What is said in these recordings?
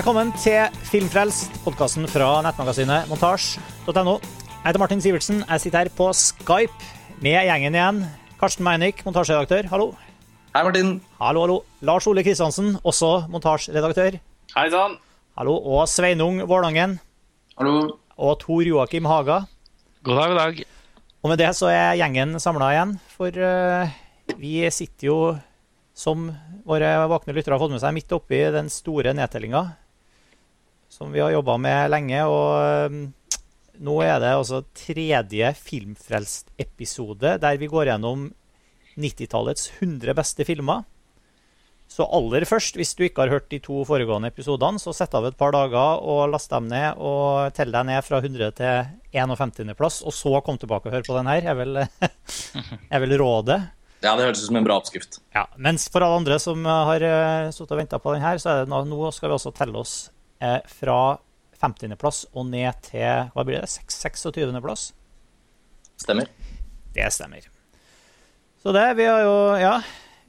Velkommen til Filmfrelst, podkasten fra nettmagasinet montasj.no. Jeg heter Martin Sivertsen. Jeg sitter her på Skype med gjengen igjen. Karsten Meinick, montasjeredaktør. Hallo. Hei, Martin. Hallo, hallo. Lars Ole Kristiansen, også montasjeredaktør. Hei sann. Hallo. Og Sveinung Vålangen. Hallo. Og Tor Joakim Haga. God dag, god dag. Og med det så er gjengen samla igjen, for uh, vi sitter jo, som våre våkne lyttere har fått med seg, midt oppi den store nedtellinga som vi har jobba med lenge. Og uh, nå er det altså tredje Filmfrelst-episode der vi går gjennom 90-tallets 100 beste filmer. Så aller først, hvis du ikke har hørt de to foregående episodene, så sett av et par dager og last dem ned og tell deg ned fra 100 til 51. plass, og så kom tilbake og hør på den her, er vel, er vel rådet. Ja, det hørtes ut som en bra oppskrift. Ja, Mens for alle andre som har uh, sittet og venta på den her, så er det nå, nå skal vi også telle oss eh, fra 50. plass og ned til hva blir det, 26. plass. Stemmer. Det stemmer. Så det, vi har jo Ja.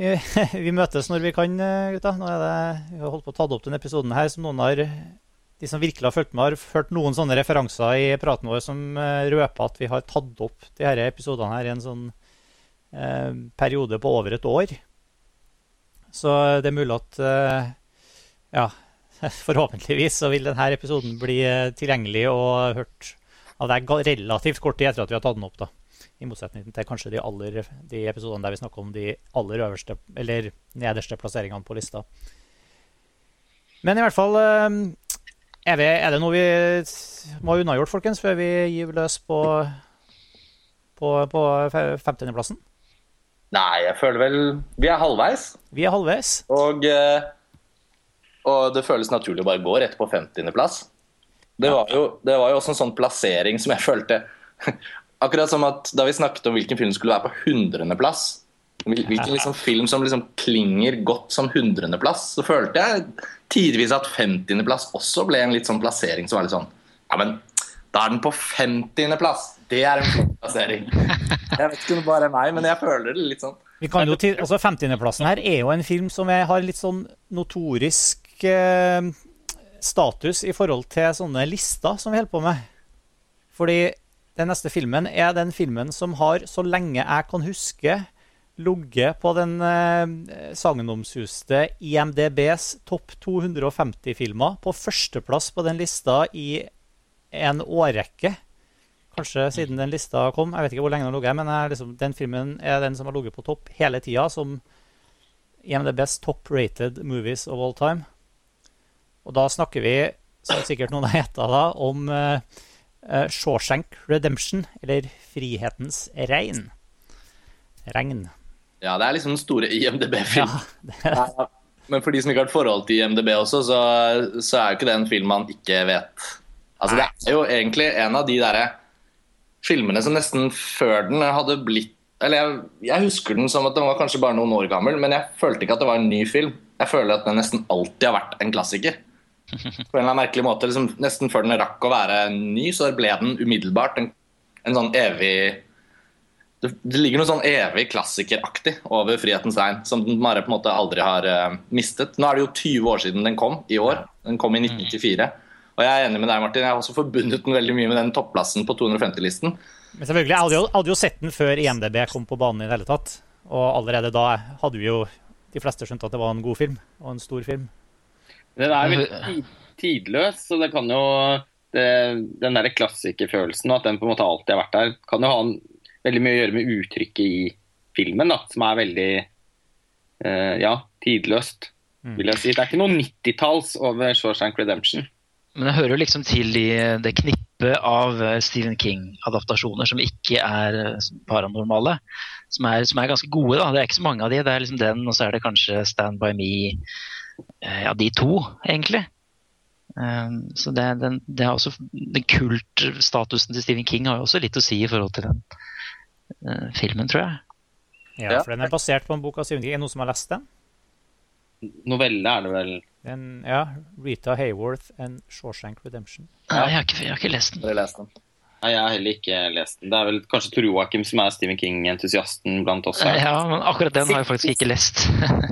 Vi, vi møtes når vi kan, gutta. Nå er det, vi har holdt på å ta opp denne episoden her som noen har de som virkelig har fulgt med, har hørt noen sånne referanser i praten vår som røper at vi har tatt opp de her episodene her i en sånn eh, periode på over et år. Så det er mulig at eh, Ja, forhåpentligvis så vil denne episoden bli tilgjengelig og hørt av deg relativt kort tid etter at vi har tatt den opp. da. I motsetning til kanskje de, aller, de episodene der vi snakker om de aller øverste, eller nederste plasseringene på lista. Men i hvert fall Er det, er det noe vi må ha unnagjort, folkens, før vi gir løs på, på, på 15.-plassen? Nei, jeg føler vel Vi er halvveis. Vi er halvveis. Og, og det føles naturlig å bare gå rett på 50.-plass. Det, var jo, det var jo også en sånn plassering som jeg følte Akkurat som at da vi snakket om hvilken film skulle være på 100.-plass, hvilken liksom film som liksom klinger godt som 100.-plass, så følte jeg tidvis at 50.-plass også ble en litt sånn plassering som var litt sånn Ja, men da er den på 50.-plass! Det er en flott plassering. Jeg vet ikke om det bare er meg, men jeg føler det litt sånn. Vi kan jo til, altså 50.-plassen her er jo en film som jeg har litt sånn notorisk eh, status i forhold til sånne lister som vi holder på med. Fordi den neste filmen er den filmen som har, så lenge jeg kan huske, ligget på den eh, sagnomsuste IMDbs topp 250-filmer på førsteplass på den lista i en årrekke. Kanskje siden den lista kom. Jeg vet ikke hvor lenge den har ligget, men liksom, den filmen er den som har ligget på topp hele tida som IMDbs top rated movies of all time. Og da snakker vi, som sikkert noen har gjetta da, om Uh, Shawshank Redemption, eller Frihetens regn. Regn. Ja, det er liksom den store IMDb-filmen. Ja, ja, men for de som ikke har et forhold til IMDb også, så, så er jo ikke det en film man ikke vet. Altså, det er jo egentlig en av de derre filmene som nesten før den hadde blitt Eller jeg, jeg, husker den som at den var kanskje bare noen år gammel, men jeg følte ikke at det var en ny film. Jeg føler at den nesten alltid har vært en klassiker. På en eller annen merkelig måte, liksom, Nesten før den rakk å være ny, så ble den umiddelbart en, en sånn evig det, det, ligger noe sånn evig klassikeraktig over 'Frihetens regn', som den bare på en måte aldri har uh, mistet. Nå er det jo 20 år siden den kom, i år. Den kom i 1994. Og jeg er enig med deg, Martin. Jeg har også forbundet den veldig mye med den topplassen på 250-listen. Men selvfølgelig, Jeg hadde jo, hadde jo, sett den før IMDb kom på banen i det hele tatt. Og allerede da hadde vi jo de fleste skjønt at det var en god film, og en stor film. Den er veldig tidløs, så det kan jo det, Den der klassikerfølelsen, at den på en måte alltid har vært der, kan jo ha en, veldig mye å gjøre med uttrykket i filmen, da, som er veldig eh, ja, tidløst, vil jeg si. Det er ikke noe 90-talls over Shawshank Redemption. Men det hører jo liksom til i det knippet av Stephen King-adaptasjoner som ikke er paranormale. Som er, som er, ganske gode. da. Det er ikke så mange av de. Det er liksom den, og så er det kanskje Stand by me. Ja, de to, egentlig. Så det, den, det er også, den kultstatusen til Stephen King har jo også litt å si i forhold til den uh, filmen, tror jeg. Ja, for den er basert på en bok av Stephen King. Er det noen som har lest den? Novelle er det vel? Den, ja. Rita Hayworth and Shawshank Redemption. Nei, jeg har ikke, jeg har ikke lest den. Har lest den. Nei, Jeg har heller ikke lest den. Det er vel kanskje Tor Joakim som er Stephen King-entusiasten blant oss. her. Ja, men akkurat den har jeg faktisk ikke lest.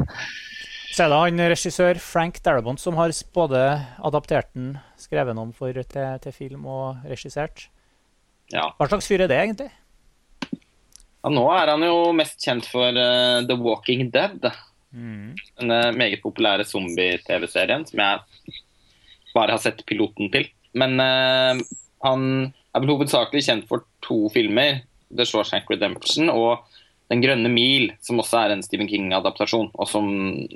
Så er det han regissør Frank Darabont som har både adaptert den, skrevet den om for, til, til film og regissert. Ja. Hva slags fyr er det, egentlig? Ja, nå er han jo mest kjent for uh, The Walking Dead. Mm. Den eh, meget populære zombie-TV-serien som jeg bare har sett piloten til. Men uh, han er vel hovedsakelig kjent for to filmer. The Shawshank Redemption og Den grønne mil, som også er en Stephen King-adaptasjon. Og som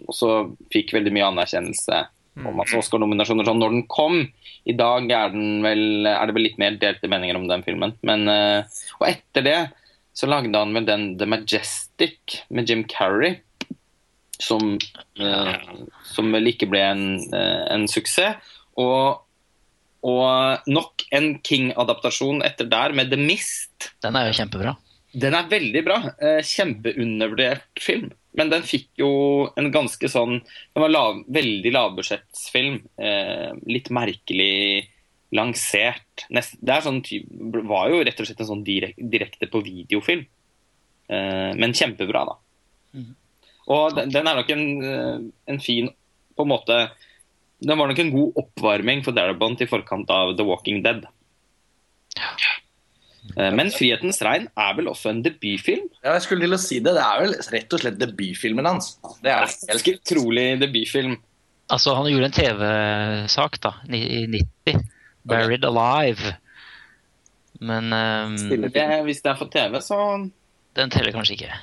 også fikk veldig mye anerkjennelse om altså Oscar-nominasjoner sånn når den kom. I dag er, den vel, er det vel litt mer delte meninger om den filmen. Men, eh, og etter det så lagde han vel den The Majestic med Jim Carrey. Som, eh, som vel ikke ble en, eh, en suksess. Og, og nok en King-adaptasjon etter der med The Mist. Den er jo kjempebra. Den er veldig bra. Eh, kjempeundervurdert film. Men den fikk jo en ganske sånn Den var lav, veldig lavbudsjettsfilm. Eh, litt merkelig lansert. Nest, det er sånn, var jo rett og slett en sånn direk, direkte på videofilm. Eh, men kjempebra, da. Mhm. Og den, den er nok en, eh, en fin på en måte Den var nok en god oppvarming for Darabont i forkant av The Walking Dead. Eh, Men 'Frihetens regn' er vel også en debutfilm? Ja, jeg skulle til å si det. Det er vel rett og slett debutfilmen hans. Det er en helt utrolig debutfilm. Altså, han gjorde en TV-sak da, i 90. 'Buried Alive'. Men um, Det, hvis det er for TV, så den teller kanskje ikke.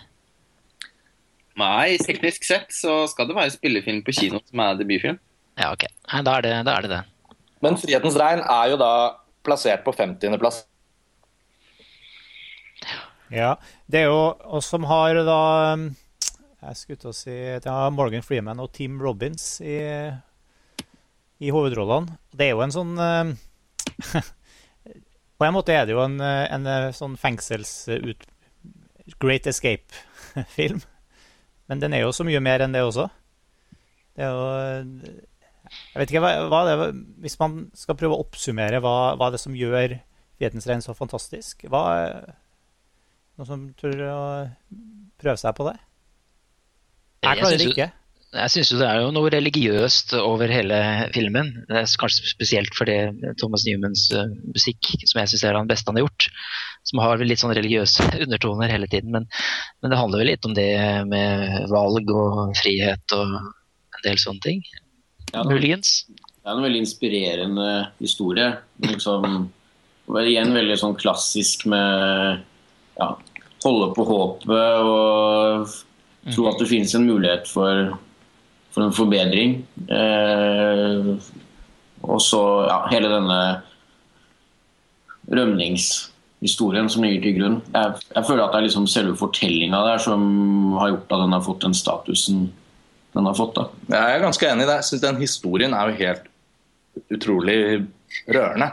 Nei, teknisk sett så skal det være spillefilm på kino som er debutfilm. Ja, ok. Nei, da er det da er det. det. Men 'Frihetens regn' er jo da plassert på 50.-plass. Ja, det er jo oss som har da um, Jeg skulle til å si det er Morgan Freeman og Tim Robbins i, i hovedrollene. Det er jo en sånn um, På en måte er det jo en, en, sånn fengselsut... Great Escape-film. Men den er jo så mye mer enn det også. Det er jo Jeg vet ikke hva, hva det er Hvis man skal prøve å oppsummere hva, hva er som gjør Frihetens regn så fantastisk, hva noen som tør å prøve seg på det? Jeg klarer det ikke. Jeg syns jo det er jo noe religiøst over hele filmen. Det er kanskje spesielt fordi Thomas Newmans eh, musikk, som jeg syns er den beste han har gjort, som har vel litt sånn religiøse undertoner hele tiden. Men, men det handler vel litt om det med valg og frihet og en del sånne ting. Ja, det er en veldig inspirerende historie. Liksom, og igjen veldig sånn klassisk med ja, holde på håpet og tro at det finnes en mulighet for, for en forbedring. Eh, og så ja, hele denne rømningshistorien som ligger til grunn. Jeg, jeg føler at det er liksom selve fortellinga der som har gjort at den har fått den statusen den har fått. da. Jeg er ganske enig i det. Jeg synes Den historien er jo helt utrolig rørende.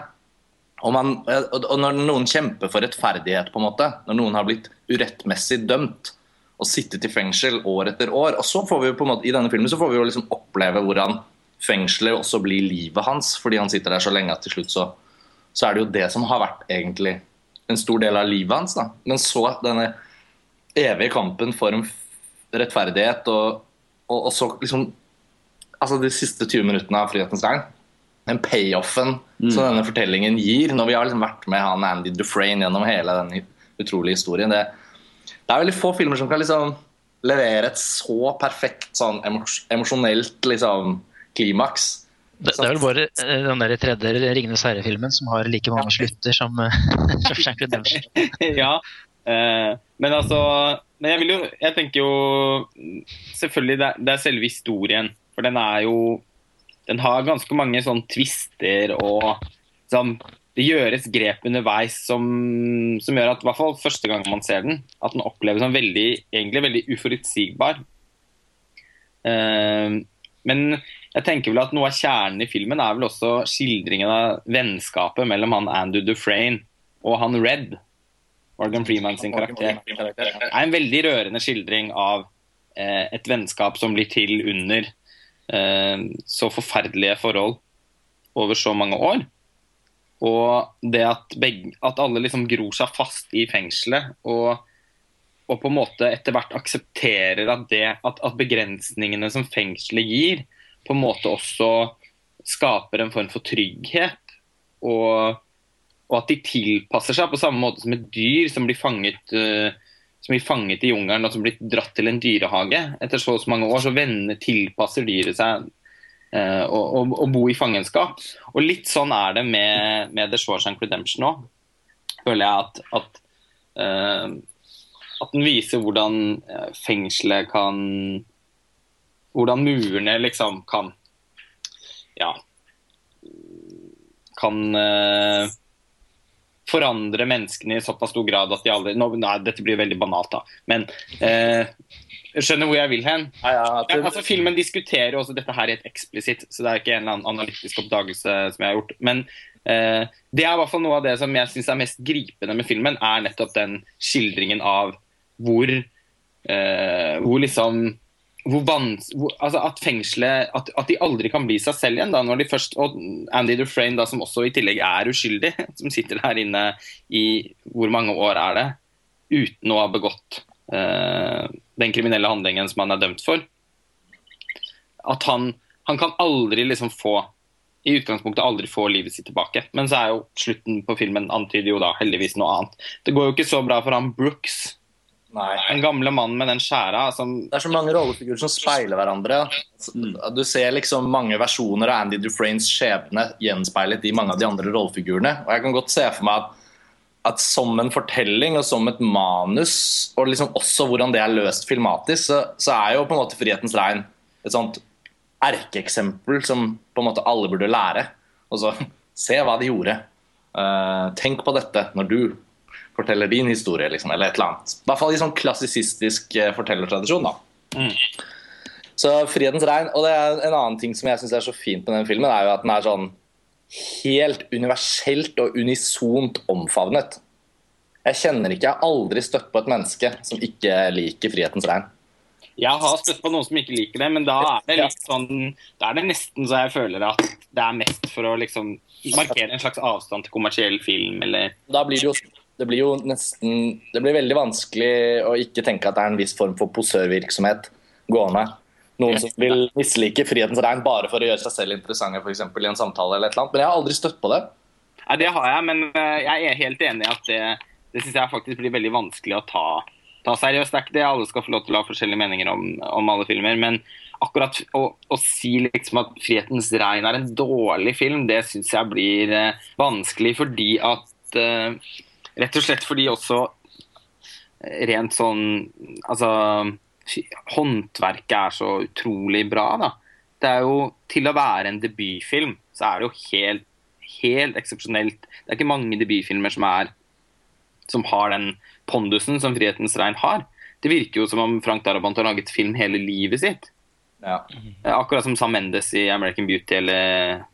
Og, man, og når noen kjemper for rettferdighet, på en måte, når noen har blitt urettmessig dømt og sittet i fengsel år etter år og så får vi jo på en måte, I denne filmen så får vi jo liksom oppleve hvordan fengselet også blir livet hans, fordi han sitter der så lenge at til slutt så, så er det jo det som har vært egentlig en stor del av livet hans. da. Men så denne evige kampen for en rettferdighet og, og, og så liksom altså de siste 20 minuttene av Frihetens regn. Den payoffen som denne fortellingen gir, når vi har liksom vært med han Andy Dufresne gjennom hele den utrolige historien. Det, det er veldig få filmer som kan liksom levere et så perfekt sånn emos emosjonelt liksom, klimaks. Det, det er vel bare eh, den der tredje Ringenes herre-filmen som har like mange slutter som uh, Shawshank Redemption. ja. Eh, men altså Men jeg vil jo Jeg tenker jo Selvfølgelig, det er, det er selve historien. For den er jo Den har ganske mange sånn twister og sånn Det gjøres grep underveis som, som gjør at i hvert fall første gang man ser den, at den oppleves som veldig, egentlig veldig uforutsigbar. Uh, men jeg tenker vel at noe av kjernen i filmen er vel også skildringen av vennskapet mellom han Andrew Dufresne og han Red. Morgan Freeman sin karakter. Det er en veldig rørende skildring av eh, et vennskap som blir til under så forferdelige forhold over så mange år. Og det at, begge, at alle liksom gror seg fast i fengselet og og på en måte etter hvert aksepterer at, det, at, at begrensningene som fengselet gir, på en måte også skaper en form for trygghet. Og, og at de tilpasser seg på samme måte som et dyr som blir fanget, uh, som blir fanget i jungelen og som blir dratt til en dyrehage. Etter så, så mange år så venner, tilpasser dyret seg å bo i fangenskap. Og litt sånn er det med, med The Shawshank Redemption òg. Føler jeg at, at uh, at den viser hvordan fengselet kan Hvordan murene liksom kan Ja. Kan uh, forandre menneskene i såpass stor grad at de aldri nå, Nei, dette blir veldig banalt, da. Men eh, skjønner hvor jeg vil hen. Ja, ja, ja, altså, filmen diskuterer også dette her helt eksplisitt, så det er ikke en eller annen analytisk oppdagelse som jeg har gjort. Men eh, det er i hvert fall noe av det som jeg syns er mest gripende med filmen, er nettopp den skildringen av hvor, eh, hvor liksom hvor vans, hvor, altså at fengselet at, at, de aldri kan bli seg selv igjen. da, når de først, og Andy Dufresne, da, som også i tillegg er uskyldig, som sitter her inne i hvor mange år er det, uten å ha begått uh, den kriminelle handlingen som han er dømt for. At han, han kan aldri liksom få i utgangspunktet aldri få livet sitt tilbake. Men så er jo slutten på filmen antyder jo da heldigvis noe annet. Det går jo ikke så bra for han Brooks Nei. Den gamle mannen med den skjæra som Det er så mange rollefigurer som speiler hverandre. Du ser liksom mange versjoner av Andy Dufresnes skjebne gjenspeilet i mange av de andre rollefigurene. Og jeg kan godt se for meg at, at som en fortelling og som et manus, og liksom også hvordan det er løst filmatisk, så, så er jo på en måte 'Frihetens regn' et sånt erkeeksempel som på en måte alle burde lære. Og så se hva de gjorde. Uh, tenk på dette når du forteller din historie, liksom, eller et eller annet. I hvert fall i sånn klassisistisk eh, fortellertradisjon. da. Mm. Så 'Frihetens regn' Og det er en annen ting som jeg syns er så fint med den filmen, er jo at den er sånn helt universelt og unisont omfavnet. Jeg kjenner ikke, jeg har aldri støtt på et menneske som ikke liker 'Frihetens regn'. Jeg har støtt på noen som ikke liker det, men da er det litt sånn Da er det nesten så jeg føler at det er mest for å liksom markere en slags avstand til kommersiell film, eller Da blir det jo det blir jo nesten Det blir veldig vanskelig å ikke tenke at det er en viss form for posørvirksomhet gående. Noen som vil mislike Frihetens regn bare for å gjøre seg selv interessante for eksempel, i en samtale. eller et eller annet. Men jeg har aldri støtt på det. Ja, Det har jeg, men eh, jeg er helt enig i at det, det synes jeg faktisk blir veldig vanskelig å ta, ta seriøst. Det er ikke det alle skal få lov til å ha forskjellige meninger om, om alle filmer. Men akkurat å, å si liksom at 'Frihetens regn' er en dårlig film, det syns jeg blir eh, vanskelig fordi at uh, Rett og slett fordi også rent sånn Altså Håndverket er så utrolig bra, da. Det er jo Til å være en debutfilm, så er det jo helt, helt eksepsjonelt. Det er ikke mange debutfilmer som er som har den pondusen som 'Frihetens regn' har. Det virker jo som om Frank Darabont har laget film hele livet sitt. Ja. Akkurat som Sam Mendes i 'American Beauty' eller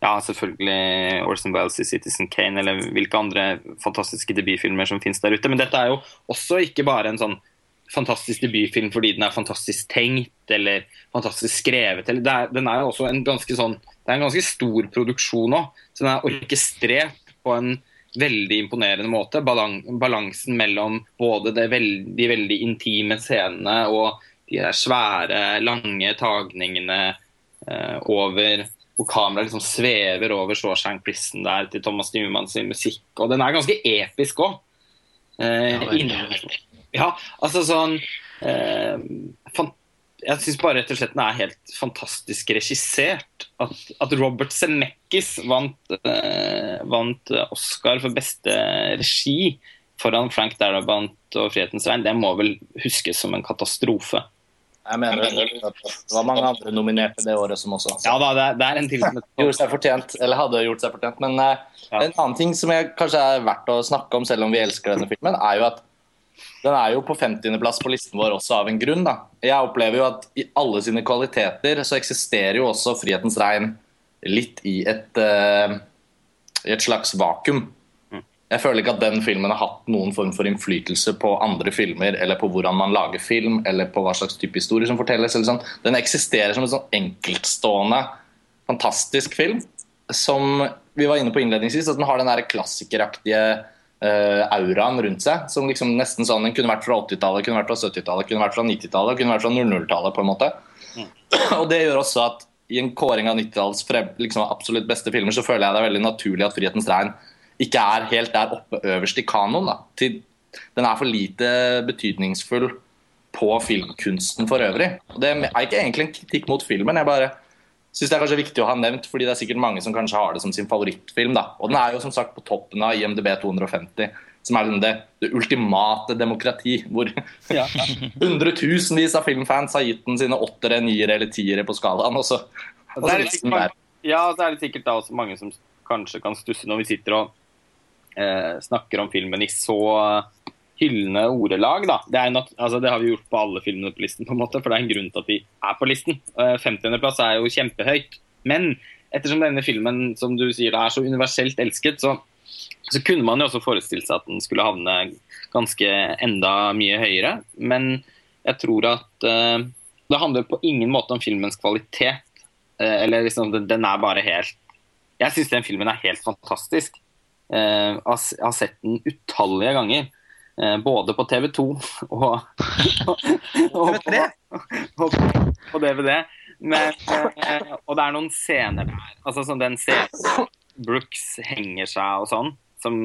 ja, selvfølgelig Orson Welles i 'Citizen Kane', eller hvilke andre fantastiske debutfilmer som finnes der ute. Men dette er jo også ikke bare en sånn fantastisk debutfilm fordi den er fantastisk tenkt eller fantastisk skrevet. Eller det er, den er jo også en ganske sånn Det er en ganske stor produksjon òg. Så den er orkestrert på en veldig imponerende måte. Balan balansen mellom både de veldig intime scenene og de der svære, lange tagningene eh, over hvor kameraet liksom svever over Shawshank-plissen der til Thomas Newman sin musikk. Og den er ganske episk òg. Eh, ja, altså sånn eh, Jeg syns bare rett og slett den er helt fantastisk regissert. At, at Robert Zemeckis vant, eh, vant, Oscar for beste regi foran Frank Darabant og 'Frihetens regn', det må vel huskes som en katastrofe. Jeg mener det var mange andre nominerte det året som også. Ja da, det er, det er en til som gjorde seg fortjent, eller hadde gjort seg fortjent. Men uh, ja. en annen ting som jeg kanskje er verdt å snakke om, selv om vi elsker denne filmen, er jo at den er jo på 50.-plass på listen vår også av en grunn. da. Jeg opplever jo at i alle sine kvaliteter så eksisterer jo også 'Frihetens regn' litt i et, uh, i et slags vakuum. Jeg føler ikke at den filmen har hatt noen form for innflytelse på andre filmer, eller på hvordan man lager film, eller på hva slags type historie som fortelles. Sånn. Den eksisterer som en sånn enkeltstående, fantastisk film. Som vi var inne på innledningsvis, at den har den der klassikeraktige uh, auraen rundt seg. Som liksom nesten sånn Den kunne vært fra 80-tallet, kunne vært fra 70-tallet, kunne vært fra 90-tallet, kunne vært fra 00-tallet, på en måte. Og det gjør også at i en kåring av 90-tallets liksom, absolutt beste filmer, så føler jeg det er veldig naturlig at 'Frihetens regn' ikke er helt der oppe øverst i kanoen. den er for lite betydningsfull på filmkunsten for øvrig. Og det er ikke egentlig en kritikk mot filmen. jeg bare synes det er kanskje viktig å ha nevnt, fordi det er sikkert mange som kanskje har det som sin favorittfilm. da. Og den er jo som sagt på toppen av IMDb 250, som er det, det ultimate demokrati. Hvor Ja. hundretusenvis av filmfans har gitt den sine åttere, niere eller tiere på skalaen. Og så, og så det er det sikkert, ja, så er det sikkert da også mange som kanskje kan stusse når vi sitter og snakker om filmen i så eh, hyllende ordelag. Da. Det, nat altså, det har vi gjort på alle filmene på listen, på en måte, for det er en grunn til at vi er på listen. Eh, 50.-plass er jo kjempehøyt. Men ettersom denne filmen som du sier, er så universelt elsket, så, så kunne man jo også forestille seg at den skulle havne ganske enda mye høyere. Men jeg tror at eh, det handler på ingen måte om filmens kvalitet. Eh, eller liksom, den, den er bare helt Jeg syns den filmen er helt fantastisk. Eh, har sett den utallige ganger. Eh, både på TV2 og, og, og, på, og på DVD. Men, eh, og det er noen scener der. Altså sånn den scenen Brooks henger seg og sånn. Som,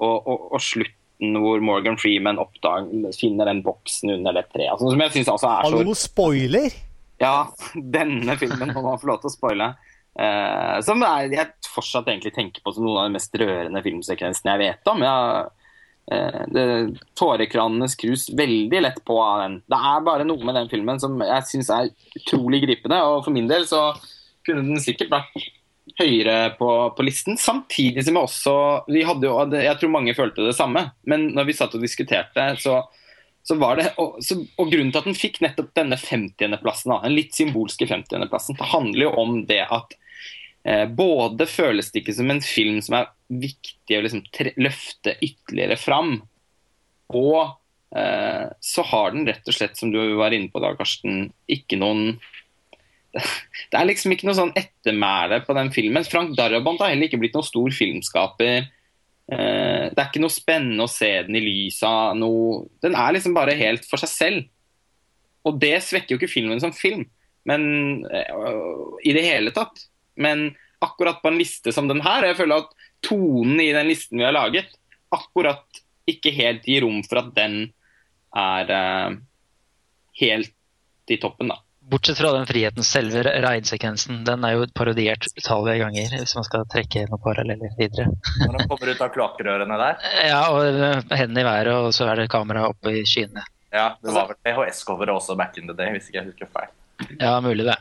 og, og, og slutten hvor Morgan Freeman oppdager, finner den boksen under det treet. Altså, som jeg synes altså er så Hallo, spoiler! ja, denne filmen må man få lov til å spoile. Eh, som er, jeg fortsatt egentlig tenker på som noen av de mest rørende filmsekvensene jeg vet om. Jeg, uh, Tårekranene skrus veldig lett på av den. Det er bare noe med den filmen som jeg syns er utrolig gripende. Og for min del så kunne den sikkert vært høyere på, på listen. Samtidig som jeg også vi hadde jo, Jeg tror mange følte det samme, men når vi satt og diskuterte, så så var det, og, så, og Grunnen til at den fikk nettopp denne 50.-plassen, den litt symbolske 50.-plassen, det handler jo om det at eh, både føles det ikke som en film som er viktig å liksom tre, løfte ytterligere fram, og eh, så har den rett og slett, som du var inne på da, Karsten, ikke noen Det er liksom ikke noe sånn ettermæle på den filmen. Frank Darabont har heller ikke blitt noen stor filmskaper. Eh, det er ikke noe spennende å se den i lys av noe Den er liksom bare helt for seg selv. Og det svekker jo ikke filmen som film, men øh, i det hele tatt. Men akkurat på en liste som den her, jeg føler at tonen i den listen vi har laget, akkurat ikke helt gir rom for at den er øh, helt i toppen, da. Bortsett fra den friheten, selve regnsekvensen, den er jo parodiert utallige ganger, hvis man skal trekke noen paralleller videre. Når de kommer ut av kloakkrørene der. Ja, og eh, hendene i været, og så er det kamera oppe i skyene. Ja, Det var vel PHS-coveret også back in the day, hvis ikke jeg husker feil. Ja, mulig det.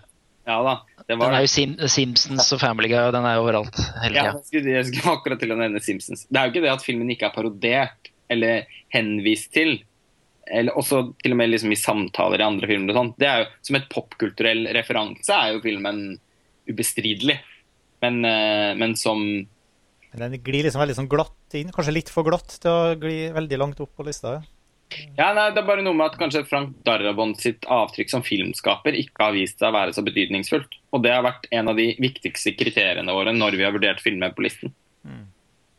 Ja da. Det Den er jo Sim Simpsons og Family Guy, og den er jo overalt hele Ja, jeg skulle, jeg skulle akkurat til å nevne Simpsons. Det er jo ikke det at filmen ikke er parodert eller henvist til. Eller også til og med liksom i samtaler i andre filmer. og sånn, Det er jo Som et popkulturell referanse er jo filmen ubestridelig. Men, eh, men som Men den glir liksom veldig sånn glatt inn. Kanskje litt for glatt til å gli veldig langt opp på lista. ja. Nei, Det er bare noe med at kanskje Frank Darabont sitt avtrykk som filmskaper ikke har vist seg å være så betydningsfullt. Og det har vært en av de viktigste kriteriene våre når vi har vurdert filmer på listen.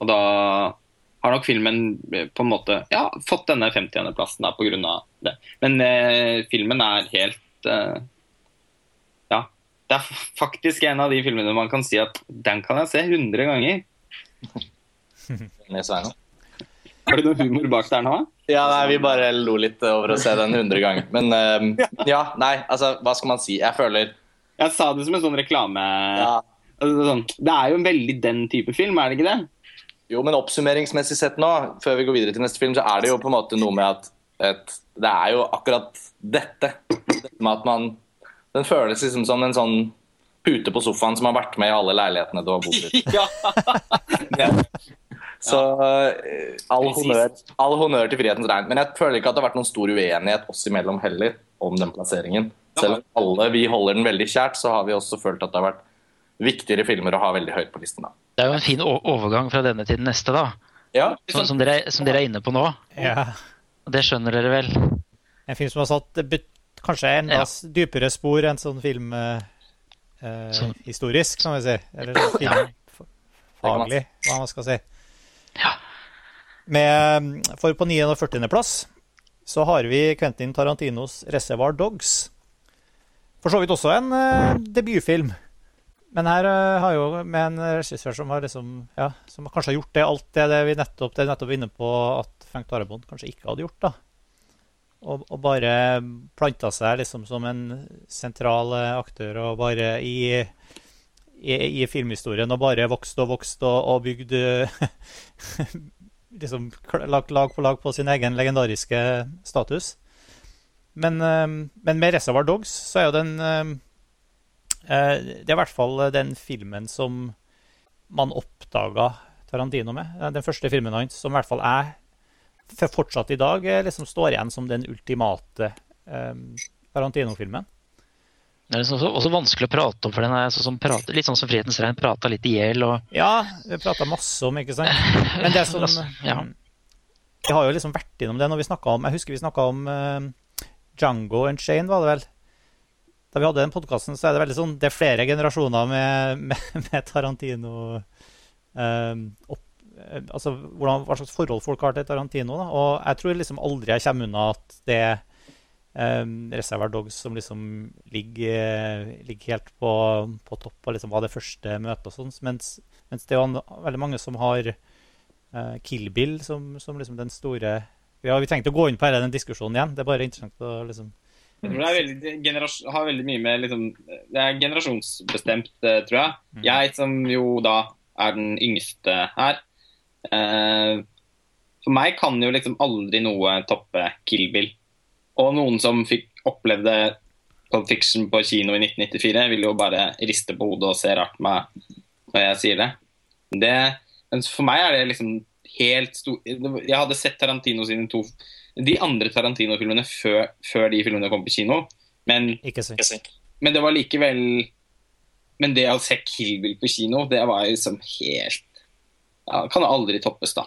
Og da har nok filmen eh, på en måte ja, fått denne 50.-plassen pga. det. Men eh, filmen er helt eh, Ja. Det er faktisk en av de filmene man kan si at den kan jeg se 100 ganger. Har du noe humor bak der nå? Ja, nei, Vi bare lo litt over å se den 100 ganger. Men eh, ja, nei, altså, hva skal man si? Jeg føler Jeg sa det som en sånn reklame... ja, Altså, sånn, det er jo en veldig den type film, er det ikke det? Jo, men oppsummeringsmessig sett nå, før vi går videre til neste film, så er det jo på en måte noe med at, at det er jo akkurat dette. Dette med at man Den føles liksom som en sånn pute på sofaen som har vært med i alle leilighetene du har bodd i. Ja. Så eh, all, honnør, all honnør til Frihetens regn. Men jeg føler ikke at det har vært noen stor uenighet oss imellom heller om den plasseringen. Selv om alle vi holder den veldig kjært, så har vi også følt at det har vært viktigere filmer å ha veldig høyt på listen. da. Det er jo en fin overgang fra denne til den neste, da. Ja, Som, som, dere, som dere er inne på nå. Ja. Det skjønner dere vel? En film som har satt kanskje enda Ja. dypere spor enn sånn film eh, eh, Sånn. historisk, kan vi si. Eller sånn filmfaglig, hva man skal si. Ja. Med, for på 49.-plass så har vi Quentin Tarantinos 'Reservoir Dogs'. For så vidt også en eh, debutfilm. Men her uh, har jo med en regissør som har liksom, ja, som kanskje har gjort det alt det, det vi nettopp, det nettopp inne på at Frank Darabont kanskje ikke hadde gjort. da. Og, og bare planta seg liksom som en sentral aktør og bare i, i, i filmhistorien og bare vokst og vokst og, og bygd liksom lagt lag på lag på sin egen legendariske status. Men, uh, men med 'Reservoir Dogs' så er jo den eh, eh, Det er i hvert fall den filmen som man oppdaga Tarantino med. Den første filmen hans som i hvert fall er fortsatt i dag liksom står igjen som den ultimate Tarantino-filmen. Det er liksom også, vanskelig å prate om, for den er sånn prater, litt sånn som 'Frihetens regn', prata litt i hjel. Ja, vi prata masse om, ikke sant. Men det som ja. Vi har jo liksom vært innom det når vi snakka om Jeg husker vi snakka om uh, Django Shane, var det vel? Da vi hadde den podkasten, så er det veldig sånn Det er flere generasjoner med, med, med Tarantino uh, opp, uh, Altså hvordan, hva slags forhold folk har til Tarantino. Da. Og jeg tror liksom aldri jeg kommer unna at det Um, Reservoir Dogs som liksom ligger, ligger helt på, på topp og liksom var det første møtet. og sånn, mens, mens, det er jo veldig mange som har uh, Kill Bill som, som, liksom den store ja, Vi trengte å gå inn på hele den diskusjonen igjen. Det er bare interessant å liksom jeg tror det veldig, har veldig mye med liksom, Det er generasjonsbestemt, eh, tror jeg. Mm. Jeg som jo da er den yngste her Eh, For meg kan jo liksom aldri noe toppe Kill Bill. Og noen som fikk opplevde Pulp Fiction på kino i 1994, vil jo bare riste på hodet og se rart på meg når jeg sier det. det. For meg er det liksom helt stor Jeg hadde sett Tarantino sine to De andre Tarantino-filmene før, før, de filmene kom på kino, men, men det var likevel Men det å se Kill Bill på kino, det var liksom helt ja, Kan aldri toppes, da.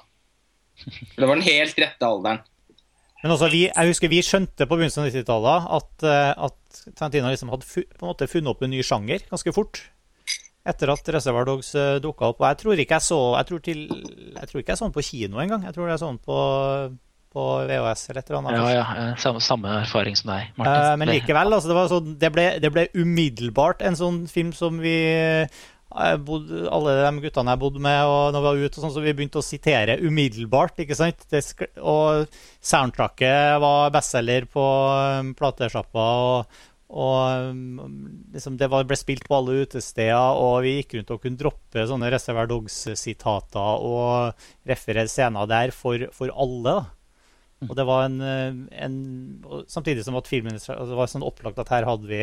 Det var den helt rette alderen. Men også, vi, jeg husker vi skjønte på begynnelsen av 90-tallet at, eh, at Tarantino liksom hadde fu, på en måte funnet opp en ny sjanger ganske fort. Etter at Reservoir Dogs uh, eh, dukka opp. Og jeg tror ikke jeg så jeg tror, til, jeg tror ikke jeg så den på kino engang. Jeg tror jeg så den på, på VHS eller et eller annet. Ja, ja. Samme, samme erfaring som deg, Martin. Uh, men likevel, altså, det, så, det, ble, det, ble, umiddelbart en sånn film som vi bodde, alle de guttene jeg bodde med, og når vi var ute, sånn, så vi begynte å sitere umiddelbart. ikke sant? Det, og soundtracket var bestselger på um, platesjappa. og, og um, liksom, Det ble spilt på alle utesteder, og vi gikk rundt og kunne droppe sånne Reservoir Dogs-sitater og referere scener der for, for alle. da. Og det var en, en, Samtidig som at filmen altså, det var sånn opplagt at her hadde vi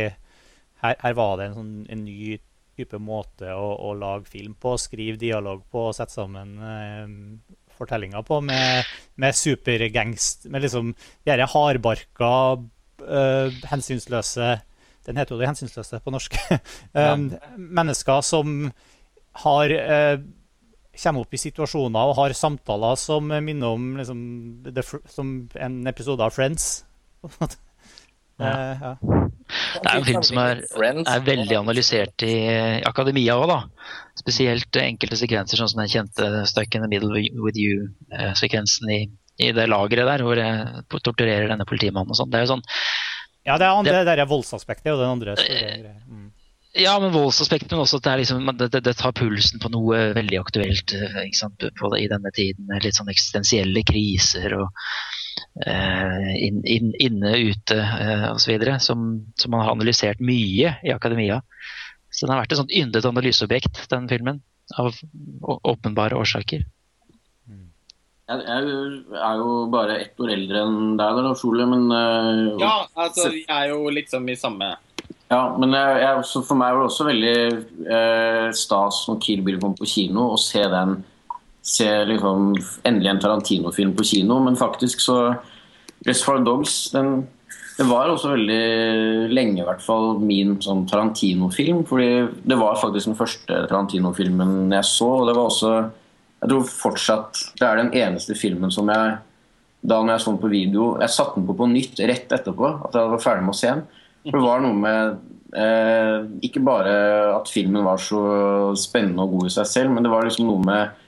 her, her var det en, sånn, en ny type måte å, å, lage film på, skrive dialog på og sette sammen eh, fortellinger på med, med supergangst Med liksom de hardbarka, eh, hensynsløse Den heter jo det hensynsløse på norsk. ja. Mennesker som har eh, kommer opp i situasjoner og har samtaler som minner om liksom, the, som en episode av Friends. Ja. ja. Det er en film som er, er veldig analysert i akademia òg, da. Spesielt enkelte sekvenser, sånn som den kjente 'Stuck in the middle with you'-sekvensen i, i, det lageret der, hvor jeg torturerer denne politimannen og sånn. Det er jo sånn Ja, det, er andre, det, der voldsaspektet og den andre. Mm. Ja, men voldsaspektet, men også at det, liksom, det, det, tar pulsen på noe veldig aktuelt på, i denne tiden. Litt sånn eksistensielle kriser og Eh, in, in, inne, ute eh, osv. Som, som man har analysert mye i akademia. Så den har vært et sånt yndet analyseobjekt, den filmen. Av åpenbare årsaker. Jeg, er jo bare ett år eldre enn deg, da, Ole, men uh, Ja, altså vi er jo liksom i samme Ja, men jeg, jeg, for meg var det også veldig eh, stas når Kill Bill kom på kino, å se den se liksom, endelig en Tarantino-film på kino. Men faktisk så Reservoir Dogs den, det var også veldig lenge i hvert fall min sånn Tarantino-film. fordi det var faktisk den første Tarantino-filmen jeg så. Og det var også Jeg tror fortsatt det er den eneste filmen som jeg da når jeg så den på video Jeg satte den på på nytt rett etterpå. At jeg var ferdig med å se den. Det var noe med eh, Ikke bare at filmen var så spennende og god i seg selv, men det var liksom noe med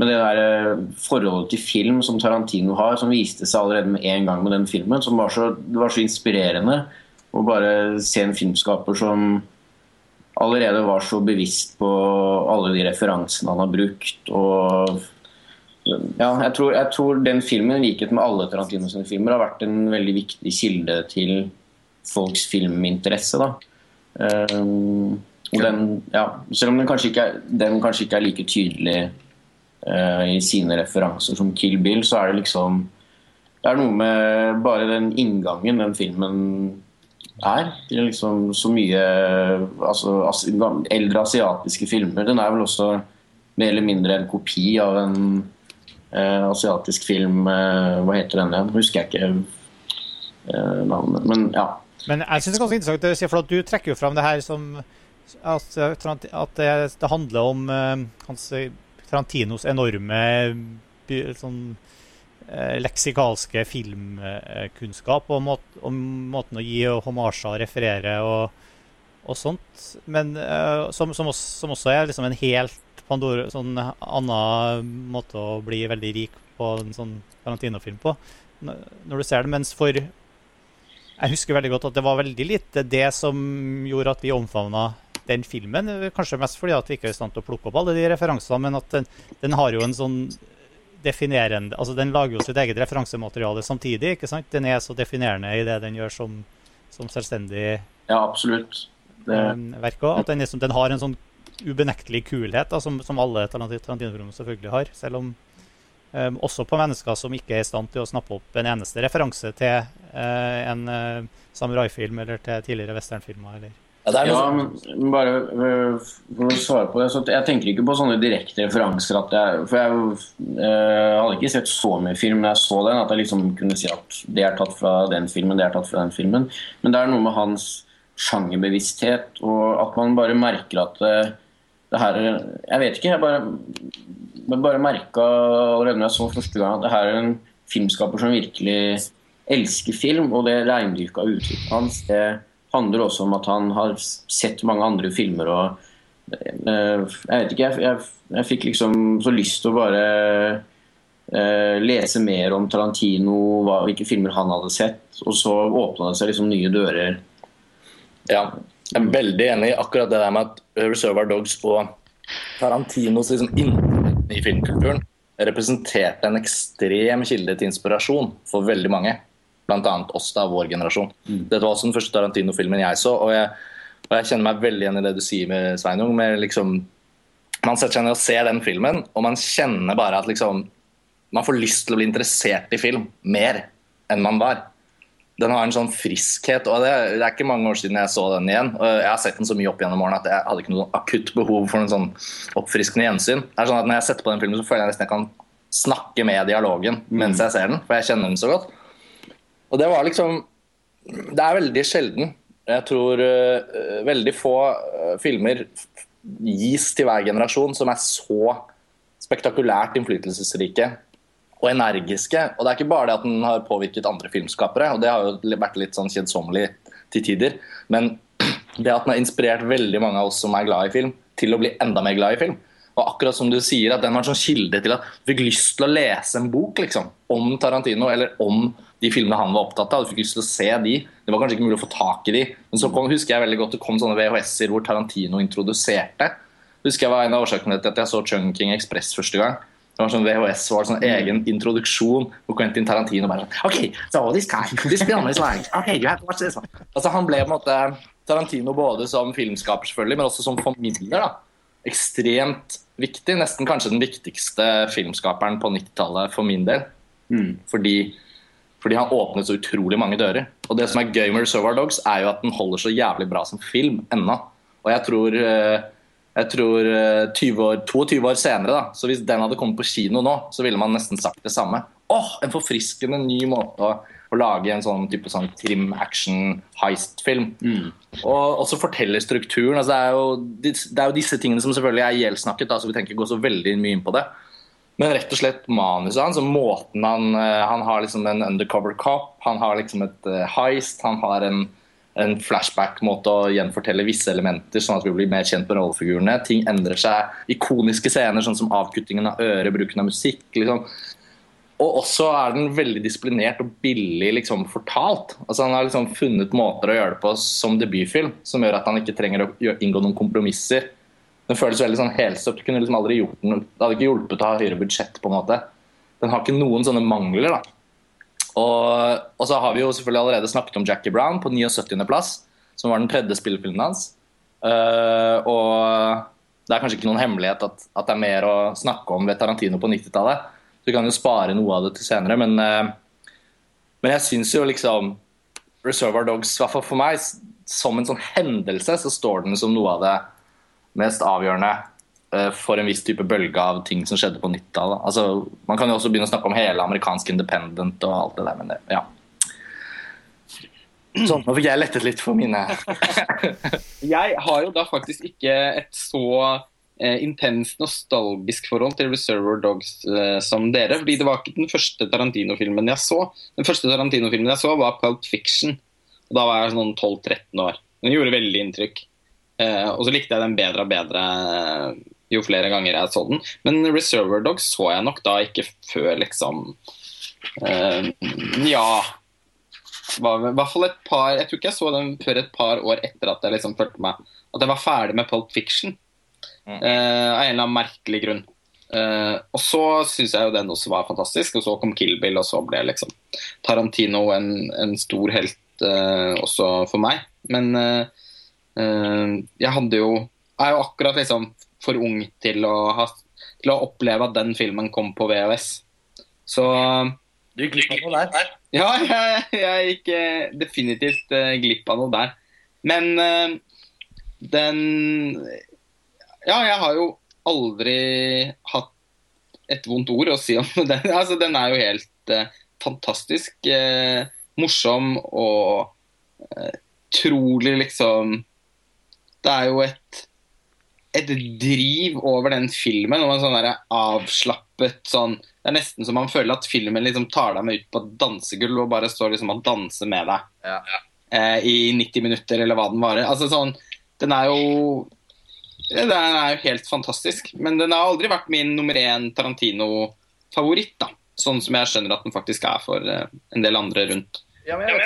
med det der eh, forholdet til film som Tarantino har, som viste seg allerede med en gang med den filmen. som var så, Det var så inspirerende å bare se en filmskaper som allerede var så bevisst på alle de referansene han har brukt. og ja, jeg tror, jeg tror den filmen, i likhet med alle Tarantino sine filmer, har vært en veldig viktig kilde til folks filminteresse. da. Um, den, ja, selv om den kanskje er, den kanskje ikke er like tydelig uh, i sine referanser som Kill Bill, så er det liksom Det er noe med bare den inngangen den filmen er. liksom så mye altså, eldre asiatiske filmer. Den er vel også mer eller mindre en kopi av en uh, asiatisk film uh, Hva heter den igjen? Husker jeg ikke navnet. Men ja. Men jeg synes det er ganske interessant, for at du trekker jo fram det her som at, at det, det, handler om uh, hans, Tarantinos enorme sånn, uh, leksikalske filmkunnskap og, må, og, måten å gi homasjer og referere og, og sånt. Men som, som, også, som, også, er liksom en helt Pandora, sånn annen måte å bli veldig rik på en sånn Tarantino-film på, når du ser det. Mens for jeg husker veldig godt at det var veldig lite det som gjorde at vi omfavna den filmen. Kanskje mest fordi at vi ikke er i stand til å plukke opp alle de referansene, men at den, den har jo en sånn definerende Altså den lager jo sitt eget referansemateriale samtidig, ikke sant? Den er så definerende i det den gjør som, som selvstendig ja, absolutt. Det... Um, verk òg. At den, liksom, den, har en sånn ubenektelig kulhet, da, som, som alle Tarantino-filmer selvfølgelig har. Selv om um, også på mennesker som ikke er i stand til å snappe opp en eneste referanse til uh, en uh, samurai-film eller til tidligere westernfilmer. eller ja, ja, men bare øh, for å svare på det, så Jeg tenker ikke på sånne direkte referanser. Jeg, for jeg hadde ikke sett så mye film når jeg så den, at jeg liksom kunne si at det er tatt fra den filmen, det er tatt fra den filmen. Men det er noe med hans sjangerbevissthet, og at man bare merker at det, det her Jeg vet ikke, jeg bare, jeg bare merka allerede når jeg så første gang at det her er en filmskaper som virkelig elsker film, og det reindyrka uttrykket hans. det handler også om at han har sett mange andre filmer og eh, Jeg vet ikke, jeg, jeg, jeg fikk liksom så lyst til å bare eh, lese mer om Tarantino, hva, hvilke filmer han hadde sett, og så åpna det seg liksom nye dører. Ja, jeg er veldig enig i akkurat det der med at Reservoir Dogs og Tarantinos liksom inntrykk i filmkulturen representerte en ekstrem kilde til inspirasjon for veldig mange bl.a. oss, da, vår generasjon. Mm. Dette var også den første Tarantino-filmen jeg så. Og jeg, og jeg, kjenner meg veldig igjen i det du sier med Sveinung. Med liksom, man setter seg ned og ser den filmen, og man kjenner bare at liksom, man får lyst til å bli interessert i film mer enn man var. Den har en sånn friskhet. og det, det, er ikke mange år siden jeg så den igjen. og Jeg har sett den så mye opp gjennom årene at jeg hadde ikke noe akutt behov for en sånn oppfriskende gjensyn. Det er sånn at Når jeg setter på den filmen, så føler jeg nesten jeg kan snakke med dialogen mens mm. jeg ser den, for jeg kjenner den så godt. Og det var liksom Det er veldig sjelden. Jeg tror uh, veldig få uh, filmer gis til hver generasjon som er så spektakulært innflytelsesrike og energiske. Og det er ikke bare det at den har påvirket andre filmskapere, og det har jo vært litt sånn kjedsommelig til tider, men det at den har inspirert veldig mange av oss som er glad i film, til å bli enda mer glad i film. Og akkurat som du sier, at den var en sånn kilde til at du fikk lyst til å lese en bok liksom, om Tarantino eller om de filmene han var opptatt av. Du fikk lyst til å se de. Det var kanskje ikke mulig å få tak i de. Men så kom, husker jeg veldig godt det kom sånne VHS-er hvor Tarantino introduserte. Husker jeg var en av årsakene til at jeg så Chunking Express første gang. Det var sånn VHS var sånn egen introduksjon hvor Quentin Tarantino bare sånn OK, so this guy, this film is like OK, you have to watch this one. Altså Han ble på en måte Tarantino både som filmskaper, selvfølgelig, men også som formidler. da Ekstremt viktig. Nesten kanskje den viktigste filmskaperen på 90-tallet for min del. Mm. Fordi fordi han åpnet så utrolig mange dører. Og det som er gøy med Reservoir Dogs, er jo at den holder så jævlig bra som film ennå. Og jeg tror, eh, jeg tror 20 eh, år, 22 år senere, da, så hvis den hadde kommet på kino nå, så ville man nesten sagt det samme. Åh, en forfriskende ny måte å, å lage en sånn type sånn trim action heist-film. Mm. Og også fortellerstrukturen. Altså det, er jo, det, er jo, disse tingene som selvfølgelig er gjeldsnakket, så vi tenker ikke gå så veldig mye inn på det. Men rett og slett manuset hans og måten han eh, Han har liksom en undercover cop, han har liksom et eh, heist, han har en en flashback-måte å gjenfortelle visse elementer, sånn at vi blir mer kjent med rollefigurene. Ting endrer seg. Ikoniske scener, sånn som avkuttingen av øret, bruken av musikk. liksom. Og også er den veldig disiplinert og billig liksom, fortalt. Altså, han har liksom funnet måter å gjøre det på som debutfilm som gjør at han ikke trenger å inngå noen kompromisser. Den føles veldig sånn helstøpt. Du kunne liksom aldri gjort den. Det hadde ikke hjulpet å ha høyere budsjett. på en måte. Den har ikke noen sånne mangler. da. Og, og så har vi jo selvfølgelig allerede snakket om Jackie Brown på 79. plass, som var den tredje spillefilmen hans. Uh, og det er kanskje ikke noen hemmelighet at, at det er mer å snakke om ved Tarantino på 90-tallet. Så vi kan jo spare noe av det til senere, men, uh, men jeg syns jo liksom Reservoir Dogs, i hvert fall for meg, som en sånn hendelse, så står den som noe av det mest avgjørende for en viss type bølge av ting som skjedde på 90-tallet. Altså, man kan jo også begynne å snakke om hele amerikansk independent og alt det der, men det, ja. Sånn, nå fikk jeg lettet litt for mine Jeg har jo da faktisk ikke et så eh, intenst nostalgisk forhold til Reservoir Dogs eh, som dere. fordi det var ikke den første Tarantino-filmen jeg så. Den første Tarantino-filmen jeg så, var Pulp Fiction. Og Da var jeg sånn 12-13 år. Den gjorde veldig inntrykk. Eh, og så likte jeg den bedre og bedre eh, jo flere ganger jeg så den. Men Reserver Dogs så jeg nok da ikke før liksom eh, Ja var i hvert fall et par Jeg tror ikke jeg så den før et par år etter at jeg liksom følte meg At jeg var ferdig med Pulp Fiction. Mm. eh, av en eller annen merkelig grunn. Eh, og så syns jeg jo den også var fantastisk, og så kom Kill Bill, og så ble liksom Tarantino en, en stor helt eh, også for meg. Men eh, eh, jeg hadde jo Jeg er jo akkurat liksom for ung til å, ha, til å oppleve at den filmen kom på VHS. Så Du gikk glipp av noe der. ja, jeg, jeg gikk eh, definitivt eh, glipp av noe der. Men eh, den Ja, jeg har jo aldri hatt et vondt ord å si om den. Altså, den er jo helt eh, fantastisk eh, morsom og eh, trolig liksom Det er jo et et driv over den filmen. Og en sånn der avslappet sånn Det er nesten som man føler at filmen liksom tar deg med ut på et dansegulv og bare står liksom og danser med deg Ja. eh, i 90 minutter, eller hva den varer. Altså sånn Den er jo Den er jo helt fantastisk. Men den har aldri vært min nummer én Tarantino-favoritt, da. Sånn som jeg skjønner at den faktisk er for eh, en del andre rundt Ja, men jeg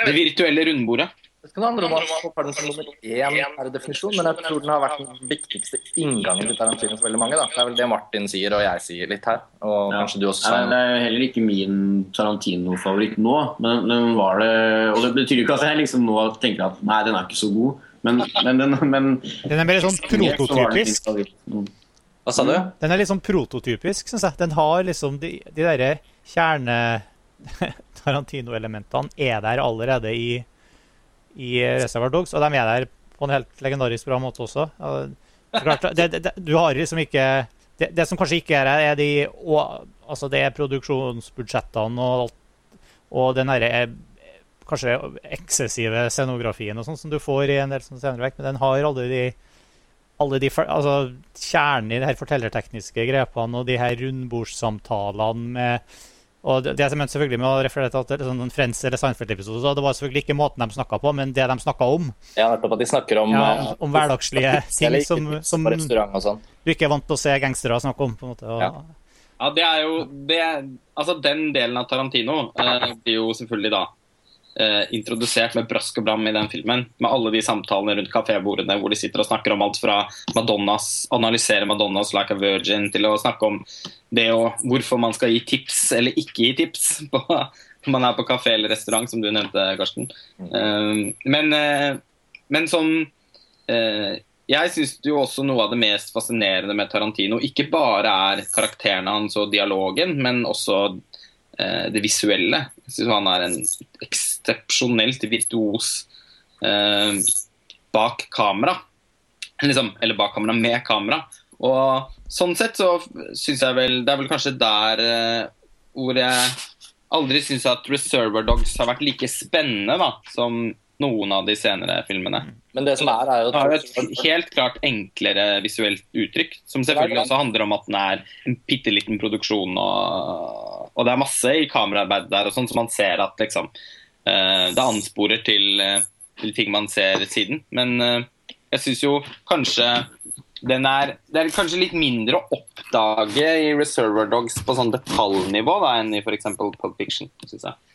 vet det virtuelle. Det om at folk den som nummer én per definisjon, men jeg tror den har vært den viktigste inngangen til Tarantino for veldig mange. da. Det er vel det Martin sier, og jeg sier litt her. Og Ja. kanskje du også sa Det er heller ikke min Tarantino-favoritt nå, men den var det Og det betyr ikke at jeg liksom nå tenker at nei, den er ikke så god, men, men den men, Den er mer sånn prototypisk. Mm. Hva sa du? Den er litt sånn prototypisk, syns jeg. Den har liksom de, de derre kjerne-Tarantino-elementene er der allerede i, i Reservoir Dogs, og de er der på en helt legendarisk bra måte også. Klart, det, det, du har liksom ikke det, det som kanskje ikke er her, er de og, Altså, det er produksjonsbudsjettene og, alt- og den derre eh, kanskje eksessive scenografien og sånn som du får i en del sånne senere vekk, men den har alle de alle de, altså, kjernen i de her fortellertekniske grepene og de her rundbordssamtalene med og det, det som jeg selvfølgelig med å referere til at det er sånn Friends eller Seinfeld-episode, så det var selvfølgelig ikke måten de snakka på, men det de snakka om. Ja, nettopp at de snakker om, Ja, eh, om hverdagslige ting som, som og sånn. du ikke er vant til å se gangstere snakke om. på en måte. Og, Ja. Ja, det er jo det, Altså, den delen av Tarantino eh, blir jo selvfølgelig da eh, introdusert med brask og bram i den filmen. Med alle de samtalene rundt kafébordene hvor de sitter og snakker om alt fra Madonnas, analysere Madonnas like a virgin, til å snakke om det og hvorfor man skal gi tips eller ikke gi tips på, når man er på kafé eller restaurant, som du nevnte, Karsten. Eh, men, eh, men som eh, jeg syns jo også noe av det mest fascinerende med Tarantino ikke bare er karakterene hans og dialogen, men også det visuelle. Jeg syns han er en eksepsjonelt virtuos eh, bak kamera. Liksom, eller bak kamera med kamera. Og sånn sett så syns jeg vel Det er vel kanskje der eh, hvor jeg aldri syns at Reserver Dogs har vært like spennende da, som noen av de senere filmene. Men det som er, er jo Det har jo et helt klart enklere visuelt uttrykk, som selvfølgelig også handler om at den er en bitte liten produksjon, og, og det er masse i kameraarbeidet der, og sånn, så man ser at liksom eh, det ansporer til, eh, til ting man ser siden. Men eh, jeg syns jo kanskje den er Det er kanskje litt mindre å oppdage i Reserver Dogs på sånn detaljnivå da, enn i f.eks. Pulp Fiction, Synes jeg.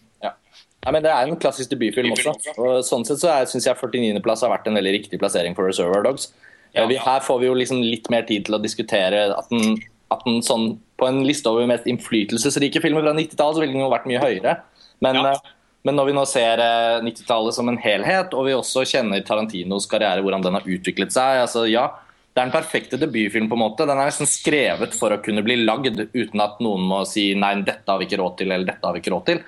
Ja, men Det er en klassisk debutfilm også. og Sånn sett så syns jeg 49.-plass har vært en veldig riktig plassering for Reservoir Dogs. Ja. Vi, her får vi jo liksom litt mer tid til å diskutere at den, at den sånn, På en liste over mest innflytelsesrike filmer fra 90-tallet så ville den jo vært mye høyere. Men, Ja. eh, men når vi nå ser eh, 90-tallet som en helhet, og vi også kjenner Tarantinos karriere, hvordan den har utviklet seg altså ja, Det er den perfekte debutfilm. på en måte. Den er liksom skrevet for å kunne bli lagd uten at noen må si nei, dette har vi ikke råd til, eller dette har vi ikke råd til.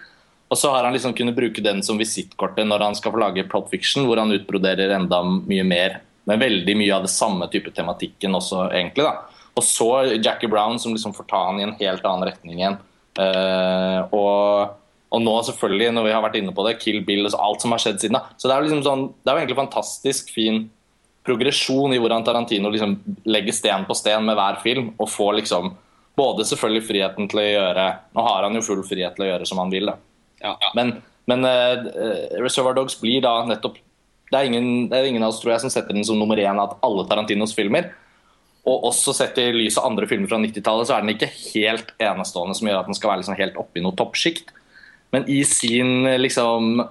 Og så har han liksom kunnet bruke den som visittkortet når han skal få lage Plot Fiction, hvor han utbroderer enda mye mer, med veldig mye av det samme type tematikken også, egentlig. da. Og så Jackie Brown, som liksom får ta han i en helt annen retning igjen. Uh, og, og nå selvfølgelig, når vi har vært inne på det, Kill Bill og alt som har skjedd siden da. Så det er jo liksom sånn, det er jo egentlig fantastisk fin progresjon i hvordan Tarantino liksom legger sten på sten med hver film, og får liksom både selvfølgelig friheten til å gjøre Nå har han jo full frihet til å gjøre som han vil, da. Ja. Men, men uh, Reservoir Dogs blir da nettopp det er, ingen, det er ingen av oss tror jeg, som setter den som nummer én av alle Tarantinos filmer. Og også sett i lys av andre filmer fra 90-tallet, så er den ikke helt enestående som gjør at den skal være liksom helt oppe i noe toppsjikt. Men i sin liksom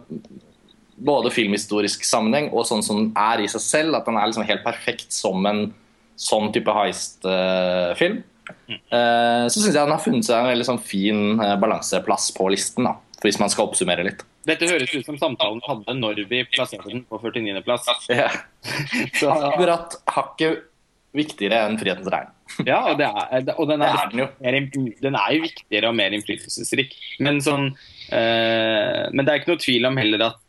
både filmhistorisk sammenheng og sånn som den er i seg selv, at den er liksom helt perfekt som en sånn type heist-film, eh, så syns jeg den har funnet seg en veldig sånn fin eh, balanseplass på listen, da, hvis man skal oppsummere litt. Dette høres ut som samtalen vi hadde når vi plasserte den på 49.-plass. Ja. Så, Akkurat hakket viktigere enn Frihetens regn. ja, og, det er, og den, Det er, den jo. mer, den er jo viktigere og mer innflytelsesrik. Men, sånn, eh, men det er ikke noe tvil om heller at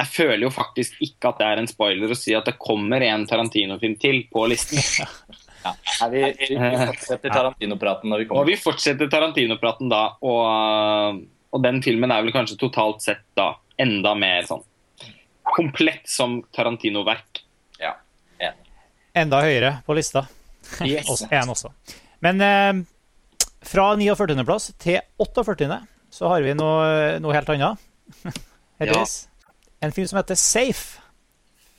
jeg føler jo faktisk ikke at det er en spoiler å si at det kommer en Tarantino-film til på listen. Nei, vi, vi, vi fortsetter Tarantino-praten når vi Og kommer. vi fortsetter Tarantino-praten da, og, og den filmen er vel kanskje totalt sett da enda mer sånn komplett som Tarantino-verk. Ja. Enda høyere på lista. Yes. Også- En også. Men eh, fra 49.-plass til 48. så har vi noe, noe helt annet. Heldigvis. En film som heter Safe,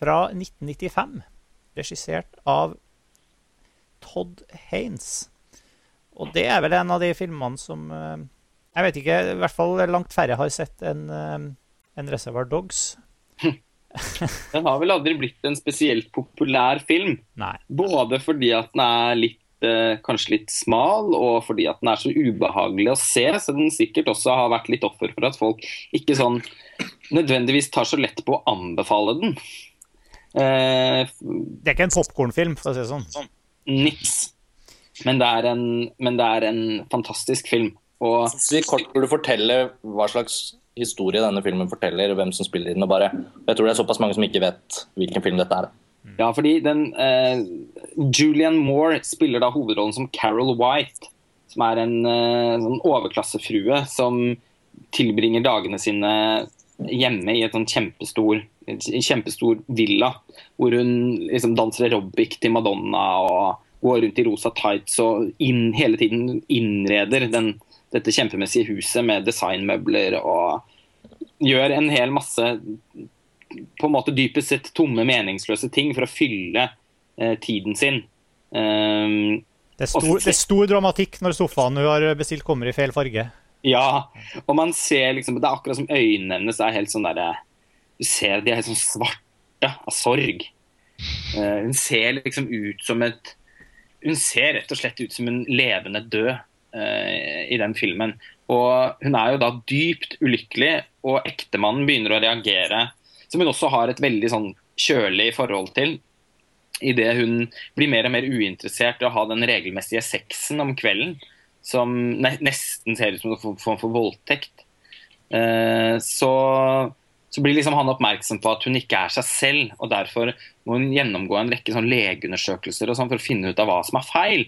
fra 1995. Regissert av Todd Haynes. Og det er vel en av de filmene som eh, Jeg vet ikke, i hvert fall langt færre har sett enn eh, en Reservoir Dogs. Den har vel aldri blitt en spesielt populær film. Nei. Både fordi at den er litt eh, kanskje litt smal, og fordi at den er så ubehagelig å se. Så den sikkert også har vært litt offer for at folk ikke sånn nødvendigvis tar så lett på å anbefale den. Eh, Det er ikke en popkornfilm, for å si det sånn. niks. Men det, er en, men det er en fantastisk film. Og Så vi kort burde fortelle hva slags historie denne filmen forteller, og hvem som spiller i den. og bare, Jeg tror det er såpass mange som ikke vet hvilken film dette er. Ja, fordi den eh, Julian Moore spiller da hovedrollen som Carol White, som er en eh, sånn overklassefrue som tilbringer dagene sine hjemme i et sånn kjempestor, en kjempestor villa, hvor hun liksom danser aerobic til Madonna og går rundt i rosa tights og inn, hele tiden innreder den, dette kjempemessige huset med designmøbler og gjør en hel masse på en måte dypest sett tomme, meningsløse ting for å fylle eh, tiden sin. Um, Det er, stor, det er stor dramatikk når sofaen du har bestilt, kommer i feil farge. ja, og man ser liksom Det er akkurat som øynene hennes er helt sånn derre Du ser de er helt sånn svarte av sorg. Uh, hun ser liksom ut som et Hun ser rett og slett ut som en levende død eh, i den filmen. Og hun er jo da dypt ulykkelig, og ektemannen begynner å reagere, som hun også har et veldig sånn kjølig forhold til. Idet hun blir mer og mer uinteressert i å ha den regelmessige sexen om kvelden, som ne nesten ser ut som en form for voldtekt. Eh, så, så blir liksom han oppmerksom på at hun ikke er seg selv, og derfor må hun gjennomgå en rekke sånn legeundersøkelser og sånn for å finne ut av hva som er feil.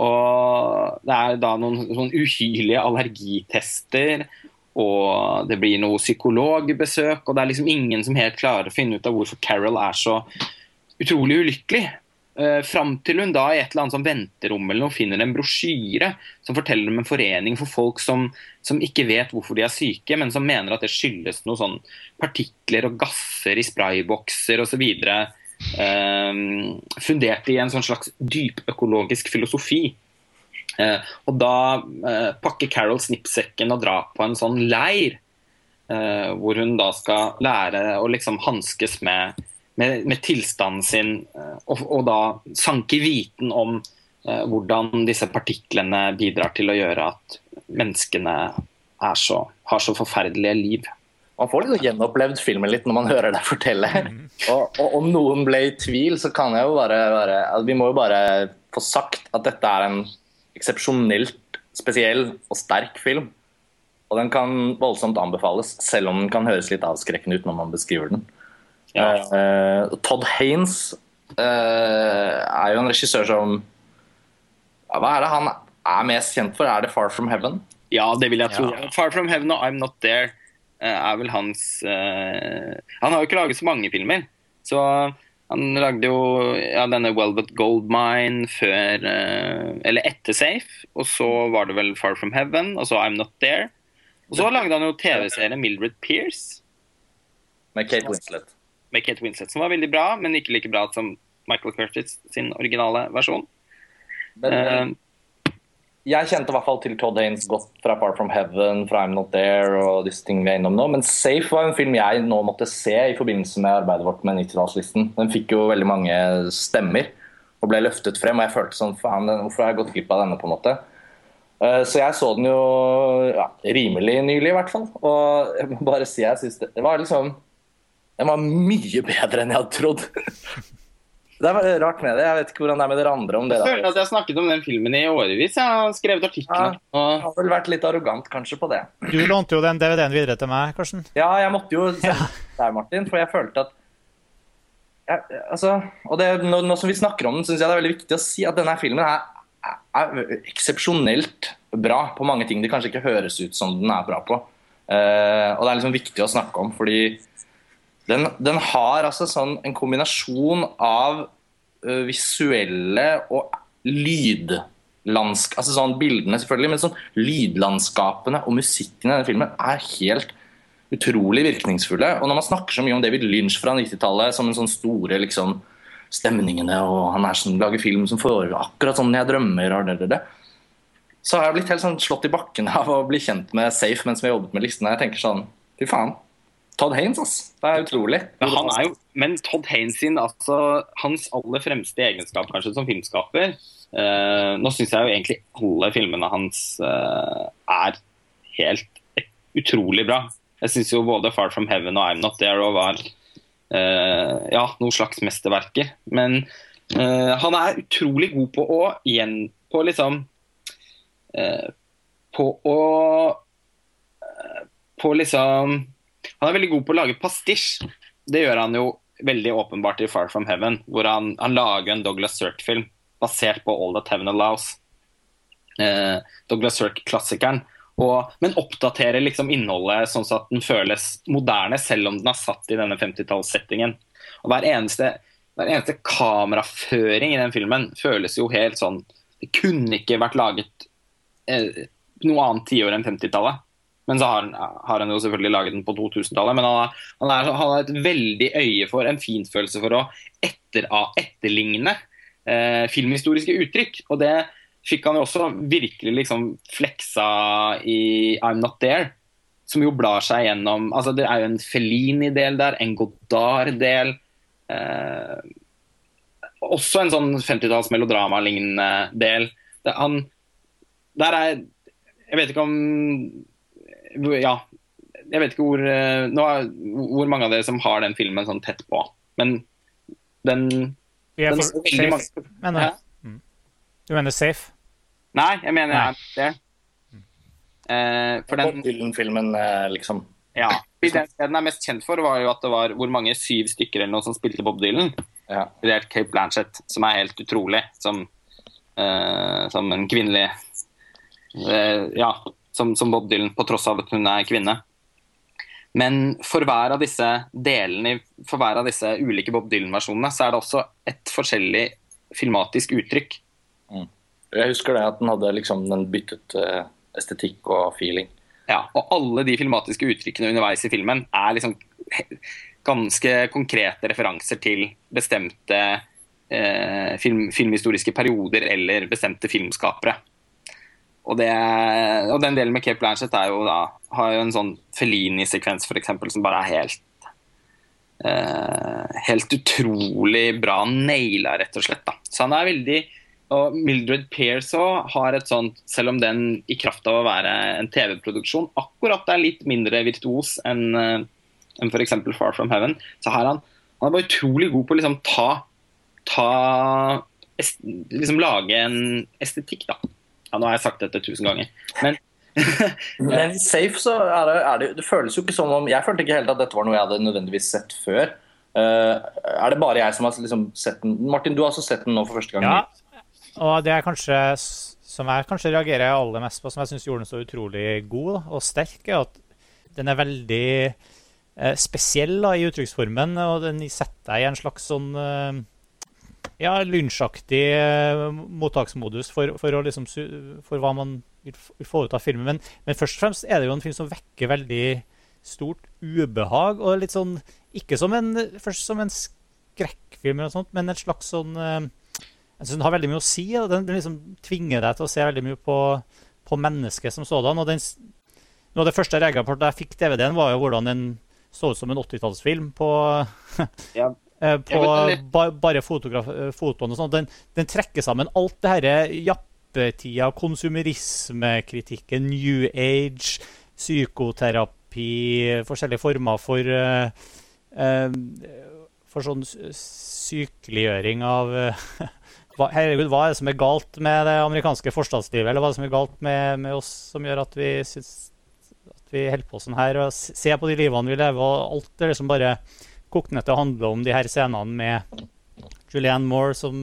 Og det er da noen sånn uhyrlige allergitester, og det blir noe psykologbesøk, og det er liksom ingen som helt klarer å finne ut av hvorfor Carol er så utrolig ulykkelig. Uh, Fram til hun da i et eller annet sånn venterom eller noe finner en brosjyre som forteller om en forening for folk som, som, ikke vet hvorfor de er syke, men som mener at det skyldes noe sånn partikler og gasser i spraybokser osv. Uh, fundert i en sånn slags dypøkologisk filosofi. Uh, og da uh, pakker Carol snippsekken og drar på en sånn leir. Uh, hvor hun da skal lære å liksom hanskes med med, med tilstanden sin, eh, og, og, da sanke viten om eh, hvordan disse partiklene bidrar til å gjøre at menneskene så, har så forferdelige liv. Man får liksom gjenopplevd filmen litt når man hører deg fortelle. Og, og, om noen ble i tvil, så kan jeg jo bare, bare altså Vi må jo bare få sagt at dette er en eksepsjonelt spesiell og sterk film. Og den kan voldsomt anbefales, selv om den kan høres litt avskrekkende ut når man beskriver den. Ja. Uh, Todd Haines uh, er jo en regissør som ja, Hva er det han er mest kjent for? Er det 'Far From Heaven'? Ja, det vil jeg tro. Ja. 'Far From Heaven' og 'I'm Not There' er vel hans Han har jo ikke laget så mange filmer. Så han lagde jo ja, denne 'Welvet Goldmine' før Eller etter 'Safe'. Og så var det vel 'Far From Heaven', og så 'I'm Not There'. Og så lagde han jo TV-serien 'Mildred Pierce'. Med Kate Winslet med Kate Winslet, som var veldig bra, men ikke like bra som Michael Curtis sin originale versjon. Men, uh, jeg kjente i hvert fall til Todd Haynes godt fra Far From Heaven, fra I'm Not There og disse tingene vi er innom nå. Men Safe var en film jeg nå måtte se i forbindelse med arbeidet vårt med 90-tallslisten. Den fikk jo veldig mange stemmer og ble løftet frem, og jeg følte sånn faen, hvorfor har jeg gått glipp av denne, på en måte. Eh, så jeg så den jo ja, rimelig nylig, i hvert fall. Og jeg må bare si jeg syns det, det var liksom den var mye bedre enn jeg hadde trodd. Det er rart med det. Jeg vet ikke hvordan det er med dere andre. om det. Jeg føler at jeg har snakket om den filmen i årevis. Jeg har skrevet artikler. Ja, og... har vel vært litt arrogant kanskje på det. Du lånte jo den DVD-en videre til meg, Karsten. Ja, jeg måtte jo se ja. der, Martin, for jeg følte at jeg, altså, og det, nå, nå, som vi snakker om den, syns jeg det er veldig viktig å si at denne filmen er, er eksepsjonelt bra på mange ting det kanskje ikke høres ut som den er bra på. Uh, og det er liksom viktig å snakke om, fordi den, den har altså sånn en kombinasjon av uh, visuelle og lydlandsk... Altså sånn bildene, selvfølgelig, men sånn lydlandskapene og musikken i denne filmen er helt utrolig virkningsfulle. Og når man snakker så mye om David Lynch fra 90-tallet som en sånn store liksom, stemningene, og han er sånn, lager film som foregår akkurat sånn jeg drømmer, og det, det, det. så har jeg blitt helt sånn slått i bakken av å bli kjent med Safe mens vi har jobbet med listene. Jeg tenker sånn, fy faen. Todd Haines, ass. Det er utrolig. Men, er jo, men Todd Haines sin, altså, hans aller fremste egenskap kanskje som filmskaper uh, Nå syns jeg jo egentlig alle filmene hans uh, er helt utrolig bra. Jeg syns jo både 'Far From Heaven' og 'I'm Not There' var uh, ja, noen slags mesterverker. Men han er utrolig god på å igjen På liksom På å På liksom han er veldig god på å lage pastisj. Det gjør han jo veldig åpenbart i Far From Heaven, hvor han, han lager en Douglas Sirk-film basert på All That Heaven Allows. Eh, Douglas Sirk-klassikeren. Men oppdaterer liksom innholdet sånn at den føles moderne, selv om den er satt i denne 50-tallssettingen. Og hver eneste, hver eneste kameraføring i den filmen føles jo helt sånn Det kunne ikke vært laget eh, noe annet tiår enn 50-tallet. Men så har, har han jo selvfølgelig laget den på 2000-tallet. Men han, han, han, har et veldig øye for, en finfølelse for å etter, etterligne eh, filmhistoriske uttrykk. Og det fikk han jo også virkelig liksom fleksa i I'm Not There. Som jo blar seg gjennom altså Det er jo en Felini-del der, en Godard-del. Eh, også en sånn 50-talls melodrama-lignende del. Det, han, der er Jeg vet ikke om ja, jeg vet ikke hvor, nå, er, hvor mange av dere som har den filmen sånn tett på. Men den, den safe, mange, mener du? Mm. Du mener safe? Nei, jeg mener Nei. det. Eh, for den Dylan-filmen, eh, liksom. Ja. Den, den er mest kjent for, var jo at det var hvor mange syv stykker eller noe som spilte Bob Dylan. Ja. Det er Cape Blanchett, som er helt utrolig som, eh, som en kvinnelig eh, Ja, som, som, Bob Dylan, på tross av at hun er kvinne. Men for hver av disse delene, for hver av disse ulike Bob Dylan-versjonene, så er det også et forskjellig filmatisk uttrykk. Jeg husker det at den hadde liksom den byttet uh, estetikk og feeling. Ja, og alle de filmatiske uttrykkene underveis i filmen er liksom ganske konkrete referanser til bestemte eh, film, filmhistoriske perioder eller bestemte filmskapere. Og, det, og den delen med Cape Blanchett jo da, har jo en sånn Felini-sekvens eksempel, som bare er helt eh, helt utrolig bra naila, rett og slett. Da. Så han er veldig og Mildred Pearce har et sånt, selv om den i kraft av å være en TV-produksjon akkurat er litt mindre virtuos enn en, enn f.eks. Far From Heaven, så har han, han er bare utrolig god på å liksom ta, ta est, liksom lage en estetikk, da. Ja, nå har jeg sagt dette tusen ganger. Men Men Safe så er det, er det Det føles jo ikke som om Jeg følte ikke helt at dette var noe jeg hadde nødvendigvis sett før. Uh, er det bare jeg som har liksom sett den? Martin, du har også sett den nå for første gang? Ja, og det er kanskje som jeg kanskje reagerer aller mest på, som jeg syns gjorde den så utrolig god og sterk, er at den er veldig eh, spesiell da, i uttrykksformen. Og den setter deg i en slags sånn eh, ja, lynsjaktig eh, mottaksmodus for, for, liksom, for hva man vil få ut av filmen. Men, men, først og fremst er det jo en film som vekker veldig stort ubehag. Og litt sånn Ikke som en, først som en skrekkfilm, eller sånt, men en slags sånn eh, jeg synes Den har veldig mye å si. og Den liksom tvinger deg til å se veldig mye på, på mennesket som sådan. og den, Noe av det første jeg reagerte på da jeg fikk DVD-en, var jo hvordan den så ut som en 80-tallsfilm på, ja. På ba, bare fotoene og sånn. Den, den, trekker sammen alt det herre jappetida, konsumerismekritikken, New Age, psykoterapi, forskjellige former for uh, for sånn sykeliggjøring av hva, herregud, hva er det som er galt med det amerikanske forstadslivet, eller hva er det som er galt med, med oss som gjør at vi syns at vi holder på sånn her, og se på de livene vi lever, og alt er liksom bare kokt ned til å handle om de her scenene med Julianne Moore som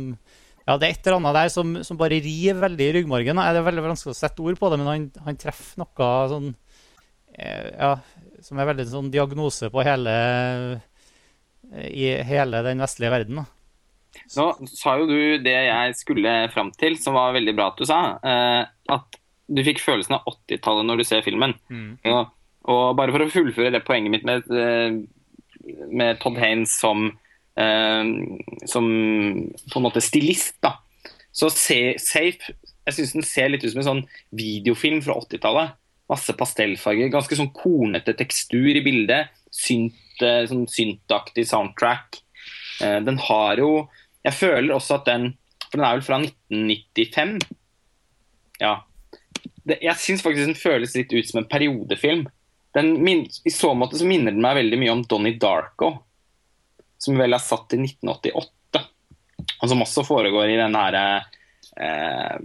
ja, Det er et eller annet der som, som bare river veldig i ryggmargen. Det er veldig vanskelig å sette ord på det, men han, han treffer noe sånn eh, ja, som er veldig sånn diagnose på hele i hele den vestlige verden. da. Nå sa jo du det jeg skulle fram til, som var veldig bra at du sa. Eh, at du fikk følelsen av 80-tallet når du ser filmen. Mm. Ja, og bare for å fullføre det poenget mitt med, eh, med Todd Haynes som, eh, som på en måte stilist, da. Så Safe jeg syns den ser litt ut som en sånn videofilm fra 80-tallet. Masse pastellfarger, ganske sånn kornete tekstur i bildet. Synt, sånn syntaktig soundtrack. Den har jo jeg føler også at den For den er vel fra 1995. Ja. Jeg syns faktisk den føles litt ut som en periodefilm. I så måte så minner den meg veldig mye om Donnie Darko, som vel er satt i 1988. Og som også foregår i den herre eh,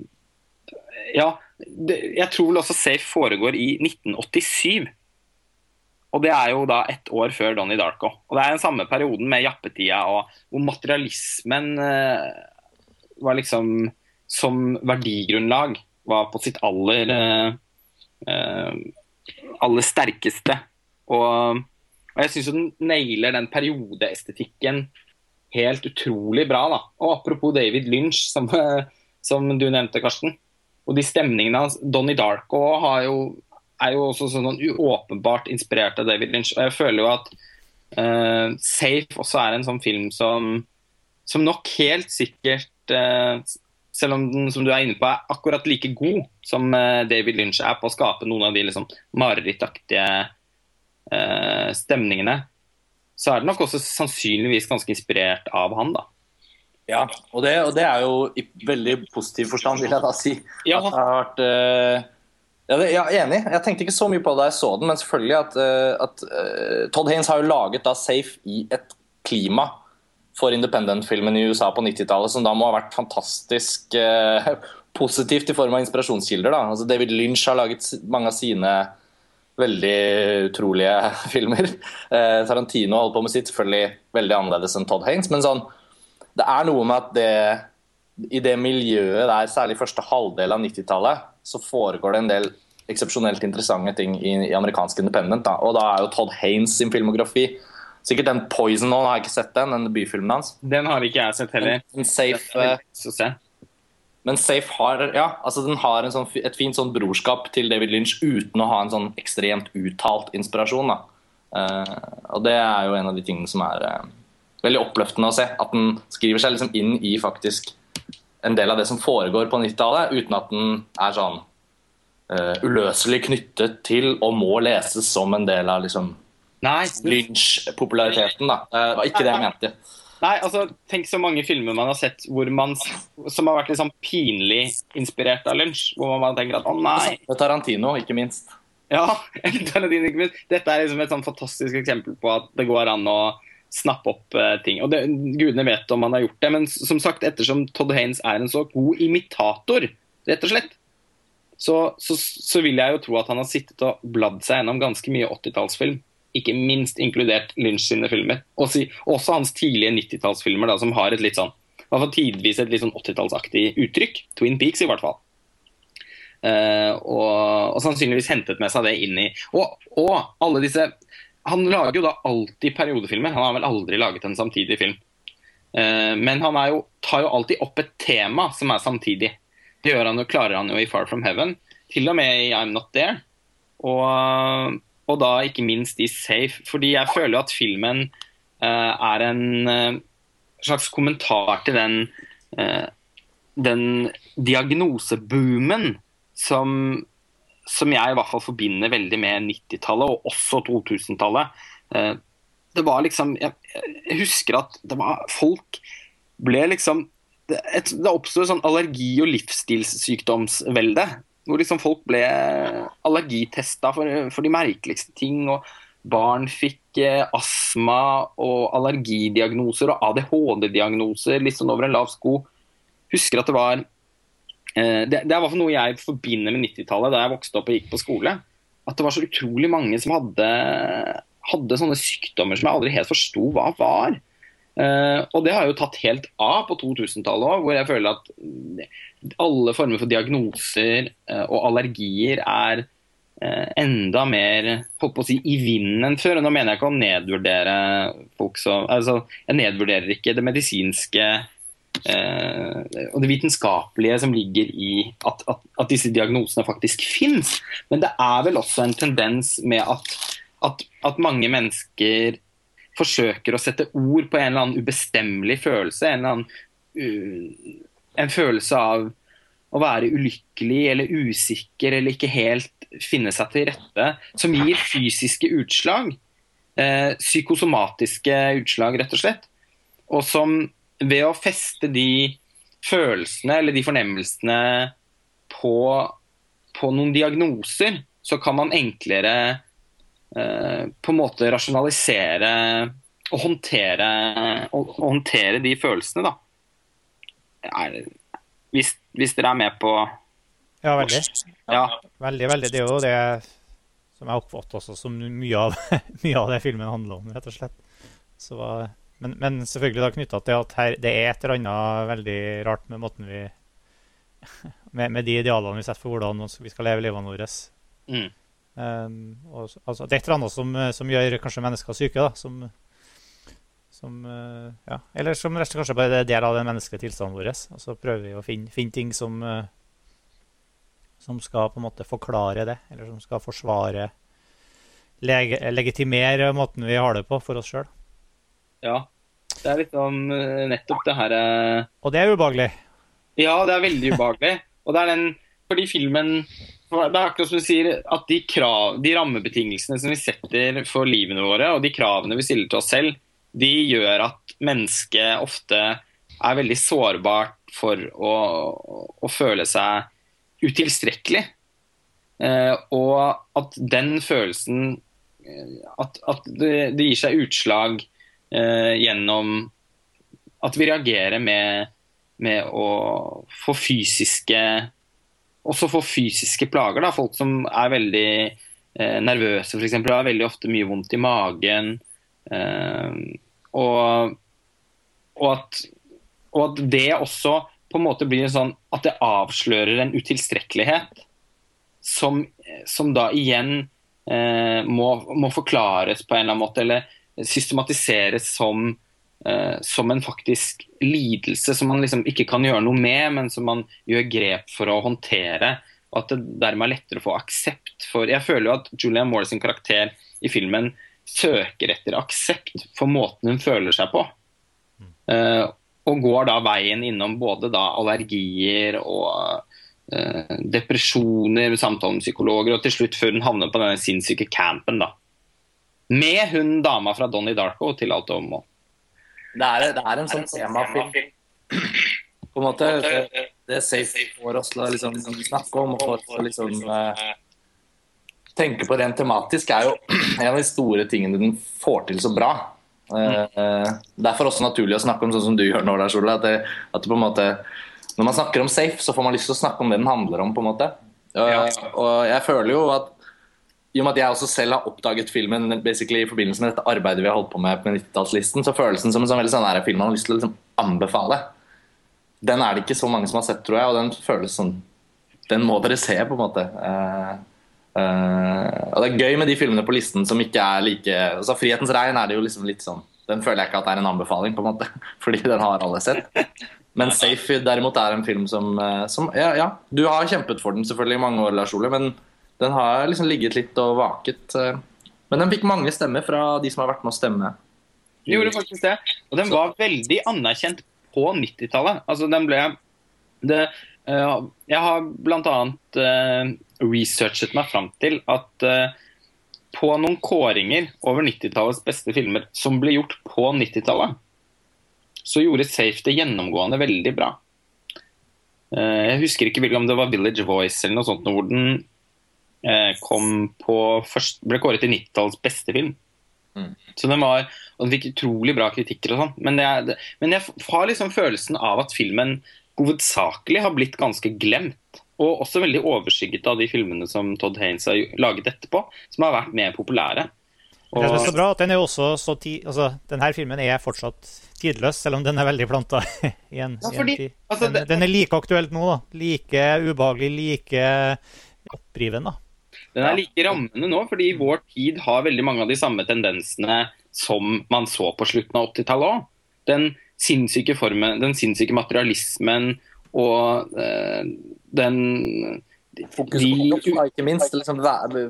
Ja, det, jeg tror vel også Safe foregår i 1987. Og det er jo da ett år før Donnie Darko. Og det er den samme perioden med jappetida og hvor materialismen eh, var liksom som verdigrunnlag var på sitt aller eh, eh aller sterkeste. Og, og jeg syns den nailer den periodeestetikken helt utrolig bra. da. Og apropos David Lynch, som, som du nevnte, Karsten. Og de stemningene hans Donnie Darko jo er jo også sånn uåpenbart inspirert av David Lynch. Og jeg føler jo at uh, Safe også er en sånn film som, som nok helt sikkert uh, selv om den som du er inne på er akkurat like god som uh, David Lynch er på å skape noen av de liksom, marerittaktige stemningene, så er den nok også sannsynligvis ganske inspirert av han. da. Ja, og det, og det er jo i veldig positiv forstand, vil jeg da si. Ja. At det har vært ja, det, ja, enig. Jeg tenkte ikke så mye på det da jeg så den, men selvfølgelig at, uh, at uh, Todd Haynes har jo laget da Safe i et klima for independent-filmen i USA på 90-tallet som da må ha vært fantastisk eh, positivt i form av inspirasjonskilder. da. Altså David Lynch har laget mange av sine veldig utrolige filmer. Tarantino holder på med sitt, selvfølgelig veldig annerledes enn Todd Haynes. Men sånn, det er noe med at det i det miljøet der, særlig første halvdel av 90-tallet, så foregår det en del eksepsjonelt interessante ting i, i amerikansk independent. Da. Og da er jo Todd Haynes sin filmografi Sikkert den Poison nå, har jeg ikke sett den, den debutfilmen hans. Den har ikke jeg sett heller. En Safe, til å se. men Safe har, ja, altså den har en sånn, et fint sånn brorskap til David Lynch uten å ha en sånn ekstremt uttalt inspirasjon. Eh, og det er jo en av de tingene som er uh, veldig oppløftende å se. At den skriver seg liksom inn i faktisk en del av det som foregår på 90-tallet, uten at den er sånn eh, uløselig knyttet til og må leses som en del av liksom Lynch-populariteten. da. Eh, Det var ikke det jeg mente. Nei, altså, tenk så mange filmer man har sett hvor man, som har vært sånn pinlig inspirert av lunsj. Hvor man bare tenker at å nei. Og Tarantino, ikke minst. Ja, Tarantino, ikke minst. Dette er liksom et sånn fantastisk eksempel på at det går an å snappe opp eh, ting. Og det, Gudene vet om han har gjort det, men som sagt, ettersom Todd Haynes er en så god imitator, rett og slett, så, så, så vil jeg jo tro at han har sittet og bladd seg gjennom ganske mye 80-tallsfilm. Ikke minst inkludert Lynch sine filmer. Og si, også hans tidlige 90-tallsfilmer, da, som har et litt sånn tidvis et litt sånn 80-tallsaktig uttrykk. Twin Peaks, i hvert fall. Uh, og, og sannsynligvis hentet med seg det inn i og, og alle disse Han lager jo da alltid periodefilmer. Han har vel aldri laget en samtidig film. Uh, men han jo, tar jo alltid opp et tema som er samtidig. Det gjør han jo, klarer han jo i Far From Heaven. Til og med i I'm Not There. Og, og da ikke minst i Safe. Fordi jeg føler at filmen uh, er en uh, slags kommentar til den uh, den diagnoseboomen som, som jeg i hvert fall forbinder veldig med 90-tallet, og også 2000-tallet. Eh, Det var liksom Jeg, husker at det var folk ble liksom Det, et- det oppsto et sånn allergi- og livsstilssykdomsvelde. Hvor liksom folk ble allergitesta for, for de merkeligste ting. og Barn fikk eh, astma og allergidiagnoser og ADHD-diagnoser litt sånn over en lav sko. Husker at det var eh, det, det er noe jeg forbinder med 90-tallet da jeg vokste opp og gikk på skole. At det var så utrolig mange som hadde, hadde sånne sykdommer som jeg aldri helt forsto hva var. Eh, og det har jo tatt helt av på 2000-tallet òg, hvor jeg føler at alle former for diagnoser uh, og allergier er uh, enda mer holdt på å si, i vinden enn før. Og nå mener jeg ikke å nedvurdere folk som altså, Jeg nedvurderer ikke det medisinske og det vitenskapelige som ligger i at, at, at disse diagnosene faktisk fins. Men det er vel også en tendens med at, at mange mennesker forsøker å sette ord på en eller annen ubestemmelig følelse. En, annen, uh, en følelse av å være ulykkelig eller usikker eller ikke helt finne seg til rette, som gir fysiske utslag. Uh, psykosomatiske utslag, rett og slett. Og som ved å feste de følelsene eller de fornemmelsene på, på noen diagnoser, så kan man enklere på en måte rasjonalisere og håndtere, og, og håndtere de følelsene, da. Er, hvis, hvis dere er med på Ja, veldig. Ja. Veldig, veldig. Det er jo det som jeg oppfatter også som mye av, mye av det filmen handler om, rett og slett. Så, men, men selvfølgelig da knytta til at her, det er et eller annet veldig rart med måten vi med, med de idealene vi setter for hvordan vi skal leve livet vårt. Mm. Um, og, altså, det er et eller annet som, som gjør kanskje mennesker syke, da. Som, som uh, ja. Eller som rett kanskje bare er del av den menneskelige tilstanden vår. Og så prøver vi å finne, finne ting som, uh, som skal på en måte forklare det, eller som skal forsvare leg Legitimere måten vi har det på for oss sjøl. ja. Det er liksom om nettopp det her eh, Og det er ubehagelig. Ja, det er veldig ubehagelig. Og det er den Fordi filmen Det er akkurat som du sier, at de, krav, de rammebetingelsene som vi setter for livene våre, og de kravene vi stiller til oss selv, de gjør at mennesket ofte er veldig sårbart for å, å føle seg utilstrekkelig. Eh, og at den følelsen eh, At, at det, det gir seg utslag eh, gjennom at vi reagerer med med å få fysiske også få fysiske plager. Da. Folk som er veldig eh, nervøse, f.eks. har veldig ofte mye vondt i magen. Eh, og, og, at, og at det også på en måte blir sånn at det avslører en utilstrekkelighet som, som da igjen eh, må, må forklares på en eller annen måte. Eller systematiseres som, som en faktisk lidelse som man liksom ikke kan gjøre noe med, men som man gjør grep for å håndtere. Og at det dermed er lettere å få aksept for Jeg føler jo at Julia Moore sin karakter i filmen søker etter aksept for måten hun føler seg på. Eh, og går da veien innom både da allergier og eh, depresjoner, samtaler med psykologer, og til slutt før hun havner på denne sinnssyke campen. da. Med hun dama fra Donnie Darko til alt overmål. Det er, det er en sånn temafilm. På en måte, det, det er safe for oss å liksom, snakke om og for å liksom eh, tenke på rent tematisk, er jo en av de store tingene den får til så bra. Eh, Derfor også naturlig å snakke om sånn som du gjør nå, Lars Ole. At, det, at det på en måte, når man snakker om safe, så får man lyst til å snakke om det den handler om. på en måte. Eh, Og jeg føler jo at i og med at jeg også selv har oppdaget filmen i forbindelse med dette arbeidet vi har holdt på med med 90-tallslisten, så føles den som en sånn veldig sånn her film man har lyst til å liksom anbefale. Den er det ikke så mange som har sett, tror jeg, og den føles sånn Den må dere se, på en måte. Uh, uh, og det er gøy med de filmene på listen som ikke er like altså 'Frihetens regn' er det jo liksom litt sånn Den føler jeg ikke at det er en anbefaling, på en måte, fordi den har alle sett. Men 'Safe' derimot er en film som, eh, som ja, ja, du har kjempet for den selvfølgelig i mange år, Lars Ole, men den har liksom ligget litt og vaket. eh. Men den fikk mange stemmer fra de som har vært med å stemme. Den gjorde faktisk det. Og den var veldig anerkjent på 90-tallet. Altså, den ble det, eh, Jeg har bl.a. Uh, researchet meg fram til at eh, på noen kåringer over 90-tallets beste filmer som ble gjort på 90-tallet, så gjorde Safe det gjennomgående veldig bra. Eh, jeg husker ikke om det var Village Voice eller noe sånt hvor den eh, først, ble kåret til 90-tallets beste film. Mm. Så den var, og den fikk utrolig bra kritikker og sånn. Men, det er- det- men jeg har liksom følelsen av at filmen hovedsakelig har blitt ganske glemt. Og også veldig overskygget av de filmene som Todd Haynes har laget etterpå, som har vært mer populære. Det som er så bra, at den er også så ti, altså, denne filmen er fortsatt tidløs, selv om den er veldig planta i en, Ja, i en tid. altså, Den, det- den er like aktuelt nå, da. Like ubehagelig, like opprivende. da. Den er like rammende nå, fordi i vår tid har veldig mange av de samme tendensene som man så på slutten av 80-tallet òg. Den sinnssyke formen, den sinnssyke materialismen og øh, den Fokus på kropp, ikke minst. Liksom,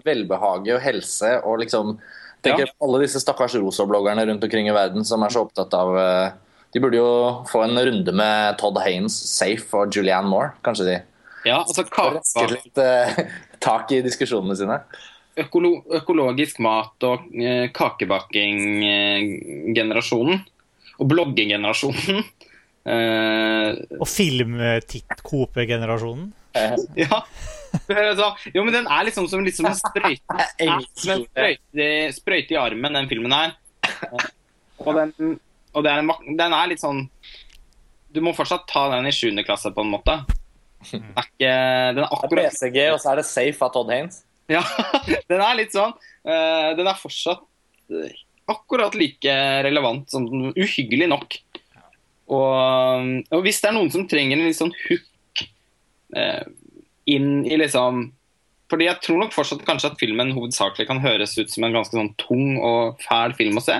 velbehage og helse. og liksom tenker Ja. Alle disse stakkars rosa-bloggerne rundt omkring i verden som er så opptatt av eh, De burde jo få en runde med Todd Haynes, Safe og Julianne Moore, kanskje de. Ja, altså kaka, litt eh, tak i diskusjonene sine. økolo, økologisk mat og eh, kakebakking-generasjonen. og bloggegenerasjonen. Eh, Og filmtitt-kope-generasjonen. Eh, ja. Jo, men den er liksom som, liksom en sprøyte som en sprøyte, sprøyte i armen, den filmen her. Og, den, og den, er den er litt sånn Du må fortsatt ta den i 7. klasse, på en måte. Den er, ikke, den er Det er PCG, BCG, og så er det Safe av Todd Haynes. Ja, den er litt sånn. eh, den er fortsatt eh, akkurat like relevant som den, uhyggelig nok. Og, og hvis det er noen som trenger en litt sånn hook eh, inn i liksom Fordi jeg tror nok fortsatt kanskje at filmen hovedsakelig kan høres ut som en ganske sånn tung og fæl film å se.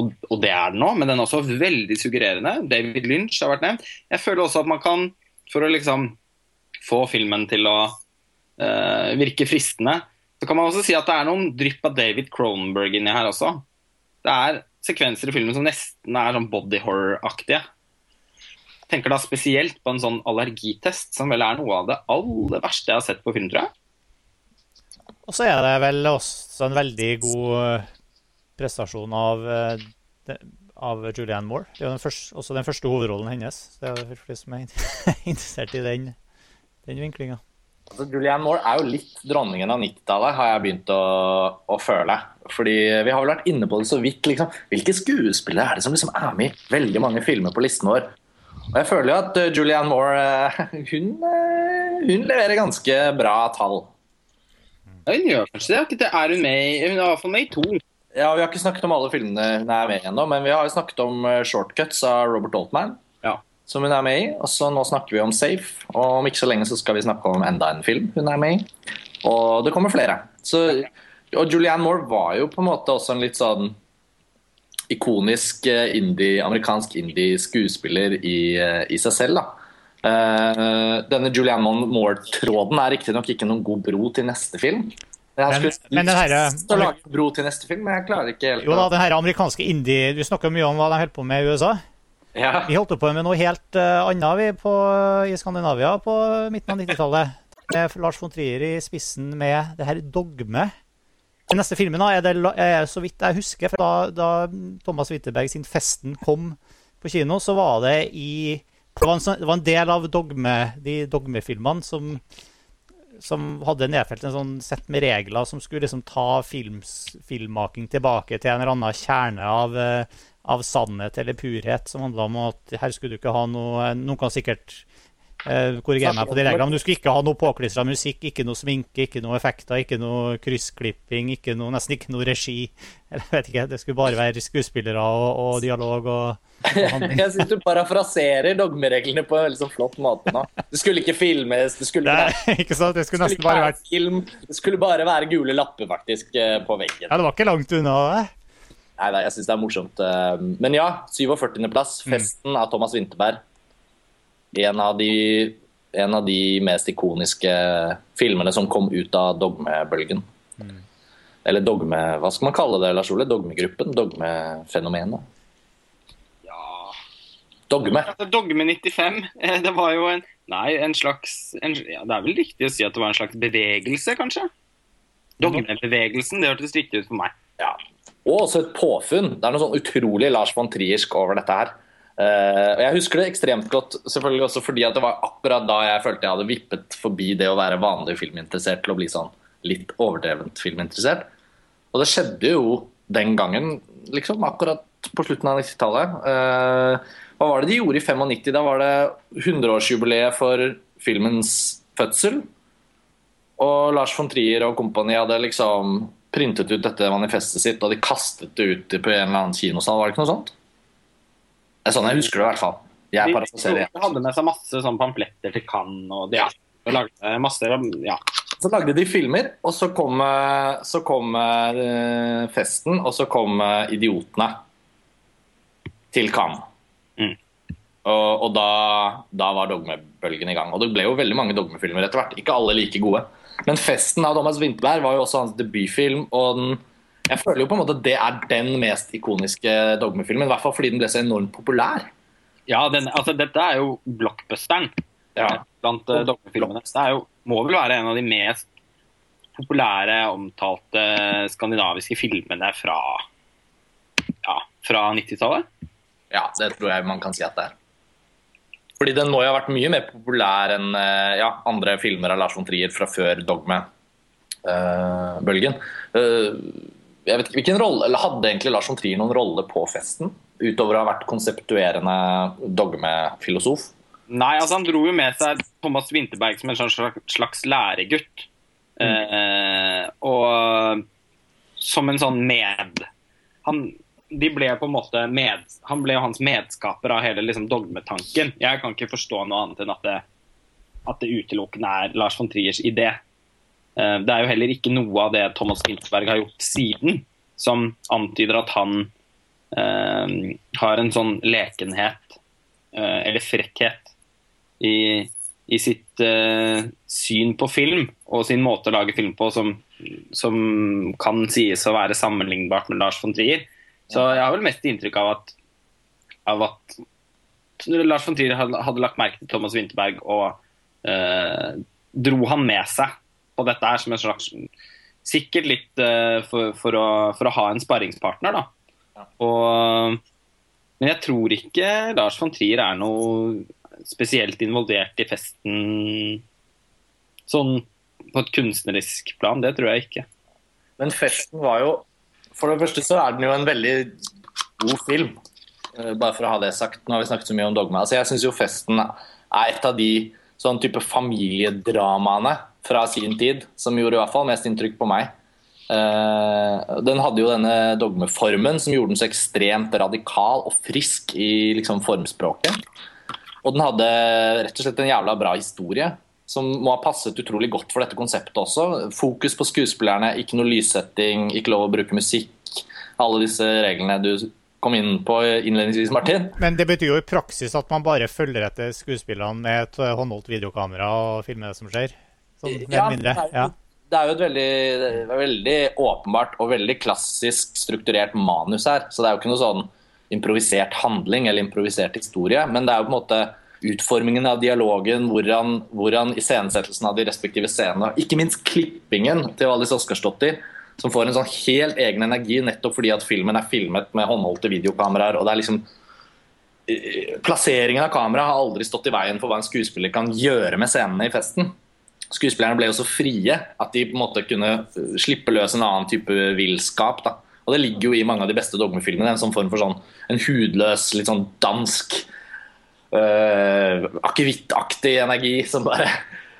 Og, og det er den nå, men den er også veldig suggererende. David Lynch har vært nevnt. Jeg føler også at man kan, for å liksom få filmen til å uh, virke fristende, så kan man også si at det er noen drypp av David Cronenberg inni her også. Det er sekvenser i filmen som nesten er sånn body horror-aktige. Tenker da spesielt på en sånn allergitest, som vel er noe av det aller verste jeg har sett på film, tror jeg. Og så er det vel også en veldig god eh, prestasjon av, eh, av Julianne Moore. Det er jo den første, også den første hovedrollen hennes. Det er jo de som er interessert i den, den vinklinga. Altså, Julianne Moore er jo litt dronningen av 90-tallet, har jeg begynt å, å føle. Fordi Vi har vel vært inne på det så vidt. liksom. Hvilke skuespillere er det som liksom er med i veldig mange filmer på listen vår? Og Jeg føler jo at eh, Julianne Moore eh, hun, eh, hun leverer ganske bra tall. Ja, hun gjør kanskje det. er ikke det. Er hun med i Hun er i hvert fall med i to. Ja, Vi har ikke snakket om alle filmene hun er med i ennå, men vi har jo snakket om Shortcuts av Robert Altman. Som hun er med i. Og så nå snakker vi om Safe. Og om ikke så lenge så skal vi snakke om enda en film hun er med i. Og det kommer flere. Så, og Julianne Moore var jo på en måte også en litt sånn ikonisk eh, indie, amerikansk indie-skuespiller i, eh, i, seg selv. da. Uh, denne Julianne Moore-tråden er riktignok ikke noen god bro til neste film. Jeg men, men den her, å lage bro til neste film, men jeg klarer ikke helt Jo da, den her amerikanske indie Du snakker mye om hva de holder på med i USA. Ja. Vi holdt på med noe helt uh, annet vi på, i Skandinavia på midten av 90-tallet. Med Lars von Trier i spissen med det her dogme. Den neste filmen da, er det er så vidt jeg husker, for da, da Thomas Witteberg sin 'Festen' kom på kino, så var det i det var, en, sånn, det var en, del av dogme, de dogmefilmene som, som hadde nedfelt en sånn sett med regler som skulle liksom ta films, filmmaking tilbake til en eller annen kjerne av, eh, av sannhet eller purhet, som handla om at her skulle du ikke ha noe Noen kan sikkert eh, korrigere meg på de reglene, men du skulle ikke ha noe påklistra musikk, ikke noe sminke, ikke noe effekter, ikke noe kryssklipping, ikke noe, nesten ikke noe regi. Eller, vet ikke, Det skulle bare være skuespillere og, og dialog og, og Jeg syns du parafraserer dogmereglene på en veldig sånn flott måte nå. Det skulle ikke filmes, det skulle ikke, være, ikke sant, det skulle nesten bare vært film. Det skulle bare være gule lapper faktisk eh, på veggen. Ja, det var ikke langt unna. det. Nei, nei, jeg syns det er morsomt. Eh, men ja, 47.-plass, mm. 'Festen' av Thomas Winterberg en av de en av de mest ikoniske filmene som kom ut av dogmebølgen. Mm. Eller dogme... Hva skal man kalle det, Lars Ole? Dogmegruppen? Dogmefenomenet? Ja Dogme. Altså, dogme 95, eh, det var jo en Nei, en slags en, ja, Det er vel riktig å si at det var en slags bevegelse, kanskje? Dogmebevegelsen, det hørtes riktig ut for meg. Ja. Og også et påfunn. Det er noe sånn utrolig Lars von Triersk over dette her. Uh, jeg husker det ekstremt godt, selvfølgelig også fordi det var akkurat da jeg følte jeg hadde vippet forbi det å være vanlig filminteressert til å bli sånn litt overdrevent filminteressert. Og det skjedde jo den gangen, liksom, akkurat på slutten av 90-tallet. Uh, hva var det de gjorde i 95? Da var det 100-årsjubileet for filmens fødsel. Og Lars von Trier og kompani hadde liksom printet ut dette manifestet sitt, og de kastet det ut på en eller annen kinosal, var det ikke noe sånt? Det er sånn jeg husker det i hvert fall. Jeg de, De hadde med seg masse sånn pamfletter til Cannes og de ja. lagde masse ja. Så lagde de filmer, og så kom, så kom uh, festen, og så kom uh, idiotene til Cannes. Mm. Og, og, da, da var dogmebølgen i gang. Og det ble jo veldig mange dogmefilmer etter hvert. Ikke alle like gode. Men 'Festen' av Thomas Winterberg var jo også hans debutfilm. og den jeg føler jo på en måte det er den mest ikoniske dogmefilmen. I hvert fall fordi den ble så enormt populær. Ja, den, altså dette er jo blockbusteren ja. blant uh, dogmefilmene. Det er jo, må vel være en av de mest populære, omtalte skandinaviske filmene fra, ja, fra 90-tallet. Ja, det tror jeg man kan si at det er. Fordi den må jo ha vært mye mer populær enn uh, ja, andre filmer av Lars von Trier fra før dogmebølgen. Uh, uh, jeg vet ikke hvilken rolle, eller Hadde egentlig Lars von Trier noen rolle på festen? Utover å ha vært konseptuerende dogmefilosof? Nei, altså han dro jo med seg Thomas Winterberg som en slags, læregutt. Mm. Eh, og som en sånn med... Han, de ble på en måte med, han ble jo hans medskaper av hele liksom, dogmetanken. Jeg kan ikke forstå noe annet enn at det, at det utelukkende er Lars von Triers idé. Eh, det er jo heller ikke noe av det Thomas Winterberg har gjort siden, som antyder at han eh, har en sånn lekenhet, eh, eller frekkhet, i, i sitt eh, syn på film og sin måte å lage film på som, som, kan sies å være sammenlignbart med Lars von Trier. Så jeg har vel mest inntrykk av at, av at Lars von Trier hadde, hadde, lagt merke til Thomas Winterberg og dro han med seg på dette her som en slags Sikkert litt eh, for, for, å, for, å, ha en sparringspartner, da. Ja. Og, men jeg tror ikke Lars von Trier er noe spesielt involvert i festen sånn på et kunstnerisk plan. Det tror jeg ikke. Men festen var jo For det første så er den jo en veldig god film. Eh, bare for å ha det sagt. Nå har vi snakket så mye om dogma. Altså jeg syns jo festen er et av de sånn type familiedramaene fra sin tid, som gjorde i hvert fall mest inntrykk på meg. Uh, den hadde jo denne dogmeformen som gjorde den så ekstremt radikal og frisk i liksom, formspråket. Og den hadde rett og slett en jævla bra historie, som må ha passet utrolig godt for dette konseptet også. Fokus på skuespillerne, ikke noe lyssetting, ikke lov å bruke musikk. Alle disse reglene du kom inn på innledningsvis, Martin. Men det betyr jo i praksis at man bare følger etter skuespillerne med et håndholdt videokamera og filmer det som skjer? Sånn Ja, mindre? Ja. Det er jo et veldig, veldig åpenbart og veldig klassisk strukturert manus her. Så det er jo ikke noe sånn improvisert handling eller improvisert historie. Men det er jo på en måte utformingen av dialogen, hvordan, hvordan iscenesettelsen av de respektive scenene, ikke minst klippingen til Alice Oscarsdottir, som får en sånn helt egen energi nettopp fordi at filmen er filmet med håndholdte videokameraer. og det er liksom eh, Plasseringen av kamera har aldri stått i veien for hva en skuespiller kan gjøre med scenene i festen. Skuespillerne ble jo så frie at de på en måte kunne eh, slippe løs en annen type villskap. Og det ligger jo i mange av de beste dogmefilmene, en sånn form for sånn en hudløs, litt sånn dansk uh, akevittaktig energi som bare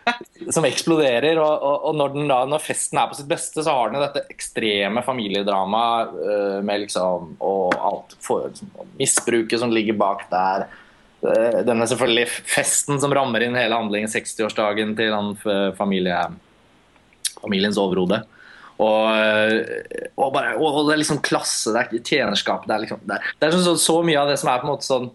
som eksploderer. Og, og, og når, den da, når festen er på sitt beste, så har den dette ekstreme familiedramaet uh, med liksom Og alt for, liksom, misbruket som ligger bak der. Uh, denne selvfølgelig festen som rammer inn hele handlingen, 60-årsdagen til f- familie, familiens overhode. Og, eh, og, bare, og, det er liksom klasse, det er tjenerskap Det er, liksom, det er, det er så, så, mye av det som er på en måte sånn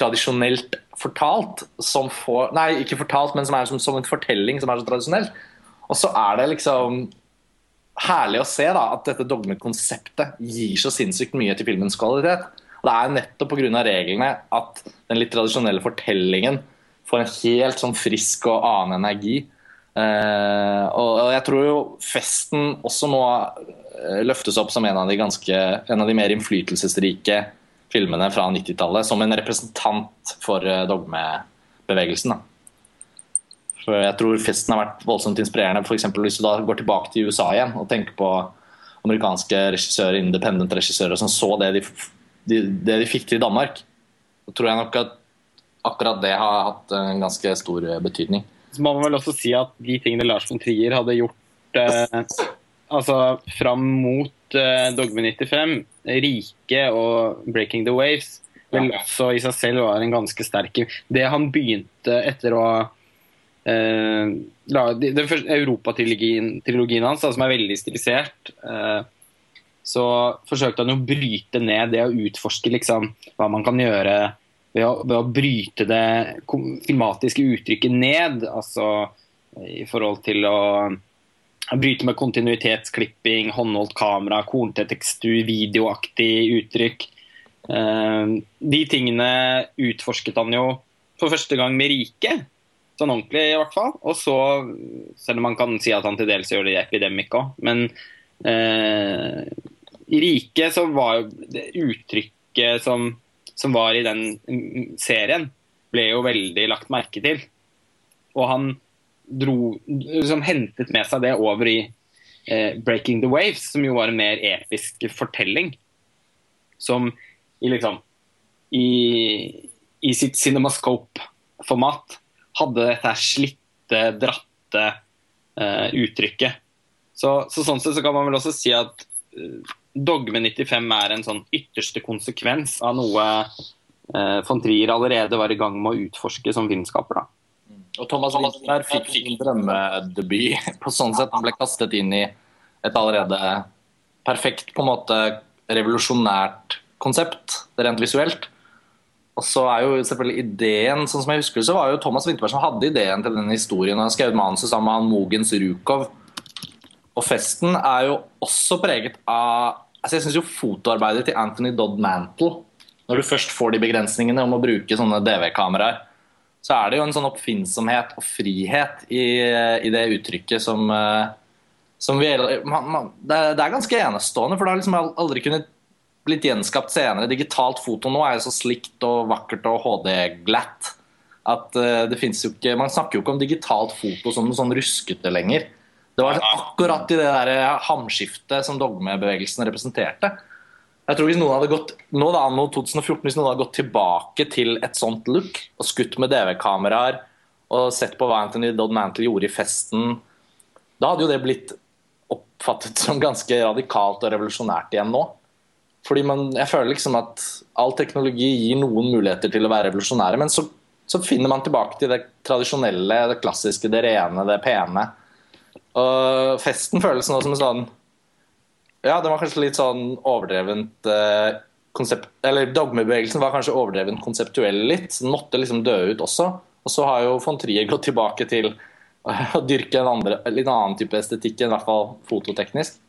urtradisjonelt fortalt, som får Nei, ikke fortalt, men som er som, som en fortelling som er så tradisjonell. Og så er det liksom herlig å se da, at dette dogmekonseptet gir så sinnssykt mye til filmens kvalitet. Og Det er nettopp pga. reglene at den litt tradisjonelle fortellingen får en helt sånn frisk og annen energi. Uh, og jeg tror jo festen også må eh, løftes opp som en av de, ganske, en av de mer innflytelsesrike filmene fra 90-tallet, som en representant for eh, dogmebevegelsen. Da. For jeg tror festen har vært voldsomt inspirerende. For eksempel hvis du da går tilbake til USA igjen og tenker på amerikanske regissører, independent regissører som så det de, de, det de fikk til i Danmark, så tror jeg nok at akkurat det har hatt en ganske stor eh, betydning. Så må man vel også si at de tingene Lars von Trier hadde gjort eh, altså fram mot uh, Dogme 95, Rike og Breaking the Waves, vel også i seg selv var en ganske sterk Det han begynte etter å la, Den første europatrilogien trilogien hans, da, som er veldig stilisert, uh, så forsøkte han å bryte ned det å utforske liksom, hva man kan gjøre ved å, ved å bryte det filmatiske uttrykket ned. Altså i forhold til å bryte med kontinuitetsklipping, håndholdt kamera, korntett tekstur, videoaktig uttrykk. Eh, de tingene utforsket han jo for første gang med Rike. Sånn ordentlig, i hvert fall. Og så, selv om man kan si at han til dels gjør det i Epidemic òg, men eh, i Rike så var jo det uttrykket som, som var i den serien, ble jo veldig lagt merke til. Og han dro, liksom hentet med seg det over i eh, 'Breaking the Waves', som jo var en mer episk fortelling. Som i liksom I, i sitt cinemascope-format hadde dette slitte, dratte eh, uttrykket. Så, så sånn sett så kan man vel også si at eh, Dogme 95 er en sånn ytterste konsekvens av noe eh, von Trier allerede var i gang med å utforske som filmskaper. da. Og Thomas Winter fikk sin drømmedebut på sånn sett. Han ble kastet inn i et allerede perfekt, på en måte revolusjonært konsept, rent visuelt. Og så er jo selvfølgelig ideen, sånn som jeg husker så var jo Thomas Winterberg som hadde ideen til den historien. Han skrev manuset sammen med han Mogens Rukov. Og festen er jo også preget av altså Jeg syns jo fotoarbeidet til Anthony Dodd Mantle, når du først får de begrensningene om å bruke sånne DV-kameraer, så er det jo en sånn oppfinnsomhet og frihet i, i det uttrykket som, eh, som vi man, man, det, det er ganske enestående, for det har liksom aldri kunnet blitt gjenskapt senere. Digitalt foto nå er jo så slikt og vakkert og HD-glatt at eh, det fins jo ikke Man snakker jo ikke om digitalt foto som noe sånn ruskete lenger. Det var akkurat i det der hamskiftet som dogmebevegelsen representerte. Jeg tror Hvis noen hadde gått nå da, anno 2014, hvis noen hadde gått tilbake til et sånt look og skutt med DV-kameraer og sett på hva Anthony Dodd Mantle gjorde i festen, da hadde jo det blitt oppfattet som ganske radikalt og revolusjonært igjen nå. Fordi man, jeg føler liksom at all teknologi gir noen muligheter til å være revolusjonære, men så, så finner man tilbake til det tradisjonelle, det klassiske, det rene, det pene. Og festen føles nå som en sånn Ja, det var kanskje litt sånn overdrevent eh, konsept, eller Dogmebevegelsen var kanskje overdrevent konseptuell litt. Den måtte liksom dø ut også. Og så har jo von Trier gått tilbake til å dyrke en andre, litt annen type estetikk, i hvert fall fototeknisk.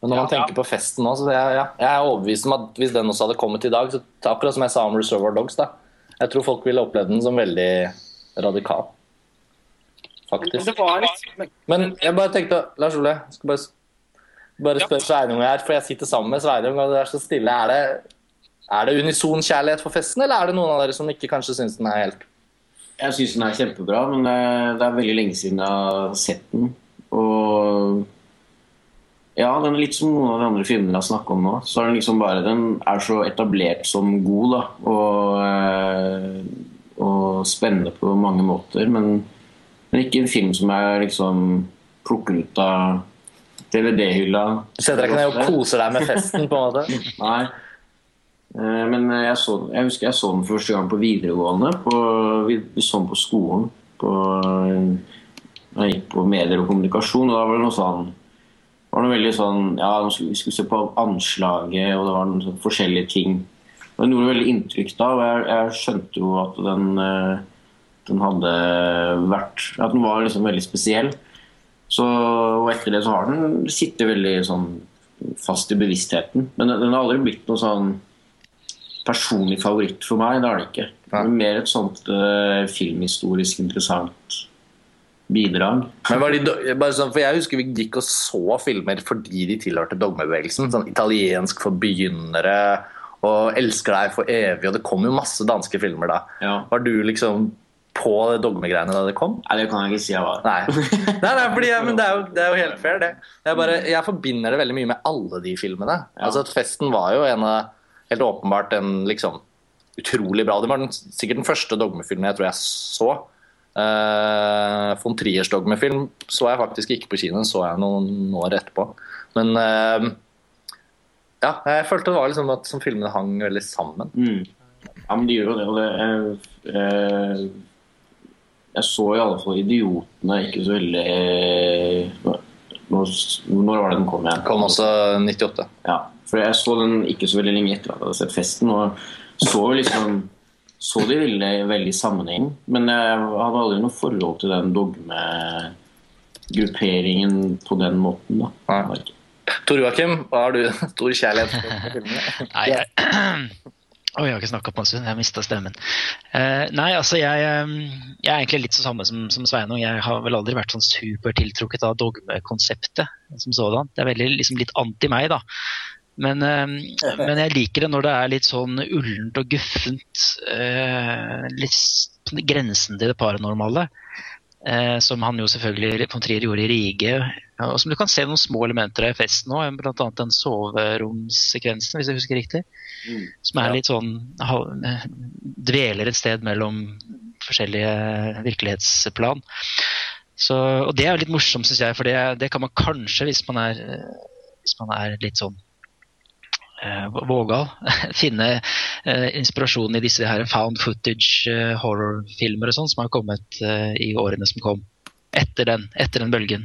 Men når man tenker ja. på festen nå, så det er, ja, jeg er overbevist om at hvis den også hadde kommet i dag, så akkurat som jeg sa om Reservoir Dogs, da, jeg tror folk ville opplevd den som veldig radikal. Faktisk. Men jeg bare tenkte, Lars Ole, jeg skal bare, bare spør Sveinung her, for jeg sitter sammen med Sveinung, og det er så stille. Er det, er det unison kjærlighet for festen, eller er det noen av dere som ikke kanskje syns den er helt Jeg syns den er kjempebra, men det, det er veldig lenge siden jeg har sett den. Og ja, den er litt som noen av de andre filmene jeg har snakket om nå. Så er den liksom bare Den er så etablert som god, da. Og, eh, og spennende på mange måter. Men, men ikke en film som jeg liksom plukker ut av DVD-hylla. Du setter deg ikke ned og koser deg med festen, på en måte? Nei. Eh, Men jeg, så, jeg husker jeg så den første gang på videregående. På, vi, vi så den på skolen. På, da jeg gikk på medier og kommunikasjon. Og da var det noe sånn det var noe veldig sånn, ja, Vi skulle se på anslaget, og det var noen sånn forskjellige ting. Og Det gjorde veldig inntrykk da, og jeg, jeg skjønte jo at den, eh, den hadde vært At den var liksom veldig spesiell. Så, og etter det så har den sittet veldig sånn fast i bevisstheten. Men den, den har aldri blitt noe sånn personlig favoritt for meg. Det har det ikke. Det er mer et sånt uh, filmhistorisk interessant bidrag. Men var de, bare sånn, for Jeg husker vi gikk og så filmer fordi de tilhørte dogmebevegelsen. Sånn italiensk for begynnere og 'Elsker deg for evig'. og Det kom jo masse danske filmer da. Ja. Var du liksom på dogmegreiene da det kom? Nei, det kan jeg ikke si jeg var. Nei, nei, nei fordi, men det er, jo, det er jo helt fair, det. Jeg, bare, jeg forbinder det veldig mye med alle de filmene. Altså at Festen var jo en av Helt åpenbart en liksom utrolig bra Det var den, sikkert den første dogmefilmen jeg tror jeg så. Uh, von Triers dogmefilm så jeg faktisk ikke på kino, så jeg noen år etterpå. Men uh, ja, jeg følte det var liksom at som filmene hang veldig sammen. Mm. Ja, men de gjør jo det. Og det er, eh, jeg så i alle fall 'Idiotene' ikke så veldig eh, Når, når var det den kom igjen? Kom også 98. Ja, for jeg så den ikke så veldig lenge etter at jeg hadde sett festen. Og så jo liksom så de veldig, veldig i sammenheng. Men jeg hadde aldri noe forhold til den dogmegrupperingen på den måten. da. Tor Joakim, hva har du stor kjærlighet for? Nei, jeg, Oi, jeg har ikke snakka på en stund. Jeg mista stemmen. Uh, nei, altså jeg, jeg er egentlig litt så samme som, som Sveinung. Jeg har vel aldri vært sånn supertiltrukket av dogmekonseptet som sådan. Det er veldig liksom litt anti meg, da. Men, uh, men jeg liker det når det er litt sånn ullent og guffent. Uh, litt grensen til det paranormale. Eh, som han jo selvfølgelig von Trier gjorde i Rige. Og som du kan se noen små elementer av i festen òg, bl.a. den soveromssekvensen, hvis jeg husker riktig. Mm. Som er litt sånn Dveler et sted mellom forskjellige virkelighetsplan. Så, og det er jo litt morsomt, syns jeg, for det, det kan man kanskje, hvis man er, eh, hvis man er litt sånn vågal, finne eh, inspirasjon i disse her found footage eh, horrorfilmer og sånn som har kommet eh, i årene som kom etter den, etter den bølgen.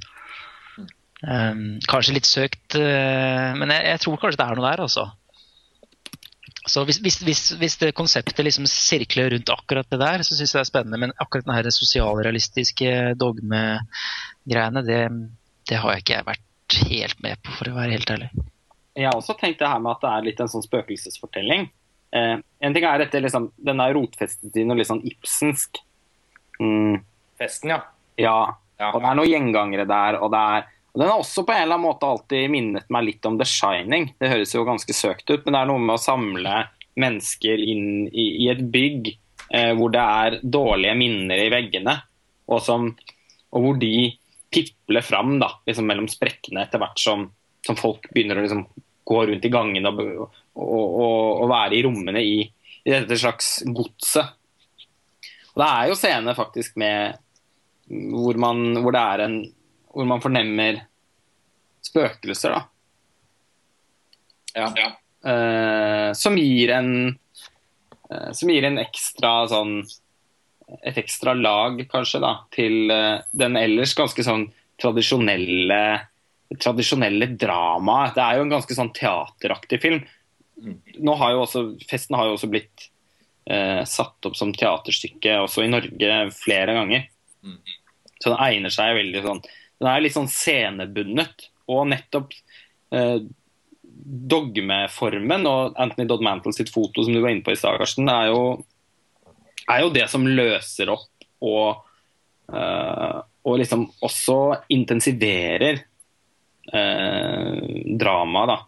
Um, kanskje litt søkt, eh, men jeg, jeg tror kanskje det er noe der, altså. Så hvis, hvis, hvis, hvis det konseptet liksom sirkler rundt akkurat det der, så syns jeg det er spennende. Men akkurat den her sosialrealistiske dogmegreiene, det, det har jeg ikke vært helt med på, for å være helt ærlig. Jeg har også tenkt det her med at det er litt en sånn spøkelsesfortelling. Eh, en ting er dette, liksom, den er rotfestet i noe litt sånn ibsensk. Mm, Festen, ja. ja. Ja. Og det er noen gjengangere der. Og, det er, og den har også på en eller annen måte alltid minnet meg litt om The Shining. Det høres jo ganske søkt ut, men det er noe med å samle mennesker inn i, i et bygg eh, hvor det er dårlige minner i veggene, og, som, og hvor de pipler fram da, liksom mellom sprekkene etter hvert som, som folk begynner å liksom gå rundt i gangene og, og, og, og være i rommene i, i dette slags godset. Og det er jo scener faktisk med hvor man, hvor det er en hvor man fornemmer spøkelser, da. Ja. Eh, som gir en uh, Som gir en ekstra sånn Et ekstra lag, kanskje, da, til uh, den ellers ganske sånn tradisjonelle tradisjonelle dramaet. Det er jo en ganske sånn teateraktig film. nå har jo også, Festen har jo også blitt eh, satt opp som teaterstykke også i Norge flere ganger. Mm. Så den egner seg veldig sånn Den er litt sånn scenebundet. Og nettopp eh, dogmeformen og Anthony Dodd Mantle sitt foto som du var inne på i stad, Karsten, er jo, er jo det som løser opp og, eh, og liksom også intensiverer eh, dramaet, da.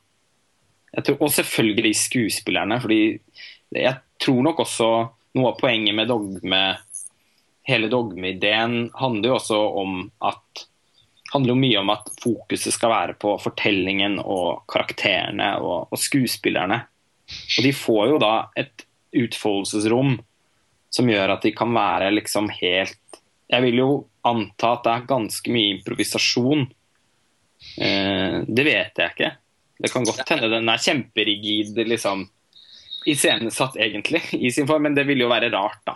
Tror, og selvfølgelig skuespillerne, fordi jeg tror nok også noe av poenget med dogme Hele dogmeideen handler jo også om at handler jo mye om at fokuset skal være på fortellingen og karakterene og, og skuespillerne. Og de får jo da et utfoldelsesrom som gjør at de kan være liksom helt Jeg vil jo anta at det er ganske mye improvisasjon. Eh, det vet jeg ikke. Det kan godt hende den er kjemperigid, liksom iscenesatt egentlig, i sin form, men det vil jo være rart, da.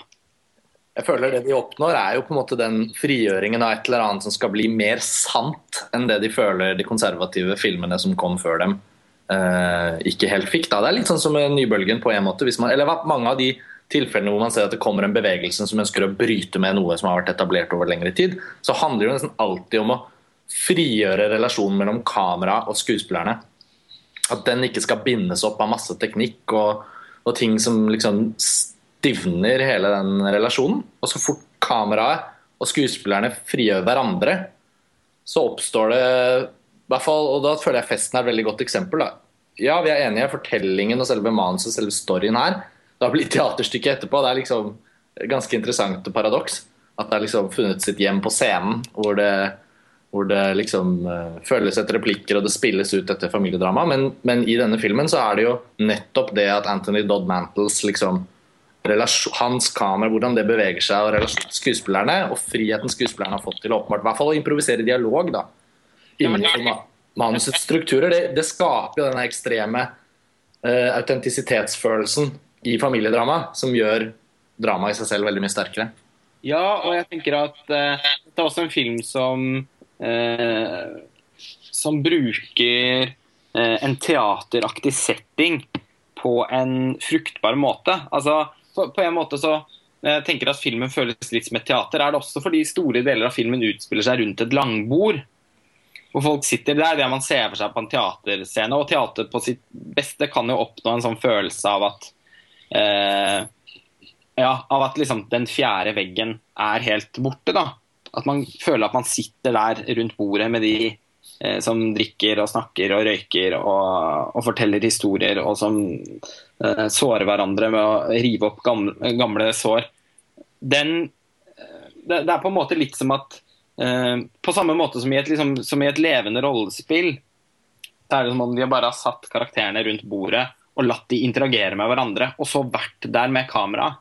Jeg føler det de oppnår, er jo på en måte den frigjøringen av et eller annet som skal bli mer sant enn det de føler de konservative filmene som kom før dem, eh, ikke helt fikk. Da. Det er litt sånn som Nybølgen på en måte. Man, eller mange av de tilfellene hvor man ser at det kommer en bevegelse som ønsker å bryte med noe som har vært etablert over lengre tid, så handler det nesten alltid om å frigjøre relasjonen mellom kamera og skuespillerne. At den ikke skal bindes opp av masse teknikk og, og ting som liksom stivner hele den relasjonen. Og så fort kameraet og skuespillerne frigjør hverandre, så oppstår det hvert fall, Og da føler jeg festen er et veldig godt eksempel. Da. Ja, vi er enige. Fortellingen og selve manuset, selve storyen her, det har blitt teaterstykke etterpå. Det er liksom ganske interessant paradoks. At det har liksom funnet sitt hjem på scenen, hvor det hvor det liksom uh, føles etter replikker og det spilles ut etter familiedrama. Men, men, i denne filmen så er det jo nettopp det at Anthony Dodd Mantles liksom, hans kamera, hvordan det beveger seg, og relasjon til skuespillerne, og friheten skuespillerne har fått til åpenbart, i hvert fall å improvisere dialog da, innenfor ja, manusets strukturer, det, det, skaper jo denne ekstreme uh, autentisitetsfølelsen i familiedrama, som gjør dramaet i seg selv veldig mye sterkere. Ja, og jeg tenker at uh, det er også en film som som bruker eh, en teateraktig setting på en fruktbar måte. Altså, på, på en måte så jeg tenker at filmen føles litt som et teater, er det også fordi store deler av filmen utspiller seg rundt et langbord. Hvor folk sitter der, der man ser for seg på en teaterscene. Og teater på sitt beste kan jo oppnå en sånn følelse av at eh, Ja, av at liksom den fjerde veggen er helt borte, da. At man føler at man sitter der rundt bordet med de eh, som drikker og snakker og røyker og, og forteller historier, og som eh, sårer hverandre med å rive opp gamle, gamle sår. Den, eh, det, det, er på en måte litt som at eh, På samme måte som i, et, liksom, som i et levende rollespill, så er det som om de bare har satt karakterene rundt bordet og latt de interagere med hverandre, og så vært der med kamera.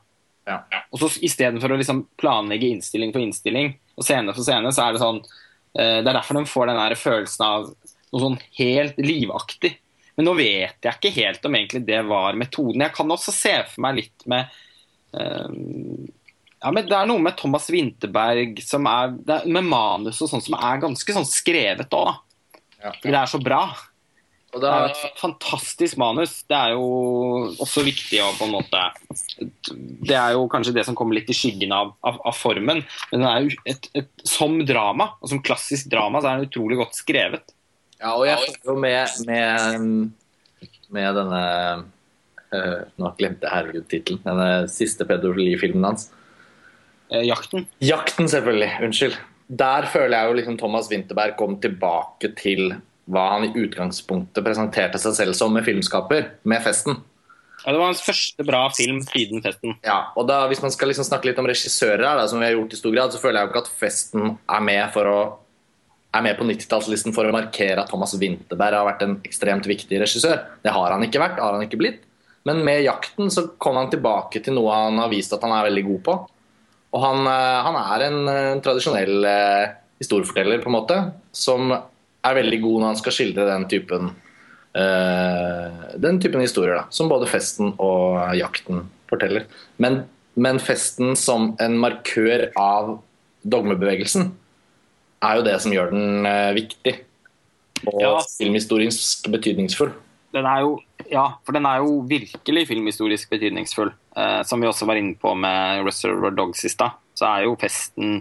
Ja. Og så Istedenfor å liksom planlegge innstilling for innstilling, og scene for scene, så er det sånn eh, Det er derfor de får den følelsen av noe sånn helt livaktig. Men nå vet jeg ikke helt om egentlig det var metoden. Jeg kan også se for meg litt med uh, ja, men Det er noe med Thomas Winterberg som er, med manus og sånn som er ganske sånn skrevet òg, da. Ja. Det er så bra. Da... Det er et fantastisk manus. Det er jo også viktig å på en måte Det er jo kanskje det som kommer litt i skyggen av, av, av formen. Men det er jo et, et, som drama, og som klassisk drama, så er den utrolig godt skrevet. Ja, og jeg føler jo med, med, med denne øh, Nå glemte jeg herregud tittelen. Denne siste pedofilifilmen hans. Eh, 'Jakten'. 'Jakten', selvfølgelig. Unnskyld. Der føler jeg jo liksom Thomas Winterberg kom tilbake til hva han i utgangspunktet presenterte seg selv som med filmskaper, med 'Festen'. Ja, Det var hans første bra film siden 'Festen'. Ja, og da, Hvis man skal liksom snakke litt om regissører, her, da, som vi har gjort i stor grad, så føler jeg jo ikke at 'Festen' er med, å, er med på 90-tallslisten for å markere at Thomas Winterberg har vært en ekstremt viktig regissør. Det har han ikke vært, har han ikke blitt. Men med 'Jakten' så kom han tilbake til noe han har vist at han er veldig god på. Og han, eh, han er en, en eh, tradisjonell eh, historieforteller, på en måte, som er veldig god når han skal skildre den typen uh, den typen historier da, som både festen og jakten forteller. Men, men festen som en markør av dogmebevegelsen er jo det som gjør den uh, viktig og ja. filmhistorisk betydningsfull. Den er jo ja, for den er jo virkelig filmhistorisk betydningsfull. Uh, som vi også var inne på med Reservoir Dogs i stad, så er jo festen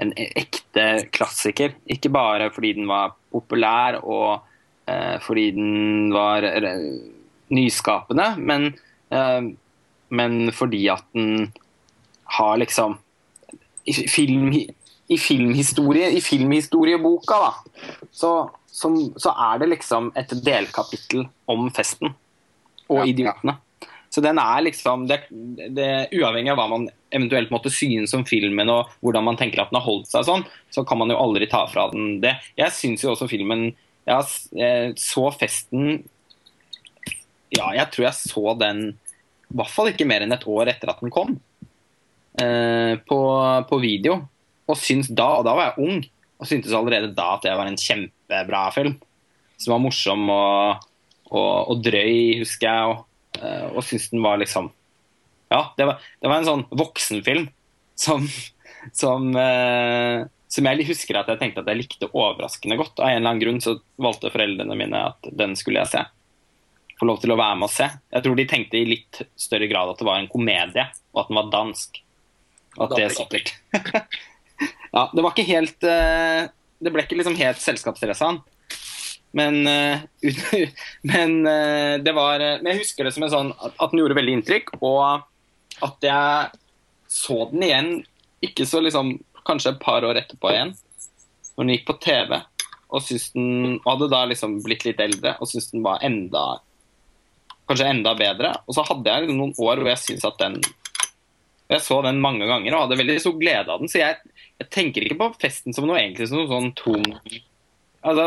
en ekte klassiker. Ikke bare fordi den var populær og eh, fordi den var eh, nyskapende, men, eh, men fordi at den har liksom i, film, i filmhistorie, i filmhistorieboka, da, så, som, så er det liksom et delkapittel om festen og Ja. idiotene. Så den er liksom det, det, Uavhengig av hva man eventuelt måtte synes om filmen og hvordan man tenker at den har holdt seg sånn, så kan man jo aldri ta fra den det. Jeg syns jo også filmen Jeg eh, så festen Ja, jeg tror jeg så den i hvert fall ikke mer enn et år etter at den kom. Eh, på, på video. Og syns da, og da var jeg ung, og syntes allerede da at det var en kjempebra film. Som var morsom og, og, og drøy, husker jeg. Og, og syntes den var liksom Ja, det var, det var en sånn voksenfilm som, som, eh, som jeg husker at jeg tenkte at jeg likte overraskende godt. Av en eller annen grunn så valgte foreldrene mine at den skulle jeg se. Få lov til å være med og se. Jeg tror de tenkte i litt større grad at det var en komedie, og at den var dansk. Og at det sikkert Ja, det var ikke helt eh, Det ble ikke liksom helt selskapsstressa han. Men, eh, men eh, det var eh, Men jeg husker det som en sånn at, den gjorde veldig inntrykk, og at jeg så den igjen ikke så liksom Kanskje et par år etterpå igjen, når den gikk på TV, og den og hadde da liksom blitt litt eldre og syntes den var enda Kanskje enda bedre. Og så hadde jeg liksom noen år hvor jeg syntes at den Jeg så den mange ganger og hadde veldig stor glede av den, så jeg, jeg tenker ikke på festen som noe egentlig som noe sånn tung Altså,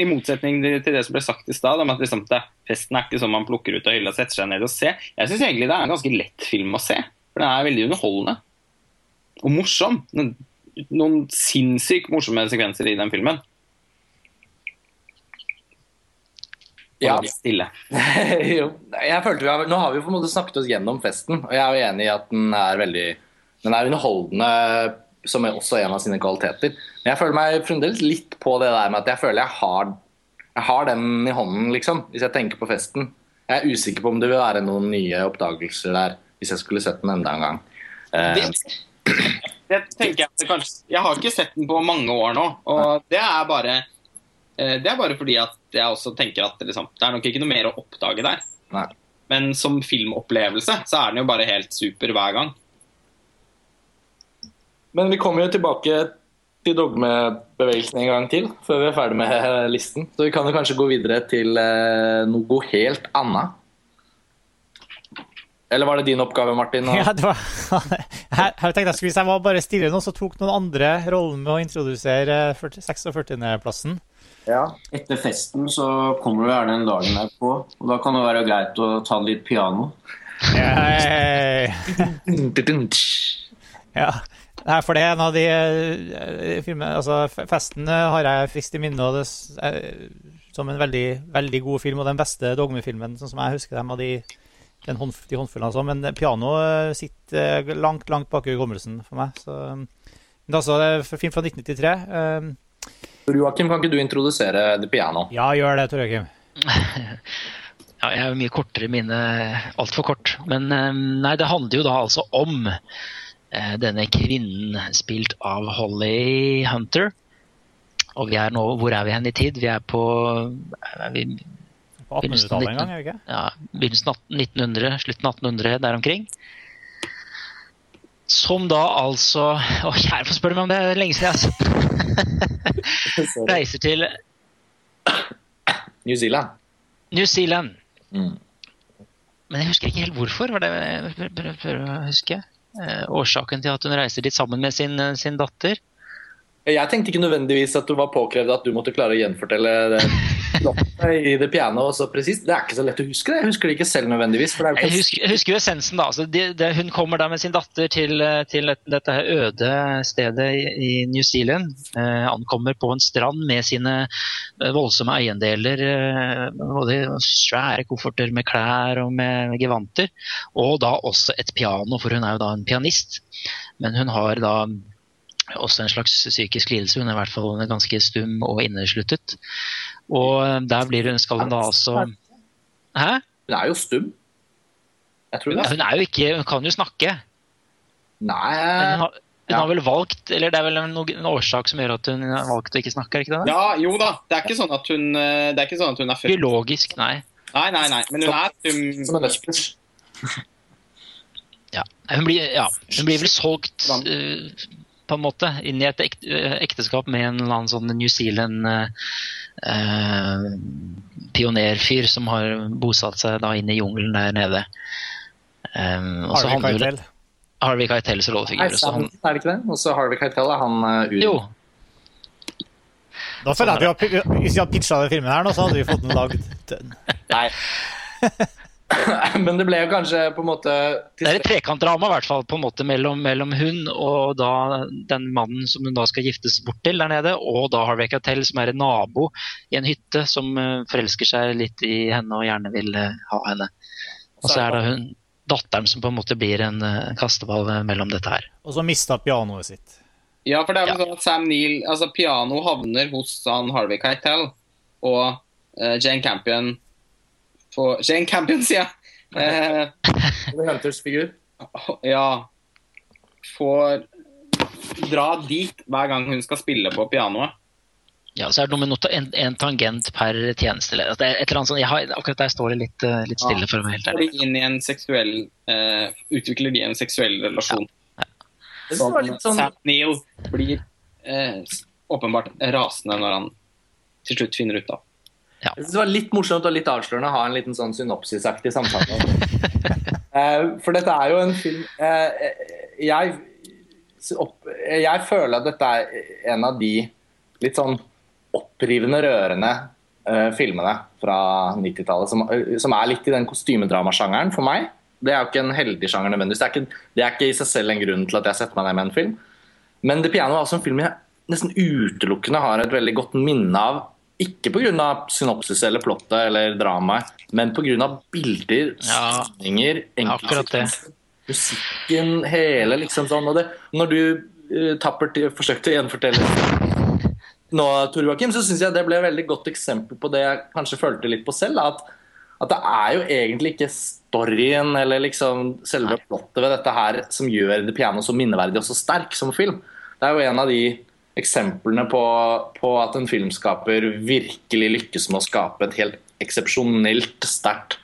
I motsetning til det som ble sagt i stad, om at liksom, det, festen er ikke sånn man plukker ut av hylla og setter seg ned og ser. Jeg syns egentlig det er en ganske lett film å se. For den er veldig underholdende. Og morsom. Noen, noen sinnssykt morsomme sekvenser i den filmen. Ja. Stille. jo, jeg følte vi har, Nå har vi på en måte snakket oss gjennom festen, og jeg er jo enig i at den er veldig Den er underholdende, som er også en av sine kvaliteter. Men jeg føler meg fremdeles litt på det der med at jeg føler jeg har, jeg har den i hånden, liksom, hvis jeg tenker på festen. Jeg er usikker på om det vil være noen nye oppdagelser der, hvis jeg skulle sett den enda en gang. Eh, Det, det tenker jeg, at kanskje, jeg har ikke sett den på mange år nå, og det er bare eh, det er bare fordi at jeg også tenker at liksom, det er nok ikke noe mer å oppdage der. Nei. Men som filmopplevelse så er den jo bare helt super hver gang. Men vi kommer jo tilbake til dogmebevegelsen en gang til, før vi er ferdig med listen. Så vi kan jo kanskje gå videre til eh, noe helt annet. Eller var det din oppgave, Martin? Og... Ja, det var, jeg, jeg tenkte jeg skulle, Hvis jeg var bare stille nå, så tok noen andre rollen med å introdusere 46.-plassen. Ja. Etter festen så kommer du gjerne den dagen der på, og da kan det være greit å ta litt piano. Ja. Nei, for det er en av de eh, filmene Altså, festen har jeg friskt i minne og det, eh, som en veldig, veldig god film, og den beste dogmefilmen, sånn som jeg husker dem av de, den hånd, de håndfullene. Altså. Men piano eh, sitter eh, langt, langt bak i hukommelsen for meg. Så, eh, men det er altså film fra 1993. eh, Joakim, kan ikke du introdusere The Piano? Ja, gjør det, Tor Joakim. Ja, jeg jo mye kortere mine. altfor kort. Men nei, det handler jo da altså om denne kvinnen spilt av Holly Hunter. Og vi er nå, hvor er vi hen i tid? Vi er på er vi, På 1800-tallet en gang, er vi ikke? ja, begynnelsen 1900, slutten av 1800, der omkring. Som da altså Å, kjære, få spørre meg om det er lenge siden jeg har sett Reiser til New Zealand. New Zealand. Mm. Men jeg husker ikke helt hvorfor. var det jeg prø- prø- prøver å huske. Eh, årsaken til at hun reiser dit sammen med sin, eh, sin datter. Jeg tenkte ikke nødvendigvis at du var påkrevd at du måtte klare å gjenfortelle det i det piano så presist. Det er ikke så lett å huske det. Jeg husker det ikke selv nødvendigvis. Jo Jeg husker, jeg husker jo essensen, da. Altså, det, det, hun kommer da med sin datter til, eh, til dette her øde stedet i, i New Zealand. Eh, ankommer på en strand med sine eh, voldsomme eiendeler. Eh, både svære kofferter med klær og med, med gevanter. Og da også et piano, for hun er jo da en pianist. Men hun har da også en slags psykisk lidelse. Hun er i hvert fall ganske stum og innesluttet. Og eh, der blir hun, skal hun da altså Hæ? Hun er jo stum. Jeg tror Ja, det. hun er jo ikke Hun kan jo snakke. Men Nei hun har, hun har vel valgt Eller det er vel en, årsak som gjør at hun har valgt å ikke snakke, er det ikke det? Ja, jo da. Det er ikke sånn at hun, eh, det er, ikke sånn at hun er født Biologisk, nei. Nei, nei, nei. Men hun er stum. Som en lesbisk. Ja. Hun, blir, ja. hun blir vel solgt uh, på en måte inn i et ekteskap med en eller annen sånn New Zealand eh, eh, pionerfyr som har bosatt seg da inn i jungelen der nede. Um, og Harvey Keitel. Harvey Keitels rollefigur. Han, er det ikke det? Og så Harvey Keitel er han uh, jo, Da føler jeg at vi har, Hvis vi hadde pitcha den filmen her nå, så hadde vi fått den lagd. Nei. Men det ble jo kanskje på en måte det er et trekantdrama i hvert fall på en måte mellom, mellom hun og da den mannen som hun da skal giftes bort til der nede, og da Harvey Keitel som er en nabo i en hytte som eh, forelsker seg litt i henne og gjerne vil eh, ha henne. Og så er det hun datteren som på en måte blir en eh, kasteball mellom dette her. Og så mista pianoet sitt. Ja, for det er vel sånn at Sam Neill Altså, piano havner hos han Harvey Keitel, og uh, Jane Campion får Jane Campion, sier jeg. Eh, Hunters figur. ja Får dra dit hver gang hun skal spille på pianoet. Ja, så er det noe med noe, en, en tangent per tjeneste. er et eller annet sånt. Jeg har, akkurat der står det litt, eh, litt stille, for å være helt ærlig. inn i en seksuell eh, Utvikler de en seksuell relasjon. Det Ja. litt sånn Sam Neill blir eh, åpenbart rasende når han til slutt finner ut av. Jeg synes det var litt morsomt og litt avslørende å ha en liten sånn synopsisaktig samtale. Eh, For dette er jo en film eh, jeg, opp- jeg føler at dette er en av de litt sånn opprivende, rørende uh, filmene fra 90-tallet som, som er litt i den kostymedramasjangeren for meg. Det er jo ikke en heldig sjanger nødvendigvis. Det er, ikke, det er ikke i seg selv en grunn til at jeg setter meg ned med en film. Men The Piano er også en film jeg nesten utelukkende har et veldig godt minne av. Ikke pga. synopsis eller plottet eller dramaet, men pga. bilder, Ja, stemninger, musikken, hele liksom sånn. Og det, når du uh, tappert forsøkte å gjenfortelle nå, Tor Joakim, så syns jeg det ble et veldig godt eksempel på det jeg kanskje følte litt på selv. At, at det er jo egentlig ikke storyen eller liksom selve plottet ved dette her som gjør The Piano så minneverdig og så sterk som film. Det er jo en av de eksemplene på, på at en filmskaper virkelig lykkes med å skape et helt eksepsjonelt sterkt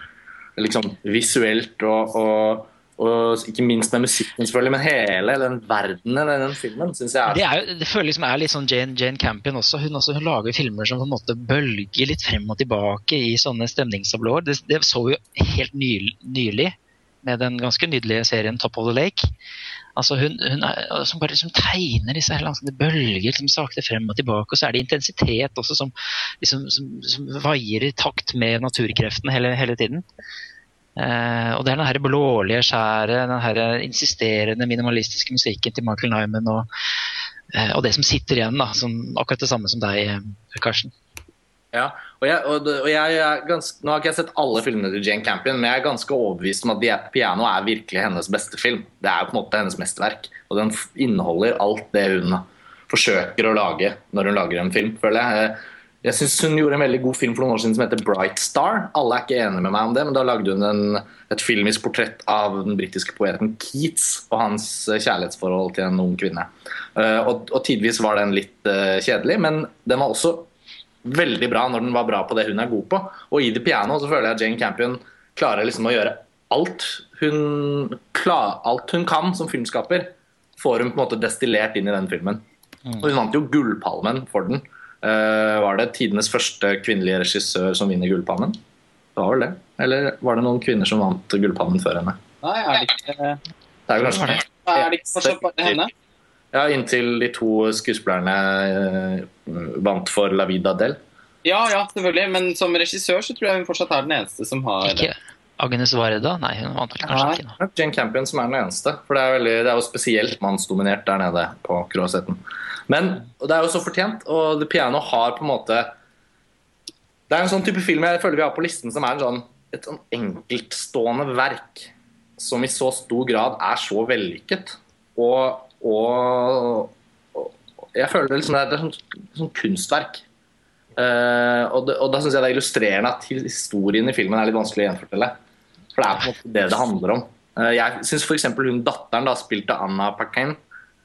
liksom, visuelt og, og, og ikke minst med musikken, selvfølgelig, men hele den verdenen i den filmen syns jeg Det, er er jo, det føles som er litt sånn Jane, Jane Campion også. Hun, også. hun lager filmer som på en måte bølger litt frem og tilbake i sånne stemningstablåer. Det, det så vi jo helt nyl, nylig med den ganske nydelige serien Top of the Lake. Altså hun, hun er, som bare liksom tegner disse her langsomme bølger liksom sakte frem og tilbake. Og så er det intensitet også som, liksom, som, som vaier i takt med naturkreftene hele, hele tiden. Eh, og det er den her blålige skjæret, den her insisterende minimalistiske musikken til Michael Nyman og, eh, og det som sitter igjen, da, som, akkurat det samme som deg, eh, Karsten. Ja, og jeg, og, og jeg ganske, Nå har ikke jeg sett alle filmene til Jane Campion, men jeg er ganske overbevist om at The Piano er virkelig hennes beste film. Det er jo på en måte hennes mesterverk. Og den inneholder alt det hun forsøker å lage når hun lager en film, føler jeg. Jeg syns hun gjorde en veldig god film for noen år siden som heter Bright Star. Alle er ikke enige med meg om det, men da lagde hun en, et filmisk portrett av den britiske poeten Keats og hans eh, kjærlighetsforhold til en ung kvinne. Eh, og, og tidvis var den litt eh, kjedelig, men den var også veldig bra når den var bra på det hun er god på. Og i The Piano så føler jeg at Jane Campion klarer liksom å gjøre alt hun, klar, alt hun kan som filmskaper, får hun på en måte destillert inn i den filmen. Og hun vant jo Gullpalmen for den. Uh, var det tidenes første kvinnelige regissør som vinner Gullpalmen? Det var vel det. Eller var det noen kvinner som vant Gullpalmen før henne? Nei, er det ikke, Det er jo kanskje det. er det ikke fortsatt bare henne? Ja, inntil de to skuespillerne eh, vant for La Vida Del. Ja, ja, selvfølgelig. Men som regissør så tror jeg hun fortsatt er den eneste som har Ikke Agnes Varda? Nei, hun vant vel kanskje ikke. nå. Er Jane Campion som er den eneste. For det er, veldig, det er jo spesielt mannsdominert der nede på Kroasetten. Men det er jo så fortjent, og The Piano har på en måte Det er en sånn type film jeg føler vi har på listen som er en sånn, et sånn enkeltstående verk som i så stor grad er så vellykket. Og, og, jeg føler det liksom det er et sånt, sånt kunstverk. Uh, og, det, og da syns jeg det er illustrerende at historien i filmen er litt vanskelig å gjenfortelle. For det er på en måte det det handler om. Uh, jeg syns f.eks. hun datteren, da, spilt av Anna Paquin,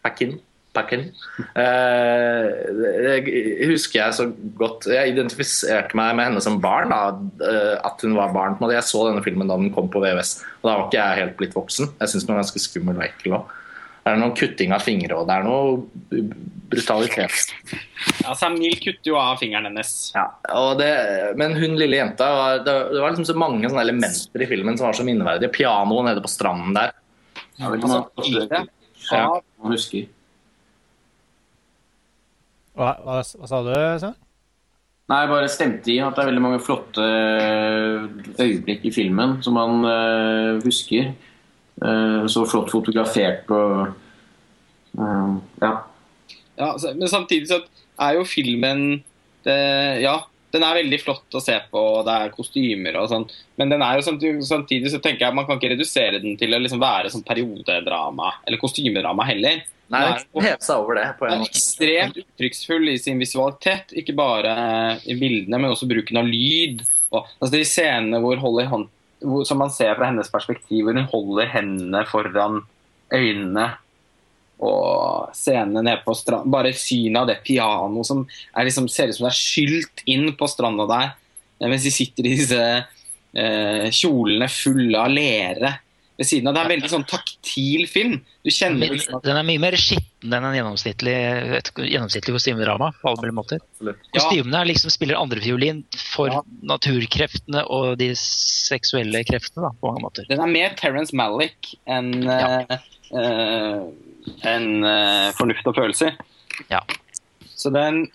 Paquin, Paquin Uh, det husker jeg så godt. Jeg identifiserte meg med henne som barn. Da, at hun var barn. Jeg så denne filmen da den kom på VØS, og da var ikke jeg helt blitt voksen. Jeg syns den var ganske skummel og ekkel òg. Det er noe kutting av fingre og det er noe brutalitet. Ja, Samil kutter jo av fingeren hennes. Ja, og det, men hun lille jenta var, det, det var liksom så mange sånne elementer i filmen som var så minneverdige. Pianoet nede på stranden der. Ja, vel, Altså, man, fire. Ja. man husker. Hva, hva, hva sa du, Svein? Nei, jeg bare stemte i at det er veldig mange flotte øyeblikk i filmen som man uh, husker. Eh, så flott fotografert og eh, Ja. Ja, så- men samtidig så er jo filmen det, Ja, den er veldig flott å se på, og det er kostymer og sånn. Men den er jo samtidig, samtidig så tenker jeg man kan ikke redusere den til å liksom være sånn periodedrama, eller kostymedrama heller. Nei, Den det er jo- kan heve seg over det. på en måte. ekstremt uttrykksfull i sin visualitet, ikke bare i bildene, men også bruken av lyd. Og, altså de scenene hvor, Holly hvor som man ser fra hennes perspektiv, hvor hun holder hendene foran øynene. Og scenene nede på stranda Bare synet av det pianoet som liksom, ser ut som det er skylt inn på stranda der, mens de sitter i disse eh, kjolene fulle av lere ved siden av. Det er en veldig sånn taktil film. Du kjenner liksom at Den er mye mer skitten enn en gjennomsnittlig, et gjennomsnittlig kostymedrama. på alle mulige måter. Ja. Kostymene liksom spiller andrefiolin for Ja. naturkreftene og de seksuelle kreftene, da, på mange måter. Den er mer Terence Malick enn Ja. uh, en, enn, eh, fornuft og følelser. Ja. Så den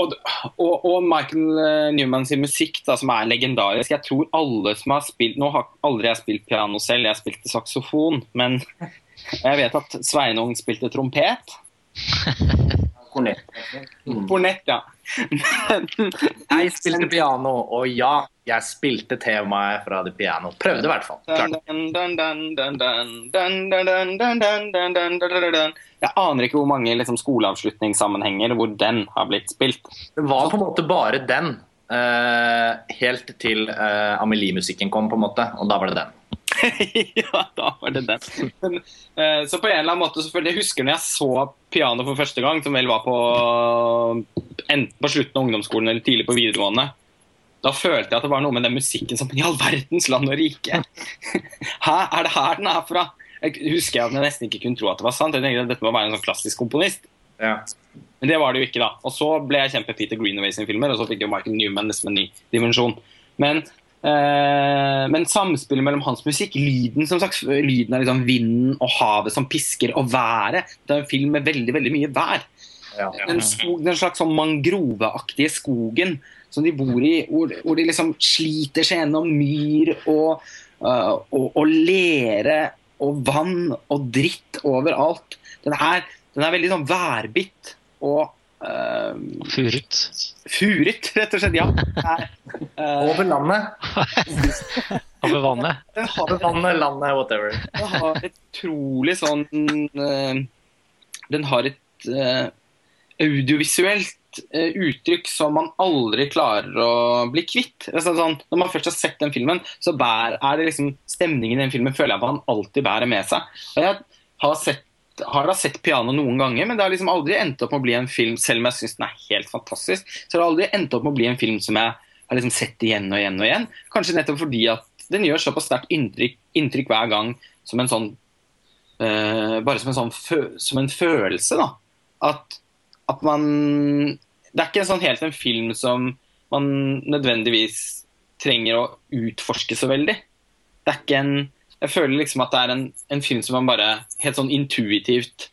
og, og, og Michael eh, Newman sin musikk, da, som er legendarisk. Jeg tror alle som har spilt Nå har aldri jeg spilt piano selv, jeg spilte saksofon. Men jeg vet at Sveinung spilte trompet. Kornett. Mm. Kornett, ja. Jeg spilte piano, og ja, jeg spilte temaet fra The Piano. Prøvde i hvert fall. Jeg aner ikke hvor mange liksom, skoleavslutningssammenhenger hvor den har blitt spilt. Det var på en måte bare den. Uh, helt til uh, Amelie-musikken kom, på en måte. Og da var det den. ja, da var det den. Men, eh, så på en eller annen måte, selvfølgelig, jeg husker når jeg så piano for første gang, som vel var på enten på slutten av ungdomsskolen eller tidlig på videregående. Da følte jeg at det var noe med den musikken som i all verdens land og rike. Hæ, er det her den er fra? Jeg husker at jeg nesten ikke kunne tro at det var sant. Jeg tenkte at dette må være en sånn klassisk komponist. Ja. Men det var det jo ikke, da. Og så ble jeg kjempe Peter Greenaway sin filmer, og så fikk jo Michael Newman nesten en ny dimensjon. Men, men samspillet mellom hans musikk, lyden som sagt, lyden av liksom vinden og havet som pisker, og været Det er en film med veldig veldig mye vær. Ja. Den, skog, den slags sånn mangroveaktige skogen som de bor i, hvor, hvor de liksom sliter seg gjennom myr og, uh, og, og lere og vann og dritt overalt. Den er, den er veldig sånn værbitt og øh, Furet. furet, rett og slett. Ja. Den øh, Over landet. Over vannet. Over vannet, landet, whatever. den har et utrolig sånn øh, Den har et uh, audiovisuelt øh, uttrykk som man aldri klarer å bli kvitt. Altså, sånn, når man først har sett den filmen, så bær, er det liksom stemningen i den filmen føler jeg at man alltid bærer med seg. Og jeg har, sett, har da sett piano noen ganger, men det har liksom aldri endt opp med å bli en film, selv om jeg syns den er helt fantastisk, så har det aldri endt opp med å bli en film som jeg har liksom sett igjen og igjen og igjen. Kanskje nettopp fordi at den gjør såpass sterkt inntrykk, inntrykk hver gang som en sånn uh, Bare som en sånn fø som en følelse, da. At, at man Det er ikke en sånn helt en film som man nødvendigvis trenger å utforske så veldig. Det er ikke en Jeg føler liksom at det er en, en film som man bare helt sånn intuitivt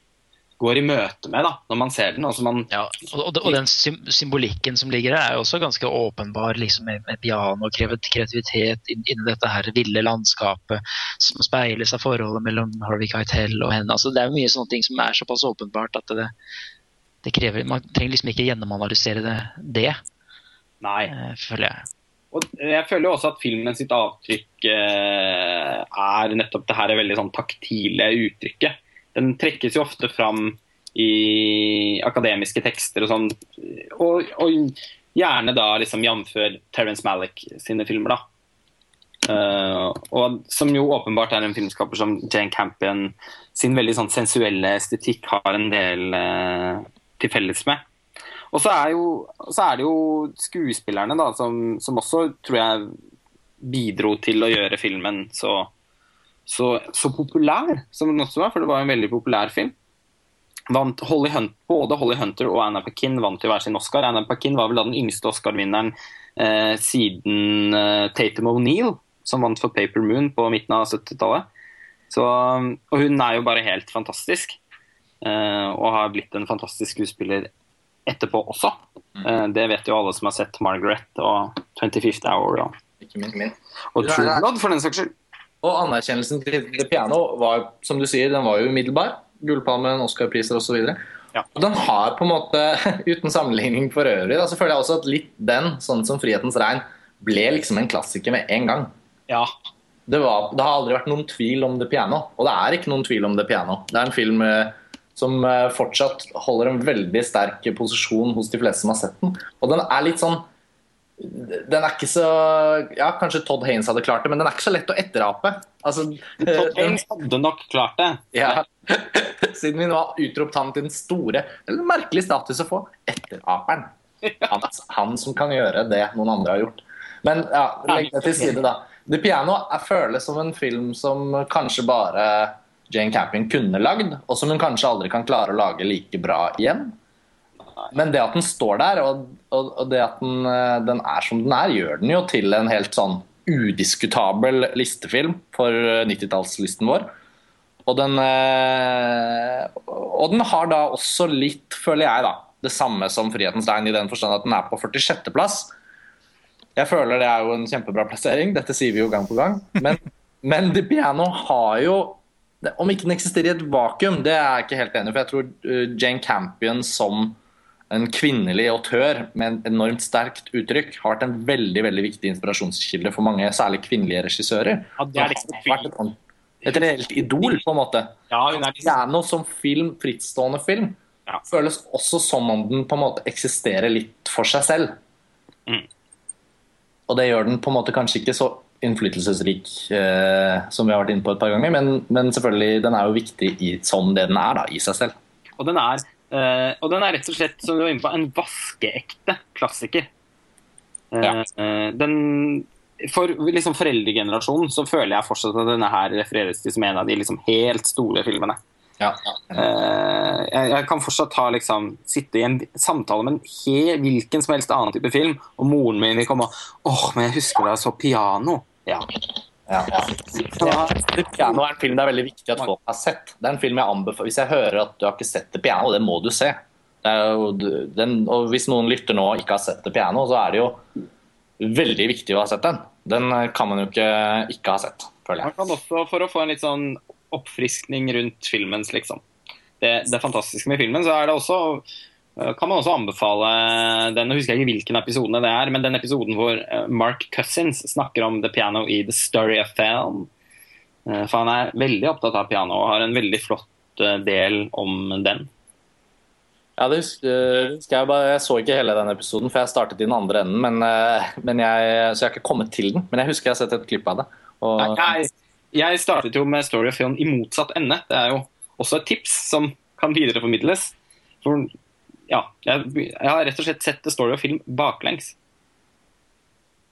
går i møte med da, når man ser den. Man, Ja, og, og, den sym symbolikken som ligger her, er jo også ganske åpenbar. liksom Med, med piano og kreativitet innen dette her ville landskapet som speiles av forholdet mellom Harvey Keitel og henne. altså Det er jo mye sånne ting som er såpass åpenbart at det, det krever Man trenger liksom ikke gjennomanalysere det, det nei. eh, føler jeg. Og jeg føler jo også at filmen sitt avtrykk eh, er nettopp det her veldig sånn taktile uttrykket. Den trekkes jo ofte fram i akademiske tekster og sånn. Og, og, gjerne da liksom jf. Terence Malick sine filmer, da. Uh, og som jo åpenbart er en filmskaper som Jane Campion sin veldig sånn sensuelle estetikk har en del uh, til felles med. Og så er, jo, så er, det jo skuespillerne da, som, som, også tror jeg bidro til å gjøre filmen så, så, så populær som den også var, for det var en veldig populær film. Holly Hunt, både Holly Hunter og Anna Paquin vant jo hver sin Oscar. Anna Paquin var vel da den yngste Oscar-vinneren eh, siden eh, Tatum O'Neill, som vant for Paper Moon på midten av 70-tallet. Og hun er jo bare helt fantastisk. Eh, og har blitt en fantastisk skuespiller etterpå også. Mm. Eh, det vet jo alle som har sett Margaret og 25th Hour. Og, og True Blood, for den saks skyld. Og anerkjennelsen til The Piano var som du sier, den var jo umiddelbar. Gullpalmen, Oscar-priser osv. Ja. Og den har på en måte, uten sammenligning for øvrig, da, så føler jeg også at litt den, sånn som 'Frihetens regn', ble liksom en klassiker med en gang. Ja. Det, var, det, har aldri vært noen tvil om The Piano, og det er ikke noen tvil om The Piano. Det er en film eh, som eh, fortsatt holder en veldig sterk posisjon hos de fleste som har sett den. Og den er litt sånn den er ikke så Ja, kanskje Todd Haynes hadde klart det, men den er ikke så lett å etterape. Altså, Todd Haynes hadde nok klart det. Ja. Siden vi nå har utropt han til den store Eller merkelig status å få. Etteraperen. Han, han, som kan gjøre det noen andre har gjort. Men ja, legg det til side, da. The Piano er, føles som en film som kanskje bare Jane Campion kunne lagd, og som hun kanskje aldri kan klare å lage like bra igjen. Men det at den står der, og, og, og det at den, eh, den, er som den er, gjør den jo til en helt sånn udiskutabel listefilm for 90-tallslisten vår. Og den, eh, og den har da også litt, føler jeg, da, det samme som 'Frihetens tegn', i den forstand at den er på 46.-plass. Jeg føler det er jo en kjempebra plassering, dette sier vi jo gang på gang. Men, men The Piano har jo Om ikke den eksisterer i et vakuum, det er jeg ikke helt enig i. For jeg tror eh, Jane Campion som en kvinnelig autør med et enormt sterkt uttrykk har vært en veldig veldig viktig inspirasjonskilde for mange, særlig kvinnelige regissører. Ja, det er liksom vært et, et reelt idol, på en måte. Ja, Piano som film, frittstående film, ja. føles også som om den på en måte eksisterer litt for seg selv. Mm. Og det gjør den på en måte kanskje ikke så innflytelsesrik eh, som vi har vært inne på et par ganger, men, men selvfølgelig, den er jo viktig i, som det den er da, i seg selv. Og den er eh, og den er rett og slett som du var inne på, en vaskeekte klassiker. Eh, ja. uh, den, for liksom foreldregenerasjonen så føler jeg fortsatt at denne her refereres til som en av de liksom helt store filmene. Ja. Jeg, jeg, kan fortsatt ta, liksom, sitte i en samtale med en hel, hvilken som helst annen type film, og moren min vil komme og åh, men jeg husker da jeg så piano. Ja. Ja. Ja. Piano er en film det er veldig viktig at folk har sett. Det er en film jeg anbefaler Hvis jeg hører at du har ikke sett det Piano, det må du se. Jo, den, og Hvis noen lytter nå og ikke har sett det Piano, så er det jo veldig viktig å ha sett den. Den kan man jo ikke ikke ha sett, føler jeg. Man kan også, For å få en litt sånn oppfriskning rundt filmens liksom. Det, det fantastiske med filmen, så er det også Eh, kan man også anbefale den, jeg husker ikke hvilken episode det er, men den episoden hvor eh, Mark Cousins snakker om the piano i The Story of Film. Eh, for han er veldig opptatt av piano og har en veldig flott del om den. Ja, det husker, jeg bare. Jeg så ikke hele den episoden, for jeg startet i den andre enden. Men, men jeg, så jeg har ikke kommet til den. Men jeg husker jeg har sett et klipp av det. Og... Jeg, jeg startet jo med Story of Film i motsatt ende. Det er jo også et tips som kan videreformidles. For ja, jeg, jeg, har rett og slett sett The Story of Film baklengs.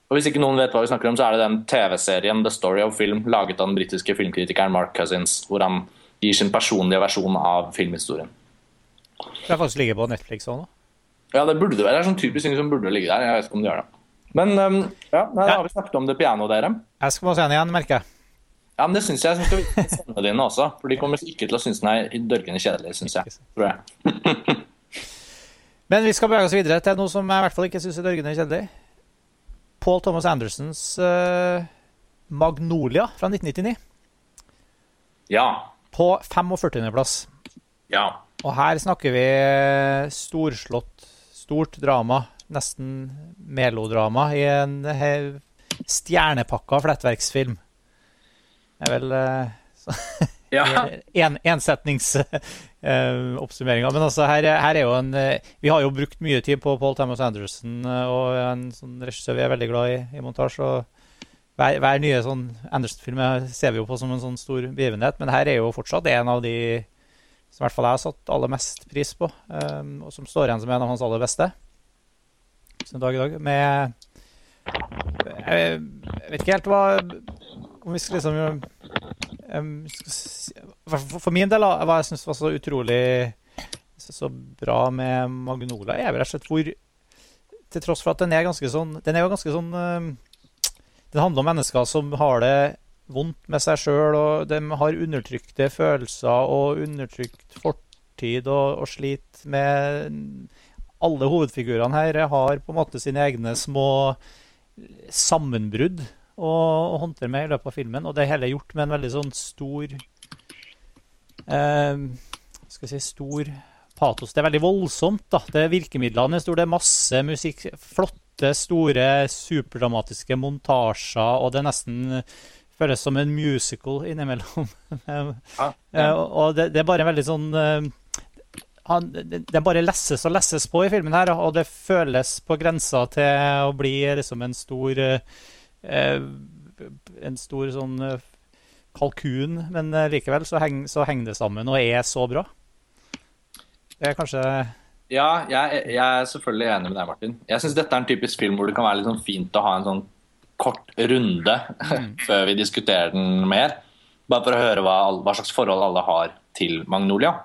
Og Hvis ikke noen vet hva vi snakker om, så er det den TV-serien The Story of Film laget av den britiske filmkritikeren Mark Cousins, hvor han gir sin personlige versjon av filmhistorien. Det er faktisk ligger på Netflix òg nå? Ja, det burde det være. Det er sånn typisk ting som burde ligge der. Jeg vet ikke om det gjør det. Men um, ja, da har vi snakket om det pianoet, dere. Jeg skal bare se den igjen, merker jeg. Ja, men det syns jeg. Så skal vi sende dine også. For de kommer ikke til å synes den er dørgende kjedelig, syns jeg. Tror jeg. Men vi skal bevege oss videre til noe som jeg i hvert fall ikke syns er dørgende kjedelig. Paul Thomas Andersons uh, 'Magnolia' fra 1999. Ja. På 45.-plass. Ja. Og her snakker vi storslått, stort drama. Nesten melodrama i en stjernepakka flettverksfilm. Er vel uh, Ja. en, ensetningsoppsummeringa. Men altså, her, her, er jo en uh, Vi har jo brukt mye tid på Paul Thomas Anderson uh, og en sånn regissør vi er veldig glad i i montasje. og hver, hver nye sånn Anderson-film ser vi jo på som en sånn stor begivenhet, men her er jo fortsatt en av de som i hvert fall jeg har satt aller mest pris på, um, og som står igjen som en av hans aller beste. Som dag i dag. Med Jeg vet ikke helt hva Om vi skal liksom um, for, for min del, hva jeg syns var så utrolig så bra med Magnola, er vel rett og slett hvor Til tross for at den er ganske sånn Den er jo ganske sånn um, Den handler om mennesker som har det vondt med seg sjøl, og de har undertrykte følelser og undertrykt fortid og, og sliter med Alle hovedfigurene her har på en måte sine egne små sammenbrudd å, å håndtere med i løpet av filmen, og det hele er gjort med en veldig sånn stor eh, Skal vi si stor patos. Det er veldig voldsomt. da. Det er Virkemidlene er store, det er masse musikk. Flotte, store, superdramatiske montasjer, og det er nesten føles som en musical innimellom. ja, ja. og det, det, er bare en veldig sånn han, Det bare lesses og lesses på i filmen her, og det føles på grensa til å bli liksom en stor En stor sånn kalkun, men likevel så, heng, så henger det sammen og er så bra. Det er kanskje Ja, jeg, jeg er selvfølgelig enig med deg, Martin. Jeg syns dette er en typisk film hvor det kan være litt sånn fint å ha en sånn kort runde mm. før vi diskuterer den mer. Bare for å høre hva, hva slags forhold alle har til Magnolia.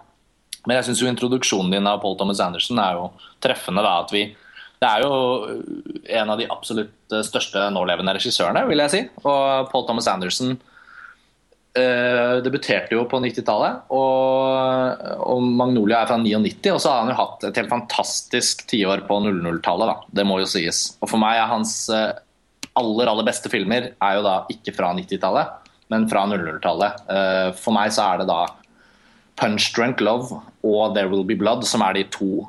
Men jeg syns introduksjonen din av Paul Thomas Anderson er jo treffende. da, at vi det er jo en av de absolutt største nålevende regissørene, vil jeg si. Og Paul Thomas Anderson uh, debuterte jo på 90-tallet. Og, og, Magnolia er fra 99, og så har han jo hatt et helt fantastisk tiår på 00-tallet. Det må jo sies. Og for meg er hans aller, aller beste filmer er jo da ikke fra 90-tallet, men fra 00-tallet. Uh, for meg så er det da Punch Drunk Love og There Will Be Blood som er de to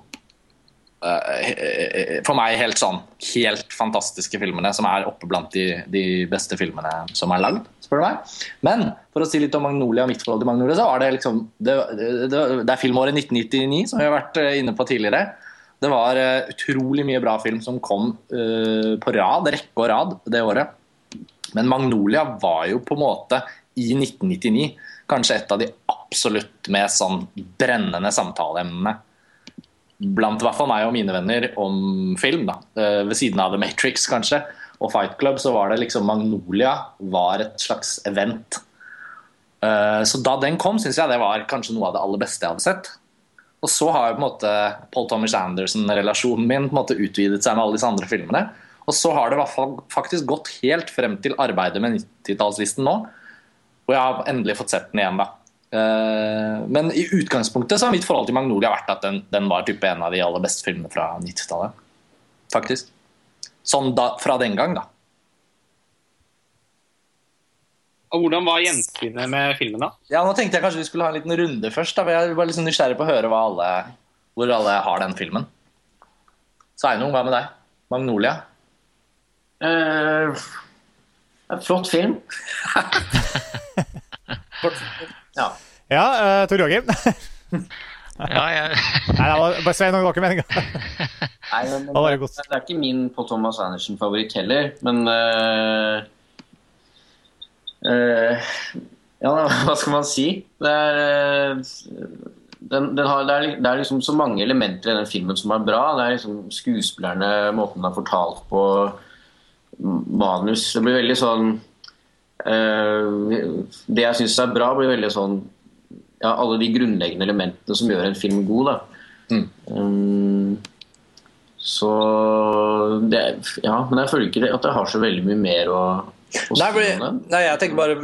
for meg helt sånn helt fantastiske filmene som er oppe blant de, de beste filmene som er lagd, spør du meg. Men for å si litt om Magnolia og mitt forhold til Magnolia, så var det liksom Det, det, det er filmåret 1999, som vi har vært inne på tidligere. Det var utrolig mye bra film som kom uh, på rad, rekke og rad, det året. Men Magnolia var jo på en måte, i 1999, kanskje et av de absolutt mest sånn brennende samtaleemnene blant hvert fall meg og mine venner om film. da, Ved siden av The Matrix, kanskje, og Fight Club, så var det liksom Magnolia var et slags event. Så da den kom, syns jeg det var kanskje noe av det aller beste jeg hadde sett. Og så har jo på en måte Paul Thomas Anderson-relasjonen min på en måte utvidet seg med alle disse andre filmene. Og så har det i hvert fall faktisk gått helt frem til arbeidet med 90-tallslisten nå. Og jeg har endelig fått sett den igjen, da. Men i utgangspunktet så har mitt forhold til Magnolia vært at den, den var type en av de aller beste filmene fra 90-tallet. Faktisk. Sånn da, fra den gang, da. Og Hvordan var gjensynet med filmen, da? Ja, nå tenkte jeg kanskje vi skulle ha en liten runde først. da, for Jeg var liksom nysgjerrig på å høre alle, hvor alle har den filmen. Sveinung, hva med deg? Magnolia? Uh, flott film. Ja, ja uh, Tor Joakim? ja, jeg... Nei, det var bare Svein, det var ikke meninga. Nei, men, det, det, det, er ikke min på Thomas Andersen-favoritt heller, men uh, uh, Ja, hva skal man si? Det er, den, den har, det, er, det er, liksom så mange elementer i den filmen som er bra. Det er liksom skuespillerne, måten den er fortalt på, manus Det blir veldig sånn det jeg syns er bra, blir veldig sånn ja, Alle de grunnleggende elementene som gjør en film god. Da. Mm. Um, så det, Ja, men jeg føler ikke at jeg har så veldig mye mer å, å nei, nei, jeg tenker bare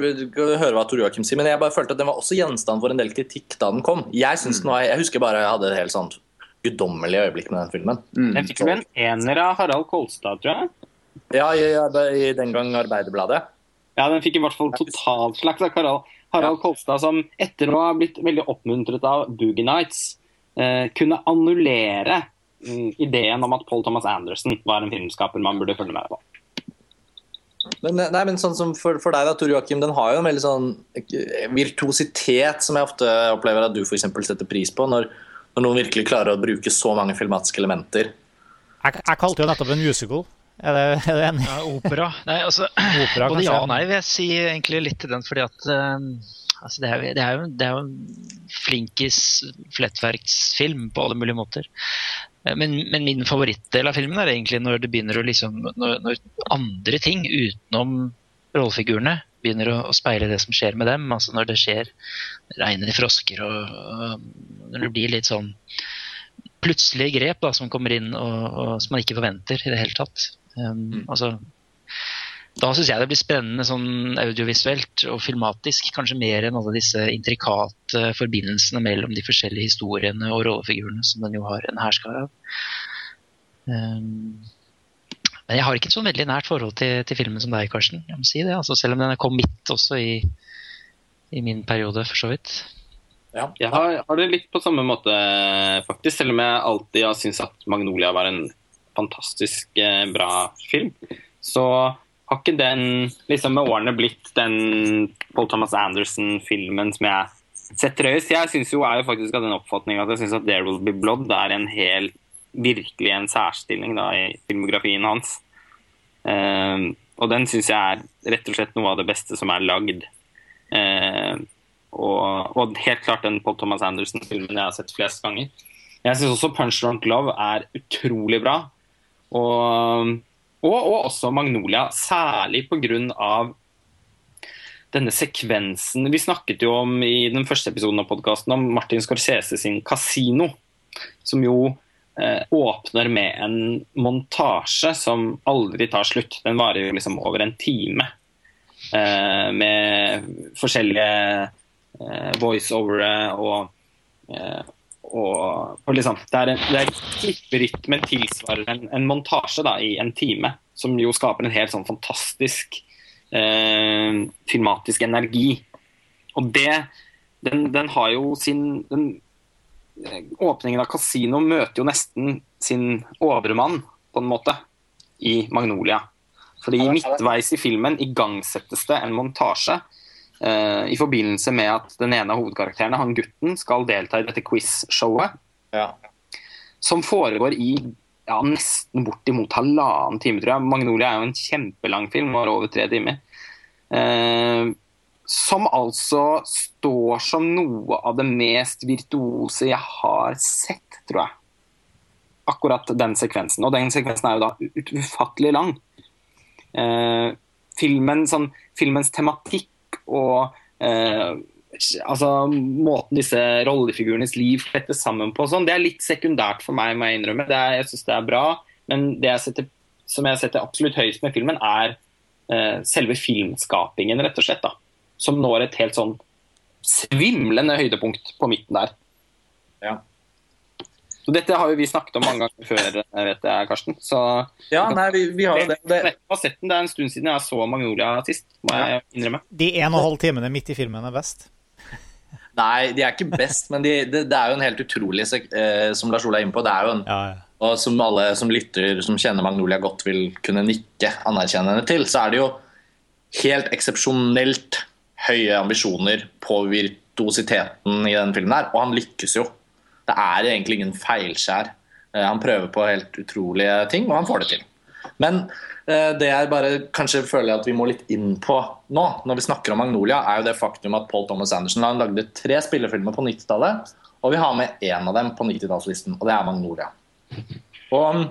høre hva Tor Joakim sier, men jeg bare følte at den var også gjenstand for en del kritikk da den kom. Jeg, mm. var, jeg husker bare jeg hadde et helt sånt guddommelig øyeblikk med den filmen. Mm. Den fikk vel en ener av Harald Kolstad, tror jeg? Ja, i, i, i den gang Arbeiderbladet. Ja, den fikk i hvert fall totalslakt av Harald, Harald Kolstad, som etter å ha blitt veldig oppmuntret av Boogie Nights, eh, kunne annullere mm, ideen om at Paul Thomas Anderson var en filmskaper man burde følge med på. Men, nei, men sånn som for, for deg da, Tor Joakim, den har jo en veldig sånn eh, virtuositet som jeg ofte opplever at du for setter pris på, når, når noen virkelig klarer å bruke så mange filmatiske elementer. Jeg, jeg kalte jo nettopp en musical. Er, det, er du enig? Ja, opera. Nei, altså, Opera, både ja og nei vil jeg si egentlig litt til den, fordi at uh, altså, det, er, det, er jo, det er jo en flinkis flettverksfilm på alle mulige måter. Eh, Men, men min favorittdel av filmen er egentlig når det begynner å liksom Når, når andre ting utenom rollefigurene begynner å, å speile det som skjer med dem. Altså når det skjer regner frosker og, og når det blir litt sånn plutselige grep da, som kommer inn og, og som man ikke forventer i det hele tatt. Um, altså, da syns jeg det blir spennende sånn audiovisuelt og filmatisk, kanskje mer enn alle disse intrikate forbindelsene mellom de forskjellige historiene og rollefigurene som den jo har en hærskare av. Um, men jeg har ikke et sånn veldig nært forhold til, til filmen som deg, Karsten. Jeg må si det, altså, Selv om den kom midt også i, i min periode, for så vidt. Jeg har, har det litt på samme måte, faktisk. Selv om jeg alltid har syntes at 'Magnolia' var en fantastisk eh, bra film, så har ikke den liksom med årene blitt den Paul Thomas Anderson-filmen som jeg setter høyest. Jeg synes jo, er jo faktisk av den oppfatning at jeg syns at 'There Will Be Blood' er en hel virkelig en særstilling da, i filmografien hans. Um, og den syns jeg er rett og slett noe av det beste som er lagd. Eh, og, og helt klart den Paul Thomas Anderson-filmen jeg har sett flest ganger. Jeg syns også Punch Drunk Love er utrolig bra. Og, og, og også Magnolia, særlig pga. denne sekvensen Vi snakket jo om i den første episoden av podkasten om Martin Scorsese sin Casino, som jo eh, åpner med en montasje som aldri tar slutt. Den varer jo liksom over en time. Eh, med forskjellige eh, voiceovere og, eh, og, og liksom, Det er, en, det er klipperytmen tilsvarer en, en montasje da, i en time, som jo skaper en helt sånn fantastisk eh, filmatisk energi. Og det den, den har jo sin den, eh, Åpningen av Casino møter jo nesten sin overmann, på en måte, i Magnolia. Fordi midtveis i filmen igangsettes det en montasje i forbindelse med at den ene av hovedkarakterene, han gutten, skal delta i dette quiz-showet, Ja. som foregår i ja, nesten bortimot halvannen time, tror jeg. Magnolia er jo en kjempelang film, var over tre timer. Eh, som altså står som noe av det mest virtuose jeg har sett, tror jeg. Akkurat den sekvensen. Og den sekvensen er jo da ufattelig lang. Eh, filmen, sånn, filmens tematikk og eh, altså, måten disse rollefigurenes liv flettes sammen på, sånn, det er litt sekundært for meg, må jeg innrømme. Er, jeg syns det er bra, men det jeg setter, som jeg setter absolutt høyest med filmen, er eh, selve filmskapingen, rett og slett. da, Som når et helt sånn svimlende høydepunkt på midten der. Ja. Så Dette har jo vi snakket om mange ganger før, eh, vet jeg, Karsten. Så Ja, nei, vi, vi har jo det. det. jeg har sett den. Det er en stund siden jeg så Magnolia sist, må jeg innrømme. De en og en halv timene midt i filmen er best. Nei, de er ikke best, men de, det, det er jo en helt utrolig sek- eh, Som Lars Ola er inne på, det er jo en Ja, ja. Og som alle som lytter, som kjenner Magnolia godt, vil kunne nikke anerkjennende til, så er det jo helt eksepsjonelt høye ambisjoner på virtuositeten i den filmen her, og han lykkes jo. Det er egentlig ingen feilskjær. Eh, Han prøver på helt utrolige ting, og han får det til. Men eh, det jeg bare kanskje føler at vi må litt inn på nå, når vi snakker om Magnolia, er jo det faktum at Paul Thomas Anderson han lagde tre spillefilmer på 90-tallet, og vi har med én av dem på 90-tallslisten, og det er Magnolia. Og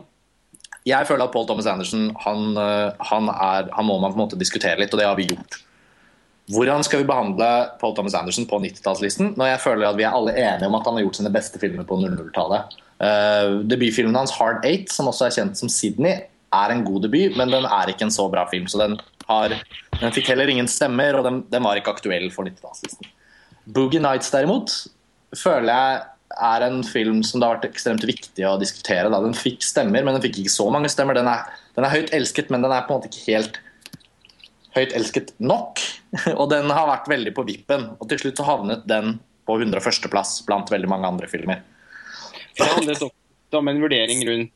jeg føler at Paul Thomas Anderson han, øh, han, er, han må man på en måte diskutere litt, og det har vi gjort. Hvordan skal vi behandle Paul Thomas Anderson på 90-tallslisten når jeg føler at vi er alle enige om at han har gjort sine beste filmer på 00-tallet? Uh, debutfilmen hans Hard Eight, som også er kjent som Sydney, er en god debut, men den er ikke en så bra film. Så den, har, den fikk heller ingen stemmer, og den, den var ikke aktuell for 90-tallslisten. Boogie Nights derimot føler jeg er en film som det har vært ekstremt viktig å diskutere. Da. Den fikk stemmer, men den fikk ikke så mange stemmer. Den er, den er høyt elsket, men den er på en måte ikke helt høyt elsket nok. Og den har vært veldig på vippen. Og til slutt så havnet den på 101. plass blant veldig mange andre filmer. Det handlet også om en vurdering rundt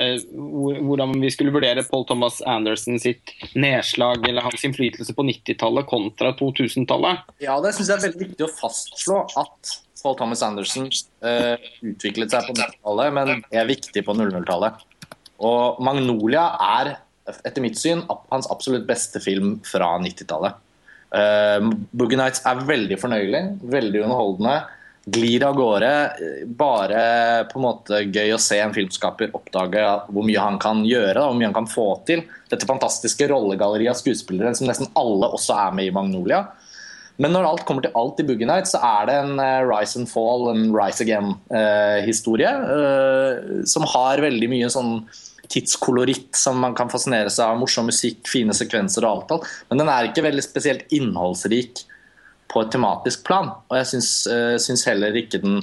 eh, hvordan vi skulle vurdere Paul Thomas Anderson sitt nedslag eller hans innflytelse på 90-tallet kontra 2000-tallet. Ja, det syns jeg er veldig viktig å fastslå at Paul Thomas Anderson eh, utviklet seg på 90-tallet, men er viktig på 00-tallet. Og 'Magnolia' er etter mitt syn hans absolutt beste film fra 90-tallet. Uh, 'Boogie Nights' er veldig fornøyelig, veldig underholdende glir av gårde. Bare på en måte gøy å se en filmskaper oppdage hvor mye han kan gjøre, hvor mye han kan få til. Dette fantastiske rollegalleriet av skuespillere som nesten alle også er med i Magnolia. Men når alt kommer til alt i Boogie Nights, så er det en uh, rise and fall, en rise again-historie. Uh, uh, som har veldig mye sånn tidskoloritt som man kan fascinere seg av. Morsom musikk, fine sekvenser og alt. alt. Men den er ikke veldig spesielt innholdsrik på et tematisk plan. Og jeg syns, uh, syns heller ikke den,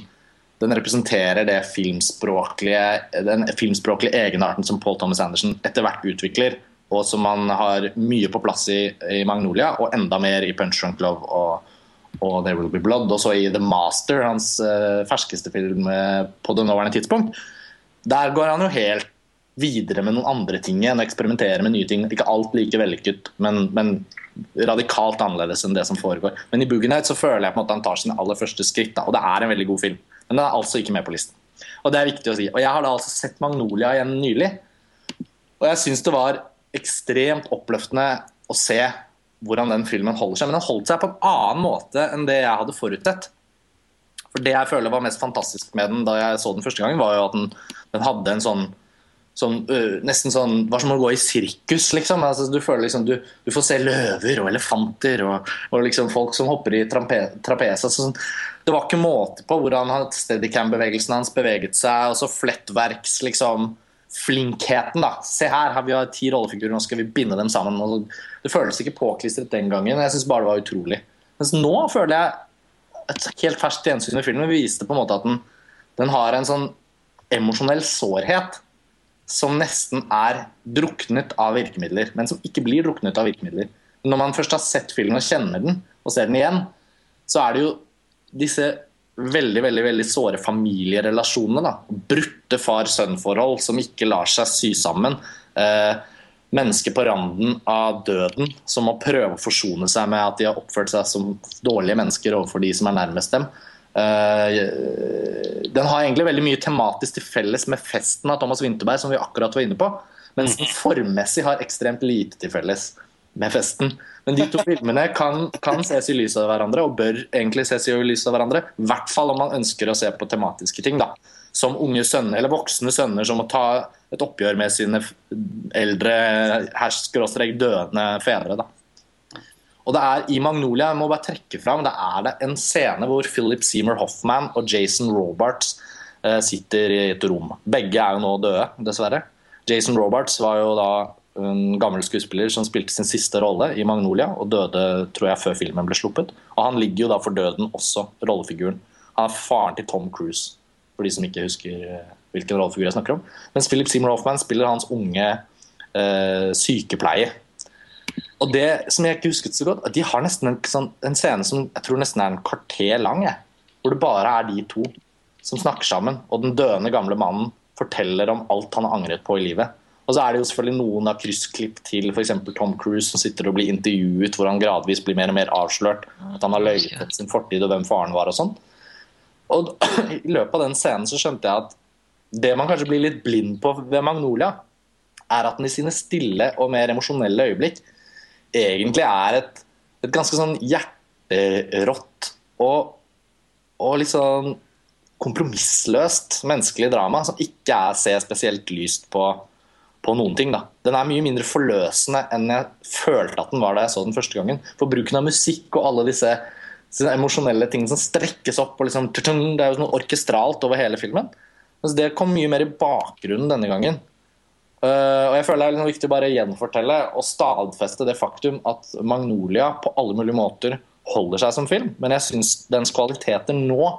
den representerer det filmspråklige, den filmspråklige egenarten som Paul Thomas Anderson etter hvert utvikler, og som man har mye på plass i, i Magnolia, og enda mer i Punch Drunk Love og, og There Will Be Blood. Og så i The Master, hans uh, ferskeste film uh, på det nåværende tidspunkt. Der går han jo helt videre med noen andre ting enn å eksperimentere med nye ting. Ikke alt like vellykket, men, men radikalt annerledes enn det som foregår. Men i Boogie Night så føler jeg på en måte han tar sine aller første skritt. Da, og det er en veldig god film. Men den er altså ikke med på listen. Og det er viktig å si. Og jeg har da altså sett Magnolia igjen nylig. Og jeg syns det var ekstremt oppløftende å se hvordan den filmen holder seg. Men den holdt seg på en annen måte enn det jeg hadde forutsett. For det jeg føler var mest fantastisk med den da jeg så den første gangen, var jo at den, den hadde en sånn sånn, øh, nesten sånn var som å gå i sirkus, liksom. Altså, du føler liksom du, du, får se løver og elefanter og, og liksom folk som hopper i trapes. Altså, sånn, det var ikke måte på hvordan steadycam-bevegelsen hans beveget seg. Og så flettverks, liksom flinkheten, da. Se her, her vi har ti rollefigurer, nå skal vi binde dem sammen. Og det føles ikke påklistret den gangen. Jeg syns bare det var utrolig. Mens nå føler jeg et helt ferskt gjensyn i filmen viste på en måte at den, den har en sånn emosjonell sårhet som nesten er druknet av virkemidler, men som ikke blir druknet av virkemidler. Når man først har sett filmen og kjenner den, og ser den igjen, så er det jo disse veldig veldig, veldig såre familierelasjonene. da. Brutte far-sønn-forhold som ikke lar seg sy sammen. Eh, mennesker på randen av døden som må prøve å forsone seg med at de har oppført seg som dårlige mennesker overfor de som er nærmest dem. Uh, den har egentlig veldig mye tematisk til felles med festen av Thomas Winterberg, som vi akkurat var inne på. Mens den formmessig har ekstremt lite til felles med festen. Men de to filmene kan, kan ses i lys av hverandre, og bør egentlig ses i lys av hverandre. I hvert fall om man ønsker å se på tematiske ting. da. Som unge sønner, eller voksne sønner som må ta et oppgjør med sine eldre hersk døende fedre. da. Og det er i Magnolia jeg må bare trekke fram, det er det en scene hvor Philip Seymour Hoffman og Jason Robarts eh, sitter i et rom. Begge er jo nå døde, dessverre. Jason Robarts var jo da en gammel skuespiller som spilte sin siste rolle i Magnolia, og døde tror jeg før filmen ble sluppet. Og han ligger jo da for døden også, rollefiguren. Han er faren til Tom Cruise, for de som ikke husker eh, hvilken rollefigur jeg snakker om. Mens Philip Seymour Hoffman spiller hans unge eh, sykepleier og det som jeg ikke husket så godt, at de har nesten en, sånn, en scene som jeg tror nesten er en kvarter lang. Jeg, hvor det bare er de to som snakker sammen. Og den døende gamle mannen forteller om alt han har angret på i livet. Og så er det jo selvfølgelig noen av kryssklipp til f.eks. Tom Cruise som sitter og blir intervjuet, hvor han gradvis blir mer og mer avslørt. At han har løyet om sin fortid og hvem faren var og sånn. Og i løpet av den scenen så skjønte jeg at det man kanskje blir litt blind på ved Magnolia, er at den i sine stille og mer emosjonelle øyeblikk egentlig er et, et ganske sånn hjerterått og, og litt sånn kompromissløst menneskelig drama som ikke er, ser spesielt lyst på, på noen ting. Da. Den er mye mindre forløsende enn jeg følte at den var da jeg så den første gangen. For bruken av musikk og alle disse, disse emosjonelle tingene som strekkes opp og liksom, Det er jo sånn orkestralt over hele filmen. Mens det kom mye mer i bakgrunnen denne gangen. Uh, og jeg føler Det er viktig å bare gjenfortelle og stadfeste det faktum at Magnolia på alle mulige måter holder seg som film, men jeg syns dens kvaliteter nå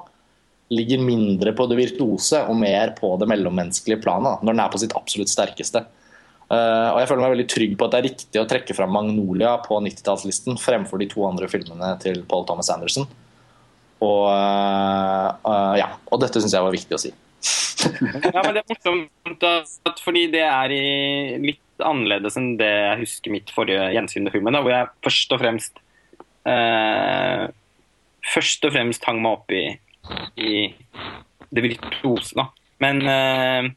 ligger mindre på det virtuose og mer på det mellommenneskelige planet, når den er på sitt absolutt sterkeste. Uh, og jeg føler meg veldig trygg på at det er riktig å trekke fram Magnolia på 90-tallslisten fremfor de to andre filmene til Paul Thomas Anderson. Og, uh, ja, og dette syns jeg var viktig å si. Ja, men det er morsomt at, fordi det er litt annerledes enn det jeg husker mitt forrige gjensyn med filmen, da, hvor jeg først og fremst eh, Først og fremst hang meg opp i, i det virtuose, da. Men, eh,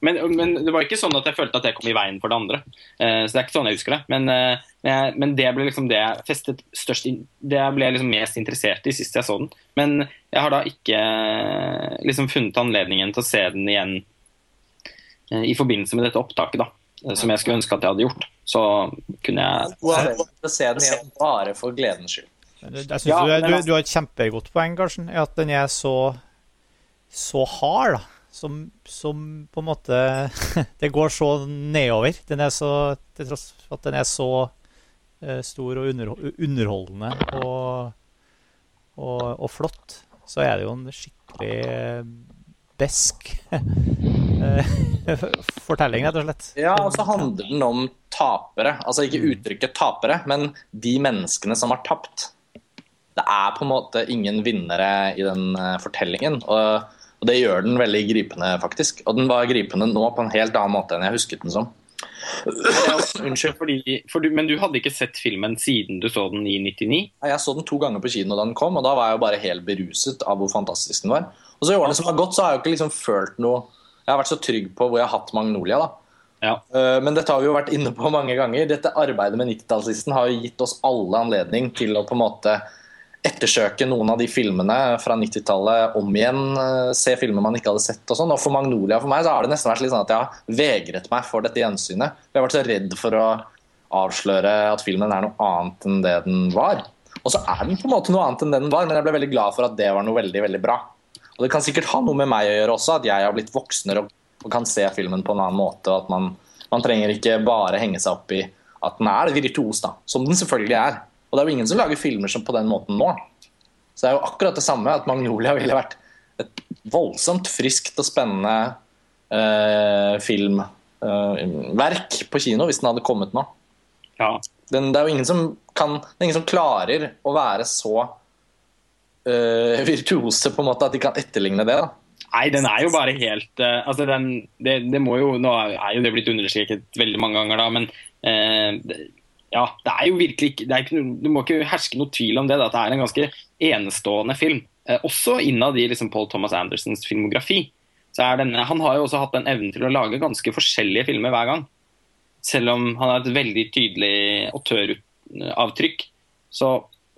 men, men, det var ikke sånn at jeg følte at det kom i veien for det andre. Uh, så det er ikke sånn jeg husker det. Men, uh, men det ble liksom det jeg festet størst inn, Det jeg ble liksom mest interessert i sist jeg så den. Men jeg har da ikke eh, liksom funnet anledningen til å se den igjen uh, i forbindelse med dette opptaket, da. Som jeg skulle ønske at jeg hadde gjort. Så kunne jeg å se den igjen bare for gledens skyld. Jeg synes Ja, du, du, altså- du har et kjempegodt poeng, Karsten, i at den er så, så hard. da. Som, som på en måte Det går så nedover. Den er så, til tross for at den er så eh, stor og underholdende og, og, og flott, så er det jo en skikkelig eh, besk eh, fortelling, rett og slett. Ja, og så handler den om tapere. Altså ikke uttrykket tapere, men de menneskene som har tapt. Det er på en måte ingen vinnere i den fortellingen. Og, og det gjør den veldig gripende, faktisk. Og den var gripende nå på en helt annen måte enn jeg husket den som. Unnskyld, fordi, for du, men du hadde ikke sett filmen siden du så den i 99? Ja, Jeg så den to ganger på kino da den kom, og da var jeg jo bare helt beruset av hvor fantastisk den var. Og så i årene som har gått, så har jeg jo ikke liksom følt noe Jeg har vært så trygg på hvor jeg har hatt Magnolia, da. Ja. Eh, Men dette har vi jo vært inne på mange ganger. Dette arbeidet med 90-tallslisten har jo gitt oss alle anledning til å på en måte ettersøke noen av de filmene fra 90-tallet om igjen. eh, Se filmer man ikke hadde sett og sånn. Og for Magnolia for meg så har det nesten vært litt sånn at jeg har vegret meg for dette gjensynet. Jeg har vært så redd for å avsløre at filmen er noe annet enn det den var. Og så er den på en måte noe annet enn det den var, men jeg ble veldig glad for at det var noe veldig, veldig bra. Og det kan sikkert ha noe med meg å gjøre også, at jeg har blitt voksnere og, kan se filmen på en annen måte. og at man, man trenger ikke bare henge seg opp i at den er virtuos, da. Som den selvfølgelig er. Og det er jo ingen som lager filmer som på den måten nå. Så det er jo akkurat det samme at Magnolia ville vært et voldsomt friskt og spennende eh, filmverk på kino hvis den hadde kommet nå. Ja. Den, det er jo ingen som kan ingen som klarer å være så eh, virtuose på en måte at de kan etterligne det. da. Nei, den er jo bare helt uh, altså den, det, det må jo, Nå er jo det blitt understreket veldig mange ganger, da, men eh, det, ja, det er jo virkelig ikke, det, ikke Du må ikke herske noe tvil om det. At det er en ganske enestående film. Eh, også innad i liksom, Paul Thomas Andersons filmografi. Så er denne, han har jo også hatt den evnen til å lage ganske forskjellige filmer hver gang. Selv om han har et veldig tydelig autøravtrykk. Så,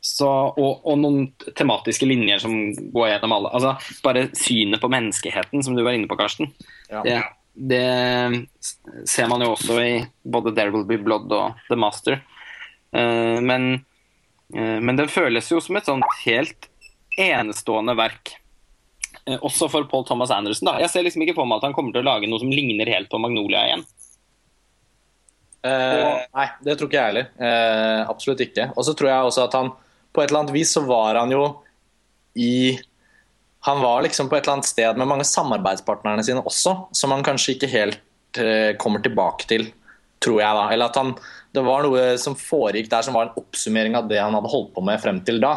så, og, og noen tematiske linjer som går gjennom alle. Altså, bare synet på menneskeheten, som du var inne på, Karsten. Ja. Det, det ser man jo også i både There Will Be Blood og The Master. Eh, men, eh, men den føles jo som et sånt helt enestående verk. Eh, også for Paul Thomas Anderson. Da. Jeg ser liksom ikke på meg at han kommer til å lage noe som ligner helt på Magnolia igjen. Eh, nei, det tror ikke jeg heller. Eh, absolutt ikke. Og så tror jeg også at han på et eller annet vis så var han jo i Han var liksom på et eller annet sted med mange samarbeidspartnerne sine også, som han kanskje ikke helt eh, kommer tilbake til, tror jeg da. Eller at han Det var noe som foregikk der som var en oppsummering av det han hadde holdt på med frem til da.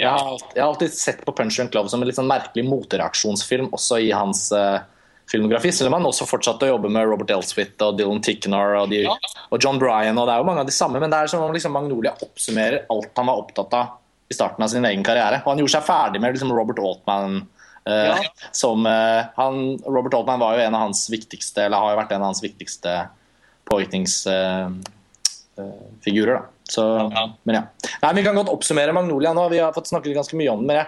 Jeg har, alltid, jeg har alltid sett på Punch and Glove som en litt sånn merkelig motreaksjonsfilm også i hans eh, filmografi. Selv om han også fortsatte å jobbe med Robert Elswit og Dylan Tickner og, de, og John Bryan. og Det er jo mange av de samme, men det er som om liksom Magnolia oppsummerer alt han var opptatt av i starten av sin egen karriere. Og han gjorde seg ferdig med liksom Robert Altman. eh, som, uh, han, Robert Altman var jo en av hans viktigste, eller har jo vært en av hans viktigste påvirkningsfigurer. Uh, Så, Men ja. Nei, Vi kan godt oppsummere Magnolia nå. Vi har fått snakket ganske mye om det. men jeg,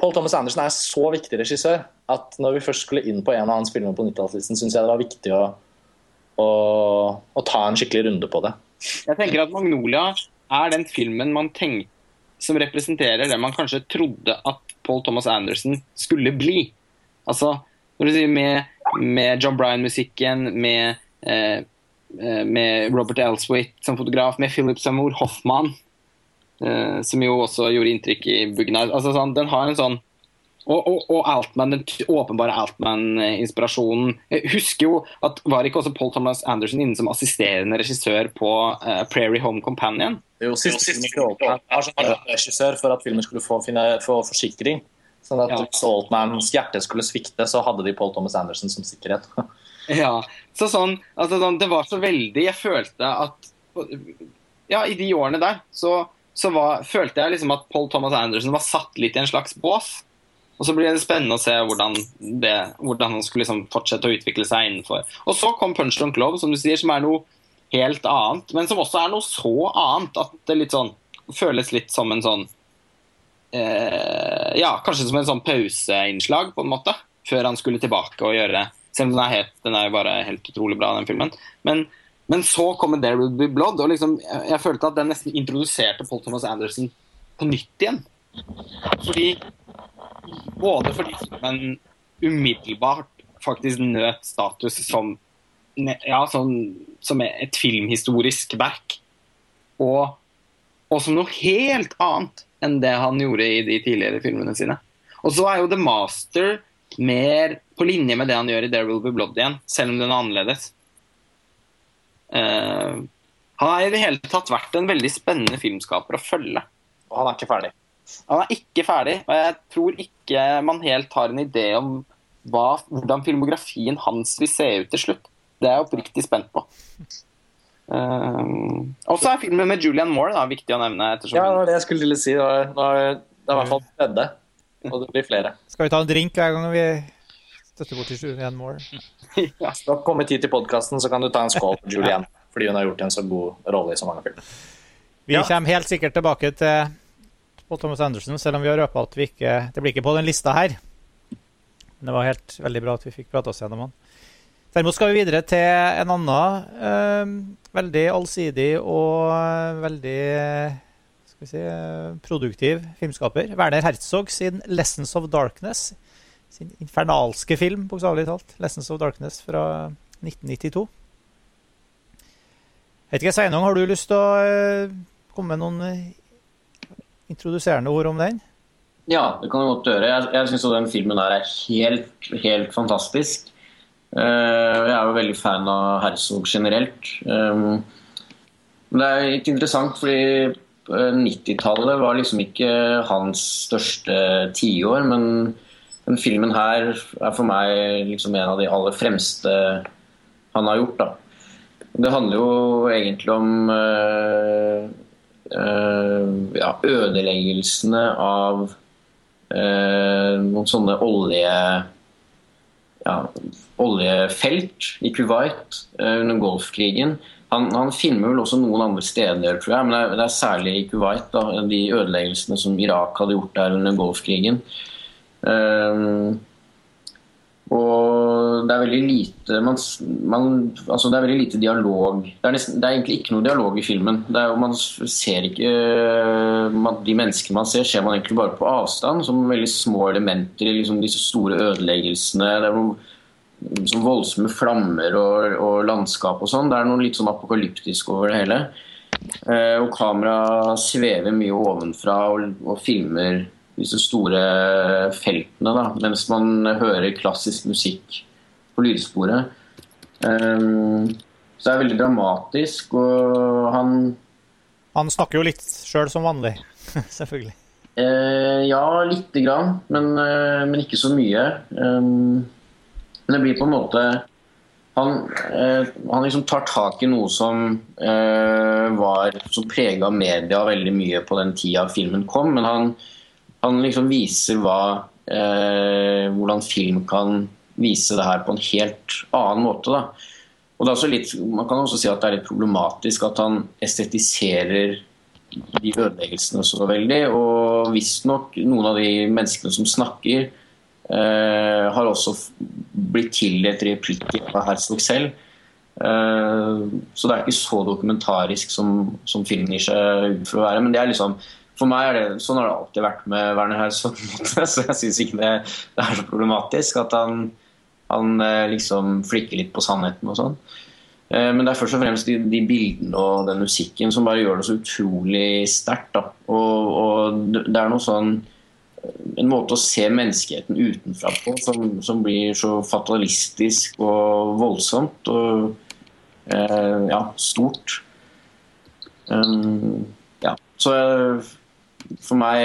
Paul Thomas Anderson er så viktig regissør at når vi først skulle inn på en av hans filmer på 90-tallslisten, syns jeg det var viktig å, å, å ta en skikkelig runde på det. Jeg tenker at Magnolia er den filmen man tenk, som representerer det man kanskje trodde at Paul Thomas Anderson skulle bli. Altså, når du sier med, med John Bryan-musikken, med, eh, eh, med Robert Elswit som fotograf, med Philip Samour Hoffmann, eh, som jo også gjorde inntrykk i Bugnard Altså, sånn, den har en sånn og, og, og Altman, den åpenbare Altman-inspirasjonen. Jeg husker jo at Var ikke også Paul Thomas Anderson inne som assisterende regissør på uh, Prairie Home Companion? Jo, siste Altman var som regissør for at filmen skulle få, finne, få forsikring. Sånn at Ja. Hvis Altmans hjerte skulle svikte, så hadde de Paul Thomas Anderson som sikkerhet. Ja, så sånn, altså sånn, det var så veldig Jeg følte at Ja, i de årene der så, så var, følte jeg liksom at Paul Thomas Anderson var satt litt i en slags bås. Og så blir det spennende å se hvordan, det, hvordan han skulle liksom fortsette å utvikle seg innenfor. Og så kom Punch Drunk Love, som du sier, som er noe helt annet, men som også er noe så annet at det litt sånn føles litt som en sånn eh, Ja, kanskje som en sånn pauseinnslag, på en måte, før han skulle tilbake og gjøre Selv om den er, helt, den er jo bare helt utrolig bra, den filmen. Men, men så kommer There Will Be Blood, og liksom, jeg følte at den nesten introduserte Paul Thomas Anderson på nytt igjen. Fordi Både fordi filmen umiddelbart faktisk nøt status som ja, sånn, som et filmhistorisk verk. Og, og som noe helt annet enn det han gjorde i de tidligere filmene sine. Og så er jo The Master mer på linje med det han gjør i There Will Be Blood igjen, selv om den er annerledes. Uh, han har i det hele tatt vært en veldig spennende filmskaper å følge. Og han er ikke ferdig. Han er ikke ferdig, og jeg tror ikke man helt har en idé om hva, hvordan filmografien hans vil se ut til slutt. Det er jeg oppriktig spent på. Um, og så er filmen med Julian Moore da, viktig å nevne. Ettersom Ja, det var det jeg skulle si. Det, var, var, det er i hvert fall tredje, og det blir flere. Skal vi ta en drink hver gang vi støtter bort til Julian Moore? ja. Hvis du har kommet hit til podkasten, så kan du ta en skål for Julian. Fordi hun har gjort en så god rolle i så mange filmer. Vi Ja. kommer helt sikkert tilbake til Thomas Anderson, selv om vi har røpa at vi ikke Det blir ikke på den lista her. Men det var helt veldig bra at vi fikk prate oss gjennom han. Derimot skal vi videre til en annen eh, veldig allsidig og eh, veldig eh, skal vi si, produktiv filmskaper. Werner Herzog sin 'Lessons of Darkness'. Sin infernalske film, bokstavelig talt. 'Lessons of Darkness' fra 1992. Vet ikke, Sveinung, har du lyst til å komme med noen introduserende ord om den? Ja, det kan du godt gjøre. Jeg, jeg syns den filmen der er helt, helt fantastisk. Eh, jeg er jo veldig fan av Herzog generelt. Um, men det er litt interessant fordi eh, 90-tallet var liksom ikke hans største tiår, men den filmen her er for meg liksom en av de aller fremste han har gjort. da. Det handler jo egentlig om eh, eh, ja, ødeleggelsene av eh, noen sånne olje, ja, oljefelt i Kuwait eh, under Golfkrigen. Han, han filmer vel også noen andre steder, tror jeg, men det er, det er særlig i Kuwait. Da, de ødeleggelsene som Irak hadde gjort der under Golfkrigen. Eh, og det er veldig lite man, man, altså det er veldig lite dialog. Det er, nesten, det er egentlig ikke noe dialog i filmen. Er, man ser ikke man, De menneskene man ser, ser man egentlig bare på avstand. Som veldig små elementer i liksom disse store ødeleggelsene. Det er noen, som voldsomme flammer og, og landskap og sånn. Det er noe litt sånn apokalyptisk over det hele. Eh, og kameraet svever mye ovenfra og, og filmer disse store feltene, da, mens man hører klassisk musikk på lydsporet. Um, så det er veldig dramatisk, og han Han snakker jo litt sjøl som vanlig, selvfølgelig. Uh, Ja, lite grann, men, uh, men ikke så mye. Um, men det blir på en måte han, eh, han liksom tar tak i noe som eh, var som prega media veldig mye på den tida filmen kom, men han han liksom viser hva, eh, hvordan film kan vise det her på en helt annen måte. Da. Og det er også litt, man kan også si at det er litt problematisk at han estetiserer de ødeleggelsene så veldig. Og visstnok noen av de menneskene som snakker, eh, har også blitt tildelt replikker av Herzog selv. Eh, så det er ikke så dokumentarisk som, som filmen gir seg ut for å være. Men det er liksom for meg er det, Sånn har det alltid vært med Werner Hausson. Så jeg syns ikke det, det, er så problematisk at han, han liksom flikker litt på sannheten og sånn. Men det er først og fremst de, de, bildene og den musikken som bare gjør det så utrolig sterkt. Og, og, det er noe sånn En måte å se menneskeheten utenfra på som, som blir så fatalistisk og voldsomt og ja, stort. Um, ja, så for meg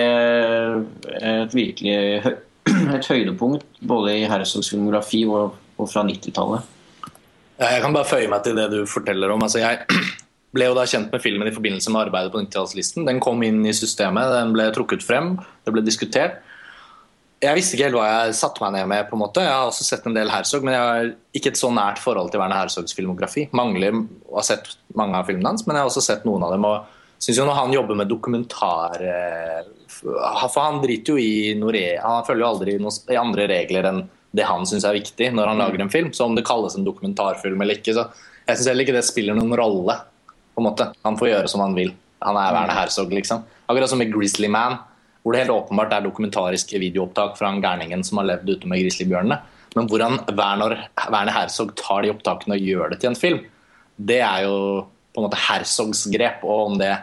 et virkelig et høydepunkt både i Herzogs filmografi og, og fra 90-tallet. Jeg kan bare føye meg til det du forteller om. Altså, jeg ble jo da kjent med filmen i forbindelse med arbeidet på 90-tallslisten. Den kom inn i systemet, den ble trukket frem, det ble diskutert. Jeg visste ikke helt hva jeg satte meg ned med. på en måte. Jeg har også sett en del Herzog, men jeg har ikke et så nært forhold til Werner Herzogs filmografi. Mangler å ha sett mange av filmene hans, men jeg har også sett noen av dem. og synes jo Når han jobber med dokumentar eh, For han driter jo i Norea. Han følger jo aldri noen andre regler enn det han syns er viktig når han mm. lager en film. Så om det kalles en dokumentarfilm eller ikke, så jeg syns heller ikke det spiller noen rolle. på en måte. Han får gjøre som han vil. Han er Werner Herzog, liksom. Akkurat som med Grizzly Man hvor det helt åpenbart er dokumentariske videoopptak fra han gærningen som har levd ute med grizzlybjørnene. Men hvordan Werner, Werner Herzog tar de opptakene og gjør det til en film, det er jo på en måte Herzogs grep. Og om det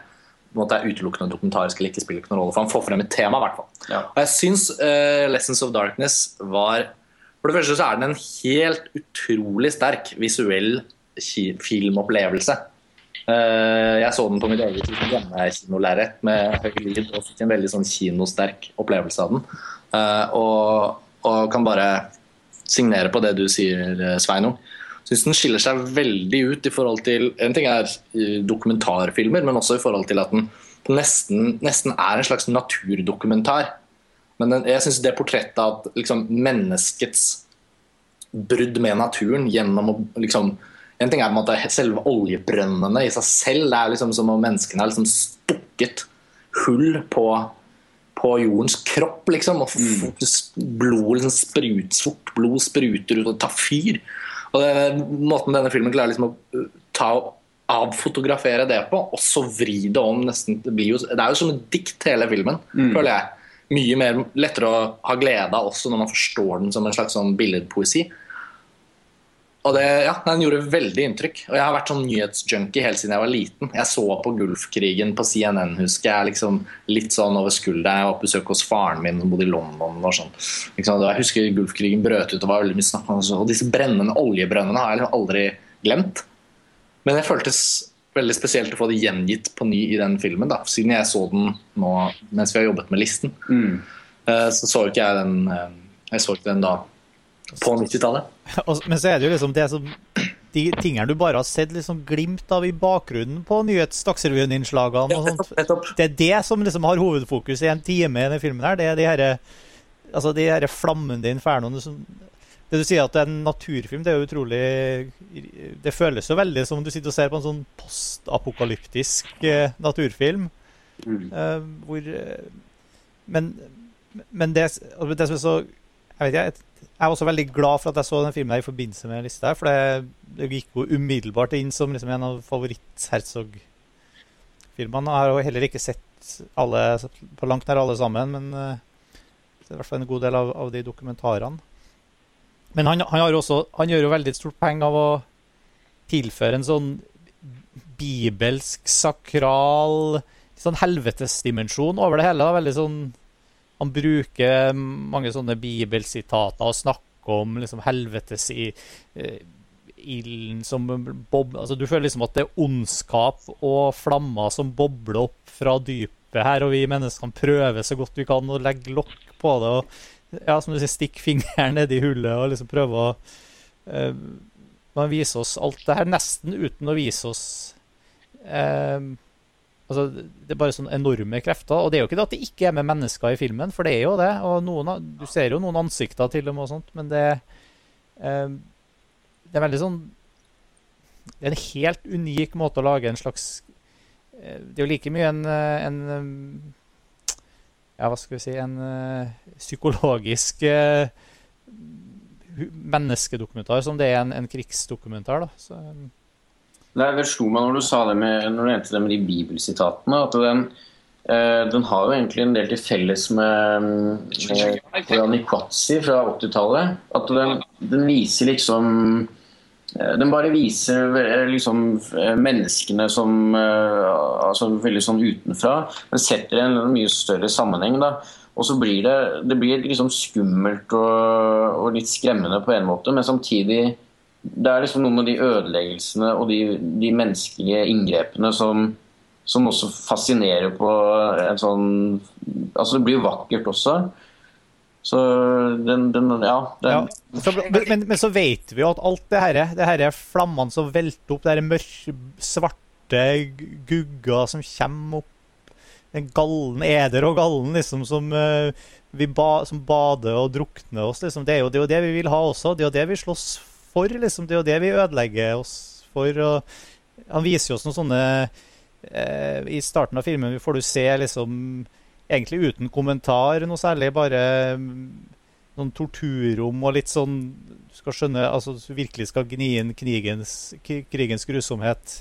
måte er utelukkende dokumentarisk eller ikke, spiller ikke noen rolle. For han får frem et tema, i hvert fall. Ja. Og jeg syns uh, 'Lessons of Darkness' var For det første så er den en helt utrolig sterk visuell filmopplevelse. Uh, jeg så den på mitt eget hjemmekinolerret med høy lyd og fikk en veldig sånn kinosterk opplevelse av den. Uh, og, og, kan bare signere på det du sier, Sveinung. Syns den skiller seg veldig ut i forhold til En ting er dokumentarfilmer, men også i forhold til at den nesten, nesten er en slags naturdokumentar. Men den, jeg syns det portrettet av liksom, menneskets brudd med naturen gjennom å liksom, en ting er på en måte selve oljebrønnene i seg selv. Det er liksom som om menneskene har liksom stukket hull på, på jordens kropp, liksom. Og mm. blod liksom sprut, sort blod spruter ut og tar fyr. Og det, Måten denne filmen klarer liksom å uh, ta avfotografere det på, og så vri det om nesten Det, jo, det er jo som et dikt, hele filmen, mm. føler jeg. Mye mer lettere å ha glede av også når man forstår den som en slags sånn billedpoesi. Og det, ja, Den gjorde veldig inntrykk. Og Jeg har vært sånn nyhetsjunkie helt siden jeg var liten. Jeg så på Gulfkrigen på CNN, husker jeg. liksom Litt sånn over skulderen. Jeg var på besøk hos faren min som bodde i London. og sånn. Liksom, jeg husker Gulfkrigen brøt ut og var veldig mye snakk om Og disse brennende oljebrønnene har jeg liksom aldri glemt. Men det føltes veldig spesielt å få det gjengitt på ny i den filmen. da, Siden jeg så den nå mens vi har jobbet med listen. Mm. Uh, så så ikke jeg den uh, Jeg så ikke den da på 90-tallet. Men så er det jo liksom det som de tingene du bare har sett liksom glimt av i bakgrunnen på nyhets-Dagsrevyen-innslagene. Ja, det er det som liksom har hovedfokus i en time i denne filmen. her, Det er de her, altså de her flammende infernoene. Det du sier at det er en naturfilm, det er jo utrolig Det føles jo veldig som om du sitter og ser på en sånn postapokalyptisk eh, naturfilm. Mm. Uh, hvor eh, Men, men det, altså, det som er så Jeg vet ikke, jeg er også veldig glad for at jeg så den filmen i forbindelse med lista. For det, det, gikk jo umiddelbart inn som liksom en av favoritt-Herzog-filmene. Jeg har jo heller ikke sett alle, på langt nær alle sammen, men uh, det er i hvert fall en god del av, av de dokumentarene. Men han, han, også, han, gjør jo veldig stort poeng av å tilføre en sånn bibelsk, sakral sånn helvetesdimensjon over det hele. Da. Veldig sånn han bruker mange sånne bibelsitater og snakker om liksom helvetes i eh, ilden som bob... Altså, du føler liksom at det er ondskap og flammer som bobler opp fra dypet her, og vi menneskene prøver så godt vi kan å legge lokk på det. og ja, som du sier, Stikke fingeren nedi hullet og liksom prøve å eh, Man viser oss alt det her nesten uten å vise oss eh, Altså, det er bare sånne enorme krefter. Og det er jo ikke det at det ikke er med mennesker i filmen, for det er jo det. Og noen, du ser jo noen ansikter til dem og sånt, men det, eh, det er veldig sånn Det er en helt unik måte å lage en slags eh, Det er jo like mye en, eh, en eh, Ja, hva skal vi si En uh, psykologisk eh, menneskedokumentar som det er en, en krigsdokumentar. da. Så, det slo meg når du sa det med, når du nevnte det med de bibelsitatene, at den, eh, den har jo egentlig en del til felles med, med fra 80-tallet. At den, den, viser liksom eh, Den bare viser eh, liksom menneskene som altså veldig sånn utenfra. Den setter en mye større sammenheng. da. Og så blir det, det blir liksom skummelt og, og litt skremmende på en måte, men samtidig det er liksom noe med de ødeleggelsene og de, de menneskelige inngrepene som, som, også fascinerer på en sånn Altså, det blir jo vakkert også. Så den, den Ja. Den, Ja. Så, men, men, så vet vi jo at alt det her, det her er flammene som velter opp, det er mørke, svarte gugger som kommer opp Den gallen, eder og gallen, liksom, som, vi ba, som bader og drukner oss. Liksom. Det, er jo, det er jo det vi vil ha også. Det er jo det vi slåss for. Liksom. Det er jo det vi ødelegger oss for. Og han viser oss noen sånne eh, I starten av filmen får du se liksom egentlig uten kommentar noe særlig, bare mm, noen torturrom og litt sånn Du skal skjønne altså du virkelig skal gni inn krigens, krigens grusomhet.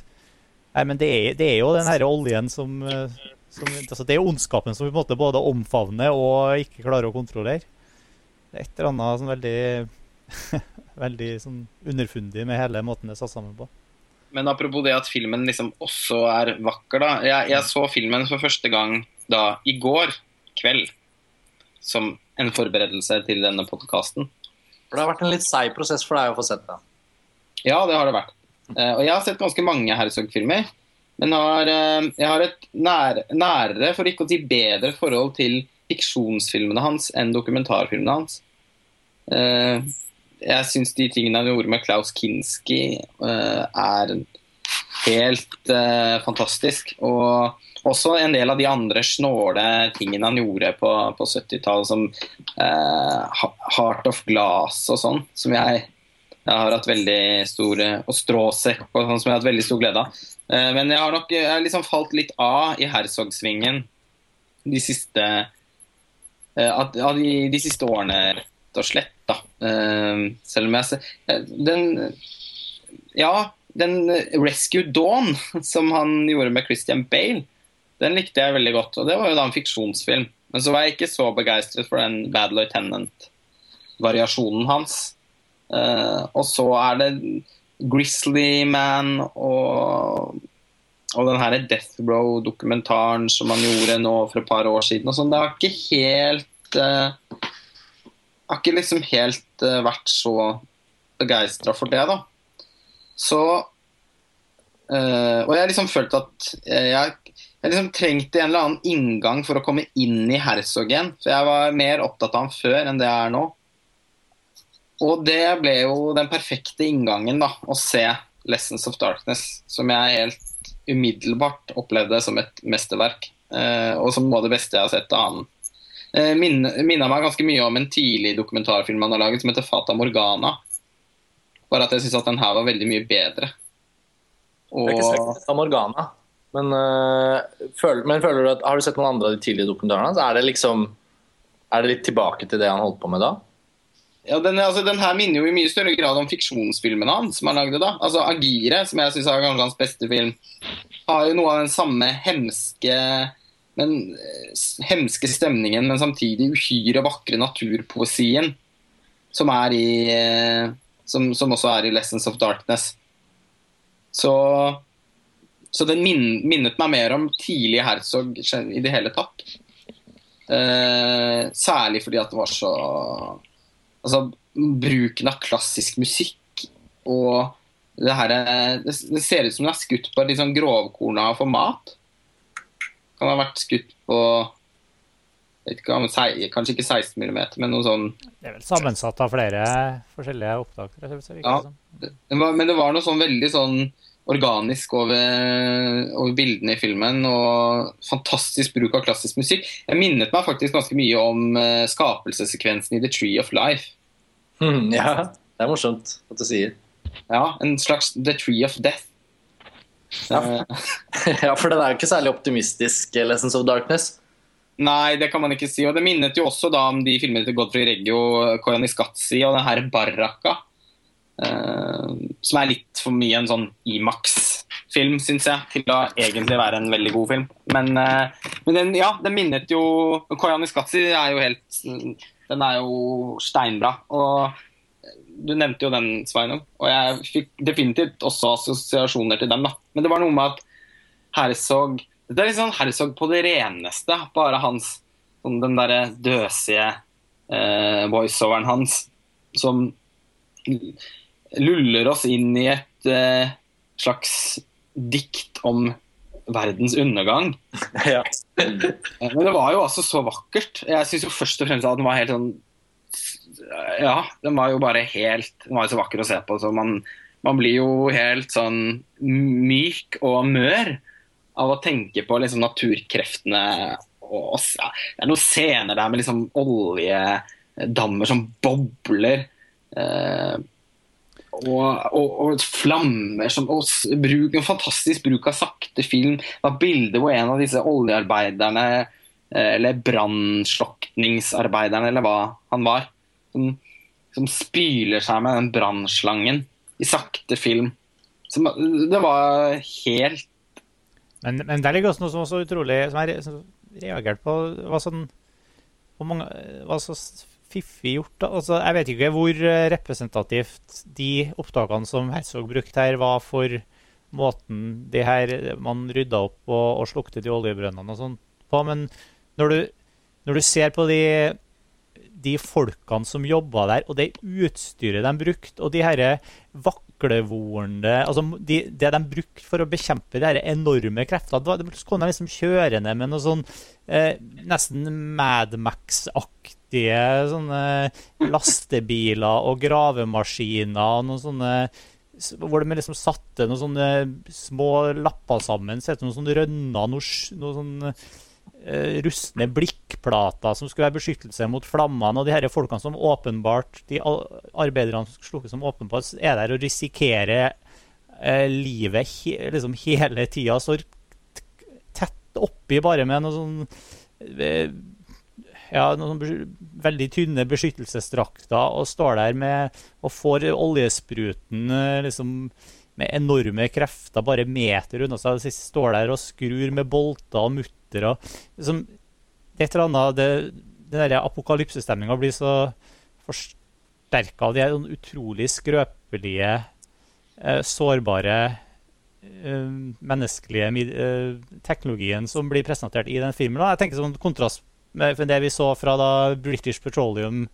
Nei, men det er, det er jo den her oljen som, eh, som altså Det er ondskapen som vi på en måte både omfavner og ikke klarer å kontrollere. Det er et eller annet sånn veldig Veldig sånn underfundig med hele måten det er satt sammen på. Men apropos det at filmen liksom også er vakker, da. Jeg, jeg så filmen for første gang da i går kveld. Som en forberedelse til denne podkasten. For det har vært en litt seig prosess for deg å få sett det. Ja, det har det vært. Eh, og jeg har sett ganske mange Herzog-filmer. Men har, eh, jeg har et nær, nærere, for ikke å si bedre, forhold til fiksjonsfilmene hans enn dokumentarfilmene hans. Jeg syns de tingene han gjorde med Klaus Kinski, uh, er helt uh, fantastisk. Og også en del av de andre snåle tingene han gjorde på, på 70-tallet, som uh, Heart of Glass og sånn, som jeg, jeg har hatt veldig stor Og Stråsekk og sånn som jeg har hatt veldig stor glede av. Men jeg har nok jeg har liksom falt litt av i Herzog-svingen de siste de, de siste årene, rett og slett. Da. Eh, selv om jeg eh, Den Ja, den Rescue Dawn som han gjorde med Christian Bale, den likte jeg veldig godt. Og det var jo da en fiksjonsfilm. Men så var jeg ikke så begeistret for den Bad Lieutenant-variasjonen hans. Eh, og så er det Grizzly Man og, og den her Death Row-dokumentaren som han gjorde nå for et par år siden. Og sånn. Det har ikke helt eh, Har ikke liksom helt uh, vært så begeistra for det, da. Så uh, Og jeg liksom følt at jeg, jeg liksom trengte en eller annen inngang for å komme inn i Herzogen. For jeg var mer opptatt av ham før enn det jeg er nå. Og det ble jo den perfekte inngangen, da, å se 'Lessons of Darkness', som jeg helt umiddelbart opplevde som et mesterverk. Uh, og som noe av det beste jeg har sett av han. Uh, Minna meg ganske mye om en tidlig dokumentarfilm han har laget, som heter 'Fata Morgana'. Bare at jeg syns at den her var veldig mye bedre. Jeg har ikke Og sett Fata Morgana. Men, øh, føl, men føler du at, har du sett noen andre av de tidlige dokumentarene hans? Er det liksom Er det litt tilbake til det han holdt på med da? Ja, den, altså, den her minner jo i mye større grad om fiksjonsfilmene hans. som han lagde da. Altså Agire, som jeg syns er kanskje hans beste film, har jo noe av den samme hemske men eh, hemske stemningen, men samtidig uhyre vakre naturpoesien som er i eh, som, som også er i 'Lessons of Darkness'. Så, så den min, minnet meg mer om tidlig Herzog i det hele tatt. Eh, særlig fordi at det var så Altså, bruken av klassisk musikk og det her eh, Det, det ser ut som det er skutt på et litt sånn grovkorna format. Kan ha vært skutt på vet ikke, Kanskje ikke 16 mm, men noe sånn Det er vel sammensatt av flere forskjellige opptak. Ja. det det Men det var noe sånn veldig sånn organisk over, over bildene i filmen. Og fantastisk bruk av klassisk musikk. Jeg minnet meg faktisk ganske mye om eh, skapelsessekvensen i The Tree of Life. Mm, ja, det er morsomt at du sier. Ja, En slags The Tree of Death. Ja. Eh, ja, for den er jo ikke særlig optimistisk, eh, 'Lessons of Darkness'. Nei, det kan man ikke si. Og det minnet jo også da om de filmene til Godfrey Reggio, Koyaniskatsi og den her Barraka. Uh, som er litt for mye en sånn Imax-film, syns jeg, til å egentlig være en veldig god film. Men, uh, men den, ja, den minnet jo Koyaniskatsi er jo helt Den er jo steinbra. Og du nevnte jo den, Sveinung. Og jeg fikk definitivt også assosiasjoner til dem. da. Men det var noe med at Herzog Det er litt sånn Herzog på det reneste. Bare hans sånn Den derre døsige eh, voiceoveren hans som luller oss inn i et eh, slags dikt om verdens undergang. Ja. Men det var jo altså så vakkert. Jeg syns jo først og fremst at den var helt sånn Ja, den var jo bare helt Den var jo så vakker å se på. Så man, man blir jo helt sånn myk og mør av å tenke på liksom naturkreftene. Og, ja, det er noen scener der med liksom oljedammer som bobler. Eh, og, og, og, flammer som og bruk, En fantastisk bruk av sakte film. Det var bilde hvor en av disse oljearbeiderne eh, eller brannslukningsarbeiderne, eller hva han var, som, som spyler seg med den brannslangen i sakte film. Som, det var helt Men, men der ligger også noe som var så utrolig Som jeg reagerte på. var sånn hvor mange, var så fiffig gjort. Da. Altså, jeg vet ikke hvor representativt de opptakene som Herzog brukte her, var for måten de her man rydda opp og, og slukte de oljebrønnene og sånn på. Men når du, når du ser på de de folkene som jobba der, og det utstyret de brukte, og de herre vaklevorne altså de, Det de brukte for å bekjempe de her enorme kreftene. Det kom de liksom kjørende med noe sånn eh, nesten Madmax-aktige sånne lastebiler og gravemaskiner og noen sånne hvor de liksom satte noen sånne små lapper sammen, så noen sånne rønner, noe, noe sånn rustne blikkplater som skulle være beskyttelse mot flammene. Og de her folkene som åpenbart, de arbeiderne som slukker som åpenbart er der og risikerer uh, livet he, liksom hele tida. Så tett oppi bare med noe sånn uh, ja, noen veldig tynne beskyttelsesdrakter og står der med og får oljespruten liksom med enorme krefter bare meter unna seg. De Står der og skrur med bolter og mutter og liksom, Et eller annet det, Den der apokalypsestemninga blir så forsterka av de her utrolig skrøpelige, eh, sårbare eh, menneskelige eh, teknologien som blir presentert i den filmen. Da. Jeg tenker sånn kontrast med det vi så fra da British Petroleum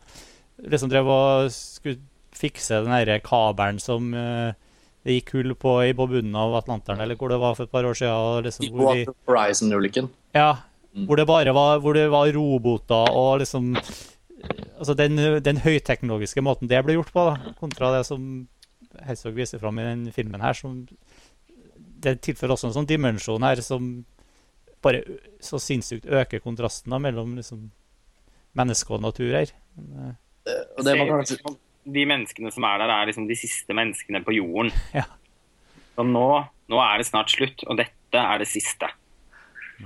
liksom drev og skulle fikse den kabelen som uh, det gikk hull på i på bunnen av Atlanteren, eller hvor det var for et par år siden. Liksom, hvor de, Horizon-ulykken. Ja, mm. hvor det bare var, hvor det var roboter og liksom Altså den, den, høyteknologiske måten det ble gjort på, da, kontra det som Herzog viser fram i den filmen her, som det tilfører også en sånn dimensjon her som bare så sinnssykt øker kontrasten da, mellom liksom, menneske og natur her. Men, uh, og det var kanskje de menneskene som er der, er liksom de siste menneskene på jorden. Ja. Så nå, nå, er det snart slutt, og dette er det siste.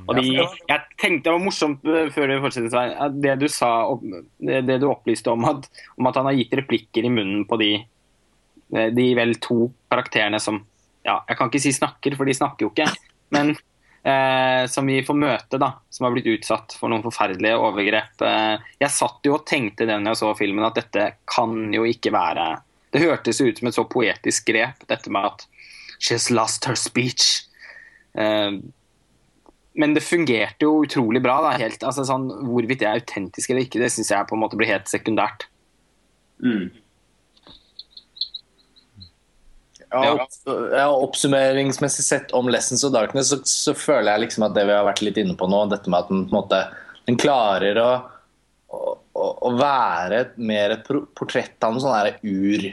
Og de, jeg tenkte Det var morsomt eh, før du fortsetter, det du sa, det du opplyste om at, om at han har gitt replikker i munnen på de, eh, de vel to karakterene som ja, Jeg kan ikke si snakker, for de snakker jo ikke. Men eh, som vi får møte, da, som har blitt utsatt for noen forferdelige overgrep. Eh, jeg satt jo og tenkte den jeg så filmen, at dette kan jo ikke være Det hørtes ut som et så poetisk grep, dette med at She's lost her speech. Eh, men det fungerte jo utrolig bra. Da, helt, altså, sånn, hvorvidt det er autentisk eller ikke, det syns jeg på en måte blir helt sekundært. Mm. Ja, ja, Oppsummeringsmessig sett om 'Lessons of Darkness', så, så, føler jeg liksom at det vi har vært litt inne på nå, dette med at den, måte, den klarer å, å, å være mer et portrett av noe sånn ur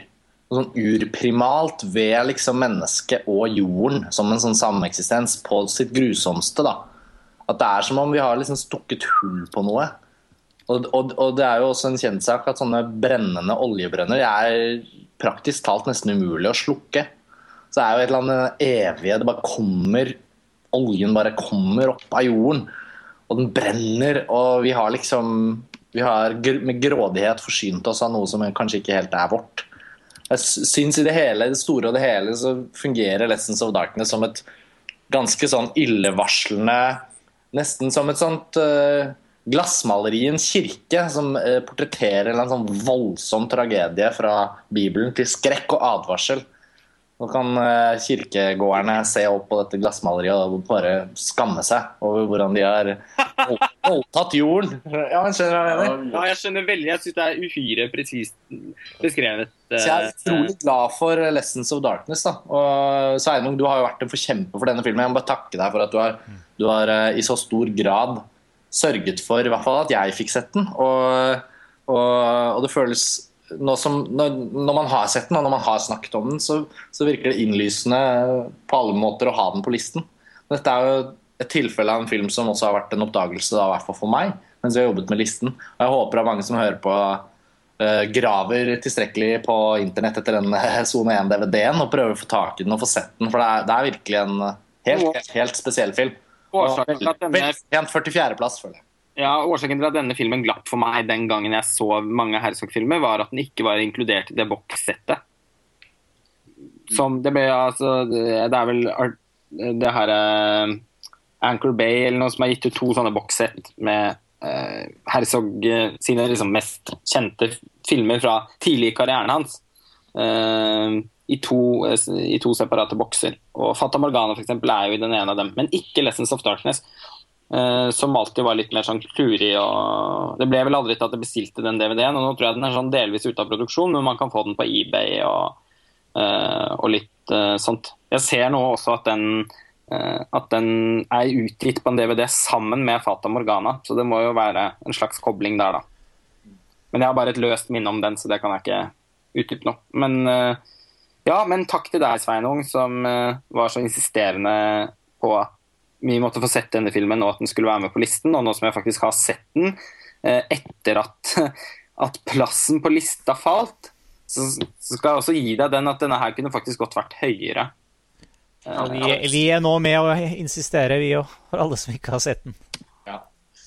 sånn urprimalt ved liksom mennesket og jorden som en sånn sameksistens på sitt grusomste. da. At det er som om vi har liksom stukket hull på noe. Og, og, og det er jo også en kjent sak at sånne brennende oljebrønner er praktisk talt nesten umulig å slukke. Så det er jo et eller annet evige Det bare kommer Oljen bare kommer opp av jorden. Og den brenner, og vi har liksom Vi har med grådighet forsynt oss av noe som kanskje ikke helt er vårt. Jeg syns i det hele, det store og det hele så fungerer 'Lessons of Darkness' som et ganske sånn illevarslende Nesten som et sånt uh, glassmaleri kirke som uh, portretterer en sånn voldsom tragedie fra Bibelen til skrekk og advarsel. Nå kan uh, kirkegårdene se opp på dette glassmaleriet og bare skamme seg over hvordan de har voldtatt jorden. Ja, men skjønner hva jeg mener? Ja, jeg skjønner veldig. Jeg syns det er uhyre presist beskrevet. Så jeg er utrolig glad for 'Lessons of Darkness'. da. Og Sveinung, du har jo vært en forkjemper for denne filmen. Jeg må bare takke deg for at du har, du har i så stor grad sørget for i hvert fall at jeg fikk sett den. Og Og, og det føles nå som, når, når man har sett den og når man har snakket om den, så, så virker det innlysende på alle måter å ha den på listen. Dette er jo et tilfelle av en film som også har vært en oppdagelse, da, i hvert fall for meg, mens vi har jobbet med listen. Og jeg håper at mange som hører på, eh, graver tilstrekkelig på internett etter den Sone 1-DVD-en og prøver å få tak i den og få sett den, for det er, det er virkelig en helt, helt, helt spesiell film. Årsaken til at denne veldig 44.-plass, føler jeg. Ja, Årsaken til at denne filmen glapp for meg den gangen jeg så mange Herzog-filmer, var at den ikke var inkludert i det bokssettet. Som det ble altså Det det er vel det her eh, Anchor Bay eller noe som har gitt ut to sånne bokssett med eh, Herzog eh, sine liksom mest kjente filmer fra tidlig i karrieren hans. eh, i, to, eh, I to separate bokser. Og Fata Morgana for eksempel, er jo i den ene av dem, men ikke Lessons of Darkness. Uh, som alltid var litt mer sånn klurig. og Det ble vel aldri til at jeg bestilte den DVD-en. og Nå tror jeg den er sånn delvis ute av produksjon, men man kan få den på eBay og, uh, og litt uh, sånt. Jeg ser nå også at den, at den er utgitt på en DVD sammen med Fata Morgana, så det må jo være en slags kobling der, da. Men jeg har bare et løst minne om den, så det kan jeg ikke utdype nå. Men ja, men takk til deg, Sveinung, som eh, var så insisterende på at vi måtte få sett denne filmen, og at den skulle være med på listen. Og nå som jeg faktisk har sett den, eh, etter at, at plassen på lista falt, så, så skal jeg også gi deg den at denne her kunne faktisk godt vært høyere. Eh, Og vi, vi er nå med å insistere, vi òg, for alle som ikke har sett den.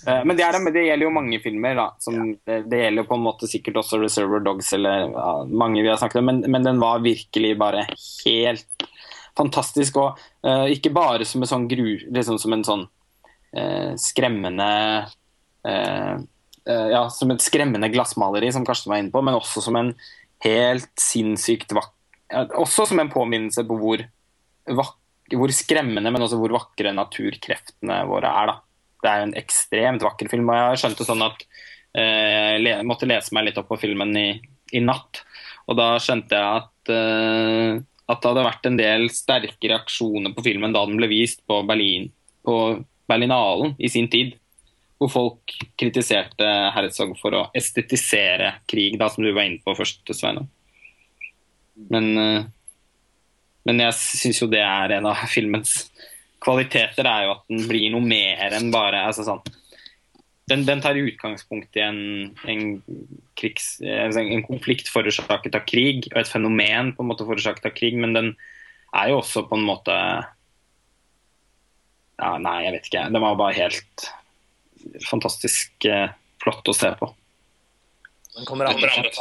Eh, Men det, er, det gjelder jo mange filmer. da som, det, det gjelder på en måte sikkert også 'Reserver Dogs eller ja, mange vi har snakket om, men, men den var virkelig bare helt fantastisk. Og uh, ikke bare som en sånn gru, liksom som en sånn uh, skremmende eh, Ja, som et skremmende glassmaleri, som Karsten var inne på, men også som en helt sinnssykt vak Også som en påminnelse på hvor, vak hvor skremmende, men også hvor vakre naturkreftene våre er. da det er jo en ekstremt vakker film. og Jeg skjønte sånn at eh, le, måtte lese meg litt opp på filmen i, i natt. Og da skjønte jeg at, eh, at det hadde vært en del sterke reaksjoner på filmen da den ble vist på Berlin, på Berlinalen i sin tid. Hvor folk kritiserte Herzog for å estetisere krig, da, som du var inne på først, Sveinung. Men, eh, men jeg syns jo det er en av filmens kvaliteter er jo at den blir noe mer enn bare altså sånn, den, den tar utgangspunkt i en, en, krigs, altså en konflikt forårsaket av krig, og et fenomen på en måte forårsaket av krig, men den er jo også på en måte ja, Nei, jeg vet ikke. Den var bare helt fantastisk eh, flott å se på. Den kommer anbefalt.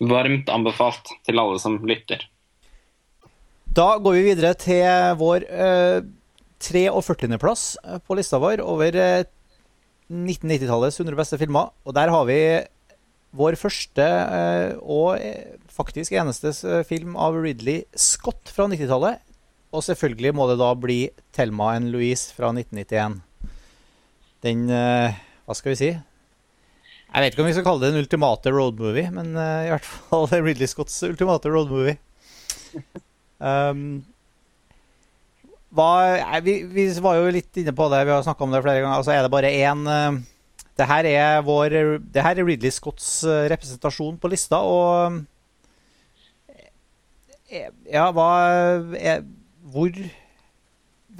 Varmt anbefalt til alle som lytter. Da går vi videre til vår eh, 43.-plass på lista vår over eh, 1990-tallets 100 beste filmer. Og der har vi vår første eh, og eh, faktisk eneste eh, film av Ridley Scott fra 90-tallet. Og selvfølgelig må det da bli Thelma and Louise fra 1991. Den eh, Hva skal vi si? Jeg vet ikke om vi skal kalle det en ultimate roadmovie, men eh, i hvert fall Ridley Scotts ultimate roadmovie. Um, hva, vi, vi var jo litt inne på det, vi har snakka om det flere ganger. Altså er det bare én uh, det, her er vår, det her er Ridley Scotts uh, representasjon på lista, og uh, Ja, hva er, Hvor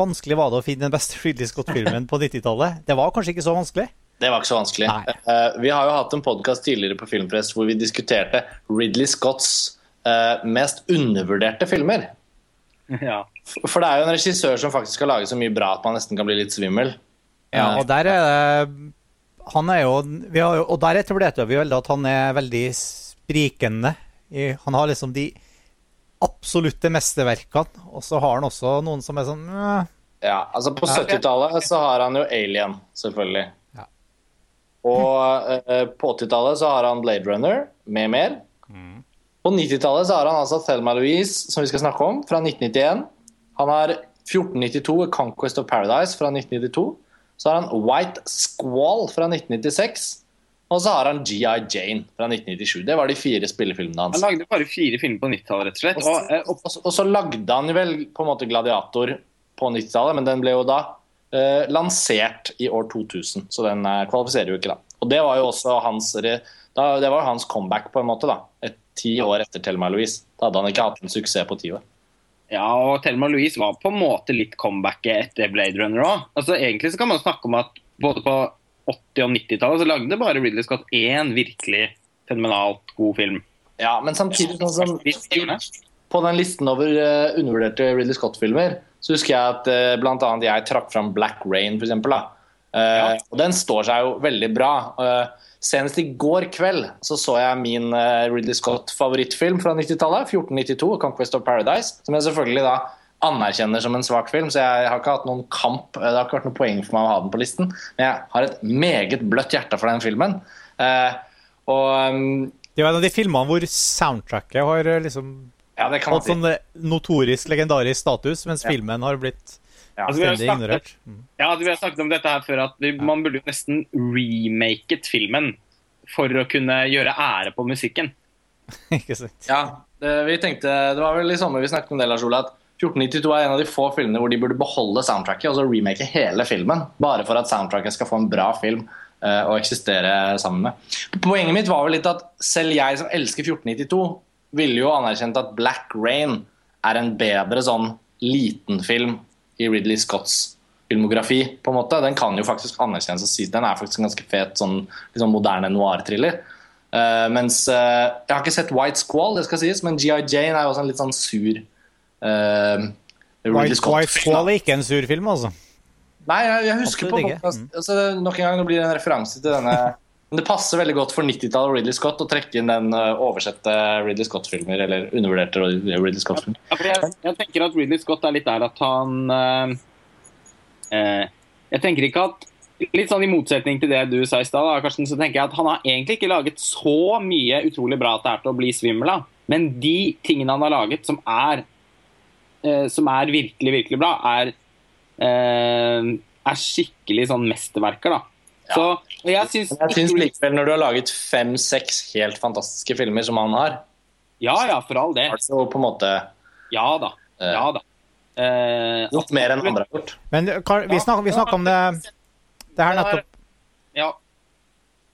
vanskelig var det å finne den beste Ridley Scott-filmen på 90-tallet? Det var kanskje ikke så vanskelig? Det var ikke så vanskelig. Eh, vi har jo hatt en podkast tidligere på Filmpress hvor vi diskuterte Ridley Scotts eh, mest undervurderte filmer. Ja. For det er jo en regissør som faktisk har laget så mye bra at man nesten kan bli litt svimmel. Ja, og der er det Han er jo, vi har jo Og der etablerte vi vel at han er veldig sprikende. Han har liksom de absolutte mesterverkene, og så har han også noen som er sånn øh, Ja, altså På 70-tallet så har han jo Alien, selvfølgelig. Ja. Og øh, på 80-tallet så har han Blade Runner med mer. På 90-tallet så har han altså Thelma Louise, som vi skal snakke om, fra 1991. Han har 1492, Conquest of Paradise fra 1992. Så har han White Squall fra 1996. Og så har han GI Jane fra 1997. Det var de fire spillefilmene hans. Han lagde bare fire filmer på 90-tallet, rett og slett. Og, eh, og Og, så- og så lagde han vel på en måte Gladiator på 90-tallet, men den ble jo da eh, lansert i år 2000, så den eh, kvalifiserer jo ikke, da. Og det var jo også hans Det var hans comeback, på en måte. da. Et Ti år etter Thelma Louise. Da hadde han ikke hatt en suksess på ti år. Ja, og Thelma Louise var på en måte litt comebacket etter Blade Runner òg. Altså, egentlig så kan man snakke om at både på 80- og 90-tallet så lagde bare Ridley Scott én virkelig fenomenalt god film. Ja, men samtidig sånn som På den listen over uh, undervurderte Ridley Scott-filmer så husker jeg at uh, blant annet jeg trakk fram Black Rain, eksempel, da. Eh, Og den står seg jo veldig bra. Eh, senest i går kveld så så jeg min eh, Ridley Scott-favorittfilm fra 90-tallet, 1492, 'Conquest of Paradise', som jeg selvfølgelig da anerkjenner som en svak film, så jeg har ikke hatt noen kamp. Det har ikke vært noe poeng for meg å ha den på listen, men jeg har et meget bløtt hjerte for den filmen. Eh, og um, Det er jo en av de filmene hvor soundtracket har eh, liksom ja, hatt si. sånn eh, notorisk legendarisk status, mens Ja. filmen har blitt Ja. Altså, vi har stendig snakket- ignorert. Mm. Ja, vi har snakket om dette her før, at vi, man burde jo nesten remaket filmen for å kunne gjøre ære på musikken. Ikke sant? Ja, det, vi tenkte, det var vel i sommer vi snakket om det, Lars Ole, at 1492 er en av de få filmene hvor de burde beholde soundtracket og så remake hele filmen. Bare for at soundtracket skal få en bra film uh, å eksistere sammen med. Poenget mitt var vel litt at selv jeg som elsker 1492, ville jo anerkjent at Black Rain er en bedre sånn liten film i Ridley Scotts filmografi. på en måte. Den kan jo faktisk anerkjennes og sies. Den er faktisk en ganske fet sånn, sånn moderne noir-thriller. Uh, mens uh, Jeg har ikke sett White Squall, det skal sies, men GI Jane er jo også en litt sånn sur uh, White, White Squall er ikke en sur film, altså. Nei, jeg, jeg husker Absolutt på podcast, altså, Nok en gang nå blir det en referanse til denne Men det passer veldig godt for 90-tallet Ridley Scott å trekke inn den uh, oversette Ridley Scott-filmer, eller undervurderte Ridley Scott-filmer. Ja, jeg, jeg tenker at Ridley Scott er litt der at han eh, eh, Jeg tenker ikke at Litt sånn i motsetning til det du sa i stad, Karsten, så tenker jeg at han har egentlig ikke laget så mye utrolig bra at det er til å bli svimmel av. Men de tingene han har laget som er eh, som er virkelig, virkelig bra, er eh, er skikkelig sånn mesterverker, da. Så og jeg syns jeg syns likevel, når du har laget fem-seks helt fantastiske filmer som han har, Ja ja, for all det. Altså på en måte Ja da. eh, Ja da. Eh, gjort mer enn andre har gjort. Men vi snakker, vi snakker om det Det her nettopp Ja.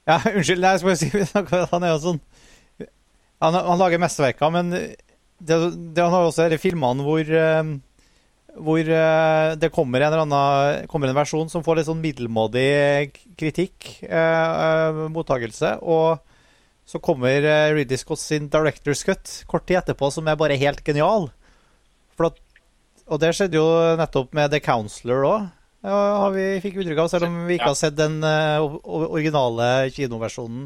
Ja, unnskyld, det jeg bare si vi snakker, Han er jo sånn Han, han lager mesterverker, men det, det, han har jo også disse filmene hvor eh, hvor eh, det kommer en, eller annen, kommer en versjon som får litt sånn middelmådig kritikk, eh, eh, mottagelse, og så kommer eh, Ridley Scott sin Director's Cut kort tid etterpå, som er bare helt genial. For at, og det skjedde jo nettopp med The Counselor òg, ja, vi fikk inntrykk av, selv om vi ikke har sett den o- originale kinoversjonen.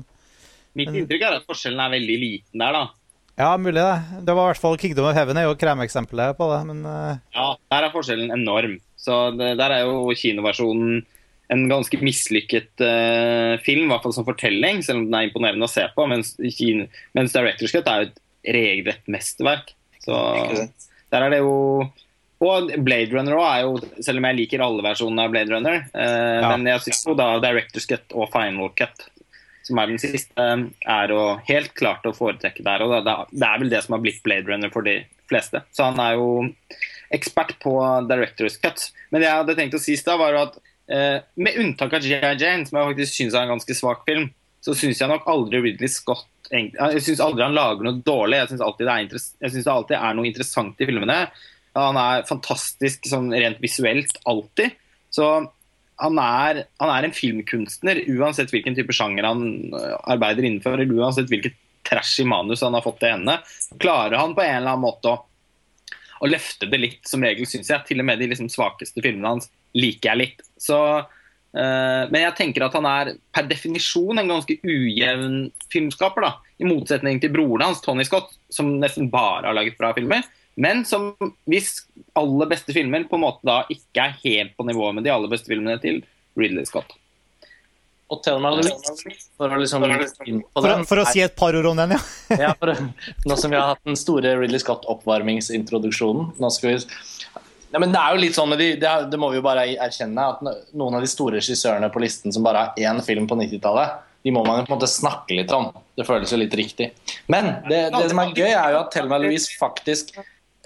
Mitt inntrykk er at forskjellen er veldig liten der, da. Ja, mulig det. Det var i hvert fall Kingdom of Heaven er jo kremeksempelet på det, men eh, Ja, Der er forskjellen enorm. Så det, Der er jo kinoversjonen en ganske mislykket uh, film, i hvert fall som fortelling, selv om den er imponerende å se på. Mens, kino, mens Director's Cut er jo et regelrett mesterverk. Så der er det jo Og Blade Runner òg er jo Selv om jeg liker alle versjonene av Blade Runner, uh, Ja. men jeg syns jo da Director's Cut og Final Cut som er den siste, er å helt klart å foretrekke der. og det, er vel det som har blitt Blade Runner for de fleste. Så han er jo ekspert på director's cut. Men det jeg hadde tenkt å si da, var at eh, med unntak av G.I. Jane, som jeg faktisk syns er en ganske svak film, så syns jeg nok aldri Ridley Scott Jeg syns aldri han lager noe dårlig. Jeg syns alltid, synes det alltid er noe interessant i filmene. Han er fantastisk sånn rent visuelt alltid. Så han er, han er en filmkunstner uansett hvilken type sjanger han øh, arbeider innenfor, eller uansett hvilket trashy manus han har fått til ende. Klarer han på en eller annen måte å, å løfte det litt, som regel, syns jeg. Til og med de liksom, svakeste filmene hans liker jeg litt. Så, øh, men jeg tenker at han er per definisjon en ganske ujevn filmskaper. da, I motsetning til broren hans, Tony Scott, som nesten bare har laget bra filmer. Men som hvis aller beste filmer på en måte da ikke er helt på nivå med de aller beste filmene til Ridley Scott. Og Thelma Louise, for å liksom inn på for, den, for å si et par ord om den, ja. ja, for, Nå som vi har hatt den store Ridley Scott-oppvarmingsintroduksjonen nå skal vi... Ja, men Det er jo litt sånn med de, det, det må vi jo bare erkjenne, at noen av de store regissørene på listen som bare har én film på 90-tallet, de må man jo på en måte snakke litt om. Det føles jo litt riktig. Men det, det som er gøy, er jo at Thelma Louise faktisk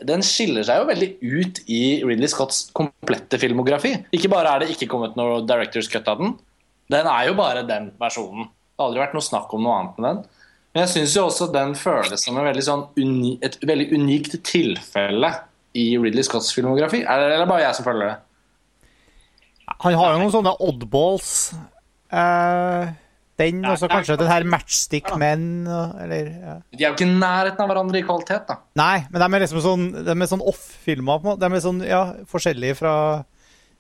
den skiller seg jo veldig ut i Ridley Scotts komplette filmografi. Ikke bare er det ikke kommet noe Directors Cut av den, den er jo bare den versjonen. Det har aldri vært noe snakk om noe annet enn den. Men jeg syns jo også den føles som veldig sånn uni, et veldig unikt tilfelle i Ridley Scotts filmografi. Er det eller bare jeg som føler det? Han har jo noen sånne oddballs. Eh, den, og så kanskje den her matchstick-menn, eller ja. De er jo ikke i nærheten av hverandre i kvalitet, da. Nei, men de er liksom sånn, er sånn off-filmer. på en måte. De er sånn, ja, forskjellige fra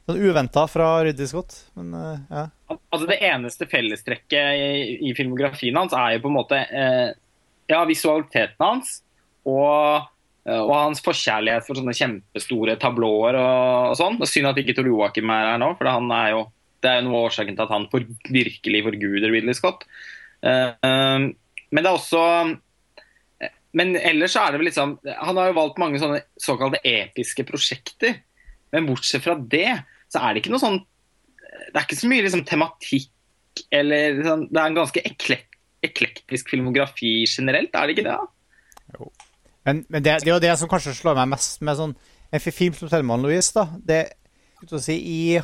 Sånn uventa fra Ridley Scott. Men uh, ja. Altså Det eneste fellestrekket i, i, filmografien hans er jo på en måte eh, ja, visualiteten hans og, eh, og, hans forkjærlighet for sånne kjempestore tablåer og, og sånn. Synd at ikke Tor Joakim er her nå, for han er jo det er noe av årsaken til at han for, virkelig forguder Ridley Scott. Uh, men det er også Men ellers er det vel liksom Han har jo valgt mange sånne såkalte episke prosjekter. Men bortsett fra det, så er det ikke noe sånn Det er ikke så mye liksom, tematikk eller sånn, Det er en ganske eklekt, eklektisk filmografi generelt, er det ikke det? da? Jo. Men, men det, det, er jo det som kanskje slår meg mest med sånn en film som Thelma Louise. da, det si, I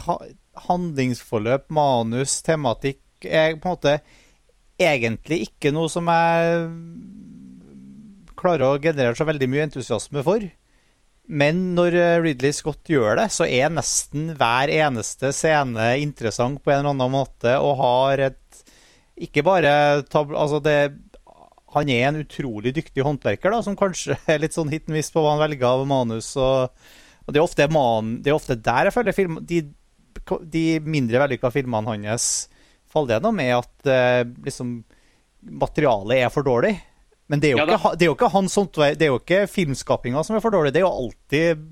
handlingsforløp, manus, tematikk er på en måte egentlig ikke noe som jeg klarer å generere så veldig mye entusiasme for. Men når Ridley Scott gjør det, så er nesten hver eneste scene interessant på en eller annen måte og har et Ikke bare altså det, Han er en utrolig dyktig håndverker, da, som kanskje er litt sånn hit and miss på hva han velger av manus. og, og det, er ofte man, det er ofte der jeg føler film, de de mindre vellykka filmene hans faller gjennom, er at eh, liksom, materialet er for dårlig. Men det er jo, ja, ikke, det er jo ikke, hans det er jo ikke filmskapinga som er for dårlig. Det er jo alltid,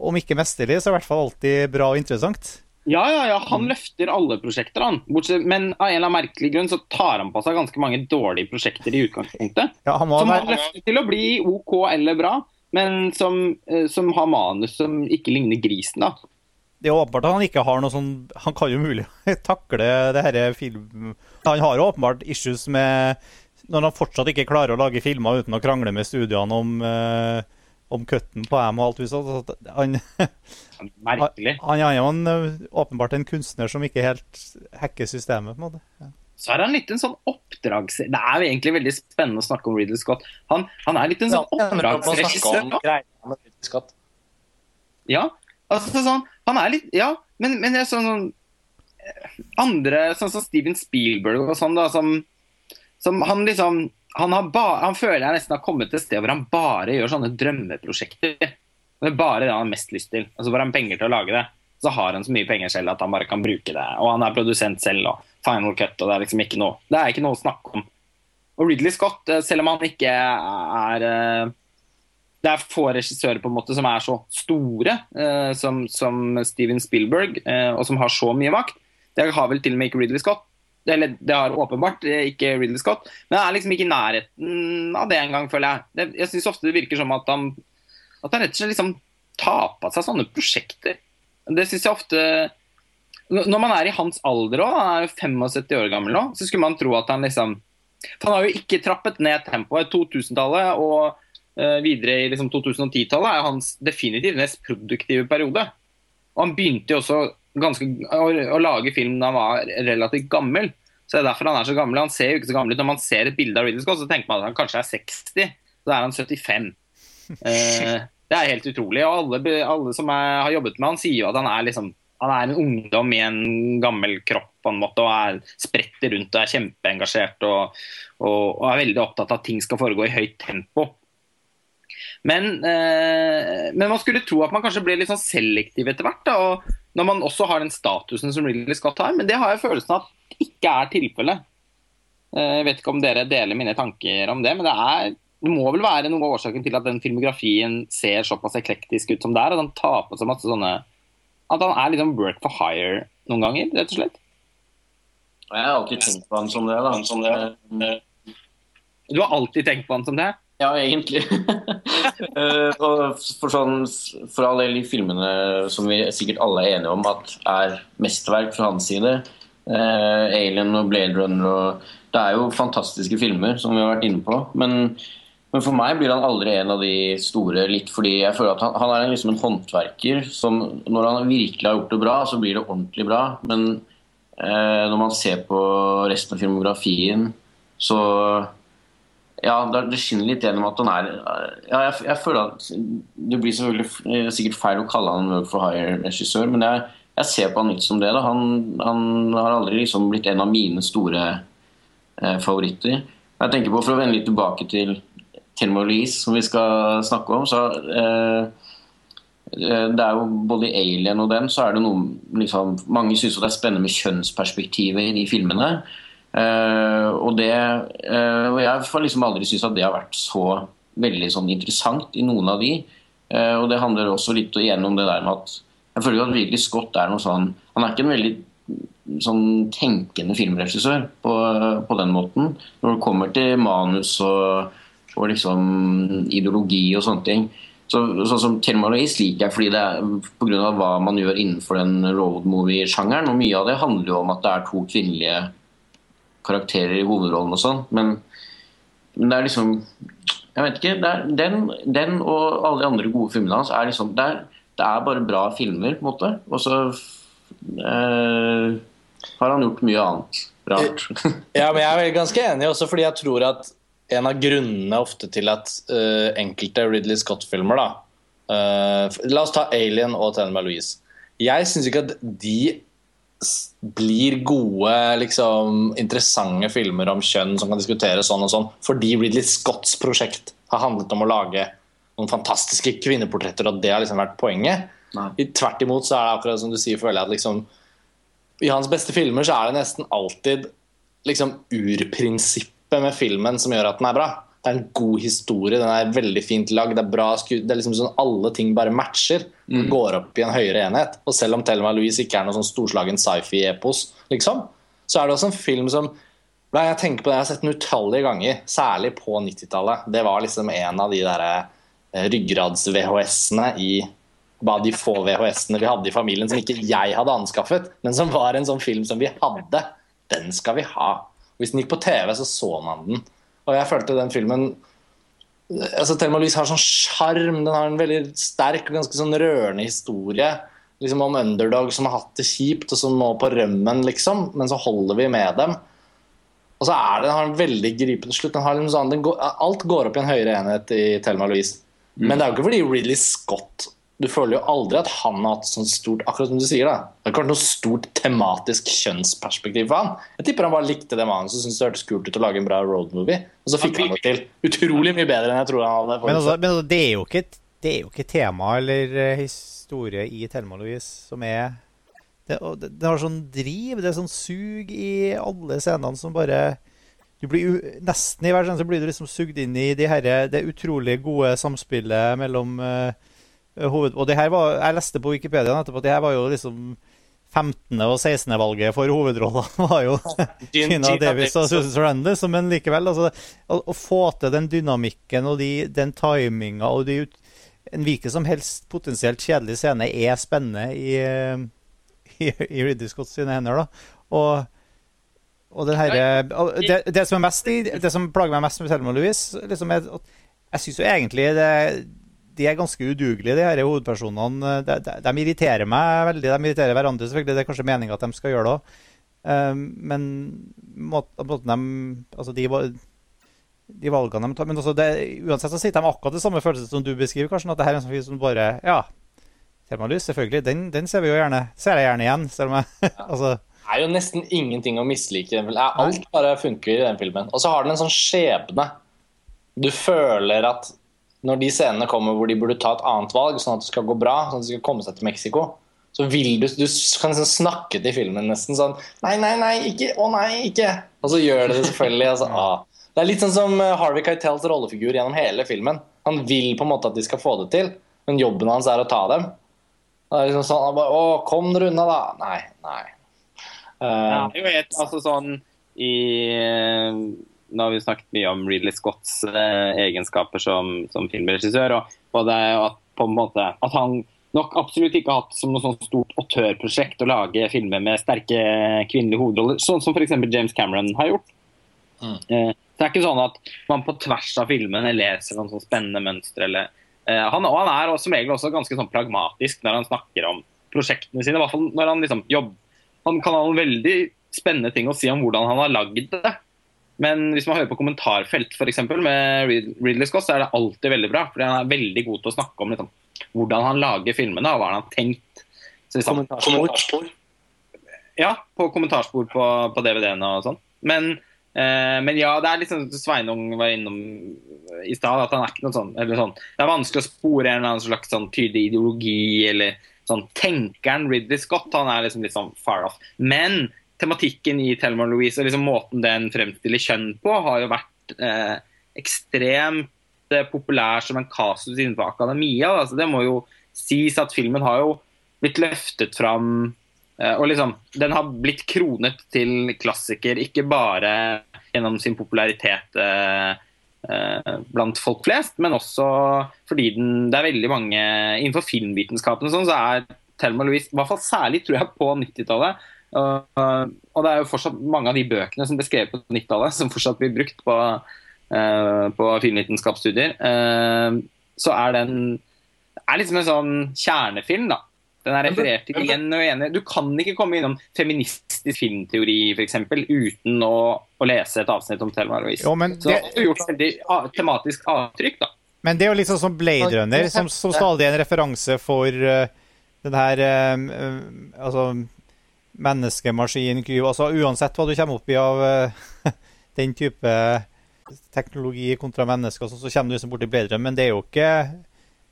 om ikke mesterlig, så i hvert fall alltid bra og interessant. Ja, ja, ja, han løfter alle prosjekter, han. Bortsett, men av en eller annen merkelig grunn så tar han på seg ganske mange dårlige prosjekter i utgangspunktet. Ja, han som han løfter til å bli OK eller bra, men som, eh, som har manus som ikke ligner grisen. da det er åpenbart at han ikke har noe sånn Han kan jo mulig takle det dette film... Han har jo åpenbart issues med Når han fortsatt ikke klarer å lage filmer uten å krangle med studiene om, uh, om cutten på M og alt sånt. Han, Merkelig. Han, han er jo en, eh, åpenbart en kunstner som ikke helt hacker systemet, på en måte. Ja. Så er han litt en sånn oppdrags... Det er jo egentlig veldig spennende å snakke om Ridley Scott. Han, han er litt en sånn oppdragsregissør. Ja, altså sånn han er litt Ja, men, men er sånn, Andre, sånn som Steven Spielberg og sånn, da, som, som han liksom han, ba, han, føler jeg nesten har kommet til et sted hvor han bare gjør sånne drømmeprosjekter. Det er bare det han har mest lyst til. Altså Hvor han penger til å lage det. Så har han så mye penger selv at han bare kan bruke det. Og han er produsent selv og final cut, og det er liksom ikke noe Det er ikke noe å snakke om. Og Ridley Scott, eh, selv om han ikke er eh, det er få regissører på en måte som er så store eh, som, som, Steven Spielberg, eh, og som har så mye makt. Det har vel til og med ikke Ridley Scott. Eller det har åpenbart eh, ikke Ridley Scott, men det er liksom ikke i nærheten av det engang, føler jeg. Det, jeg syns ofte det virker som at han, at han rett og slett liksom tar på seg sånne prosjekter. Det syns jeg ofte Når man er i hans alder òg, han er jo 75 år gammel nå, så skulle man tro at han liksom Han har jo ikke trappet ned tempoet 2000-tallet. og videre i liksom 2010-tallet er hans definitivt mest produktive periode. Og Han begynte jo også ganske, å, å, lage film da han var relativt gammel. Så det er derfor han er så gammel. Han ser jo ikke så gammel ut. Når man ser et bilde av Ridley Scott, så tenker man at han kanskje er 60. Så er han 75. Eh, det er helt utrolig. Og alle, alle som er, har jobbet med han sier jo at han er liksom han er en ungdom i en gammel kropp på en måte, og er spretter rundt og er kjempeengasjert og, og, og, er veldig opptatt av at ting skal foregå i høyt tempo. Men, eh, men, man skulle tro at man kanskje ble litt sånn selektiv etter hvert. Da, og når man også har den statusen som Ridley Scott har. Men det har jeg følelsen av at ikke er tilfellet. Eh, jeg vet ikke om dere deler mine tanker om det, men det, er, det må vel være noe av årsaken til at den filmografien ser såpass eklektisk ut som det er. At han tar på seg masse sånne At han er liksom work for hire noen ganger, rett og slett. Jeg har alltid tenkt på han som det. da. Som det. Du har alltid tenkt på han som det? Ja, egentlig. uh, for, sånn, for alle de filmene som vi sikkert alle er enige om at er mesterverk fra hans side, uh, Alien og Blade Runner og Det er jo fantastiske filmer, som vi har vært inne på. Men, men, for meg blir han aldri en av de store, litt fordi jeg føler at han, han er liksom en håndverker som Når han virkelig har gjort det bra, så blir det ordentlig bra. Men eh, når man ser på resten av filmografien, så ja, det skinner litt gjennom at han er ja, jeg, jeg føler at Det blir selvfølgelig eh, sikkert feil å kalle han en work for hire-regissør, men jeg, jeg ser på han litt som det. da Han, han har aldri liksom blitt en av mine store eh, favoritter. Jeg tenker på, For å vende litt tilbake til Thelma Louise, som vi skal snakke om, så eh, eh, det er jo Både i Alien og den så er det noe liksom, Mange syns det er spennende med kjønnsperspektivet i de filmene. Eh, og det eh, og Jeg har liksom aldri syntes at det har vært så veldig sånn interessant i noen av de. Eh, og det handler også litt igjen om det der med at Jeg føler jo at virkelig Scott er noe sånn Han er ikke en veldig sånn tenkende filmregissør på, på den måten. Når det kommer til manus og, og liksom ideologi og sånne ting. Så, sånn som Thelma Louise liker jeg fordi det er pga. hva man gjør innenfor den road movie-sjangeren. Og mye av det handler jo om at det er to kvinnelige karakterer i hovedrollen og sånn. Men, men, det er liksom Jeg vet ikke. Er, den, den, og alle de andre gode filmene hans er liksom Det er, det er bare bra filmer, på en måte. Og så eh, har han gjort mye annet rart. ja, men jeg er ganske enig også, fordi jeg tror at en av grunnene ofte til at uh, enkelte Ridley Scott-filmer da uh, La oss ta Alien og Thelma Louise. Jeg syns ikke at de blir gode, liksom, interessante filmer om kjønn som kan diskuteres sånn og sånn, fordi Ridley Scotts prosjekt har handlet om å lage noen fantastiske kvinneportretter, og det har liksom vært poenget. I, tvert imot så er det akkurat som du sier, føler jeg at liksom I hans beste filmer så er det nesten alltid liksom urprinsippet med filmen som gjør at den er bra. Det er en god historie, den er veldig fint lagd, det er bra skudd Det er liksom sånn alle ting bare matcher. Mm. Går opp i en høyere enhet. Og selv om Thelma Louise ikke er noe sånn storslagen sci-fi-epos, liksom, så er det også en film som jeg tenker på det, jeg har sett den utallige ganger, særlig på 90-tallet. Det var liksom en av de der eh, ryggrads-VHS-ene i bare de få VHS-ene vi hadde i familien som ikke jeg hadde anskaffet, men som var en sånn film som vi hadde. Den skal vi ha. Hvis den gikk på TV, så så man den. Og jeg følte den filmen altså Thelma Louise har sånn sjarm. Den har en veldig sterk og ganske sånn rørende historie liksom om underdog som har hatt det kjipt, og som må på rømmen, liksom. Men så holder vi med dem. Og så er det, den har en veldig gripende slutt. Liksom sånn, går, alt går opp i en høyere enhet i Thelma Louise. Mm. Men det er jo ikke fordi Ridley Scott du føler jo aldri at han har hatt sånt stort akkurat som du sier da, det har ikke vært noe stort tematisk kjønnsperspektiv for han. Jeg tipper han bare likte det manuset og syntes det hørtes kult ut å lage en bra roadmovie. Og så fikk han det til utrolig mye bedre enn jeg trodde han hadde. Men, altså, men altså, det, er jo ikke, det er jo ikke tema eller uh, historie i Thelma Louise som er det, det, det, har sånn driv, det er sånn sug i alle scenene som bare du blir Nesten i hver scene så blir du liksom sugd inn i de herre, det utrolig gode samspillet mellom uh, Eh, hoved... Og det her var, Jeg leste på Wikipedia etterpå at det her var jo liksom 15. og 16. valget for hovedrollene var jo Gina Davis og Susan Sarandon. Men likevel, altså, å, å, få til den dynamikken og de, den timinga og de, en hvilken som helst potensielt kjedelig scene er spennende i, i, i Ridley Scott sine hender. da. Og, og den her, det, det, som er mest, det som plager meg mest med Selma Louise, liksom at jeg syns jo egentlig det de er ganske udugelige, de her hovedpersonene. De, de, de, irriterer meg veldig. De irriterer hverandre, selvfølgelig. Det er kanskje meninga at de skal gjøre det òg. Um, men måten, måten de Altså, de, de valgene de tar Men det, uansett så sitter de akkurat det samme følelsen som du beskriver, kanskje. At det her er en sånn film som bare Ja, Thelma-lys, selvfølgelig. Den, den, ser vi jo gjerne Ser jeg gjerne igjen. Selv om jeg altså, det er jo nesten ingenting å mislike. Alt bare funker i den filmen. Og så har den en sånn skjebne. Du føler at når de scenene kommer hvor de burde ta et annet valg, sånn at det skal gå bra, sånn at de skal komme seg til Mexico, så vil du Du kan liksom snakke til filmen nesten sånn Nei, nei, nei, ikke! Å nei, ikke! Og så gjør det det selvfølgelig. Altså, ah. Det er litt sånn som eh, Harvey Keitels rollefigur gjennom hele filmen. Han vil på en måte at de skal få det til, men jobben hans er å ta dem. Det er liksom sånn han bare, Å, kom dere unna, da! Nei, nei. Uh, ja, jo et, altså sånn i nå har vi snakket mye om Ridley Scotts eh, egenskaper som, som filmregissør. Og, og, det er at, på en måte, at han nok absolutt ikke har hatt som noe sånt stort autørprosjekt å lage filmer med sterke kvinnelige hovedroller, sånn som f.eks. James Cameron har gjort. Mm. Eh, det er ikke sånn at man på tvers av filmene leser noen sånn spennende mønstre. Eller, eh, han, og han er som regel også ganske sånn pragmatisk når han snakker om prosjektene sine. I hvert fall når han liksom jobber. han kan ha noen veldig spennende ting å si om hvordan han har lagd det. Men hvis man hører på kommentarfelt for eksempel, med Ridley Scott, så er det alltid veldig bra. fordi han er veldig god til å snakke om liksom, hvordan han lager filmene og hva han har tenkt. Så liksom, Kommentarspor. ja, på kommentarspor på, på DVD-ene og sånn. Men, eh, men ja, det er liksom Sveinung var innom i stad, at han er ikke noe sånn, eller sånn Det er vanskelig å spore en eller annen slags sånn tydelig ideologi eller sånn Tenkeren Ridley Scott, han er liksom litt sånn far off. Men tematikken i Thelma Louise og liksom måten den fremstiller kjønn på, har jo vært eh, ekstremt eh, populær som en kasus innenfor akademia. Altså, det må jo sies at filmen har jo blitt løftet fram eh, og liksom, Den har blitt kronet til klassiker, ikke bare gjennom sin popularitet eh, eh, blant folk flest, men også fordi den, det er veldig mange Innenfor filmvitenskapen sånn, så er Thelma Louise, i hvert fall særlig tror jeg på 90-tallet, og, og det er jo fortsatt mange av de bøkene som ble skrevet på 90-tallet, som fortsatt blir brukt på, eh, på filmvitenskapsstudier. Eh, så er den er liksom en sånn kjernefilm, da. Den er referert til igjen og igjen. Du kan ikke komme innom feministisk filmteori for eksempel, uten å, å lese et avsnitt om Thelma Louise. Jo, men Så det, det har gjort veldig tematisk avtrykk, da. Men det er jo litt sånn som Blade Runner, som, som stadig er en referanse for uh, den her uh, uh, Altså menneskemaskin altså Uansett hva du kommer opp i av uh, den type teknologi kontra mennesker, så, så kommer du liksom borti Blade Runner. Men det er jo ikke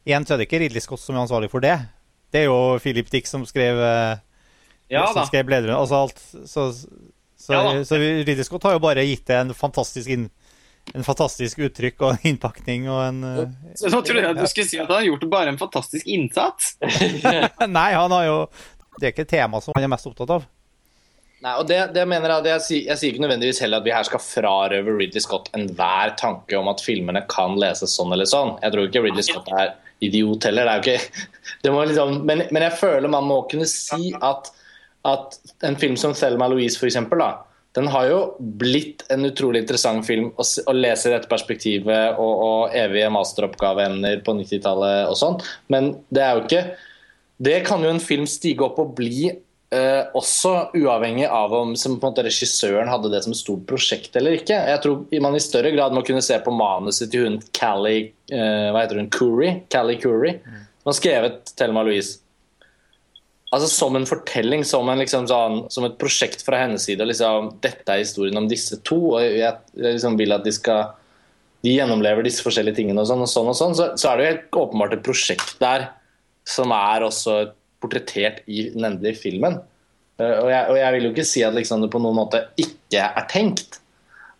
Igjen så er det ikke Ridley Scott som er ansvarlig for det. Det er jo Philip Dick som skrev, uh, Ja som da. skrev Blade Runner. Altså alt, så, så, Ja så Ridley Scott har jo bare gitt det en fantastisk inn, en fantastisk uttrykk og en innpakning og en uh, Så nå trodde jeg at du skulle si at han har gjort bare en fantastisk innsats. Nei, han har jo Det er ikke et tema som han er mest opptatt av. Nei, og det, det mener Jeg at jeg, sier- jeg sier ikke nødvendigvis heller at vi her skal frarøve Ridley Scott enhver tanke om at filmene kan leses sånn eller sånn. Jeg tror ikke Ridley Scott er idiot heller. Det er jo ikke, det må liksom, men, men jeg føler man må kunne si at, at en film som Thelma Louise for eksempel, da, den har jo blitt en utrolig interessant film å, å lese i dette perspektivet og, og evige masteroppgaveemner på 90-tallet og sånn. Men det er jo ikke Det kan jo en film stige opp og bli Eh, også uavhengig av om måte regissøren hadde det som et stort prosjekt eller ikke. Jeg tror man i større grad må kunne se på manuset til hun Callie eh, hva heter hun, Curry, Callie Curry, som har skrevet Thelma Louise. Altså Som en fortelling, som, en, liksom, sånn, som et prosjekt fra hennes side. Liksom, dette er historien om disse to, og jeg, jeg liksom vil at de skal de gjennomlever disse forskjellige tingene, og sånn og sånn, og sånn så, så er det jo helt åpenbart et prosjekt der som er også portrettert i den endelige filmen. Eh, og, jeg, og jeg vil jo ikke si at liksom det på noen måte ikke er tenkt.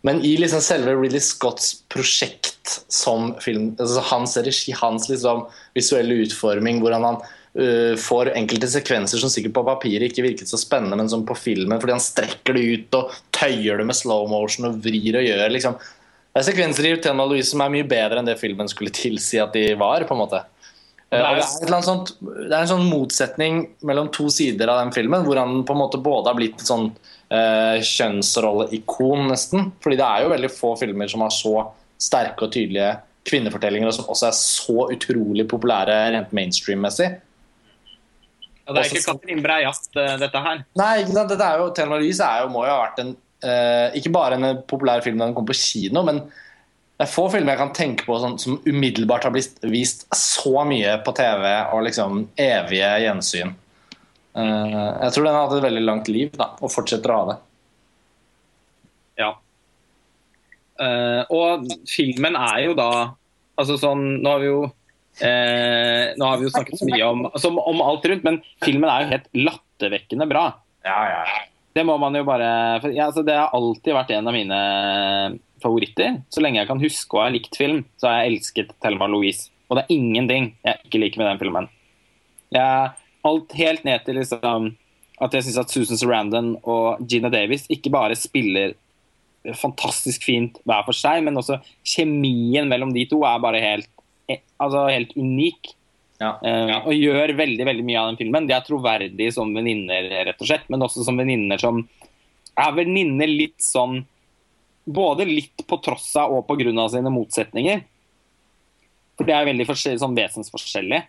Men i liksom selve Ridley Scotts prosjekt som film, altså hans regi, hans liksom visuelle utforming, hvordan han uh, får enkelte sekvenser som sikkert på papiret ikke virket så spennende, men som på filmen, fordi han strekker det ut og tøyer det med slow motion og vrir og gjør. liksom. Det er sekvenser i Thelma Louise som er mye bedre enn det filmen skulle tilsi at de var. på en måte. Eh, det, er et eller annet sånt, det er en sånn motsetning mellom to sider av den filmen, hvor han på en måte både har blitt et sånn eh, kjønnsrolleikon, nesten. Fordi det er jo veldig få filmer som har så sterke og tydelige kvinnefortellinger, og som også er så utrolig populære rent mainstream-messig. Ja, det er ikke Katrin Breiast, eh, dette her. Nei? Dette er jo, Thelma Louise er jo, må jo ha vært en eh, Ikke bare en populær film da den kom på kino, men det er få filmer jeg kan tenke på sånn, som umiddelbart har blitt vist så mye på TV og liksom evige gjensyn. Uh, jeg tror den har hatt et veldig langt liv da, og fortsetter å ha det. Ja. Uh, og filmen er jo da Altså sånn Nå har vi jo eh, Nå har vi jo snakket så mye om, altså, om alt rundt, men filmen er jo helt lattervekkende bra. Ja, ja. Det må man jo bare for, ja, altså, Det har alltid vært en av mine favoritter. Så lenge jeg kan huske og har likt film, så har jeg elsket Thelma Louise. Og det er ingenting jeg ikke liker med den filmen. Jeg, alt helt ned til liksom, at jeg syns at Susan Sarandon og Gina Davis ikke bare spiller fantastisk fint hver for seg, men også kjemien mellom de to er bare helt, eh, altså helt unik. Ja. ja. og gjør veldig veldig mye av den filmen. De er troverdige som venninner, rett og slett, men også som venninner som er venninner litt sånn Både litt på tross av og av sine motsetninger. For det er veldig sånn vesensforskjellig.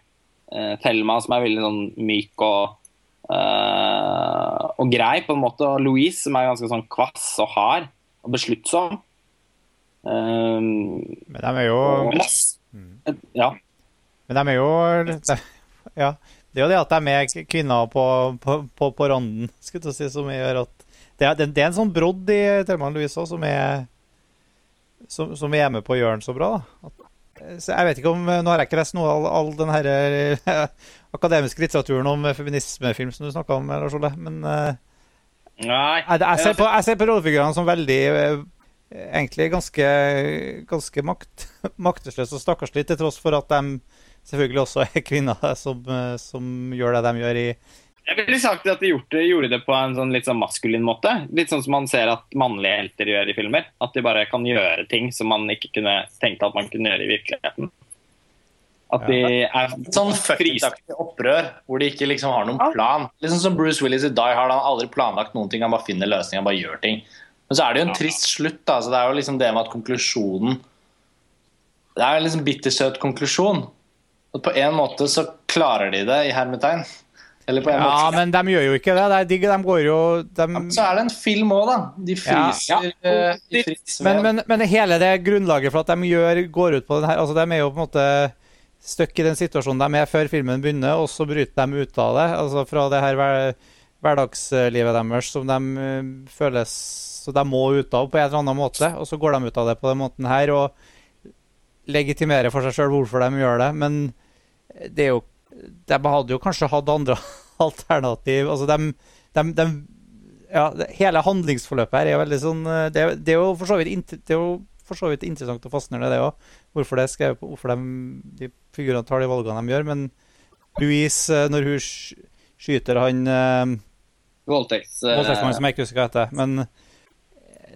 Uh, Thelma som er veldig sånn myk og, uh, og grei, på en måte. Og Louise, som er ganske sånn kvass og hard og besluttsom. Um, Men de er jo masse Ja. Men de er jo de, Ja. Det er jo det at de er kvinner på, på, på, på randen, skulle jeg si, som gjør at Det er, det er en sånn brodd i Thelma Louise òg som er som, som er med på å gjøre den så bra. da. At, så jeg vet ikke om, Nå har jeg ikke lest noe av all den her eh, akademiske litteraturen om feminismefilm som du snakka om, Lars Ole, men eh, Nei. jeg, jeg ser på, jeg ser på rollefigurene som veldig eh, Egentlig ganske, ganske makt, maktesløse og stakkarslige, til tross for at de selvfølgelig også er kvinner som, eh, som gjør det de gjør i Jeg ville sagt at de gjorde, gjorde det på en sånn litt sånn maskulin måte. Litt sånn som man ser at mannlige helter gjør i filmer. At de bare kan gjøre ting som man ikke kunne tenkt at man kunne gjøre i virkeligheten. At de er Sånn frist- opprør hvor de ikke liksom har noen plan. Liksom som Bruce Willis i Die Hard. Han har aldri planlagt noen ting, han bare finner løsninger, han bare gjør ting. Men så er det jo en trist slutt. da, så Det er jo liksom det med at konklusjonen Det er en liksom bittersøt konklusjon. Og på en måte så klarer de det, i hermetegn. Eller på en Ja, måte men de gjør jo ikke det. De, digg. de går jo de, Så er det en film òg, da. De fryser, Ja. Ja. de friser men, men, men hele det grunnlaget for at de gjør, går ut på den her altså De er jo på en måte stuck i den situasjonen de er før filmen begynner, og så bryter de ut av det. Altså fra det her hver, hverdagslivet deres som de eh, føles Så de må ut av på en eller annen måte, og så går de ut av det på den måten her og legitimerer for seg sjøl hvorfor de gjør det. Men det er jo De hadde jo kanskje hatt andre alternativ. Altså de, de, de ja, hele handlingsforløpet her er jo veldig sånn eh, Det, det er jo for så vidt, for så vidt interessant og fascinerende, det òg. Hvorfor det skrevet på, hvorfor de, de figurene tar de valgene de gjør. Men Louise, eh, når hun skyter han eh, voldtektsmannen som jeg ikke husker hva heter Men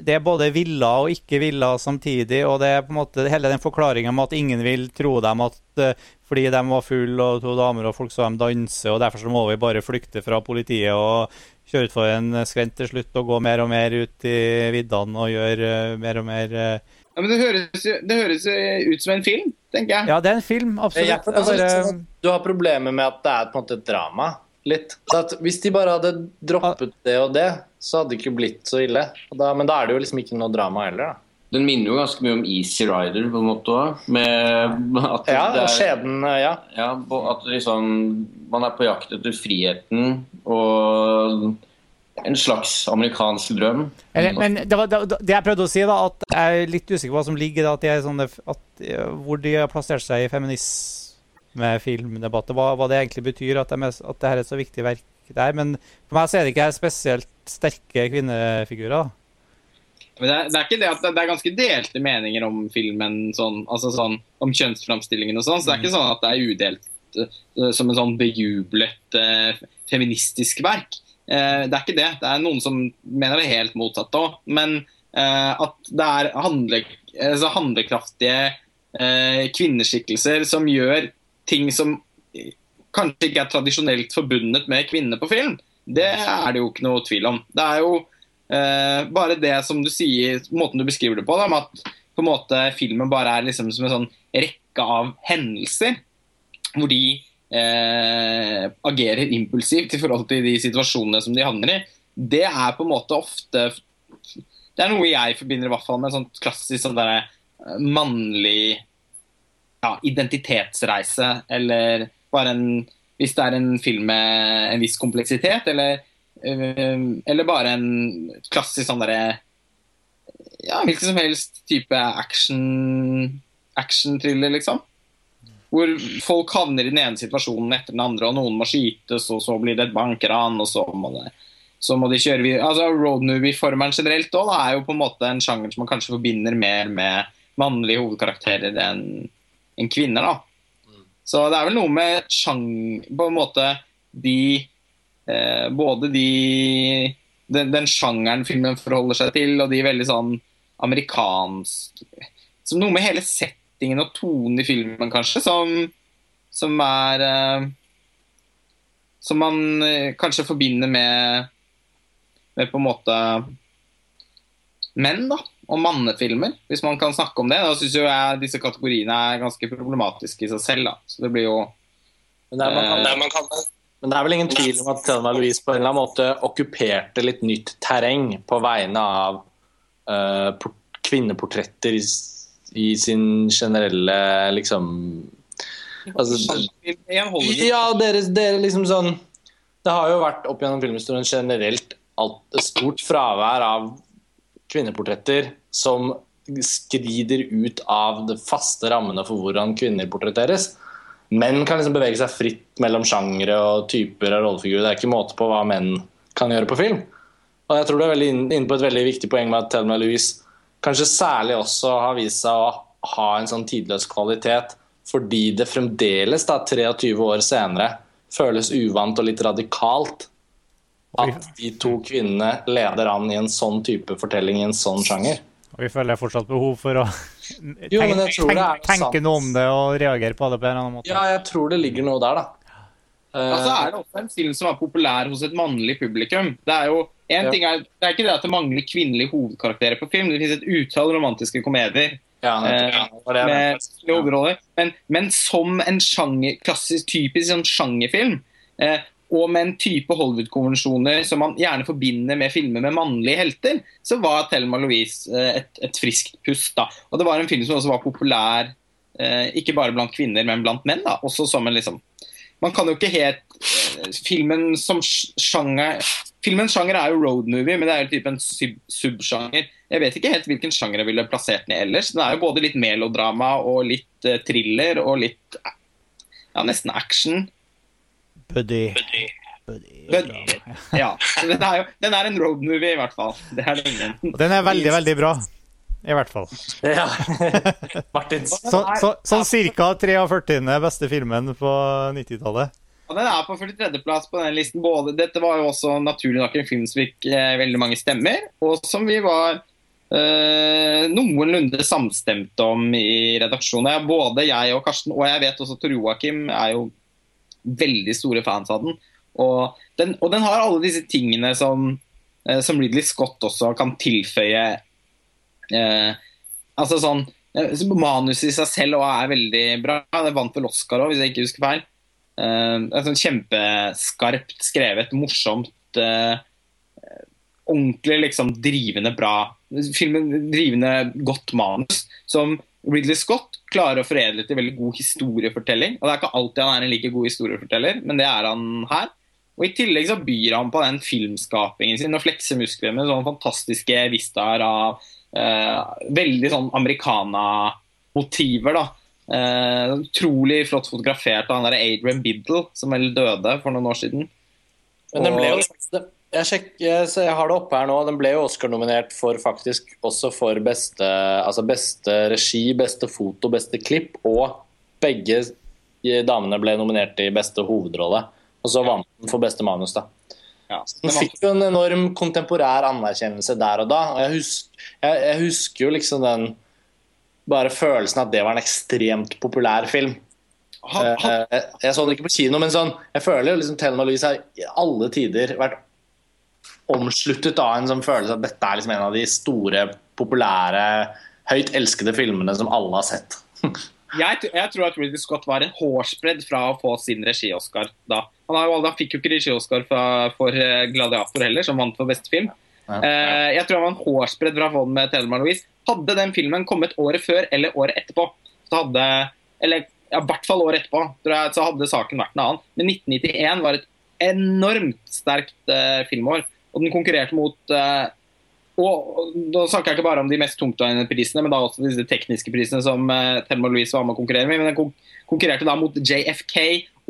det er både villa og ikke villa samtidig, og det er på en måte hele den forklaringa med at ingen vil tro dem at eh, fordi de var fulle og to damer og folk så dem danse, og derfor så må vi bare flykte fra politiet og kjøre utfor en skrent til slutt og gå mer og mer ut i viddene og gjøre eh, mer og mer eh, Ja, men det høres, det høres ut som en film, tenker jeg. Ja, det er en film, absolutt. Bare- Du har problemer med at det er på en måte et drama. Litt. Så at Hvis de bare hadde droppet det og det, så hadde det ikke blitt så ille. Da, men da er det jo liksom ikke noe drama heller. da. Den minner jo ganske mye om Easy Rider på en måte òg. Ja, er, skjeden, ja. ja, på- at liksom Man er på jakt etter friheten og en slags amerikansk drøm. Eller, men det, var, det, det jeg prøvde å si, da, at jeg er litt usikker på hva som ligger i det, at er sånne, at, eh, hvor de har plassert seg i feminisme-filmdebatter. Hva, hva det egentlig betyr at, de er, at det her er et så viktig verk der. Men for meg så er det ikke spesielt sterke kvinnefigurer. Men det, er, det er ikke det at det, er ganske delte meninger om filmen, sånn, altså sånn, om kjønnsframstillingen og sånn. Så det er ikke sånn at det er udelt eh, som en sånn bejublet eh, feministisk verk. Eh, det er ikke det. Det er noen som mener det helt motsatte òg. Men at det er handle, altså handlekraftige kvinneskikkelser som gjør ting som kanskje ikke er tradisjonelt forbundet med kvinner på film, det er det jo ikke noe tvil om. Det er jo Eh, bare det som du sier, måten du beskriver det på, da, at på en måte filmen bare er liksom som en sånn rekke av hendelser hvor de eh, agerer impulsivt i forhold til de situasjonene som de havner i, det er på en måte ofte Det er noe jeg forbinder i hvert fall med en sånn klassisk sånn der, eh, mannlig ja, identitetsreise, eller bare en Hvis det er en film med en viss kompleksitet, eller Eh, eller bare en klassisk sånn derre Ja, hvilken som helst type action action-thriller, liksom. Hvor folk havner i den ene situasjonen etter den andre, og noen må skytes, og så blir det et bankran, og så må, det, så må de kjøre videre. Altså, Roadmovie-formelen generelt da, da, er jo på en måte en sjanger som man kanskje forbinder mer med mannlige hovedkarakterer enn enn kvinner. da. Så det er vel noe med sjang... På en måte de Eh, både de den, den, sjangeren filmen forholder seg til, og de veldig sånn amerikansk Som noe med hele settingen og tonen i filmen, kanskje, som, som er eh, Som man eh, kanskje forbinder med med på en måte menn, da. Og mannefilmer, hvis man kan snakke om det. Da syns jo jeg disse kategoriene er ganske problematiske i seg selv, da. Så det blir jo Men det er, man, kan, Eh, det er, man kan Men det er vel ingen tvil om at Thelma Louise på en eller annen måte okkuperte litt nytt terreng på vegne av uh, kvinneportretter i, i, sin generelle liksom altså, Ja, dere, dere liksom sånn Det har jo vært opp gjennom filmhistorien generelt alt, stort fravær av kvinneportretter som skrider ut av de faste rammene for hvordan kvinner portretteres menn kan liksom bevege seg fritt mellom sjangre og typer av rollefigurer. Det er ikke måte på hva menn kan gjøre på film. Og jeg tror du er veldig inne på et veldig viktig poeng med at Thelma Louise kanskje særlig også har vist seg å ha en sånn tidløs kvalitet fordi det fremdeles, da, 23 år senere, føles uvant og litt radikalt at de to kvinnene leder an i en sånn type fortelling i en sånn sjanger. Og vi føler fortsatt behov for å tenke, jo, tenke, tenke noe om det og reagere på det på en eller annen måte. Ja, jeg tror det ligger noe der, da. Uh, altså er det også en film som er populær hos et mannlig publikum. Det er jo en ja. ting er, det er ikke det at det mangler kvinnelige hovedkarakterer på film. Det finnes et utall romantiske komedier ja, det med hovedroller. Men, men, som en sjanger, klassisk, typisk sånn sjangerfilm uh, og med en type Hollywood-konvensjoner som man gjerne forbinder med filmer med mannlige helter, så var Thelma Louise eh, et, et friskt pust. Og det var en film som også var populær eh, ikke bare blant kvinner, men blant menn. da, også som en liksom Man kan jo ikke helt eh, Filmen som sjanger Filmens sjanger er jo road movie, men det er jo type en sub subsjanger. Jeg vet ikke helt hvilken sjanger jeg ville plassert den i ellers. Den er jo både litt melodrama og litt thriller og litt ja, nesten action. Buddy. Buddy. Buddy. Ja. Den er, jo, den er en roadmovie, i hvert fall. Det er den. Og den er veldig, veldig bra. I hvert fall. Ja. Martin. Så, så, sånn ca. 43. beste filmen på 90-tallet. Og Den er på 43.-plass på den listen. Både, dette var jo også naturlig nok en film som fikk eh, veldig mange stemmer, og som vi var eh, noenlunde samstemte om i redaksjonen. Både jeg og Karsten, og jeg vet også Tor Joakim er jo veldig store fans av den. Og den, og den har alle disse tingene som, eh, som Ridley Scott også kan tilføye. Eh, altså sånn eh, Manuset i seg selv er veldig bra. Det vant vel Oscar òg, hvis jeg ikke husker feil. Eh, sånn Kjempeskarpt skrevet, morsomt. Eh, ordentlig liksom drivende bra Filmen drivende godt manus som Ridley Scott klarer å foredle til veldig god historiefortelling. og Det er ikke alltid han er en like god historieforteller, men det er han her. Og I tillegg så byr han på den filmskapingen sin og flekser muskler med sånne fantastiske vistaer av eh, veldig sånn americana-motiver. da. Eh, utrolig flott fotografert av han der Adrian Biddle, som vel døde for noen år siden. Men den ble jo jeg, sjekker, så jeg, har det oppe her nå. Den ble jo Oscar-nominert for faktisk også for beste, altså beste regi, beste foto, beste klipp. Og begge damene ble nominert i beste hovedrolle. Og så vant den for beste manus, da. Ja, den fikk jo en enorm kontemporær anerkjennelse der og da. og jeg husker, jeg, jeg husker jo liksom den bare følelsen at det var en ekstremt populær film. Ha, ha. Eh, jeg så den ikke på kino, men sånn, jeg føler jo liksom Thelma Louise har i alle tider vært omsluttet av en sånn følelse at dette er liksom en av de store, populære, høyt elskede filmene som alle har sett. jeg, jeg, tror at Ridley Scott var en hårsbredd fra å få sin regi-Oscar da. Han, fikk jo ikke regi-Oscar for eh, 'Gladiator' heller, som vant for beste film. Ja. Uh, jeg tror han var en hårsbredd fra å få den med Thelma Louise. Hadde den filmen kommet året før eller året etterpå, så hadde Eller ja, i hvert fall året etterpå, jeg, så hadde saken vært en annen. Men 1991 var et enormt sterkt uh, filmår. Og den konkurrerte mot eh, og Da snakker jeg ikke bare om de mest tungtveiende prisene, men da også disse tekniske prisene som eh, Thelma Louise var med å konkurrere med. Men den konkurrerte da mot JFK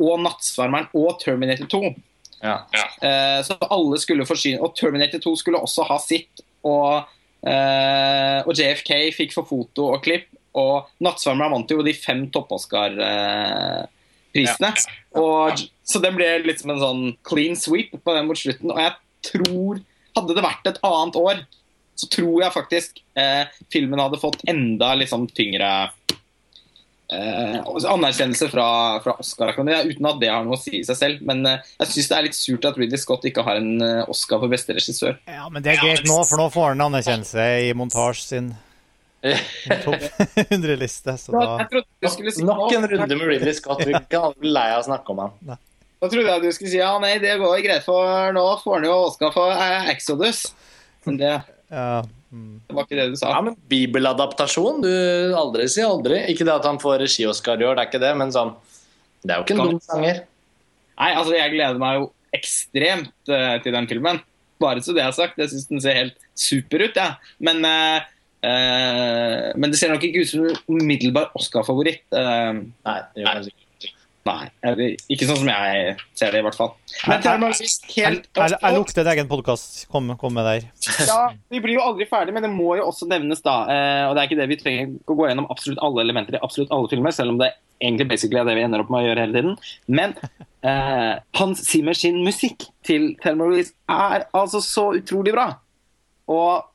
og Nattsvarmeren og Terminator 2. Ja. Uh, så alle skulle forsyne Og Terminator 2 skulle også ha sitt. Og, uh, og JFK fikk for foto og klipp. Og Nattsvarmeren vant jo de fem topp-Oscar-prisene. Ja. Så det ble litt som en sånn clean sweep på den mot slutten. Og jeg tror Hadde det vært et annet år, så tror jeg faktisk eh, filmen hadde fått enda liksom tyngre eh, anerkjennelse fra, fra Oscar. Uten at det har noe å si i seg selv. Men eh, jeg syns det er litt surt at Ridley Scott ikke har en eh, Oscar for beste regissør. Ja, Men det er greit nå, for nå får han anerkjennelse i montasje sin. Topp 100-liste. Da... Nok en runde med Ridley Scott. Vi kan aldri lei av å snakke om han. Da trodde jeg du skulle si ja, nei, det går greit, for nå får han jo Oscar for eh, Exodus. Men det, Ja. Mm. det var ikke det du sa. Ja, men Bibeladaptasjon, du aldri si aldri. Ikke det at han får regi-Oscar i år, det er ikke det, men sånn Det er jo ikke en dum sanger. Nei, altså jeg gleder meg jo ekstremt uh, til den filmen. Bare så det er sagt. Jeg syns den ser helt super ut, jeg. Ja. Men, uh, eh, men det ser nok ikke ut som en umiddelbar Oscar-favoritt. Nei, det gjør jeg sikkert. Nei, eller ikke sånn som jeg ser det, i hvert fall. Men til helt Jeg, jeg lukter en egen podkast. Kom, kom med der. Ja, Vi blir jo aldri ferdig, men det må jo også nevnes da. Eh, og det er ikke det vi trenger å gå gjennom absolutt alle elementer i absolutt alle filmer, selv om det egentlig basically er det vi ender opp med å gjøre hele tiden. Men eh, Hans Zimmer sin musikk til Thelma Louise er altså så utrolig bra. Og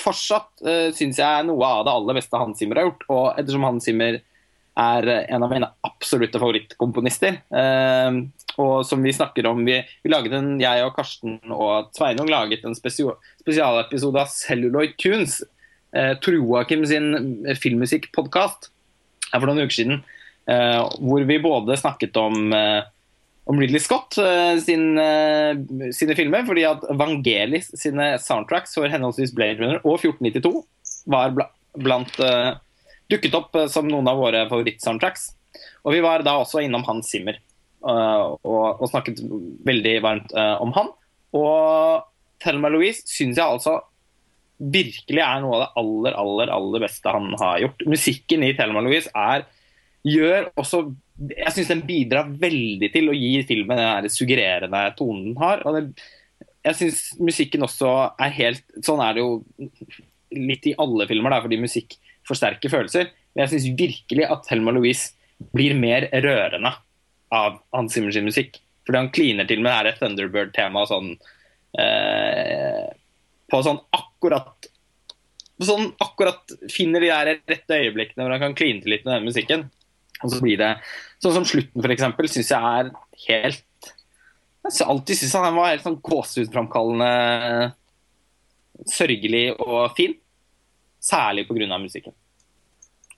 fortsatt eh, syns jeg noe av det aller beste Hans Zimmer har gjort. Og ettersom Hans Zimmer er eh, en av mine absolutte favorittkomponister. Eh, og som vi snakker om vi, vi laget en, Jeg og Karsten og Sveinung laget en spesialepisode av Celluloid Tunes. Eh, Troakim sin filmmusikkpodkast for noen uker siden. Eh, hvor vi både snakket om eh, om Ridley Scott eh, sin, eh, sine filmer, fordi at Vangelis sine soundtracks for henholdsvis Blade Runner og 1492 var bla, blant eh, dukket opp eh, som noen av våre favorittsoundtracks. Og vi var da også innom Hans Zimmer eh, og, og snakket veldig varmt eh, om han. Og Thelma Louise syns jeg altså virkelig er noe av det aller, aller, aller beste han har gjort. Musikken i Thelma Louise er gjør også Jeg syns den bidrar veldig til å gi filmen den der suggererende tonen den har. Og det, jeg syns musikken også er helt Sånn er det jo litt i alle filmer, da, fordi musikk forsterker følelser. Men jeg syns virkelig at Thelma Louise blir mer rørende av Hans Simmers musikk. Fordi han kliner til med det her Thunderbird-temaet sånn eh, På sånn akkurat Sånn akkurat finner de der rette øyeblikkene hvor han kan kline til litt med den musikken. Og så blir det Sånn som slutten, for eksempel, syns jeg er helt Jeg alltid syns han var helt sånn gåsehudframkallende sørgelig og fin. Særlig pga. musikken.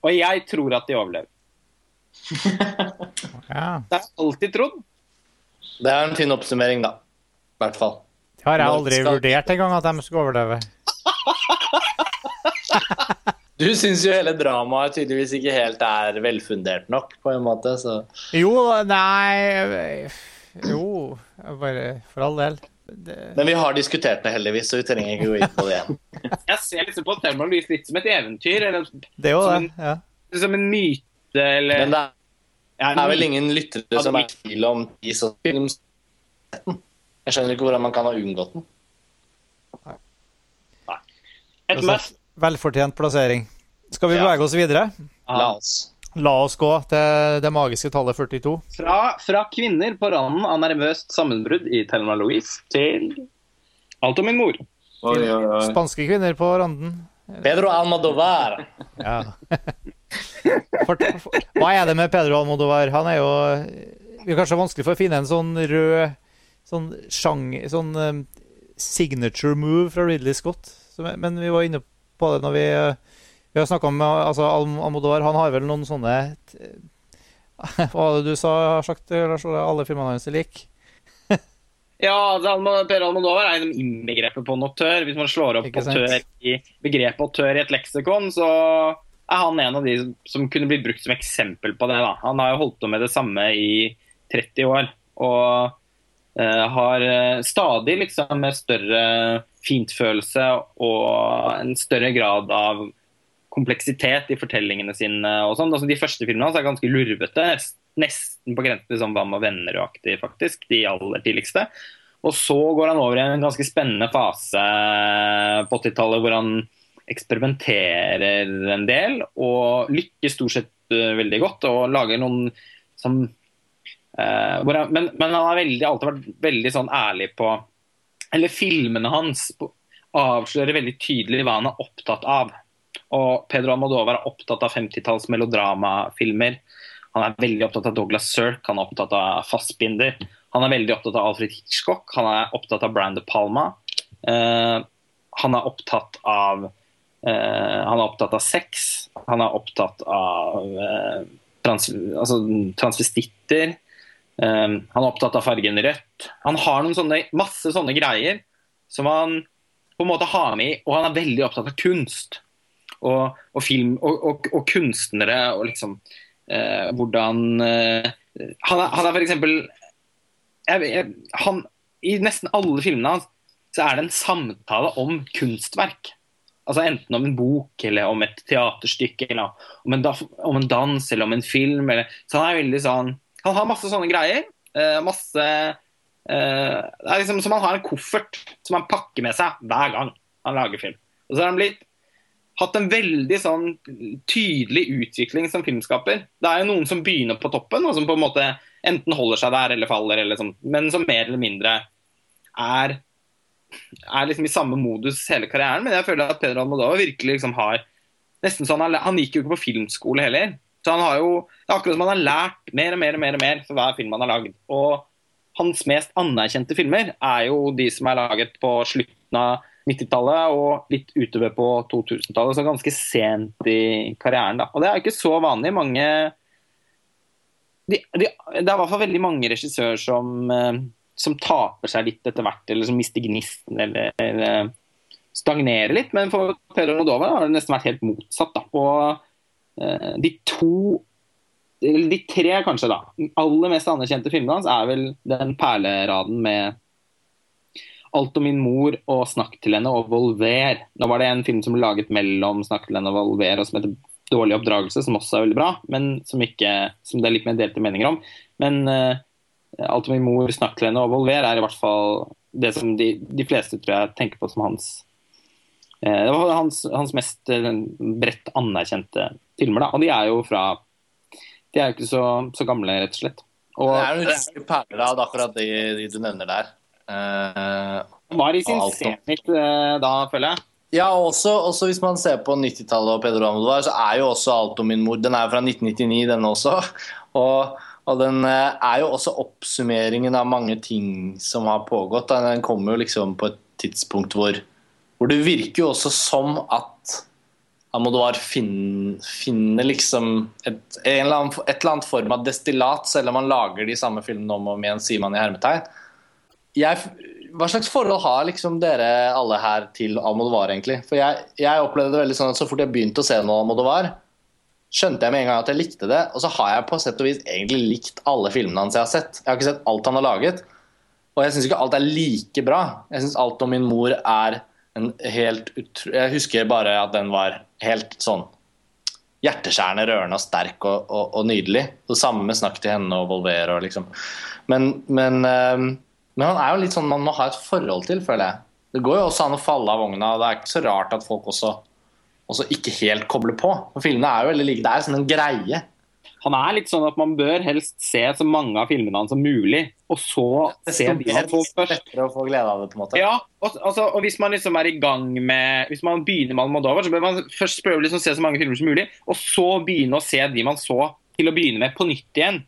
Og jeg tror at de overlever. Ja. Det har jeg alltid trodd. Det er en tynn oppsummering, da. I hvert fall. Det har jeg aldri skal- vurdert engang, at de skulle overleve. Du syns jo hele dramaet tydeligvis ikke helt er velfundert nok, på en måte, så Jo, nei Jo, bare for all del. Det, Men vi har diskutert det heldigvis, så vi trenger ikke gå inn på det igjen. Jeg ser liksom på Thelma Louise litt som et eventyr, eller det er jo Som det. Ja. som en myte, eller Men det Ja, det er vel ingen lyttere som er i tvil om film Jeg skjønner ikke hvordan man kan ha unngått den. Et must. Velfortjent plassering. Skal vi Ja. bevege oss videre? La oss. La oss gå til det magiske tallet 42. Fra, fra kvinner på randen av nervøst sammenbrudd i Thelma Louise til Alt om min mor. Oi, oi, oi. Spanske kvinner på randen. Pedro Almodovar. Ja. For, for, hva er det med Pedro Almodovar? Han er jo Det er kanskje vanskelig for å finne en sånn rød sånn sjang, Sånn um, signature move fra Ridley Scott. Men vi var inne på det når vi uh, Vi har snakka om altså, Alm- Almodovar. Han har vel noen sånne Hva var det du sa, har sagt, Lars Ole? Alle filmene hans er like? Ja, Per Almodovar er liksom innbegrepet på en autør. Hvis man slår opp aktør autør i, begrepet autør i et leksikon, så er han en av de som, som kunne blitt brukt som eksempel på det. Da. Han har jo holdt på med det samme i 30 år. Og uh, har eh, stadig liksom med større fintfølelse og en større grad av kompleksitet i fortellingene sine. og sånn. Altså, de første filmene hans er ganske lurvete. Nesten på grensen til sånn Hva med venner-aktig, faktisk. De aller tidligste. Og så går han over i en ganske spennende fase på 80-tallet hvor han eksperimenterer en del og lykkes stort sett eh, veldig godt og lager noen som uh, han, men, men han har veldig, alltid vært veldig sånn ærlig på Eller filmene hans på, avslører veldig tydelig hva han er opptatt av. Og Pedro Almodovar er opptatt av 50-talls melodramafilmer. Han er veldig opptatt av Douglas Sirk, han er opptatt av Fassbinder. Han er veldig opptatt av Alfred Hitchcock, han er opptatt av Brian De Palma. Uh, han er opptatt av uh, Han er opptatt av sex. Han er opptatt av uh, trans, altså, transvestitter. Um, han er opptatt av fargen rødt. Han har noen sånne, masse sånne greier som han på en måte har med i, og han er veldig opptatt av kunst. Og, og film og, og, og, kunstnere og liksom eh, hvordan eh, Han er, han er han, I nesten alle filmene hans så er det en samtale om kunstverk. Altså Enten om en bok eller om et teaterstykke eller om en, om en dans eller om en film. Eller, så han er veldig sånn Han har masse sånne greier. Eh, masse eh, Det er liksom som han har en koffert som han pakker med seg hver gang han lager film. Og så har han blitt hatt en veldig sånn tydelig utvikling som filmskaper. Det er jo noen som begynner på toppen, og som på en måte enten holder seg der eller faller, eller sånn, men som mer eller mindre er er liksom i samme modus hele karrieren. Men jeg føler at Pedro Almodovar virkelig liksom har nesten sånn, Han gikk jo ikke på filmskole heller. Så han har jo, Det er akkurat som han har lært mer og mer og mer, og mer for hver film han har lagd. Og hans mest anerkjente filmer er jo de som er laget på slutten av 90-tallet og litt utover på 2000-tallet. Så ganske sent i karrieren. da. Og det er ikke så vanlig. Mange de, de, Det er i hvert fall veldig mange regissører som eh, som taper seg litt etter hvert, eller som mister gnisten eller, eller stagnerer litt. Men for Pedro Rodova har det nesten vært helt motsatt. Da. Og eh, de to eller de tre kanskje da, aller mest anerkjente filmene hans er vel den perleraden med 'Alt om min mor' og 'Snakk til henne' og 'Volver'. Nå var det en film som ble laget mellom 'Snakk til henne' og 'Volver', og som heter 'Dårlig oppdragelse', som også er veldig bra, men som, ikke, som det er litt mer delte meninger om. Men uh, Alt min mor, snakk til henne og Volver er i hvert fall det som de, de fleste tror jeg tenker på som hans uh, det var hans, hans mest uh, bredt anerkjente filmer. da, Og de er jo fra De er jo ikke så, så gamle, rett og slett. Og, det er jo en perler av akkurat de, de, du nevner der. Uh, var i sin senit uh, da, føler jeg. Ja, også, også, hvis man ser på 90-tallet og Pedro Almodovar, så er jo også 'Alt om min mor' Den er jo fra 1999, den også. Og og den eh, er jo også oppsummeringen av mange ting som har pågått. Den kommer jo liksom på et tidspunkt hvor, hvor det virker jo også som at Amodovar finner, finner liksom et, eller annen, et, eller annet form av destillat, selv om man lager de samme filmene om og om igjen, sier man i hermetegn. Jeg, hva slags forhold har liksom dere alle her til Almodovar, egentlig? For jeg, jeg opplevde det veldig sånn at så fort jeg begynte å se noe Almodovar, skjønte jeg med en gang at jeg likte det. Og så har jeg på sett og vis egentlig likt alle filmene hans jeg har sett. Jeg har ikke sett alt han har laget. Og jeg syns ikke alt er like bra. Jeg syns alt om min mor er en helt utro... Jeg husker bare at den var helt sånn hjerteskjærende, rørende og sterk og, og, og, nydelig. Det samme med 'Snakk til henne' og 'Volver' og liksom. Men, men, men, han er jo litt sånn man må ha et forhold til, føler jeg. Det går jo også an å falle av vogna, og det er ikke så rart at folk også også ikke helt kobler på. For Filmene er jo veldig like. Det er sånn en greie. Han er litt sånn at man bør helst se så mange av filmene hans som mulig, og så se de han får først. å få glede av det, på en måte. Ja, og, altså, og hvis man liksom er i gang med Hvis man begynner med Almodovar, så bør man først prøve liksom å se så mange filmer som mulig, og så begynne å se de man så til å begynne med, på nytt igjen.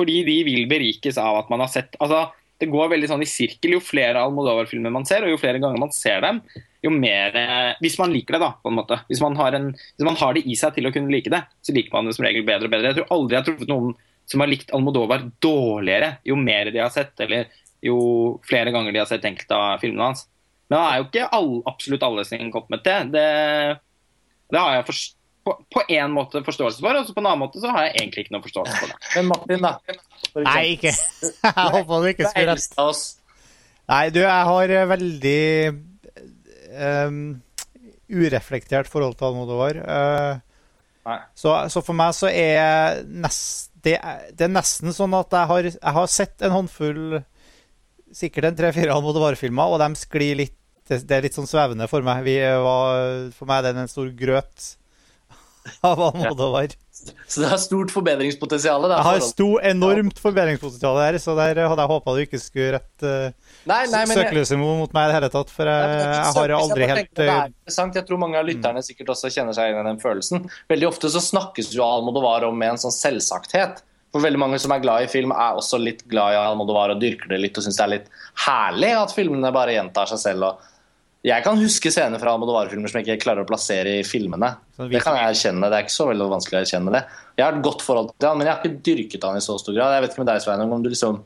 Fordi de vil berikes av at man har sett Altså, det går veldig sånn i sirkel. Jo flere Almodovar-filmer man ser, og jo flere ganger man ser dem, jo mer eh, Hvis man liker det, da, på en måte. Hvis man, en, hvis man, har det i seg til å kunne like det, så liker man det som regel bedre og bedre. Jeg tror aldri jeg har truffet noen som har likt Almodovar dårligere jo mer de har sett, eller jo flere ganger de har sett enkelte av filmene hans. Men han er jo ikke all, absolutt alle sin kopp med te. Det, det har jeg forstått på, én en måte forståelse for, og på en annen måte så har jeg egentlig ikke noe forståelse for det. Men Martin, da? Nei, ikke. Jeg håper du ikke skulle. Nei, du, jeg har veldig um, ureflektert forhold til Almodovar. Uh, så, så, for meg så er nest, det, det, er nesten sånn at jeg har, jeg har sett en håndfull Sikkert en tre-fire Almodovar-filmer, og de sklir litt det, det, er litt sånn svevende for meg. Var, for meg er det en stor grøt av Almodovar. Så det har stort forbedringspotensial? Jeg har stor, enormt forbedringspotensial der, så der hadde jeg håpa du ikke skulle rette uh, søkelyset mot meg i det hele tatt. For jeg, nei, jeg har aldri helt det er interessant. Jeg tror mange av lytterne sikkert også kjenner seg inn i den følelsen. Veldig ofte så snakkes jo Almodovar om med en sånn selvsagthet. For veldig mange som er glad i film, er også litt glad i Almodovar og dyrker det litt og syns det er litt herlig at filmene bare gjentar seg selv. og Jeg kan huske scener fra Almodovar-filmer som jeg ikke klarer å plassere i filmene. Det kan jeg erkjenne. Det er ikke så veldig vanskelig å erkjenne det. Jeg har et godt forhold til han, men jeg har ikke dyrket han i så stor grad. Jeg vet ikke med deg, Sveinung, om du liksom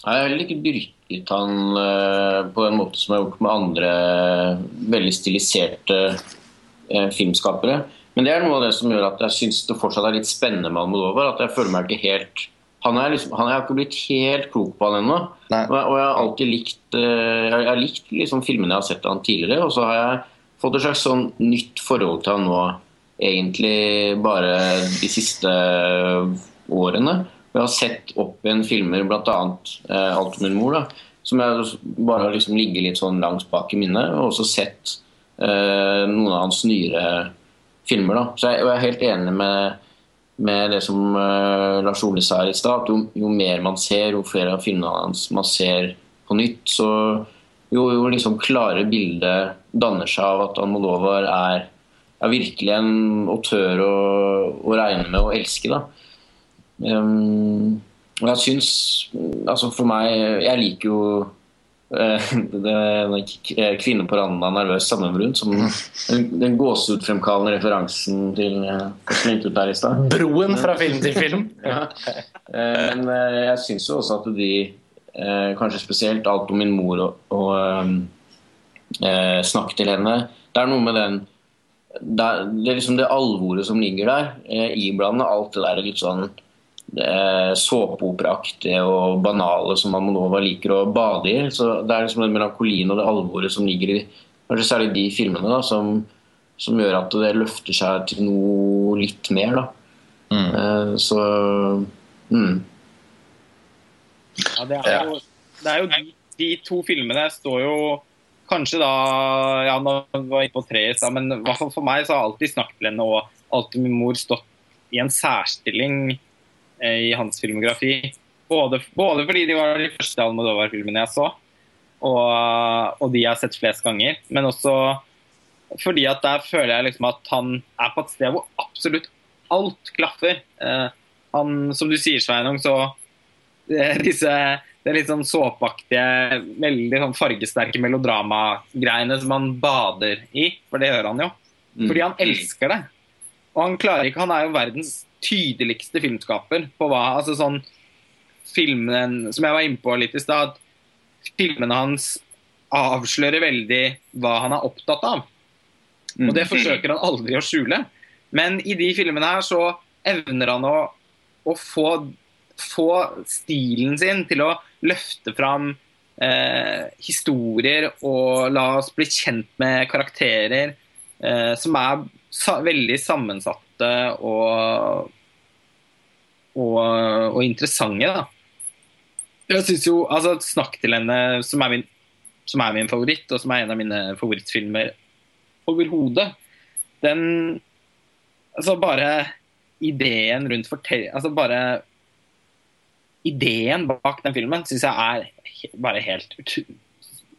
Jeg har heller ikke dyrket han eh, på en måte som jeg har gjort med andre veldig stiliserte eh, filmskapere. Men det er noe av det som gjør at jeg syns det fortsatt er litt spennende med Almodovar. At jeg føler meg ikke helt Han er liksom, han er ikke blitt helt klok på han ennå. Og jeg, og jeg har alltid likt eh, Jeg har likt liksom filmene jeg har sett av han tidligere. Og så har jeg fått et slags sånn nytt forhold til han nå, egentlig bare de siste årene. Jeg har sett opp igjen filmer, bl.a. Eh, 'Alt om min mor', da, som jeg bare har liksom ligget litt sånn langt bak i minnet. Og også sett eh, noen av hans nyere filmer. Da. Så jeg, og jeg er helt enig med, med det som eh, Lars Ole sa i stad. at Jo, jo mer man ser, jo flere av filmene hans man ser på nytt, så jo, jo liksom klare bildet danner seg av at Almodovar er, er virkelig en autør å, å regne med og elske. da. Um, og jeg syns Altså for meg Jeg liker jo Kvinne på randen av nervøs sammenbrudd. Som den, den gåsehudfremkallende referansen til slengt jeg slengte ut der i stad. Broen fra film til film. Ja. Eh, Men eh, jeg syns jo også at de, eh, kanskje spesielt alt om min mor og, og eh, snakk til henne Det er noe med den det er, det er liksom det alvoret som ligger der, eh, iblandet alt det der litt sånn eh, såpeoperaaktige og banale som Amonova liker å bade i. Så Det er liksom den melankolien og det alvoret som ligger i kanskje særlig de filmene, da, som, som gjør at det løfter seg til noe litt mer. da. Eh, så mm. Ja, det er jo, det er jo de, de to filmene står jo kanskje da Ja, nå var jeg inne på tre i stad, men i hvert fall for meg så har alltid 'Snakk til henne' og 'Alltid min mor' stått i en særstilling eh, i hans filmografi. Både, både fordi de var de første Almodovar-filmene jeg så, og, og de jeg har sett flest ganger, men også fordi at der føler jeg liksom at han er på et sted hvor absolutt alt klaffer. Eh, han, som du sier, Sveinung, så eh, disse det er litt sånn såpeaktige, veldig sånn fargesterke melodramagreiene som han bader i, for det gjør han jo. Fordi han elsker det. Og han klarer ikke Han er jo verdens tydeligste filmskaper på hva altså sånn filmen, Som jeg var inne på litt i stad, filmene hans avslører veldig hva han er opptatt av. Og det forsøker han aldri å skjule. Men i de filmene her så evner han å, å få, få stilen sin til å løfte fram eh, historier og la oss bli kjent med karakterer eh, som er sa veldig sammensatte og, og, og interessante. da. Jeg synes jo, altså 'Snakk til henne', som er, min, som er min favoritt, og som er en av mine favorittfilmer overhodet, den Altså bare ideen rundt fortell... Altså bare ideen bak den filmen syns jeg er bare helt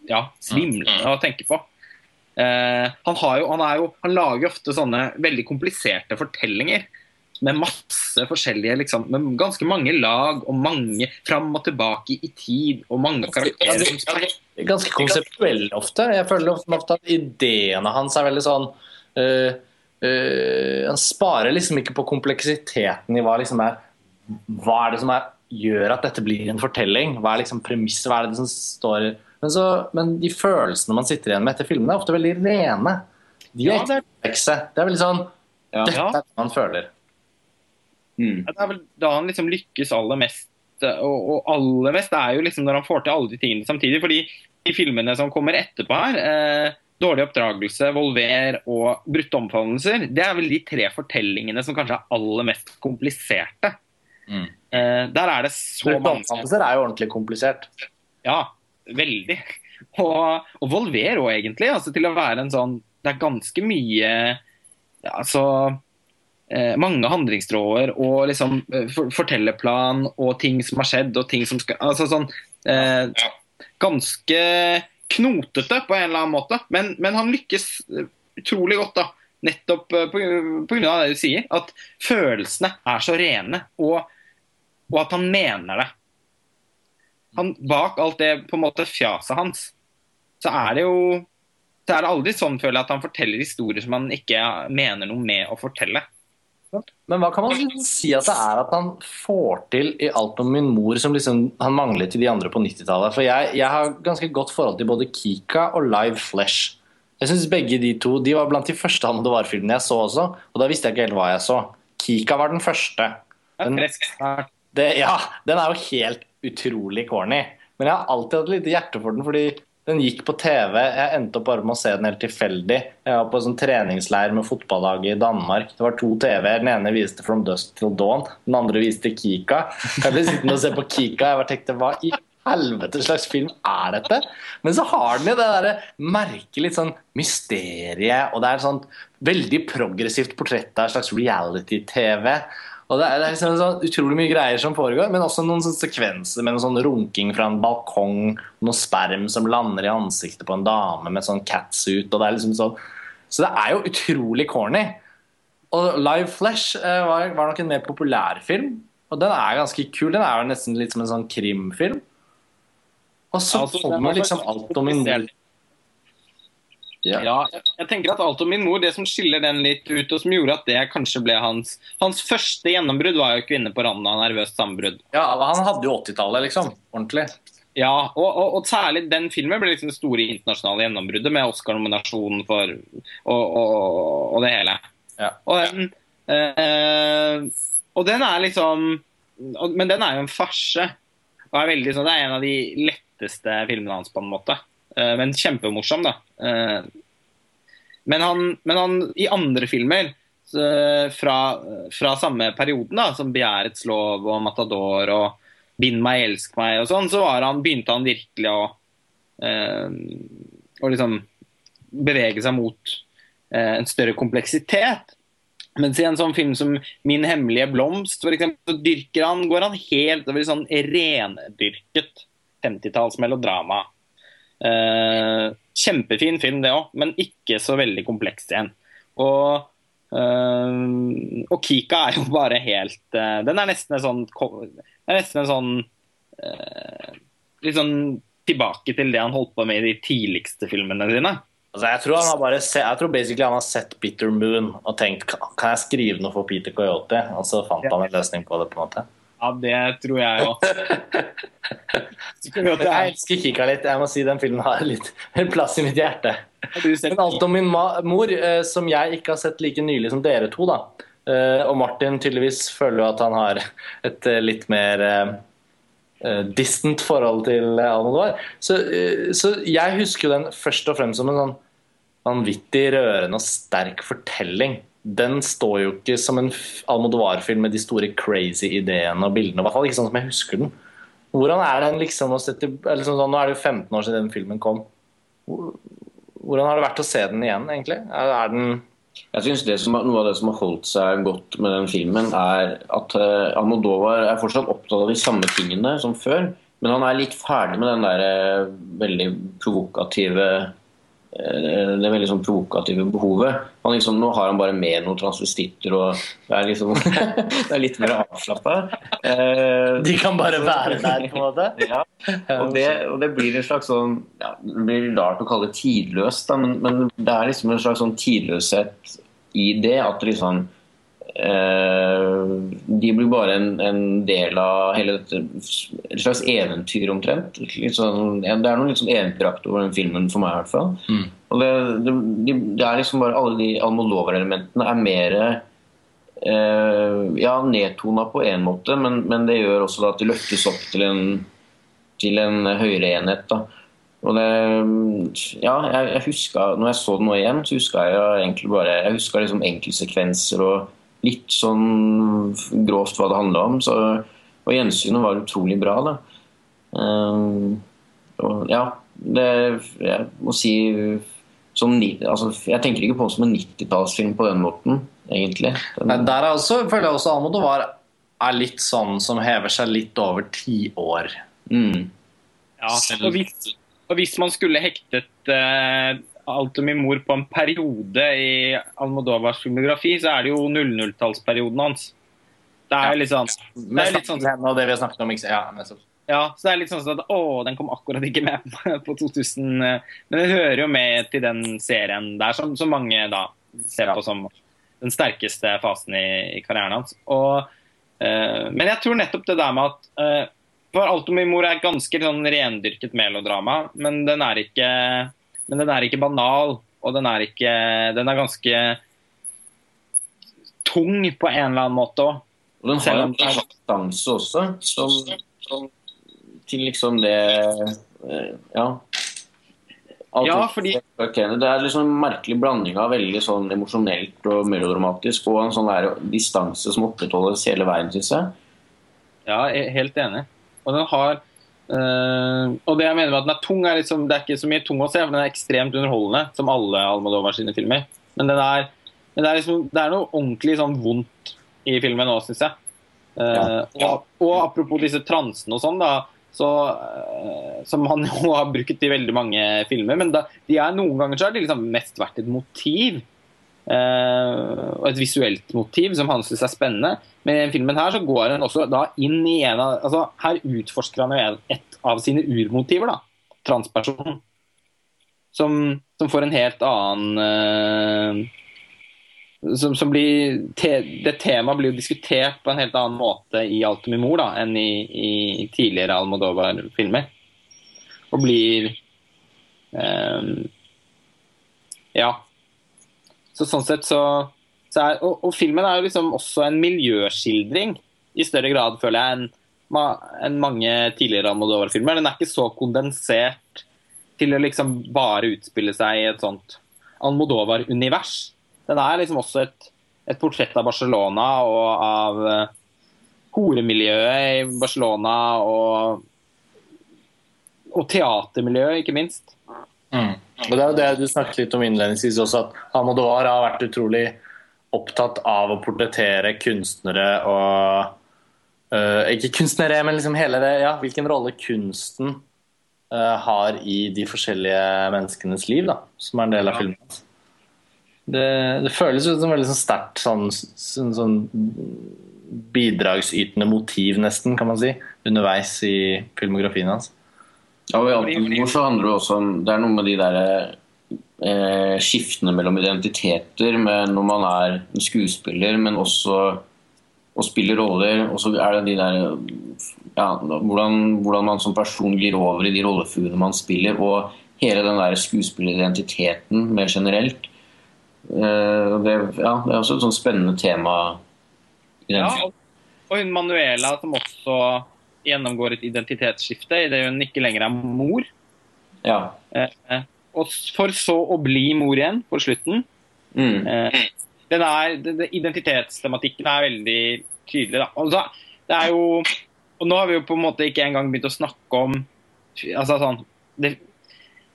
ja, svimlende å tenke på. Eh, han, har jo, han, jo, han lager ofte sånne veldig kompliserte fortellinger med masse forskjellige liksom, Med ganske mange lag og mange fram og tilbake i tid og mange karakterer. som spiller. Ganske konseptuell ofte. Jeg føler ofte at ideene hans er veldig sånn øh, øh, Han sparer liksom ikke på kompleksiteten i hva liksom er Hva er det som er, gjør at dette blir en fortelling? Hva er liksom premisset? Hva er det som står men, så, men de følelsene man sitter igjen med etter filmene, er ofte veldig rene. De er Ja, ikke det er-. Det er veldig sånn Ja. Dette er det man føler. Mm. Det er vel da han liksom lykkes aller mest. Og, og aller mest er jo liksom når han får til alle de tingene samtidig. fordi de filmene som kommer etterpå her, eh, 'Dårlig oppdragelse', 'Volver' og 'Brutte omfavnelser', det er vel de tre fortellingene som kanskje er aller mest kompliserte. Mm. Eh, der er det så mange Omfavnelser er jo ordentlig komplisert. Ja, veldig. Og, og Volver òg, egentlig. Altså, til å være en sånn Det er ganske mye altså eh, mange handlingstråder og liksom eh, for, fortellerplan og ting som har skjedd og ting som skal Altså sånn eh, Ganske knotete på en eller annen måte. Men, men han lykkes eh, utrolig godt, da. Nettopp eh, av det du sier. At følelsene er så rene, og, og at han mener det. Han, bak alt det på en måte fjaset hans, så er det jo så er det aldri sånn føler jeg, at han forteller historier som han ikke mener noe med å fortelle. Men hva kan man si at det er at han får til i alt om min mor som liksom han manglet til de andre på 90-tallet? For jeg, jeg har ganske godt forhold til både Kika og Live Flesh. Jeg synes begge de to de var blant de første Almodovar-filmene jeg så også, og da visste jeg ikke helt hva jeg så. Kika var den første. Den, det, ja, den er jo helt utrolig corny. Men jeg har alltid hatt lite hjerte for den, fordi den gikk på TV. Jeg endte opp bare med å se den helt tilfeldig. Jeg var på en sånn treningsleir med fotballaget i Danmark. Det var to TV-er. Den ene viste From Dusk Till Dawn, den andre viste Kika. Jeg ble sittende og se på Kika Jeg jeg tenkte hva i helvete slags film er dette? Men så har den jo det derre merkelig sånn mysteriet, og det er sånn veldig progressivt portrett av en slags reality-TV. Og Det er, det er liksom sånn utrolig mye greier som foregår, men også noen sånne sekvenser med noen sånn runking fra en balkong, noe sperm som lander i ansiktet på en dame med sånn catsuit. og det er liksom sånn Så det er jo utrolig corny. Og Live Flesh eh, var, var, nok en mer populær film, og den er ganske kul. Den er jo nesten litt som en sånn krimfilm. Og så altså, kommer liksom alt om min mor Yeah. Ja, jeg tenker at Alt om min mor, det som skiller den litt ut, og som gjorde at det kanskje ble hans Hans første gjennombrudd var jo 'Kvinne på randen av nervøst sammenbrudd'. Ja, han hadde jo 80-tallet, liksom. Ordentlig. Ja, og, og, og, særlig den filmen ble liksom det store internasjonale gjennombruddet med Oscar-nominasjonen for og, og, det hele. Ja. Og, øh, og den er liksom Men den er jo en farse. Og er veldig sånn, Det er en av de letteste filmene hans, på en måte. Uh, men kjempemorsom, da. Uh, men, han, men, han, i andre filmer fra, fra, samme perioden, da, som 'Begjærets lov' og 'Matador' og 'Bind meg, elsk meg' og sånn, så han, begynte han virkelig å, å liksom bevege seg mot en større kompleksitet. Mens i en sånn film som 'Min hemmelige blomst' for eksempel, så dyrker han, går han helt over i sånn rendyrket 50-talls melodrama. Uh, kjempefin film, det òg, men ikke så veldig kompleks igjen. Og, uh, og Kika er jo bare helt uh, Den er nesten en sånn nesten en sånn Litt sånn tilbake til det han holdt på med i de tidligste filmene sine. Altså, jeg tror han har se, jeg tror basically han har sett Bitter Moon og tenkt kan jeg skrive noe for Peter Coyote? Og så fant ja. han en løsning på det. på en måte. Ja, det tror jeg òg. jeg elsker Kika litt. Jeg må si Den filmen har litt plass i mitt hjerte. Men alt om min mor, eh, som jeg ikke har sett like nylig som dere to. da. Eh, og Martin tydeligvis føler jo at han har et eh, litt mer distant forhold til Almodovar. Så, så jeg husker jo den først og fremst som en sånn vanvittig rørende og sterk fortelling den står jo ikke som en Almodovar-film med de store crazy ideene og bildene. I hvert fall ikke sånn som jeg husker den. Hvordan er den liksom å sette liksom sånn, Nå er det jo 15 år siden den filmen kom. Hvordan har det vært å se den igjen, egentlig? Er, den jeg synes Noe av det som har holdt seg godt med den filmen, er at uh, Almodovar er fortsatt opptatt av de samme tingene som før. Men han er litt ferdig med den der uh, veldig provokative Eh, det veldig sånn provokative behovet. Han liksom, nå har han bare med noen transvestitter, og det er, liksom, det er litt mer avslappa. Eh, De kan bare være der, på en måte? ja. Og det, og det, blir en slags sånn ja, Det blir rart å kalle det tidløst, da, men, men, det er liksom en slags sånn tidløshet i det. At liksom Eh, de blir bare en, en, del av hele dette et slags eventyr, omtrent. Sånn, det er noe litt sånn eventyraktig over den filmen for meg, i hvert fall. Mm. Og det, det, det, er liksom bare Alle de Almodovar-elementene er mer eh, ja, nedtona på én måte, men, men, det gjør også at de løftes opp til en, til en høyere enhet. da og det, ja, jeg, jeg husker, når jeg så det nå igjen, så huska jeg egentlig bare Jeg huska liksom enkeltsekvenser og litt sånn grovt hva det handla om. Så, og gjensynet var utrolig bra. da. Um, og, ja, det, jeg må si som, altså, Jeg tenker ikke på det som en 90-tallsfilm på den måten, egentlig. Den, Nei, der er også, føler jeg også Almodovar er litt sånn som hever seg litt over ti år. Mm. Ja, og hvis, og hvis, man skulle hektet uh, alt om min mor på en periode i Almodovars filmografi, så er det jo 00-tallsperioden hans. Det er litt sånn det er litt sånn, det vi har snakket om, ja, Ja, så det er litt sånn at å, den kom akkurat ikke med på 2000 Men den hører jo med til den serien der som, som mange da ser på som den sterkeste fasen i, i karrieren hans. Og, uh, men jeg tror nettopp det der med at uh, For Alt om min mor er ganske sånn rendyrket melodrama, men den er ikke, men den er ikke banal. Og den er ikke Den er ganske tung på en eller annen måte òg. Og den har en distanse også, som, som, til liksom det eh, Ja. Alt Ja, fordi- Det er liksom en merkelig blanding av veldig sånn emosjonelt og melodramatisk og en sånn der distanse som opprettholdes hele veien, syns jeg. Ja, jeg er helt enig. Og den har øh, Og det jeg mener med at den er tung, er liksom, det er ikke så mye tung å se, for den er ekstremt underholdende, som alle Almodovar sine filmer. Men den er, det, er liksom, det er noe ordentlig sånn vondt i filmen nå, syns jeg. Eh, og, og apropos disse transene og sånn, da. Så, uh, som han jo har brukt i veldig mange filmer. Men da, de er noen ganger så er de liksom mest vært et motiv. Eh, og et visuelt motiv som han syns er spennende. Men i den filmen her så går han også da inn i en av altså Her utforsker han jo et av sine urmotiver, da. Transpersonen. Som, som får en helt annen uh, som, som blir, te, Det temaet blir jo diskutert på en helt annen måte i 'Alt om min mor' da, enn i, i tidligere Almodovar-filmer. Og blir um, Ja. Så sånn sett så, så er, og, og filmen er jo liksom også en miljøskildring i større grad, føler jeg, enn en mange tidligere Almodovar-filmer. Den er ikke så kondensert til å liksom bare utspille seg i et sånt Almodovar-univers. Den er liksom også et, et portrett av Barcelona og av uh, horemiljøet i Barcelona og, og teatermiljøet, ikke minst. Mm. Og Det er jo det du snakket litt om innledningsvis også, at Almodovar har vært utrolig opptatt av å portrettere kunstnere og uh, Ikke kunstnere, men liksom hele det, ja, hvilken rolle kunsten uh, har i de forskjellige menneskenes liv, da, som er en del av filmen. Det, det føles ut som veldig sånn sterkt sånn, sånn, sånn bidragsytende motiv, nesten, kan man si, underveis i filmografien hans. Ja, og i Altenmor så handler det også om Det er noe med de der eh, skiftene mellom identiteter med når man er en skuespiller, men også å spille roller. Og så er det de der ja, hvordan, hvordan man som person glir over i de rollefuglene man spiller, og hele den der skuespilleridentiteten mer generelt. Eh, det, ja, det er også et sånn spennende tema i den Ja, og, og hun Manuela som også gjennomgår et identitetsskifte idet hun ikke lenger er mor. Ja. Eh, og for så å bli mor igjen på slutten. Mm. Eh, den er, det, identitetstematikken er veldig tydelig. Altså, det er jo, og nå har vi jo på en måte ikke engang begynt å snakke om altså sånn, det,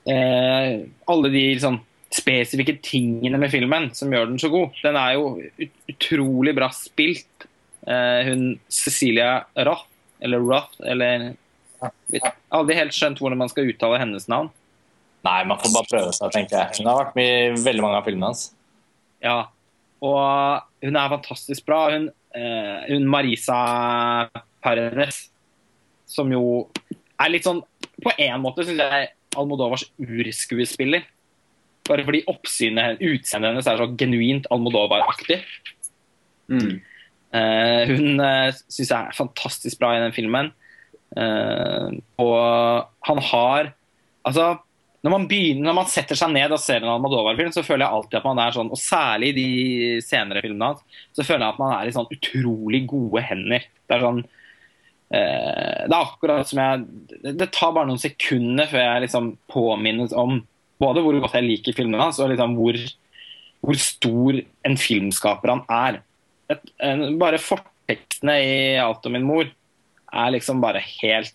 eh, alle de sånn, spesifikke tingene med filmen som gjør den så god. Den er jo ut, utrolig bra spilt. Eh, hun Cecilia Roth, eller Roth, eller Jeg har aldri helt skjønt hvordan man skal uttale hennes navn. Nei, man får bare prøve seg, tenker jeg. Hun har vært med i veldig mange av filmene hans. Ja, og hun er fantastisk bra. Hun, eh, hun Marisa Paredes, som jo er litt sånn På en måte syns jeg Almodovars urskuespiller. Bare fordi oppsynet, utseendet hennes er så genuint Almodovar-aktig. Mm. Eh, hun uh, syns jeg er fantastisk bra i den filmen. Eh, og han har Altså, når man begynner, når man setter seg ned og ser en Almodovar-film, så føler jeg alltid at man er sånn, og særlig i de senere filmene hans, så føler jeg at man er i sånn utrolig gode hender. Det er sånn eh, Det er akkurat som jeg det tar bare noen sekunder før jeg liksom påminnes om både hvor godt jeg liker filmene hans, og liksom hvor, hvor stor en filmskaper han er. Et, en, bare fortekstene i 'Alt om min mor' er liksom bare helt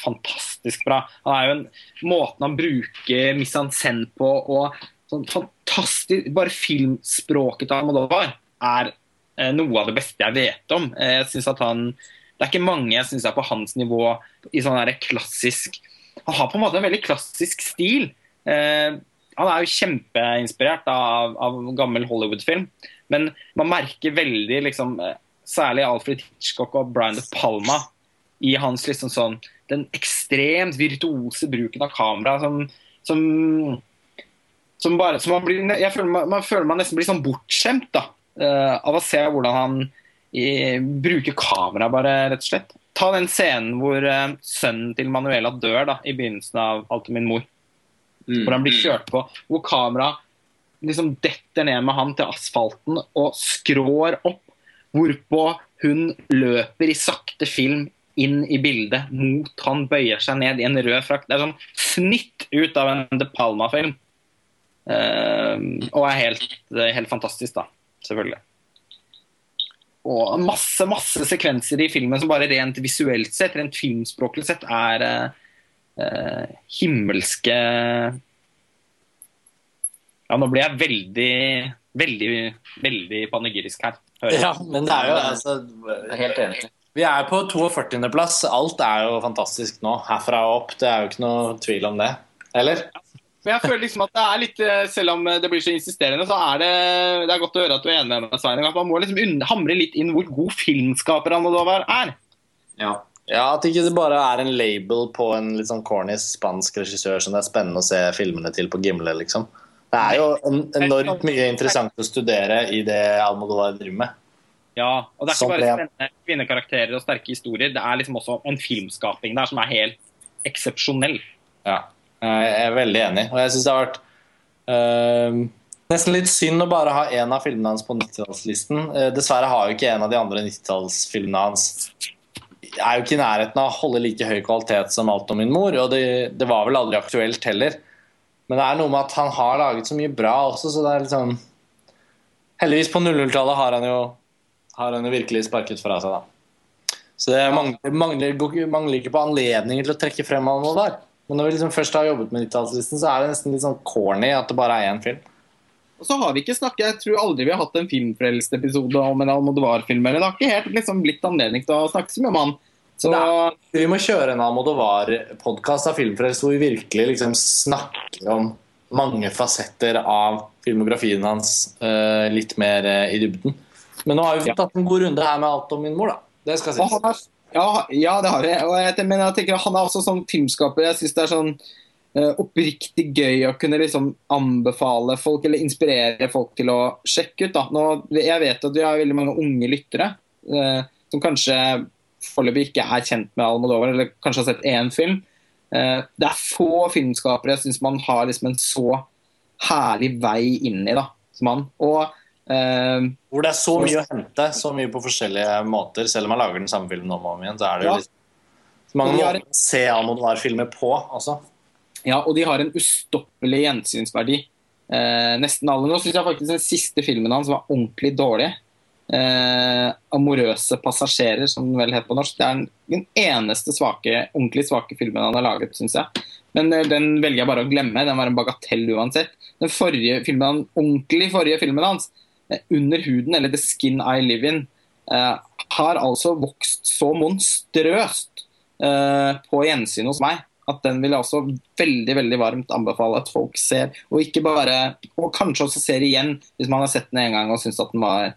fantastisk bra. Han er jo en Måten han bruker mise en scène på og sånn fantastisk Bare filmspråket til Almodovar er eh, noe av det beste jeg vet om. Eh, jeg synes at han Det er ikke mange jeg syns er på hans nivå i sånn der klassisk Han har på en måte en veldig klassisk stil. Eh, han er jo kjempeinspirert av, av gammel Hollywood-film, men man merker veldig liksom eh, Særlig Alfred Hitchcock og Brian De Palma i hans liksom sånn Den ekstremt virtuose bruken av kamera som, som, som bare som man, blir, jeg føler, man, man føler man nesten blir sånn bortskjemt da, uh, av å se hvordan han i, bruker kamera, bare, rett og slett. Ta den scenen hvor uh, sønnen til Manuela dør da, i begynnelsen av 'Alt om min mor'. Mm. Hvor han blir kjørt på. Hvor kamera liksom detter ned med han til asfalten og skrår opp. Hvorpå hun løper i sakte film inn i bildet mot han bøyer seg ned i en rød frakt. Det er sånn snitt ut av en De Palma-film. Uh, og er helt, helt fantastisk, da. Selvfølgelig. Og masse masse sekvenser i filmen som bare rent visuelt sett, rent filmspråklig sett, er uh, himmelske Ja, nå blir jeg veldig, veldig, veldig panegyrisk her. hører. Ja, men det er jo altså, helt enig. Vi er på 42.-plass. Alt er jo fantastisk nå. Herfra og opp. Det er jo ikke noe tvil om det. Eller? Men jeg føler liksom at det er litt, Selv om det blir så insisterende, så er det, det er godt å høre at du er enig med meg, Sveining. At man må liksom hamre litt inn hvor god filmskaper Almodovar er. Ja. Ja, At ikke det bare er en label på en litt sånn corny spansk regissør som det er spennende å se filmene til på Gimle, liksom. Det er jo en, enormt mye interessant å studere i det Almodovar driver med. Ja, og Det er ikke bare spennende kvinnekarakterer og sterke historier. Det er liksom også en filmskaping der som er helt eksepsjonell. Ja, jeg er veldig enig. Og jeg syns det har vært øhm, nesten litt synd å bare ha én av filmene hans på 90-tallslisten. Eh, dessverre har jo ikke en av de andre 90-tallsfilmene hans er jo ikke i nærheten av å holde like høy kvalitet som 'Alt om min mor', og det, det var vel aldri aktuelt heller. Men det er noe med at han har laget så mye bra også, så det er litt sånn Heldigvis på 00-tallet har har han jo virkelig sparket fra seg, da. Så det mangler, mangler, mangler ikke på anledninger til å trekke frem han noe der. Men når vi liksom først har jobbet med 90-tallslisten, så er det nesten litt sånn corny at det bare er én film. Og så har vi ikke snakket, Jeg tror aldri vi har hatt en filmfrelst episode om en Almodovar-film. eller Det har ikke helt liksom blitt anledning til å snakke så mye om han. Så Vi må kjøre en Almodovar-podkast av Filmfrelst hvor vi virkelig liksom snakker om mange fasetter av filmografien hans uh, litt mer uh, i dybden. Men nå har vi fått tatt en god runde her med alt om min mor, da. Det skal sies. ja, ja, det har vi. Og jeg, men jeg tenker han er også sånn filmskaper. Jeg syns det er sånn uh, oppriktig gøy å kunne liksom anbefale folk, eller inspirere folk til å sjekke ut. Da. Nå, jeg vet at vi har veldig mange unge lyttere eh, som kanskje foreløpig ikke er kjent med Almodovar, eller kanskje har sett én film. Eh, det er få filmskapere jeg syns man har liksom en så herlig vei inn i da, som han. Og Uh, Hvor det er så mye å hente, så mye på forskjellige måter. Selv om man lager den samme filmen om og om igjen, så er det jo Ja. liksom mange måter å se Almodovar-filmer på også. Ja, og de har en ustoppelig gjensynsverdi. Uh, nesten alle. Nå syns jeg faktisk den siste filmen hans var ordentlig dårlig. Eh, 'Amorøse passasjerer', som den vel het på norsk. Det er den, eneste svake, ordentlig svake filmen han har laget, syns jeg. Men eh, den velger jeg bare å glemme. Den var en bagatell uansett. Den forrige filmen, han- ordentlig forrige filmen hans, eh, 'Under huden', eller 'The Skin I Live In', eh, har altså vokst så monstrøst på gjensyn hos meg at den vil jeg også veldig veldig varmt anbefale at folk ser. Og ikke bare, og kanskje også ser igjen hvis man har sett den en gang og syns at den var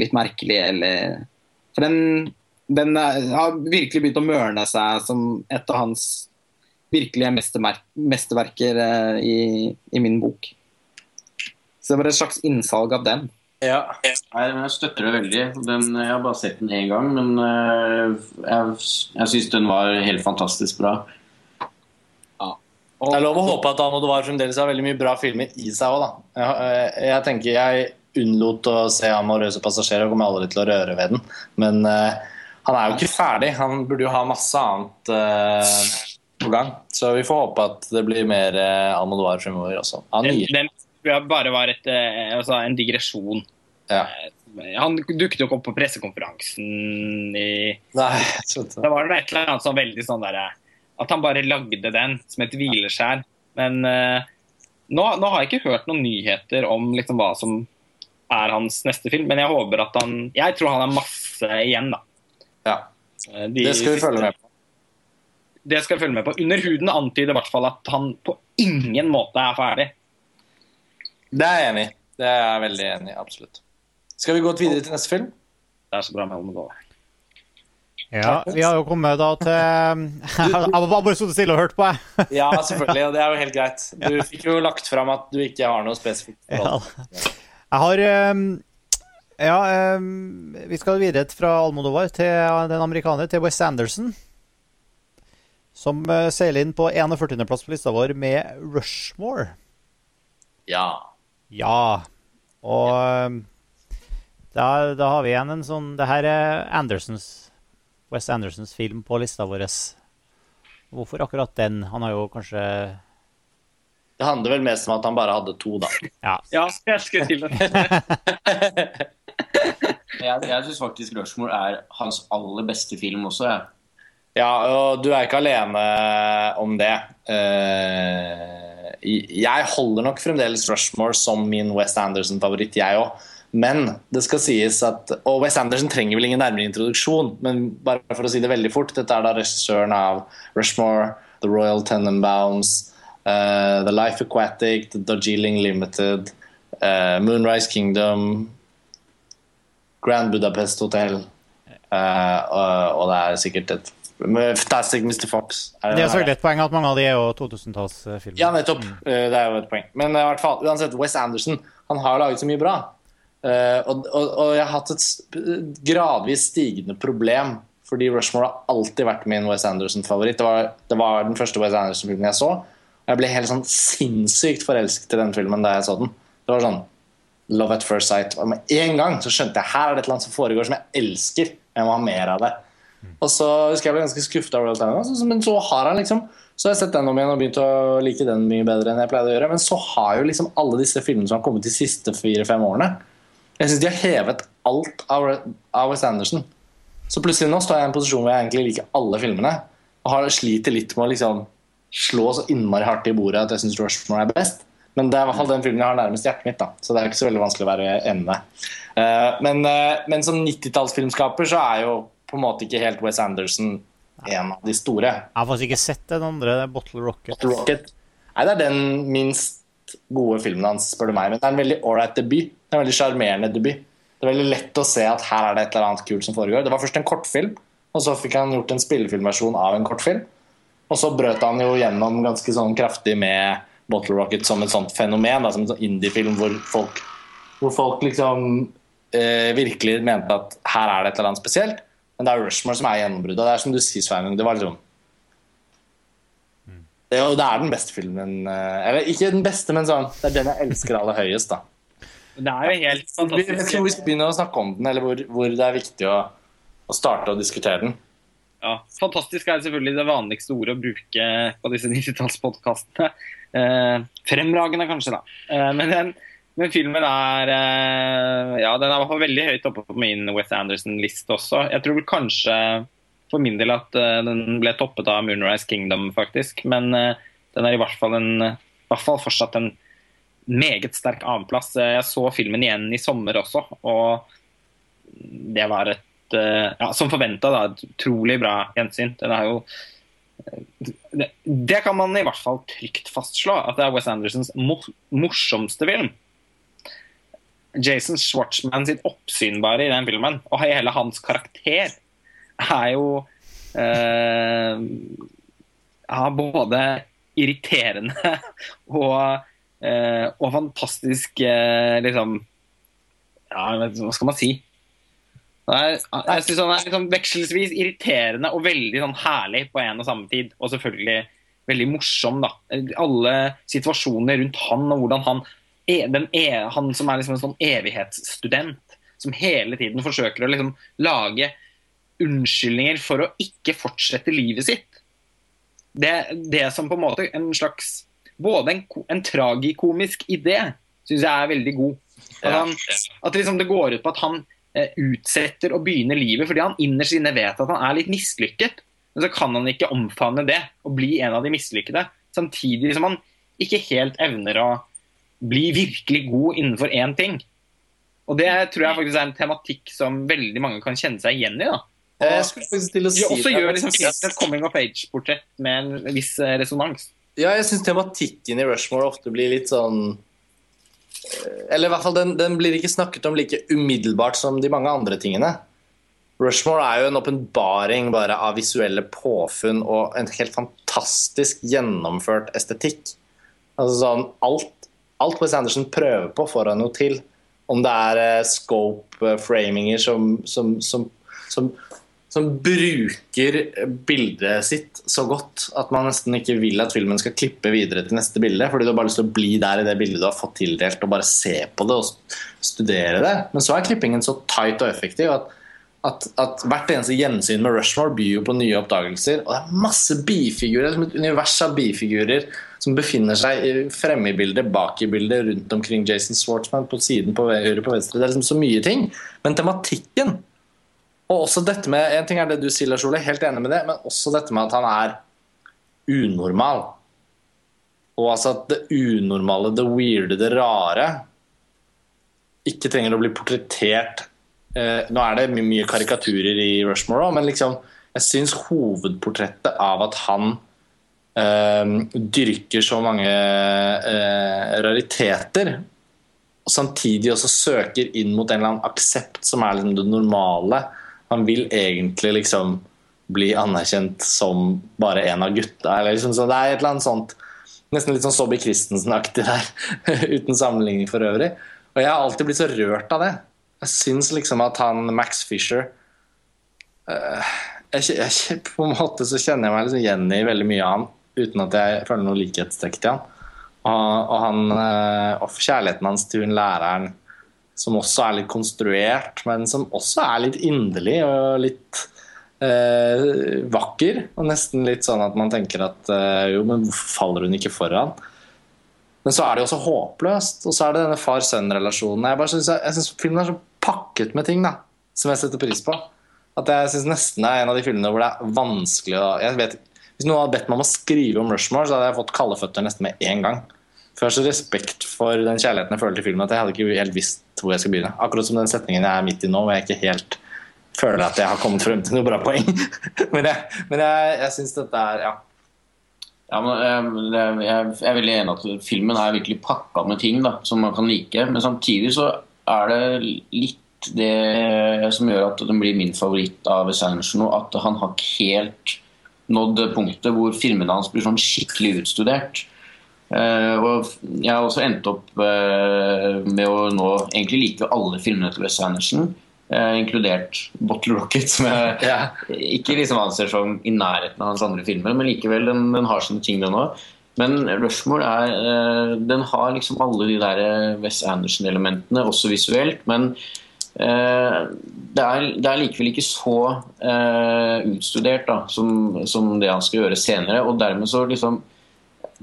litt merkelig. Eller, for den, den er, har virkelig begynt å mørne seg som et av hans virkelige mesterverker eh, i, i min bok. Så det var et slags innsalg av den. Ja. Jeg støtter det veldig. Den, jeg har bare sett den én gang, men jeg, jeg syns den var helt fantastisk bra. Det er lov å håpe at Almodovar fremdeles har veldig mye bra filmer i seg òg, da. Jeg, eh, jeg tenker jeg unnlot å se 'Amorøse passasjerer' og kommer aldri til å røre ved den. Men uh, han er jo ikke ferdig. Han burde jo ha masse annet uh, på gang. Så vi får håpe at det blir mer uh, Almodovar fremover også. Han Den, nye. den tror bare var et, eh, altså en digresjon. Ja. Han dukket jo ikke opp på pressekonferansen i Nei, jeg trodde Det var et eller annet sånn veldig sånn derre At han bare lagde den som et hvileskjær. Men eh, nå, nå har jeg ikke hørt noen nyheter om liksom hva som er hans neste film, men jeg håper at han Jeg tror han har masse igjen, da. Ja. Eh, de Det skal vi følge med på. Det skal vi følge med på. Under huden antyder i hvert fall at han på ingen måte er ferdig. Det er jeg enig i. Det er jeg veldig enig i. Absolutt. Skal vi gå videre til neste film? Det er så bra med Almodovar. Ja, vi har jo kommet da til Jeg var bare stått stille og hørt på, jeg. Ja, selvfølgelig, og det er jo helt greit. Du fikk jo lagt fram at du ikke har noe spesifikt Ja. Jeg har um, Ja, um, vi skal videre fra Almodovar til den amerikaner, til West Anderson. Som uh, seiler inn på 41.-plass på lista vår med Rushmore. Ja. Ja. Og ehm, da, da har vi igjen en sånn Det her er Andersons West Andersons film på lista vår. Hvorfor akkurat den? Han har jo kanskje Det handler vel mest om at han bare hadde to, da. Ja. Ja, jeg skulle til det. Jeg, jeg syns faktisk 'Rushmore' er hans aller beste film også. Jeg. Ja, og du er ikke alene om det. Eh, jeg holder nok fremdeles Rushmore som min West Anderson-favoritt, jeg òg. Men det skal sies at Og West Anderson trenger vel ingen nærmere introduksjon, men bare for å si det veldig fort, dette er da regissøren av Rushmore, The Royal Tenenbaums, eh, The Life Aquatic, The Darjeeling Limited, eh, Moonrise Kingdom, Grand Budapest Hotel, eh, og, det er sikkert et Fantastic Mr. Fox. Er Det er sikkert selvfølgelig et poeng at mange av de er jo 2000-tallsfilmer. ja, nettopp. Eh, Det er jo et poeng. Men eh, i hvert fall, uansett, Wes Anderson han har laget så mye bra. Eh, og, og, og jeg har hatt et gradvis stigende problem, fordi Rushmore har alltid vært min Wes Anderson-favoritt. Det, det var den første Wes Anderson-filmen jeg så. Jeg ble helt sånn sinnssykt forelsket i den filmen da jeg så den. Det var sånn Love at first sight. Og med en gang så skjønte jeg her er det et eller annet som foregår som jeg elsker. Jeg må ha mer av det. Og så husker jeg ble ganske skuffet av Royal Tenenbaums, men så har han liksom Så har jeg sett den om igjen og begynt å like den mye bedre enn jeg pleide å gjøre. Men så har jo liksom alle disse filmene som har kommet de siste fire-fem årene Jeg syns de har hevet alt av, av Wes Anderson. Så plutselig nå står jeg i en posisjon hvor jeg egentlig liker alle filmene. Og har sliter litt med å liksom slå så innmari hardt i bordet at jeg syns Rushmore er best. Men det er i hvert fall den filmen jeg har nærmest hjertet mitt, da. så det er ikke så veldig vanskelig å være enig med. Eh, men, eh, men som 90-tallsfilmskaper så er jo på en måte ikke helt Wes Anderson en av de store. Jeg har faktisk ikke sett den andre, det er Bottle Rocket. Bottle Rocket. Nei, det er den minst gode filmen hans, spør du meg. Men det er en veldig ålreit debut. Det er en veldig sjarmerende debut. Det er veldig lett å se at her er det et eller annet kult som foregår. Det var først en kortfilm, og så fikk han gjort en spillefilmversjon av en kortfilm. Og så brøt han jo gjennom ganske sånn kraftig med Bottle Rocket som et sånt fenomen, da, som en sånn indie-film hvor folk, hvor folk liksom eh, virkelig mente at her er det et eller annet spesielt. Men det er Rushmore som er gjennombruddet. Det er som du sier, Sveinung. Det var liksom det er, det er den beste filmen eh, Eller ikke den beste, men sånn Det er den jeg elsker aller høyest, da. Det er jo helt Vi- Jeg tror vi begynner å snakke om den, eller hvor, hvor det er viktig å, å starte å diskutere den. Ja, fantastisk er selvfølgelig det vanligste ordet å bruke på disse 90-tallspodkastene. Eh, fremragende, kanskje, da. Eh, men, den, men filmen er eh, Ja, den er veldig høyt oppe på min Wes Anderson-liste også. Jeg tror kanskje for min del at eh, den ble toppet av Moonrise Kingdom, faktisk. Men eh, den er i hvert fall, en, i hvert fall fortsatt en meget sterk annenplass. Eh, Jeg så filmen igjen i sommer også, og det var et eh, ja, som forventa, et utrolig bra gjensyn. Den er jo eh, det, det kan man i hvert fall trygt fastslå, at det er Wes Andersons mo morsomste film. Jason Schwartzman sitt oppsynbare i den filmen, og hele hans karakter, er jo eh, ja, både irriterende og, eh, og fantastisk eh, liksom Ja, hva skal man si? Er, jeg synes han er liksom vekselsvis irriterende og veldig sånn herlig på en og samme tid. Og selvfølgelig veldig morsom. da. Alle situasjoner rundt han og hvordan han er, den er, Han som er liksom en sånn evighetsstudent, som hele tiden forsøker å liksom lage unnskyldninger for å ikke fortsette livet sitt. Det, det som på en måte en slags Både en, en tragikomisk idé syns jeg er veldig god. At, han, at liksom det går ut på at han utsetter å begynne livet fordi han innerst inne vet at han er litt mislykket. Men så kan han ikke omfavne det og bli en av de mislykkede. Samtidig som han ikke helt evner å bli virkelig god innenfor én ting. Og det tror jeg faktisk er en tematikk som veldig mange kan kjenne seg igjen i. da. Eh, Jeg skulle faktisk til å si også det. gjør liksom et coming of age-portrett med en viss eh, resonans. Ja, jeg syns tematikken i Rushmore ofte blir litt sånn eh, Eller i hvert fall, den, den blir ikke snakket om like umiddelbart som de mange andre tingene. Rushmore er jo en åpenbaring bare av visuelle påfunn og en helt fantastisk gjennomført estetikk. Altså sånn, alt, alt Wes Anderson prøver på, får han jo til. Om det er eh, scope-framinger som, som, som, som, som bruker bildet sitt så godt at man nesten ikke vil at filmen skal klippe videre til neste bilde. Fordi du har bare lyst til å bli der i det bildet du har fått tildelt, og bare se på det og studere det. Men så er klippingen så tight og effektiv at at, at, hvert eneste gjensyn med Rushmore byr jo på nye oppdagelser. Og det er masse bifigurer, som et univers av bifigurer som befinner seg fremme i bildet, bak i bildet, rundt omkring Jason Schwartzman på siden, på høyre, på venstre. Det er liksom så mye ting. Men tematikken Og også dette med En ting er det du sier, Lars Ole, helt enig med det, men også dette med at han er unormal. Og altså at det unormale, det weirde, det rare ikke trenger å bli portrettert Eh, nå er det mye, mye karikaturer i Rushmore òg, men liksom, jeg syns hovedportrettet av at han eh, dyrker så mange eh, rariteter, og samtidig også søker inn mot en eller annen aksept som er liksom det normale Han vil egentlig liksom bli anerkjent som bare en av gutta. Eller liksom, så det er et eller annet sånt Nesten litt sånn Sobby Christensen-aktig der, uten sammenligning for øvrig. Og jeg har alltid blitt så rørt av det. Jeg syns liksom at han Max Fisher uh, jeg, jeg, På en måte så kjenner jeg meg liksom igjen i veldig mye av han uten at jeg føler noe likhetstrekk til han. Og, og, han, uh, og kjærligheten hans til hun læreren, som også er litt konstruert, men som også er litt inderlig og litt eh, vakker. Og nesten litt sånn at man tenker at jo, men hvorfor faller hun ikke foran? Men så er det jo også håpløst. Og så er det denne far-sønn-relasjonen. Jeg, synes, jeg syns filmen er så pakket med ting da, som jeg setter pris på. At jeg syns nesten det er en av de filmene hvor det er vanskelig å jeg vet, Hvis noen hadde bedt meg om å skrive om Rushmore, så hadde jeg fått kalde føtter nesten med en gang. Så respekt for den kjærligheten jeg føler til filmen at jeg hadde ikke helt visst hvor jeg skal begynne. Akkurat som den setningen jeg er midt i nå, hvor jeg ikke helt føler at jeg har kommet frem til noe bra poeng. men jeg, men jeg, jeg syns dette er ja, ja, men jeg, jeg, er veldig enig at filmen er virkelig pakka med ting da, som man kan like. Men samtidig så er det litt det som gjør at den blir min favoritt av Wes At han har ikke helt nådd punktet hvor filmene hans blir sånn skikkelig utstudert. Uh, og jeg har også endt opp uh, med å nå egentlig like alle filmene til Wes Anderson. Uh, inkludert Bottle Rocket, som jeg ja. ikke liksom anser som i nærheten av hans andre filmer. Men likevel, den, den har sine ting, den òg. Men Rushmore er, den har liksom alle de der eh, Wes Anderson-elementene, også visuelt. Men det, er, det, er, likevel ikke så utstudert da, som, som, det han skal gjøre senere. Og dermed så liksom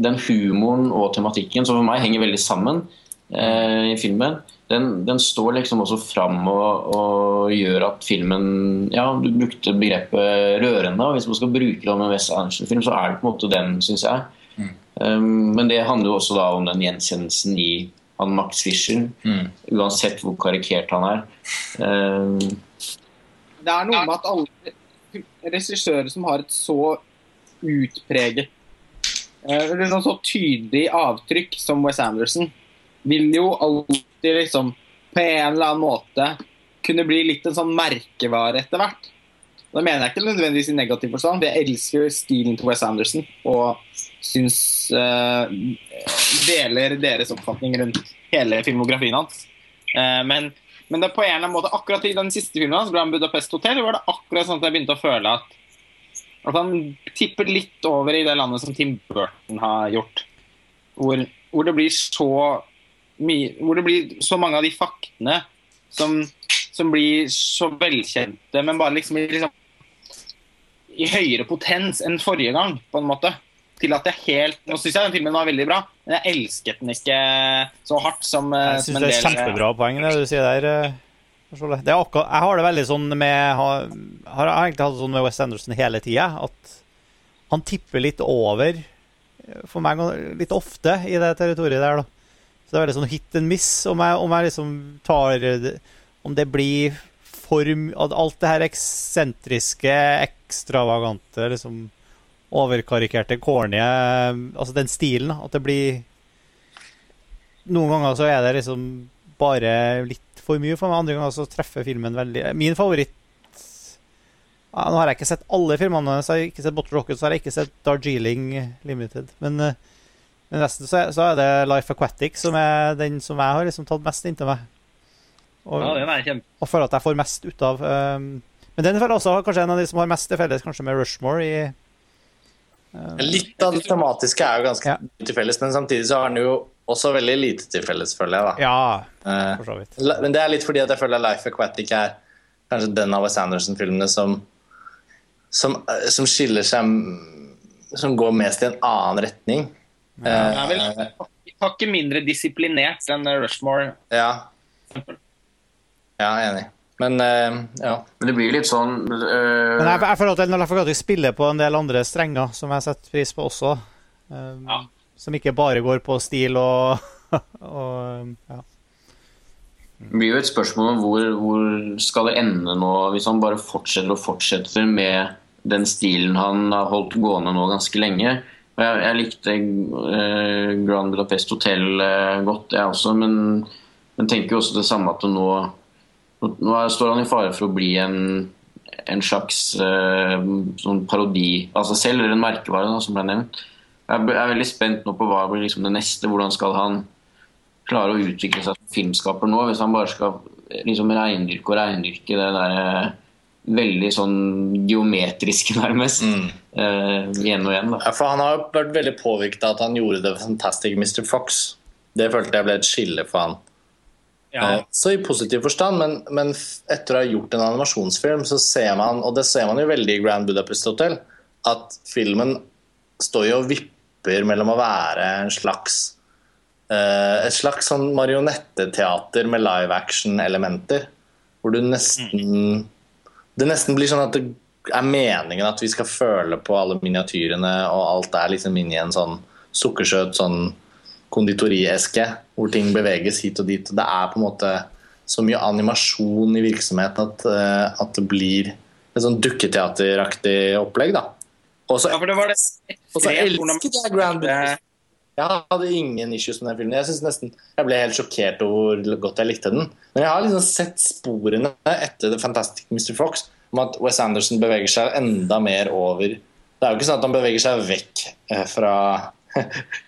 Den humoren og tematikken, som for meg henger veldig sammen i filmen, den, den, står liksom også fram og, og, gjør at filmen Ja, du brukte begrepet rørende. og Hvis man skal bruke det om en West Anderson-film, så er det på en måte den, syns jeg. Mm. Um, men det handler jo også da om den gjenkjennelsen i han Max Fischer, mm. uansett hvor karikert han er. Um, det er noe med at alle regissører som har et så utpreget sånn så tydelig avtrykk som Wes Anderson, vil jo alltid liksom på en eller annen måte kunne bli litt en sånn merkevare etter hvert. Da mener jeg ikke nødvendigvis i negativ forstand. Jeg elsker stilen til Wes Anderson og syns uh, Deler deres oppfatning rundt hele filmografien hans. Uh, men, men det er på en eller annen måte akkurat i den siste filmen hans, Grand Budapest Hotel, var det akkurat sånn at jeg begynte å føle at, at han tipper litt over i det landet som Tim Burton har gjort. Hvor, hvor det blir så mye, hvor det blir så mange av de faktene som, som blir så velkjente, men bare liksom, liksom, i høyere potens enn forrige gang, på en måte. Til at jeg helt Nå syns jeg den filmen var veldig bra, men jeg elsket den ikke så hardt som, eh, jeg synes det er kjempebra poeng, det du sier der. Eh, det akkurat, jeg har det veldig sånn med har, har egentlig hatt det sånn med West Anderson hele tida. At han tipper litt over, for meg litt ofte, i det territoriet der. da så det er veldig sånn hit and miss om jeg, om jeg liksom tar Om det blir for Alt det her eksentriske, ekstravagante, liksom overkarikerte, corny Altså den stilen. At det blir Noen ganger så er det liksom bare litt for mye for meg. Andre ganger så treffer filmen veldig Min favoritt ja, Nå har jeg ikke sett alle filmene. Jeg har ikke sett Bottle Rocket, så har jeg ikke sett Darjeeling Limited. Men, eh, men nesten så, er- så er det Life Aquatic som er den som jeg har liksom tatt mest inntil meg. Og, Ja, er og føler at jeg får mest ut av. Um, men den føler jeg også kanskje en av de som har mest til felles kanskje med Rushmore i um, Litt av det tematiske er jo ganske Ja. til felles, men samtidig så har den jo også veldig lite til felles, føler jeg. da. Ja, Eh, for så vidt. Men det er litt fordi at jeg føler Life Aquatic er kanskje den av Wes Anderson-filmene som, som, eh, som skiller seg Som går mest i en annen retning. Ja, er vel Eh, hakket mindre disiplinert enn Rushmore. ja. Ja, er enig. Men uh, ja. Men det blir litt sånn uh... Men jeg, jeg føler at Life Aquatic spiller på en del andre strenger som jeg setter pris på også. Um, Ja. Som ikke bare går på stil og, og ja. Det blir jo et spørsmål om hvor, hvor skal det ende nå, hvis han bare fortsetter og fortsetter med den stilen han har holdt gående nå ganske lenge. Jeg, jeg likte eh, Grand Budapest Hotel eh, godt, jeg også, men, men tenker jo også det samme at nå, nå, står han i fare for å bli en, en slags eh, sånn parodi av seg selv, eller en merkevare, da, som ble nevnt. Jeg er, veldig spent nå på hva blir liksom det neste. Hvordan skal han klare å utvikle seg som filmskaper nå, hvis han bare skal liksom reindyrke og reindyrke det der eh, veldig sånn geometriske, nærmest, eh, igjen og igjen. da. Ja, for Han har jo vært veldig påvirket av at han gjorde The Fantastic Mr. Fox. Det følte jeg ble et skille for han. Ja. Eh, Så i positiv forstand, men, men etter å ha gjort en animasjonsfilm, så ser man, og det ser man jo veldig i Grand Budapest Hotel, at filmen står jo og vipper mellom å være en slags eh, et slags sånn marionetteteater med live action-elementer. Hvor du nesten Det nesten blir sånn at det er meningen at vi skal føle på alle miniatyrene, og alt er liksom inni en sånn sukkersøt sånn konditorieske, hvor ting beveges hit og dit. og Det er på en måte så mye animasjon i virksomhet at, eh, at det blir et sånn dukketeateraktig opplegg. da. Og så Ja, for det var det og så elsket jeg Grand Budapest. Jeg hadde ingen issues med den filmen. Jeg synes nesten, jeg ble helt sjokkert over hvor godt jeg likte den. Men jeg har liksom sett sporene etter The Fantastic Mr. Fox om at Wes Anderson beveger seg enda mer over Det er jo ikke sånn at han beveger seg vekk eh, fra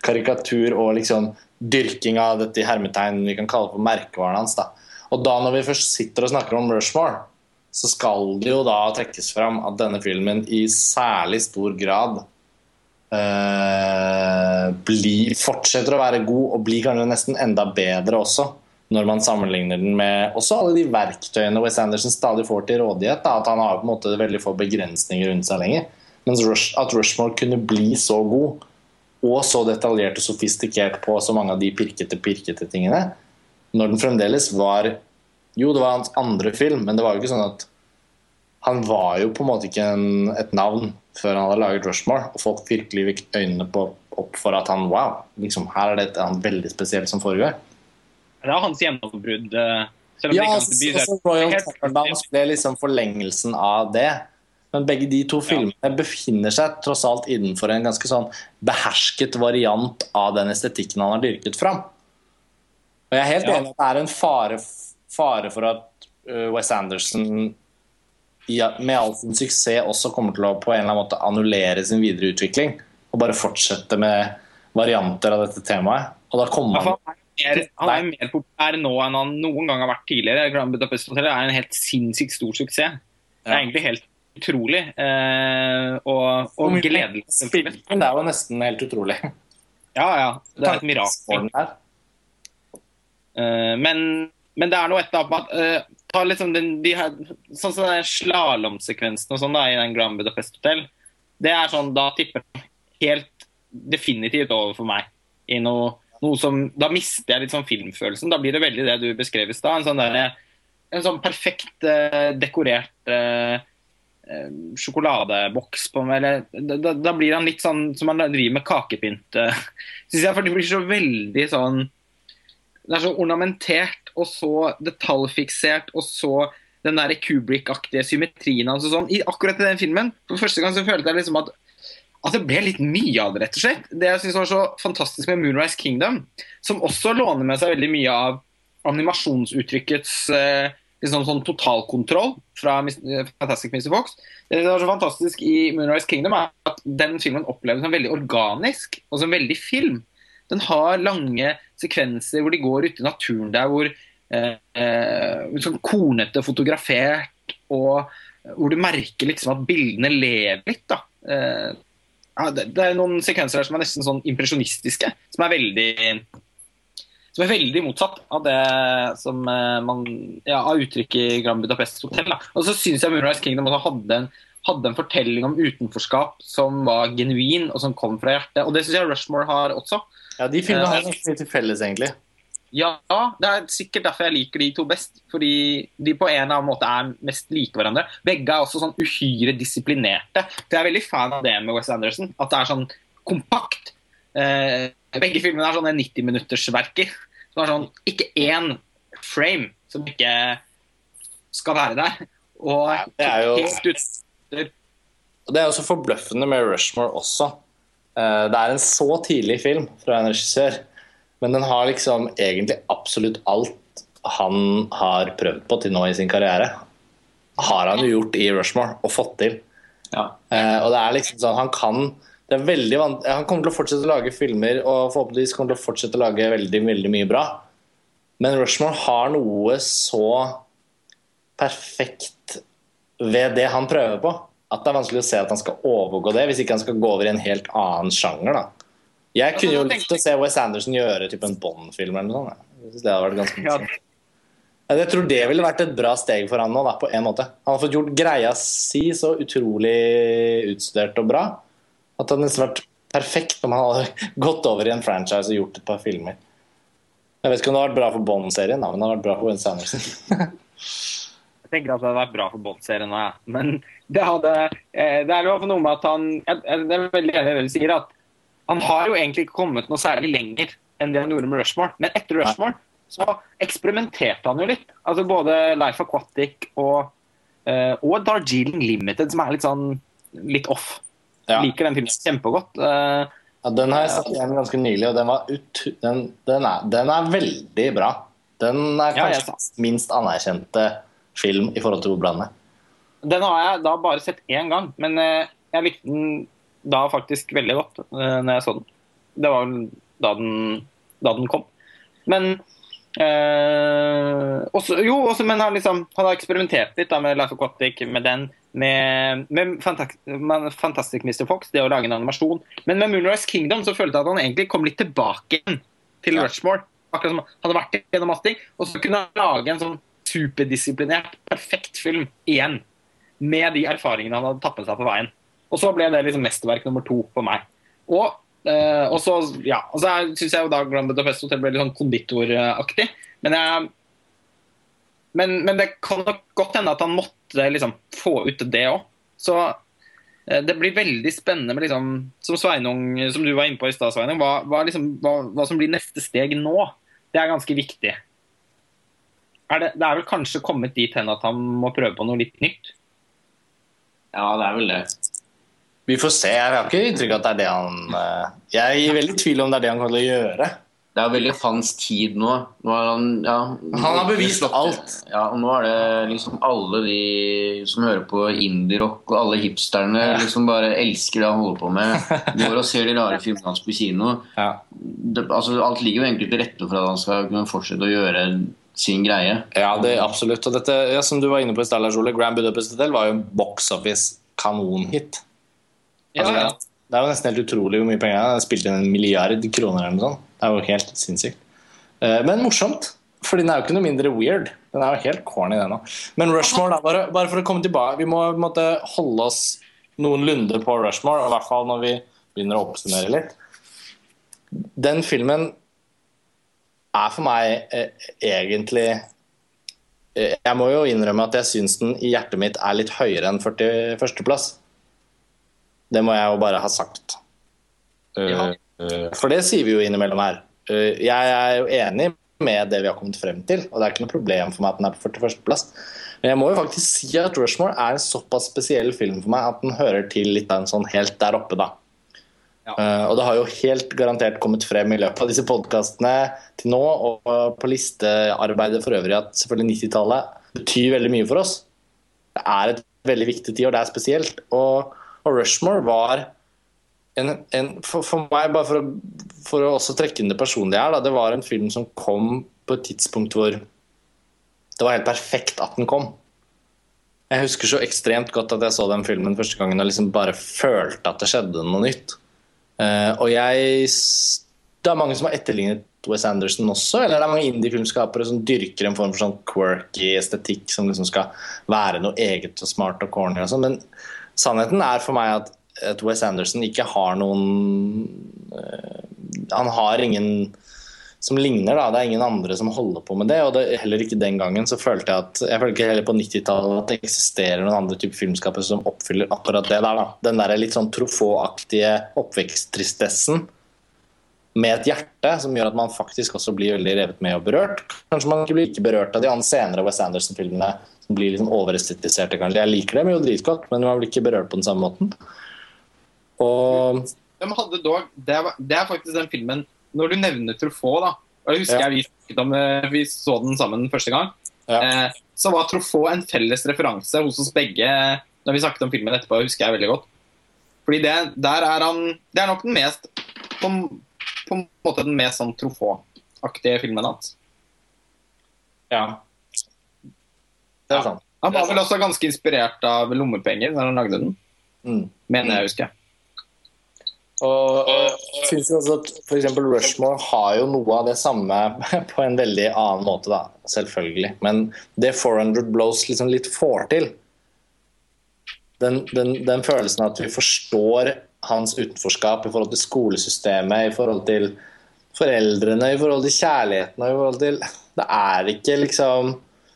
karikatur og liksom dyrking av dette i hermetegn vi kan kalle for merkevaren hans. da. Og da når vi først sitter og snakker om Rushmore, så skal det jo da trekkes fram at denne filmen i særlig stor grad eh, blir, fortsetter å være god og blir kanskje nesten enda bedre også. Når man sammenligner den med også alle de verktøyene Wes Anderson stadig får til rådighet. Da, at han har på en måte veldig få begrensninger rundt seg lenger. Mens Rush, at Rushmore kunne bli så god og så detaljert og sofistikert på så mange av de pirkete, pirkete tingene, når den fremdeles var Jo, det var hans andre film, men det var jo ikke sånn at han var jo på en måte ikke en, et navn før han hadde laget Rushmore, og folk virkelig fikk øynene på, opp for at han wow, liksom, her er det et veldig spesielt som foregår. Det er hans gjennombrudd. eh, Ja, altså, altså, Royal helt- ble liksom forlengelsen av det. Men begge de to filmene befinner seg tross alt innenfor en ganske sånn behersket variant av den estetikken han har dyrket fram. Og jeg er helt Ja. enig at det er en fare, fare for at uh, Wes Anderson med all sin suksess også kommer til å på en eller annen måte annullere sin videre utvikling. Og bare fortsette med varianter av dette temaet. Og da kommer Han er, han er mer populær nå enn han noen gang har vært tidligere. Grand Budapest Hotel er en helt sinnssykt stor suksess. Det er egentlig helt utrolig. Eh, og, og gledelig. selvfølgelig. Er jo nesten helt utrolig. Ja, ja. Det er et mirakel. Eh, men, men det er noe etter at eh, ta liksom den, de her, Sånn som den slalåmsekvensen sånn i den Grand Budapest Hotel. Det er sånn, Da tipper den helt definitivt over for meg. I noe, noe som, Da mister jeg litt sånn filmfølelsen. Da blir det veldig det du beskrev i stad. En sånn der, en sånn perfekt eh, dekorert eh, sjokoladeboks på meg. Eller, da, da- blir han litt sånn som man driver med kakepynt. eh, Synes jeg, for det blir så veldig sånn det er så ornamentert og så detaljfiksert og så den der Kubrick-aktige symmetrien hans og sånn. I akkurat i den filmen, for første gang så følte jeg liksom at, at det ble litt mye av det, rett og slett. Det jeg synes var så fantastisk med Moonrise Kingdom, som også låner med seg veldig mye av animasjonsuttrykkets eh, liksom sånn totalkontroll fra Fantastic Mr. Fox. Det som var så fantastisk i Moonrise Kingdom, er at den filmen oppleves som veldig organisk og som veldig film. Den har lange sekvenser hvor de går ute i naturen der, hvor eh, eh, sånn kornete fotografert, og hvor du merker liksom at bildene lever litt. da. Eh, ja, det, det er noen sekvenser her som er nesten sånn impresjonistiske, som er veldig som er veldig motsatt av det som man ja, av uttrykk i Grand Budapest Hotel. Da. Og så syns jeg Moonrise Kingdom også hadde en, hadde en fortelling om utenforskap som var genuin og som kom fra hjertet. Og det syns jeg Rushmore har også. Ja, De filmene har ganske mye til felles, egentlig. Ja, det er sikkert derfor jeg liker de to best. Fordi de på en eller annen måte er mest like hverandre. Begge er også sånn uhyre disiplinerte. For jeg er veldig fan av det med Wes Anderson. At det er sånn kompakt. Eh, begge filmene er sånne 90-minuttersverker. Som er sånn ikke én frame som ikke skal være der. Og det er jo- Det er jo så forbløffende med Rushmore også. Eh, Det er en så tidlig film fra en regissør, men den har liksom egentlig absolutt alt han har prøvd på til nå i sin karriere. Har han jo gjort i Rushmore og fått til. Ja. Eh, og det er liksom sånn, Han kan det er veldig van Han kommer til å fortsette å lage filmer og forhåpentligvis kommer til å fortsette å lage veldig, veldig mye bra. Men Rushmore har noe så perfekt ved det han prøver på, at det er vanskelig å se at han skal overgå det, hvis ikke han skal gå over i en helt annen sjanger. da. Jeg kunne jo likt å se Wes Anderson gjøre typ en Bond-film eller noe sånt. jeg. Jeg synes det hadde vært ganske Ja. morsomt. Jeg tror det ville vært et bra steg for han nå, da, på en måte. Han har fått gjort greia si så utrolig utstudert og bra at det hadde nesten vært perfekt om han hadde gått over i en franchise og gjort et par filmer. Jeg vet ikke om det har vært bra for Bond-serien, men det har vært bra for Wes Anderson. Jeg tenker at det hadde vært bra for Bond-serien òg, ja. Men det, hadde, eh, det er i hvert fall noe med at han jeg, jeg er veldig enig i det du sier, at han har jo egentlig ikke kommet noe særlig lenger enn det han gjorde med Rushmore. Men etter Rushmore så eksperimenterte han jo litt. Altså Både Life Aquatic og, uh, og Darjeeling Limited, som er litt sånn litt off. Ja. Liker den filmen kjempegodt. Uh, Ja, den har jeg sett igjen ganske nylig, og den, var ut, den, den, er, den er veldig bra. Den er Ja, kanskje minst anerkjente film i forhold til Ordbladet. Den har jeg da bare sett én gang, men eh, jeg likte den da faktisk veldig godt eh, når jeg så den. Det var vel da den, da den kom. Men Uh, også, Jo, også, men han, liksom, han har eksperimentert litt da, med Life Aquatic, med den, med, med Fantastic, med Fantastic Mr. Fox, det å lage en animasjon. Men med Moonrise Kingdom så følte jeg at han egentlig kom litt tilbake til Rushmore. Akkurat som han hadde vært gjennom masse. Og så kunne han lage en sånn superdisiplinert, perfekt film igjen. Med de erfaringene han hadde tatt med seg på veien. Og så ble det liksom mesterverk nummer to for meg. Og, eh, og så ja, og så syns jeg jo da Grand Budapest Hotel ble litt sånn konditoraktig. Men, jeg, men, men det kan nok godt hende at han måtte liksom få ut det òg. Så eh, det blir veldig spennende med liksom, som Sveinung, som du var inne på i stad, Sveinung, hva, hva, liksom, hva, hva som blir neste steg nå. Det er ganske viktig. Er det, det er vel kanskje kommet dit hen at han må prøve på noe litt nytt? Ja, det er vel det. Vi får se. Jeg har ikke inntrykk av at det er det han eh, Jeg er i veldig tvil om det er det han kommer til å gjøre. Det er veldig hans tid nå. nå er han, ja, Han har bevist alt. Ja, og nå er det liksom alle de som hører på indie-rock, og alle hipsterne liksom bare elsker det han holder på med. Går og ser de rare filmene hans på kino. Ja. Det, altså, alt ligger jo egentlig til rette for at han skal kunne fortsette å gjøre sin greie. Ja, det absolutt. Og dette, ja, som du var inne på i stad, Lars Ole, Grand Budapest Hotel var jo en box office kanonhit. Altså, Ja, ja. det- er jo nesten helt utrolig hvor mye penger det er. Spilt inn en milliard kroner eller noe sånt. Det er jo helt sinnssykt. Eh, Men morsomt. Fordi den er jo ikke noe mindre weird. Den er jo helt corny, den òg. Men Rushmore, da, bare, bare for å komme tilbake Vi må måtte, holde oss noenlunde på Rushmore, i hvert fall når vi begynner å oppsummere litt. Den filmen er for meg eh, egentlig eh, Jeg må jo innrømme at jeg syns den i hjertet mitt er litt høyere enn 41.-plass. Det må jeg jo bare ha sagt. Ja. Eh, For det sier vi jo innimellom her. Eh, Jeg er jo enig med det vi har kommet frem til, og det er ikke noe problem for meg at den er på 41.-plass. Men jeg må jo faktisk si at Rushmore er en såpass spesiell film for meg at den hører til litt av en sånn helt der oppe, da. Ja. Eh, og det har jo helt garantert kommet frem i løpet av disse podkastene til nå, og på listearbeidet for øvrig, at selvfølgelig 90-tallet betyr veldig mye for oss. Det er et veldig viktig tid, og det er spesielt. Og, og Rushmore var en, en, for, for meg, bare for å, for å også trekke inn det personlige her, da, det var en film som kom på et tidspunkt hvor det var helt perfekt at den kom. Jeg husker så ekstremt godt at jeg så den filmen første gangen og liksom bare følte at det skjedde noe nytt. Uh, og jeg Det er mange som har etterlignet Wes Anderson også, eller det er mange indie-filmskapere som dyrker en form for sånn quirky estetikk som liksom skal være noe eget og smart og corny og sånn, men sannheten er for meg at, at Wes Anderson ikke har noen eh, Han har ingen som ligner. da, Det er ingen andre som holder på med det. og det, Heller ikke den gangen så følte jeg at jeg følte ikke heller på 90-tallet at det eksisterer noen andre type filmskapere som oppfyller akkurat det der. da. Den der litt sånn Truffaut-aktige oppveksttristessen med et hjerte som gjør at man faktisk også blir veldig revet med og berørt. Kanskje man ikke blir like berørt av de andre senere Wes Anderson-filmene blir liksom overestetiserte. kanskje. Jeg liker dem jo dritgodt, men man blir ikke berørt på den samme måten. Og De hadde dog, det, er, det er faktisk den filmen Når du nevner Truffaut, da og jeg husker Ja. jeg vi, om, eh, vi så den sammen første gang. Ja. Eh, så var Truffaut en felles referanse hos oss begge når vi snakket om filmen etterpå. husker jeg veldig godt. Fordi det, der er han Det er nok den mest På, på en måte den mest sånn Truffaut-aktige filmen hans. ja. Det er sant. Han var vel også ganske inspirert av lommepenger når han lagde den, Mm. mener jeg å huske. Og jeg synes også at for eksempel Rushmore har jo noe av det samme på en veldig annen måte, da. Selvfølgelig. Men det 400 Blows liksom litt får til, den, den, den følelsen at vi forstår hans utenforskap i forhold til skolesystemet, i forhold til foreldrene, i forhold til kjærligheten og i forhold til Det er ikke liksom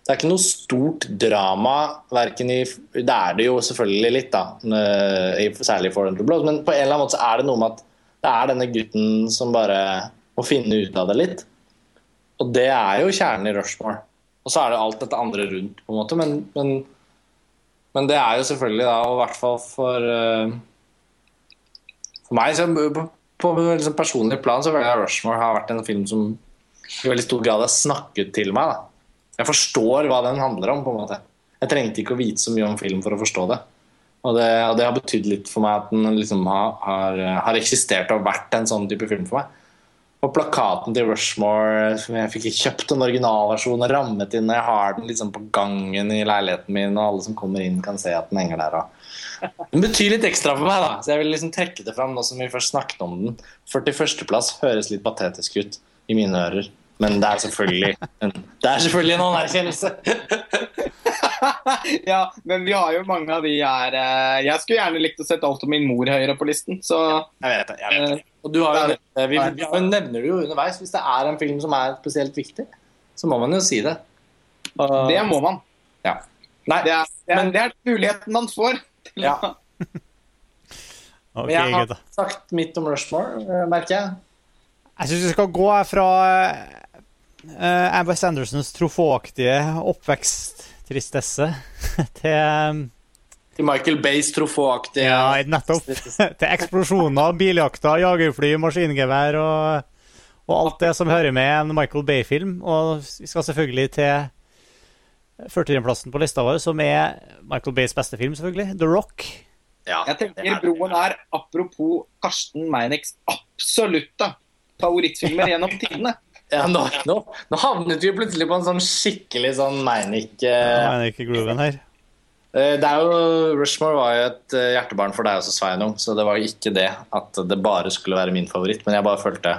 det er ikke noe stort drama, hverken i Det er det jo selvfølgelig litt, da, eh, særlig i 400 Blows, men på en eller annen måte så er det noe med at det er denne gutten som bare må finne ut av det litt. Og det er jo kjernen i Rushmore. Og så er det alt dette andre rundt, på en måte, men, men, men det er jo selvfølgelig da, og i hvert fall for eh, For meg, så på, på liksom personlig plan, så føler jeg Rushmore har vært en film som i veldig stor grad har snakket til meg. da. Jeg forstår hva den handler om. på en måte. Jeg trengte ikke å vite så mye om film for å forstå det. Og det, og det har betydd litt for meg at den liksom har, har, har eksistert og vært en sånn type film for meg. Og plakaten til Rushmore som Jeg fikk kjøpt en originalversjon og rammet inn. og Jeg har den liksom på gangen i leiligheten min, og alle som kommer inn, kan se at den henger der. Og den betyr litt ekstra for meg, da. så jeg vil liksom trekke det fram nå som vi først snakket om den. 41.-plass høres litt patetisk ut i mine ører. Men det er selvfølgelig det er selvfølgelig en anerkjennelse. ja, men vi har jo mange av de her eh, Jeg skulle gjerne likt å sette alt om min mor høyere på listen, så Jeg vet det. jeg vet det. eh, Og du har jo, nevnt det. vi, vi nevner det jo underveis. Hvis det er en film som er spesielt viktig, så må man jo si det. Det må man. ja. Nei, Det er, det er, Men- det er muligheten man får. Ja. okay, men jeg har gutta. sagt mitt om Rushmore, eh, merker jeg. Jeg syns vi skal gå fra uh, Wes Andersons trofåaktige oppveksttristesse til Til Michael Bays trofåaktige Ja, nettopp. til eksplosjoner, biljakter, jagerfly, maskingevær og, og alt det som hører med en Michael Bay-film. Og vi skal selvfølgelig til 40-plassen på lista vår, som er Michael Bays beste film, selvfølgelig. The Rock. Ja, Jeg tenker er- Broen er, apropos Karsten Meinicks absolutte favorittfilmer gjennom tidene. Ja, nå, nå, nå havnet vi plutselig på en sånn skikkelig sånn Jeg eh, her. Eh, Det er jo, Rushmore var jo et eh, hjertebarn for deg også, Sveinung, så det var jo ikke det at det bare skulle være min favoritt. Men jeg bare følte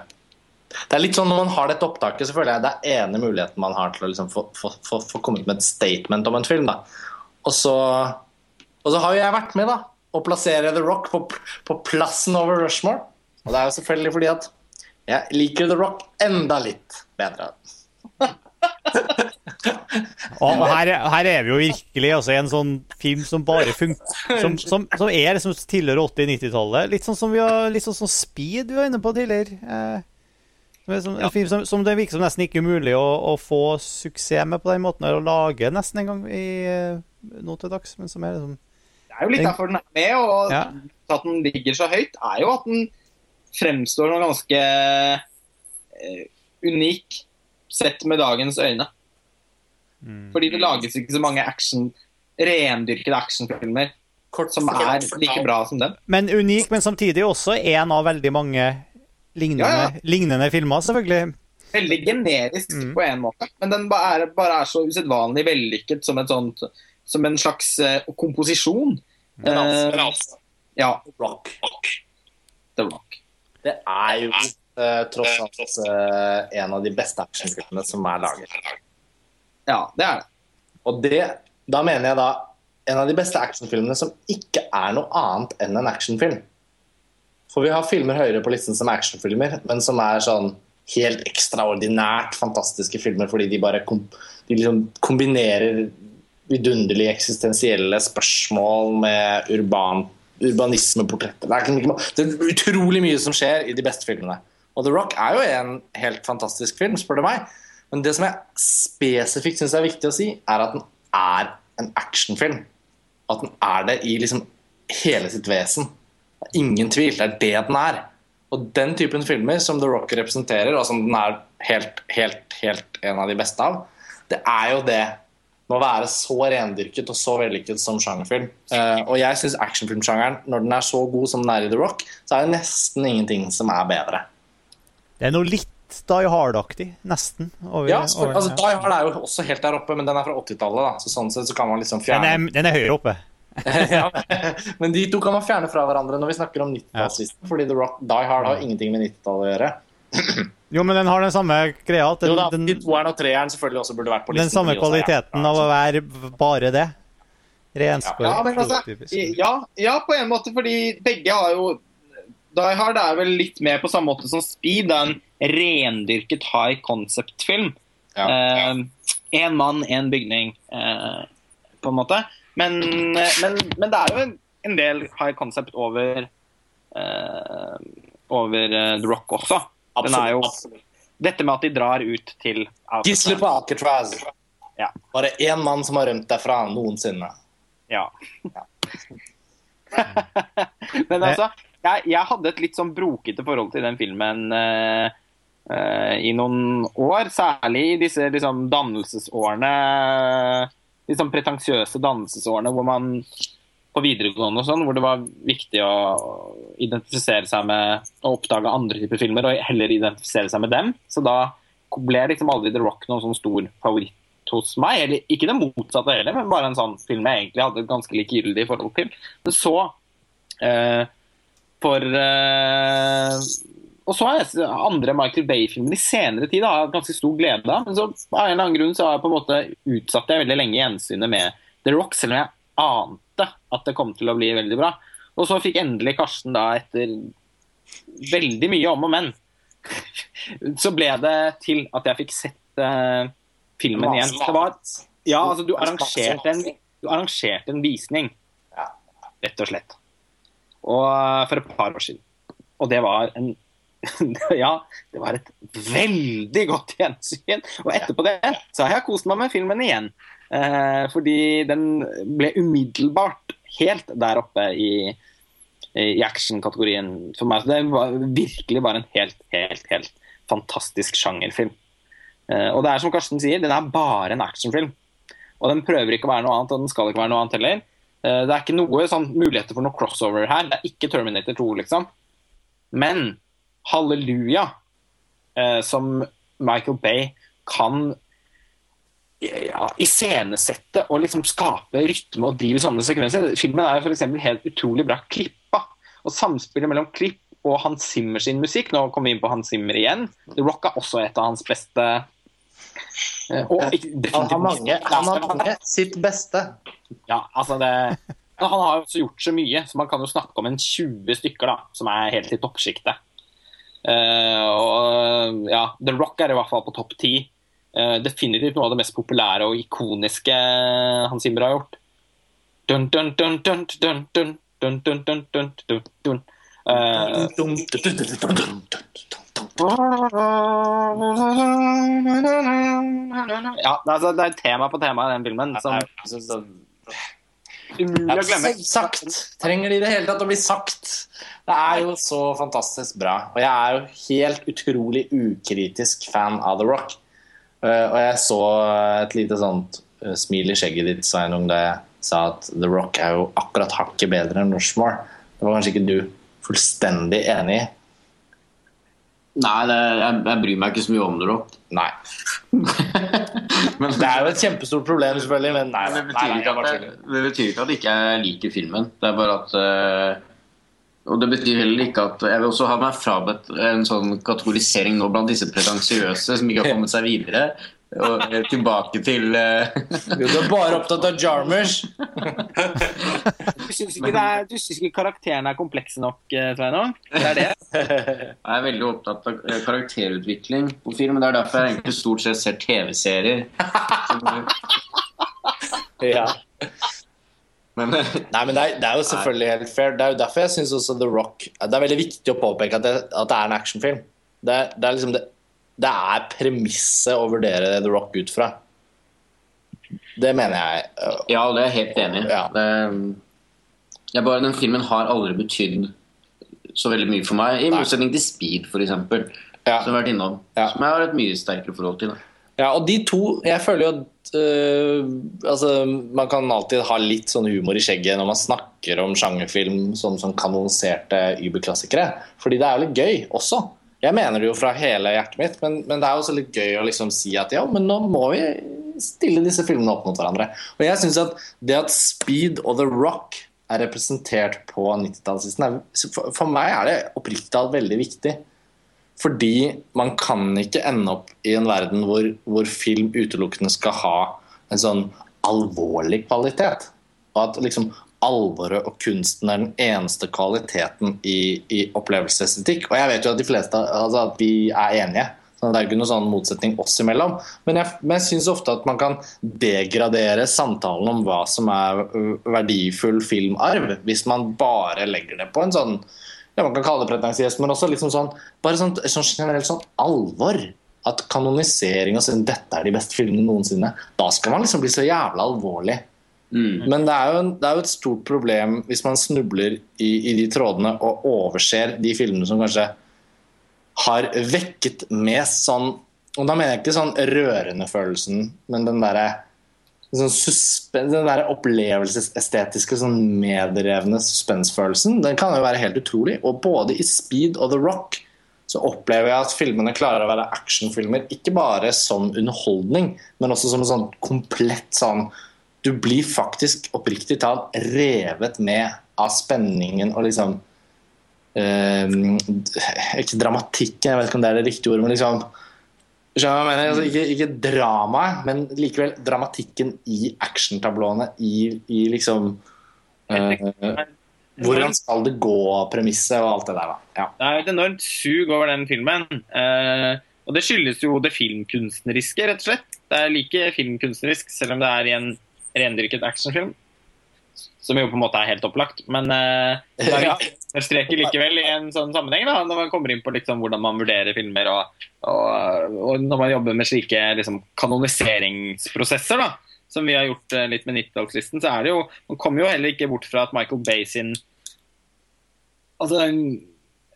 Det er litt sånn Når man har dette opptaket, så føler jeg det er ene muligheten man har til å liksom få, få, få, få kommet med et statement om en film. da. Og så, og så har jo jeg vært med da, å plassere The Rock på, på plassen over Rushmore. Og det er jo selvfølgelig fordi at jeg liker The Rock enda litt bedre. Og her, her er vi jo virkelig altså, i en sånn film som bare funker Som, som, som er liksom tilhører 80-90-tallet. Litt sånn som vi har, litt sånn sånn Speed vi var inne på tidligere. Eh, som som, en film som, som det virker som nesten ikke er mulig å, å få suksess med på den måten. Eller å lage nesten en gang i, eh, nå til dags. Men som er liksom Det er jo litt derfor den er med, og Ja. at den ligger så høyt, er jo at den fremstår som ganske eh, unik sett med dagens øyne. Mm. Fordi det lages ikke så mange action, rendyrkede actionfilmer som er like bra som den. Men unik, men samtidig også en av veldig mange lignende, Ja, ja. lignende filmer, selvfølgelig. Veldig generisk Mm. på en måte, men den bare er, bare er så usedvanlig vellykket som, et sånt, som en slags uh, komposisjon. Men altså, men altså, Ja, Rock. The Rock. Det er jo eh, tross alt eh, en av de beste actionfilmene som er laget. Ja, det er det. Og det, da mener jeg da en av de beste actionfilmene som ikke er noe annet enn en actionfilm. For vi har filmer høyere på listen som er actionfilmer, men som er sånn helt ekstraordinært fantastiske filmer fordi de bare kom, de liksom kombinerer vidunderlige eksistensielle spørsmål med urban, er, liksom det er utrolig mye som skjer i de beste filmene. Og The Rock er jo en helt fantastisk film, spør du meg. Men det som jeg spesifikt syns er viktig å si, er at den er en actionfilm. At den er det i liksom hele sitt vesen. Det er ingen tvil. Det er det den er. Og den typen filmer som The Rock representerer, og som den er helt, helt, helt en av de beste av, det er jo det med å være så rendyrket og så vellykket som sjangerfilm. Uh, og jeg syns actionfilmsjangeren, når den er så god som den er i The Rock, så er det nesten ingenting som er bedre. Det er noe litt Die Hard-aktig, nesten. Over, Ja, over- altså, Die Hard er jo også helt der oppe, men den er fra 80-tallet. Så sånn sett så kan man liksom den, fjerne er, den er høyere oppe. ja, Men de to kan man fjerne fra hverandre når vi snakker om 90-tallslisten. Fordi The Rock, Die Hard har ingenting med 90-tallet å gjøre. Jo, men den har den samme greia. Den, Jo da, den, toeren og treeren selvfølgelig også burde vært på listen. den samme kvaliteten av å være bare det. Renskåret. Ja, men altså, ja, ja, på en måte, fordi begge har jo Die Hard er vel litt mer på samme måte som Speed. Det er en rendyrket high concept-film. Ja. Én mann, én bygning, eh, på en måte. Men, men, men det er jo en, del high concept over eh, over eh, The Rock også. Den er jo Absolutt. dette med at de drar ut til Gisler på Alcatraz. Ja. Bare én mann som har rømt derfra noensinne. Ja. Men altså, jeg, jeg hadde et litt sånn brokete forhold til den filmen uh, uh, i noen år. Særlig i disse liksom, dannelsesårene. Litt sånn pretensiøse dannelsesårene hvor man på videregående og sånn, hvor det var viktig å identifisere seg med å oppdage andre typer filmer, og heller identifisere seg med dem. Så da ble liksom aldri The Rock noen sånn stor favoritt hos meg. Eller ikke det motsatte heller, men bare en sånn film jeg egentlig hadde et ganske likegyldig forhold til. Men så eh, For eh, Og så har jeg andre Michael Bay-filmer i senere tid har jeg hatt ganske stor glede av. Men så av en eller annen grunn så har jeg på en måte utsatt jeg veldig lenge gjensynet med The Rock, selv om jeg ante at det kom til å bli veldig bra. Og så fikk endelig Karsten da etter veldig mye om og men, så ble det til at jeg fikk sett uh, filmen igjen. Det var, ja, altså du arrangerte en, du arrangerte en visning, rett og slett. Og eh, for et par år siden. Og det var en Ja, det var et veldig godt gjensyn. Og etterpå det så har jeg kost meg med filmen igjen. Eh, fordi den ble umiddelbart helt der oppe i, i action-kategorien for meg. Så det var virkelig bare en helt, helt, helt fantastisk sjangerfilm. Eh, og det er som Karsten sier, den er bare en actionfilm. Og den prøver ikke å være noe annet, og den skal ikke være noe annet heller. Eh, det er ikke noe sånn muligheter for noe crossover her. Det er ikke Terminator 2, liksom. Men halleluja, som Michael Bay kan ja, iscenesette og liksom skape rytme og drive sånne sekvenser. Filmen er eksempel helt utrolig bra klippa. Og samspillet mellom klipp og Hans Zimmer sin musikk Nå kommer vi inn på Hans Zimmer igjen. The Rock er også et av hans beste eh, og Han har mange, han har mange sitt beste. Ja, altså det han har også gjort så mye, så man kan jo snakke om en 20 stykker da, som er helt i toppsjiktet. Uh, og ja, The Rock er i hvert fall på topp ti. Eh, definitivt noe av det mest populære og ikoniske Hans Zimmer har gjort. Dun, dun, dun, dun, dun, dun, dun, dun, dun, dun, dun, dun. Eh, ja, altså, det er tema på tema i den filmen. Som, umulig å glemme. Sagt! Trenger det i det hele tatt å bli sagt? Det er jo så fantastisk bra. Og jeg er jo helt utrolig ukritisk fan av The Rock. Eh, og jeg så et lite sånt eh, smil i skjegget ditt, Sveinung, da jeg sa at The Rock er jo akkurat hakket bedre enn Rushmore. Det var kanskje ikke du fullstendig enig i? Nei, det, jeg, jeg bryr meg ikke så mye om The Rock. Nei. Men Det er jo et kjempestort problem, selvfølgelig, men nei. det betyr, nei, ikke at jeg, det betyr ikke at ikke jeg liker filmen. Det er bare at eh, Og det betyr heller ikke at Jeg vil også ha meg frabedt en sånn kategorisering nå blant disse pretensiøse som ikke har kommet seg videre. Og eh, tilbake til eh, Du er bare opptatt av Jarmers. Du syns ikke, det er- du syns ikke karakterene er komplekse nok, eh, Sveinung? Det er det? Jeg er veldig opptatt av eh, karakterutvikling på film. Det er derfor jeg egentlig stort sett ser TV-serier. Ja. Men eh, Nei, men det er, det er jo selvfølgelig helt fair. Det er jo derfor jeg syns også The Rock Det er veldig viktig å påpeke at det, at det er en actionfilm. Det, det er liksom det, det er premisset å vurdere The Rock ut fra. Det mener jeg. øh, Ja, det er jeg helt enig i. Ja. Det- jeg bare, Den filmen har aldri betydd så veldig mye for meg, i motsetning til Speed, f.eks. Ja. Som vi har vært innom. Ja. Som jeg har et mye sterkere forhold til. Da. Ja, og de to Jeg føler jo at øh, altså, Man kan alltid ha litt sånn humor i skjegget når man snakker om sjangerfilm som, som kanoniserte überklassikere. Fordi det er jo litt gøy også. Jeg mener det jo fra hele hjertet mitt, men, men det er jo også litt gøy å liksom si at ja, men nå må vi stille disse filmene opp mot hverandre. Og jeg synes at det at Speed og The Rock er representert på 90-tallslisten, er- for, for meg er det oppriktig talt veldig viktig. Fordi man kan ikke ende opp i en verden hvor, hvor film utelukkende skal ha en sånn alvorlig kvalitet. Og at liksom alvoret og kunsten er den eneste kvaliteten i, i opplevelsesestetikk. Og jeg vet jo at de fleste altså at vi er enige. Det er jo ikke noen sånn motsetning oss imellom. Men jeg, men jeg syns ofte at man kan degradere samtalen om hva som er verdifull filmarv, hvis man bare legger det på en sånn ja, man kan kalle det pretensiøst, men også liksom sånn, bare sånn, sånn generelt sånn alvor. At kanonisering og sånn, dette er de beste filmene noensinne. Da skal man liksom bli så jævla alvorlig. Mm. Men det er, en- det er jo et stort problem hvis man snubler i, i de trådene og overser de filmene som kanskje har vekket mest sånn Og da mener jeg ikke sånn rørende følelsen, men den derre sånn suspen- den der opplevelsesestetiske, sånn medrevne suspensfølelsen, den kan jo være helt utrolig. Og både i Speed og The Rock så opplever jeg at filmene klarer å være actionfilmer, ikke bare som underholdning, men også som en sånn komplett sånn Du blir faktisk oppriktig talt revet med av spenningen og liksom eh, Ikke dramatikken, jeg vet ikke om det er det riktige ordet, men liksom Skjønner hva jeg mener? Altså, ikke, ikke dramaet, men likevel dramatikken i actiontablåene. I, i liksom uh, Hvordan skal det gå-premisset og alt det der. da. Ja. Det er et enormt sug over den filmen. Uh, og det skyldes jo det filmkunstneriske, rett og slett. Det er like filmkunstnerisk, selv om det er i en rendyrket actionfilm. Som jo på en måte er helt opplagt. Men uh, det er Ja. understreker likevel i en sånn sammenheng, da, når man kommer inn på liksom, hvordan man vurderer filmer, og, og, og når man jobber med slike liksom, kanoniseringsprosesser. da, som vi har gjort uh, litt med 90-tallslisten, så er det jo Man kommer jo heller ikke bort fra at Michael Bay sin Altså den,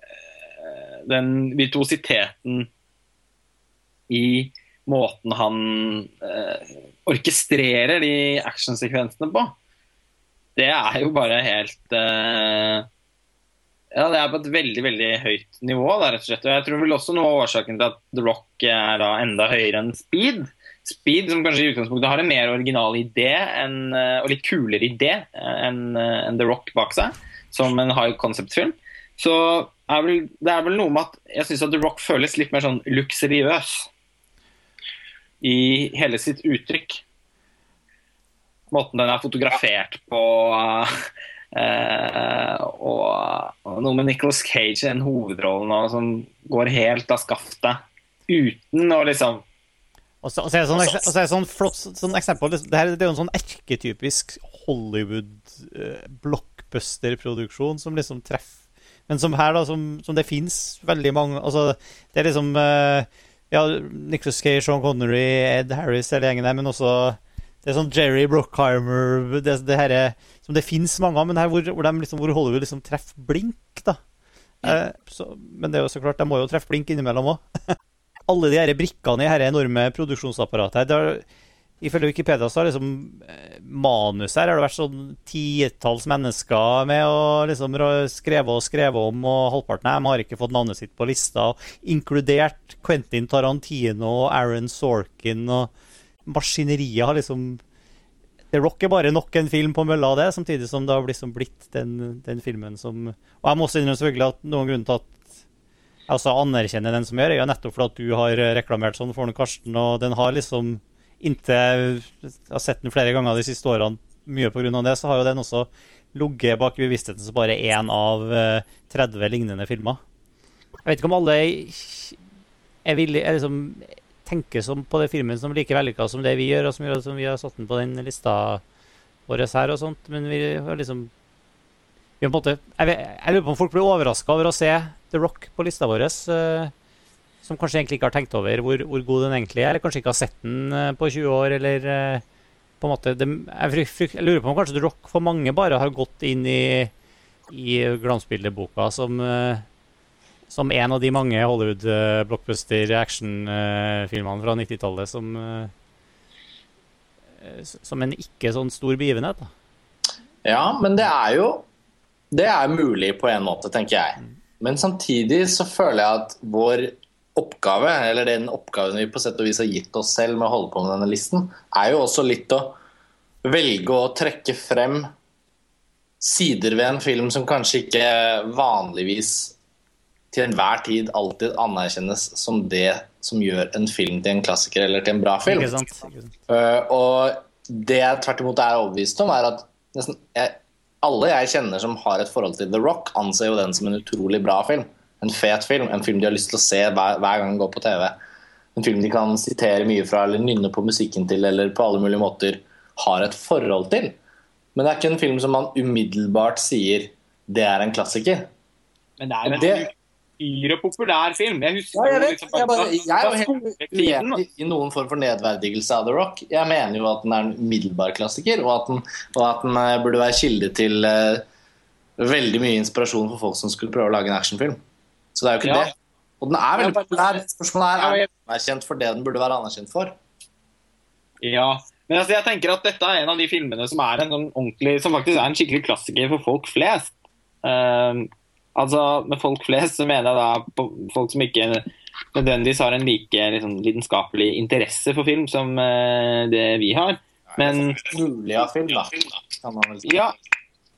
eh, den virtuositeten i måten han uh, orkestrerer de actionsekvensene på, det er jo bare helt uh, Ja, det er på et veldig veldig høyt nivå, da, rett og slett. Og jeg tror vel også noe av årsaken til at The Rock er da enda høyere enn Speed. Speed, som kanskje i utgangspunktet har en mer original idé en, eh, og litt kulere idé enn eh, enn The Rock bak seg, som en high concept-film. Så er vel, det er vel noe med at jeg syns The Rock føles litt mer sånn luksuriøs i hele sitt uttrykk. Måten den er fotografert på, eh, og, og noe med Nicholas Cage i den hovedrollen nå, som går helt av skaftet. Uten å liksom Og så, og så er det sånn, så sånn flott sånn eksempel det, her, det er jo en sånn erketypisk Hollywood eh, som liksom treffer Men som her, da, som, som det fins veldig mange Altså, det er liksom eh, Ja, Nicholas Cage, Sean Connery, Ed Harris, hele gjengen der, men også Det er sånn Jerry Brockheimer Det, det her er, som det fins mange av, men her hvor, hvor, liksom, hvor Hollywood liksom treffer blink. da. Eh, så, men det er jo så klart, de må jo treffe blink innimellom òg. Alle de her brikkene i dette enorme produksjonsapparatet her, har, Ifølge Wikipedia så har liksom manuset manus her har det vært sånn titalls mennesker med og liksom skrevet og skrevet om, og halvparten av dem har ikke fått navnet sitt på lista, inkludert Quentin Tarantino og Aaron Sorkin og maskineriet har liksom The Rock er bare nok en film på mølla av det, samtidig som det har liksom blitt den, den filmen som Og jeg må også innrømme selvfølgelig at noen grunn til at jeg også anerkjenner den som gjør, er nettopp fordi at du har reklamert sånn for den, Karsten, og den har liksom Inntil jeg har sett den flere ganger de siste årene, mye pga. det, så har jo den også ligget bak bevisstheten som bare én av eh, 30 lignende filmer. Jeg vet ikke om alle er villige er liksom, tenker som på den filmen som like vellykka som det vi gjør, og som at vi har satt den på den lista vår her og sånt, men vi har liksom vi har på en måte, jeg, jeg lurer på om folk blir overraska over å se The Rock på lista vår, Uh, som kanskje egentlig ikke har tenkt over hvor, hvor god den egentlig er, eller kanskje ikke har sett den eh, på 20 år, eller uh, på en måte det, jeg, fryk, fryk, jeg lurer på om kanskje The Rock for mange bare har gått inn i, i glansbildeboka som, eh, som en av de mange Hollywood-blockbuster-actionfilmene fra 90-tallet som eh, som en ikke sånn stor begivenhet. da. Ja, men det er jo Det er mulig på en måte, tenker jeg. Men samtidig så føler jeg at vår oppgave, eller den oppgaven vi på sett og vis har gitt oss selv med å holde på med denne listen, er jo også litt å velge å trekke frem sider ved en film som kanskje ikke vanligvis til enhver tid alltid anerkjennes som det som gjør en film til en klassiker eller til en bra film. Ikke sant? Ikke sant? Uh, og det jeg tvert imot er overbevist om, er at nesten jeg, alle jeg kjenner som har et forhold til The Rock, anser jo den som en utrolig bra film. En fet film. En film de har lyst til å se hver, hver gang den går på TV. En film de kan sitere mye fra eller nynne på musikken til eller på alle mulige måter har et forhold til. Men det er ikke en film som man umiddelbart sier det er en klassiker. Men det er jo en Det, dyr og populær film. Jeg husker Ja, jeg vet. liksom Jeg, bare, jeg er jo helt uenig i noen form for nedverdigelse av The Rock. Jeg mener jo at den er en middelbar klassiker, og at den, og at den eh, burde være kilde til uh, veldig mye inspirasjon for folk som skulle prøve å lage en actionfilm. Så det er jo ikke Ja. det. Og den er veldig populær. Spørsmålet er er den anerkjent for det den burde være anerkjent for. Ja, men altså, jeg tenker at dette er en av de filmene som er en sånn ordentlig, som faktisk er en skikkelig klassiker for folk flest. Ehm, altså, Med folk flest så mener jeg da folk som ikke nødvendigvis har en like liksom, lidenskapelig interesse for film som uh, det vi har. Men Mulig av film, da. Kan man vel si. ja,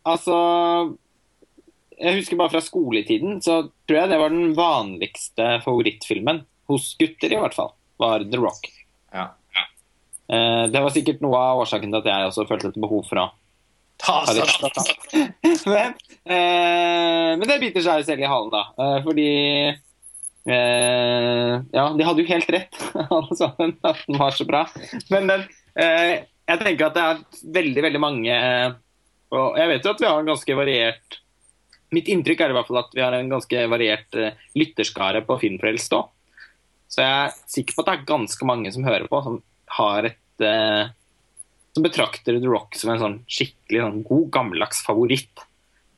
altså Jeg husker bare fra skoletiden, så tror jeg det var den vanligste favorittfilmen. Hos gutter, i hvert fall. Var The Rock. Ja. Uh, det var sikkert noe av årsaken til at jeg også følte et behov for å Ta, ta. men, eh, men det biter seg selv i halen, da. Eh, fordi eh, Ja, de hadde jo helt rett, alle sammen, at den var så bra. Men den, eh, jeg tenker at det er veldig, veldig mange Og jeg vet jo at vi har en ganske variert Mitt inntrykk er i hvert fall at vi har en ganske variert lytterskare på Filmfrelst òg. Så jeg er sikker på at det er ganske mange som hører på, som har et som betrakter The Rock som en sånn skikkelig sånn god, gammeldags favoritt.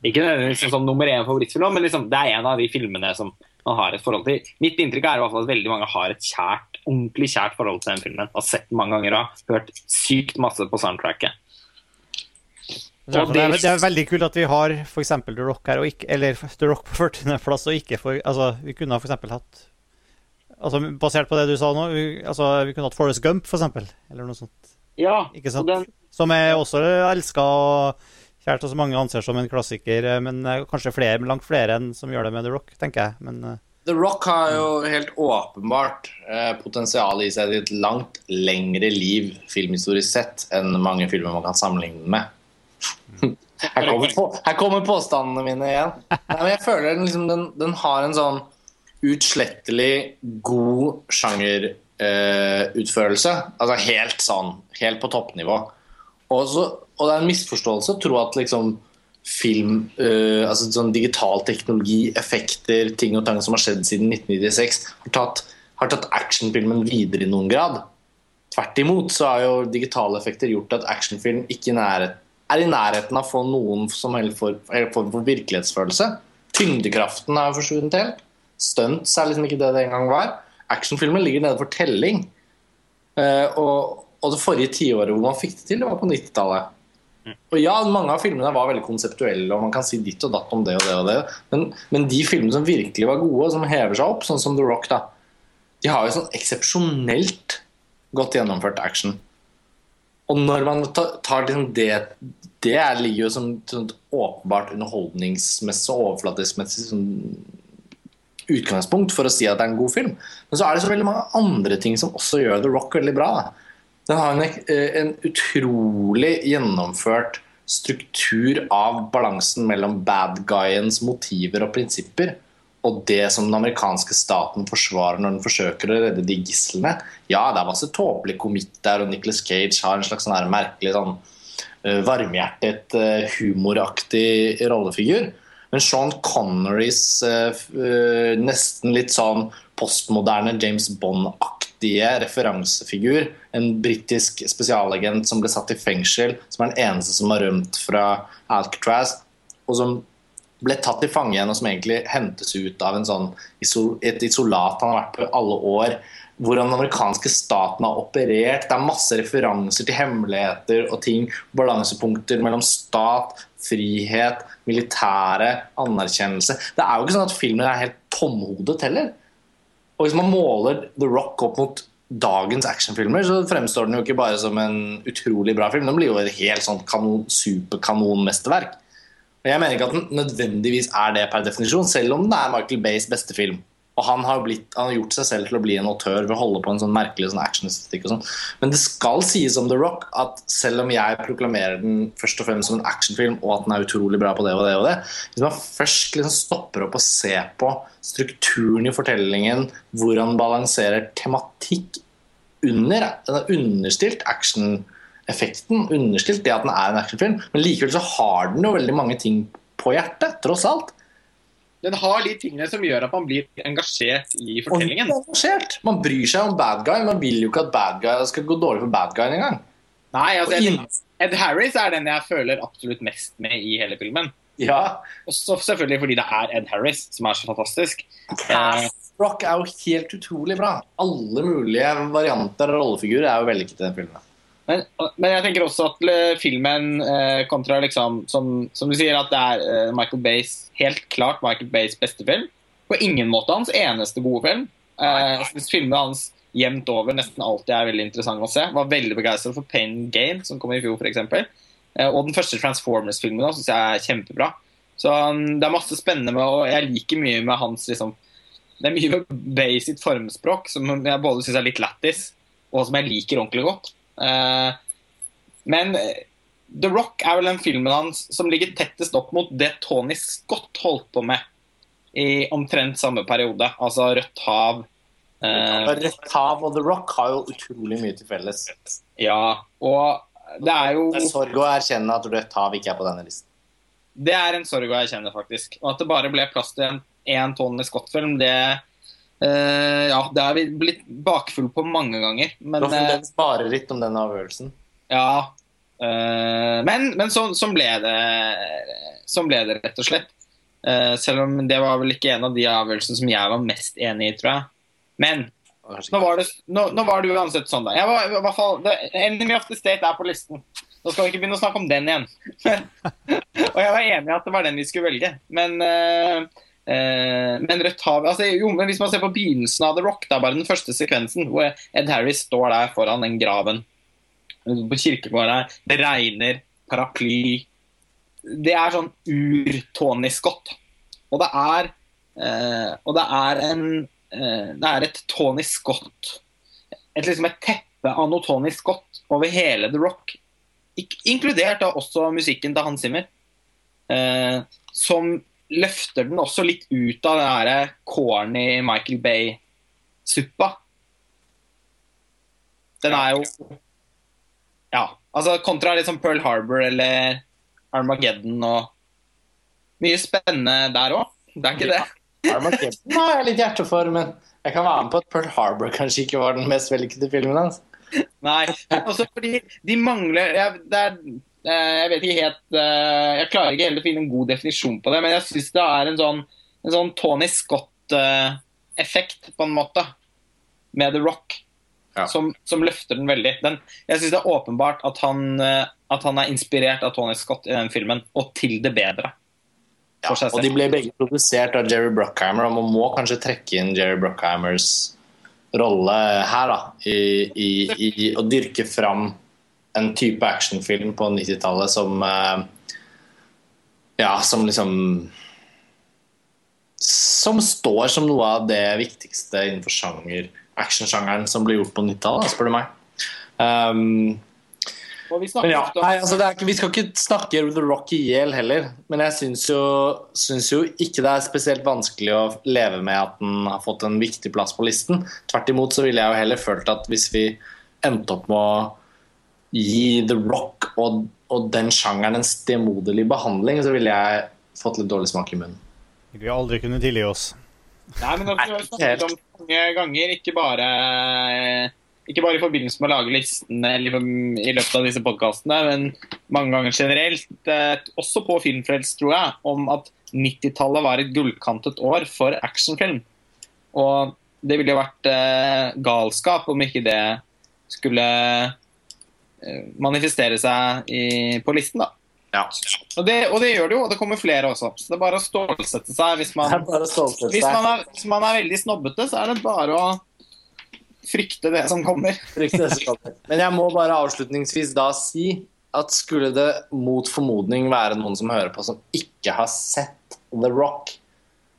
Ikke nødvendigvis som nummer én favorittfilm, men liksom, det er en av de filmene som man har et forhold til. Mitt inntrykk er i hvert fall at veldig mange har et kjært, ordentlig kjært forhold til den filmen. Har sett den mange ganger og hørt sykt masse på soundtracket. Det er, det, er, veldig kult at vi har eksempel The Rock her, ikke, eller The Rock på 40. plass, og ikke for Altså, vi kunne f.eks. hatt Altså, Basert på det du sa nå, vi, altså, vi kunne hatt Forest Gump, eksempel. Eller noe sånt. Ja, Ikke sant? og den, Som jeg også elska og kjært, og som mange anser som en klassiker. eh, Men eh, kanskje flere, langt flere enn som gjør det med The Rock, tenker jeg. Men eh, The Rock har jo helt åpenbart eh, potensial i seg til et langt lengre liv filmhistorisk sett enn mange filmer man kan sammenligne den med. Her kommer, på, her kommer påstandene mine igjen. Nei, men jeg føler den, liksom, den, den har en sånn utslettelig god sjangerutførelse. altså helt sånn, helt på toppnivå. Og, så, og det er en misforståelse å tro at liksom film, uh, altså sånn digital teknologi, effekter, ting og tang som har skjedd siden 1996, har tatt, har tatt actionfilmen videre i noen grad. Tvert imot så har jo digitale effekter gjort at actionfilm ikke nærhet, er i nærheten av å få noen som helst form for virkelighetsfølelse. Tyngdekraften er forsvunnet helt. Stunts er liksom ikke det det en gang var. Actionfilmer ligger nede for telling. Eh, og, og det forrige tiåret hvor man fikk det til, det var på 90-tallet. Og ja, mange av filmene var veldig konseptuelle, og man kan si ditt og datt om det og det og det. Men, men de filmene som virkelig var gode, og som hever seg opp, sånn som The Rock, da, de har jo sånn eksepsjonelt godt gjennomført action. Og når man tar, liksom det Det er- ligger jo som sånn åpenbart underholdningsmessig og overflatiskmessig sånn utgangspunkt for å si at det er en god film. Men så er det så veldig mange andre ting som også gjør The Rock veldig bra. Den har en, eh, en utrolig gjennomført struktur av balansen mellom bad guyens motiver og prinsipper og det som den amerikanske staten forsvarer når den forsøker å redde de gislene. Ja, det er masse tåpelig komikk der, og Nicholas Cage har en slags sånn merkelig sånn eh, varmhjertet, eh, humoraktig rollefigur. Men Sean Connerys uh, nesten litt sånn postmoderne James Bond-aktige referansefigur, en britisk spesialagent som ble satt i fengsel, som er den eneste som har rømt fra Alcatraz, og som ble tatt til fange igjen, og som egentlig hentes ut av sånn iso- et isolat han har vært på i alle år. Hvordan den amerikanske staten har operert. Det er masse referanser til hemmeligheter og ting. Balansepunkter mellom stat, frihet, militære, anerkjennelse. Det er jo ikke sånn at filmen er helt tomhodet heller. Og hvis man måler The Rock opp mot dagens actionfilmer, så fremstår den jo ikke bare som en utrolig bra film. Den blir jo et helt sånn kanon, superkanonmesterverk. Og jeg mener ikke at den nødvendigvis er det per definisjon, selv om den er Michael Bays beste film. Og han har, blitt, han har gjort seg selv til å bli en autør ved å holde på en sånn merkelig sånn actionestetikk. og sånn. Men det skal sies om The Rock at selv om jeg proklamerer den først og fremst som en actionfilm, og at den er utrolig bra på det og det og det, hvis man først liksom stopper opp og ser på strukturen i fortellingen, hvor han balanserer tematikk under, den er understilt actioneffekten, understilt det at den er en actionfilm, men likevel så har den jo veldig mange ting på hjertet, tross alt. Den har de tingene som gjør at man blir engasjert i fortellingen. er engasjert. Man bryr seg om bad guy, man vil jo ikke at bad guy skal gå dårlig for bad guy engang. Nei, altså, Ed, Ed Harris er den jeg føler absolutt mest med i hele filmen. Ja, Også selvfølgelig fordi det er Ed Harris som er så fantastisk. Cast Rock er jo helt utrolig bra. Alle mulige varianter av rollefigurer er jo vellykket i den filmen. Men, men jeg tenker også at eh, filmen eh, kontra liksom som, som du sier, at det er eh, Michael Bays helt klart Michael Bays beste film. På ingen måte hans eneste gode film. Eh, synes filmene hans jevnt over nesten alltid er veldig interessante å se. Var veldig begeistret for Pain Gain, som kom i fjor, f.eks. Eh, og den første Transformers-filmen syns jeg er kjempebra. Så um, det er masse spennende med Og jeg liker mye med hans liksom Det er mye med Bay sitt formspråk som jeg både syns er litt lættis, og som jeg liker ordentlig godt. Eh, men The Rock er vel den filmen hans som ligger tettest opp mot det Tony Scott holdt på med i omtrent samme periode. Altså Rødt hav. eh, Rødt hav og The Rock har jo utrolig mye til felles. ja, og det er jo Det er sorg å erkjenne at Rødt hav ikke er på denne listen. Det er en sorg å erkjenne, faktisk. Og at det bare ble plass til en, en Tony Scott-film, det Ja, det har vi blitt bakfull på mange ganger. Men du har eh, fremdeles spareritt om den avgjørelsen. Ja. eh, men men så, sånn, ble det, sånn ble det, rett og slett. Eh, selv om det var vel ikke en av de avgjørelsene som jeg var mest enig i, tror jeg. Men nå var det, nå, nå var det uansett sånn, da. Jeg var, i hvert fall, det, Enemy of the State er på listen. Nå skal vi ikke begynne å snakke om den igjen. og jeg var enig i at det var den vi skulle velge. Men, eh, eh, men Rødt har altså, jo, men Hvis man ser på begynnelsen av The Rock, det er bare den første sekvensen, hvor Ed Harris står der foran den graven på kirkegården. Det regner, paraply. Det er sånn ur-Tony Scott. Og det er, eh, og det er en eh, Det er et Tony Scott et, liksom et teppe av noe Tony Scott over hele The Rock. Ik inkludert da også musikken til Hans Zimmer. Eh, som løfter den også litt ut av den der corny Michael Bay-suppa. Den er jo Ja. altså Kontra litt som Pearl Harbor eller Armageddon og Mye spennende der òg. Det er ikke det. Armageddon har jeg litt hjerte for, men jeg kan være med på at Pearl Harbor kanskje ikke var den mest vellykkede filmen hans. Nei. Også fordi de mangler ja, det er, jeg vet ikke helt eh, Jeg klarer ikke helt å finne en god definisjon på det, men jeg syns det er en sånn, en sånn Tony Scott-effekt, på en måte, med The Rock. Ja. Som, som løfter den veldig. Den, jeg syns det er åpenbart at han, eh, at han er inspirert av Tony Scott i den filmen, og til det bedre. Ja, og de ble begge produsert av Jerry Bruckheimer, og man må kanskje trekke inn Jerry Bruckheimers rolle her, da, i, i, i å dyrke fram en type actionfilm på 90-tallet som eh, Ja, som liksom Som står som noe av det viktigste innenfor sjanger, actionsjangeren som ble gjort på 90-tallet, spør du meg. Um, vi men ja, nei, altså det ikke, Vi skal ikke snakke The Rock i hjel heller, men jeg syns jo, syns jo ikke det er spesielt vanskelig å leve med at den har fått en viktig plass på listen. Tvert imot så ville jeg jo heller følt at hvis vi endte opp med å gi The Rock og, og den sjangeren en stemoderlig behandling, så ville jeg fått litt dårlig smak i munnen. Vi vil aldri kunne tilgi oss. Nei, men altså, vi har snakket om det mange ganger, ikke bare, ikke bare i forbindelse med å lage listene eller i løpet av disse podkastene, men mange ganger generelt, eh, også på Filmfrelst, tror jeg, om at 90-tallet var et gullkantet år for actionfilm. Og det ville jo vært eh, galskap om ikke det skulle eh, manifestere seg i, på listen, da. Ja. Og det, og det gjør det jo, og det kommer flere også. Så det er bare å stålsette seg hvis man er stålsette hvis man, er, hvis man er veldig snobbete, så er det bare å frykte det som kommer. Frykte det som kommer. Men jeg må bare avslutningsvis da si at skulle det mot formodning være noen som hører på som ikke har sett The Rock,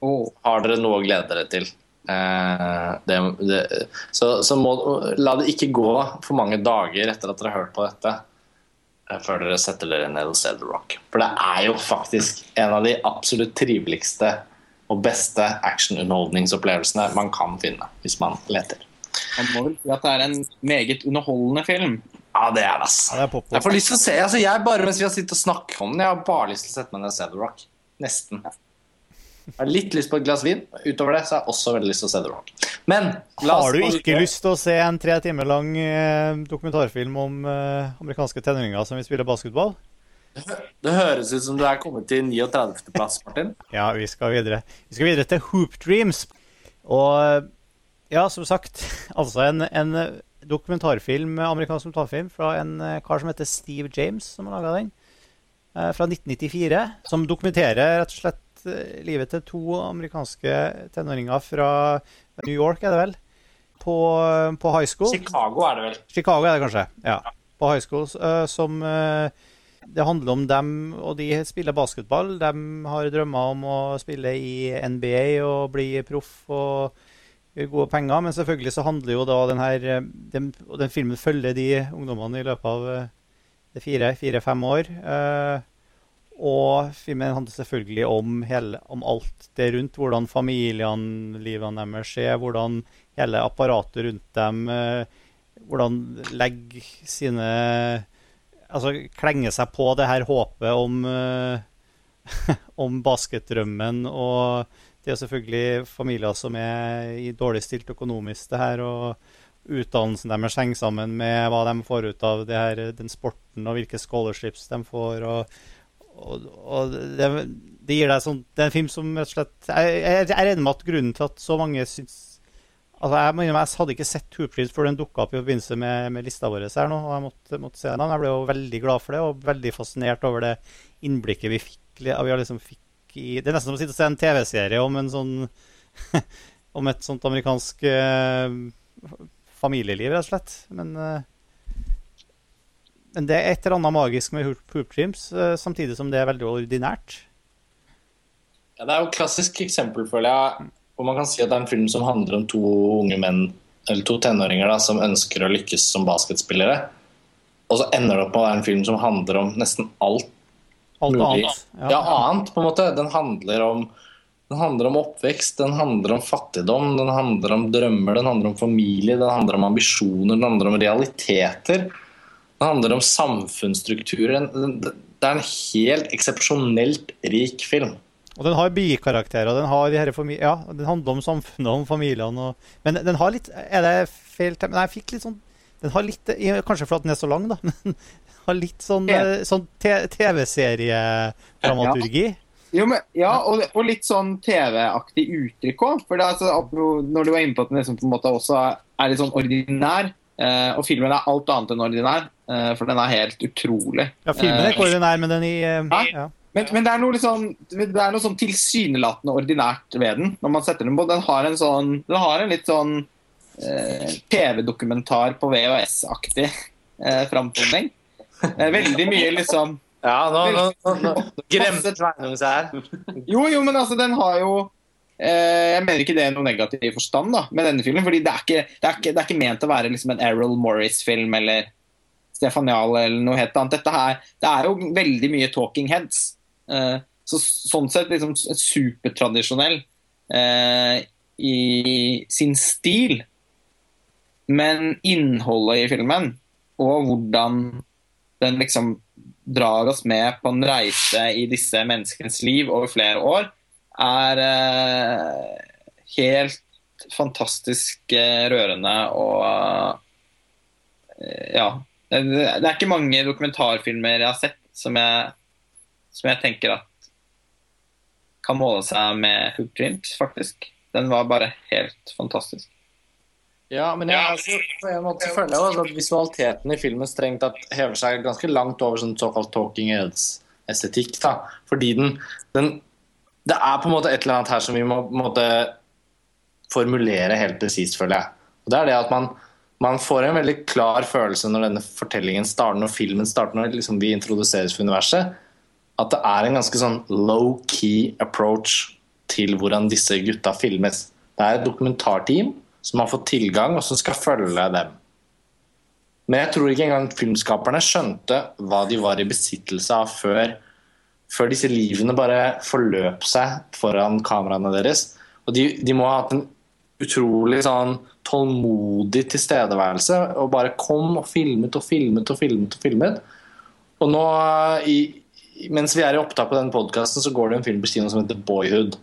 har dere noe å glede dere til. Eh, det, det, så så må, la det ikke gå for mange dager etter at dere har hørt på dette, eh, før dere setter dere ned og ser The Rock. For det er jo faktisk en av de absolutt triveligste og beste actionunderholdningsopplevelsene man kan finne, hvis man leter. Man må vel si at det er en meget underholdende film. Ja, det er det. Ja, det er Jeg får lyst til å se, altså jeg bare Mens vi har sittet og snakket om den, jeg har bare lyst til å sette meg ned og se The Rock. Nesten. Jeg har litt lyst på et glass vin. Utover det så har jeg også veldig lyst til å se The Rock. Men Har du ikke videre. lyst til å se en tre timer lang eh, dokumentarfilm om eh, amerikanske tenåringer som vil spille basketball? Det høres ut som du er kommet til 39. plass, Martin. Ja, vi skal videre. Vi skal videre til Hoop Dreams. Og ja, som sagt, altså en, en dokumentarfilm, amerikansk dokumentarfilm fra en eh, kar som heter Steve James, som har laga den. eh, Fra 1994. Som dokumenterer rett og slett eh, livet til to amerikanske tenåringer fra New York, er det vel? På, på high school. Chicago er det vel. Chicago er det kanskje, ja. På high school. eh, som eh, Det handler om dem, og de spiller basketball. De har drømmer om å spille i NBA og bli proff og gjøre gode penger. Men selvfølgelig så handler jo da den her eh, den, den filmen følger de ungdommene i løpet av eh, fire-fem år. eh, og filmen handler selvfølgelig om, hele, om alt det rundt. Hvordan familiene, livene deres er, hvordan hele apparatet rundt dem eh, Hvordan legge sine Altså klenge seg på det her håpet om, eh, om basketdrømmen. Og det er selvfølgelig familier som er i dårlig stilt økonomisk, det her. Og utdannelsen deres henger sammen med hva de får ut av her, den sporten, og hvilke scholarships de får. og og, og det, det gir deg sånn Det er en film som rett og slett Jeg, jeg, jeg regner med at grunnen til at så mange syns Altså, jeg, jeg hadde ikke sett Hoop før den dukka opp i forbindelse med, med lista vår her nå. og Jeg måtte, måtte se den. Jeg ble jo veldig glad for det, og veldig fascinert over det innblikket vi fikk. Vi liksom fikk i, det er nesten som å sitte og se en TV-serie om en sånn Om et sånt amerikansk eh, familieliv, rett og slett. Men eh, men det er et eller annet magisk med Hoop Dreams, eh, samtidig som det er veldig ordinært. Ja, det er jo et klassisk eksempel, føler jeg, hvor man kan si at det er en film som handler om to unge menn, eller to tenåringer, da, som ønsker å lykkes som basketspillere. Og så ender det opp med å være en film som handler om nesten alt Alt mulig. annet. Ja, annet, på en måte. Den handler om den handler om oppvekst, den handler om fattigdom, den handler om drømmer, den handler om familie, den handler om ambisjoner, den handler om realiteter. Den handler om samfunnsstrukturer. Det er en helt eksepsjonelt rik film. Og den har bikarakterer. Den har de her ja, den handler om samfunnet om familiene. Og, men den har litt Er det feil tema? Nei, jeg fikk litt sånn Den har litt Kanskje fordi den er så lang, da. Men har litt sånn, Ja. eh, sånn TV-seriedramaturgi. Jo, men, ja, og, og litt sånn TV-aktig uttrykk òg. For det er altså, når du var inne på at den liksom på en måte også er litt sånn ordinær, eh, og filmen er alt annet enn ordinær, for den er helt utrolig. Ja, filmen er Eh, ikke ordinær, men den i eh, Ja. ja. Men, men det er noe sånn, det er noe sånn tilsynelatende ordinært ved den. når man setter den på. Den har en sånn, den har en litt sånn eh, TV-dokumentar på VHS-aktig eh, framtoning. Eh, veldig mye liksom Ja, nå, nå, nå, nå gremte Sveinung seg her. Jo, jo, men altså, den har jo eh, Jeg mener ikke det i noen negativ forstand da, med denne filmen. fordi det er ikke, det er ikke, det er ikke ment å være liksom en Errol Morris-film eller Stefan Jahl eller noe helt annet. Dette her, Det er jo veldig mye talking heads. Eh, så Sånn sett liksom supertradisjonell eh, i sin stil. Men innholdet i filmen og hvordan den liksom drar oss med på en reise i disse menneskenes liv over flere år, er eh, helt fantastisk rørende og Ja. Det, er ikke mange dokumentarfilmer jeg har sett som jeg, som jeg tenker at kan måle seg med Hoop Dreams, faktisk. Den var bare helt fantastisk. Ja, men jeg, altså, på en måte føler jeg altså at visualiteten i filmen strengt tatt hever seg ganske langt over sånn såkalt talking heads-estetikk. da. Fordi den, den Det er på en måte et eller annet her som vi må på en måte formulere helt presist, føler jeg. Og det er det at man, man får en veldig klar følelse når denne fortellingen starter, når filmen starter, når liksom vi introduseres for universet, at det er en ganske sånn low-key approach til hvordan disse gutta filmes. Det er et dokumentarteam som har fått tilgang, og som skal følge dem. Men jeg tror ikke engang filmskaperne skjønte hva de var i besittelse av før, før disse livene bare forløp seg foran kameraene deres. Og de, de må ha hatt en utrolig sånn tålmodig tilstedeværelse og bare kom og filmet og filmet og filmet. Og filmet. Og nå, i, mens vi er i opptak på denne podkasten, så går det en film på kino som heter Boyhood.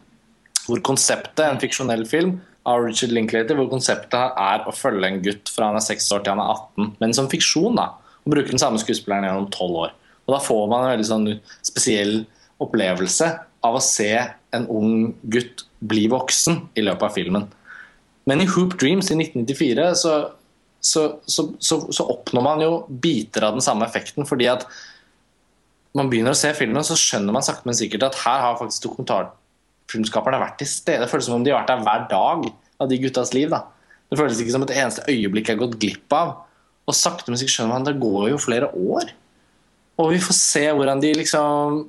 Hvor konseptet, en fiksjonell film av Richard Linklater, hvor konseptet er å følge en gutt fra han er 6 år til han er 18, men som fiksjon. da, Og bruke den samme skuespilleren gjennom 12 år. Og Da får man en veldig sånn spesiell opplevelse av å se en ung gutt bli voksen i løpet av filmen. Men i Hoop Dreams i 1994 så, så, så, så, oppnår man jo biter av den samme effekten, fordi at man begynner å se filmen, så skjønner man sakte, men sikkert at her har faktisk dokumentarfilmskaperne vært til stede. Det føles som om de har vært der hver dag av de guttas liv. da. Det føles ikke som et eneste øyeblikk er gått glipp av. Og sakte, men sikkert skjønner man at det går jo flere år. Og vi får se hvordan de liksom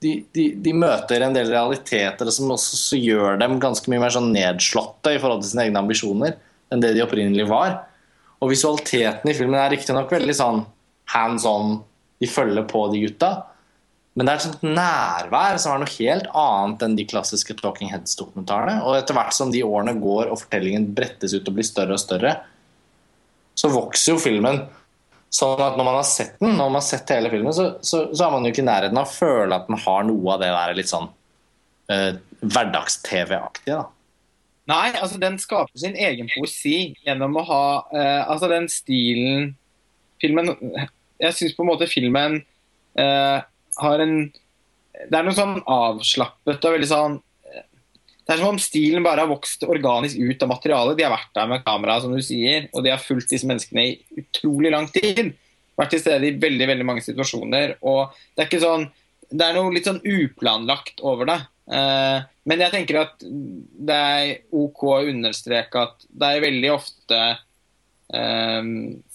de, de, de møter en del realiteter som også så gjør dem ganske mye mer sånn nedslåtte i forhold til sine egne ambisjoner enn det de opprinnelig var. Og visualiteten i filmen er riktignok veldig sånn hands on. De følger på de gutta. Men det er et sånt nærvær som er noe helt annet enn de klassiske Talking Heads-dokumentarene. Og etter hvert som de årene går og fortellingen brettes ut og blir større og større, så vokser jo filmen Sånn at når man har sett den, når man har sett hele filmen, så, så, så er man jo ikke i nærheten av å føle at den har noe av det der litt sånn eh, hverdags-TV-aktige. da. Nei, altså den skaper sin egen poesi gjennom å ha eh, altså den stilen Filmen Jeg syns på en måte filmen eh, har en Det er noe sånn avslappet og veldig sånn Det er som om stilen bare har vokst organisk ut av materialet. De har vært der med kamera, som du sier, og de har fulgt disse menneskene i utrolig lang tid. Vært til stede i veldig veldig mange situasjoner. og Det er sånn det er noe litt sånn uplanlagt over det. Eh, men jeg tenker at det er OK å understreke at det er veldig ofte eh,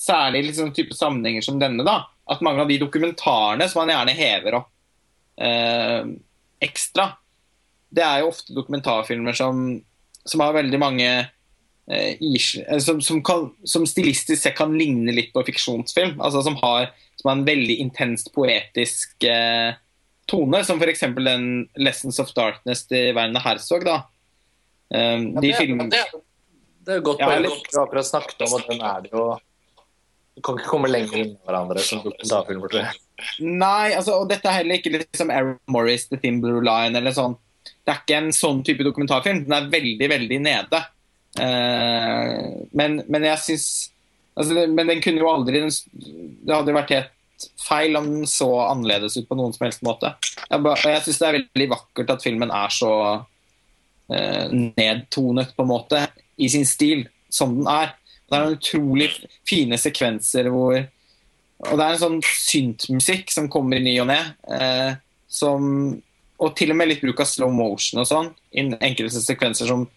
Særlig i liksom type sammenhenger som denne, da, at mange av de dokumentarene som man gjerne hever opp eh, ekstra, det er jo ofte dokumentarfilmer som, som har veldig mange eh, is- eh, som, som, kan, som stilistisk sett kan ligne litt på fiksjonsfilm. altså Som har, som har en veldig intenst poetisk eh, tone, som f.eks. den 'Lessons of Darkness' til Werner Herzog. da. Um, de det, filmene det, det er godt Ja, poeng. Du har akkurat snakket om at den er det jo Du kan ikke komme lenger inn i hverandre som dokumentarfilmer. Nei, altså, og dette er heller ikke liksom Aaron Morris, The Thin Blue Line eller sånn. Det er ikke en sånn type dokumentarfilm. Den er veldig, veldig nede. Uh, men, men jeg syns Altså, men den kunne jo aldri Det hadde jo vært helt feil om den så annerledes ut på noen som helst måte. Jeg, jeg syns det er veldig vakkert at filmen er så uh, nedtonet, på en måte, i sin stil, som den er. Det er noen utrolig fine sekvenser hvor Og det er en sånn syntmusikk som kommer i ny og ne. uh, som Og til og med litt bruk av slow motion og sånn. I enkelte sekvenser som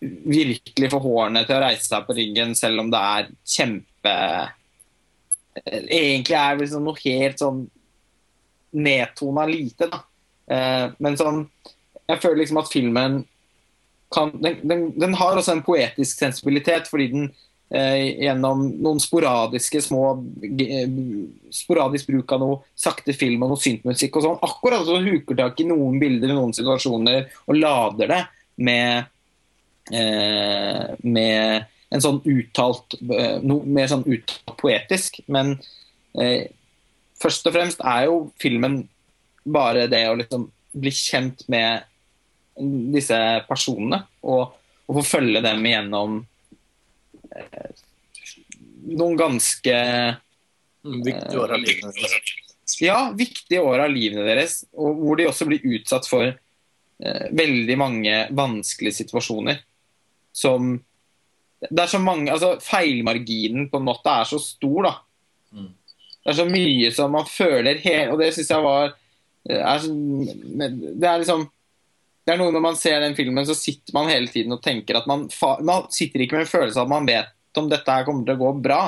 virkelig får hårene til å reise seg på ryggen, selv om det er kjempe Egentlig er det liksom noe helt sånn nedtona lite, da. Eh, men sånn Jeg føler liksom at filmen kan Den, den, den har også en poetisk sensibilitet, fordi den gjennom noen sporadiske små eh, Sporadisk bruk av noe sakte film og noe syntmusikk og sånn, akkurat så huker tak i noen bilder i noen situasjoner og lader det med eh, med en sånn uttalt eh, noe mer sånn uttalt poetisk. Men eh, først og fremst er jo filmen bare det å liksom bli kjent med disse personene og, og få følge dem igjennom eh, noen ganske Viktige år av livet deres. ja, viktige år av livene deres, og hvor de også blir utsatt for eh, veldig mange vanskelige situasjoner. Som Det er så mange Altså, feilmarginen på en måte er så stor, da. Mm. Det er så mye som man føler hele Og det syns jeg var er, Det er liksom det er noe Når man ser den filmen, så sitter man hele tiden og tenker at man, man sitter ikke med en følelse av at man vet om dette her kommer til å gå bra.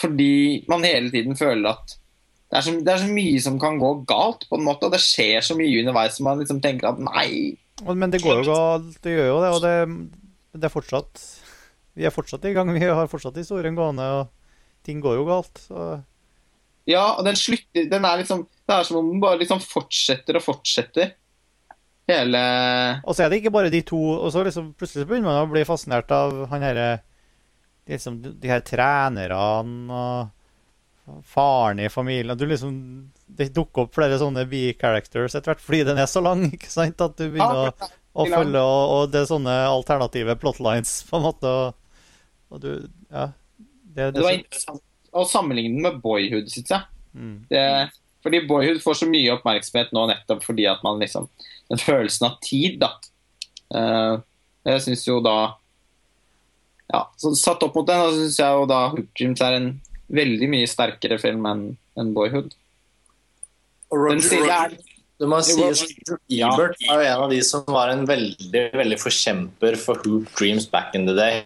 Fordi man hele tiden føler at det er, så, det er så mye som kan gå galt, på en måte, og det skjer så mye underveis som man liksom tenker at nei. Men det går jo galt, det gjør jo det, og det, det er fortsatt Vi er fortsatt i gang, vi har fortsatt historien gående, og ting går jo galt. Så Ja, og den slutter den er liksom, Det er som om den bare liksom fortsetter og fortsetter. Hele Og så er det ikke bare de to, og så liksom plutselig så begynner man å bli fascinert av han herre liksom, De her trenerne og faren i familien. Du liksom, det dukker opp flere sånne B-characters etter hvert fordi den er så lang. ikke sant? At du begynner å, å følge, og, og det er sånne alternative plotlines, på en måte. Og, og du Ja. Det, Det var interessant å sammenligne den med Boyhood, syns jeg. Mm. Det, fordi Boyhood får så mye oppmerksomhet nå nettopp fordi at man liksom Den følelsen av tid, da. Eh, jeg syns jo da Ja, så satt opp mot den, så syns jeg jo da Hoop Dreams er en veldig mye sterkere film enn en Boyhood. Og Roger, Roger, du må si at Ebert er jo en av de som var en veldig veldig forkjemper for Hoop Dreams back in the day.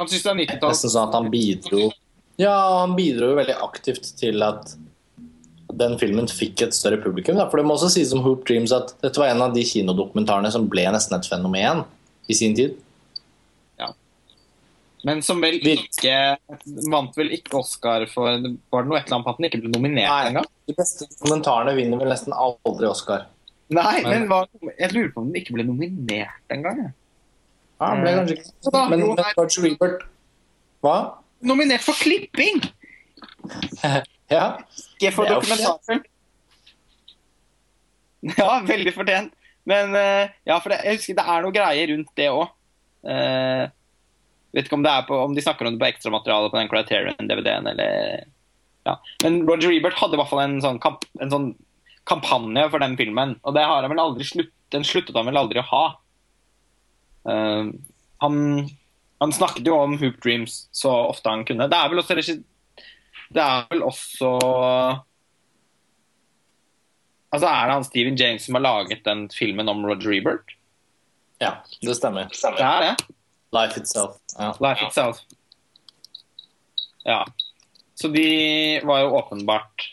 Han syns det er 90-tall. Nesten sånn at han bidro Ja, han bidro jo veldig aktivt til at den filmen fikk et større publikum. Da. For det må også sies om Hoop Dreams at dette var en av de kinodokumentarene som ble nesten et fenomen i sin tid. Ja. Men som vel ikke vant vel ikke Oscar for Var det noe et eller annet på at den ikke ble nominert engang? De beste dokumentarene vinner vel nesten aldri Oscar. Nei, Men- men var, jeg lurer på om den ikke ble nominert engang. Ja, ble kanskje ikke Så da, Men, men George Roger Hva? Nominert for klipping! Ja. Ikke for Det dokumentarfilm. Ja, veldig fortjent. Men eh, ja, for det, jeg husker det er noe greier rundt det òg. vet ikke om, det på, om de snakker om det på ekstramaterialet på den Criterion-DVD-en eller ja. Men Roger Ebert hadde i hvert fall en sånn, kamp, en sånn kampanje for den filmen, og det har han vel aldri slutt, den sluttet han vel aldri å ha. Uh, han, han snakket jo om Hoop Dreams så ofte han kunne. Det er vel også Det er vel også Altså Er det han Steven James som har laget den filmen om Roger Ebert? ja, det stemmer. Det er det. Life Itself. Ja. Life Itself. Ja. Så de var jo åpenbart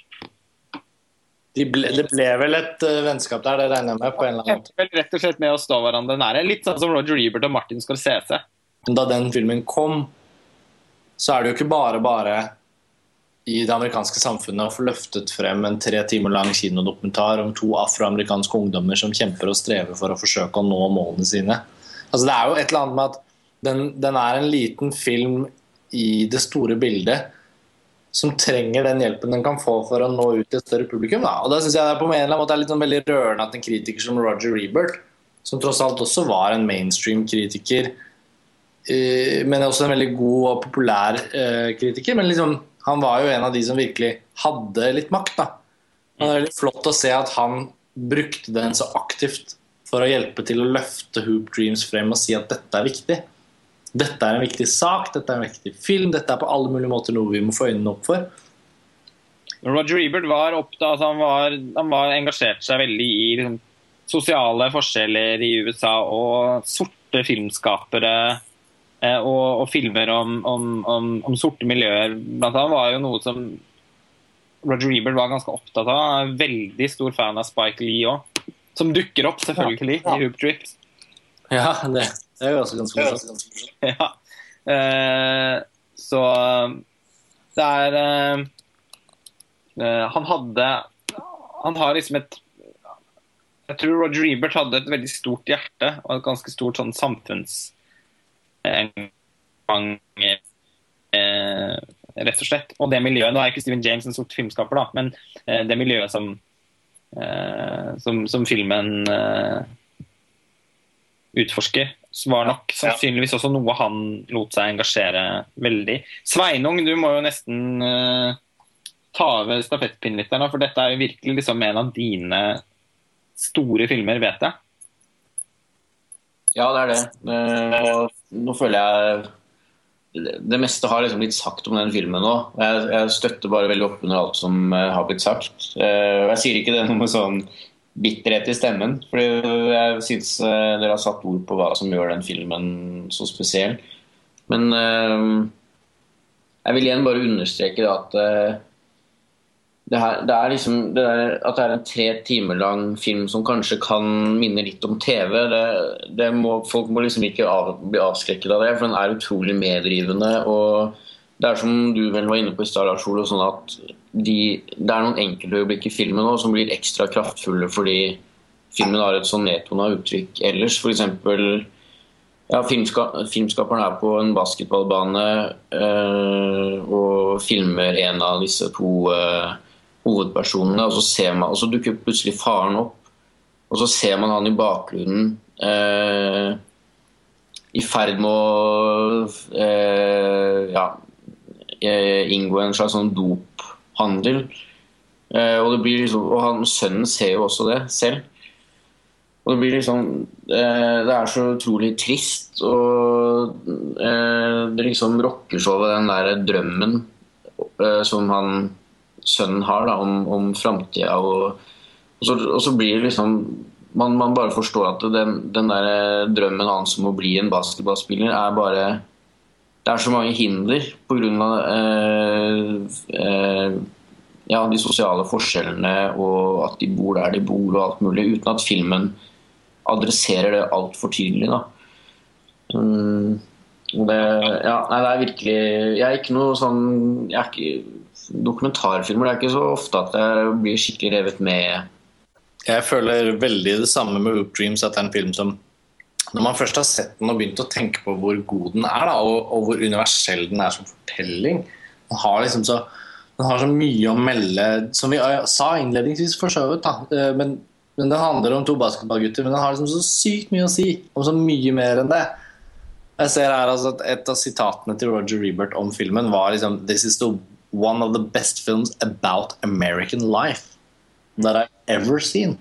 De ble, det ble vel et uh, vennskap der, det regner jeg med. på en eller annen måte. vel rett og slett med å stå hverandre nære. Litt sånn som Roger Ebert og Martin Scorsese. Da den filmen kom, så er det jo ikke bare bare i det amerikanske samfunnet å få løftet frem en tre timer lang kinodokumentar om to afroamerikanske ungdommer som kjemper og strever for å forsøke å nå målene sine. Altså Det er jo et eller annet med at den, den er en liten film i det store bildet som trenger den hjelpen den kan få for å nå ut til et større publikum. Da. Og da synes jeg det er på en eller annen måte litt sånn veldig rørende at en kritiker som Roger Rebert, som tross alt også var en mainstream-kritiker eh, men også en veldig god og populær eh, kritiker. Men liksom, han var jo en av de som virkelig hadde litt makt. da. Det er veldig flott å se at han brukte den så aktivt for å hjelpe til å løfte Hoop Dreams frem og si at dette er viktig. Dette er en viktig sak, dette er en viktig film, dette er på alle mulige måter noe vi må få øynene opp for. Roger Ebert var opptatt, han var, han var engasjerte seg veldig i liksom, sosiale forskjeller i USA og sorte filmskapere og, og, filmer om, om, om, om, sorte miljøer. Blant annet var jo noe som Roger Ebert var ganske opptatt av. Han er veldig stor fan av Spike Lee òg, som dukker opp selvfølgelig ja, ja. i Hoop Trips. Ja, det, det er jo også ganske morsomt. Ja. Eh, så det er eh, Eh, han hadde Han har liksom et Jeg tror Roger Ebert hadde et veldig stort hjerte og et ganske stort sånn samfunnsengasjement. Eh, rett og slett. Og det miljøet Nå er ikke Steven James en sort filmskaper, da, men eh, det miljøet som, eh, som, som filmen utforsker, var nok sannsynligvis også noe han lot seg engasjere veldig. Sveinung, du må jo nesten ta over stafettpinnen litt, for dette er jo virkelig liksom en av dine store filmer, vet jeg. Ja, det er det. Og nå føler jeg Det meste har liksom blitt sagt om den filmen nå. Jeg, jeg støtter bare veldig opp under alt som eh, har blitt sagt. Eh, jeg sier ikke det noe med sånn bitterhet i stemmen, for jeg syns eh, dere har satt ord på hva som gjør den filmen så spesiell. Men jeg vil igjen bare understreke at det, her, det, er liksom det er, At det er en tre timer lang film som kanskje kan minne litt om TV, det, det må, folk må liksom ikke av, bli avskrekket av det, for den er utrolig medrivende. og Det er som du vel var inne på i stad, sånn at de, det er noen enkeltøyeblikk i filmen nå som blir ekstra kraftfulle fordi filmen har et sånn nedtona uttrykk ellers. F.eks. Ja, filmska, filmskaperen er på en basketballbane øh, og filmer en av disse to øh, hovedpersonene, og så, man, og så dukker plutselig faren opp. Og så ser man han i bakgrunnen eh, i ferd med å eh, ja, eh, inngå en slags sånn dophandel. Eh, og, liksom, og han, sønnen ser jo også det selv. Og det blir liksom eh, Det er så utrolig trist, og eh, det liksom rokker så ved den der drømmen som han sønnen har da, om, om framtida. Og, og, og, så blir det liksom man, man bare forstår at den, den der drømmen hans om å bli en basketballspiller er bare Det er så mange hinder pga. Eh, eh, ja, de sosiale forskjellene og at de bor der de bor og alt mulig, uten at filmen adresserer det altfor tydelig. da. Um, det, ja, nei, det er virkelig Jeg er ikke noe sånn Jeg er ikke dokumentarfilmer. Det er ikke så ofte at jeg blir skikkelig revet med. Jeg føler veldig det samme med Hoop Dreams, at det er en film som når man først har sett den og begynt å tenke på hvor god den er, da, og, og, hvor universell den er som fortelling Den har liksom så, den har så mye å melde, som vi sa innledningsvis, for så vidt. da. men, men den handler om to basketballgutter, men den har liksom så sykt mye å si om så mye mer enn det. Jeg ser her altså at Et av sitatene til Roger Rebert om filmen var liksom This is the one of the best films about American life that I've ever seen.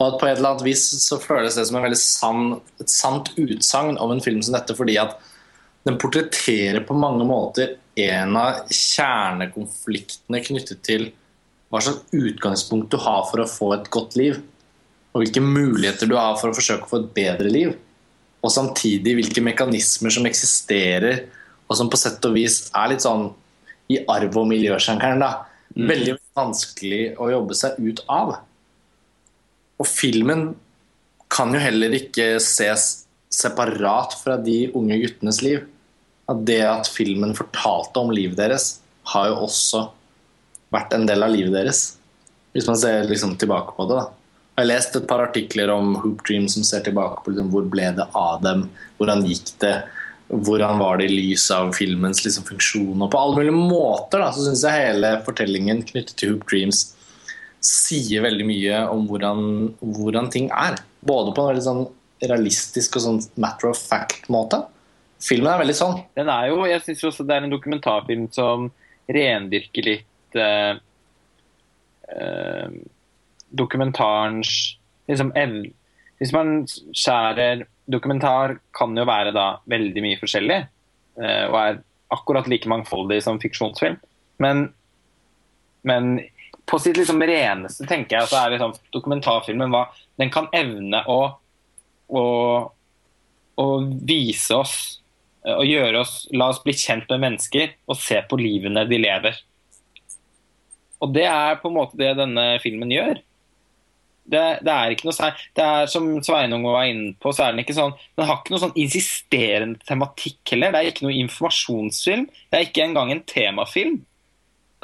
Og at på et eller annet vis så føles det som en veldig sann, et sant utsagn om en film som dette, fordi at den portretterer på mange måter en av kjernekonfliktene knyttet til hva slags utgangspunkt du har for å få et godt liv. Og hvilke muligheter du har for å forsøke å få et bedre liv. Og samtidig hvilke mekanismer som eksisterer, og som på sett og vis er litt sånn i arv- og miljøsjangeren. Mm. Veldig vanskelig å jobbe seg ut av. Og filmen kan jo heller ikke ses separat fra de unge guttenes liv. At det at filmen fortalte om livet deres, har jo også vært en del av livet deres. Hvis man ser liksom tilbake på det. da. Jeg har lest et par artikler om Hoop Dream som ser tilbake på liksom, hvor ble det av dem, hvordan gikk det hvordan var det i lys av filmens liksom, funksjon. Og på alle mulige måter da, så syns jeg hele fortellingen knyttet til Hoop Dreams sier veldig mye om hvordan, hvordan ting er. Både på en veldig sånn realistisk og sånn matter of fact-måte, filmen er veldig sånn. Den er jo, jeg syns også det er en dokumentarfilm som rendyrker litt eh, eh, dokumentarens liksom, evne Hvis man skjærer Dokumentar kan jo være da veldig mye forskjellig, eh, og er akkurat like mangfoldig som fiksjonsfilm. Men, men på sitt liksom reneste tenker jeg så er liksom dokumentarfilmen hva den kan evne å, å, å vise oss og gjøre oss, la oss bli kjent med mennesker og se på livene de lever. Og det er på en måte det denne filmen gjør. Det, det er ikke noe det er Som Sveinung var inne på, så er den ikke sånn Den har ikke noe sånn insisterende tematikk heller. Det er ikke noe informasjonsfilm. Det er ikke engang en temafilm.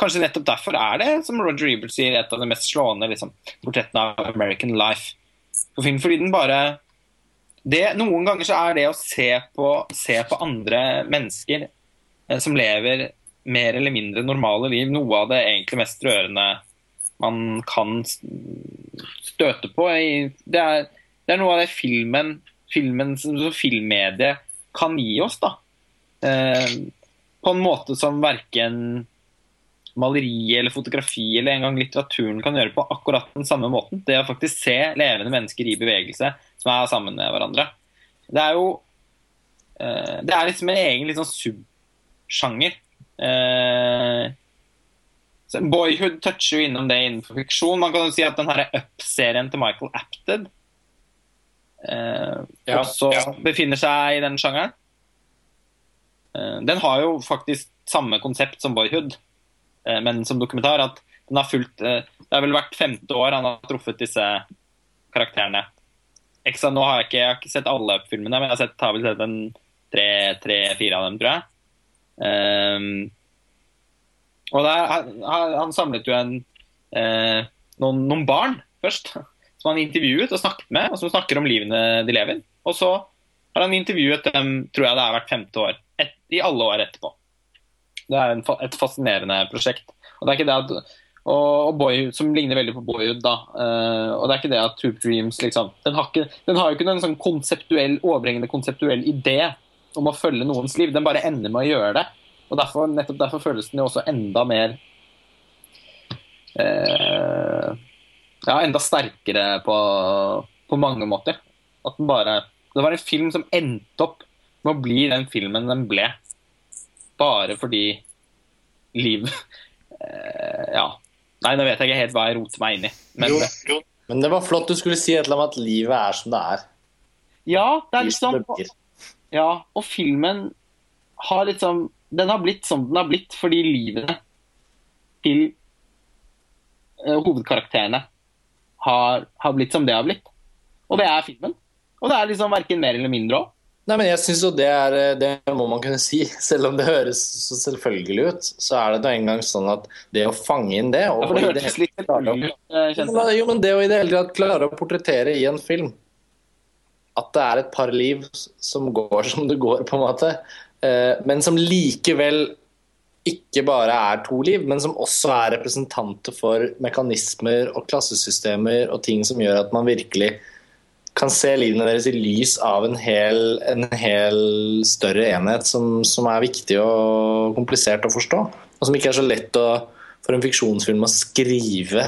Kanskje nettopp derfor er det, som Roger Ebert sier, et av de mest slående liksom, portrettene av American Life. For film, fordi den bare det, Noen ganger så er det å se på, se på andre mennesker eh, som lever mer eller mindre normale liv, noe av det egentlig mest rørende man kan s- støte på. Det, er, det er noe av det filmen, filmen som som filmmedie kan gi oss. da. Eh, på en måte som verken maleri eller fotografi eller engang litteraturen kan gjøre på akkurat den samme måten. Det å faktisk se levende mennesker i bevegelse som er sammen med hverandre. Det er jo eh, Det er liksom en egen sånn subsjanger. Eh, Boyhood toucher jo innom det innenfor fiksjon. Man kan jo si at den her Up-serien til Michael Apted eh, Ja, også ja. befinner seg i den sjangeren. Eh, den har jo faktisk samme konsept som Boyhood, eh, men som dokumentar. at den har fulgt, eh, Det har vel vært femte år han har truffet disse karakterene. Ekstra, nå har jeg, ikke, jeg har ikke sett alle filmene, men jeg har, sett, har vel sett en tre-fire av dem, tror jeg. Ehm, og der, han, samlet jo en, eh, noen, noen barn først, som han intervjuet og snakket med, og som snakker om livene de lever. Og så har han intervjuet dem, tror jeg det har vært femte år, et, i alle år etterpå. Det er en, et fascinerende prosjekt. Og det er ikke det at og, og Boyhood, som ligner veldig på Boyhood. da, Uh, og det er ikke det at Troop Dreams liksom, den har, ikke, den har jo ikke en sånn konseptuell, overhengende konseptuell idé om å følge noens liv. Den bare ender med å gjøre det. Og derfor, nettopp derfor føles den jo også enda mer eh, Ja, enda sterkere på, på mange måter. At den bare Det var en film som endte opp med å bli den filmen den ble. Bare fordi liv eh, Ja. Nei, nå vet jeg ikke helt hva jeg roter meg inn i. Men Jo, Men det var flott du skulle si et eller annet at livet er som det er. ja, det er liksom. Ja, og filmen har liksom Den har blitt som den har blitt fordi livet til uh, hovedkarakterene har, har blitt som det har blitt. Og det er filmen. Og det er liksom verken mer eller mindre òg. Nei, men jeg synes jo det er Det må man kunne si. Selv om det høres så selvfølgelig ut, så er det nå engang sånn at det å fange inn det Ja, og for det hørtes litt selvfølgelig ut. eh, Jo, men- det å i det hele tatt klare å portrettere i en film at det er et par liv som går som det går, på en måte, eh, men som likevel ikke bare er to liv, men som også er representanter for mekanismer og klassesystemer og ting som gjør at man virkelig kan se livene deres i lys av en hel, en hel større enhet som, som er viktig og komplisert å forstå. Og som ikke er så lett å, for en fiksjonsfilm å skrive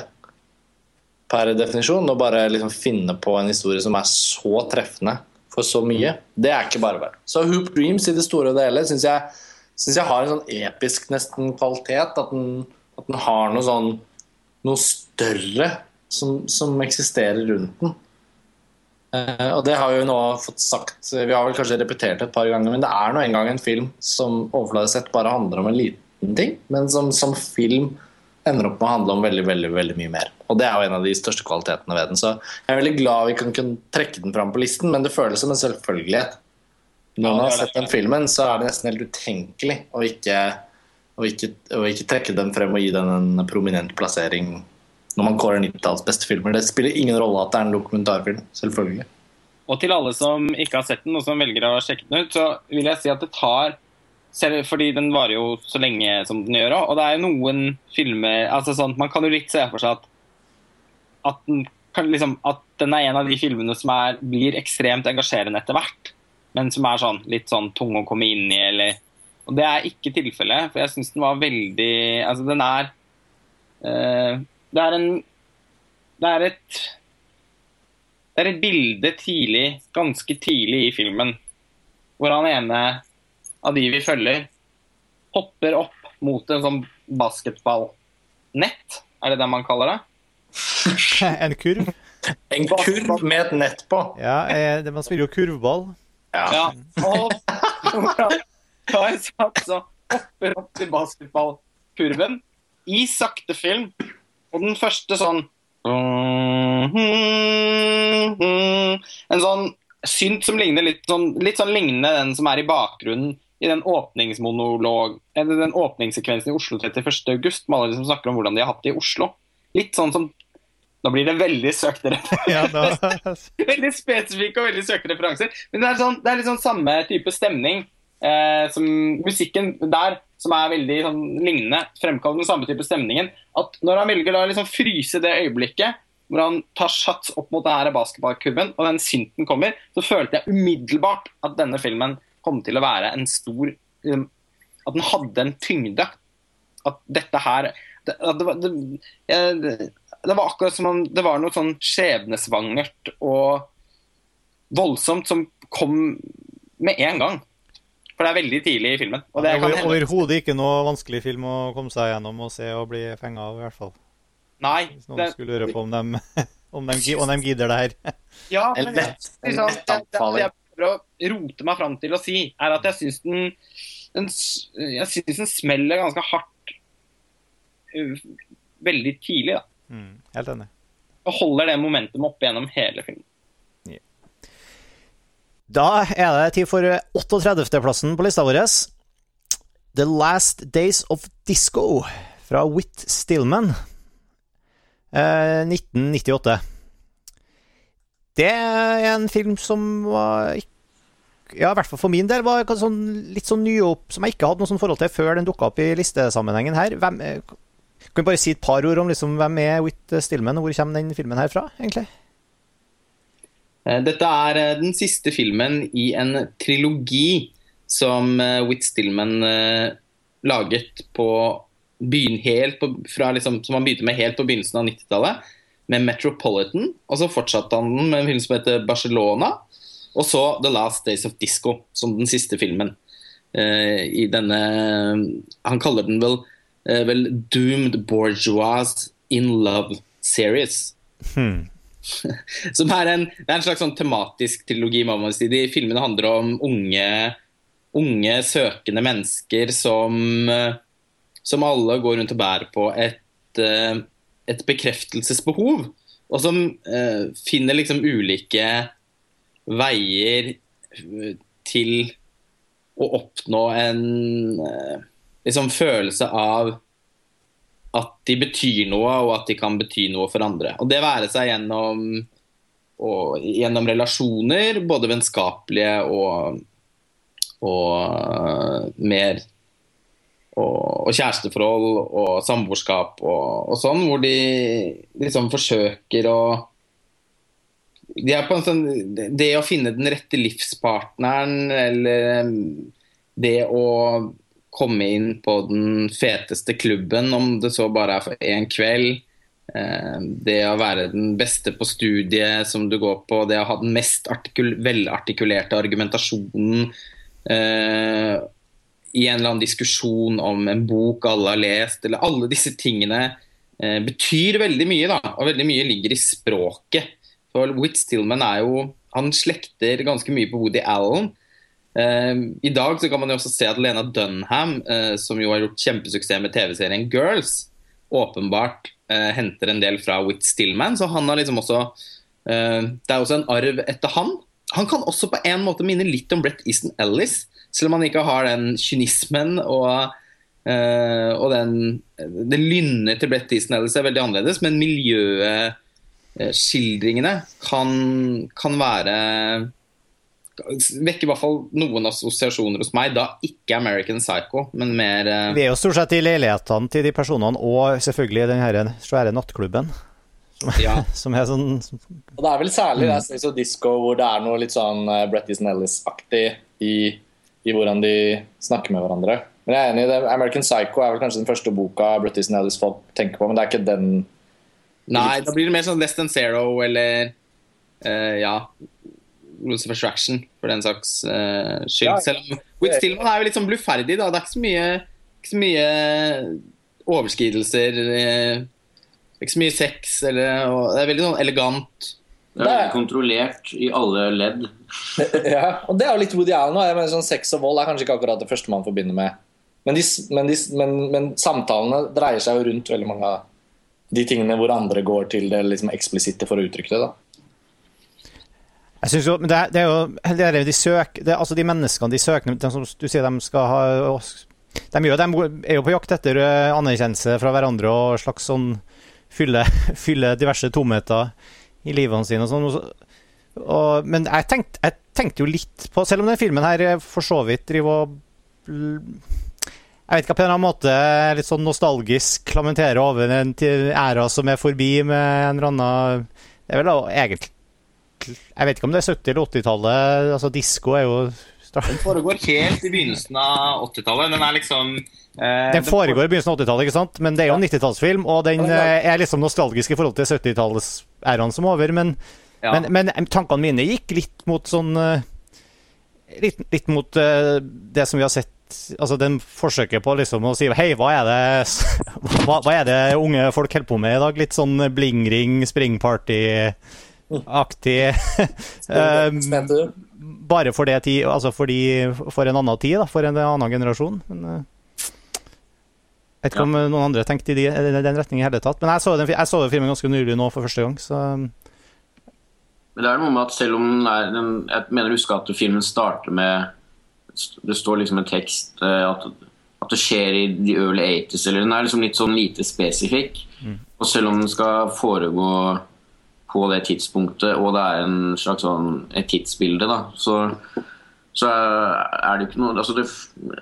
per definisjon, og bare liksom finne på en historie som er så treffende for så mye. Det er ikke bare bare. Så Hoop Dreams i det store og hele syns jeg, synes jeg har en sånn episk nesten kvalitet. At den, at den har noe sånn noe større som, som eksisterer rundt den. Uh, og det har vi nå fått sagt Vi har vel kanskje repetert det et par ganger, men det er nå engang en film som overfladisk sett bare handler om en liten ting, men som som film ender opp med å handle om veldig veldig, veldig mye mer. Og Det er jo en av de største kvalitetene ved den. Så jeg er veldig glad vi kan kunne trekke den fram på listen, men det føles som en selvfølgelighet. Når man har sett den filmen, så er det nesten helt utenkelig å ikke, å ikke, å ikke trekke den frem og gi den en prominent plassering når man kårer 90-tallets beste filmer. Det spiller ingen rolle at det er en dokumentarfilm. Selvfølgelig. Og til alle som ikke har sett den, og som velger å sjekke den ut, så vil jeg si at det tar selv fordi den varer jo så lenge som den gjør òg. Og det er jo noen filmer altså sånn, Man kan jo litt se for seg at, at, den, kan liksom, at den er en av de filmene som er, blir ekstremt engasjerende etter hvert. men som er sånn, litt sånn tung å komme inn i. Eller, og det er ikke tilfellet, for jeg syns den var veldig Altså, den er eh, Det er en Det er et Det er et bilde tidlig, ganske tidlig i filmen, hvor han ene av de vi følger, hopper opp mot en sånn basketballnett. Er det det man kaller det? En kurv. En kurv med et nett på. Ja, eh, det- man spiller jo kurvball. Ja. Og Kai satt så hopper opp til basketballkurven i sakte film. Og den første sånn En sånn synt som ligner litt sånn, litt sånn lignende den som er i bakgrunnen i den åpningsmonolog Eller den åpningssekvensen i Oslo 31. august med alle de som snakker om hvordan de har hatt det i Oslo. Litt sånn som Nå blir det veldig søkte referanser. Veldig spesifikke og veldig søkte referanser. Men det er, sånn, det er litt sånn samme type stemning eh, som musikken der, som er veldig sånn, lignende, fremkaller den samme type stemningen. At når han velger å liksom fryse det øyeblikket hvor han tar sats opp mot denne basketballkurven, og den synten kommer, så følte jeg umiddelbart at denne filmen kom til å være en stor liksom, At den hadde en tyngde. At dette her det, at det, var, det, det, det var akkurat som om det var noe sånn skjebnesvangert og voldsomt som kom med en gang. For det er veldig tidlig i filmen. Og det det er overhodet ikke noe vanskelig film å komme seg gjennom og se og bli fenga av, i hvert fall. Nei. Hvis noen Det, skulle lure på om de, om de, om de gidder det her. ja, men lett, liksom, lett det, det, det prøver å rote meg fram til å si, er at jeg syns den, den Jeg syns den smeller ganske hardt uh, veldig tidlig. da. Mm, helt enig. Og holder det momentumet oppe gjennom hele filmen. Da er det tid for 38.-plassen på lista vår. The Last Days of Disco fra Whit Stillman. Eh, 1998. Det er en film som var Ja, i hvert fall for min del var sånn, litt sånn nyopp Som jeg ikke hadde noe sånn forhold til før den dukka opp i listesammenhengen her. Hvem, kan vi bare si et par ord om liksom, hvem er Whit Stillman, og hvor kommer den filmen her fra, egentlig? Eh, Dette er eh, den siste filmen i en trilogi som eh, Whit Stillman laget på byen helt på, fra liksom, som han begynte med helt på begynnelsen av 90-tallet, med Metropolitan. Og så fortsatte han den med en film som heter Barcelona. Og så The Last Days of Disco, som den siste filmen. eh, I denne Han kaller den vel, eh, vel Doomed Bourgeois in Love Series. Hmm. Som er en, det er en slags sånn tematisk trilogi. må man si. De filmene handler om unge, unge søkende mennesker som, eh, som alle går rundt og bærer på et, eh, et bekreftelsesbehov. Og som eh, finner liksom ulike veier eh, til å oppnå en eh, liksom følelse av at de betyr noe, og at de kan bety noe for andre. Og Det være seg gjennom, og, gjennom relasjoner, både vennskapelige og, og øh, mer og, kjæresteforhold og samboerskap og, og sånn, hvor de liksom forsøker å de er på en sånn, Det å finne den rette livspartneren, eller det å komme inn på den feteste klubben, om det så bare er for én kveld. Det å være den beste på studiet som du går på, det å ha den mest artikul velartikulerte argumentasjonen eh, i en eller annen diskusjon om en bok alle har lest, eller alle disse tingene eh, betyr veldig mye, da. Og veldig mye ligger i språket. For Whit Stillman er jo Han slekter ganske mye på Woody Allen. Eh, I dag så kan man jo også se at Lena Dunham, eh, som jo har gjort kjempesuksess med TV-serien Girls, åpenbart eh, henter en del fra Whit Stillman. Så han har liksom også eh, Det er også en arv etter han. Han kan også på en måte minne litt om Brett Easton Ellis, selv om han ikke har den kynismen og uh, og den, det lynnet til Brett Easton Ellis er veldig annerledes, men eh, kan, kan være Vekker i hvert fall noen assosiasjoner hos meg. Da ikke American Psycho, men mer uh... Vi er jo stort sett i leilighetene til de personene, og selvfølgelig den her svære nattklubben. Ja. som er sånn Og det er vel særlig det Sex og Disco hvor det er noe litt sånn uh, Bret Easton Ellis-aktig i, i hvordan de snakker med hverandre. Men jeg er enig i det. American Psycho er vel kanskje den første boka Bret Easton Ellis folk tenker på, men det er ikke den Nei, da blir det mer sånn Less Than Zero eller uh, ja Rules of Attraction, for den saks uh, skyld. Ja. Selv om Whit Stillman er jo litt sånn bluferdig, da, Det er ikke så mye, ikke så mye overskridelser. Uh, ikke så mye sex. Eller, og det er veldig sånn elegant. Det er kontrollert i alle ledd. Ja, og det er jo litt Woody Allen. mener sånn Sex og vold er kanskje ikke akkurat det første man forbinder med. Men, de, men, de, men, men samtalene dreier seg jo rundt veldig mange av de tingene hvor andre går til det liksom eksplisitte for å uttrykke det. da. Jeg synes jo, men det, det er jo det er de søker, det, altså De menneskene de søker de som Du sier de skal ha De, gjør, de er jo på jakt etter eh, anerkjennelse fra hverandre og slags sånn fylle, fylle diverse tomheter i livene sine og sånn. Og, og, men jeg tenkte, jeg tenkte jo litt på Selv om den filmen her eh, for så vidt driver og jeg vet ikke, på en eller annen måte litt sånn nostalgisk lamentere over en æra som er forbi med en eller annen Det er vel egentlig jeg vet ikke om det er 70- eller 80-tallet. Altså, Disko er jo Den foregår helt i begynnelsen av 80-tallet. Den er liksom eh, Den foregår i begynnelsen av 80-tallet, ikke sant? men det er jo en 90-tallsfilm. Og den eh, er liksom nostalgisk i forhold til 70-tallsæraen som er over. Men, Ja. men, men tankene mine gikk litt mot sånn eh, Litt, litt mot eh, det som vi har sett Altså den forsøket på liksom å si Hei, hva er det hva, hva er det unge folk holder på med i dag? Litt sånn blingring, springparty-aktig. du? bare for det tid, altså fordi, for en annen tid, da, for en annen generasjon. Men, eh, vet ikke om eh, noen andre tenkte i de, i den retningen i hele tatt. Men jeg så, den, jeg så den filmen ganske nylig nå for første gang, så um, Men det er noe med at selv om den er den, Jeg mener å huske at filmen starter med Det står liksom en tekst eh, at, at det skjer i de early 80s, eller den er liksom litt sånn lite spesifikk. Og selv om den skal foregå på det tidspunktet, og det er en slags sånn et tidsbilde, da, så, så er det ikke noe altså det,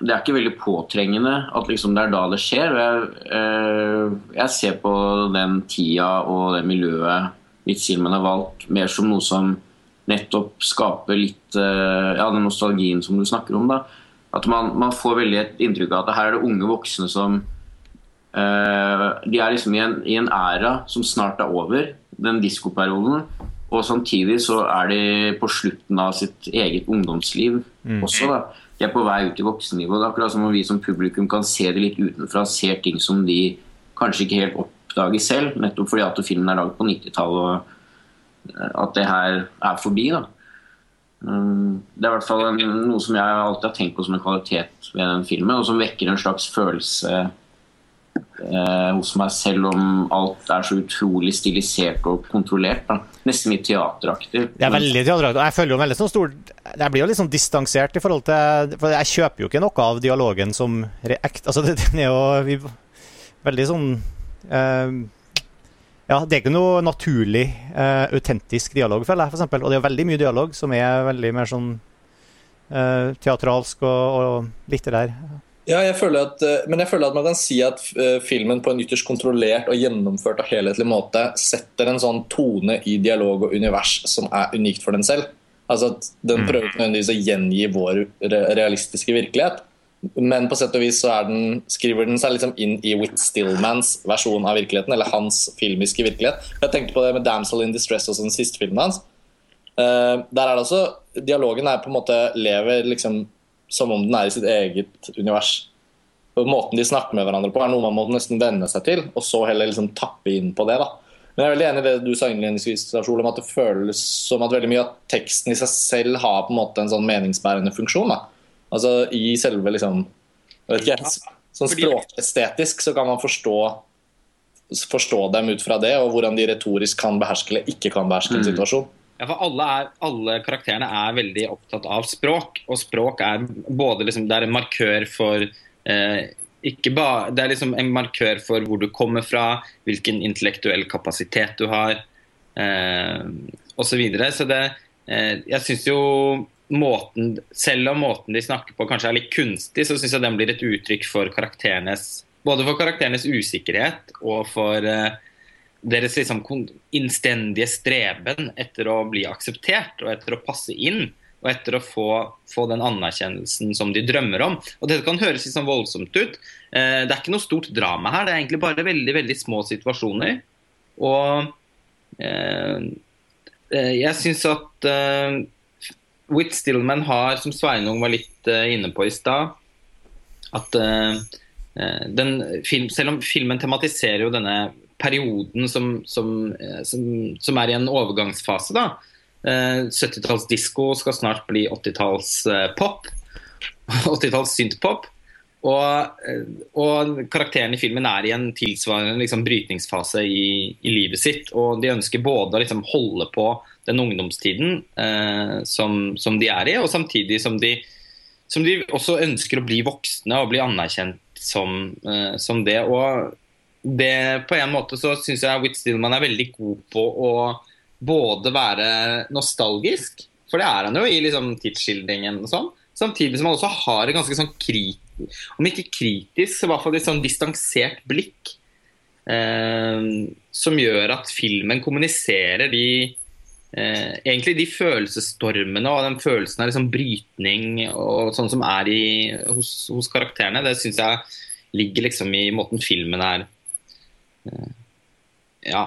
det er ikke veldig påtrengende at liksom det er da det skjer. Jeg, eh, jeg ser på den tida og det miljøet Midtsilmen har valgt, mer som noe som nettopp skaper litt eh, ja, den nostalgien som du snakker om. da. At man, man får veldig et inntrykk av at her er det unge voksne som eh, De er liksom i en, i en æra som snart er over, den diskoperioden. Og samtidig så er de på slutten av sitt eget ungdomsliv også. da. De er på vei ut i voksennivå. Det er akkurat som om vi som publikum kan se det litt utenfra, ser ting som de kanskje ikke helt oppdager selv, nettopp fordi at filmen er laget på 90-tallet og eh, at det her er forbi. da. Um, Det er i hvert fall noe som jeg alltid har tenkt på som en kvalitet ved den filmen, og som vekker en slags følelse eh, hos meg selv om alt er så utrolig stilisert og kontrollert. Da. Nesten litt teateraktig. det er veldig teateraktig. Jeg føler jo veldig sånn stor Jeg blir jo litt sånn distansert i forhold til For jeg kjøper jo ikke noe av dialogen som react. Altså, den er jo veldig sånn eh, Ja, det er ikke noe naturlig, eh, autentisk dialog, føler jeg, for. Og det er veldig mye dialog som er veldig mer sånn eh, teatralsk og, og litterær. Ja, jeg føler at, eh, men jeg føler at man kan si at eh, filmen på en ytterst kontrollert og gjennomført og helhetlig måte setter en sånn tone i dialog og univers som er unikt for den selv. Altså at Den prøver ikke nødvendigvis å gjengi vår realistiske virkelighet, men på sett og vis så er den, skriver den seg liksom inn i Whit Stillmans versjon av virkeligheten, eller hans filmiske virkelighet. Jeg tenkte på det med 'Damsel in Distress', også den siste filmen hans. Eh, der er det også Dialogen er på en måte lever liksom som om den er i sitt eget univers. Og Måten de snakker med hverandre på, er noe man må nesten venne seg til, og så heller liksom tappe inn på det. da. Men jeg er veldig enig i det du sa innledningsvis, om at det føles som at veldig mye av teksten i seg selv har på en måte en sånn meningsbærende funksjon. da. Altså i selve liksom ikke, Sånn språkestetisk så kan man forstå forstå dem ut fra det, og hvordan de retorisk kan beherske eller ikke kan beherske en Mm. situasjon. Ja, for alle, er, alle karakterene er veldig opptatt av språk, og språk er både liksom, det er en markør for eh, ikke ba, Det er liksom en markør for hvor du kommer fra, hvilken intellektuell kapasitet du har, eh, osv. Så, videre. så det, eh, jeg syns jo måten Selv om måten de snakker på kanskje er litt kunstig, så syns jeg den blir et uttrykk for karakterenes Både for karakterenes usikkerhet og for eh, deres liksom innstendige streben etter å bli akseptert og etter å passe inn. Og etter å få, få den anerkjennelsen som de drømmer om. Og Dette kan høres sånn voldsomt ut. Eh, det er ikke noe stort drama her. Det er egentlig bare veldig veldig små situasjoner. Og eh, eh, jeg syns at eh, Whit Stillman har, som Sveinung var litt eh, inne på i stad, at eh, eh, film, selv om filmen tematiserer jo denne perioden som, som, eh, som, som er i en overgangsfase, da. Eh, 70-talls disko skal snart bli 80-talls eh, pop. 80-talls synthpop. Og, eh, og karakteren i filmen er i en tilsvarende liksom, brytningsfase i, i livet sitt. Og de ønsker både å liksom, holde på den ungdomstiden eh, som, som de er i, og samtidig som de, som de også ønsker å bli voksne og bli anerkjent som, eh, som det. Og det, på en måte så syns jeg Whit Stillman er veldig god på å både være nostalgisk, for det er han jo i liksom, tidsskildringen og sånn, samtidig som han også har et ganske sånn krit, om ikke kritisk, så i hvert fall et sånn distansert blikk. Eh, som gjør at filmen kommuniserer de eh, egentlig de følelsesstormene og den følelsen av liksom brytning og sånn som er i, hos, hos karakterene. Det syns jeg ligger liksom i måten filmen er Ja,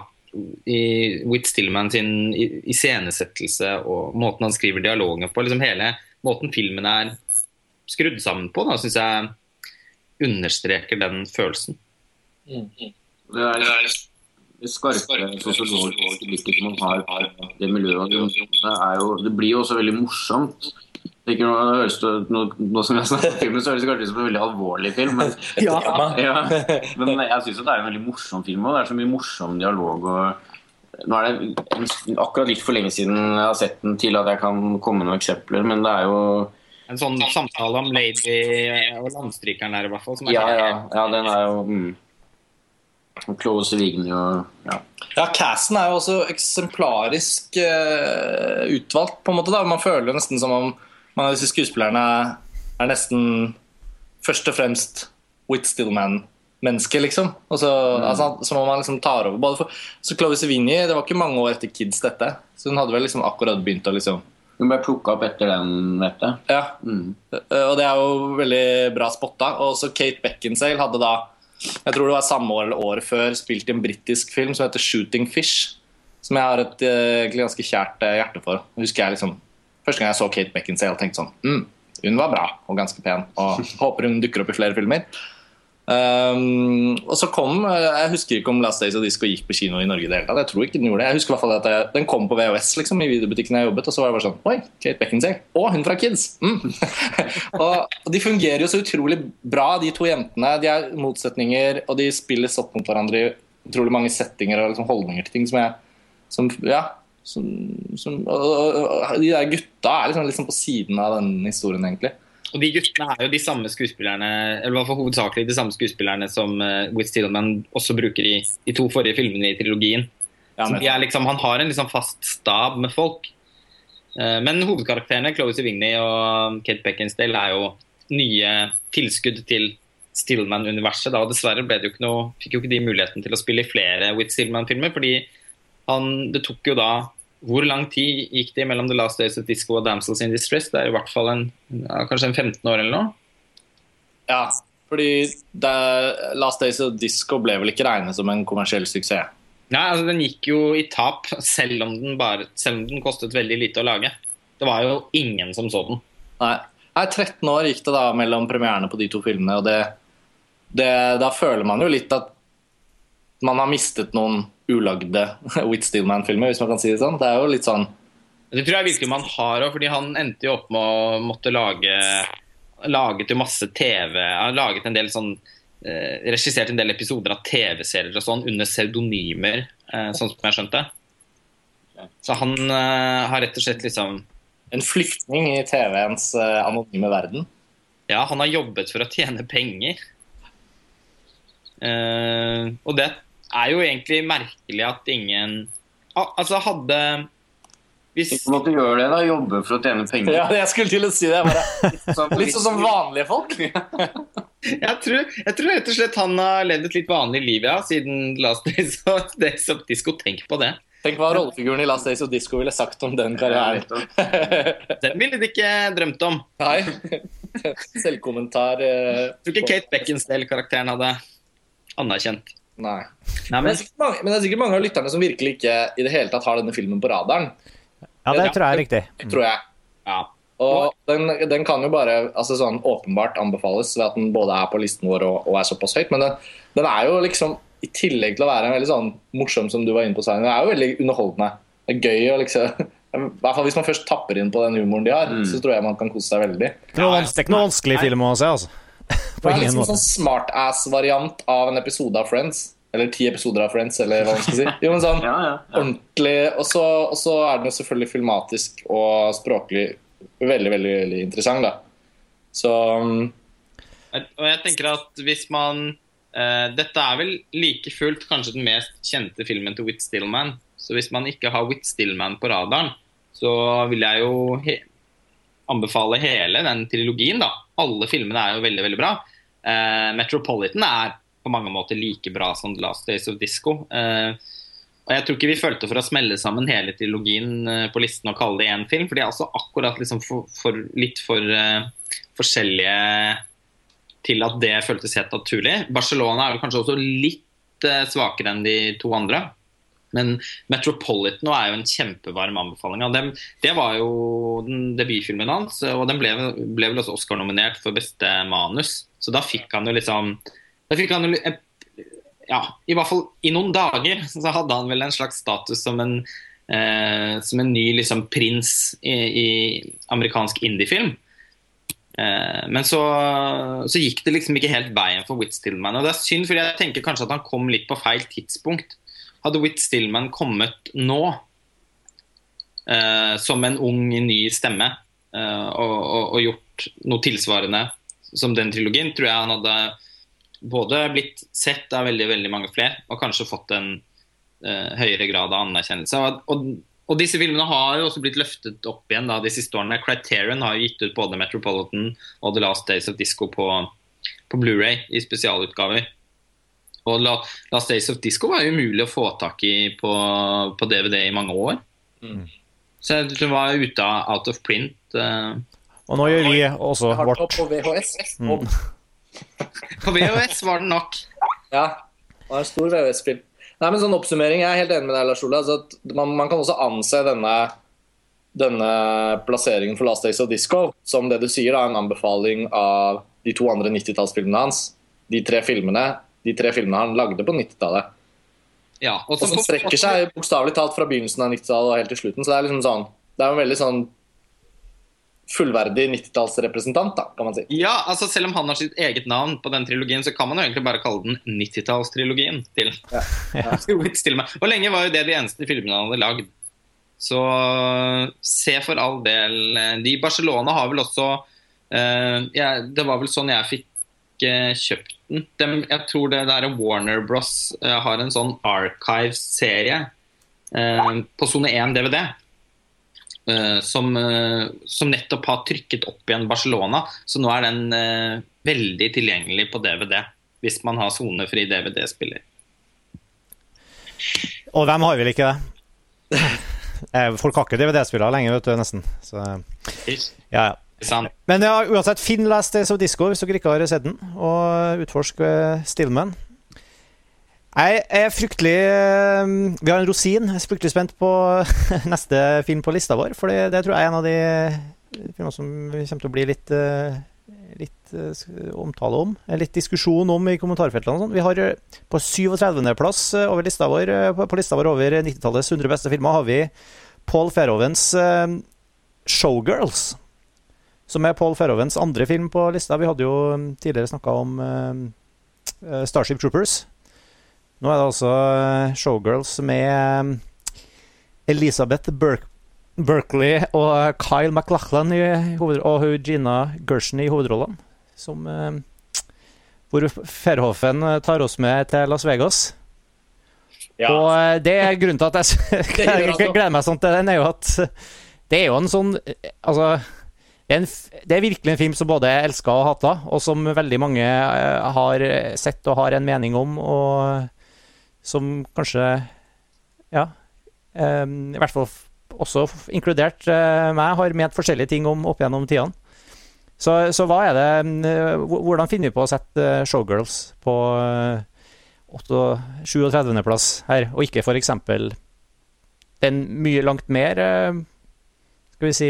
i Whit Stillman sin i- iscenesettelse og måten han skriver dialogen på. liksom Hele måten filmen er skrudd sammen på, da, syns jeg understreker den følelsen. Det er det skarpe sosiologiske blikket som man har på det miljøet. Det, er jo, det blir jo også veldig morsomt. Det ikke noe, det høres ut nå som jeg snakket om filmen, så høres det kanskje ut som en veldig alvorlig film. Men, Ja. ja, men jeg syns det er en veldig morsom film. Og det er så mye morsom dialog. Og nå er det en- akkurat litt for lenge siden jeg har sett den til at jeg kan komme med noen eksempler, men det er jo En sånn samtale om Lady og landstrykeren der, i hvert fall. Som er Ja, ja, ja den er jo mm. Close Vigny og ja. Ja, casten er jo også eksemplarisk uh, utvalgt, på en måte. da Man føler jo nesten som om mange av disse skuespillerne er nesten først og fremst Whit Stillman-mennesker, liksom. Så, altså, så må man liksom ta over både for så Chloé Sevigny, det var ikke mange år etter Kids, dette. Så hun hadde vel liksom akkurat begynt å liksom Hun ble plukka opp etter den, vet du. Ja. Mm. Eh, Og det er jo veldig bra spotta. Og også Kate Beckinsale hadde da, jeg tror det var samme år eller året før, spilt i en britisk film som heter 'Shooting Fish'. Som jeg har et eh, egentlig ganske kjært eh, hjerte for. Husker jeg liksom, Første gang jeg så Kate Beckinsale, tenkte sånn mm, Hun var bra og ganske pen. Og håper hun dukker opp i flere filmer. Um, og så kom eh, Jeg husker ikke om Last Days of Disco gikk på kino i Norge. i det hele tatt. Jeg tror ikke Den gjorde det Jeg husker i hvert fall at jeg, den kom på VHS liksom, i videobutikken jeg jobbet. Og så var det bare sånn Oi, Kate Beckinsale. Og hun fra Kids! Mm. og, og De fungerer jo så utrolig bra, de to jentene. De er motsetninger, og de spilles opp mot hverandre i utrolig mange settinger og liksom holdninger til ting som jeg som, Ja. Som, som, og, og, de der gutta er liksom, liksom på siden av den historien, egentlig. Og de guttene er jo de samme skuespillerne eller i hvert fall hovedsakelig de samme skuespillerne som uh, Whit Stillman også bruker i de to forrige filmene i trilogien. Ja, Så men- liksom, han har en liksom fast stab med folk. Uh, men hovedkarakterene, Chloé Sevigny og Kate Beckinsdale, er jo nye tilskudd til Stillman-universet. da, og Dessverre jo noe, fikk jo ikke de muligheten til å spille i flere Whit Stillman-filmer. fordi han, det tok jo da Hvor lang tid gikk det mellom The Last Days of Disco og Damsels in Distress? Det er i hvert fall en, kanskje en 15 år eller noe. Ja, fordi The Last Days of Disco ble vel ikke regnet som en kommersiell suksess. Nei, altså Den gikk jo i tap, selv om den, bare, selv om den kostet veldig lite å lage. Det var jo ingen som så den. Nei. Nei, 13 år gikk det da mellom premierene på de to filmene, og det, det, da føler man jo litt at man har mistet noen ulagde Whit Steelman-filmer, hvis man kan si det sånn. Det er jo litt sånn Det tror jeg virkelig man har òg, fordi han endte jo opp med å måtte lage Laget jo masse TV Han laget en del sånn eh, Regissert en del episoder av TV-serier og sånn under pseudonymer, eh, sånn som jeg skjønte. Så han eh, har rett og slett liksom en flyktning i TV-ens anonyme verden. Ja, han har jobbet for å tjene penger. Eh, og det er jo egentlig merkelig at ingen Al altså hadde hvis Ikke måtte gjøre det, da. Jobbe for å tjene penger. Ja, jeg skulle til å si det. Bare. Sånn- Litt sånn som vanlige folk. jeg tror, jeg tror rett og slett han har levd et litt vanlig liv ja, siden Last Days of, Days of Disco. Tenk på det. Tenk hva rollefiguren i Last Days of Disco ville sagt om den karrieren. Den ville de ikke drømt om. Nei. Selvkommentar eh, tror ikke Kate Beckinsdale-karakteren hadde anerkjent. Nei. Nei, Men det, er sikkert mange, men det er sikkert mange av lytterne som virkelig ikke i det hele tatt har denne filmen på radaren. Ja, det Ja. tror jeg er riktig. Tror jeg. ja. Og den, den kan jo bare altså sånn åpenbart anbefales ved at den både er på listen vår og, og er såpass høyt. Men den, den er jo liksom, i tillegg til å være veldig sånn morsom, som du var inne på, Svein, den er jo veldig underholdende. Det er gøy å liksom I hvert fall hvis man først tapper inn på den humoren de har, Mm. så tror jeg man kan kose seg veldig. Det er er noe vanskelig film å se, altså. På Det er liksom en sånn smartass-variant av en episode av Friends. Eller ti episoder av Friends, eller hva man skal si. Jo, men sånn Ja, ja. ja. ordentlig Og så og så er den jo selvfølgelig filmatisk og språklig veldig, veldig, veldig interessant, da. Så um, Og jeg tenker at hvis man uh, Dette er vel like fullt kanskje den mest kjente filmen til Whit Stillman. Så hvis man ikke har Whit Stillman på radaren, så vil jeg jo he anbefale hele den trilogien, da. Alle filmene er jo veldig, veldig bra. Eh, Metropolitan er på mange måter like bra som The Last Days of Disco. Eh, og jeg tror ikke vi følte for å smelle sammen hele trilogien eh, på listen og kalle det én film, for de er også akkurat liksom for, for, litt for uh, forskjellige til at det føltes helt naturlig. Barcelona er vel kanskje også litt svakere enn de to andre. Men Metropolitan er jo en kjempevarm anbefaling av dem. Det var jo den debutfilmen hans, og den ble, ble vel også Oscar-nominert for beste manus. Så da fikk han jo liksom Da fikk han jo Ja, i hvert fall i noen dager så hadde han vel en slags status som en eh, som en ny liksom prins i, i amerikansk indiefilm. Eh, men så, så gikk det liksom ikke helt veien for Whitstillman. Og det er synd, for jeg tenker kanskje at han kom litt på feil tidspunkt. Hadde Whit Stillman kommet nå, eh, som en ung, ny stemme, eh, og, og, og gjort noe tilsvarende som den trilogien, tror jeg han hadde både blitt sett av veldig, veldig mange flere, og kanskje fått en eh, høyere grad av anerkjennelse. Og, og, disse filmene har jo også blitt løftet opp igjen da, de siste årene. Criterion har jo gitt ut både Metropolitan og The Last Days of Disco på, på Blu-ray i spesialutgaver. Og La, Last Days of Disco var umulig å få tak i på, på DVD i mange år. Mm. Så det var ute av out of print. Uh, Og nå gjør vi også den vårt på VHS. Mm. På VHS var det nok. ja, det var en stor VHS-film. Nei, men sånn oppsummering, Jeg er helt enig med deg, Lars Ole. Altså at man, man kan også anse denne, denne plasseringen for Last Days of Disco som det du sier, da, en anbefaling av de to andre 90-tallsfilmene hans. De tre filmene de tre filmene han lagde på 90-tallet. Ja, og som strekker seg bokstavelig talt fra begynnelsen av 90-tallet og helt til slutten. Så det er liksom sånn Det er en veldig sånn fullverdig 90-tallsrepresentant, da, kan man si. Ja, altså Selv om han har sitt eget navn på den trilogien, så kan man jo egentlig bare kalle den 90-tallstrilogien til Ja. Whit Stillman. Og lenge var jo det de eneste filmene han hadde lagd. Så se for all del De i Barcelona har vel også eh, ja, Det var vel sånn jeg fikk eh, kjøpt den. De, jeg tror det der Warner Bros eh, har en sånn Archives-serie eh, på sone 1 DVD. eh, som, eh, som nettopp har trykket opp igjen Barcelona. Så nå er den eh, veldig tilgjengelig på DVD. Hvis man har sonefri DVD-spiller. Og hvem har vel ikke det? Eh, Folk har ikke DVD-spillere lenger, vet du, nesten. Så, ja, ja. Sant? Men ja, uansett, finn Les Days of Disco hvis dere ikke har sett den, og utforsk Stillman. Jeg er fryktelig eh, Vi har en rosin. Jeg er fryktelig spent på neste film på lista vår. For det, tror jeg er en av de filmene som kommer til å bli litt, eh, litt eh, omtale om. Litt diskusjon om i kommentarfeltene. sånn. Vi har på 37.-plass over lista vår på lista vår over 90-tallets 100 beste filmer har vi Paul Verhovens eh, 'Showgirls'. Som er Paul Ferrovens andre film på lista. Vi hadde jo mm, tidligere snakka om eh, eh, Starship Troopers. Nå er det altså eh, Showgirls med Elisabeth Elizabeth Berk Berkeley og Kyle McLachlan i og Gina Gershon i hovedrollene. Som uh, Hvor Verhoeven tar oss med til Las Vegas. Ja. Og eh, det er grunnen til at jeg, gleder meg sånn til den, er jo at det er jo en sånn Altså, det er, en, det er virkelig en film som både er elska og hata, og som veldig mange eh, har sett og har en mening om, og som kanskje Ja. eh, I hvert fall også inkludert eh, meg, har ment forskjellige ting om opp gjennom tidene. Så, så hva er det Hvordan finner vi på å sette Showgirls på eh, 37.-plass her, og ikke f.eks. den mye langt mer Skal vi si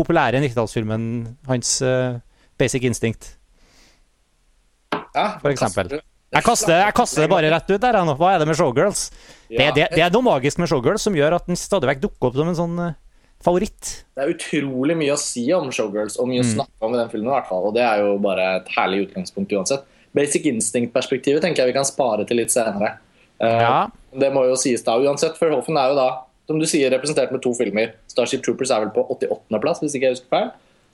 populære 90-tallsfilmen hans uh, Basic Instinct, Ja, for eksempel. Jeg kaster, jeg kaster det bare rett ut der. nå. Hva er det med Showgirls? Det, Ja, det, det er noe magisk med Showgirls som gjør at den stadig vekk dukker opp som en sånn uh, favoritt. Det er utrolig mye å si om Showgirls, og mye å Mm. snakke om i den filmen. i hvert fall, Og det er jo bare et herlig utgangspunkt uansett. Basic Instinct-perspektivet tenker jeg vi kan spare til litt senere. Uh, Ja. Det må jo sies da uansett, for Hoffen er jo da, som du sier, representert med to filmer. Starship Troopers er vel på 88.-plass, hvis ikke jeg husker feil.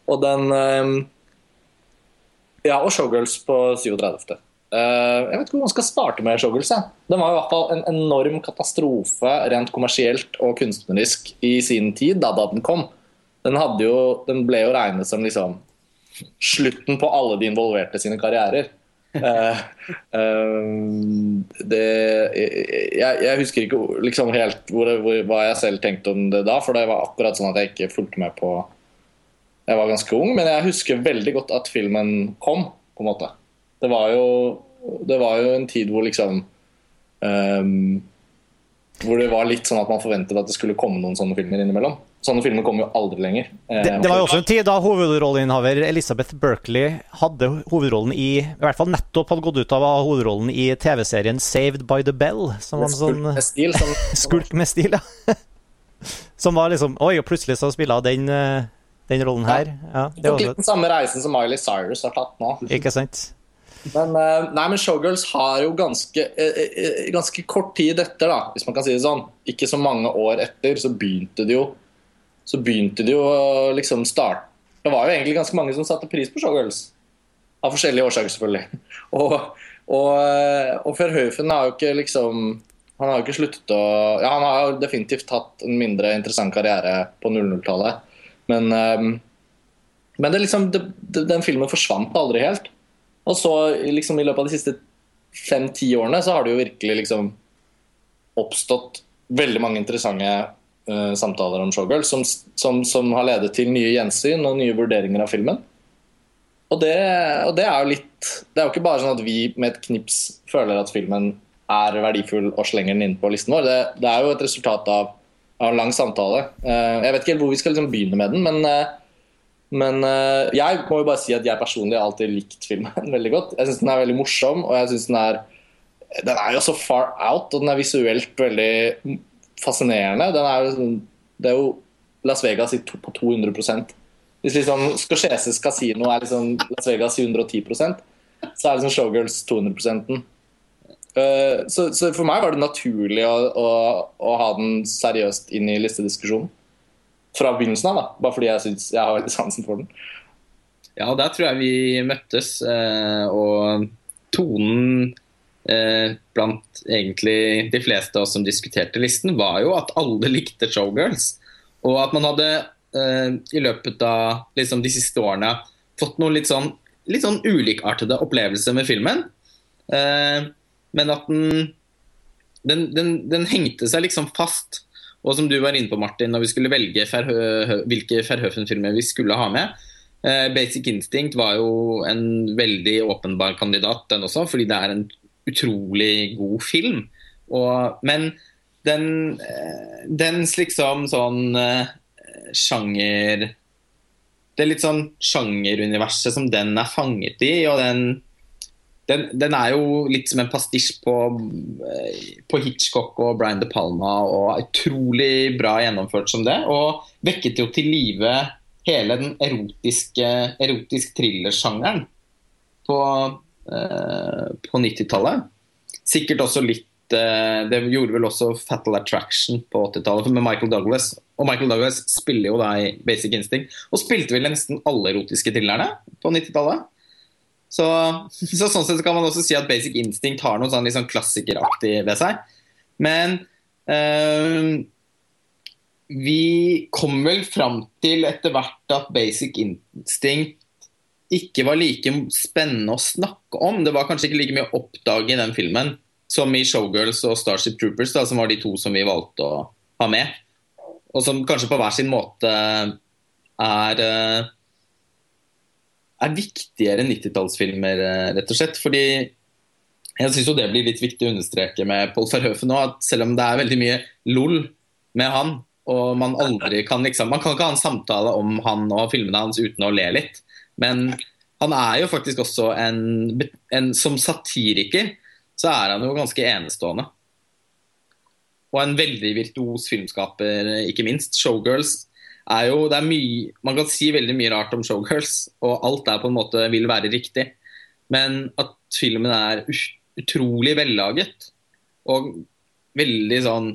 Og den eh, Ja, og Showgirls på 37. Eh, jeg vet ikke hvor man skal starte med Showgirls. Ja. Den var i hvert fall en enorm katastrofe rent kommersielt og kunstnerisk i sin tid, da, da den kom. Den, jo, den ble jo regnet som liksom slutten på alle de involverte sine karrierer. Eh, eh, det, jeg, jeg husker ikke liksom helt hvor, hvor, hva jeg selv tenkte om det da, for det var akkurat sånn at jeg ikke fulgte med på Jeg var ganske ung, men jeg husker veldig godt at filmen kom, på en måte. Det var jo, det var jo en tid hvor liksom um, Hvor det var litt sånn at man forventet at det skulle komme noen sånne filmer innimellom. Sånne filmer kommer jo aldri lenger. Eh, Det, det var jo også en tid da hovedrolleinnehaver Elizabeth Berkley hadde hovedrollen i I hvert fall nettopp hadde gått ut av hovedrollen i TV-serien Saved by the Bell. Som var en sånn med stil, som, skulk med stil, ja. Som var liksom Oi, og plutselig så spiller hun den, eh, den rollen her. Ja, det tok var litt den samme reisen som Miley Cyrus har tatt nå. Ikke sant? Men, eh, nei, men Showgirls har jo ganske, eh, ganske kort tid etter, da, hvis man kan si det sånn, ikke så mange år etter, så begynte det jo så begynte jo å liksom starte Det var jo egentlig ganske mange som satte pris på Showgirls. Av forskjellige årsaker, selvfølgelig. Og, og, og Verhoeven har jo ikke liksom Han har jo ikke sluttet å Ja, han har jo definitivt hatt en mindre interessant karriere på 00-tallet, men um, men det liksom, det, den filmen forsvant aldri helt. Og så liksom, i løpet av de siste fem-ti årene så har det jo virkelig liksom oppstått veldig mange interessante samtaler om Showgirl, som, som, som har ledet til nye gjensyn og nye vurderinger av filmen. Og det, og det er jo litt Det er jo ikke bare sånn at vi med et knips føler at filmen er verdifull og slenger den inn på listen vår. Det, det er jo et resultat av, av en lang samtale. Eh, jeg vet ikke helt hvor vi skal liksom begynne med den, men eh, men eh, jeg må jo bare si at jeg personlig har alltid likt filmen veldig godt. Jeg syns den er veldig morsom, og jeg synes den er Den er jo så far out, og den er visuelt veldig fascinerende. Er jo, sånn- det er jo Las Vegas på 200 Hvis liksom Scorseses Casino er liksom Las Vegas i 110% så er liksom Showgirls 200 Uh, så, så for meg var det naturlig å, å, å ha den seriøst inn i listediskusjonen fra begynnelsen av, da. Bare fordi jeg synes jeg har veldig sansen for den. Ja, der tror jeg vi møttes, uh, og tonen eh, blant egentlig de fleste av oss som diskuterte listen, var jo at alle likte Showgirls. Og at man hadde eh, i løpet av liksom, de siste årene fått noen litt sånn, litt sånn ulikartede opplevelser med filmen. Eh, men at den, den, den, den hengte seg liksom fast. Og som du var inne på, Martin, når vi skulle velge Ferhø, hvilke Ferhøfen-filmer vi skulle ha med, Eh, Basic Instinct var jo en veldig åpenbar kandidat, den også, fordi det er en utrolig god film. Og, men den, eh, dens liksom sånn eh, sjanger Det er litt sånn sjangeruniverset som den er fanget i, og den, den, den er jo litt som en pastisj på, eh, på Hitchcock og Brian De Palma, og utrolig bra gjennomført som det. Og vekket jo til live hele den erotiske erotisk thriller-sjangeren på, på 90-tallet. Sikkert også litt eh, Det gjorde vel også Fatal Attraction på 80-tallet med Michael Douglas. Og Michael Douglas spiller jo da i Basic Instinct, og spilte vel nesten alle erotiske thrillerne på 90-tallet. Så, så sånn sett kan man også si at Basic Instinct har noe sånn, sånn klassikeraktig ved seg. Men eh, vi kom vel fram til etter hvert at Basic Instinct ikke var like spennende å snakke om. Det var kanskje ikke like mye å oppdage i den filmen som i Showgirls og Starship Troopers, da, som var de to som vi valgte å ha med. Og som kanskje på hver sin måte er eh, er viktigere enn 90-tallsfilmer, eh, rett og slett. Fordi jeg syns det blir litt viktig å understreke med Paul Verhoeven nå, at selv om det er veldig mye LOL med han, og man aldri kan liksom Man kan ikke ha en samtale om han og filmene hans uten å le litt. Men han er jo faktisk også en, en Som satiriker så er han jo ganske enestående. Og en veldig virtuos filmskaper, ikke minst. Showgirls er jo det er mye, Man kan si veldig mye rart om Showgirls, og alt der på en måte vil være riktig. Men at filmen er utrolig vellaget og veldig sånn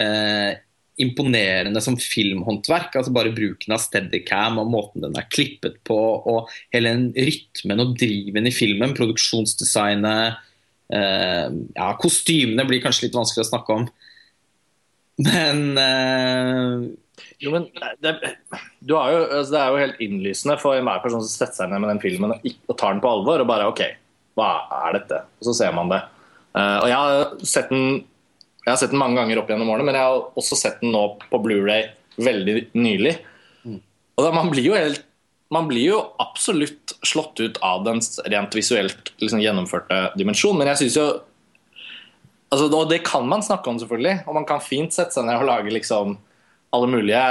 eh, imponerende som filmhåndverk. altså Bare bruken av steadycam og måten den er klippet på, og hele den rytmen og driven i filmen, produksjonsdesignet eh, Ja, kostymene blir kanskje litt vanskelig å snakke om, men eh, jo, men det, jo, altså det, er jo helt innlysende for enhver person som setter seg ned med den filmen og tar den på alvor og bare OK, hva er dette? Og så ser man det. Uh, og jeg har sett den jeg har sett den mange ganger opp gjennom årene, men jeg har også sett den nå på Blu-ray veldig nylig. Mm. Og da, man, blir helt, man, blir jo absolutt slått ut av den rent visuelt liksom, gjennomførte dimensjon. Men jeg syns jo altså, Og det kan man snakke om, selvfølgelig. Og man kan fint sette seg ned og lage liksom alle mulige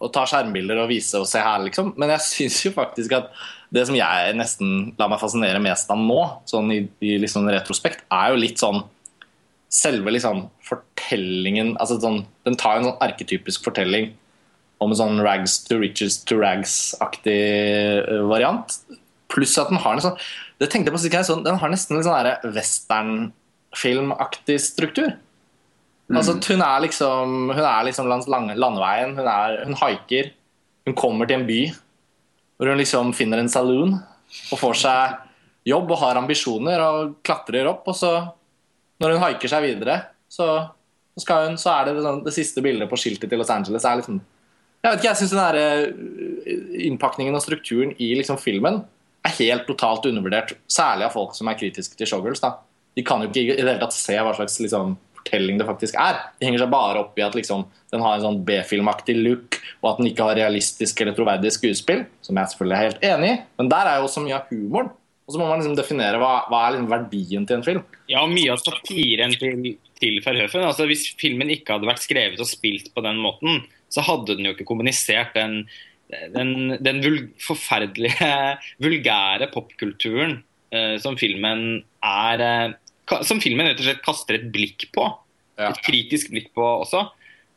og ta skjermbilder og vise og se her, liksom. Men jeg syns jo faktisk at det som jeg nesten lar meg fascinere mest av nå, sånn i, i liksom retrospekt, er jo litt sånn selve liksom, fortellingen altså sånn, Den tar en sånn arketypisk fortelling om en sånn rags to riches to rags-aktig eh, variant. Pluss at den har en sånn det tenkte jeg på sånn, Den har nesten en sånn westernfilmaktig struktur. Mm. Altså, hun er liksom, hun er liksom langs landeveien. Hun, er, hun haiker. Hun kommer til en by hvor hun liksom finner en saloon og får seg jobb og har ambisjoner og klatrer opp. Og så når hun haiker seg videre, så, hun, så er det sånn, det siste bildet på skiltet til Los Angeles er liksom Jeg vet ikke, jeg syns den der eh, innpakningen og strukturen i liksom filmen er helt totalt undervurdert. Særlig av folk som er kritiske til showgirls. Da. De kan jo ikke i det hele tatt se hva slags liksom, fortelling det faktisk er. De henger seg bare opp i at liksom, den har en sånn B-filmaktig look, og at den ikke har realistisk eller troverdig skuespill, som jeg selvfølgelig er helt enig i. Men der er jo så mye av humoren. Og så må man liksom definere hva, hva er liksom verdien til en film. Ja, mye av satiren til, til Verhoeven. Altså, hvis filmen ikke hadde vært skrevet og spilt på den måten, så hadde den jo ikke kommunisert den, den, den vul forferdelige, vulgære popkulturen uh, som filmen er uh, Som filmen rett og slett kaster et blikk på. Ja. Et kritisk blikk på også.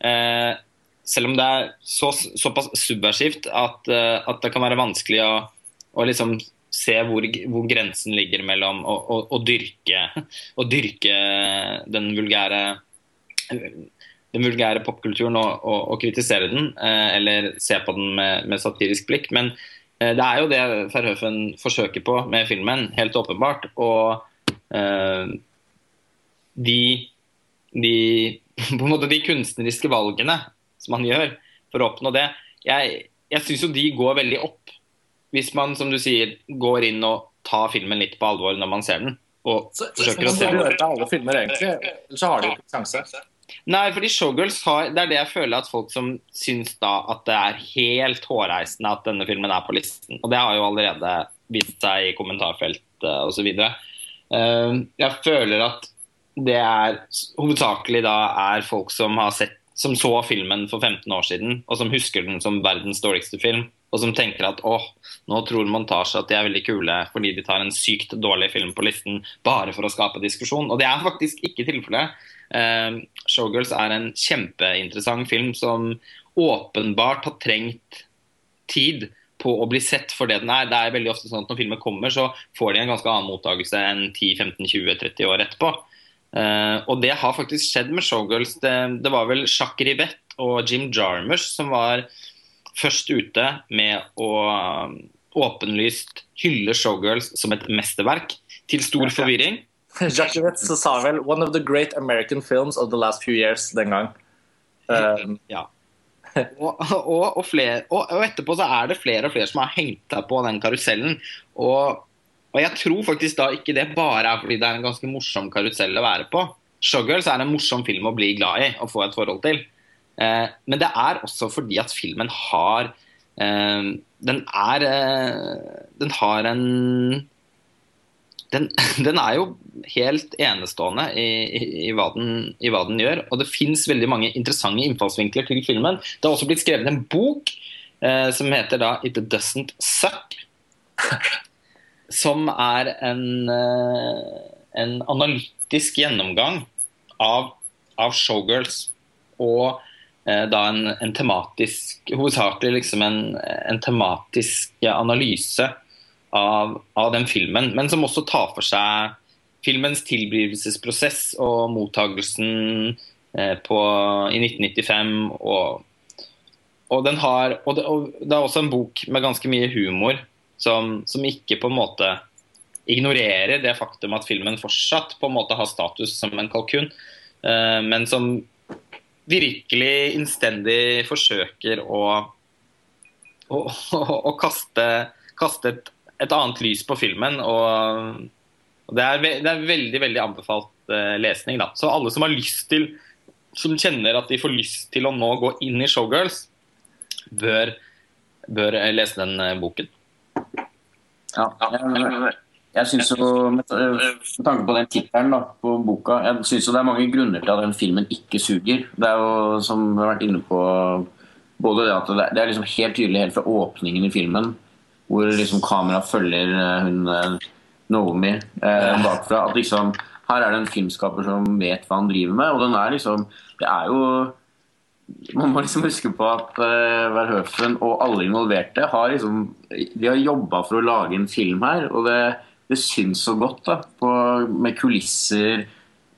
Uh, selv om det er så, såpass subversivt at, at, det kan være vanskelig å, å liksom se hvor, hvor, grensen ligger mellom å, å, å, dyrke, å dyrke, den vulgære den vulgære popkulturen og, og, og, kritisere den, eh, eller se på den med, med satirisk blikk. Men eh, det er jo det Verhoeven forsøker på med filmen, helt åpenbart. Og eh, de, de, på en måte de kunstneriske valgene som han gjør for å oppnå det, jeg, jeg syns jo de går veldig opp hvis man som du sier, går inn og tar filmen litt på alvor når man ser den og så, forsøker å se den. Alle filmer egentlig, så har de ikke sjanse. Nei, fordi Showgirls har, det er det jeg føler at folk som syns da at det er helt hårreisende at denne filmen er på listen. Og det har jo allerede vist seg i kommentarfeltet osv. Uh, jeg føler at det er hovedsakelig da er folk som har sett som så filmen for 15 år siden, og som husker den som verdens dårligste film og som tenker at åh, nå tror montasje at de er veldig kule fordi de tar en sykt dårlig film på listen bare for å skape diskusjon. Og det er faktisk ikke tilfellet. Eh, Showgirls er en kjempeinteressant film som åpenbart har trengt tid på å bli sett for det den er. Det er veldig ofte sånn at Når filmer kommer, så får de en ganske annen mottakelse enn 10-15-20-30 år etterpå. Uh, og det har faktisk skjedd med Showgirls. Det, det var vel Jacques Rivette og Jim Jarmers som var først ute med å um, åpenlyst hylle Showgirls som et mesterverk, til stor forvirring. Jacques sa vel 'one of the great American films of the last few years' den gang. Um, Ja. Og, og, og, flere, og, etterpå så er det flere og flere som har hengt seg på den karusellen. Og jeg tror faktisk da ikke det bare er fordi det er en ganske morsom karusell å være på. Showgirls er en morsom film å bli glad i og få et forhold til. Eh, men det er også fordi at filmen har eh, Den er eh, Den har en den, den er jo helt enestående i, i, i, hva den, i, hva den, gjør. Og det fins veldig mange interessante innfallsvinkler til filmen. Det har også blitt skrevet en bok eh, som heter da 'It Doesn't Suck'. Som er en, eh, en analytisk gjennomgang av, av showgirls. Og da en, en, tematisk Hovedsakelig liksom en, en tematisk analyse av, av, den filmen, men som også tar for seg filmens tilblivelsesprosess og mottagelsen eh, på, i 1995. Og, og, den har, og det, og, det, er også en bok med ganske mye humor som, som, ikke på en måte ignorerer det faktum at filmen fortsatt på en måte har status som en kalkun, eh, men som virkelig innstendig forsøker å, å, å, å kaste, kaste et et annet lys på filmen. og, og det, er, det, er, veldig veldig anbefalt uh, lesning. da. Så alle som har lyst til, som kjenner at de får lyst til å nå gå inn i Showgirls, bør, bør lese den uh, boken. Ja, jeg, jeg synes jo, med, tanke på den tittelen på boka, jeg syns det er mange grunner til at den filmen ikke suger. Det er jo, som vi har vært inne på, både det at det er liksom helt tydelig helt fra åpningen i filmen hvor liksom kamera følger eh, hun eh, Naomi eh, bakfra. At liksom, her er det en filmskaper som vet hva han driver med. Og den er liksom Det er jo Man må liksom huske på at uh, Verhoeven og alle involverte har liksom De har jobba for å lage en film her, og det, det syns så godt. da, på, Med kulisser,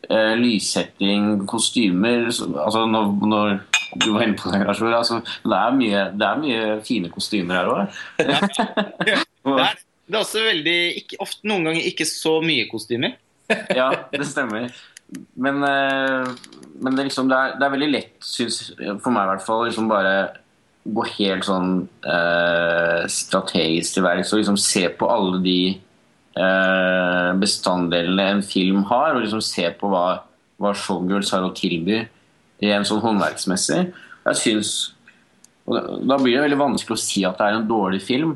eh, lyssetting, kostymer. altså når, når du var inne på det, Rashford. Altså, det, er mye, det er mye fine kostymer her òg. det, er, det er også veldig ikke, ofte noen ganger ikke så mye kostymer. ja, det stemmer. Men, eh, men det, liksom, det, er, det, er, veldig lett, synes, for meg i hvert fall, liksom bare gå helt sånn eh, strategisk til verks og liksom se på alle de bestanddelene en film har, og liksom se på hva, hva Showgirls har å tilby i en sånn håndverksmessig. Jeg synes, Da blir det veldig vanskelig å si at det er en dårlig film.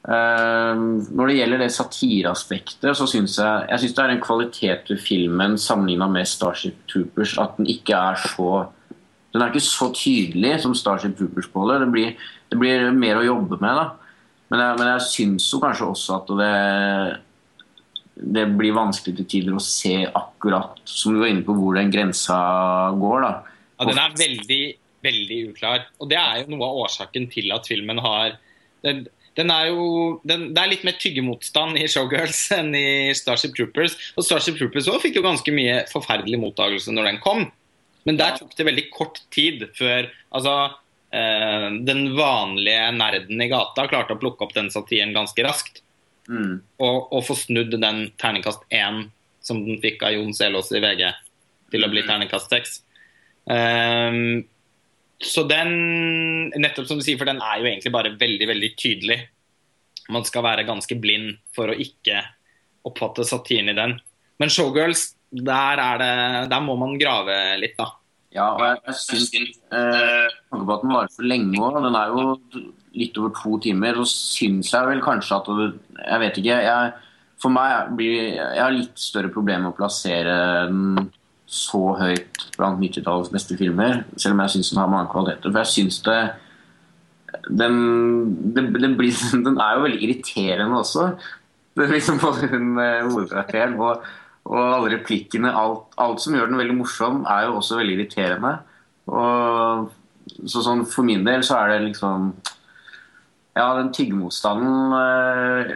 Uh, når det gjelder det satireaspektet, så syns jeg, jeg synes det er en kvalitet ved filmen sammenligna med Starship Troopers at den ikke er så Den er ikke så tydelig som Starship Troopers på det. Det blir, det blir mer å jobbe med. da. Men jeg, men jeg syns jo kanskje også at det det blir vanskelig til tider å se akkurat som du var inne på hvor den grensa går. da. Ja, Den er veldig, veldig uklar. Og det er jo noe av årsaken til at filmen har den, den er jo, den, Det er litt mer tyggemotstand i Showgirls enn i Starship Troopers. Og Starship Troopers også fikk jo ganske mye forferdelig mottakelse når den kom. Men der tok det veldig kort tid før altså, eh, den vanlige nerden i gata klarte å plukke opp den satiren ganske raskt. Mm. Og, og, få snudd den terningkast én som den fikk av Jon Selås i VG, til å bli mm. terningkast seks. Um, så den nettopp som du sier, for den er jo egentlig bare veldig veldig tydelig. Man skal være ganske blind for å ikke oppfatte satiren i den. Men Showgirls, der, det, der må man grave litt, da. Ja, og jeg, jeg syns eh, på at den varer for lenge òg. Den er jo litt over to timer. Så syns jeg vel kanskje at Jeg vet ikke. Jeg, for meg blir Jeg har litt større problemer med å plassere den så høyt blant 90-tallets beste filmer, selv om jeg syns den har mange kvaliteter. For jeg syns det den, den, den, blir, den, er jo veldig irriterende også. Det er liksom Både hun eh, hovedkarakteren og, og, alle replikkene. Alt, alt, som gjør den veldig morsom, er jo også veldig irriterende. Og, så sånn, For min del så er det liksom Ja, den tyggemotstanden uh,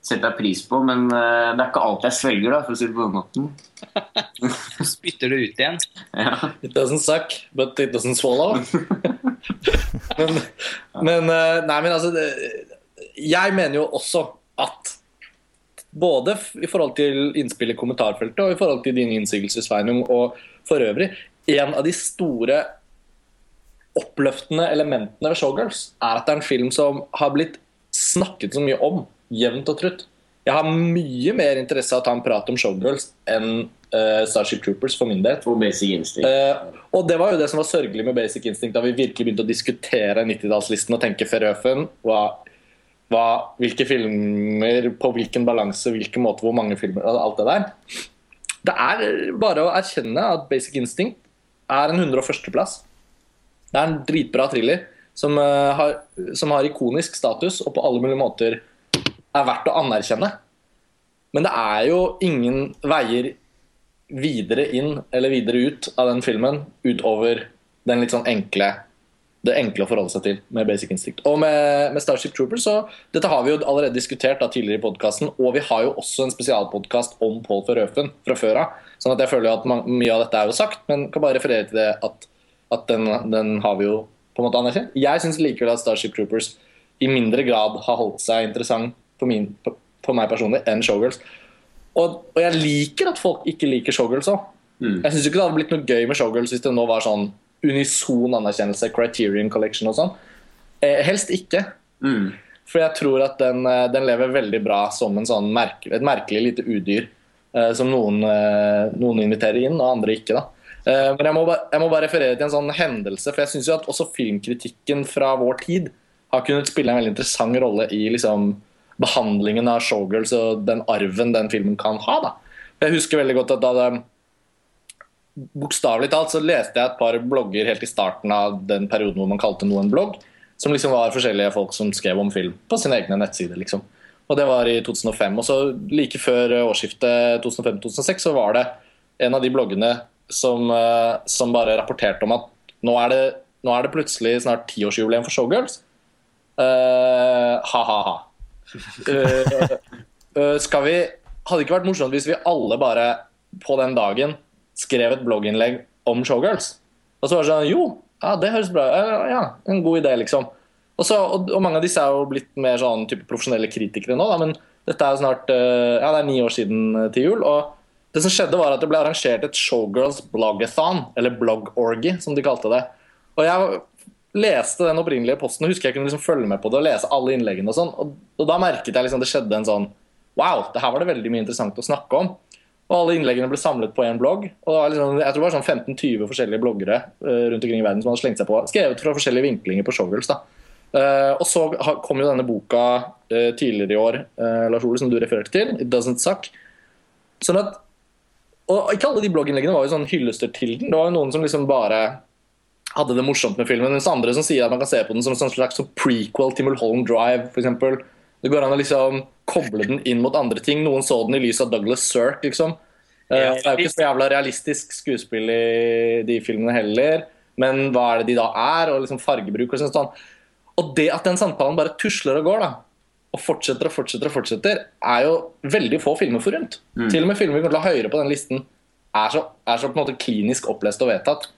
setter jeg pris på, men uh, det er ikke alt jeg svelger, da, for å si det på den måten. Spytter du ut igjen? Ja. It doesn't suck, but it doesn't swallow. men, men uh, Nei, men altså det, Jeg mener jo også at Både i forhold til innspill i kommentarfeltet og i forhold til dine innsigelser, Sveinung, og for øvrig. En av de store oppløftende elementene ved Showgirls er at det er en film som har blitt snakket så mye om, jevnt og trutt. Jeg har mye mer interesse av å ta en prat om Showgirls enn uh, Starship Troopers for min del. Og Basic Instinct. Uh, og det var jo det som var sørgelig med Basic Instinct, da vi virkelig begynte å diskutere 90-tallslisten og tenke Ferøfen. Hva, hva, hvilke filmer, på hvilken balanse, hvilken måte, hvor mange filmer, alt det der. Det er bare å erkjenne at Basic Instinct er en 101.-plass. Det er en dritbra thriller som, uh, har, som har ikonisk status og på alle mulige måter er verdt å anerkjenne. Men det er jo ingen veier videre inn eller videre ut av den filmen utover den litt sånn enkle det enkle å forholde seg til med Basic Instinct. Og med, med Starship Troopers så Dette har vi jo allerede diskutert da, tidligere i podkasten, og vi har jo også en spesialpodkast om Paul Verhoeven fra før av. Sånn at jeg føler at man, mye av dette er jo sagt, men kan bare referere til det at, at den, den har vi jo på en måte anerkjent. Jeg syns likevel at Starship Troopers i mindre grad har holdt seg interessant for, min, for, for meg personlig enn Showgirls. Og, og jeg liker at folk ikke liker Showgirls òg. Mm. Jeg syns ikke det hadde blitt noe gøy med Showgirls hvis det nå var sånn unison anerkjennelse, Criterion Collection og sånn. Eh, helst ikke. Mm. For jeg tror at den, eh, den lever veldig bra som en sånn merke, et merkelig lite udyr eh, som noen, eh, noen inviterer inn, og andre ikke. da. Eh, men jeg må, bare, jeg må bare referere til en sånn hendelse, for jeg syns at også filmkritikken fra vår tid har kunnet spille en veldig interessant rolle i liksom, behandlingen av Showgirls og den arven den filmen kan ha. da. Jeg husker veldig godt at da det Bokstavelig talt så leste jeg et par blogger helt i starten av den perioden hvor man kalte noe en blogg, som liksom var forskjellige folk som skrev om film på sine egne nettsider. liksom. Og Det var i 2005. Og så like før årsskiftet 2005-2006 så var det en av de bloggene som, eh, som bare rapporterte om at nå er det, nå er det plutselig snart tiårsjubileum for Showgirls. Uh, Ha-ha-ha. Uh, uh, skal vi Hadde ikke vært morsomt hvis vi alle bare på den dagen skrev et blogginnlegg om Showgirls? Og så var det sånn Jo, ja, det høres bra ut. Ja, en god idé, liksom. Og, så, og, og mange av disse er jo blitt mer sånn type profesjonelle kritikere nå, da, men dette er jo snart eh, Ja, det er ni år siden eh, til jul. og det som skjedde var at Det ble arrangert et Showgirls bloggathon, eller blogorgy, som de kalte det. Og jeg leste den opprinnelige posten og husker jeg kunne liksom følge med på det og lese alle innleggene. Og sånn, og, og da merket jeg liksom det skjedde en sånn Wow, det her var det veldig mye interessant å snakke om. Og alle innleggene ble samlet på én blogg. og liksom, Jeg tror det var sånn 15-20 forskjellige bloggere uh, rundt omkring i verden som hadde slengt seg på. Skrevet fra forskjellige vinklinger på Showgirls. da. Uh, og så kom jo denne boka uh, tidligere i år, Lars Ole, som du refererte til, 'It Doesn't Suck'. Sånn at og ikke alle de blogginnleggene var jo sånn hyllester til den. Det var jo noen som liksom bare hadde det morsomt med filmen, mens andre som sier at man kan se på den som en sånn slags prequel til Mulholland Drive, f.eks. Det går an å liksom koble den inn mot andre ting. Noen så den i lys av Douglas Sirk, liksom. Eh, Ja, det er jo ikke så jævla realistisk skuespill i de filmene heller. Men hva er det de da er? Og liksom fargebruk og sånn. Og det at den samtalen bare tusler og går, da, og fortsetter og fortsetter, og fortsetter, er jo veldig få filmer forunt. Til og med filmer vi kommer til å ha høyere på den listen, er så, er så på en måte klinisk opplest og vedtatt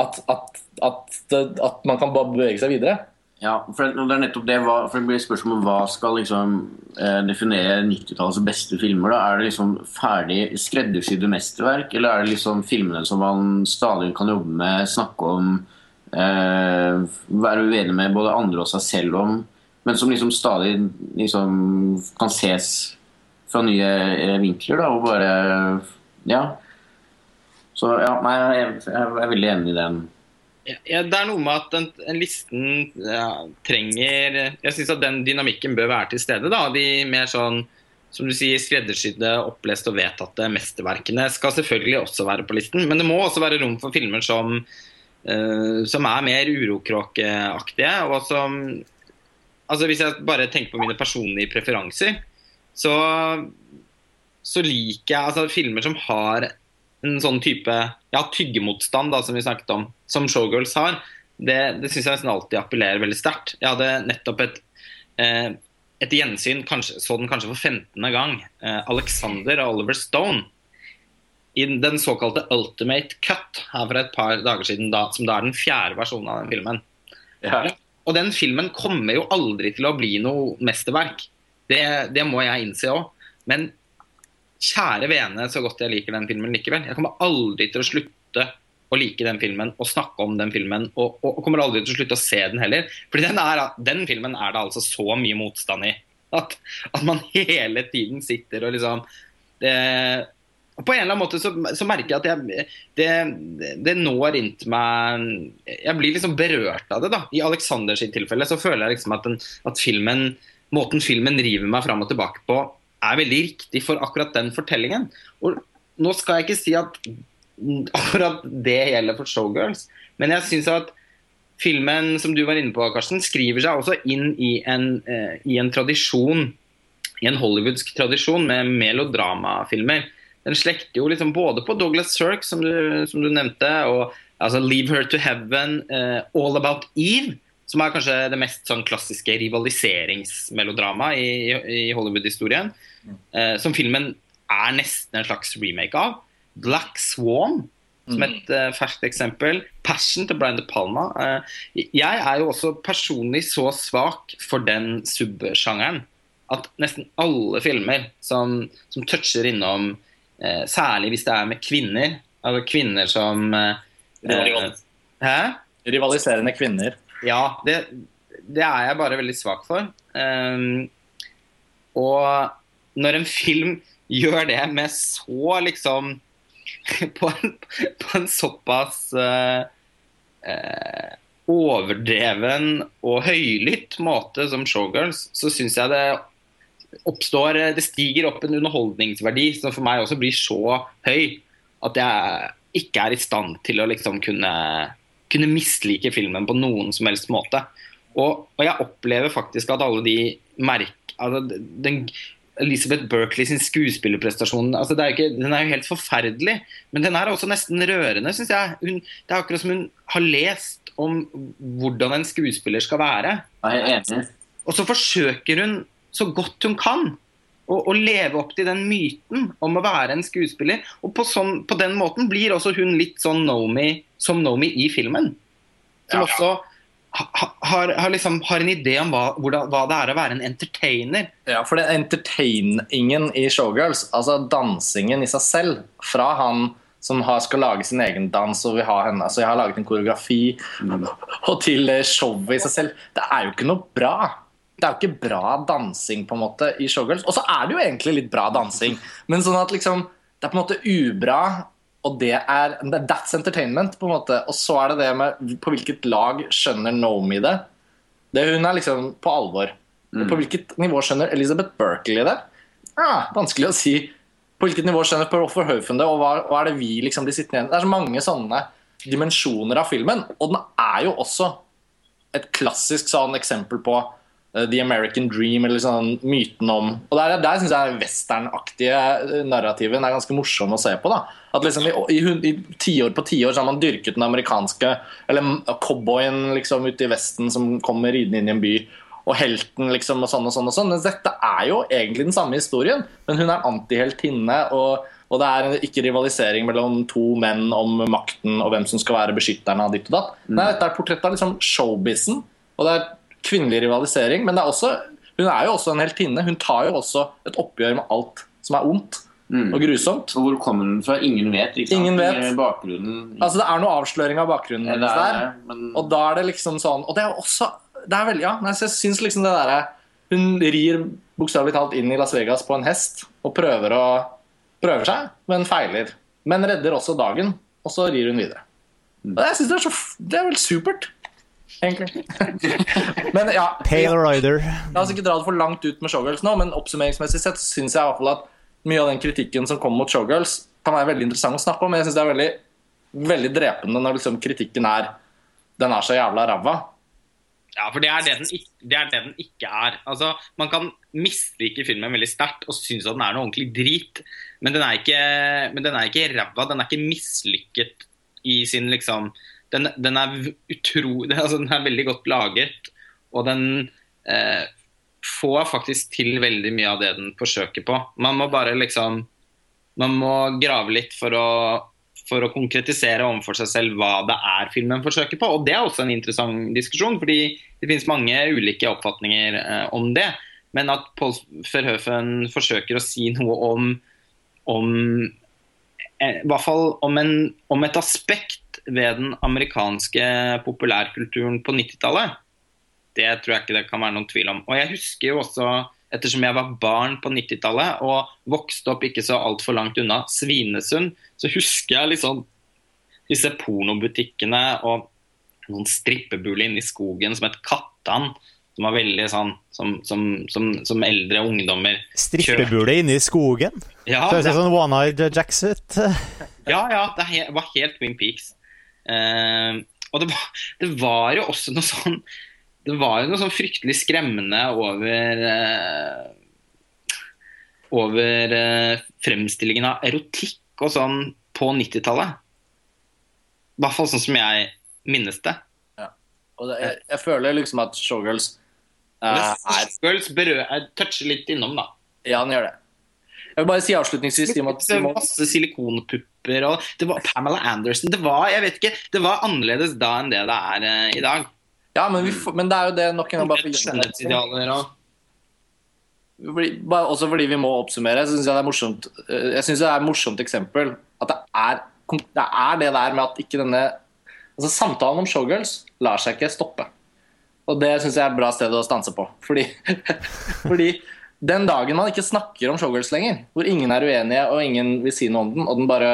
at, at, at, at man kan bare bevege seg videre. Ja, for det, det er nettopp det. Hva, for det blir spørsmål om hva skal liksom eh, definere 90-tallets beste filmer. da? Er det liksom ferdig skreddersydde mesterverk, eller er det liksom filmene som man stadig kan jobbe med, snakke om, eh, være uenig med både andre og seg selv om, men som liksom stadig liksom kan ses fra nye eh, vinkler, da, og bare Ja. Så ja, nei, jeg, jeg er veldig enig i den. Ja, det er noe med at den, den listen ja, trenger Jeg syns at den dynamikken bør være til stede. da, De mer sånn som du sier, skreddersydde, oppleste og vedtatte mesterverkene skal selvfølgelig også være på listen. Men det må også være rom for filmer som, uh, som er mer urokråkeaktige. Og som altså Hvis jeg bare tenker på mine personlige preferanser, så, så liker jeg altså filmer som har en sånn type ja, tyggemotstand da, som vi snakket om, som Showgirls har, det, det syns jeg nesten alltid appellerer veldig sterkt. Jeg hadde nettopp et, eh, et gjensyn, kanskje, så den kanskje for 15. gang, eh, Alexander og Oliver Stone. I den såkalte Ultimate Cut her for et par dager siden, da, som da er den fjerde versjonen av den filmen. Ja. Og den filmen kommer jo aldri til å bli noe mesterverk. Det, det må jeg innse òg. Men kjære vene så godt jeg liker den filmen likevel. Jeg kommer aldri til å slutte å like den filmen og snakke om den filmen. Og, og, og kommer aldri til å slutte å se den heller. Fordi den, den filmen er det altså så mye motstand i. At, at man hele tiden sitter og liksom og På en eller annen måte så, så merker jeg at jeg, det, det, når inn til meg Jeg blir liksom berørt av det. da. I Aleksanders tilfelle så føler jeg liksom at, den, at filmen, måten filmen river meg fram og tilbake på, er veldig riktig for akkurat den fortellingen. Og nå skal jeg ikke si at akkurat det gjelder for Showgirls, men jeg syns at filmen som du var inne på, Karsten, skriver seg også inn i en, eh, i en tradisjon, i en hollywoodsk tradisjon med melodramafilmer den slekter jo liksom både på Douglas Sirk, som du, som du nevnte, og altså Leave Her To Heaven, uh, All About Eve, som er kanskje det mest sånn klassiske rivaliseringsmelodramaet i, i Hollywood-historien. Uh, som filmen er nesten en slags remake av. Black Swan, som mm. et uh, ferskt eksempel. Passion til Brian De Palma. jeg er jo også personlig så svak for den subsjangeren at nesten alle filmer som, som toucher innom særlig hvis det er med kvinner. Altså kvinner som eh, Hæ? Rivaliserende kvinner. Ja, det, det, er jeg bare veldig svak for. Um, og når en film gjør det med så liksom På en, på en såpass uh, uh, overdreven og høylytt måte som Showgirls, så syns jeg det oppstår eh, Det stiger opp en underholdningsverdi som for meg også blir så høy at jeg ikke er i stand til å liksom kunne, kunne mislike filmen på noen som helst måte. Og, og jeg opplever faktisk at alle de merk... Altså, den, Elizabeth Berkley sin skuespillerprestasjon altså er ikke, Den er jo helt forferdelig, men den er også nesten rørende, syns jeg. Hun, det er akkurat som hun har lest om hvordan en skuespiller skal være. Og så forsøker hun så godt hun kan. Og, og, leve opp til den myten om å være en skuespiller. Og på, sånn, på den måten blir også hun litt sånn Nomi som Nomi i filmen. Som ja, ja. også ha, har, har, liksom, har, en idé om hva, hva, det er å være en entertainer. Ja, for det entertainingen i Showgirls, altså dansingen i seg selv, fra han som har, skal lage sin egen dans og vil ha henne, altså jeg har laget en koreografi, mm. og til showet i seg selv, det er jo ikke noe bra det er jo ikke bra dansing på en måte i Showgirls. Og så er det jo egentlig litt bra dansing, men sånn at liksom det er på en måte ubra, og det er That's entertainment, på en måte. Og så er det det med på hvilket lag skjønner Nomi det. det hun er liksom på alvor. Mm. På hvilket nivå skjønner Elizabeth Berkeley det? Ah, vanskelig å si. På hvilket nivå skjønner Peroffer Haufen det, og hva, hva, er det vi liksom blir sittende igjen Det er så mange sånne dimensjoner av filmen, og den er jo også et klassisk sånn eksempel på The American Dream, eller sånn myten om Og Der, der syns jeg westernaktige eh, narrativen er ganske morsom å se på. da At liksom I, i, i tiår på tiår har man dyrket den amerikanske Eller cowboyen liksom ute i Vesten som kommer ridende inn i en by. Og helten liksom og sånn og sånn. og sånn Men dette er jo egentlig den samme historien. Men hun er antiheltinne. Og, og det er ikke rivalisering mellom to menn om makten og hvem som skal være beskytterne av ditt og datt. Mm. Nei, dette er portrett av liksom showbizen. Og det er kvinnelig rivalisering. Men er også, hun er jo også en heltinne. Hun tar jo også et oppgjør med alt som er ondt mm. og grusomt. Og hvor kommer hun fra? Ingen vet. Ikke Ingen vet. Altså Det er noe avsløring av bakgrunnen ja, der. Men... Og da er det liksom sånn Og det er også det er veldig, ja, Jeg syns liksom det derre Hun rir bokstavelig talt inn i Las Vegas på en hest og prøver å prøver seg, men feiler. Men redder også dagen, og så rir hun videre. Mm. Og jeg synes det, er så, det er vel supert egentlig. men ja, Pale Rider. La oss ikke dra det for langt ut med showgirls nå, men oppsummeringsmessig sett syns jeg i hvert fall at mye av den kritikken som kommer mot showgirls, kan være veldig interessant å snakke om. Men jeg syns det er veldig, veldig drepende når liksom kritikken er den er så jævla ræva. Ja, for det er det, den, det er det den ikke er. Altså, Man kan mislike filmen veldig sterkt og synes at den er noe ordentlig drit, men den er ikke, men den er ikke ræva. Den er ikke mislykket i sin liksom den, den, er utro, altså, den er veldig godt laget. Og den eh, får faktisk til veldig mye av det den forsøker på. Man må bare liksom Man må grave litt for å, for å konkretisere overfor seg selv hva det er filmen forsøker på. Og det er også en interessant diskusjon, fordi det finnes mange ulike oppfatninger eh, om det. Men at Paul Verhoeven forsøker å si noe om om eh, i hvert fall om, en, om et aspekt ved den amerikanske populærkulturen på 90-tallet. Det tror jeg ikke det kan være noen tvil om. Og jeg husker jo også, ettersom jeg var barn på 90-tallet og vokste opp ikke så altfor langt unna Svinesund, så husker jeg liksom disse pornobutikkene og noen strippebuler inne i skogen som het Kattan. Som var veldig sånn som, som, som, som eldre ungdommer Strippebule inne i skogen? Ja, Høres ut som sånn One-Eyed Jackset. ja, ja, det var helt Twin Peaks. Eh, og det var, det var jo også noe sånn Det var jo noe sånn fryktelig skremmende over eh, Over eh, fremstillingen av erotikk og sånn på 90-tallet. I hvert fall sånn som jeg minnes det. Og det, jeg, jeg føler liksom at Showgirls eh, er Showgirls berører, toucher litt innom, da. Ja, den gjør det. Jeg vil bare si avslutningsvis Simon, Det var Simon, masse silikonpupper og Det var Pamela Anderson. Det var jeg vet ikke, det var annerledes da enn det det er uh, i dag. Ja, men, får, men det er jo det nok en gang bare. Skjønnhetsidealer og bare- Også fordi vi må oppsummere, så syns jeg det er morsomt eh, Jeg synes det er et morsomt eksempel at det er, det er det der med at ikke denne altså Samtalen om showgirls lar seg ikke stoppe. Og det syns jeg er et bra sted å stanse på. Fordi, fordi den dagen man ikke snakker om showgirls lenger, hvor ingen er uenige og ingen vil si noe om den, og den bare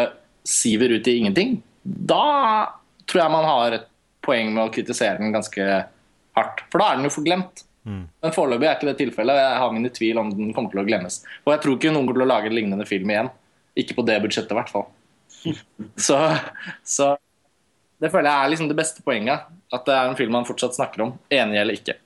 siver ut i ingenting, da tror jeg man har et poeng med å kritisere den ganske hardt. For da er den jo forglemt. Men foreløpig er ikke det tilfellet. Jeg har mine tvil om den kommer til å glemmes. Og jeg tror ikke noen kommer til å lage en lignende film igjen. Ikke på det budsjettet, i hvert fall. Så, så det føler jeg er liksom det beste poenget. At det er en film man fortsatt snakker om. Enig eller ikke.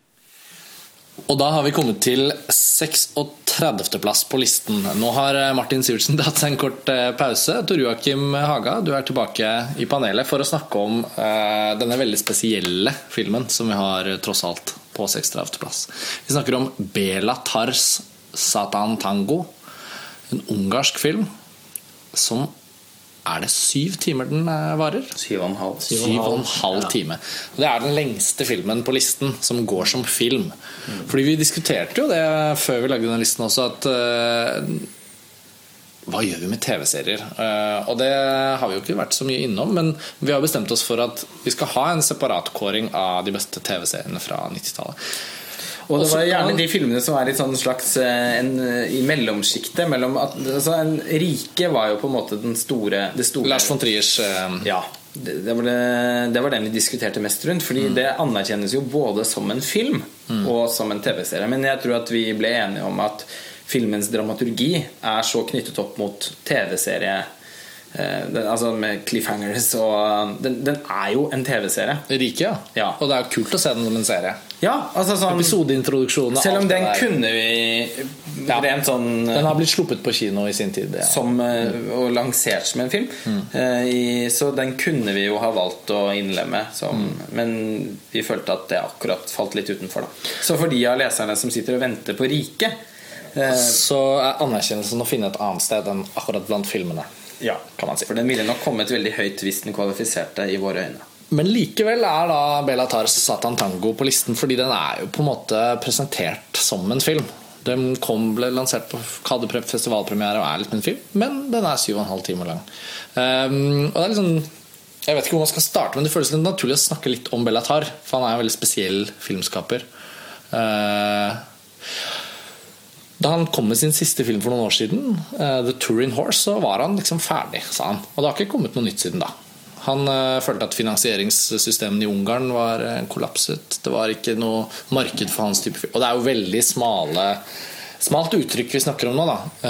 Og da har vi kommet til 36.-plass på listen. Nå har eh, Martin Sivertsen tatt seg en kort eh, pause. Tor Joakim Haga, du er tilbake i panelet for å snakke om uh, denne veldig spesielle filmen som vi har tross alt på 36.-plass. Vi snakker om Bela Tars Satan Tango. En ungarsk film som Er det syv timer den eh, varer? Syv og en halv. Syv og en halv time. Og Det er den lengste filmen på listen som går som film. Fordi vi diskuterte jo det før vi lagde den listen også, at uh, hva gjør vi med TV-serier? Uh, og det har vi jo ikke vært så mye innom, men vi har bestemt oss for at vi skal ha en separatkåring av de beste TV-seriene fra 90-tallet. Og det var gjerne de filmene som er litt sånn slags eh, en, eh, i mellomsjiktet mellom at, altså en, Rike var jo på en måte den store, det store Lars von Triers uh... Ja. Det, var det, det var den vi diskuterte mest rundt. Fordi Mm. det anerkjennes jo både som en film og som en TV-serie. Men jeg tror at vi ble enige om at filmens dramaturgi er så knyttet opp mot TV-serie. Eh, den- altså med cliffhangers og Den, den er jo en TV-serie. Rike, ja. Ja. Og det er jo kult å se den som en serie. Ja, altså sånn Episodeintroduksjonen. Selv om den kunne vi Ja. rent sånn Den har blitt sluppet på kino i sin tid. Ja. som, eh, og lansert som en film. Mm. så den kunne vi jo ha valgt å innlemme, som, men vi følte at det akkurat falt litt utenfor. Da. Så for de av leserne som sitter og venter på Riket eh, Så er anerkjennelsen å finne et annet sted enn akkurat blant filmene. Ja, kan man si. For den ville nok kommet veldig høyt hvis den kvalifiserte i våre øyne. Men likevel er da Bela Tars Satan Tango på listen, fordi den er jo på en måte presentert som en film. Den kom, ble lansert på Kadeprep festivalpremiere og er litt en film, men den er 7,5 timer lang. Um, og det er liksom Jeg vet ikke hvor man skal starte, men det føles litt naturlig å snakke litt om Bela Tar, for han er en veldig spesiell filmskaper. Eh, da han kom med sin siste film for noen år siden, eh, 'The Touring Horse', så var han liksom ferdig, sa han. Og det har ikke kommet noe nytt siden da. Han eh, følte at finansieringssystemene i Ungarn var eh, kollapset. Det var ikke noe marked for hans type film. Og det er jo veldig smale Smalt uttrykk vi snakker om nå, da.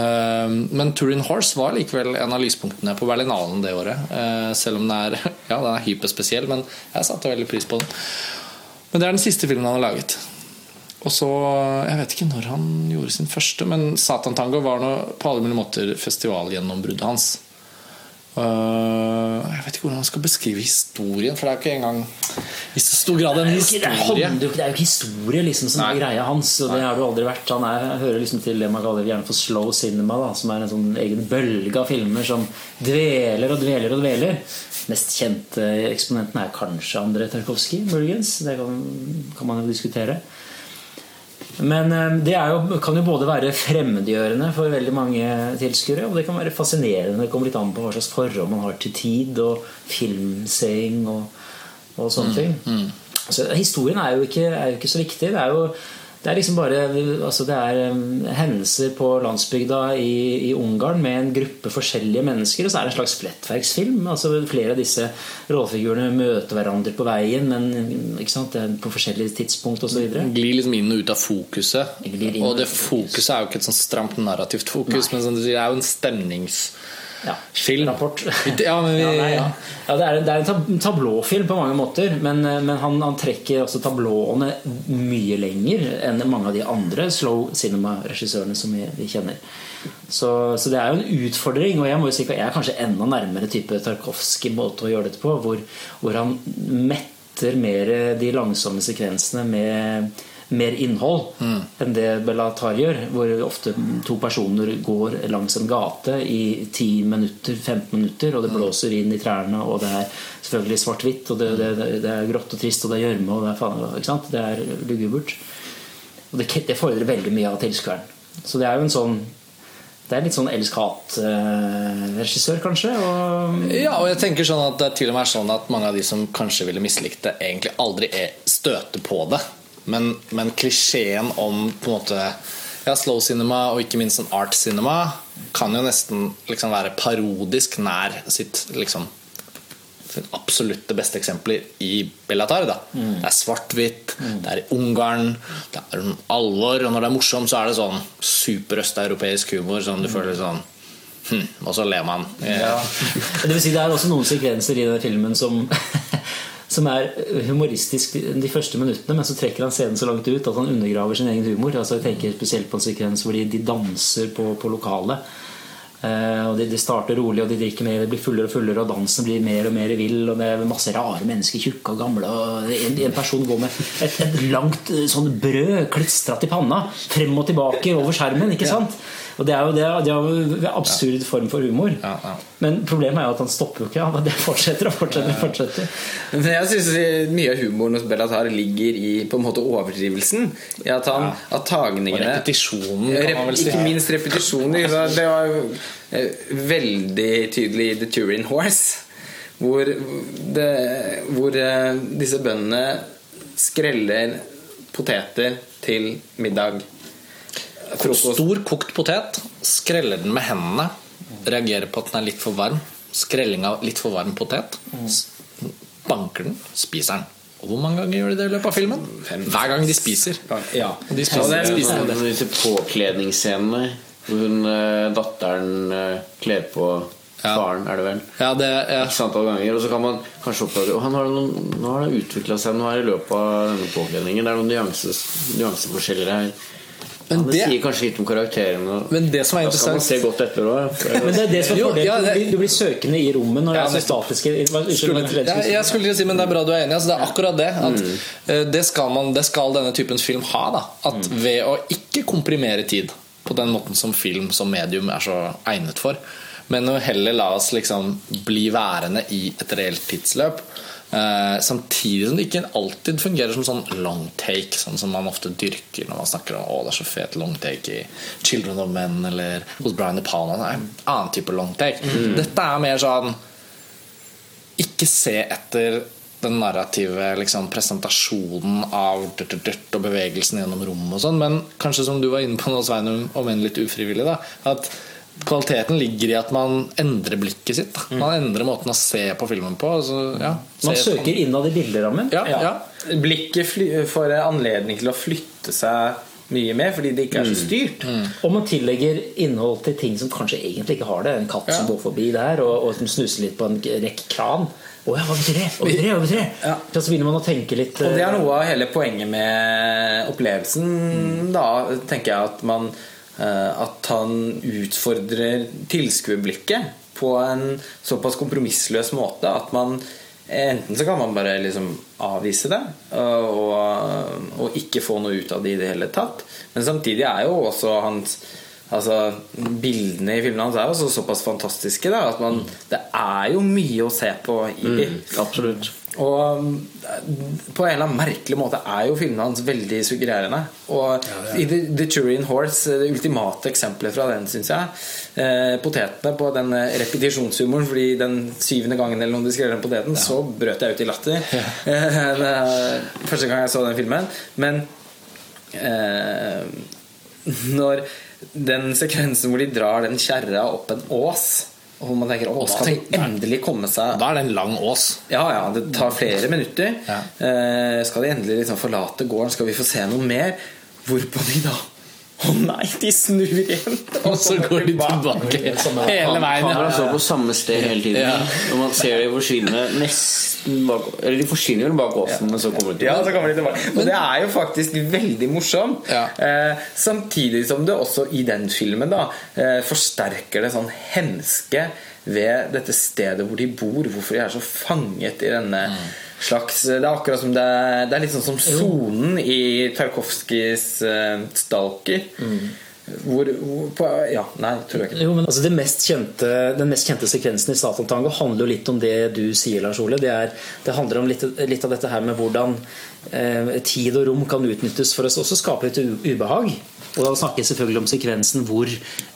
Men 'Touring Horse' var likevel en av lyspunktene på Berlinalen det året. Selv om den er, ja, den er hyperspesiell, men jeg satte veldig pris på den. Men det er den siste filmen han har laget. Og så, Jeg vet ikke når han gjorde sin første, men 'Satan Tango' var nå på alle mulige måter festivalgjennombruddet hans. Uh, jeg vet ikke hvordan man skal beskrive historien, for det er jo ikke engang i så stor grad en Det historie. jo ikke- det er jo ikke historie liksom, som er greia hans. Og det har det aldri vært. Han er, hører liksom til det man kaller gjerne for slow cinema, da, som er en sånn egen bølge av filmer som dveler og dveler og dveler. Mest kjente eksponenten er kanskje André Tarkovskij, muligens. Det kan, kan man jo diskutere. Men eh, det jo, kan jo både være fremmedgjørende for veldig mange tilskuere, og det kan være fascinerende. Det kommer litt an på hva slags forhold man har til tid og filmseing og, og sånne ting. Så historien er jo, ikke, er jo ikke så viktig. Det er jo det er liksom bare altså det er um, hendelser på landsbygda i, i Ungarn med en gruppe forskjellige mennesker. Og så er det en slags flettverksfilm. Altså flere av disse rollefigurene møter hverandre på veien, men sant? På forskjellige tidspunkt osv. Glir liksom inn og ut av fokuset. Og det fokuset er jo ikke et sånn stramt narrativt fokus, men som du sier, det er jo en stemningsfilm. Ja. Rapport. Ja, men vi, Ja, nei, ja. Ja, det, er, det er en tab- tablåfilm på mange måter, men, eh, men han, han trekker også tablåene mye lenger enn mange av de andre slow cinema-regissørene som vi, vi kjenner. Så, så det er jo en utfordring, og jeg må jo si jeg er kanskje enda nærmere type Tarkovskij måte å gjøre dette på, hvor, hvor han metter mer de langsomme sekvensene med mer innhold enn det Bellatar gjør. Hvor ofte to personer går langs en gate i 10 minutter, 15 minutter, og det blåser inn i trærne, og det er selvfølgelig svart-hvitt, og det, det, det er grått og trist, og det er gjørme, og det er, faen, det er lugubert. Og det, det fordrer veldig mye av tilskueren. Så det er jo en sånn Det er litt sånn elsk-hat-regissør, kanskje. Og ja, og jeg tenker sånn at det er til og med sånn at mange av de som kanskje ville mislikt det, egentlig aldri er støter på det. Men, men klisjeen om på en måte ja, slow cinema og ikke minst en art cinema kan jo nesten liksom være parodisk nær sitt liksom absolutte beste eksempler i Bellatar. Da. Det er svart-hvitt, det er i Ungarn, det er alvor. Og når det er morsomt, så er det sånn superøsteuropeisk humor. Sånn du føler sånn hm, Og så ler man. Ja. Det vil si, det er også noen sekvenser i denne filmen som som er humoristisk de første minuttene, men så trekker han scenen så langt ut at han undergraver sin egen humor. Altså Jeg tenker spesielt på en sekvens hvor de, de danser på, på lokalet. Uh, og de, de starter rolig, og de drikker mer, de blir fullere og fullere, og dansen blir mer og mer vill. Og det er masse rare mennesker, tjukke og gamle. Og en, en person går med et, et langt eh, sånn brød klistra til panna, frem og tilbake over skjermen. ikke sant? Og det er jo det, det er jo en absurd form for humor. Ja, ja. Men problemet er jo at han stopper jo ikke. Han, det fortsetter og fortsetter. og fortsetter Men jeg synes mye av humoren hos Bellatar ligger i på en måte overdrivelsen. I at, han, at Og repetisjonen, kan man vel si. Ikke minst repetisjonen. Det var jo eh, veldig tydelig i The Turin Horse. Hvor, det, hvor eh, disse bøndene skreller poteter til middag. Frokost. Stor kokt potet, skreller den med hendene, reagerer på at den er litt for varm. Skrelling av litt for varm potet. Banker den, spiser den. Og hvor mange ganger gjør de det i løpet av filmen? Hver gang de spiser. Ja. De spiser, Og det er spiser Ja, det. disse påkledningsscenene hvor hun, eh, datteren eh, kler på Ja. faren, er det vel? Ja, det ja. X antall ganger, og så kan man kanskje oppdage Og han har noen, nå har det utvikla seg noe her i løpet av denne påkledningen. Det er noen nyanseforskjeller her. Men Ja, det, det- sier kanskje litt om karakterene. Men det som er Da skal man interessant se godt etter òg. Men det er det som er fordelen. ja, det- Du blir- søkende i rommet når Ja, det er så statiske skulle, jeg, jeg skulle ikke si, men det er bra du er enig. Altså, det er akkurat det. At, mm. det, skal man, det skal denne typen film ha. Da. At Ved å ikke komprimere tid på den måten som film som medium er så egnet for, men å heller la oss liksom bli værende i et reelt tidsløp. Eh, samtidig som det ikke alltid fungerer som sånn long take, sånn som man ofte dyrker når man snakker om å det er så fet long take i 'Children of Men' eller hos Brian De Palma. Det er en annen type long take. Dette er mer sånn ikke se etter den narrative liksom, presentasjonen av dørt, dørt, og bevegelsen gjennom rommet og sånn, men kanskje som du var inne på nå, Sveinung, om enn litt ufrivillig, da, at kvaliteten ligger i at man endrer blikket sitt. Da. Man endrer måten å se på filmen på. Altså, ja, Man søker innad i bilderammen. ja, ja. Blikket fly, får anledning til å flytte seg mye mer fordi det ikke er så styrt. Og man tillegger innhold til ting som kanskje egentlig ikke har det. En katt som går forbi der og, og som snuser litt på en rekk kran. Å ja, hva betyr det? Hva betyr det? Hva betyr det? Ja. Så begynner man å tenke litt Og det er eh, noe av hele poenget med opplevelsen. Da tenker jeg at man At han utfordrer tilskuerblikket på en såpass kompromissløs måte at man Enten så kan man bare liksom avvise det og, og, og ikke få noe ut av det i det hele tatt. Men samtidig er jo også hans Altså, Bildene i filmene hans er jo såpass fantastiske da, at man, det er jo mye å se på i mm, Absolutt. Og um, på en eller annen merkelig måte er jo filmene hans veldig suggererende. Og i The, The Turian Horse, det ultimate eksempelet fra den, syns jeg. Eh, potetene på den eh, repetisjonshumoren, fordi den syvende gangen eller noe de skrev den poteten, så brøt jeg ut i latter. Eh, er første gang jeg så den filmen. Men eh, når den sekvensen hvor de drar den kjerra opp en ås og man tenker å, skal de endelig komme seg Da er det en lang ås. ja, ja, det tar flere minutter. Ja. Eh, skal de endelig liksom forlate gården? Skal vi få se noe mer? Hvorpå de da Å nei, de snur igjen! Og så går de tilbake hele veien. Kameraet Ja. står på samme sted hele tiden. Ja. Og man ser de forsvinne nesten bak Eller de forsvinner vel bak åsen, men så kommer de Ja, tilbake. så kommer de tilbake. Og det er jo faktisk veldig morsomt. Ja. Eh, samtidig som det også i den filmen da eh, forsterker det sånn hemske ved dette stedet hvor de bor. Hvorfor de er så fanget i denne slags Det er akkurat som det det er litt sånn som sonen i Tarkovskijs uh, 'Stalker'. Hvor, hvor på, Ja, nei, tror jeg ikke. Jo, men altså mest kjente, Den mest kjente sekvensen i Satan Tango handler jo litt om det du sier, Lars Ole. Det, er, det handler om litt, litt av dette her med hvordan eh, tid og rom kan utnyttes for å også skape litt ubehag. Og da snakker jeg selvfølgelig om sekvensen hvor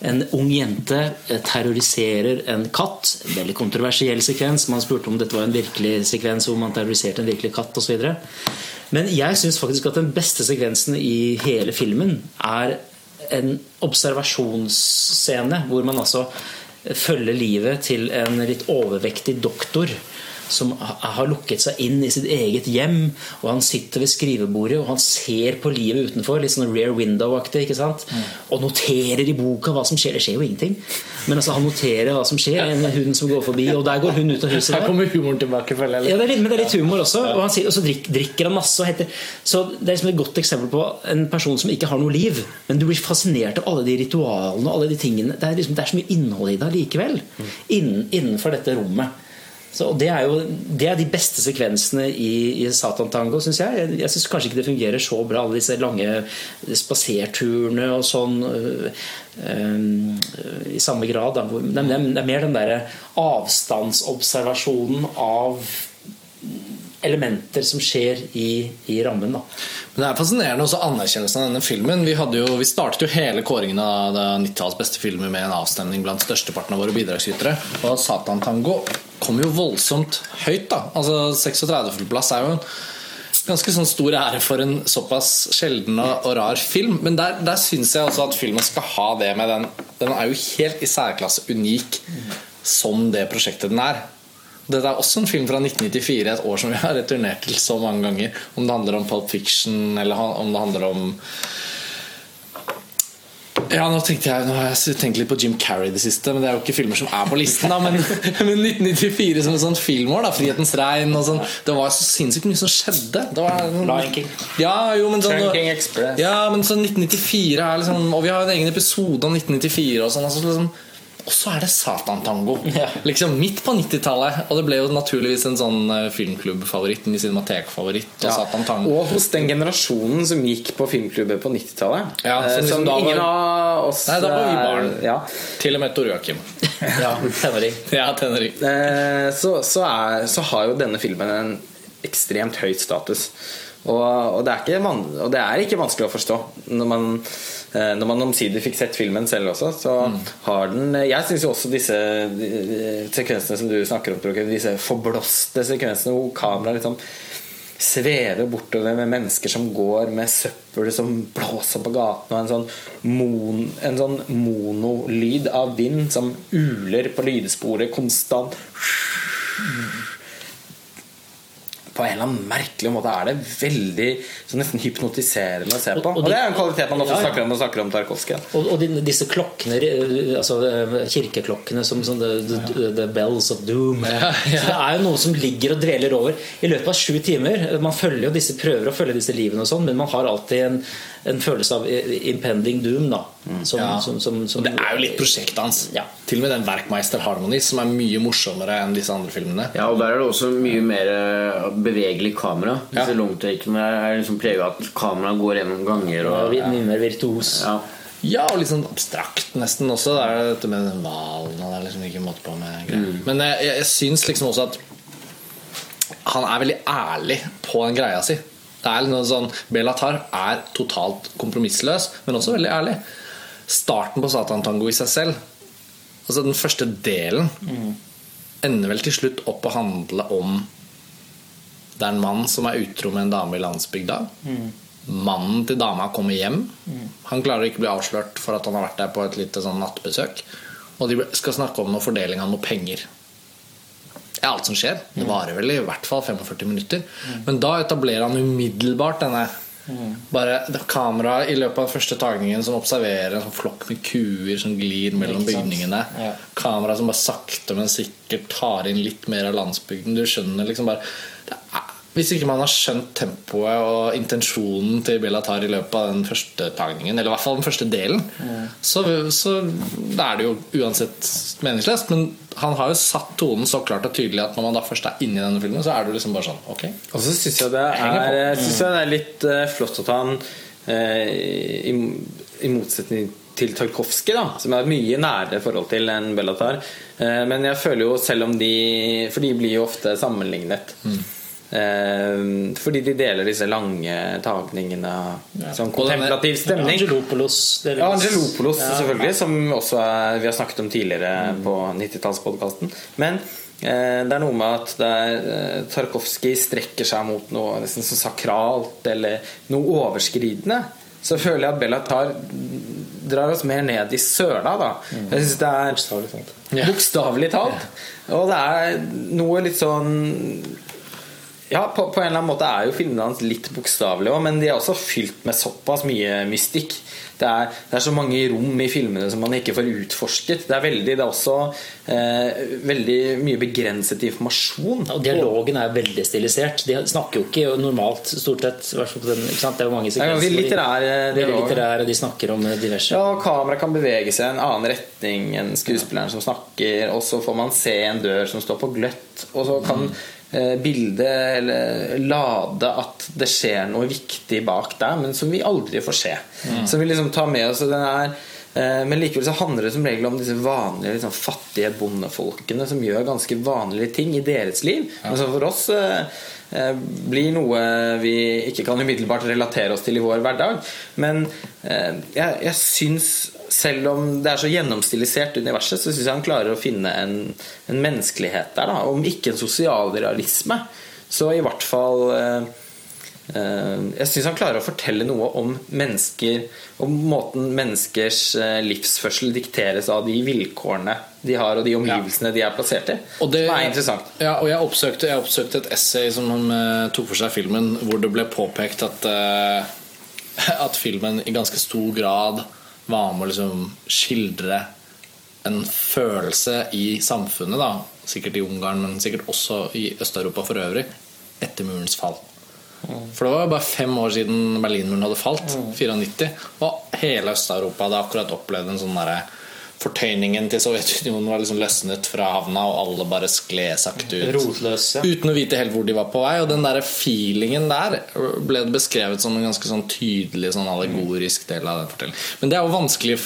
en ung jente eh, terroriserer en katt. En veldig kontroversiell sekvens. Man spurte om dette var en virkelig sekvens hvor man terroriserte en virkelig katt osv. Men jeg syns faktisk at den beste sekvensen i hele filmen er en observasjonsscene hvor man altså følger livet til en litt overvektig doktor som har lukket seg inn i sitt eget hjem. Og han sitter ved skrivebordet og han ser på livet utenfor. Litt sånn rear window-aktig. ikke sant? Og noterer i boka hva som skjer. Det skjer jo ingenting. Men altså, han noterer hva som skjer. En hund som går forbi, og der går hun ut av huset. Her kommer humoren tilbake, føler jeg. Ja, det er litt, men det er litt humor også. Og, han og så drikk, drikker han masse. Heter, så Det er liksom et godt eksempel på en person som ikke har noe liv. Men du blir fascinert av alle de ritualene og alle de tingene. Det er, liksom, det er så mye innhold i det likevel. Innen, innenfor dette rommet. Så det er jo det er de beste sekvensene i, i Satan Tango, syns jeg. Jeg, jeg syns kanskje ikke det fungerer så bra, alle disse lange spaserturene og sånn. øh, I samme grad. Da. Det er, det er mer den derre avstandsobservasjonen av elementer som skjer i, i rammen. Da. Men det er fascinerende også anerkjennelsen av denne filmen. Vi, jo, vi startet jo hele kåringen av 90-tallets beste filmer med en avstemning blant størsteparten av våre bidragsytere. Og Satan Tango kom jo voldsomt høyt. da Altså 36-plass er jo en ganske sånn stor ære for en såpass sjelden og rar film. Men der, der syns jeg også at filmen skal ha det med den Den er jo helt i særklasse unik som det prosjektet den er. Dette er også en film fra 1994, et år som vi har returnert til så mange ganger. Om det handler om Pulp Fiction, eller om det handler om ja, nå tenkte jeg Nå har jeg tenkt litt på Jim Carrey det siste, men det er jo ikke filmer som er på listen. da Men, men 1994 som et sånt filmår, da 'Frihetens regn' og sånn Det var så sinnssykt mye som skjedde. Det var, Lion King. Ja, jo, men sånn, King Express. ja, men så 1994 er liksom Og vi har en egen episode om 1994 og sånn. Altså, liksom, og så er det Satan-tango. Ja. Liksom Midt på 90-tallet. Og det ble jo naturligvis en sånn eh, filmklubbfavoritt. En Cinematek-favoritt. Og Ja. Satan-tango. Og hos den generasjonen som gikk på filmklubber på 90-tallet. Ja, eh, som liksom som da var- av oss Nei, da var vi er- barn. Ja. Til og med Tor Joakim. Ja, tenåring. Ja, tenåring. Eh, så, så, er, så har jo denne filmen en ekstremt høy status. Og, og, det ikke og det er ikke vanskelig å forstå når man, eh, når man omsider fikk sett filmen selv også. Så har den Jeg syns jo også disse sekvensene som du snakker om, disse forblåste sekvensene hvor kameraet liksom svever bortover med mennesker som går med søppel som blåser på gaten, og en sånn, mon, en sånn monolyd av vind som uler på lydsporet konstant. På en eller annen merkelig måte er det veldig så nesten hypnotiserende å se på. Og- og Og, det er en kvalitet man også Ja, ja. snakker om når man snakker om Tarkovskij. Og, og de, disse klokkene, eh, altså eh, kirkeklokkene som, som the, the, the Bells of Doom Så Det er jo noe som ligger og dveler over i løpet av sju timer. Man følger jo disse, prøver å følge disse livene, og sånn men man har alltid en, en følelse av impending doom. Da, som, Ja. som, som, det er jo litt prosjektet hans. Ja. Til og med den Werkmeister harmonis som er mye morsommere enn disse andre filmene. Ja, og der er det også mye mer eh, bevegelig kamera. Disse Ja. longtakene er liksom preget av at kameraet går gjennom ganger. Og, ja, mye mer virtuos. ja. Ja, og litt sånn abstrakt nesten også. Det er dette med den hvalen og det er liksom ikke måte på med greier. Men jeg, jeg, jeg syns liksom også at han er veldig ærlig på den greia si. Det er noe sånn Belatar er totalt kompromissløs, men også veldig ærlig. Starten på Satan Tango i seg selv, altså den første delen, ender vel til slutt opp å handle om Det er en mann som er utro med en dame i landsbygda. Mannen til dama kommer hjem. Han klarer ikke å bli avslørt for at han har vært der på et lite sånn nattbesøk. Og de skal snakke om noe fordeling av noe penger. Det er alt som skjer. Det varer vel i hvert fall 45 minutter. Men da etablerer han umiddelbart denne bare det er kamera i løpet av den første tagningen som observerer en sånn flokk med kuer som glir mellom bygningene. Ja. Kamera som bare sakte, men sikkert tar inn litt mer av landsbygden. Du skjønner liksom bare er, Hvis ikke man har skjønt tempoet og intensjonen til Bellatar i løpet av den første tagningen, eller i hvert fall den første delen, så, så er det jo uansett meningsløst. Men han har jo satt tonen så klart og tydelig at når man da først er inne i denne filmen, så er du liksom bare sånn Ok. Og så syns jeg, jeg jeg det er litt eh, flott at han eh, i, I motsetning til Tarkovskij, da, som er har mye nærere forhold til enn Bellatar. Eh, men jeg føler jo, selv om de For de blir jo ofte sammenlignet. Eh, fordi de deler disse lange tagningene. Sånn kontemplativ stemning. Angelopolos. Ja, Angelopolos, Ja. selvfølgelig, som også er, vi har snakket om tidligere på 90-tallspodkasten. Men eh, det er noe med at det er, eh, Tarkovskij strekker seg mot noe nesten så sakralt eller noe overskridende. Så føler jeg at Bellatar drar oss mer ned i søla. da Jeg synes det er Bokstavelig talt. Og det er noe litt sånn ja, på, på en eller annen måte er jo filmene hans litt bokstavelige òg, men de er også fylt med såpass mye mystikk. Det er, det er så mange rom i filmene som man ikke får utforsket. Det er veldig, det er også eh, veldig mye begrenset informasjon. Og dialogen er veldig stilisert. De snakker jo ikke normalt, stort sett. den? Det er jo mange er sekvenser eh, er litterære, de snakker om diverse Ja, og kameraet kan bevege seg i en annen retning enn skuespilleren som snakker, og så får man se en dør som står på gløtt, og så kan eh, bildet eller lade at det skjer noe viktig bak der, men som vi aldri får se. Som vi liksom tar med oss. Den er eh, men likevel så handler det som regel om disse vanlige liksom, fattige bondefolkene som gjør ganske vanlige ting i deres liv. Men som for oss eh, eh, blir noe vi ikke kan umiddelbart relatere oss til i vår hverdag. Men eh, jeg, jeg syns, selv om det er så gjennomstilisert universet, så syns jeg han klarer å finne en, en menneskelighet der. Da. Om ikke en sosialrealisme, så i hvert fall eh, Eh, Jeg syns han klarer å fortelle noe om mennesker Om måten menneskers eh, livsførsel dikteres av de vilkårene de har, og de omgivelsene de er plassert i. Og det, som er interessant. Ja, og jeg oppsøkte, jeg oppsøkte et essay som han eh, tok for seg filmen, hvor det ble påpekt at, eh, at filmen i ganske stor grad var med å liksom skildre en følelse i samfunnet, da. sikkert i Ungarn, men sikkert også i Øst-Europa for øvrig, etter murens fall. For det var bare fem år siden Berlinmuren hadde falt, 94, og hele Øst-Europa hadde akkurat opplevd en sånn derre Fortøyningen til Sovjetunionen var liksom løsnet fra havna, og alle bare skled sakte ut. rotløse. Uten å vite helt hvor de var på vei. Og den der feelingen der ble beskrevet som en ganske sånn tydelig sånn allegorisk del av den fortellingen. Men det er jo vanskelig,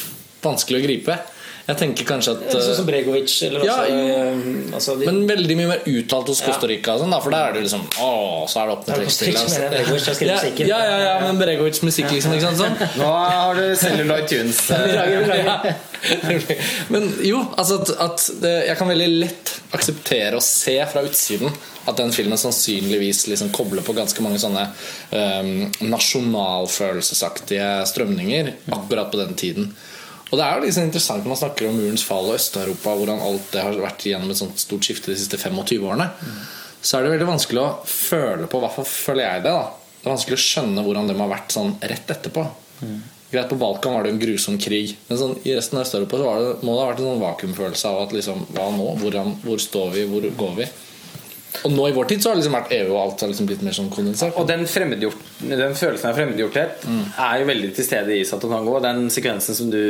vanskelig å gripe. Jeg tenker kanskje at Sånn som Bregovic. Eller Ja, også, eh, altså de, Men veldig mye mer uttalt hos Costa Rica, sånn, da, for der er det liksom Å, så er det opp med jeg, Bregovic Ja, ja, ja, ja, men Bregovics musikk, liksom. Ikke sant? Sånn. Nå har du Celluloid Tunes. eh, Men jo, altså at, at det, jeg kan veldig lett akseptere å se fra utsiden at den filmen sannsynligvis liksom kobler på ganske mange sånne um, nasjonalfølelsesaktige strømninger akkurat på den tiden. Og det er jo liksom interessant når man snakker om murens fall og Øst-Europa, hvordan alt det har vært gjennom et sånt stort skifte de siste 25 årene. Så er det veldig vanskelig å føle på, i hvert fall føler jeg det. da Det er vanskelig å skjønne hvordan de har vært sånn rett etterpå. Greit, På Balkan var det en grusom krig, men sånn, i resten av Øst-Europa så det, må det ha vært en sånn vakuumfølelse av at liksom, hva nå? Hvordan, hvor står vi? Hvor går vi? Og nå i vår tid så har det liksom vært EU og alt har liksom blitt mer sånn kondensert. Og den, den følelsen av fremmedgjorthet er jo veldig til stede i Satotango. Og den sekvensen som du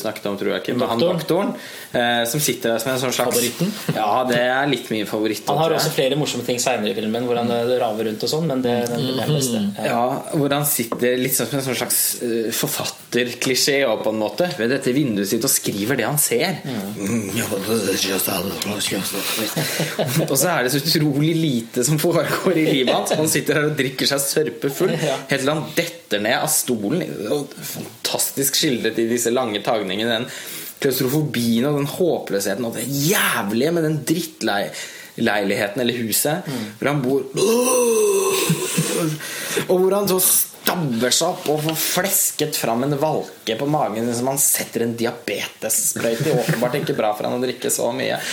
snakket om, tror jeg ikke, med han Doktoren. eh, som sitter der som en sånn slags Favoritten? Ja, det er litt min favoritt. Han har også flere morsomme ting seinere i filmen, hvor han eh, raver rundt og sånn, men det, den, er den beste. Ja. Ja, hvor han sitter litt sånn som en sånn slags uh, forfatterklisjé på en måte ved dette vinduet sitt og skriver det han ser. Mm, er og så er det så utrolig lite som foregår i livet hans. Han sitter her og drikker seg sørpefull helt til han detter ned av stolen. Fantastisk skildret i disse lange tagningene. Den klaustrofobien og den håpløsheten og det jævlige med den drittleiligheten eller huset hvor han bor. Og hvor han så stabber seg opp og får flesket fram en valke på magen som han setter en diabetessprøyte i. Åpenbart ikke bra for han å drikke så mye.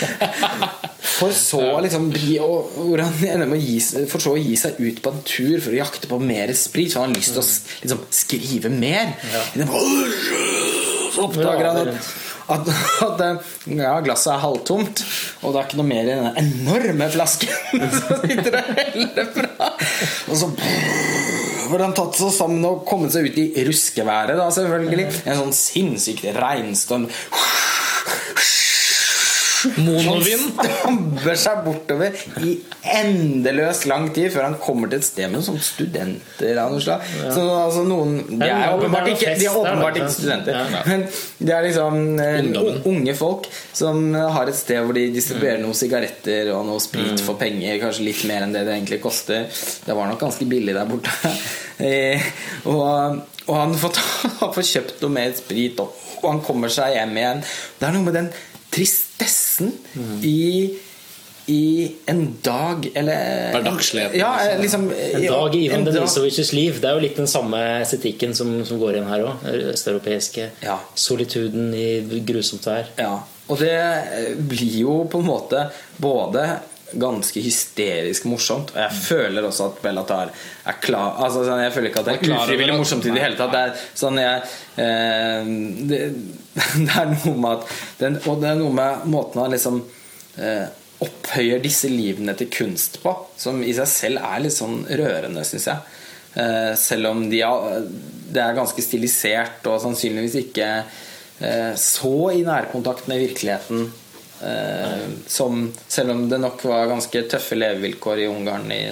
For så liksom Hvor han ender med å gi, for så å gi seg ut på en tur for å jakte på mer sprit. For han har lyst til å liksom, skrive mer. Så oppdager han at, at, at ja, glasset er halvtomt, og det er ikke noe mer i den enorme flasken. Så sitter og heller fra. Og så hvor han tatt seg sammen og kommet seg ut i ruskeværet, da, selvfølgelig. En sånn sinnssykt regnstorm. Monovind. Han stabber seg bortover i endeløst lang tid før han kommer til et sted med sånne studenter av noe slag. Så, altså, noen, de er åpenbart ikke, de er åpenbart ikke studenter. Men det er liksom eh, unge folk som har et sted hvor de distribuerer noen sigaretter og noe sprit for penger. Kanskje litt mer enn det det egentlig koster. Det var nok ganske billig der borte. Eh, og, og han får, ta, han får kjøpt noe mer sprit, og, og han kommer seg hjem igjen. Det er noe med den tristessen i i en dag eller Hverdagsligheten, Ja, liksom. liksom En dag i Ivan Denisovitsjs liv. Det er jo litt den samme estetikken som, som går igjen her òg. Østeuropeiske. Ja. Solituden i grusomt vær. Ja, og det blir jo på en måte både ganske hysterisk morsomt, og jeg føler også at Bellatar er klar Altså sånn, Jeg føler ikke at det Er klar ufrivillig morsomt i det hele tatt. Det er sånn jeg eh, det, det er noe med at den, Og det er noe med måten han liksom eh, opphøyer disse livene til kunst på, som i seg selv er litt sånn rørende, syns jeg. Eh, selv om de det er ganske stilisert og sannsynligvis ikke eh, så i nærkontakt med virkeligheten. Eh, som, selv om det nok var ganske tøffe levevilkår i Ungarn i,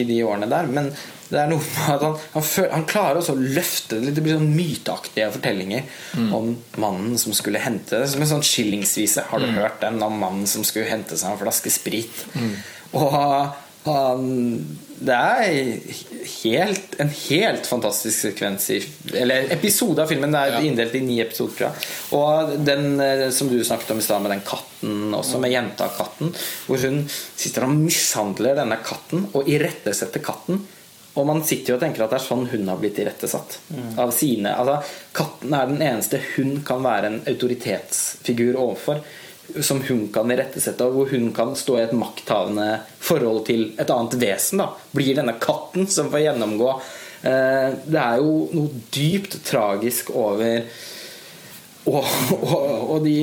i de årene der. Men det er noe med at han, han, føl- han klarer også å løfte det litt. Det blir sånn myteaktige fortellinger om mannen som skulle hente Som en sånn skillingsvise. Har du hørt den om mannen som skulle hente seg en flaske sprit? Og han Det er helt, en helt fantastisk sekvens i Eller episode av filmen. Det er inndelt i ni episoder. Og den eh, som du snakket om i stad, med den katten også, med jenta-katten, hvor hun sitter og mishandler denne katten og irettesetter katten. Og man sitter jo og tenker at det er sånn hun har blitt irettesatt. Av sine altså, Katten er den eneste hun kan være en autoritetsfigur overfor. Som hun kan irettesette, og hvor hun kan stå i et makthavende forhold til et annet vesen. da Blir denne katten som får gjennomgå. Eh, det er jo noe dypt tragisk over Og, og, og de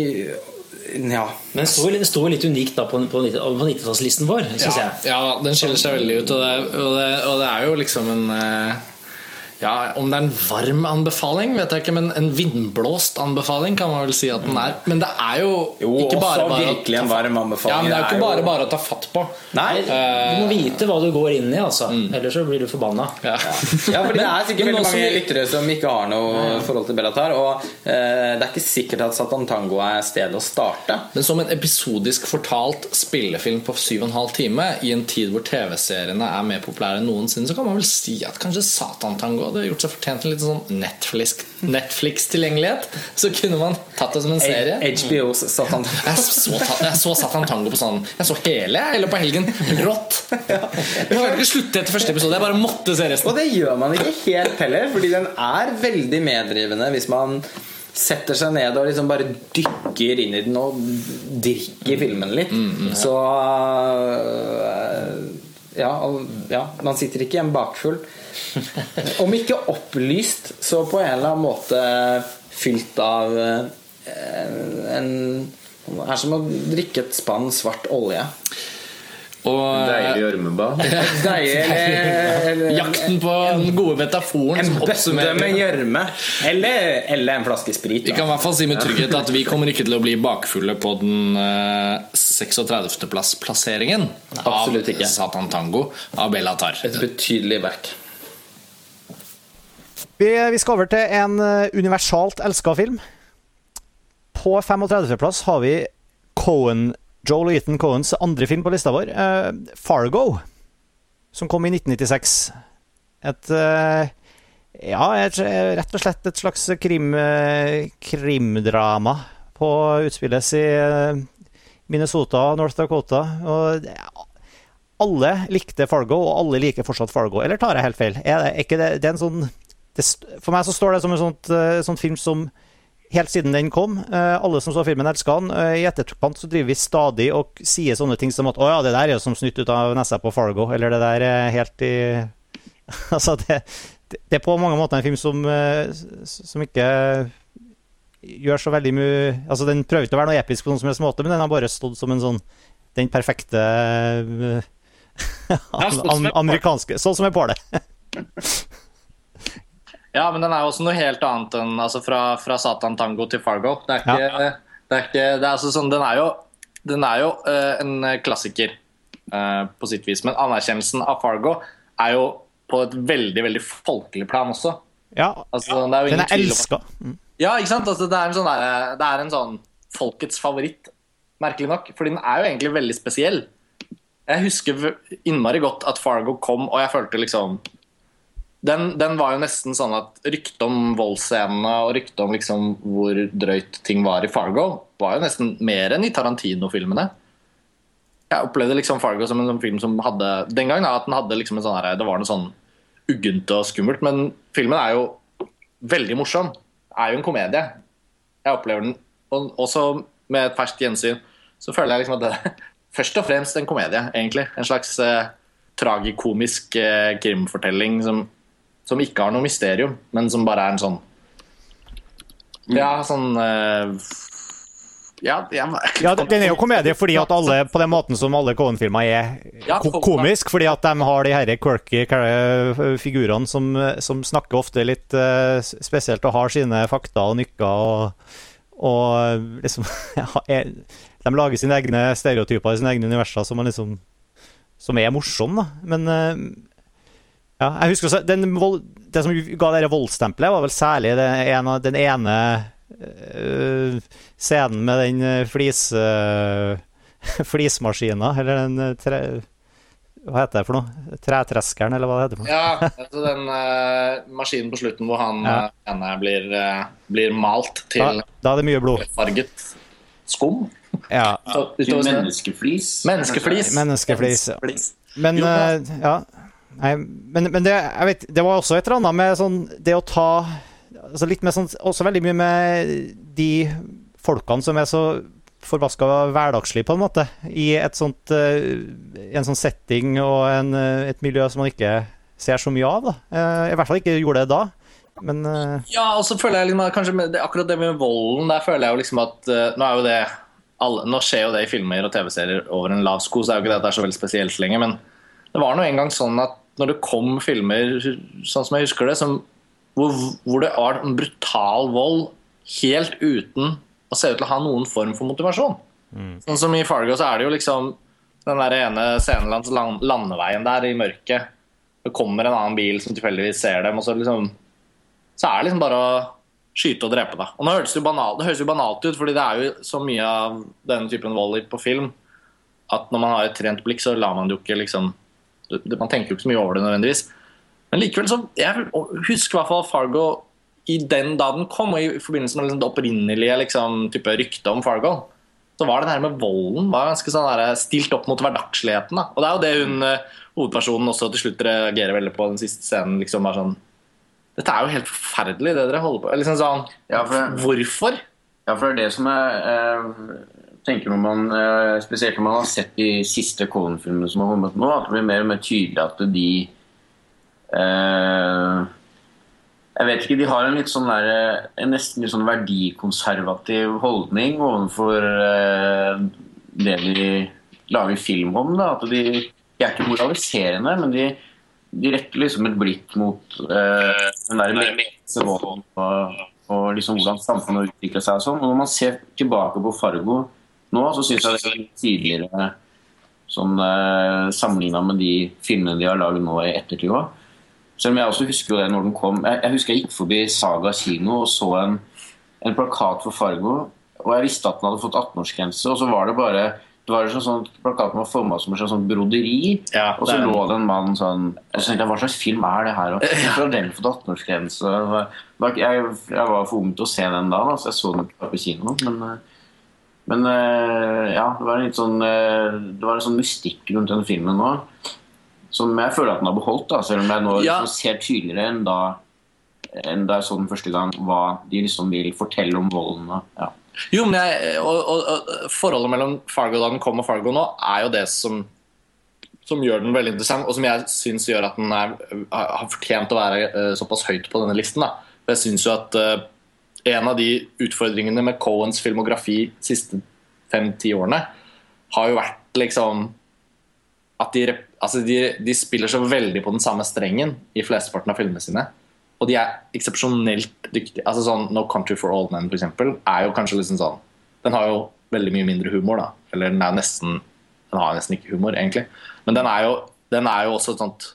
Ja. Men det står, litt unikt da på, på 90-tallslisten vår, syns Ja, jeg. ja, den skiller seg veldig ut. Og det, og det, og det er jo liksom en eh, Ja, Om det er en varm anbefaling, vet jeg ikke, men en vindblåst anbefaling kan man vel si at den er. Men det er jo, Jo, ikke bare bare virkelig en varm anbefaling. Ja, men det er jo ikke bare jo- bare å ta fatt på. Nei, Du må vite hva du går inn i, altså. Ellers så blir du forbanna. Ja. Ja, for det er sikkert men veldig mange lyttere som ikke har noe forhold til Bellatar. Og uh, det er ikke sikkert at Satan Tango er stedet å starte. Men som en episodisk fortalt spillefilm på 7,5 time i en tid hvor TV-seriene er mer populære enn noensinne, så kan man vel si at kanskje Satan Tango hadde gjort seg fortjent til litt sånn Netflix- Netflix-tilgjengelighet. så kunne man tatt det som en serie. HBOs Satan. Jeg så, jeg så Satan Tango på sånn Jeg så hele jeg, eller på helgen. Rått. Jeg klarte ikke å slutte etter første episode. Jeg bare måtte se resten. Og det gjør man ikke helt heller, fordi den er veldig meddrivende hvis man setter seg ned og liksom bare dykker inn i den og drikker filmen litt. Så øh, ja, og- ja, man sitter ikke igjen bakfull. Om ikke opplyst, så på en eller annen måte fylt av eh, en Det er som å drikke et spann svart olje. Og Deilig gjørmebad. Eller jakten på den gode metaforen En som bøtte oppsummerer med gjørme. Eller, eller en flaske sprit. Vi kan i hvert fall si med trygghet at vi kommer ikke til å bli bakfulle på den eh, 36. plass plasseringen Absolutt av ikke. Satan Tango av Bella Tar. Et betydelig verk. Vi, vi skal over til en eh, universalt elska film. På 35.-plass har vi Cohen, Joel og Ethan Cohens andre film på lista vår, eh, 'Fargo', som kom i 1996. Et eh, Ja, et, rett og slett et slags krim, eh, krimdrama på utspilles i eh, Minnesota og North Dakota. Og ja, alle likte Fargo, og alle liker fortsatt Fargo. Eller tar jeg helt feil? Er det, er det, det er en sånn det, For meg så står det som en sånt, sånt, sånn film som helt siden den kom eh, Alle som så filmen, elska den. Eh, I etterkant så driver vi stadig og sier sånne ting som at 'Å ja, det der er jo som snytt ut av nesa på Fargo', eller 'det der er helt i Altså, det, det er på mange måter en film som, eh, som ikke gjør så veldig mye Altså, den prøver ikke å være noe episk på noen som helst måte, men den har bare stått som en sånn den perfekte uh, amerikanske Sånn som er på det. Ja, men den er jo også noe helt annet enn altså fra, fra Satan Tango til Fargo. Det er ikke, det er ikke det er altså sånn, Den er jo, den er jo uh, en klassiker uh, på sitt vis, men anerkjennelsen av Fargo er jo på et veldig veldig folkelig plan også. Ja, Altså, det er den er elska. Ja, ikke sant? Altså, det, er en sånn der, det er en sånn folkets favoritt, merkelig nok. Fordi den er jo egentlig veldig spesiell. Jeg husker innmari godt at Fargo kom, og jeg følte liksom den, den var jo nesten sånn at ryktet om voldsscenene og ryktet om liksom hvor drøyt ting var i Fargo, var jo nesten mer enn i Tarantino-filmene. Jeg opplevde liksom Fargo som en sånn film som hadde Den gangen at den hadde liksom en sånn her, det var noe sånn uggent og skummelt, men filmen er jo veldig morsom. Er jo en komedie. Jeg opplever den og også med et ferskt gjensyn så føler jeg liksom at det først og fremst en komedie, egentlig. En slags eh, tragikomisk eh, krimfortelling som, som ikke har noe mysterium, men som bare er en sånn Ja, sånn uh, Ja, Ja, den er jo komedie fordi at alle på den måten som alle Cohen-filmer er ko komisk, fordi at de har de her quirky figurene som, som snakker ofte litt uh, spesielt og har sine fakta og nykker og, og liksom er, De lager sine egne stereotyper i sine egne universer som, liksom, som er morsomme, da. Men eh, ja, jeg husker også, den vold, Det som ga det voldstempelet, var vel særlig det ene, den ene øh, scenen med den øh, flis... øh, flismaskina, eller den øh, tre... Hva heter det for noe? Tretreskeren, eller hva det heter for noe? Ja, altså den eh, maskinen på slutten hvor han Ja. eh, ene blir, eh, blir malt til Da, da er det mye blod. farget skum. Ja. Så, sånn- menneskeflis. Menneskeflis. Menneskeflis, ja. Men Jo, øh, ja. Nei, men, men det, jeg vet, det var også et eller annet med sånn Det å ta altså Litt med sånn Også veldig mye med de folkene som er så forbaska hverdagslige, på en måte. I et sånt øh, en sånn setting og en, øh, et miljø som man ikke ser så mye av. da. Eh, I hvert fall ikke gjorde det da. Men Ja, og så føler jeg liksom kanskje med, det, akkurat det med volden, der føler jeg jo liksom at eh, Nå er jo det alle, Nå skjer jo det i filmer og TV-serier over en lav sko, så er jo ikke det at det er så veldig spesielt lenger. Men det var nå en gang sånn at når det kom filmer, sånn som jeg husker det, som, hvor, hvor det var en brutal vold helt uten å se ut til å ha noen form for motivasjon. Sånn som i Fargo så er det jo liksom den der ene scenen langs landeveien der i mørket. Det kommer en annen bil som tilfeldigvis ser dem, og så liksom så er det liksom bare å skyte og drepe. da. Og nå høres det, banalt, det høres jo banalt ut, fordi det er jo så mye av denne typen vold på film at når man har et trent blikk, så lar man det jo ikke liksom Man tenker jo ikke så mye over det nødvendigvis. Men likevel så Jeg husker i hvert fall Fargo i den da den kom, og i forbindelse med liksom det opprinnelige liksom, type ryktet om Fargo. Så var det der med volden var ganske sånn der, stilt opp mot hverdagsligheten. da. Og det er jo det hun, eh, hovedpersonen også til slutt reagerer veldig på den siste scenen. liksom bare sånn dette er jo helt forferdelig, det dere holder på Liksom sånn, Ja, for- Hvorfor? Ja, for det er det som er eh, tenker når man, eh, Spesielt når man har sett de siste Cohen-filmene som har kommet nå, at det blir mer og mer tydelig at de eh, Jeg vet ikke, de har en litt sånn der, en nesten litt sånn verdikonservativ holdning overfor eh, det de lager film om Da. At de, de er ikke moraliserende, men de, de retter liksom et blikk mot eh, den der ledelse og, og liksom hvordan samfunnet utvikler seg og sånn. Og når man ser tilbake på Fargo nå, så syns jeg det er litt tydeligere sånn eh, sammenligna med de filmene de har laget nå i ettertid òg. Selv om jeg også husker det når den kom. Jeg, jeg husker jeg gikk forbi Saga kino og så en, en plakat for Fargo. Og jeg visste at den hadde fått 18-årsgrense, og så var det bare det var sånn, sånn Plakaten var forma som en slags sånn broderi, Ja, og så lå det en mann sånn Og så tenkte jeg, hva slags film er det her? Og så har den fått 18-årsgrense? Det var- det var ikke- Jeg, jeg var for ung til å se den da, da så jeg så den på kino. Men, eh, men eh, ja, det var en litt sånn eh, Det var en sånn mystikk rundt den filmen nå. Som jeg føler at den har beholdt, da, selv om jeg nå Ja. liksom ser tydeligere enn da enn da jeg så den første gang, hva de liksom vil fortelle om volden. Ja. Jo, men jeg, og, og, og Forholdet mellom Fargo da den kom og Fargo nå, er jo det som, som gjør den veldig interessant, og som jeg syns gjør at den er, har fortjent å være uh, såpass høyt på denne listen. Da. Jeg syns jo at eh, en av de utfordringene med Cohens filmografi de siste fem-ti årene har jo vært liksom at de, altså de, de spiller så veldig på den samme strengen i flesteparten av filmene sine. Og de er eksepsjonelt dyktige. Altså sånn No Country for Old Men for eksempel, er jo kanskje liksom sånn Den har jo veldig mye mindre humor, da. Eller den er nesten Den har nesten ikke humor, egentlig. Men den er jo, den er jo også et sånt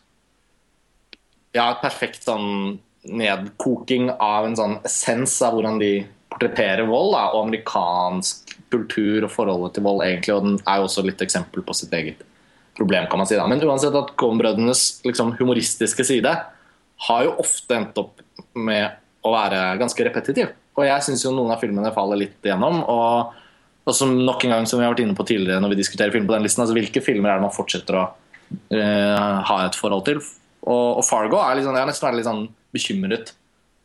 Ja, et perfekt sånn nedkoking av en sånn essens av hvordan de portretterer vold, da, og amerikansk kultur og forholdet til vold, egentlig. Og den er jo også litt eksempel på sitt eget problem, kan man si. da. Men uansett at Coen-brødrenes liksom, humoristiske side har jo ofte endt opp med å være ganske repetitiv. Og jeg syns jo noen av filmene faller litt igjennom. Og, og som nok en gang som vi har vært inne på tidligere når vi diskuterer film på den listen, altså hvilke filmer er det man fortsetter å uh, ha et forhold til? Og, og Fargo er liksom, jeg nesten vært litt sånn bekymret.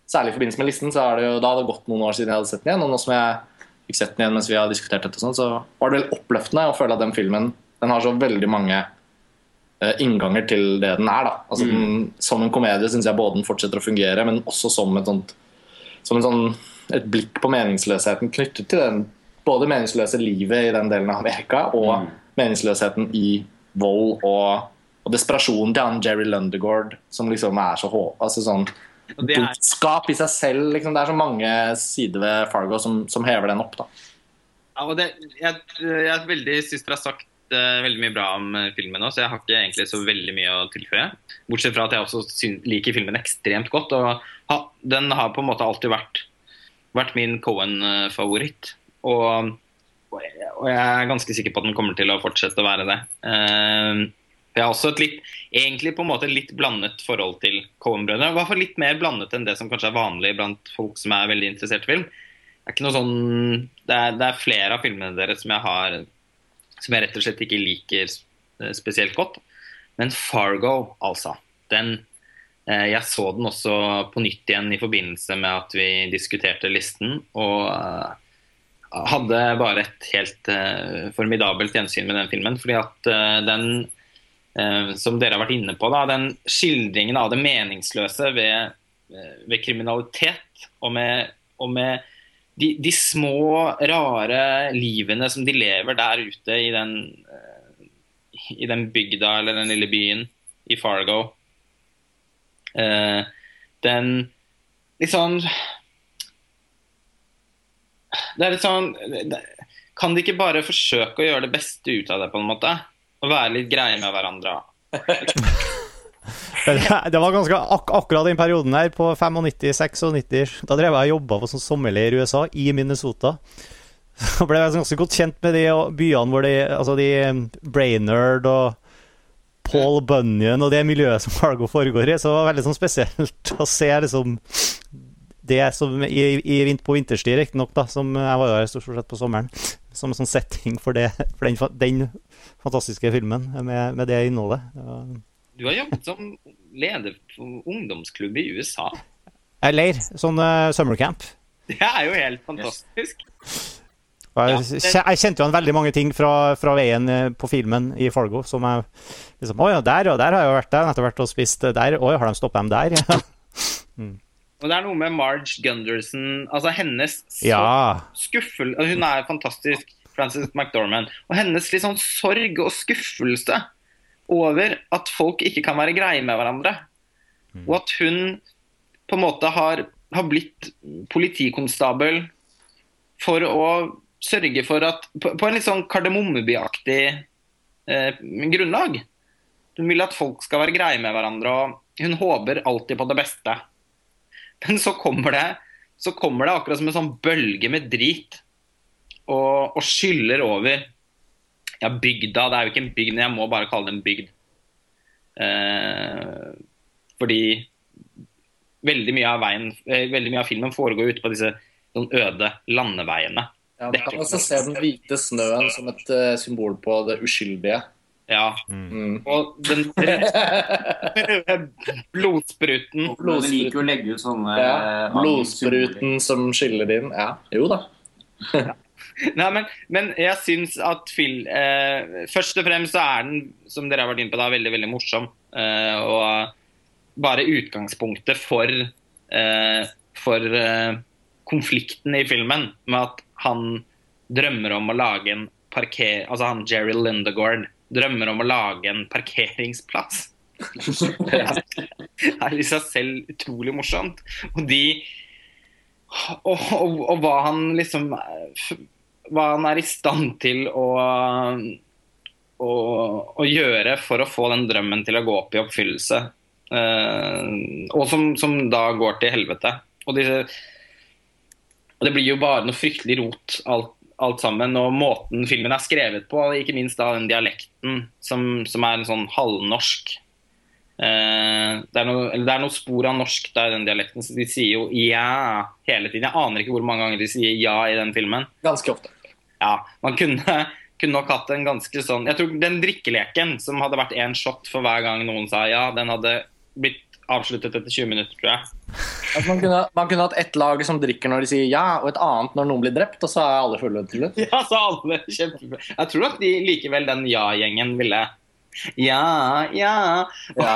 Særlig i forbindelse med listen, så er det jo, da hadde det gått noen år siden jeg hadde sett den igjen. Og nå som jeg fikk sett den igjen mens vi har diskutert dette, og sånt, så var det veldig oppløftende å føle at den filmen den har så veldig mange uh, innganger til det den er. Da. Altså, den, som en komedie syns jeg både den fortsetter å fungere, men også som et, sånt, som en sånn, et blikk på meningsløsheten knyttet til den, både meningsløse livet i den delen av Amerika og meningsløsheten i vold og, og desperasjonen til han Jerry Lundergaard, som liksom er så håp... Altså sånn Dumskap i seg selv. Liksom. Det er så mange sider ved Fargo som, som hever den opp. da. Ja, og det, jeg, jeg veldig syns dere har sagt uh, veldig mye bra om eh, filmen nå, så jeg har ikke egentlig så veldig mye å tilføye. Bortsett fra at jeg også syn, liker filmen ekstremt godt. og ha, Den har på en måte alltid vært, vært min Cohen-favoritt. Og, og, jeg, er ganske sikker på at den kommer til å fortsette å være det. Eh, jeg har også et litt, egentlig på en måte litt blandet forhold til Coen-brødrene. I hvert fall litt mer blandet enn det som kanskje er vanlig blant folk som er veldig interessert i film. Det er, sånn, det er, det er flere av filmene deres som jeg har som jeg rett og slett ikke liker eh, spesielt godt. Men Fargo, altså. Den eh, Jeg så den også på nytt igjen i forbindelse med at vi diskuterte listen. Og eh, hadde bare et helt formidabelt gjensyn med den filmen. Fordi at den som dere har vært inne på, da, den skildringen av det meningsløse ved, eh, ved kriminalitet og med, og med de, de små, rare livene som de lever der ute i den, eh, i den bygda eller den lille byen i Fargo. Den litt sånn Det er litt sånn Kan de ikke bare forsøke å gjøre det beste ut av det, på en måte? Og være litt greie med hverandre? Det var ganske ak akkurat den perioden her, på 95-96. Da drev jeg og jobba på sånn sommerleir i USA, i Minnesota. Så ble jeg ganske godt kjent med de byene hvor de Altså de Brainerd og Paul Bunyan og det miljøet som Fargo foregår i. Så det var veldig sånn spesielt å se liksom det som i, i, på vinterstid, riktignok, som jeg var der stort sett på sommeren, som en sånn setting for, det, for den, den fantastiske filmen med, med det innholdet. Det Du har jobbet som leder for ungdomsklubb i USA. Jeg leir, sånn uh, summercamp. Det er jo helt fantastisk. Yes. Jeg, jeg kjente jo han veldig mange ting fra, fra veien eh, på filmen i Fargo som jeg liksom Å ja, der, ja, der har jeg vært der. Nettopp vært og spist eh, der. Å ja, har de stoppa dem der? Og det er noe med Marge Gunderson Altså hennes ja. skuffel... altså, Hun er fantastisk Frances McDormand. Og hennes litt sånn sorg og skuffelse over at folk ikke kan være greie med hverandre. Og at hun på en måte har, har blitt politikonstabel for å sørge for at På, på en litt sånn Kardemommeby-aktig eh, grunnlag. Hun vil at folk skal være greie med hverandre, og hun håper alltid på det beste. Men så kommer det, så kommer det akkurat som en sånn bølge med drit og, og skyller over ja, bygda. Det er jo ikke en bygd, men jeg må bare kalle det en bygd. Eh, fordi veldig mye av, veien, eh, veldig mye av filmen foregår ute på disse sånn øde landeveiene. Ja, Man kan også se den hvite snøen som et uh, symbol på det uskyldige. Ja. Mm. Og den blodspruten. blodspruten liker å legge ut sånne Ja. eh, Blodspruten som skiller inn. Ja, jo da. Nei, men, men jeg syns at Phil eh, Først og fremst så er den, som dere har vært inne på, da, veldig veldig morsom. Eh, og bare utgangspunktet for, eh, for eh, konflikten i filmen, med at han drømmer om å lage en parker... Altså han Jerry Lindegård drømmer om å lage en parkeringsplass. det er i seg selv utrolig morsomt. Og de og, og, og hva han liksom Hva han er i stand til å, å, å gjøre for å få den drømmen til å gå opp i oppfyllelse. Uh, og som, som da går til helvete. Og, disse, det blir jo bare noe fryktelig rot, alt, alt sammen. Og måten filmen er skrevet på, ikke minst da den dialekten som, som er en sånn halvnorsk. Eh, det, er eller det er noe spor av norsk der i den dialekten. Så de sier jo 'ja' hele tiden. Jeg aner ikke hvor mange ganger de sier 'ja' i den filmen. Ganske ofte. Ja, Man kunne, kunne nok hatt en ganske sånn Jeg tror den drikkeleken som hadde vært én shot for hver gang noen sa ja, den hadde blitt avsluttet etter 20 minutter, tror jeg. Altså, man, kunne, man kunne hatt ett lag som drikker når de sier ja, og et annet når noen blir drept, og så er alle fulle til slutt. Ja, så alle kjempefulle. Jeg tror nok de likevel den ja-gjengen ville Ja, ja. Ja.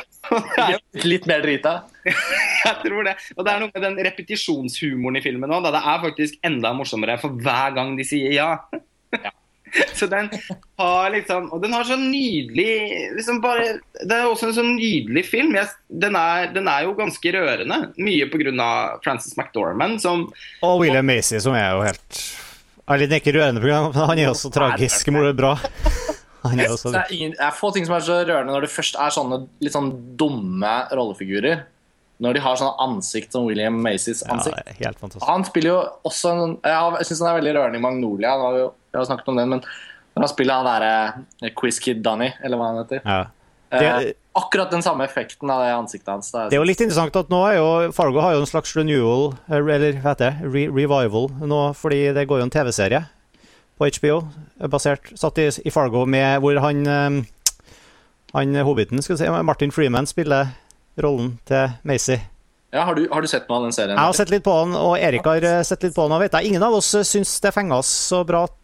Er Litt mer drita. Jeg tror det. Og det er noe med den repetisjonshumoren i filmen òg. Det er faktisk enda morsommere for hver gang de sier ja. ja. Så den har liksom Og den har så nydelig liksom bare, Det er også en sånn nydelig film. Jeg, den, er, den er jo ganske rørende. Mye pga. Frances McDormand, som Og William Macy, som er jo helt Eller er ikke rørende program, men han er jo så tragisk mor- bra. Han er også... Det er, ingen, det er få ting som er så rørende når det først er sånne litt sånn dumme rollefigurer. Når de har sånne ansikt som William Macys ansikt. det er helt fantastisk. Han spiller jo også en, Jeg syns han er veldig rørende i Magnolia. Han har jo, jeg har snakket om den, men når han spiller han derre Quiz Kid Danny, eller hva han heter. Ja. Eh, akkurat den samme effekten av det ansiktet hans. Det er- Det er jo litt interessant at nå er jo Fargo har jo en slags renewal, eller hva heter det, re revival nå, fordi det går jo en TV-serie på HBO basert, satt i, i Fargo med hvor han eh, han hobbiten, skal vi si, Martin Freeman spiller rollen til Macy. Ja, har, du, har du sett noe av den serien? Jeg har sett litt på den, og Erik har eh, sett litt på den. vet jeg. Ingen av oss eh, syns det fenger oss så bra at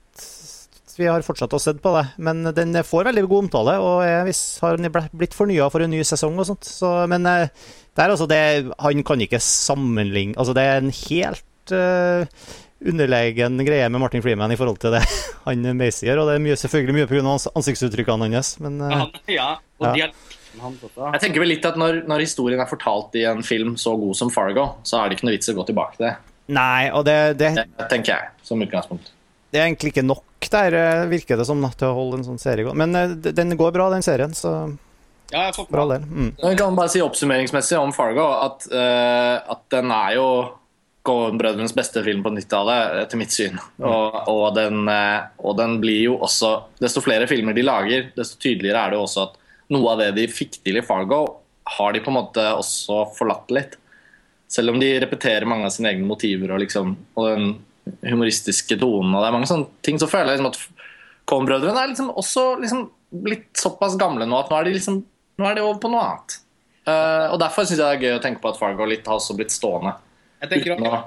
vi har fortsatt å se på det. Men den får veldig god omtale, og jeg har den blitt fornya for en ny sesong og sånt. Så, men eh, det er altså det, han kan ikke sammenligne Altså, det er en helt uh, underlegen greie med Martin Freeman i forhold til det han Macy gjør, og det er mye, selvfølgelig mye pga. ansiktsuttrykkene hans, men uh, ja, Ja, og Ja. Dialekten hans også. Jeg tenker vel litt at når, når historien er fortalt i en film så god som Fargo, så er det ikke noe vits i å gå tilbake til det. Nei, og det, det, Det tenker jeg, som utgangspunkt. det er egentlig ikke nok der, eh, virker det som, til å holde en sånn serie gående. Men eh, den går bra, den serien, så Ja, jeg får bra del. Mm. Jeg kan bare si oppsummeringsmessig om Fargo at, uh, at den er jo Coen-brødrenes beste film på 90-tallet, etter mitt syn. Og, og, den, og den blir jo også Desto flere filmer de lager, desto tydeligere er det jo også at noe av det de fikk til i Fargo, har de på en måte også forlatt litt. Selv om de repeterer mange av sine egne motiver og, liksom, og den humoristiske tonen. og det er mange sånne ting, så føler jeg liksom at Coen-brødrene er liksom også liksom blitt såpass gamle nå at nå er de, liksom, nå er de over på noe annet. Uh, og Derfor syns jeg det er gøy å tenke på at Fargo litt har også blitt stående. Uten å,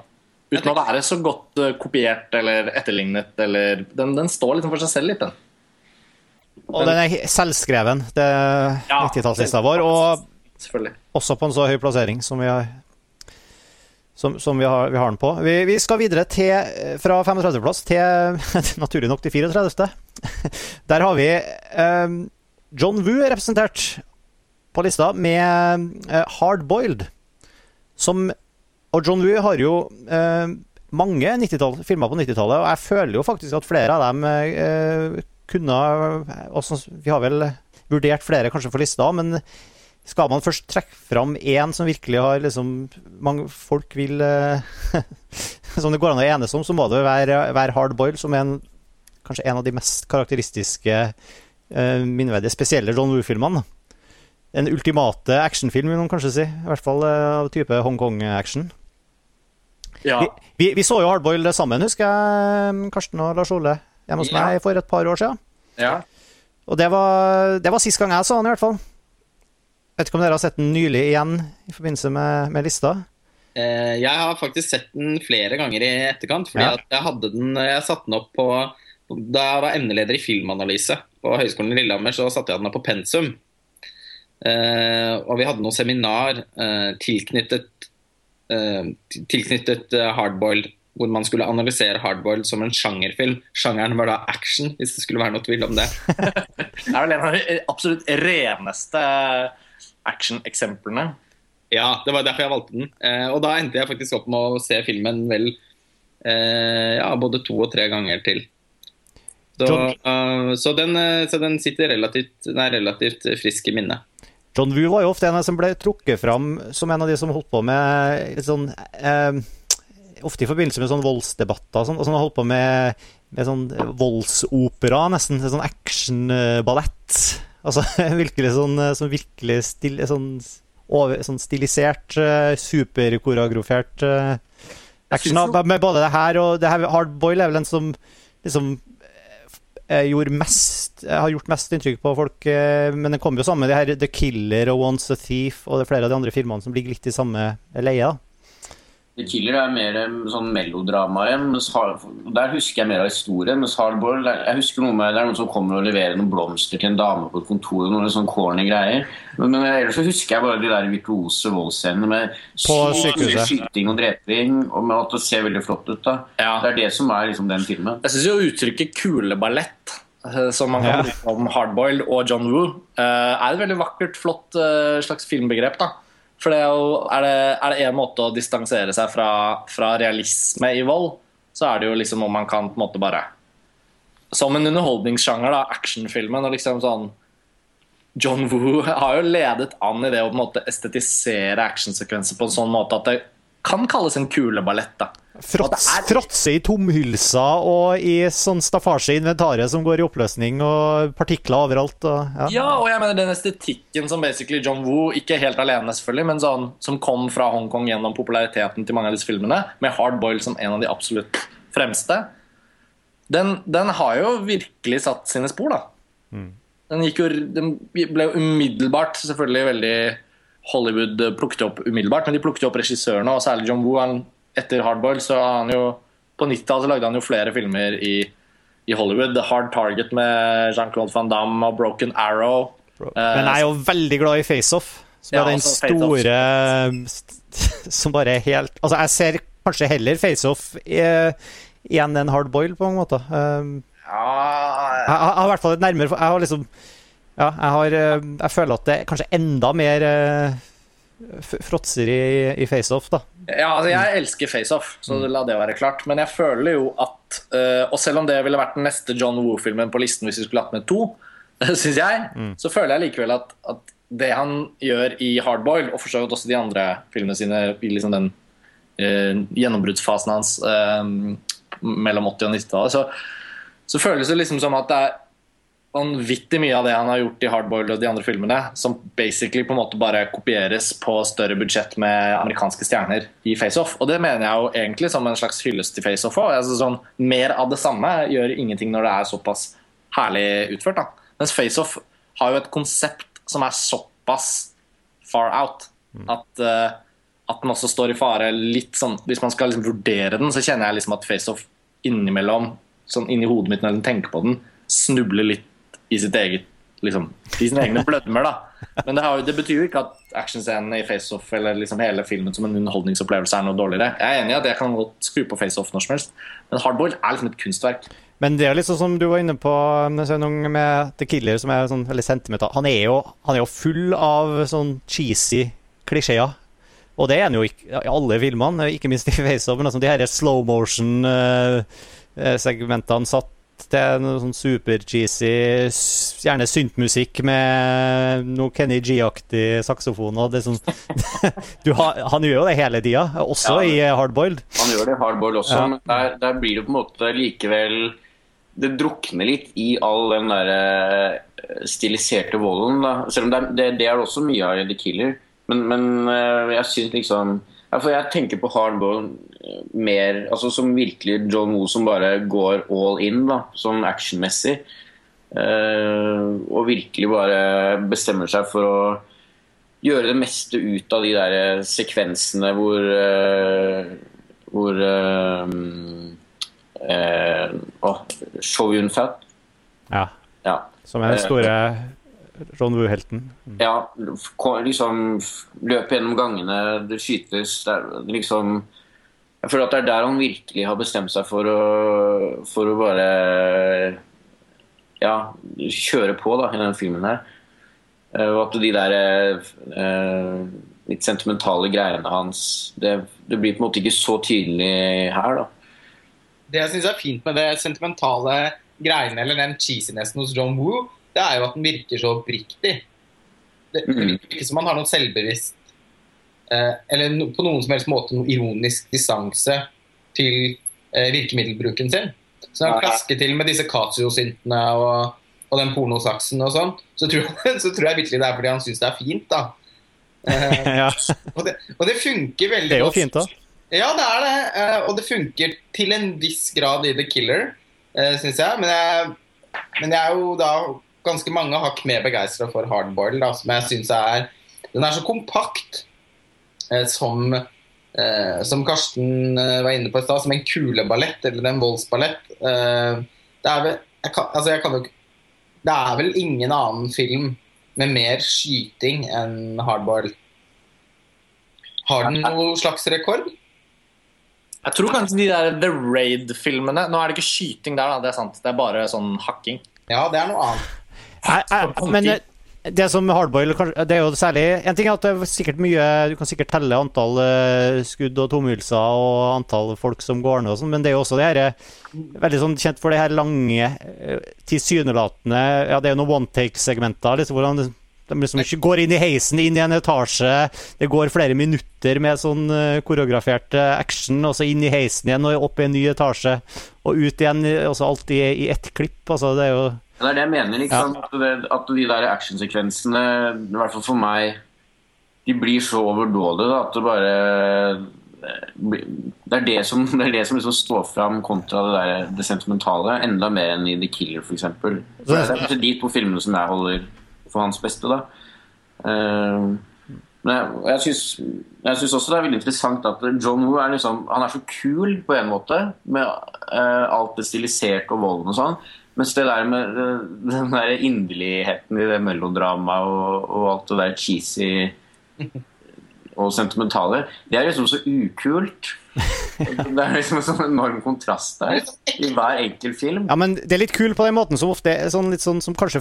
uten å være så godt eh, kopiert eller etterlignet. Eller, den, den står liksom for seg selv litt, den. Og den er selvskreven, det er Ja, 90-tallslista vår, og også på en så høy plassering som vi har som, som vi, har, vi, har, den på. Vi, vi skal videre til, fra 35.-plass til naturlig nok til 34. Der har vi um, John Woo representert på lista med uh, Hard Boiled. Som Og John Woo har jo uh, mange filmer på 90-tallet, og jeg føler jo faktisk at flere av dem eh, kunne også, Vi har vel vurdert flere kanskje for lista, men skal man først trekke fram én som virkelig har liksom mange folk vil Som det går an å enes om, så må det være, være Hard Boil, som er en, kanskje en av de mest karakteristiske, uh, minneverdige, spesielle John Woo-filmene. En ultimate actionfilm, vil noen kanskje si. I hvert fall uh, av type Hongkong-action. Ja. Vi, vi, vi, så jo Hardboil sammen, husker jeg, Karsten og Lars Ole, hjemme hos ja. meg for et par år siden. Ja. Og det var, det var sist gang jeg så den, i hvert fall. Vet ikke om dere har sett den nylig igjen i forbindelse med, med lista? Eh, jeg har faktisk sett den flere ganger i etterkant. fordi ja. jeg hadde den, jeg satte den opp på Da jeg var emneleder i filmanalyse på Høgskolen i Lillehammer, så satte jeg den opp på pensum. Eh, og vi hadde noe seminar eh, tilknyttet Eh, tilknyttet eh, hardboiled, hvor man skulle analysere hardboiled som en sjangerfilm. Sjangeren var da action, hvis det skulle være noe tvil om det. det er vel en av de absolutt reneste action-eksemplene. Ja, det var derfor jeg valgte den. Eh, og da endte jeg faktisk opp med å se filmen vel ja, både to og tre ganger til. Så, uh, så, den, så den, sitter relativt, den er relativt frisk i minnet. John Woo var jo ofte en som ble trukket fram som en av de som holdt på med litt sånn eh, Ofte i forbindelse med sånn voldsdebatter og sånn. Og sånn holdt på med, med sånn voldsopera, nesten. Sånn actionballett. Altså virkelig sånn, sånn virkelig stil, sånn, over, sånn stilisert, superkoreografert action. Med både det her og det her Hardboil er vel den som liksom gjorde mest, har gjort mest inntrykk på folk. Eh, men den kommer jo sammen med de her The Killer og Once a Thief og det er flere av de andre filmene som ligger litt i samme leie. The Killer er mer sånn melodrama igjen. Der husker jeg mer av historien. Mens Hardball, jeg husker noe med, Det er noen som kommer og leverer noen blomster til en dame på et kontor. Noen sånn corny greier. Men, men, ellers så husker jeg bare de der virtuose voldsscenene med skyting og dreping. Og med at det ser veldig flott ut. da. Ja. Det er det som er liksom den filmen. Jeg syns jo uttrykket 'kuleballett' eh, som man kan bruke om Hardboiled og John Woo, eh, er et veldig vakkert, flott eh, slags filmbegrep. da for det er, jo, er, det, er det en måte å distansere seg fra, fra, realisme i vold, så er det jo liksom om man kan på en måte bare Som en underholdningssjanger, da, actionfilmen og liksom sånn John Woo har jo ledet an i det å på en måte estetisere actionsekvenser på en sånn måte at det kan kalles en kuleballett. da. Fråtse i tomhylser og i sånn staffasje inventaret som går i oppløsning, og partikler overalt. Og, ja. ja. og jeg mener den estetikken som basically John Woo, ikke helt alene selvfølgelig, men sånn, som kom fra Hongkong gjennom populariteten til mange av disse filmene, med Hard Boil som en av de absolutt fremste, den, den har jo virkelig satt sine spor, da. Mm. Den, jo, den ble jo umiddelbart selvfølgelig veldig Hollywood plukket opp umiddelbart, men de plukket opp regissørene, og særlig John Woo. Han etter Hardboil så har han jo På 90-tallet lagde han jo flere filmer i, i, Hollywood. The Hard Target med Jean-Claude Van Damme og Broken Arrow. Men jeg er jo veldig glad i FaceOff, som ja, er den store Som bare er helt Altså, jeg ser kanskje heller FaceOff igjen enn Hardboil, på en måte. Um, jeg har i hvert fall et nærmere Jeg har liksom ja, jeg, har, jeg føler at det er kanskje enda mer fråtser i, i FaceOff, da. Ja, altså jeg elsker FaceOff, så mm. la det være klart. Men jeg føler jo at uh, Og selv om det ville vært den neste John Woo-filmen på listen hvis vi skulle hatt med to, syns jeg, mm. så føler jeg likevel at, at, det han gjør i Hardboil, og for så vidt også de andre filmene sine i liksom den uh, gjennombruddsfasen hans uh, mellom 80- og 90-tallet, så, så føles det liksom som at det er vanvittig mye av det han har gjort i Hardboiled og de andre filmene, som basically på en måte bare kopieres på større budsjett med amerikanske stjerner i FaceOff. Og det mener jeg jo egentlig som en slags hyllest til FaceOff òg. Altså sånn, mer av det samme gjør ingenting når det er såpass herlig utført. Da. Mens FaceOff har jo et konsept som er såpass far out at, uh, at den også står i fare litt sånn Hvis man skal liksom vurdere den, så kjenner jeg liksom at FaceOff innimellom, sånn inni hodet mitt når jeg tenker på den, snubler litt i sitt eget liksom, i sine egne blødmer. da Men det, har, det betyr jo ikke at actionscenene i FaceOff eller liksom hele filmen som en underholdningsopplevelse er noe dårligere. Jeg er enig i at jeg kan godt skru på FaceOff når som helst, men Hardboil er liksom et kunstverk. Men det er sånn som du var inne på med The Killer, som er sånn veldig sentimental. Han er jo, han er jo full av sånn cheesy klisjeer. Og det er han jo i alle filmene, ikke minst i FaceOff. Men altså, de her slow motion-segmentene satt til noe sånn super-cheesy, gjerne syntmusikk med noe Kenny G-aktig saksofon. Og det sånn, han gjør jo det hele tida, også ja, i Hardboiled. Han gjør det i Hardboiled også, ja. men der, der, blir det på en måte likevel Det drukner litt i all den der stiliserte volden. Da. Selv om det, det, det er det også mye av i The Killer. Men, men eh, jeg syns liksom For jeg tenker på hardball eh, mer altså Som virkelig John Moe som bare går all in, da, sånn actionmessig. Uh, og virkelig bare bestemmer seg for å gjøre det meste ut av de der sekvensene hvor uh, Hvor uh, uh, oh, Show Yun Fat. Ja. ja. Som er den store Ron Woo-helten. Mm. Ja, liksom løpe gjennom gangene, det skytes det liksom Jeg føler at det er der han virkelig har bestemt seg for å, for å bare ja, kjøre på da, i denne filmen her. Eh, og at de der eh, litt sentimentale greiene hans det, det, blir på en måte ikke så tydelig her, da. Det jeg syns er fint med det sentimentale greiene, eller den cheesinessen hos John Woo, det er jo at den virker så oppriktig. Det det virker ikke som han har noen selvbevisst eh, Eller no, på noen som helst måte noen ironisk distanse til eh, virkemiddelbruken sin. Så når han klasker til med disse Katio-syntene og, og, den pornosaksen og sånn, så, så, tror jeg virkelig det er fordi han syns det er fint, da. Eh, ja. og, det, og, det, funker veldig godt. Det er jo fint, da. Ja, det er det. Eh, og det funker til en viss grad i The Killer, eh, syns jeg. Men jeg, men jeg er jo da ganske mange hakk mer begeistra for hardboil, da, som jeg syns er Den er så kompakt eh, som eh, som Karsten eh, var inne på i stad, som en kuleballett eller en voldsballett. Eh, det er vel jeg kan, altså jeg kan jo, Det er vel ingen annen film med mer skyting enn hardboil. Har den noen slags rekord? Jeg tror kanskje de der The Raid-filmene Nå er det ikke skyting der, da, det er sant. Det er bare sånn hakking. Ja, det er noe annet. Nei, men eh, det som hardboil det er jo særlig En ting er at det er sikkert mye Du kan sikkert telle antall uh, skudd og tomhylser og antall folk som går ned og sånn, men det er jo også det her eh, veldig sånn kjent for det her lange, tilsynelatende Ja, det er jo noen one take-segmenter liksom, hvor de liksom ikke går inn i heisen, inn i en etasje. Det går flere minutter med sånn koreografert action, og så inn i heisen igjen og opp i en ny etasje. Og ut igjen, også alt i, i ett klipp. Altså, det er jo det er det jeg mener. Liksom, ja. at, det, at, de der actionsekvensene, i hvert fall for meg, de blir så overdådige at det bare det er det som, det er det som liksom står fram kontra det, der, det sentimentale. Enda mer enn i The Killer, f.eks. Det er kanskje de to filmene som jeg holder for hans beste. da. Uh, men jeg, jeg syns også det er veldig interessant at John Woo er liksom, han er så kul på en måte, med uh, alt det stiliserte og volden og sånn. Mens det der med den der inderligheten i det melodramaet og, og, alt det der cheesy og sentimentale, det er liksom så ukult. Det er liksom en sånn enorm kontrast der i hver enkelt film. Ja, men det er litt kult på den måten som ofte er sånn litt sånn som kanskje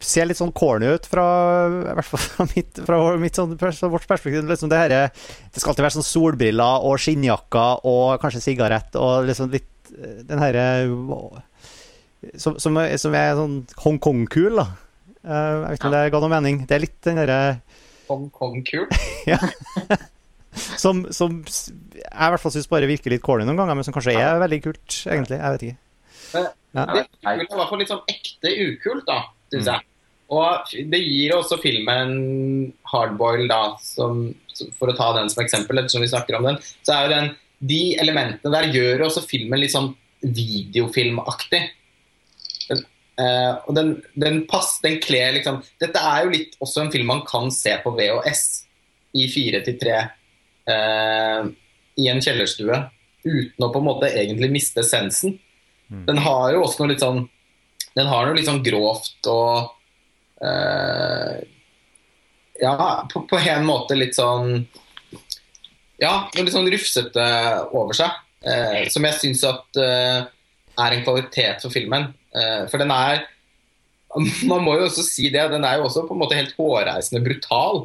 ser litt sånn corny ut fra, i hvert fall fra mitt, fra mitt sånn, vårt perspektiv. Liksom det, her, det skal alltid være sånn solbriller og skinnjakker og kanskje sigarett og liksom litt den herre som, som, som, er sånn Hongkong-kul, da. Uh, jeg vet ikke om det ga noe mening. Det er litt den derre Hongkong-kul? ja. som, som, jeg i hvert fall syns bare virker litt corny noen ganger, men som kanskje er veldig kult, egentlig. Jeg vet ikke. Ja. Det er i hvert fall litt sånn ekte ukult, da, syns mm. jeg. Og det gir også filmen Hardboil, da, som, for å ta den som eksempel, ettersom vi snakker om den, så er jo den De elementene der gjør også filmen litt sånn videofilmaktig. Uh, og den, den pass, den kler liksom Dette er jo litt også en film man kan se på VHS i fire til tre uh, i en kjellerstue uten å på en måte egentlig miste sensen. Mm. Den har jo også noe litt sånn Den har noe litt sånn grovt og uh, Ja, på, på en måte litt sånn Ja, noe litt sånn rufsete over seg. Uh, som jeg syns at uh, er en kvalitet for filmen. Eh, for den er Man må jo også si det, den er jo også på en måte helt hårreisende brutal.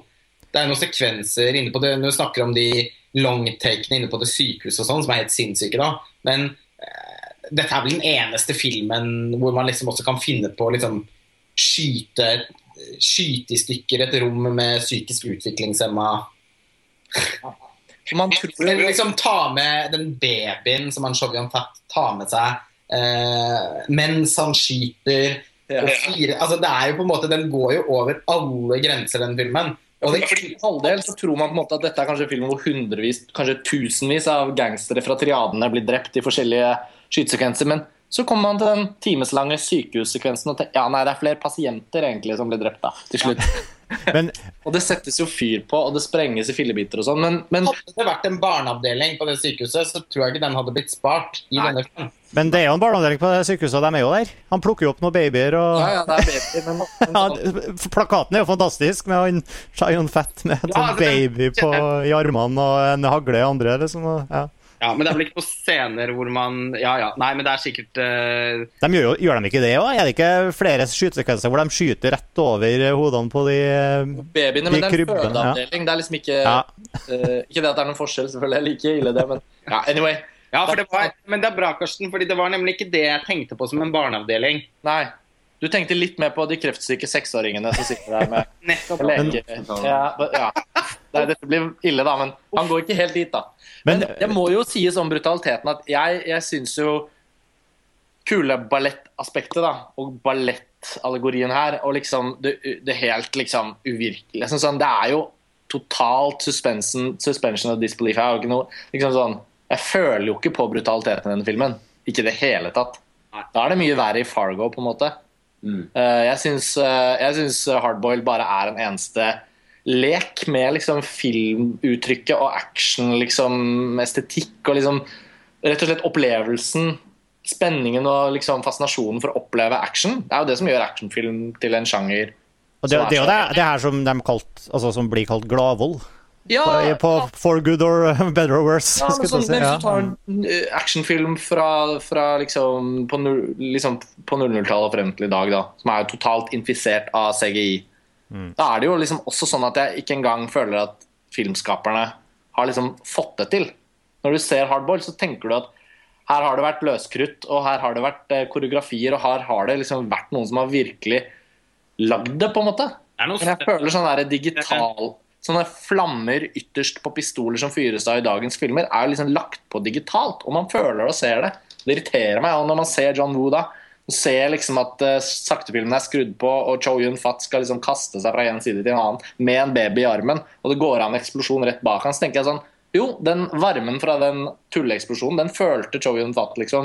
Det er noen sekvenser inne på det Når du snakker om de longtakene inne på det sykehuset og sånn, som er helt sinnssyke, da. Men uh, dette er vel den eneste filmen hvor man liksom også kan finne på å liksom skyte, skyte i stykker et rom med psykisk utviklingshemma Man tror Eller liksom ta med den babyen som han Shovian Fat tar med seg eh, mens han skyter. Og fire, altså det er jo på en måte, Den går jo over alle grenser, den filmen. Og det, For halvdel så tror man på en måte at dette er kanskje filmen hvor hundrevis, kanskje tusenvis av gangstere fra triadene blir drept i forskjellige skytesekvenser. Men så kommer man til den timeslange sykehussekvensen og tenker ja, nei, det er flere pasienter egentlig som blir drept da, til slutt. Men Og det settes jo fyr på, og det sprenges i fillebiter og sånn. Men, men hadde det vært en barneavdeling på det sykehuset, så tror jeg ikke den hadde blitt spart. i Nei. denne filmen. Men det er jo en barneavdeling på det sykehuset, og de er jo der. Han plukker jo opp noen babyer og ja, ja, det er baby, men, Ja, Plakaten er jo fantastisk, med han Shion Fett med en Ja, sånn baby på, i armene og en hagle i andre. Liksom, og, ja. Ja, men det er vel ikke på scener hvor man Ja ja, nei, men det er sikkert uh... De gjør, jo, gjør de ikke det òg? Er det ikke flere skytesekvenser hvor de skyter rett over hodene på de babyene, De men det er en fødeavdeling. ja. Det er liksom ikke Ja. uh, Ikke det at det er noen forskjell, selvfølgelig. Jeg liker ille det, men ja, anyway. Ja, for det var, men det er bra, Karsten, fordi det var nemlig ikke det jeg tenkte på som en barneavdeling. Nei. Du tenkte litt mer på de kreftsyke seksåringene som sitter der med leker. Ja, ja. Nei, dette blir ille, da, men han går ikke helt dit, da. Men Men det må jo sies om brutaliteten at jeg, jeg syns jo kule ballettaspektet da, og ballettallegorien her, og liksom det, det helt liksom uvirkelige sånn, sånn, Det er jo totalt suspension, suspension of disbelief. Jeg, har ikke noe, liksom sånn, jeg føler jo ikke på brutaliteten i denne filmen. Ikke i det hele tatt. Da er det mye verre i Fargo, på en måte. Eh, jeg syns, uh, Hardboiled bare er en eneste lek med liksom filmuttrykket og action, liksom estetikk og liksom rett og slett opplevelsen, spenningen og liksom fascinasjonen for å oppleve action. Det er jo det som gjør actionfilm til en sjanger. Og det, det det, det her som, de kalt, altså, som blir kalt gladvold. Ja, På, på For good or better or worse. Ja, men sånn, si. Hvis du tar en eh, actionfilm fra, fra liksom på, liksom på 00-tallet og frem til i dag, da, som er totalt infisert av CGI, da er det jo liksom også sånn at jeg ikke engang føler at filmskaperne har liksom fått det til. Når du ser Hardball, så tenker du at her har det vært løskrutt, og her har det vært eh, koreografier, og her har det liksom vært noen som har virkelig lagd det, på en måte. Men jeg føler sånn der digital Sånne flammer ytterst på pistoler som fyres av i dagens filmer, er liksom lagt på digitalt, og man føler og ser det. Det irriterer meg og når man ser John Woo da. Du ser liksom at uh, saktefilmen er skrudd på, og Cho Yun Fat skal liksom kaste seg fra en side til en annen med en baby i armen, og det går av en eksplosjon rett bak han, så tenker jeg sånn Jo, den varmen fra den tulleeksplosjonen, den følte Cho Yun Fat, liksom.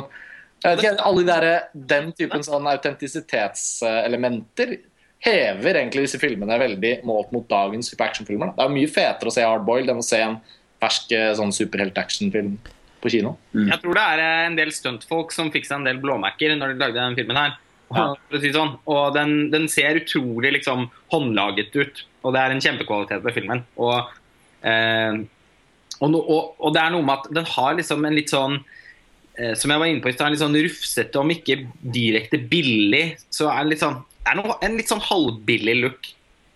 Jeg vet ikke, alle de der, Den typen sånn autentisitetselementer hever egentlig disse filmene veldig målt mot dagens superactionfilmer. Det er mye fetere å se Hardboiled enn å se en fersk eh, sånn superhelt-actionfilm på kino. Jeg tror det er eh, en del stuntfolk som fikk seg en del blåmerker når de lagde denne filmen her. Ja. Si sånn. Og den, den ser utrolig liksom håndlaget ut. Og det er en kjempekvalitet ved filmen. Og, eh, og, no, og, og det er noe med at den har liksom en litt sånn eh, Som jeg var inne på i stad, en litt sånn rufsete, om ikke direkte billig, så er det litt sånn det er noe, en litt sånn halvbillig look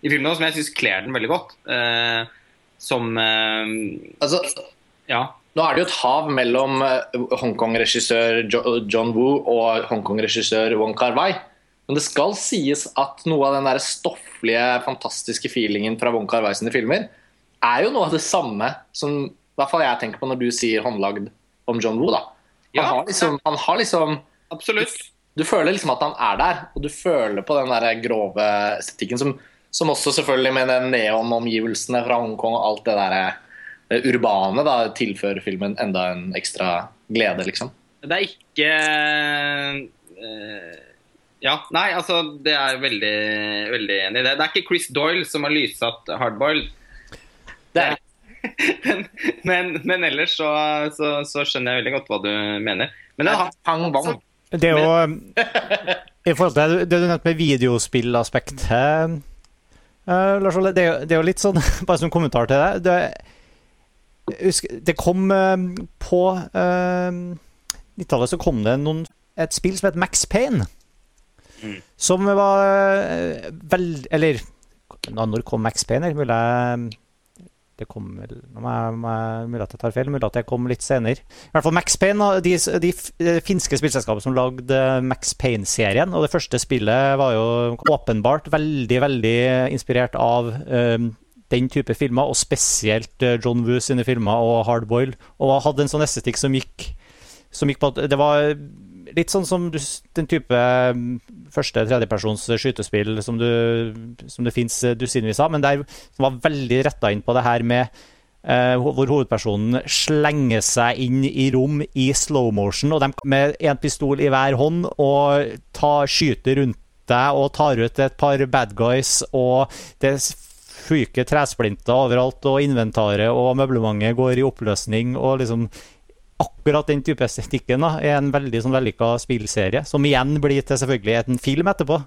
i filmen også, som jeg syns kler den veldig godt. Eh, som eh, Altså, Ja. Nå er det jo et hav mellom eh, Hongkong-regissør John Woo og Hongkong-regissør Wong Kar-wai. Men det skal sies at noe av den der stofflige, fantastiske feelingen fra Wong Kar-wai sine filmer er jo noe av det samme som i hvert fall jeg tenker på når du sier håndlagd om John Woo. da. Han Ja. har liksom, han har liksom Absolutt. du føler liksom at han er der, og du føler på den der grove estetikken som, som også selvfølgelig med den neonomgivelsene fra Hongkong og alt det der eh, urbane da, tilfører filmen enda en ekstra glede, liksom. Det er ikke uh, Ja, nei, altså Det er veldig, veldig enig i det. Det er ikke Chris Doyle som har lyssatt Hardboiled. Det er Men, men, men ellers så, så, så skjønner jeg veldig godt hva du mener. Men det er Pang Bang. Det er jo I forhold til det du nevnte med videospillaspekt eh, Eh, Lars Ole, det, er jo- litt sånn, bare som kommentar til det Det, husker, det kom eh, på uh, 90-tallet så kom det noen, et spill som het Max Payne. Som var uh, vel Eller når kom Max Payne? Mulig jeg det kom vel Mulig at jeg tar feil, mulig at jeg kom litt senere. I hvert fall Max Payne, de, de eh, finske spillselskapene som lagde Max Payne-serien. Og det første spillet var jo åpenbart veldig, veldig inspirert av eh, den type filmer, og spesielt eh, John Woo sine filmer og Hardboil. Og hadde en sånn estetikk som gikk, som gikk på at det var litt sånn som du, den type mm, første tredjepersons skytespill som, du, som det fins dusinvis av, men der var veldig retta inn på det her med Uh, hvor hovedpersonen slenger seg inn i rom i slow motion, og de med én pistol i hver hånd og tar, skyter rundt deg og tar ut et par bad guys, og det fyker tresplinter overalt, og inventaret og møblementet går i oppløsning, og liksom akkurat den type estetikken da, er en veldig sånn vellykka spillserie, som igjen blir til selvfølgelig en film etterpå.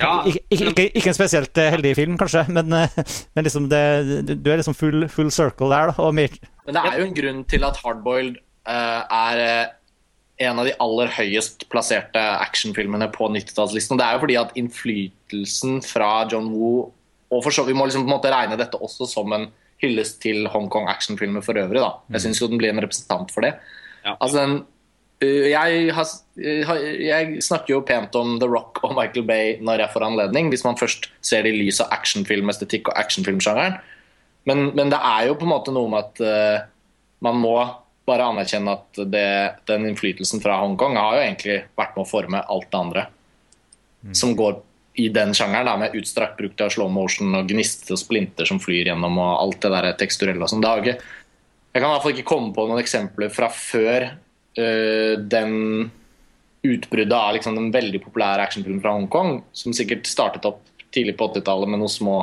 Ja. Ikke, ikke, ikke, en spesielt eh, heldig film, kanskje, men, eh, men liksom det, du er liksom full, full circle der. Da, Men det er jo en grunn til at Hardboiled uh, er en av de aller høyest plasserte actionfilmene på 90-tallslisten. Og Det er jo fordi at innflytelsen fra John Woo og for så, Vi må liksom på en måte regne dette også som en hyllest til Hongkong actionfilmer for øvrig. da. Jeg syns jo den blir en representant for det. Ja. Altså den jeg, har, jeg snakker jo pent om The Rock og Michael Bay når jeg får anledning, hvis man først ser det i lys av actionfilmestetikk og actionfilmsjangeren. Men, men det er jo på en måte noe med at uh, man må bare anerkjenne at det, den innflytelsen fra Hongkong har jo egentlig vært med å forme alt det andre som går i den sjangeren, da, med utstrakt bruk av slow motion og gnister og splinter som flyr gjennom og alt det der teksturelle og sånn. Det Jeg kan i hvert fall ikke komme på noen eksempler fra før uh, den utbruddet av liksom, den veldig populære actionfilmen fra Hongkong, som sikkert startet opp tidlig på 80-tallet med noen små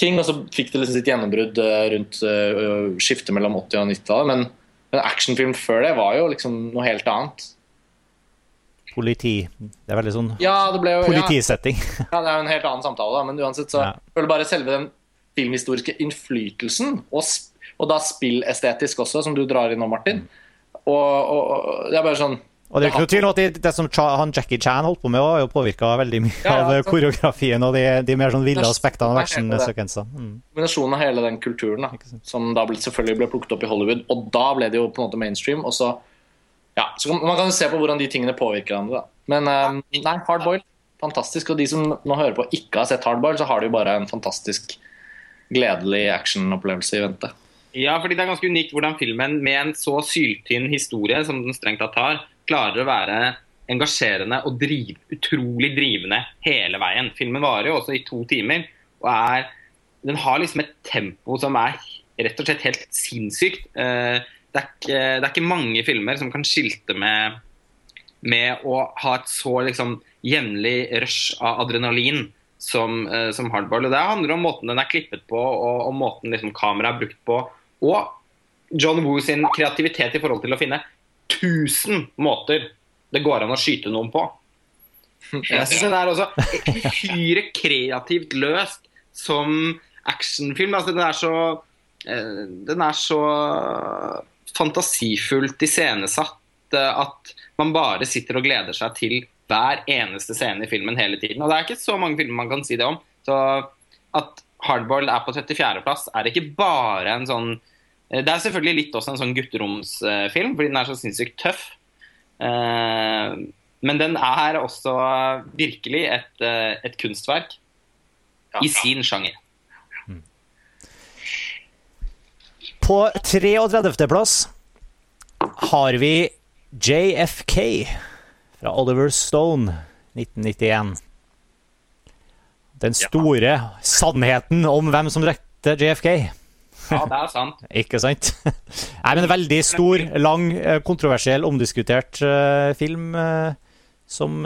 ting, og så fikk det liksom sitt gjennombrudd øh, rundt uh, skiftet mellom 80- og 90-tallet. Men, men actionfilm før det var jo liksom noe helt annet. Politi Det er veldig sånn Ja, det ble jo ja. politisetting. Ja, det er jo en helt annen samtale, da. men uansett så Ja. føler bare selve den filmhistoriske innflytelsen, og, og da spillestetisk også, som du drar innom, Martin. Og, og, og det er bare sånn Og det er ikke noe tvil at det, det som han Jackie Chan holdt på med, var jo påvirka veldig mye Ja, av eh, koreografien og de, de mer sånn ville aspektene av er actionsekvenser. Mm. kombinasjonen av hele den kulturen, da, som da ble, selvfølgelig ble plukket opp i Hollywood. Og da ble det jo på en måte mainstream. Og så, ja, så Man kan jo se på hvordan de tingene påvirker hverandre. Men um, nei, Hardboil, fantastisk. Og de som nå hører på ikke har sett Hardboil, så har de jo bare en fantastisk gledelig actionopplevelse i vente. Ja, fordi det er ganske unikt hvordan filmen med en så syltynn historie som den strengt tatt har, klarer å være engasjerende og driv, utrolig drivende hele veien. Filmen varer jo også i to timer, og er, den har liksom et tempo som er rett og slett helt sinnssykt. Eh, Det er ikke, det er ikke mange filmer som kan skilte med, med å ha et så liksom jevnlig rush av adrenalin som, eh, som Hardball. Og Det handler om måten den er klippet på, og og måten liksom kameraet er brukt på. Og John Woo sin kreativitet i forhold til å finne 1000 måter det går an å skyte noen på. Jeg synes den er også uhyre kreativt løst som actionfilm. Altså, den er så eh, Den er så fantasifullt iscenesatt eh, at man bare sitter og gleder seg til hver eneste scene i filmen hele tiden. Og det er ikke så mange filmer man kan si det om. Så at Hardboiled er på 34.-plass, er ikke bare en sånn eh, Det er selvfølgelig litt også en sånn gutteromsfilm, fordi den er så sinnssykt tøff. Eh, Men den er også virkelig et, et kunstverk i sin sjanger. På 33. plass har vi JFK fra Oliver Stone, 1991. Den store sannheten om hvem som drepte JFK. Ja, det er sant. Ikke sant? Nei, men en veldig stor, lang, eh, kontroversiell, omdiskutert eh, film eh, som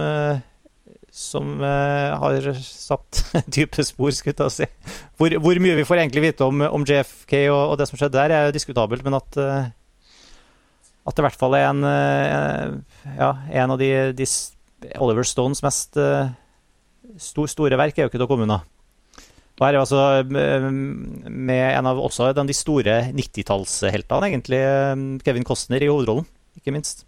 som eh, har satt dype spor, skulle jeg si. Hvor, hvor mye vi får egentlig vite om, om JFK og, og det som skjedde der, er jo diskutabelt, men at eh, at det i hvert fall er en, eh, ja, en av de, de Oliver Stones mest stor, store verk, er jo ikke til å komme unna. Og her er altså med en av også de store 90-tallsheltene, egentlig. Kevin Costner i hovedrollen, ikke minst.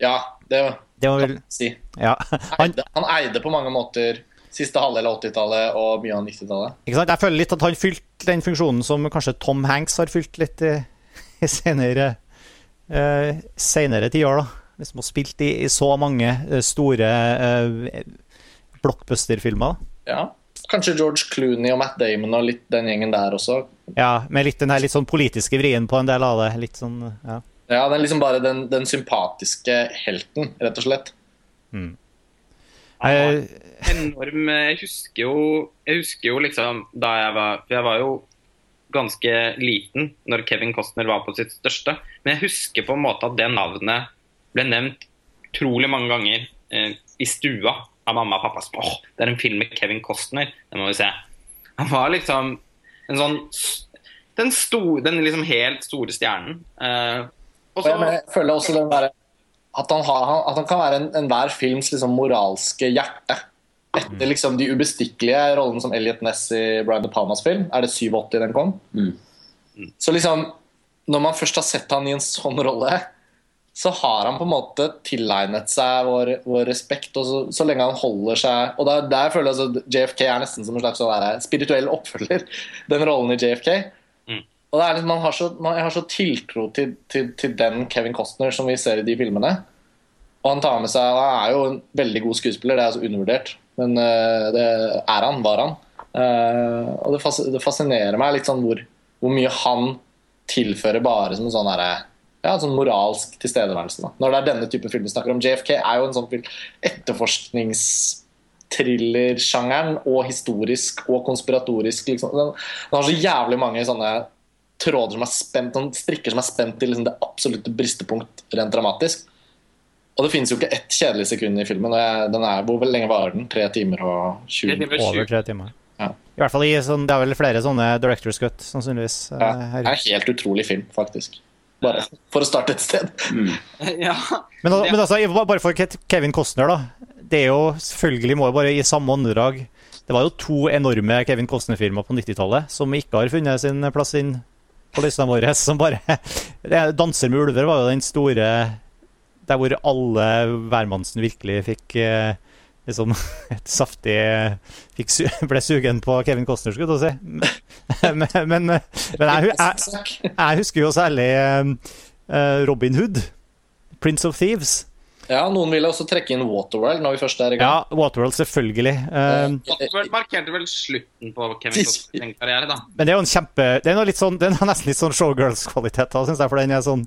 Ja, det Det må vel si. Ja. Han, Eide, han eide på mange måter siste halvdel av 80-tallet og mye av 90-tallet. ikke sant? Jeg føler litt at han fylte den funksjonen som kanskje Tom Hanks har fylt litt i, i senere, uh, senere tiår. Liksom har spilt i, i så mange eh, store uh, blockbuster-filmer. Ja. Kanskje George Clooney og Matt Damon og litt den gjengen der også. Ja, Med litt den her litt sånn politiske vrien på en del av det. Litt sånn, ja. Ja, den liksom bare den, den sympatiske helten, rett og slett. Jeg, enorm Jeg husker jo, jeg husker jo liksom da jeg var For jeg var jo ganske liten når Kevin Costner var på sitt største. Men jeg husker på en måte at det navnet ble nevnt utrolig mange ganger eh, i stua av mamma og pappa. som, Åh, det er en film med Kevin Costner. Den må vi se. Han var liksom en sånn Den, sto, den liksom helt store stjernen. Eh, og Og jeg, mener, jeg føler også den der, at, han har, at han kan være en- enhver films liksom moralske hjerte. Etter liksom de ubestikkelige rollene som Elliot Ness i Brian De Palmas film. Er det 87 den kom? Så liksom, når man først har sett han i en sånn rolle, så har han på en måte tilegnet seg vår, vår respekt. Og så, så lenge han holder seg Og der, der føler jeg altså JFK er nesten som en slags sånn spirituell oppfølger. Den rollen i JFK. Og liksom, man har så, man, Jeg har så tiltro til, til, til den Kevin Costner som vi ser i de filmene. Og han tar med seg Han er jo en veldig god skuespiller, det er altså undervurdert. Men uh, det er han, var han. Uh, og det, fas, det fascinerer meg litt sånn hvor, hvor mye han tilfører bare som en sånn herre ja, sånn moralsk tilstedeværelse. Da. Når det er denne type film vi snakker om. JFK er jo en sånn etterforskningsthrillersjangeren og historisk og konspiratorisk. Liksom. Den, den har så jævlig mange sånne tråder som er spent, sånn strikker som er spent til liksom det absolutte bristepunkt rent dramatisk. Og det finnes jo ikke ett kjedelig sekund i filmen. og jeg, den er, Hvor lenge varer den? Tre timer og 20 Det over tre timer. Ja. I hvert fall i sånn, Det er vel flere sånne Directors Cut, sannsynligvis. eh, Ja, her. det er en helt utrolig film, faktisk. Bare for å starte et sted. ja. Men, men altså, bare for Kevin Costner, da. Det er jo selvfølgelig må jo bare i samme åndedrag Det var jo to enorme Kevin Costner-filmer på 90-tallet som ikke har funnet sin plass inn på lista vår Som bare er- 'Danser med ulver' var jo den store Der hvor alle hvermannsen virkelig fikk eh, liksom et saftig fikk, Ble sugen på Kevin Costner, skulle jeg si. Men, men, men jeg, jeg, jeg husker jo særlig eh, Robin Hood. Prince of Thieves. Ja, Noen ville også trekke inn Waterworld når vi først er i gang. Ja, Waterworld, selvfølgelig. Eh, Waterworld markerte vel slutten på Kevin Costners karriere, da. men det er jo en kjempe Det er noe litt sånn, det er nesten litt sånn showgirls-kvalitet, syns jeg, for den er sånn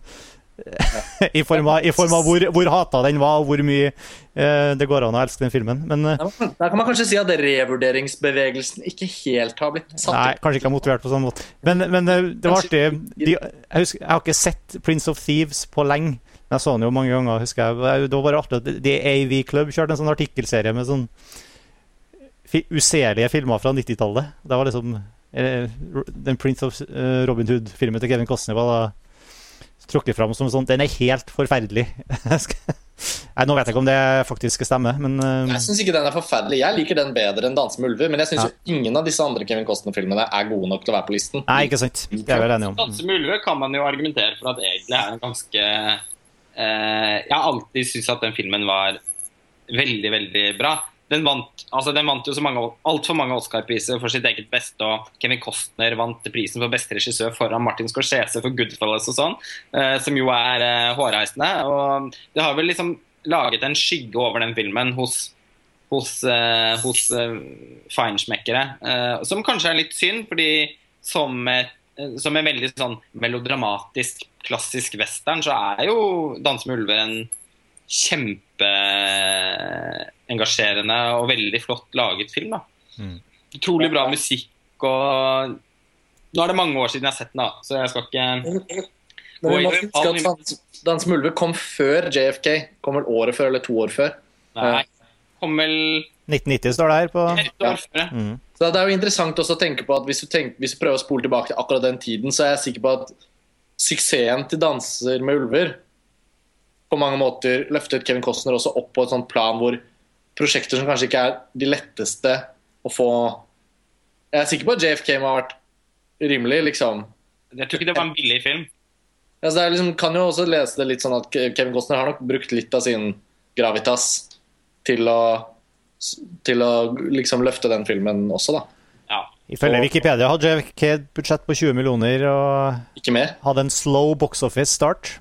I form av, i form av hvor, hvor hata den var, og hvor mye uh, det går an å elske den filmen. Men uh, Der kan man kanskje si at revurderingsbevegelsen ikke helt har blitt satt Nei, kanskje ikke har motivert på sånn måte. Men, men eh, det var artig. De, jeg, husker, jeg har ikke sett Prince of Thieves på lenge. Men jeg så den jo mange ganger. husker jeg. Det var bare artig. at De AV Club kjørte en sånn artikkelserie med sånn uselige filmer fra 90-tallet. Det var liksom eh, Den Prince of eh, Robin Hood-filmen til Kevin Costner var da trukket fram som sånn Den er helt forferdelig. Nei, Nå vet jeg ikke om det faktisk stemmer, men eh, Jeg syns ikke den er forferdelig. Jeg liker den bedre enn 'Danse med ulver', men jeg syns Ja. jo ingen av disse andre Kevin Costner-filmene er gode nok til å være på listen. Nei, ikke sant. Det er jeg vel enig om. 'Danse med ulver' kan man jo argumentere for at egentlig er en ganske Jeg har alltid syntes at den filmen var veldig, veldig bra. Den vant, altså den vant jo så mange, altfor mange Oscar-priser for sitt eget beste, og Kevin Costner vant prisen for beste regissør foran Martin Scorsese for 'Goodfellas' og sånn, eh, som jo er eh, hårreisende. Og det har vel liksom laget en skygge over den filmen hos hos, eh, hos eh, feinschmeckere. Eh, som kanskje er litt synd, fordi som, eh, som en veldig sånn melodramatisk, klassisk western, så er jo 'Danse med ulver' en kjempeengasjerende og veldig flott laget film. da. Mm. Utrolig bra musikk og Nå er det mange år siden jeg har sett den, da, så jeg skal ikke Men vi må huske at. Dans, Dans med ulver kom før JFK. Kom vel året før eller to år før. Nei. Kom vel 1990 står det her på Ja. mm. Så Det er jo interessant også å tenke på at hvis du, tenker, hvis du prøver å spole tilbake til akkurat den tiden, så er jeg sikker på at suksessen til 'Danser med ulver' på mange måter løftet Kevin Costner også opp på et sånt plan hvor prosjekter som kanskje ikke er de letteste å få Jeg er sikker på at JFK må ha vært rimelig, liksom. Jeg tror ikke det var en billig film. Altså, det er liksom, kan jo også lese det litt sånn at Kevin Costner har nok brukt litt av sin gravitas til å, til å liksom løfte den filmen også, da. Ifølge Wikipedia hadde JFK et budsjett på 20 millioner og Ikke mer? hadde en slow box office start.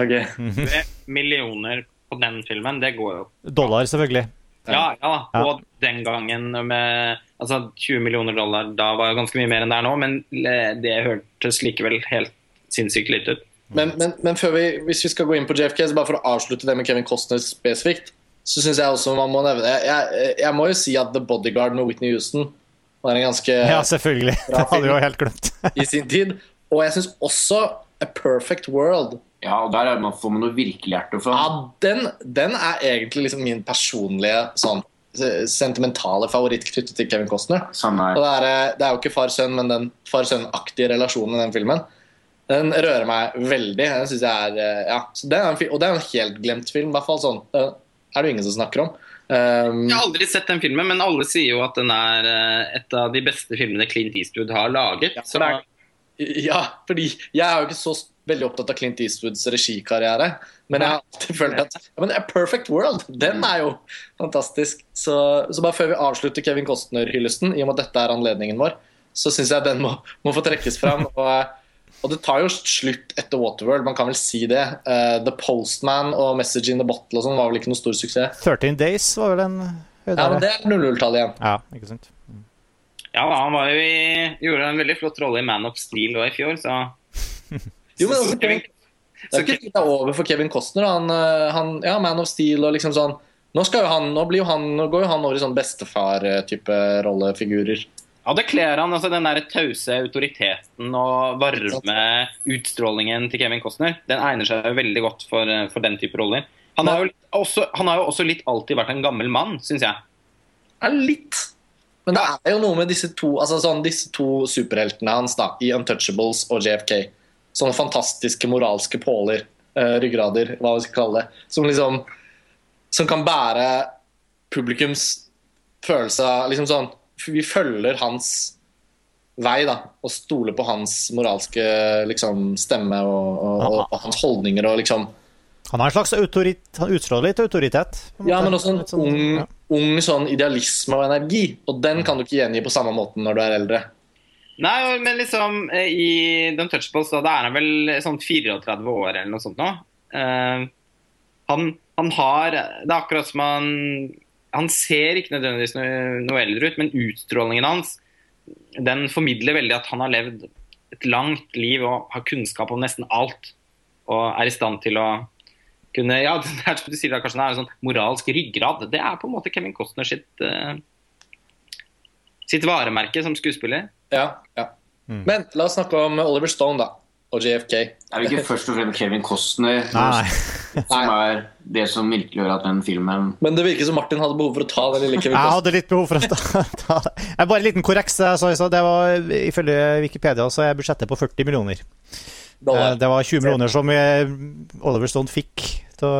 Ok. Tre millioner på den filmen, det går jo. Dollar, selvfølgelig. Ja, ja. Ja. Og den gangen med altså 20 millioner dollar, da var jo ganske mye mer enn det er nå, men eh, det hørtes likevel helt sinnssykt lite ut. Men, men, men før vi, hvis vi skal gå inn på JFK, så bare for å avslutte det med Kevin Costner spesifikt, så syns jeg også man må nevne jeg, jeg, jeg må jo si at The Bodyguard med Whitney Houston var en ganske Ja, selvfølgelig. Det hadde vi jo helt glemt. i sin tid. Og jeg syns også A Perfect World Ja, og der er man, får man noe virkelig hjerte fra. Ja, den, den er egentlig liksom min personlige sånn sentimentale favoritt knyttet til Kevin Costner. Samme Og det er, eh, det er jo ikke far-sønn, men den far-sønn-aktige relasjonen i den filmen. Den rører meg veldig. Den synes jeg er, eh, ja. Så det er en, og det er en helt glemt film. I hvert fall sånn. Det er det jo ingen som snakker om. Um, Jeg har aldri sett den filmen, men alle sier jo at den er eh, et av de beste filmene Clint Eastwood har laget. Ja, så det er- ja, fordi jeg er jo ikke så veldig opptatt av Clint Eastwoods regikarriere. Men jeg har alltid følt at ja, men A Perfect World, den er jo fantastisk. Så, så bare før vi avslutter Kevin Costner-hyllesten, i og med at dette er anledningen vår, så syns jeg den må, må få trekkes fram. Og, og det tar jo slutt etter Waterworld, man kan vel si det. Uh, the Postman og Message in the Bottle og sånn var vel ikke noe stor suksess. 13 Days var vel en Ja, men det er 00-tallet igjen. Ja, ikke sant. Ja, han var jo i, gjorde en veldig flott rolle i Man of Steel i fjor, så Jo, men også Kevin, det er ikke litt over for Kevin Costner. Han, eh, han, ja, Man of Steel og liksom sånn Nå, skal jo han, nå, blir jo han, nå går jo han over i sånn bestefar-type rollefigurer. Ja, det kler han. altså Den der tause autoriteten og varme utstrålingen til Kevin Costner Den egner seg jo veldig godt for, eh, for den type roller. Han har, jo også, han har jo også litt alltid vært en gammel mann, syns jeg. Ja, litt. Men det er jo noe med disse to, altså sånn, disse to superheltene hans da, i Untouchables og JFK. Sånne fantastiske moralske påler, uh, ryggrader, hva vi skal kalle det. Som liksom Som kan bære publikums følelse av liksom sånn Vi følger hans vei, da, og stoler på hans moralske liksom, stemme og, og, og, og hans holdninger og liksom Han har en slags autorit... Han utstråler litt autoritet. Ja, men også en sånn, ung, ja. ung sånn idealisme og energi. Og den kan du ikke gjengi på samme måten når du er eldre. Nei, men liksom eh, i The Untouchables da, da er han vel sånn 34 år eller noe sånt nå. Uh, han, han har Det er akkurat som han Han ser ikke nødvendigvis noe, noe eldre ut, men utstrålingen hans den formidler veldig at han har levd et langt liv og har kunnskap om nesten alt. Og er i stand til å kunne Ja, det er som du sier, da, kanskje han er en sånn moralsk ryggrad. Det er på en måte Kevin Costner sitt, uh, sitt varemerke som skuespiller. Ja, ja. Mm. Men la oss snakke om Oliver Stone da, og JFK. Det er jo ikke først og fremst Kevin Costner Nei. som er det som virkelig gjør at den filmen Men det virker som Martin hadde behov for å ta den lille Kevin Jeg hadde litt behov for å ta, det. Bare en liten korreks. Det var, ifølge Wikipedia så er budsjettet på 40 millioner. dollar. Eh, Det var 20 millioner som eh, Oliver Stone fikk til å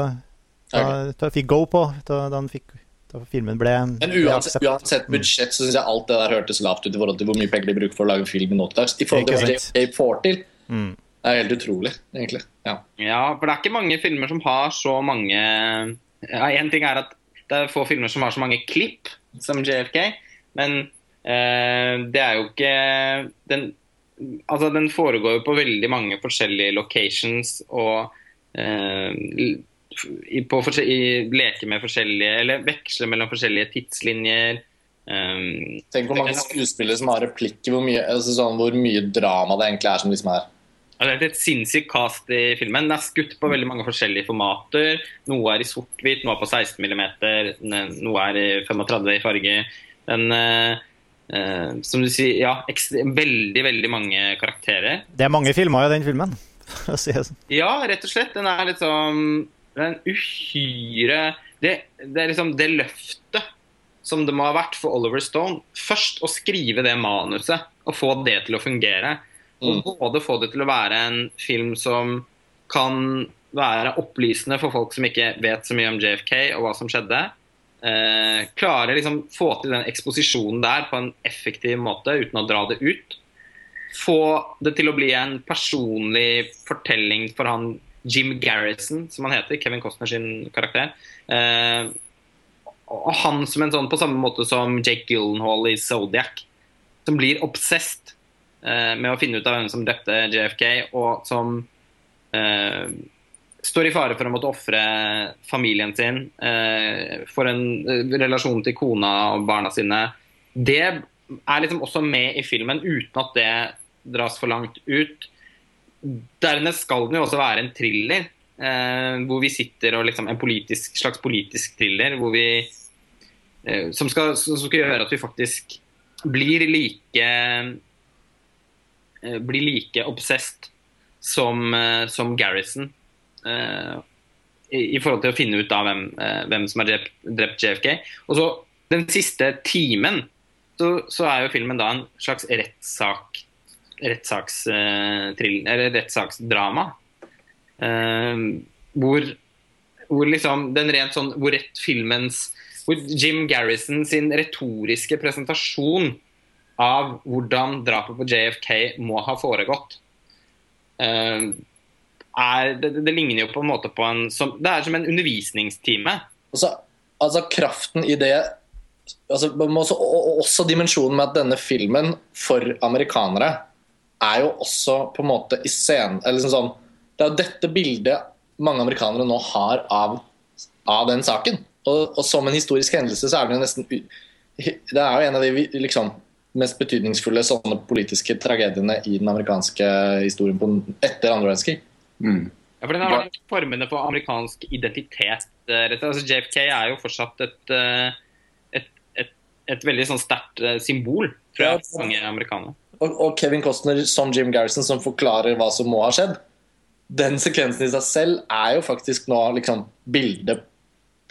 til fikk go på da, da, han fikk, da filmen ble Men uansett, uansett budsjett så syns jeg alt det der hørtes lavt ut i forhold til hvor mye penger de bruker for å lage en film i nå til dags. I forhold til hva JFK får til. Mm. Det er helt utrolig, egentlig. Ja. Ja, for det er ikke mange filmer som har så mange ja, En ting er at det er få filmer som har så mange klipp som JFK, men eh, det er jo ikke den, altså, den foregår jo på veldig mange forskjellige locations og eh, i, på i, leker med forskjellige Eller veksler mellom forskjellige tidslinjer. Um, Tenk hvor mange skuespillere som har replikker, hvor mye, altså sånn, hvor mye drama det egentlig er som liksom er Det er et sinnssykt cast i filmen. Den er skutt på veldig mange forskjellige formater. Noe er i sort-hvitt, noe er på 16 mm, noe er i 35 i farge. Den, eh, eh, som du sier, ja, veldig, veldig mange karakterer. Det er mange filmer i den filmen. sånn. Ja, rett og slett. Den er liksom Den uhyre det, det er liksom det løftet som det må ha vært for Oliver Stone. Først å skrive det manuset og få det til å fungere. Og både få det til å være en film som kan være opplysende for folk som ikke vet så mye om JFK og hva som skjedde. eh, klare liksom få til den eksposisjonen der på en effektiv måte uten å dra det ut. Få det til å bli en personlig fortelling for han Jim Garrison, som han heter, Kevin Costner sin karakter. Eh, og han som en sånn på samme måte som Jake Gyllenhaal i Zodiac, som blir obsessed med å finne ut av hvem som drepte JFK, og som eh, står i fare for å måtte ofre familien sin eh, for en eh, relasjon til kona og barna sine. Det er liksom også med i filmen uten at det dras for langt ut. Dernest skal den jo også være en thriller. Eh, hvor vi sitter og liksom En politisk, slags politisk thriller hvor vi eh, som, skal, som skal gjøre at vi faktisk blir like eh, Blir like obsessed som, eh, som Garrison. eh, i, I forhold til å finne ut da hvem, eh, hvem som har drept, drept JFK. Og så den siste timen så, så er jo filmen da en slags rettssak eh, rettssaksdrama. Eh, hvor, hvor liksom den rent sånn Hvor rett filmens Hvor Jim Garrison sin retoriske presentasjon av hvordan drapet på JFK må ha foregått Uh, er, det, det ligner jo på en måte på en som, Det er som en undervisningstime. Altså, altså kraften i det altså, også, og, og også dimensjonen med at denne filmen for amerikanere er jo også på en måte i scenen liksom sånn, Det er jo dette bildet mange amerikanere nå har av, av den saken. Og, og som en historisk hendelse så er det jo nesten Det er jo en av de liksom, mest betydningsfulle sånne politiske tragediene i den amerikanske historien på, etter andre verdenskrig. Ja, for Den har vært formende for amerikansk identitet. eh, rett. Altså, JFK er jo fortsatt et, eh, et, et, et veldig sånn sterkt eh, symbol fra Ja. mange amerikanere. og, og Kevin Costner som Jim Garrison som forklarer hva som må ha skjedd. Den sekvensen i seg selv er jo faktisk nå liksom bildet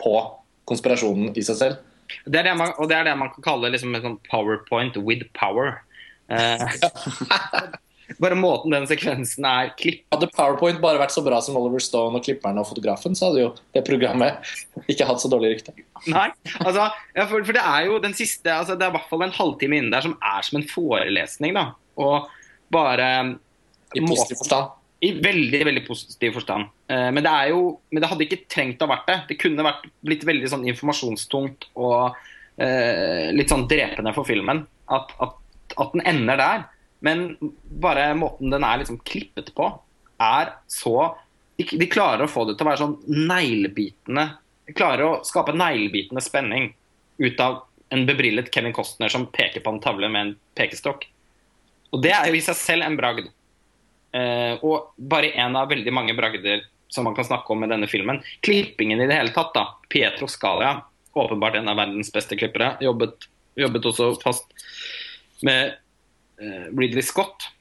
på konspirasjonen i seg selv. Det det man, og det er det man kan kalle liksom en sånn powerpoint with power. Eh, bare måten den sekvensen er klippet Hadde PowerPoint bare vært så bra som Oliver Stone og klipperen og fotografen, så hadde jo det programmet ikke hatt så dårlig rykte. Nei, altså, for, for det er jo den siste altså, Det er i hvert fall en halvtime inne der som er som en forelesning. da Og bare I positiv forstand. I veldig veldig positiv forstand. Eh, men det jo Men det hadde ikke trengt å ha vært det. Det kunne vært blitt veldig sånn informasjonstungt og eh, litt sånn drepende for filmen. At, at, at den ender der. Men bare måten den er liksom klippet på, er så de, de klarer å få det til å være sånn neglebitende De klarer å skape neglebitende spenning ut av en bebrillet Kevin Costner som peker på en tavle med en pekestokk. Og det er jo i seg selv en bragd. Eh, og bare en av veldig mange bragder som man kan snakke om med denne filmen. Klippingen i det hele tatt, da. Pietro Scalia, åpenbart en av verdens beste klippere, jobbet, jobbet også fast med eh, Ridley Scott.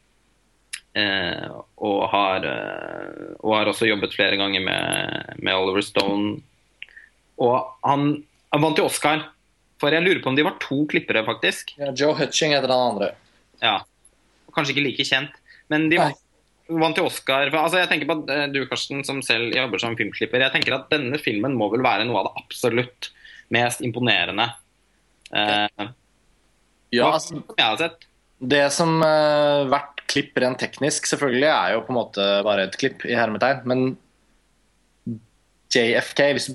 Eh, og, har, eh, og har også jobbet flere ganger med, med Oliver Stone. Og han, han vant jo Oscar. For jeg lurer på om de var to klippere, faktisk. Ja, Joe Hutching heter den andre. Ja. Kanskje ikke like kjent. Men de vant, vant jo Oscar. For, altså, jeg tenker på at eh, Du, Karsten, som selv jobber som filmklipper. Jeg tenker at denne filmen må vel være noe av det absolutt mest imponerende eh, Ja, altså, som jeg har sett. Det som uh, hvert klipp rent teknisk selvfølgelig er jo på en måte bare et klipp i hermetegn, men JFK, hvis,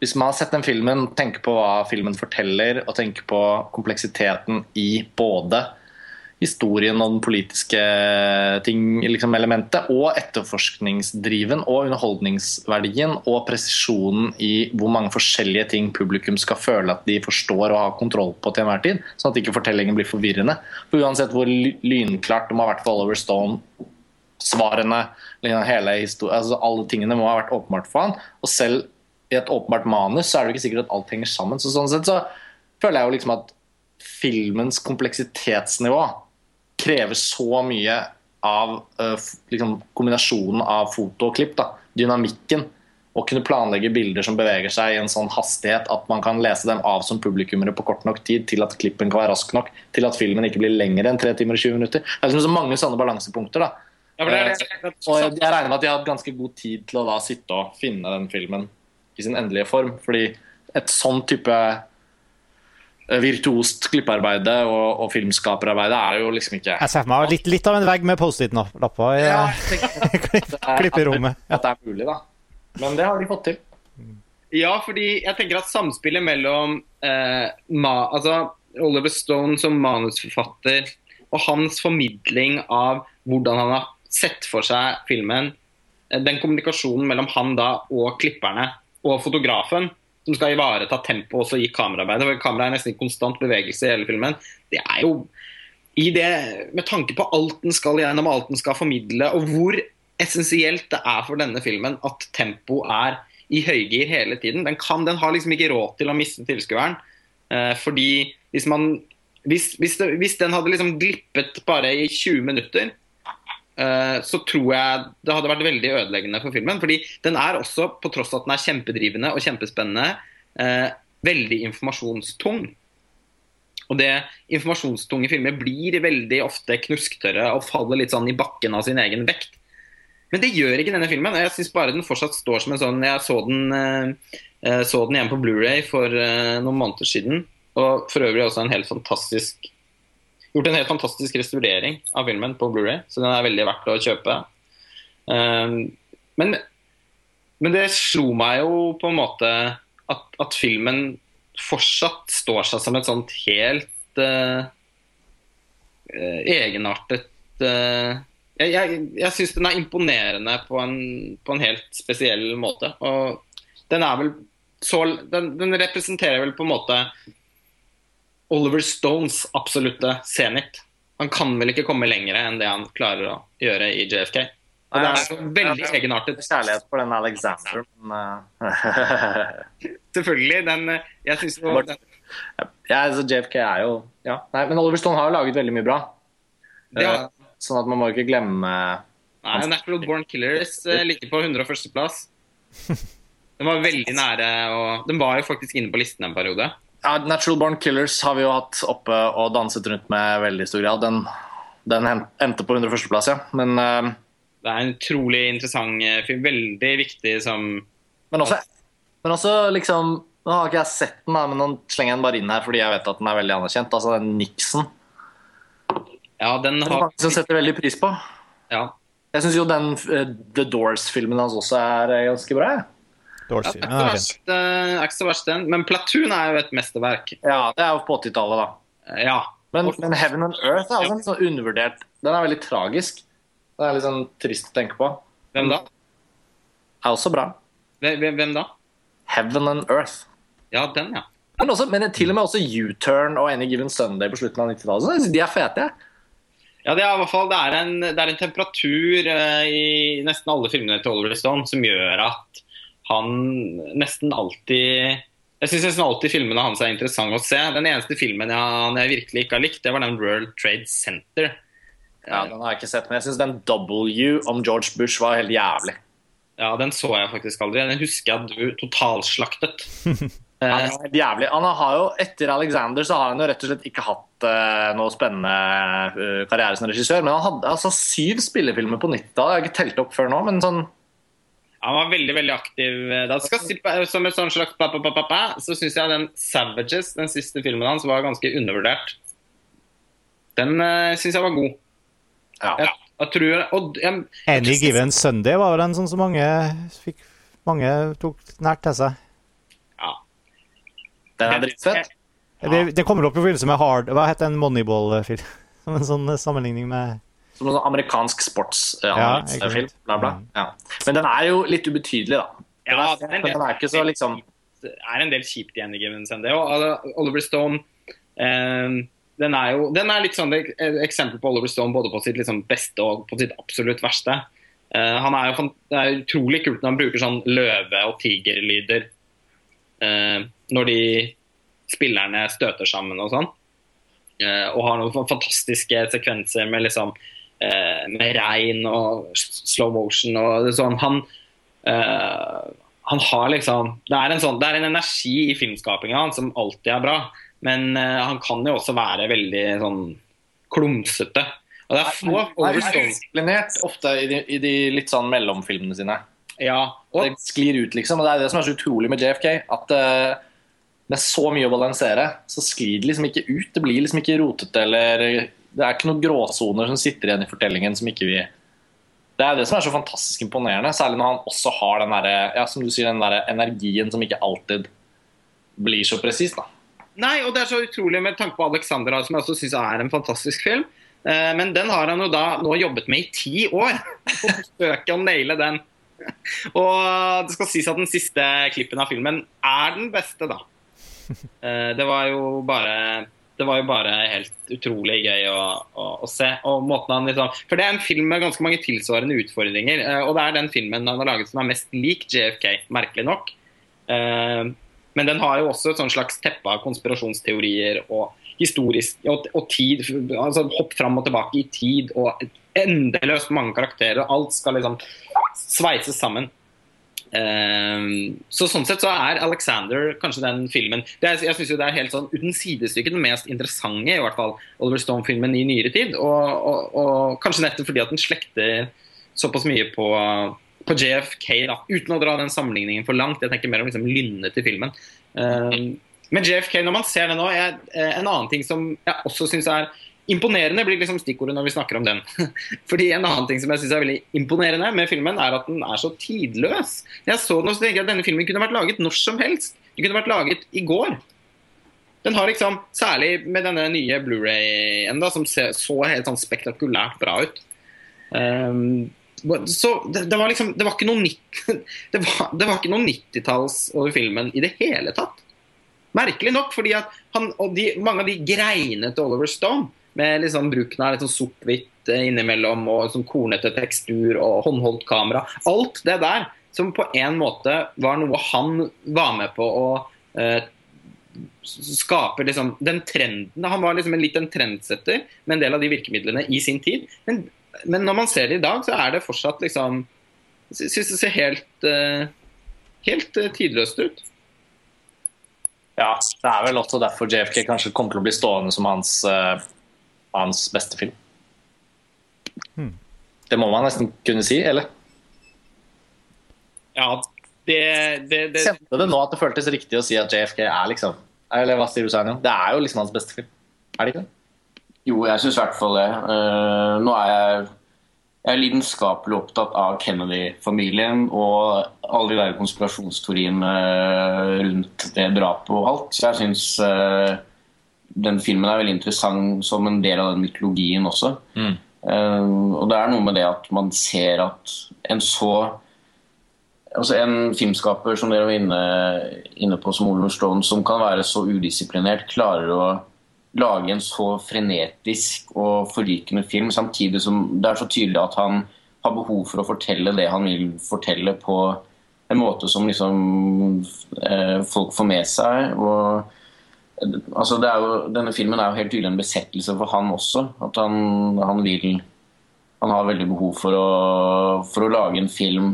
hvis man har sett den filmen, tenker på hva filmen forteller, og tenker på kompleksiteten i både historien og den politiske ting, liksom elementet, og etterforskningsdriven og underholdningsverdien og presisjonen i hvor mange forskjellige ting publikum skal føle at de forstår og har kontroll på til enhver tid, sånn at ikke fortellingen blir forvirrende. For uansett hvor lynklart det må ha vært for Oliver Stone svarene, liksom altså alle tingene må ha vært åpenbart for han. Og selv i et åpenbart manus så er det jo ikke sikkert at alt henger sammen. Så sånn sett så føler jeg jo liksom at filmens kompleksitetsnivå krever så mye av øh, liksom, kombinasjonen av foto og klipp. Da. Dynamikken. Å kunne planlegge bilder som beveger seg i en sånn hastighet at man kan lese dem av som publikummere på kort nok tid til at klippen kan være rask nok til at filmen ikke blir lengre enn 3 timer og 20 minutter. Det er liksom så mange sånne balansepunkter. da. Ja, det er det. Og jeg, jeg regner med at de har hatt ganske god tid til å da sitte og finne den filmen i sin endelige form. Fordi et sånn type eh, virtuost klippearbeidet og, og filmskaperarbeidet er jo liksom ikke Jeg ser for meg litt, litt av en vegg med Post-It-lapper i Ja, eh, klipp, klipperommet. Ja. at det er mulig, da. Men det har de fått til. Ja, fordi jeg tenker at samspillet mellom eh, ma, altså Oliver Stone som manusforfatter og hans formidling av hvordan han har sett for seg filmen, eh, den kommunikasjonen mellom han da og klipperne og fotografen, som skal ivareta tempo også i kameraarbeidet, for kameraet er nesten i konstant bevegelse i hele filmen, det er jo i det, med tanke på alt den skal gjennom, alt den skal formidle, og hvor essensielt det er for denne filmen at tempo er i høygir hele tiden. Den, kan, den har liksom ikke råd til å miste tilskueren. Eh, fordi hvis man hvis, hvis, det, hvis den hadde liksom glippet bare i 20 minutter, så tror jeg det hadde vært veldig ødeleggende for filmen. Fordi den er også, på tross av at den er kjempedrivende og kjempespennende, eh, veldig informasjonstung. Og det informasjonstunge filmer blir veldig ofte knusktørre og faller litt sånn i bakken av sin egen vekt. Men det gjør ikke denne filmen. Jeg syns bare den fortsatt står som en sånn Jeg så den, eh, eh, så den igjen på Blu-ray for eh, noen måneder siden. Og for øvrig også en helt fantastisk Gjort en helt fantastisk restaurering av filmen på Blu-ray, så den er veldig verdt å kjøpe. Um, men, men det slo meg jo på en måte at, at filmen fortsatt står seg som et sånt helt uh, egenartet uh, Jeg, jeg, jeg syns den er imponerende på en, på en helt spesiell måte. Og den er vel så Den, den representerer vel på en måte Oliver Stones absolutte senit. Han kan vel ikke komme lenger enn det han klarer å gjøre i JFK. Og det er så veldig egenartet. Kjærlighet for den Alexander, men eh, Selvfølgelig. Den Jeg syns jo den, ja, altså JFK er jo ja. Nei, men Oliver Stone har jo laget veldig mye bra. det Eh, Sånn at man må ikke glemme Nei, Natural Born Killers eh, ligger på 101.-plass. Den var veldig nære og Den var jo faktisk inne på listen en periode. Ja, Natural Born Killers har vi jo hatt oppe og danset rundt med veldig stor grad. Den, den endte på 101.-plass, ja. Men, uh, Det er en utrolig interessant eh, film. Veldig viktig som men, også, men også liksom Nå har ikke jeg sett den, men nå slenger jeg den bare inn her fordi jeg vet at den er veldig anerkjent. Altså den Nixon. Ja, den har... Det er mange som setter veldig pris på. ja. Jeg syns jo den eh, The Doors-filmen hans også er ganske bra. jeg. Det er Ja, ikke så verst, eh, er ikke så verst den. Men Platoon er jo et mesterverk. Ja, det er jo på 80-tallet, da. Ja. Men, men Heaven and Earth er også en sånn undervurdert Den er veldig tragisk. Det er litt sånn trist å tenke på. Hvem da? Er også bra. Hvem, hvem da? Heaven and Earth. Ja, den, ja. Men, også, men til og med også U-Turn og Any Given Sunday på slutten av 90-tallet. så jeg synes De er fete. jeg. Ja, det er i hvert fall det er en, det er en temperatur eh, i nesten alle filmene til Oliver Stone som gjør at han nesten alltid Jeg syns nesten alltid filmene hans er interessante å se. Den eneste filmen jeg, jeg virkelig ikke har likt, det var den World Trade Center. Ja, Den har jeg ikke sett, men jeg syns den W om George Bush var helt jævlig. Ja, den så jeg faktisk aldri. Den husker jeg at du totalslaktet. Han helt jævlig. Han har jo, Etter Alexander så har han jo rett og slett ikke hatt uh, noe spennende uh, karriere som regissør. Men han hadde altså syv spillefilmer på 90-tallet. Jeg har ikke telt opp før nå, men sånn Han var veldig veldig aktiv. Da skal si, som et sånn slags pa-pa-pa-pa, så syns jeg den 'Savages', den siste filmen hans, var ganske undervurdert. Den uh, syns jeg var god. ja. Jeg, jeg tror og, jeg, Any Given Sunday var vel en sånn som mange fikk mange tok nært til seg. ja. Den er dritfett. Det, det kommer opp i forbindelse med Hard Hva het den Moneyball-film? Som en sånn sammenligning med Som en sånn amerikansk Ja, ikke sportsanalyse-film. bla, bla. Ja. Men den er jo litt ubetydelig, da. Ja, er den er ikke så liksom det er en del kjipt i Any Given Sunday. Og Oliver Stone eh, den er jo den er litt sånn et eksempel på Oliver Stone både på sitt liksom, beste og på sitt absolutt verste. Eh, han er jo Det er utrolig kult når han bruker sånn løve- og tigerlyder eh, når de spillerne støter sammen og sånn. Eh, og har noen fantastiske sekvenser med liksom eh, med regn og slow motion og sånn. Han eh, han har liksom det er, en sånn, det er en energi i filmskapinga hans som alltid er bra. Men eh, han kan jo også være veldig sånn klumsete. Og det er få er disiplinert ofte i de, i de litt sånn mellomfilmene sine. Ja, Det sklir ut, liksom. Og det er det som er så utrolig med JFK. At eh, med så mye å balansere, så sklir det liksom ikke ut. Det blir liksom ikke rotete eller Det er ikke noen gråsoner som sitter igjen i fortellingen som ikke vi Det er det som er så fantastisk imponerende, særlig når han også har den der, ja, som du sier, den der energien som ikke alltid blir så presis. da. Nei, og det er så utrolig med tanke på Alexandra, som jeg også syns er en fantastisk film. Eh, Men den har han jo da nå jobbet med i ti år. Og forsøker å naile den. Og det skal sies at den siste klippen av filmen er den beste, da. Eh, Det var jo bare det var jo bare helt utrolig gøy å, å, å se. Og måten han liksom, for det er en film med ganske mange tilsvarende utfordringer. eh, Og det er den filmen han har laget som er mest lik JFK, merkelig nok. Eh, Men den har jo også et slags teppe av konspirasjonsteorier og historisk og, og tid. altså Hopp fram og tilbake i tid og endeløst mange karakterer. og Alt skal liksom sveises sammen. Ehm, så sånn sett så er Alexander kanskje den filmen er, Jeg synes jo det er helt sånn uten sidestykke den mest interessante, i hvert fall Oliver Stone-filmen i nyere tid. Og, og, og kanskje nettopp fordi at den slekter såpass mye på, på JFK, da, uten å dra den sammenligningen for langt. Jeg tenker mer om liksom lynnet i filmen. Um, men JFK, når man ser det nå, er eh, en annen ting som jeg også syns er Imponerende blir liksom stikkordet når vi snakker om den. Fordi En annen ting som jeg synes er veldig imponerende med filmen, er at den er så tidløs. Jeg så den og tenkte at Denne filmen kunne vært laget når som helst. Den kunne vært laget i går. Den har liksom, Særlig med denne nye Blu-ray-en, som så helt sånn spektakulært bra ut. Um, så det, det var liksom Det var ikke noe nitt- det var, var ikke noe 90-talls over filmen i det hele tatt. Merkelig nok, fordi at han, og de, mange av de greiene til Oliver Stone, med liksom bruken av litt sånn sort-hvitt eh, innimellom, og sånn kornete tekstur og håndholdt kamera Alt det der som på en måte var noe han var med på å eh, skape liksom, den trenden. Han var liksom en litt en trendsetter med en del av de virkemidlene i sin tid. Men, men når man ser det i dag, så er det fortsatt liksom Syns det ser helt, eh, helt eh, tidløst ut. Ja, det er vel også derfor JFK kanskje kommer til å bli stående som hans, eh, hans beste film. Hmm. Det må man nesten kunne si, eller? Ja, det, det, det Kjente det nå at det føltes riktig å si at JFK er liksom Eller hva sier du, Sveinung? Det er jo liksom hans beste film. Er det ikke det? Jo, jeg syns i hvert fall det. Uh, nå er jeg, jeg er lidenskapelig opptatt av Kennedy-familien og alle de der konspirasjonsteoriene eh, rundt det drapet og alt. Så jeg syns den filmen er veldig interessant som en del av den mytologien også. Mm. Uh, og det er noe med det at man ser at en så Altså En filmskaper som dere var inne, inne på, som Oliver Stone, som kan være så udisiplinert, klarer å lage en så frenetisk og forrykende film, samtidig som det er så tydelig at han har behov for å fortelle det han vil fortelle, på en måte som liksom eh, folk får med seg. og altså jo, Denne filmen er jo helt tydelig en besettelse for han også. At han, han vil Han har veldig behov for å, for å lage en film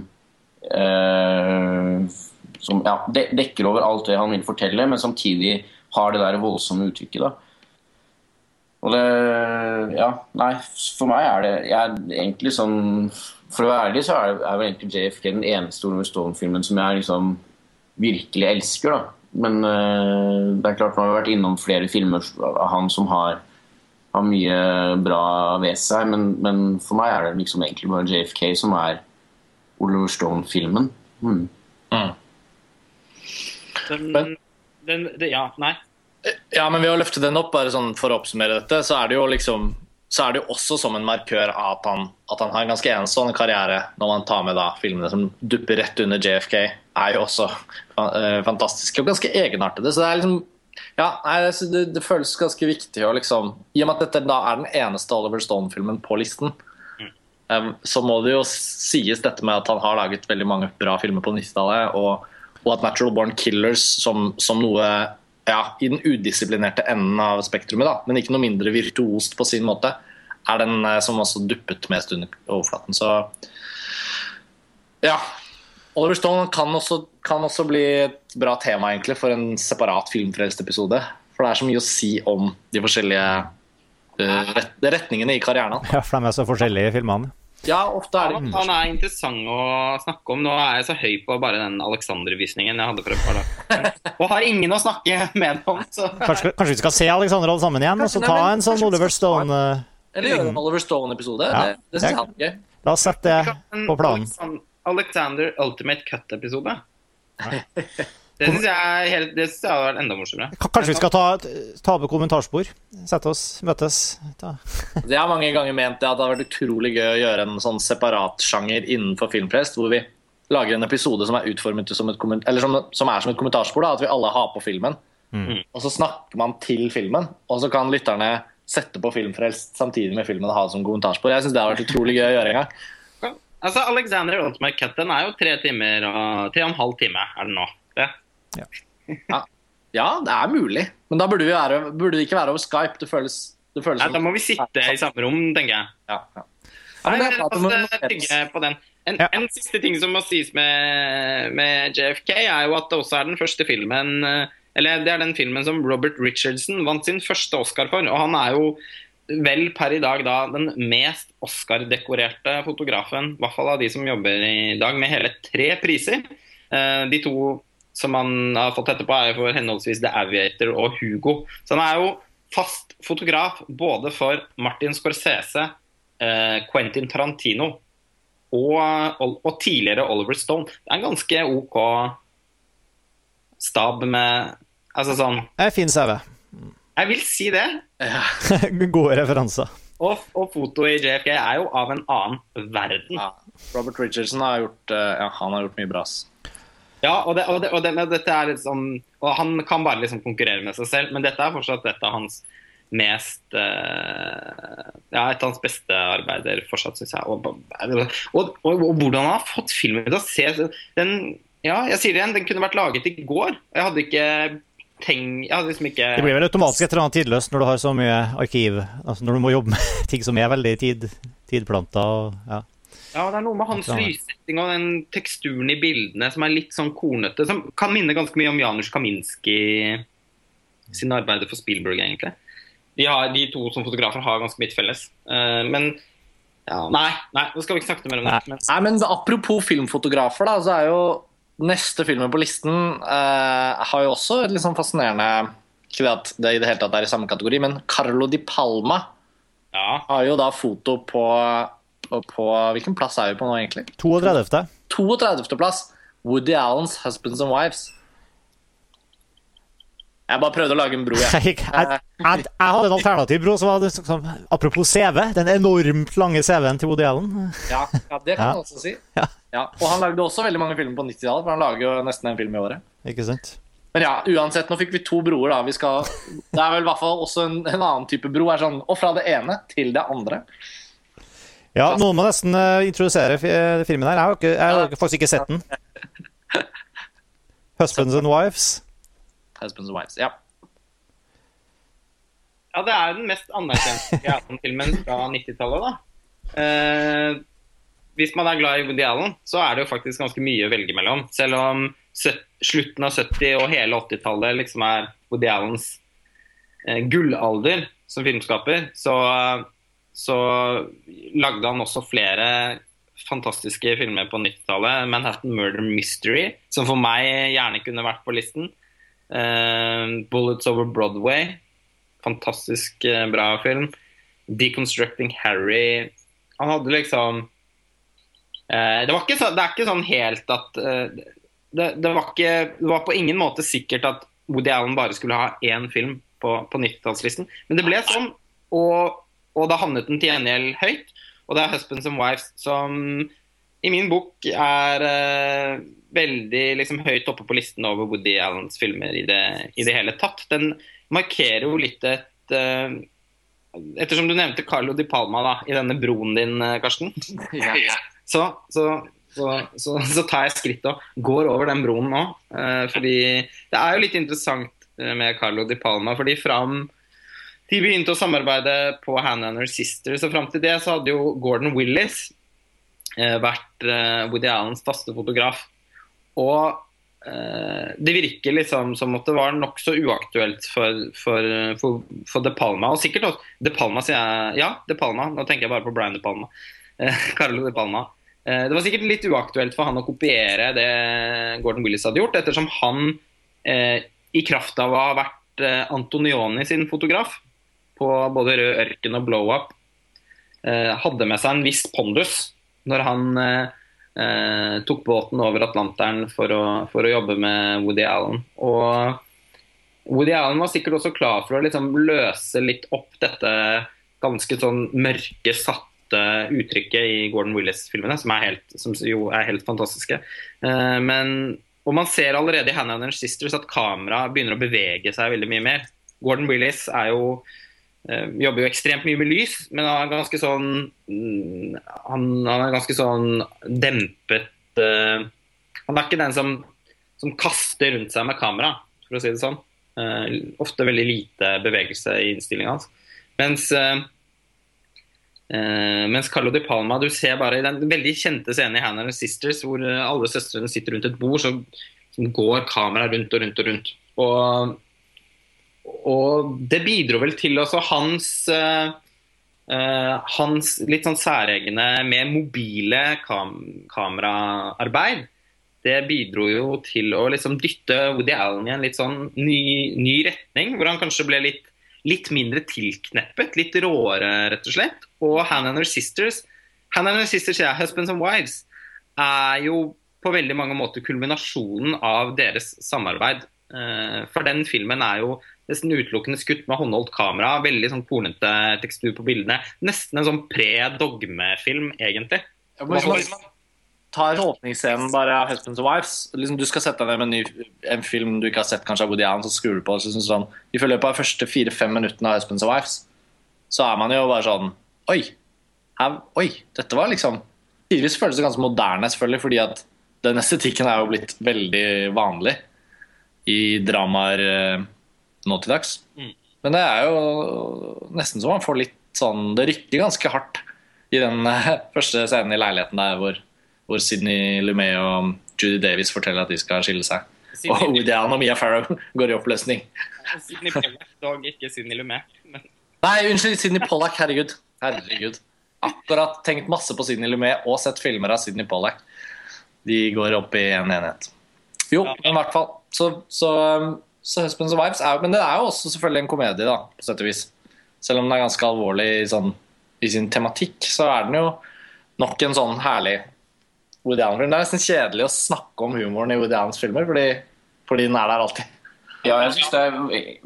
eh, som ja, de, dekker over alt det han vil fortelle, men samtidig har det der voldsomme uttrykket. da. Og det Ja, nei, for meg er det jeg er egentlig sånn For å være ærlig så er, er vel egentlig JFK den eneste Oliver Stone-filmen som jeg liksom virkelig elsker. da. Men eh, det er klart man har vært innom flere filmer av han som har, har mye bra ved seg, men, men for meg er det liksom egentlig bare JFK som er Oliver Stone-filmen. Mm. Den, den, det, ja, nei. Ja, men ved å løfte den opp, bare sånn for å oppsummere dette, så er det jo liksom så er det jo også som en markør av at han, at han har en ganske enestående karriere når man tar med da filmene som dupper rett under JFK, er jo også eh, fantastiske og ganske egenartede. Så det er liksom ja, det, det, føles ganske viktig å liksom I og med at dette da er den eneste Oliver Stone-filmen på listen, eh, så må det jo sies dette med at han har laget veldig mange bra filmer på 90-tallet, og, og at 'Natural Born Killers' som, som noe ja, i den udisiplinerte enden av spektrumet, da, men ikke noe mindre virtuost på sin måte, er den eh, som også duppet mest under overflaten. Så ja. Oliver Stone kan også, kan også bli et bra tema egentlig for en separat filmfrelst-episode. For det er så mye å si om de forskjellige uh, retningene i karrieren hans. Ja, for de er så forskjellige i filmene. Ja, ofte er det det han er interessant å snakke om. Nå er jeg så høy på bare den Alexander-visningen jeg hadde for et par dager. Og har ingen å snakke med om. Så. Kanskje, kanskje vi skal se Alexander alle sammen igjen, og så ta en sånn Oliver Stone eh, Eller gjøre en Oliver Stone-episode. Ja. Det, det syns jeg er gøy. La oss sette det på planen. Alexan- Alexander Ultimate Cut-episode. Det syns jeg, helt- det synes jeg hadde vært enda morsommere. Kanskje vi skal ta, ta med kommentarspor? Sette oss, møtes. Ta. Jeg har mange ganger ment det at det hadde vært utrolig gøy å gjøre en sånn separat sjanger innenfor Filmprest, hvor vi lager en episode som er utformet som et, eller som, som er som et kommentarspor. Da, at vi alle har på filmen. Og så snakker man til filmen, og så kan lytterne sette på Filmfrelst samtidig med filmen og ha det som kommentarspor. Jeg syns det har vært utrolig gøy å gjøre en gang. Altså, Alexander Ultimate Cut den er jo tre timer og tre og en halv time er den nå. Det. Ja, det er mulig, men da burde, vi være, burde det ikke være over Skype. Det føles, det føles Nei, da må vi sitte i samme rom, tenker jeg. Ja, ja. Nei, men det er det må altså, noteres. på den. En, Ja. en siste ting som må sies med, med JFK, er jo at det også er den første filmen eh, Eller det er den filmen som Robert Richardson vant sin første Oscar for. Og han er jo vel per i dag da den mest Oscar-dekorerte fotografen, i hvert fall av de som jobber i dag, med hele tre priser. Eh, De to som han har fått etterpå, er for henholdsvis The Aviator og Hugo. Så han er jo fast fotograf både for Martin Scorsese, eh, Quentin Tarantino og, og tidligere Oliver Stone. Det er en ganske OK stab med Altså sånn Det er fin CV. Jeg vil si det. Gode referanser. Og, og foto i JFK er jo av en annen verden. Ja. Robert Richardson har gjort, eh, ja, han har gjort mye bra. Ja, og, det, og, det, og det, og, dette er litt sånn Og han kan bare liksom konkurrere med seg selv, men dette er fortsatt et av hans mest uh, Ja, et av hans beste arbeider fortsatt, syns jeg. Og, og, og, og, hvordan han har fått filmen til å se den Ja, jeg sier det igjen, den kunne vært laget i går. Jeg hadde ikke tenkt ja, liksom ikke Det blir vel automatisk et eller annet tidløst når du har så mye arkiv. Altså når du må jobbe med ting som er veldig tid, tidplanta. Og, ja. Ja, det er noe med hans lyssetting og den teksturen i bildene som er litt sånn kornete. Som kan minne ganske mye om Janusz Kaminski sine arbeider for Spielberg, egentlig. De, har, de to som fotografer har ganske mye felles. Uh, men ja, nei, nei, nå skal vi ikke snakke mer om det. Men, Nei, men Apropos filmfotografer, da, så er jo neste filmen på listen eh, har jo også et litt sånn fascinerende Ikke det at det i det hele tatt er i samme kategori, men Carlo Di Palma ja, har jo da foto på, på, på Hvilken plass er vi på nå, egentlig? 32. 32. plass. Woody Allens 'Husbands and Wives'. Jeg bare prøvde å lage en bro, jeg. Jeg, jeg, jeg, jeg hadde en alternativ, bro. Som var det, som, apropos CV. Den enormt lange CV-en til Woody Allen. Ja, ja det kan Ja. man også si. Ja. Ja, og han lagde også veldig mange filmer på 90-tallet, for han lager jo nesten en film i året. Ikke sant? Men ja, uansett, nå fikk vi to broer, da. Vi skal, det er vel i hvert fall også en, en annen type bro. Er sånn, og fra det ene til det andre. Ja, noen må nesten uh, introdusere eh, filmen her. Jeg har, ikke, jeg har faktisk ikke sett den. 'Husbands and Wives'. Husbands and Wives. Ja. ja, det er den mest anerkjente Allen-filmen fra 90-tallet, da. Eh, hvis man er glad i Woody Allen, så er det jo faktisk ganske mye å velge mellom. Selv om slutten av 70- og hele 80-tallet liksom er Woody Allens eh, gullalder som filmskaper, så, så lagde han også flere fantastiske filmer på 90-tallet. 'Manhattan Murder Mystery', som for meg gjerne kunne vært på listen. Eh, 'Bullets Over Broadway', fantastisk eh, bra film. 'Deconstructing Harry'. Han hadde liksom eh, det, var ikke så, det er ikke sånn helt at det, det, var ikke, det var på ingen måte sikkert at Woody Allen bare skulle ha én film på, på 90-tallslisten. Men det ble sånn, og, og da havnet den til gjengjeld høyt. Og det er 'Husbands and Wives' som i min bok er uh, veldig liksom, høyt oppe på listen over Woody Allens filmer i det, i det hele tatt. Den markerer jo litt et uh, Ettersom du nevnte Carlo Di Palma da, i denne broen din, eh, Karsten, så, så, så, så, så tar jeg skrittet og går over den broen nå. Uh, fordi det er jo litt interessant med Carlo Di Palma, fordi fram de begynte å samarbeide på Hand and Her Sisters, og fram til det så hadde jo Gordon Willis vært eh, Woody Allens faste fotograf. Og eh, det virker liksom som at det var nokså uaktuelt for, for, for, for De Palma. Og sikkert også De Palma, sier jeg. Ja, De Palma. Nå tenker jeg bare på Brian De Palma. eh, Carlo de Palma. Eh, det var sikkert litt uaktuelt for han å kopiere det Gordon Willis hadde gjort, ettersom han eh, i kraft av å ha vært eh, Antonioni sin fotograf på både Rød ørken og Blow Up, eh, hadde med seg en viss pondus når han eh, eh, tok båten over Atlanteren for å, for å jobbe med Woody Allen. Og Woody Allen var sikkert også klar for å liksom løse litt opp dette ganske sånn mørke, satte uttrykket i Gordon Willis-filmene, som, som jo er helt fantastiske. Eh, men, og man ser allerede i Hannah and Sisters at kameraet begynner å bevege seg veldig mye mer. Gordon Willis er jo jobber jo ekstremt mye med lys, men han er ganske sånn mm, Han, han er ganske sånn dempet uh, Han er ikke den som, som kaster rundt seg med kamera, for å si det sånn. Uh, ofte veldig lite bevegelse i innstillingen hans. Mens uh, eh, mens Carlo Di Palma, du ser bare i den veldig kjente scenen i Hannah and Sisters hvor eh, alle søstrene sitter rundt et bord, så går kameraet rundt og rundt og rundt. Og, og det bidro vel til også hans eh, hans litt sånn særegne, mer mobile kam kameraarbeid. Det bidro jo til å liksom dytte Woody Allen i en litt sånn ny, ny retning, hvor han kanskje ble litt, litt mindre tilkneppet, litt råere, rett og slett. Og Hannah and Her Sisters, Hannah and Her Sisters, ja, Husbands and Wives, er jo på veldig mange måter kulminasjonen av deres samarbeid. Eh, For den filmen er jo nesten utelukkende skutt med håndholdt kamera. Veldig sånn kornete tekstur på bildene. Nesten en sånn pre-dogmefilm, egentlig. Hvis man tar åpningsscenen bare av 'Husbands and Wives' liksom Du skal sette deg ned med en, ny, en film du ikke har sett, kanskje av Woody Allen, så skrur du på. Så sånn, I løpet av de første fire-fem minuttene av 'Husbands and Wives' så er man jo bare sånn Oi! Her, oi, dette var liksom Tidvis føles det ganske moderne, selvfølgelig, fordi at den estetikken er jo blitt veldig vanlig i dramaer eh, nå til dags. Mm. Men det er jo nesten så man får litt sånn Det rykker ganske hardt i den eh, første scenen i leiligheten der hvor, hvor Sidney Lumet og Judy Davis forteller at de skal skille seg. Og Woody Allen og Mia Farrow går i oppløsning. Sidney Pollack, dog ikke Sidney Lumet. Men Nei, unnskyld, Sidney Pollack. Herregud. Herregud. Akkurat tenkt masse på Sidney Lumet og sett filmer av Sidney Pollack. De går opp i en enhet. Jo, i hvert fall. Så, så, Husbands and Wives er Men det er jo også selvfølgelig en komedie, da, på sett og vis. Selv om den er ganske alvorlig sånn, i sin tematikk, så er den jo nok en sånn herlig Woody Allen-film. Det er nesten kjedelig å snakke om humoren i Woody Allens filmer, fordi, fordi den er der alltid. Ja, jeg synes det er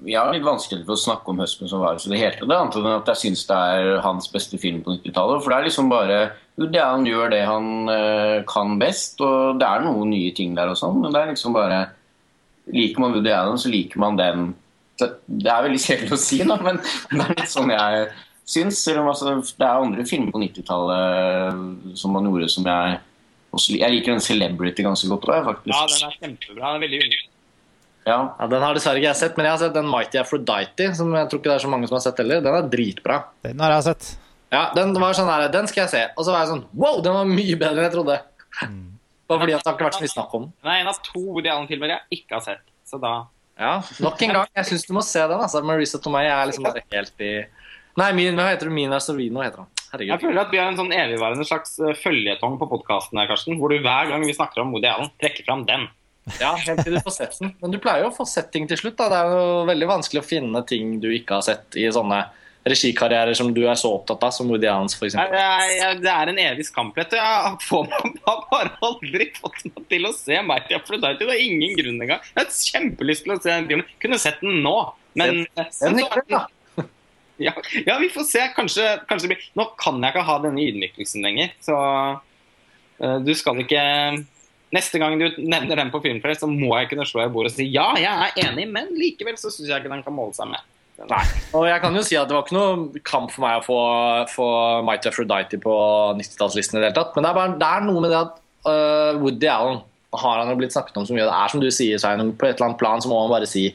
jeg har litt vanskelig for å snakke om høsten som var så det hele tatt, annet enn at jeg syns det er hans beste film på 90-tallet. For det er liksom bare Woody Allen gjør det han eh, kan best, og det er noen nye ting der og sånn, men det er liksom bare Liker man Woody Allen, så liker man den. Det er veldig kjedelig å si, da, men det er litt sånn jeg syns. Selv om altså, det er andre filmer på 90-tallet som man gjorde som jeg også, Jeg liker den 'Celebrity' ganske godt òg, faktisk. ja, den er kjempebra. Den er veldig unik. Ja. Ja, Den har dessverre ikke jeg sett, men jeg har sett den Mighty Aphrodite, som jeg tror ikke det er så mange som har sett heller. Den er dritbra. Den har jeg sett. Ja, Den var sånn her, den skal jeg se. Og så var jeg sånn Wow, den var mye bedre enn jeg trodde. Bare fordi at det har ikke vært så mye snakk om den. Nei, en av to Woody Allen-filmer jeg ikke har sett. Så da Ja, Nok en gang. Jeg syns du må se den. altså. Marisa Tomei er liksom bare helt i Nei, min, hva heter du? Mina Sorvino heter han. Jeg føler at vi har en sånn evigvarende slags eh, føljetong på podkasten her, Karsten. Hvor du hver gang vi snakker om Woody Allen, trekker fram den. Ja, helt til du får sett den. Men du pleier jo å få sett ting til slutt. da. Det er jo veldig vanskelig å finne ting du ikke har sett i sånne regikarrierer som du er så opptatt av, som Woody Allens f.eks. Det er en evig skamplett. Jeg får meg har bare aldri fått meg til å se Mighty Aphrodite. Det er ingen grunn engang. Jeg har kjempelyst til å se den filmen. Kunne sett den nå. Men Den du, da. ja, ja, vi får se. Kanskje, kanskje det blir Nå kan jeg ikke ha denne ydmykelsen lenger, så uh, du skal ikke Neste gang du nevner den på Filmfrelst, så må jeg kunne slå i bordet og si ja, jeg er enig, men likevel så syns jeg ikke den kan måle seg med. Nei. Og jeg kan jo si at det var ikke noe kamp for meg å få, få Mighty Aphrodite på 90-tallslisten i det hele tatt. Men det er, bare, det er noe med det at uh, Woody Allen har han jo blitt snakket om så mye. Det er som du sier, Svein, på et eller annet plan så må man bare si,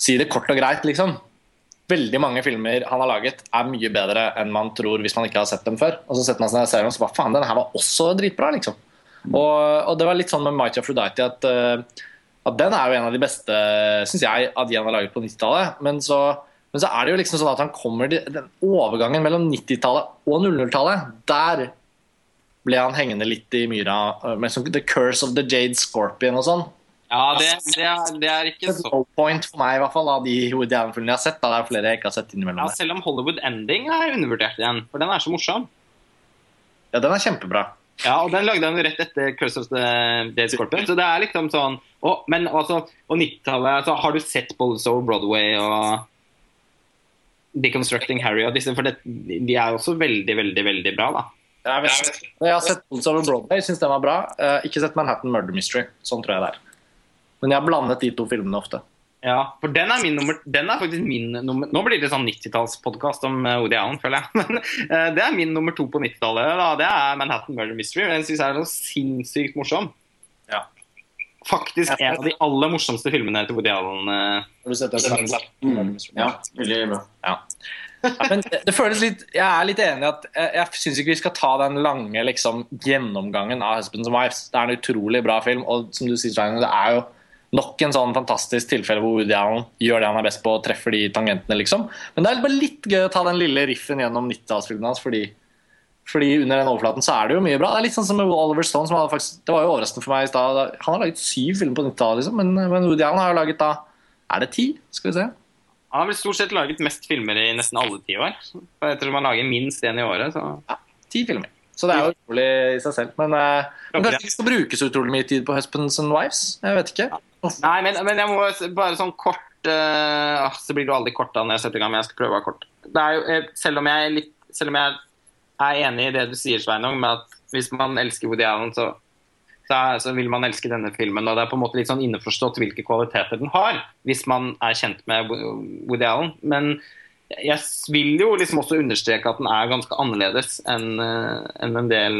si det kort og greit, liksom. Veldig mange filmer han har laget, er mye bedre enn man tror hvis man ikke har sett dem før. Og så setter man seg ned og ser dem og så bare faen, den her var også dritbra, liksom. Og, og det var litt sånn med Mighty Aphrodite at, øh, at den er jo en av de beste, syns jeg, av de han har laget på 90-tallet. Men, så- men så er det jo liksom sånn at han kommer til den overgangen mellom 90-tallet og 00-tallet. Der ble han hengende litt i myra eh, med sånn The Curse of the Jade Scorpion og sånn. Ja, det, det, er, det er ikke så Low point for meg, i hvert fall, av de Woody Allen-filmene jeg har sett. Da. Det er flere jeg ikke har sett innimellom. ja. Selv om Hollywood Ending er undervurdert igjen, for den er så morsom. Ja, den er kjempebra. Ja, og den lagde han rett etter Curse of the Dead Scorpion, så det er liksom sånn og, Men altså, og 90-tallet altså, Har du sett Bolles Over Broadway og Deconstructing Harry og disse? For det, de er også veldig, veldig, veldig bra, da. Jeg, vet, jeg har sett Bolles Over Broadway, syns den var bra. Eh, ikke sett Manhattan Murder Mystery. Sånn tror jeg det er. Men jeg har blandet de to filmene ofte. Ja, for den er, min nummer, den er faktisk min nummer Nå blir det sånn 90-tallspodkast om eh, Woody Allen, føler jeg. Men uh, det er min nummer to på 90-tallet. Det er Manhattan Murder Mystery. Den syns jeg er så sinnssykt morsom. Ja. Faktisk en av de aller morsomste filmene til Woody Allen. Uh, Har du sett den? Mm. Ja, veldig bra. Ja. Men det, føles litt Jeg er litt enig i at jeg, jeg syns ikke vi skal ta den lange liksom, gjennomgangen av 'Husbands and Wives'. Det er en utrolig bra film, og som du sier, det er jo nok en sånn fantastisk tilfelle hvor Woody Allen gjør det han er best på, og treffer de tangentene, liksom. Men det er bare litt gøy å ta den lille riffen gjennom 90-tallsfilmene hans, fordi, fordi under den overflaten så er det jo mye bra. Det er litt sånn som med Oliver Stone, som faktisk, det var jo overraskende for meg i stad. Han har laget syv filmer på 90-tallet, liksom, men, men Woody Allen har jo laget da Er det ti? Skal vi se. Han har vel stort sett laget mest filmer i nesten alle tiår. Ettersom han lager minst én i året, så Ti filmer. Så det er jo utrolig i seg selv. Men, eh, men kanskje det ikke skal brukes utrolig mye tid på Husbands and Wives? Jeg vet ikke. Nei, men, men jeg må bare sånn kort eh, ah, Så blir det jo aldri kort da når jeg setter i gang, men jeg skal prøve å være kort. Jo, eh, selv, om jeg litt, selv om jeg er enig i det du sier, Sveinung, med at hvis man elsker Woody Allen, så, så, er, så vil man elske denne filmen. Og det er på en måte litt sånn innforstått hvilke kvaliteter den har, hvis man er kjent med Woody Allen. Men jeg vil jo liksom også understreke at den er ganske annerledes enn en, en del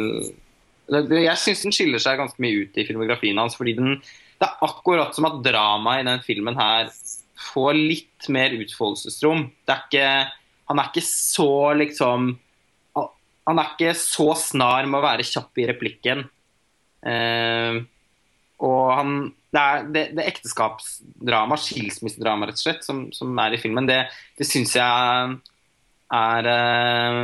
Jeg syns den skiller seg ganske mye ut i filmografien hans, fordi den det er akkurat som at dramaet i den filmen her får litt mer utfoldelsesrom. Det er ikke, han er ikke så liksom Han er ikke så snar med å være kjapp i replikken. Eh, og han Det, er, det, det ekteskapsdrama, skilsmissedrama, rett og slett, som, som er i filmen, det, det syns jeg er eh,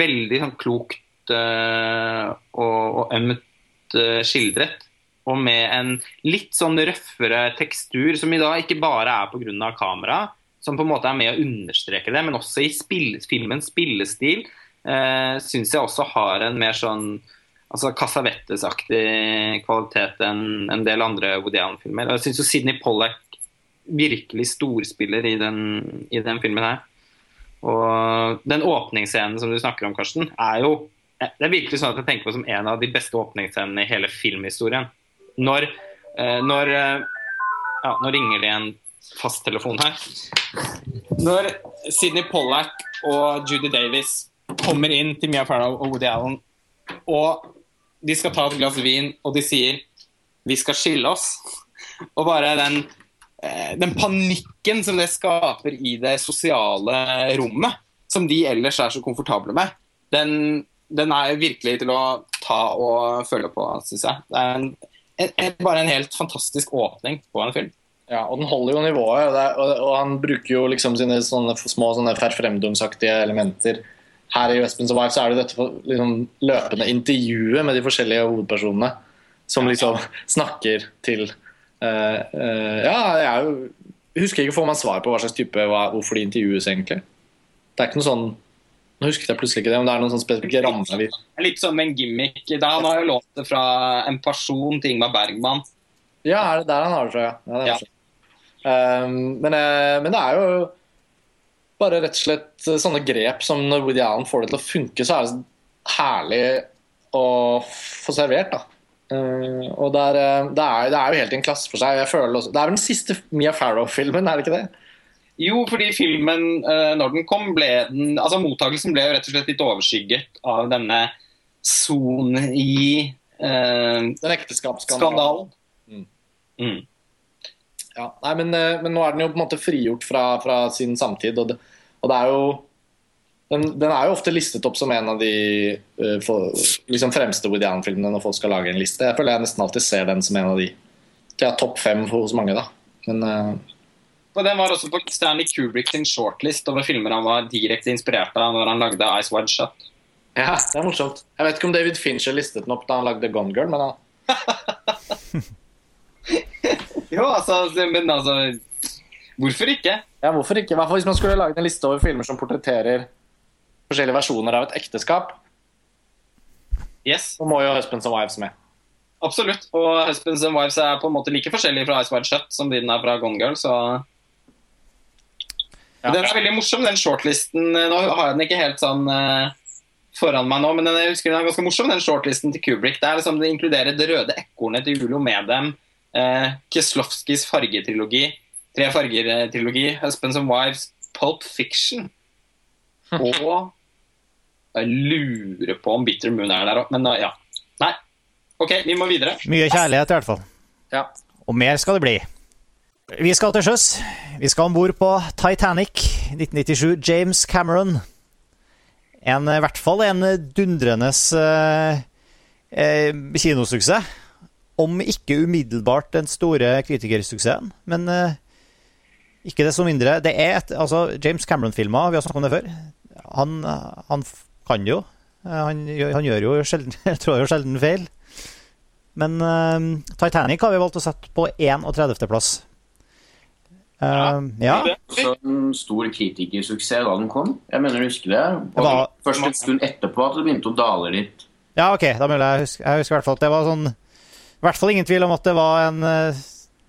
veldig sånn klokt eh, og, og ømt eh, skildret og med en litt sånn røffere tekstur, som i dag ikke bare er pga. kamera, som på en måte er med å understreke det, men også i spill, filmens spillestil eh, syns jeg også har en mer sånn altså Cassavetes-aktig kvalitet enn en del andre Woody Allen-filmer. Jeg syns Sidney Pollack virkelig storspiller i den, i den filmen her. Og den åpningsscenen som du snakker om, Karsten, er jo det er virkelig sånn at jeg tenker på som en av de beste åpningsscenene i hele filmhistorien når, eh, når eh, Ja, nå ringer det en fasttelefon her. Når Sidney Pollack og Judy Davis kommer inn til Mia Farrow og Woody Allen, og de skal ta et glass vin, og de sier 'vi skal skille oss', og bare den eh, den panikken som det skaper i det sosiale rommet, som de ellers er så komfortable med, den, den er virkelig til å ta og føle på, syns jeg. Det er en, en, en, bare en helt fantastisk åpning på en film. Ja, og den holder jo nivået, og, er, og, og han bruker jo liksom sine sånne små sånne fremdomsaktige elementer. Her i Westminster Survive så er det dette liksom, løpende intervjuet med de forskjellige hovedpersonene som liksom snakker til uh, uh, Ja, jeg, jo, jeg husker ikke får man svar på hva slags type hva, hvorfor de intervjues, egentlig. Det er ikke noe sånn Nå husket jeg plutselig ikke det, men det er noen sånn spesifikke rammer. Vi... Litt som en gimmick. Da han har jo lånt det fra en person til Ingmar Bergman. Ja, er det der han har det fra, ja. ja, det ja. Um, men, uh, men det er jo bare rett og slett sånne grep som når Woody Allen får det til å funke, så er det herlig å få servert. da. Uh, og det er, det, er, det er, jo helt i en klasse for seg. Jeg føler også, det er vel den siste Mia Farrow-filmen, er det ikke det? Jo, fordi filmen, uh, når den kom, ble den altså Mottakelsen ble jo rett og slett litt overskygget av denne Son i uh, Den ekteskapsskandalen. Mm. Mm. Ja, nei, men, men, nå er den jo på en måte frigjort fra, fra sin samtid. Og det, og det er jo den, den, er jo ofte listet opp som en av de uh, for, liksom fremste Woody Allen-filmene når folk skal lage en liste. Jeg føler jeg nesten alltid ser den som en av de ja, topp fem hos mange. da. Men, uh, og Den var også på Stanley Kubrick sin shortlist over filmer han var direkte inspirert av når han lagde Ice Wide Shut. Ja, det er morsomt. Jeg vet ikke om David Fincher listet den opp da han lagde Gone Girl, men han Jo, altså, men altså Hvorfor ikke? Ja, hvorfor ikke? Hva hvis man skulle laget en liste over filmer som portretterer forskjellige versjoner av et ekteskap, Yes, så må jo Husbands and Wives med. absolutt. Og Husbands and Wives er på en måte like forskjellig fra Ice Wide Shut som de den er fra Gone Girl, så Ja. Den er veldig morsom, den shortlisten. Nå har jeg den ikke helt sånn uh, foran meg nå, men den, jeg husker den er ganske morsom, den shortlisten til Kubrick. Det er liksom, det inkluderer Det røde ekornet til Julio Medem, uh, Kieslowskis fargetrilogi, Tre farger-trilogi, Husbands and Wives, Pulp Fiction og Jeg lurer på om Bitter Moon er der òg, men uh, ja. Nei. OK, vi må videre. Mye kjærlighet, i hvert fall. Ja. Og mer skal det bli. Vi skal til sjøs. Vi skal om bord på Titanic 1997. James Cameron. En, I hvert fall en dundrende eh, eh, kinosuksess. Om ikke umiddelbart den store kritikersuksessen, men eh, ikke desto mindre. Det er et, altså, James Cameron-filmer, vi har snakket om det før. Han, han kan jo. Eh, Han, han gjør jo sjelden, tror jo sjelden feil. Men eh, Titanic har vi valgt å sette på 31.-plass. Uh, ja. Også en stor kritikersuksess da den kom. Jeg mener du husker det. Det var- Først en stund etterpå at det begynte å dale litt. ja, ok. Da mener jeg husker, jeg husker i hvert fall at det var sånn I hvert fall ingen tvil om at det var en eh,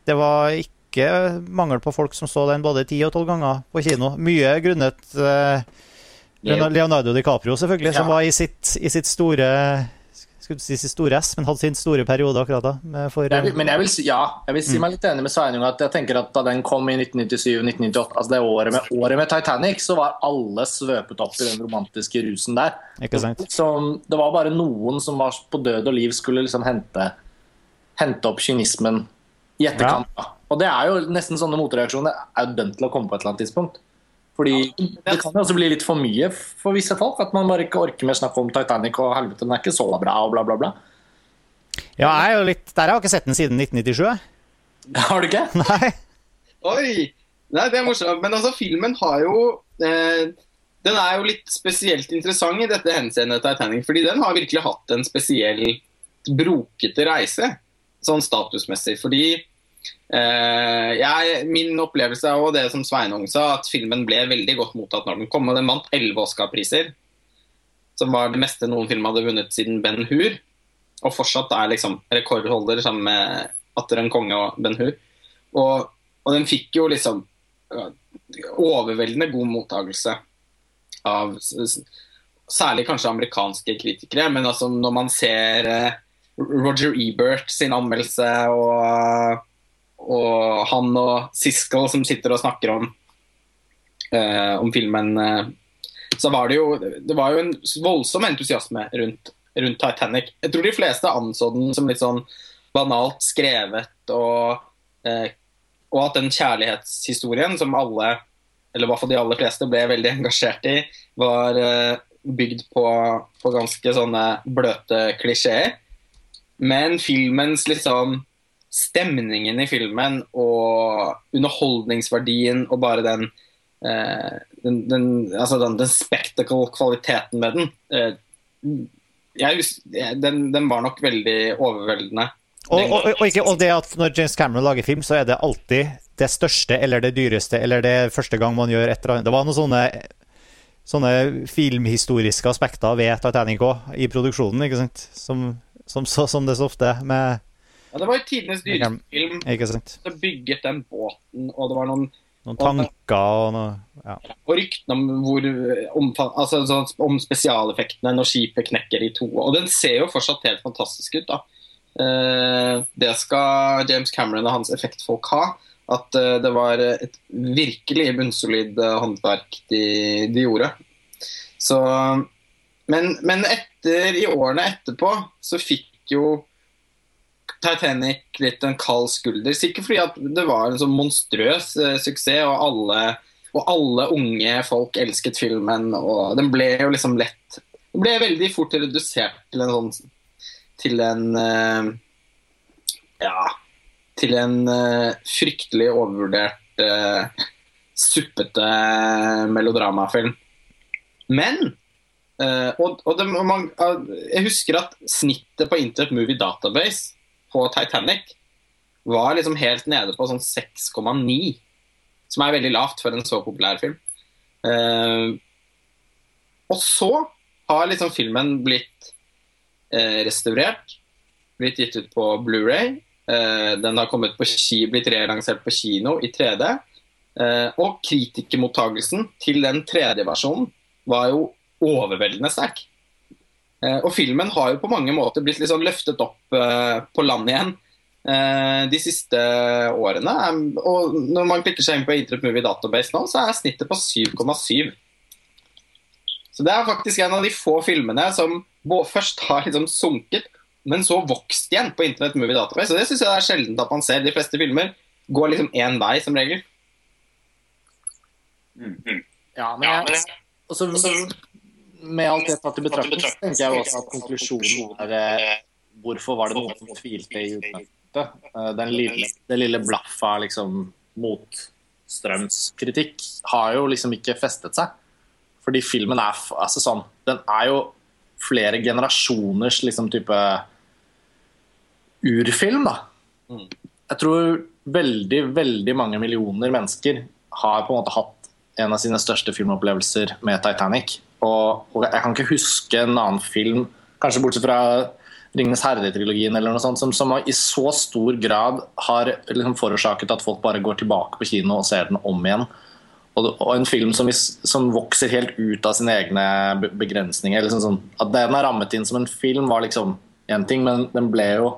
Det var ikke mangel på folk som så den både ti og tolv ganger på kino. Mye grunnet uh, Leonardo DiCaprio, selvfølgelig, som var i sitt, i sitt store skulle si sin store S, men hadde sin store periode akkurat da. For, Jeg vil, men jeg vil si ja, jeg vil si meg litt enig med Sveinung at jeg tenker at da den kom i 1997-1998, altså det året med, året med Titanic, så var alle svøpet opp i den romantiske rusen der. ikke sant? Så, det var bare noen som var på død og liv skulle liksom hente, hente opp kynismen i etterkant. da. Og det er jo nesten sånne motreaksjoner er jo dømt til å komme på et eller annet tidspunkt. Fordi det kan jo også bli litt for mye for visse folk. At man bare ikke orker mer snakk om Titanic og helvete, den er ikke så bra og bla, bla, bla. Ja, jeg er jo litt Der har jeg ikke sett den siden 1997. Har du ikke? Nei. Oi! Nei, det er morsomt. Men altså, filmen har jo eh, Den er jo litt spesielt interessant i dette henseendet Titanic, fordi den har virkelig hatt en spesiell brokete reise, sånn statusmessig. Fordi eh, jeg, min opplevelse er også det som Sveinung sa, at filmen ble veldig godt mottatt når den kom. Og den vant elleve Oscar-priser, som var det meste noen film hadde vunnet siden Ben Hur. Og fortsatt er liksom rekordholder sammen med Atter en konge og Ben Hur. Og, og den fikk jo liksom overveldende god mottagelse av særlig kanskje amerikanske kritikere. Men altså når man ser eh, Roger Ebert sin anmeldelse og, og han og Siskel som sitter og snakker om, eh, om filmen, eh, så var det jo det var jo en voldsom entusiasme rundt, rundt Titanic. Jeg tror de fleste anså den som litt sånn banalt skrevet og eh, og at den kjærlighetshistorien som alle, eller i hvert fall de aller fleste, ble veldig engasjert i, var eh, bygd på, på ganske sånne bløte klisjeer. Men filmens liksom Stemningen i filmen og underholdningsverdien og bare den eh, den, den, altså den, den spectacle-kvaliteten med den eh, jeg, den, den var nok veldig overveldende. Og, og, og, ikke, og det at når James Cameron lager film, så er det alltid det største eller det dyreste eller det første gang man gjør et eller annet. Det var noen sånne, sånne filmhistoriske aspekter ved Titanic òg, i produksjonen, ikke sant? Som, som, så, som det så ofte med Ja, det var jo tidenes dyrefilm. film. Ikke sant? Så bygget den båten, og det var noen Noen tanker og noe ja. og ryktene om, hvor, omfa- altså, sånn, om spesialeffektene når skipet knekker i to. Og den ser jo fortsatt helt fantastisk ut. da. Eh, det skal James Cameron og hans effektfolk ha. At eh, det var et virkelig bunnsolid eh, håndverk de, de gjorde. Så, men, men etter, i årene etterpå så fikk jo Titanic litt en kald skulder. Sikkert fordi at det var en sånn monstrøs eh, suksess, og alle, og alle unge folk elsket filmen. Og den ble jo liksom lett Den ble veldig fort redusert til en sånn Til en eh, Ja Til en eh, fryktelig overvurdert eh, suppete melodramafilm. Men Eh, og, og det, man, jeg husker at snittet på Internet Movie Database på Titanic var liksom helt nede på sånn 6,9. Som er veldig lavt for en så populær film. Eh, og så har liksom filmen blitt eh, restaurert. Blitt gitt ut på Blu-ray. Eh, den har kommet på ski, blitt relansert på kino i 3D. Eh, og kritikermottagelsen til den 3D-versjonen var jo overveldende sterk. Eh, og filmen har jo på mange måter blitt litt sånn løftet opp eh, på land igjen eh, de siste årene. Og når man klikker seg inn på Internet Movie Database nå, så er snittet på 7,7. Så det er faktisk en av de få filmene som først har liksom sunket, men så vokst igjen på Internet Movie Database. Og det syns jeg det er sjelden at man ser. De fleste filmer går liksom én vei, som regel. Ja, men jeg, også, med alt det tatt i betraktning, tenker jeg også at konklusjonen er eh, hvorfor var det noen som tvilte i utgangspunktet? Eh, den lille, det lille blaffet av liksom motstrømskritikk har jo liksom ikke festet seg. Fordi filmen er altså sånn Den er jo flere generasjoners liksom type urfilm, da. Jeg tror veldig, veldig mange millioner mennesker har på en måte hatt en av sine største filmopplevelser med Titanic. Og, og, jeg kan ikke huske en annen film, kanskje bortsett fra Ringenes herre-trilogien, eller noe sånt, som, som, i så stor grad har liksom forårsaket at folk bare går tilbake på kino og ser den om igjen. Og, og en film som, som, vokser helt ut av sine egne begrensninger. Liksom sånn, at den er rammet inn som en film, var liksom én ting, men den ble jo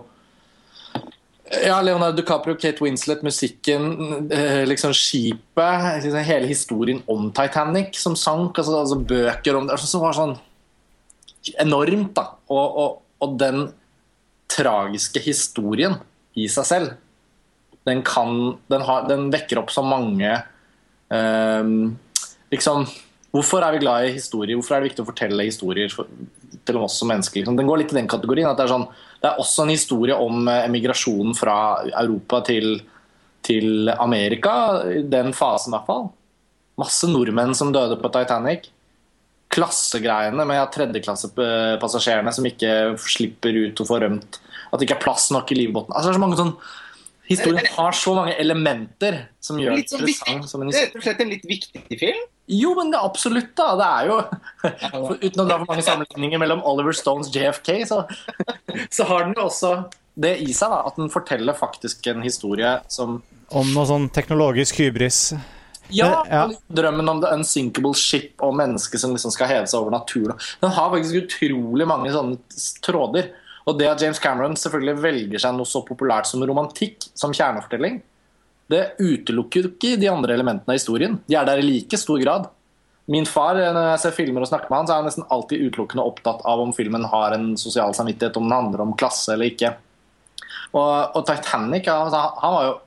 ja, Leonardo DiCaprio, Kate Winslet, musikken, eh, liksom skipet, liksom hele historien om Titanic som sank, altså, altså bøker om det, altså, som var sånn enormt. da, og, og, og, den tragiske historien i seg selv, den kan Den, har, den vekker opp så mange um, Liksom Hvorfor er vi glad i historier? Hvorfor er det viktig å fortelle historier for, til oss som mennesker? Liksom? Den går litt i den kategorien. at Det er, sånn, det er også en historie om eh, emigrasjonen fra Europa til, til Amerika. I den fasen, i hvert fall. Masse nordmenn som døde på Titanic. Klassegreiene med tredjeklassepassasjerene som ikke slipper ut og får rømt. At det ikke er plass nok i livbåten. Altså, det er så mange sånn Historien har så mange elementer som gjør det sånn interessant. Som en Det er rett og slett en litt viktig film. jo, men det er absolutt, da. Det er jo for, Uten å dra for mange sammenligninger mellom Oliver Stones JFK, så, så har den jo også det i seg, da. At den forteller faktisk en historie som Om noe sånn teknologisk hybris. Ja, ja. drømmen om the unsinkable ship og mennesket som liksom skal heve seg over naturen. Den har faktisk utrolig mange sånne tråder. Og det at James Cameron selvfølgelig velger seg noe så populært som romantikk som kjernefortelling, det utelukker jo ikke de andre elementene av historien. De er der i like stor grad. Min far, når jeg ser filmer og snakker med han, så er han nesten alltid utelukkende opptatt av om filmen har en sosial samvittighet, om den handler om klasse eller ikke. Og, og Titanic altså, han var jo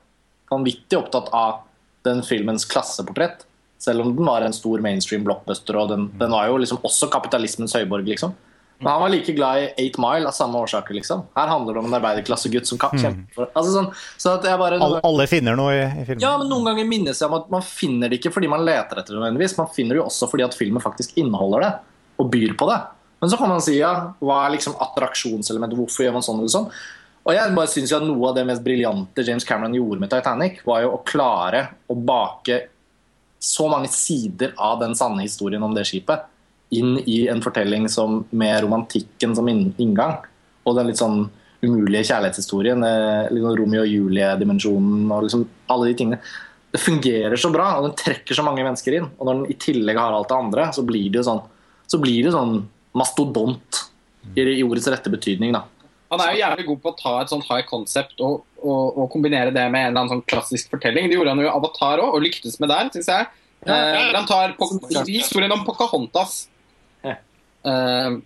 vanvittig opptatt av den filmens klasseportrett. Selv om den var en stor mainstream blockbuster, og den, den var jo liksom også kapitalismens høyborg. liksom. Men han var like glad i Eight Mile av samme årsaker. liksom. Her handler det om en arbeiderklassegutt som kan kjempe for altså sånn, så at jeg bare... Alle, alle finner noe i, i filmen. Ja, men Noen ganger minnes jeg om at man finner det ikke fordi man leter etter det. nødvendigvis. Man finner det jo også fordi at filmen faktisk inneholder det og byr på det. Men så kan man si ja, hva er liksom attraksjonselementet, hvorfor gjør man sånn eller sånn? Og jeg bare synes jo at Noe av det mest briljante James Cameron gjorde med Titanic, var jo å klare å bake så mange sider av den sanne historien om det skipet inn i en fortelling som, med romantikken som inngang. Og den litt sånn umulige kjærlighetshistorien, liksom litt sånn Romeo og Julie-dimensjonen og liksom alle de tingene. Det fungerer så bra, og den trekker så mange mennesker inn. Og når den i tillegg har alt det andre, så blir det jo sånn, så blir det sånn mastodont i, i ordets rette betydning. da. Han er jo jævlig god på å ta et sånt high concept og, og, og kombinere det med en eller annen sånn klassisk fortelling. Det gjorde han jo i Avatar òg, og lyktes med der, syns jeg. Eh, han tar historien om Pocahontas. Eh,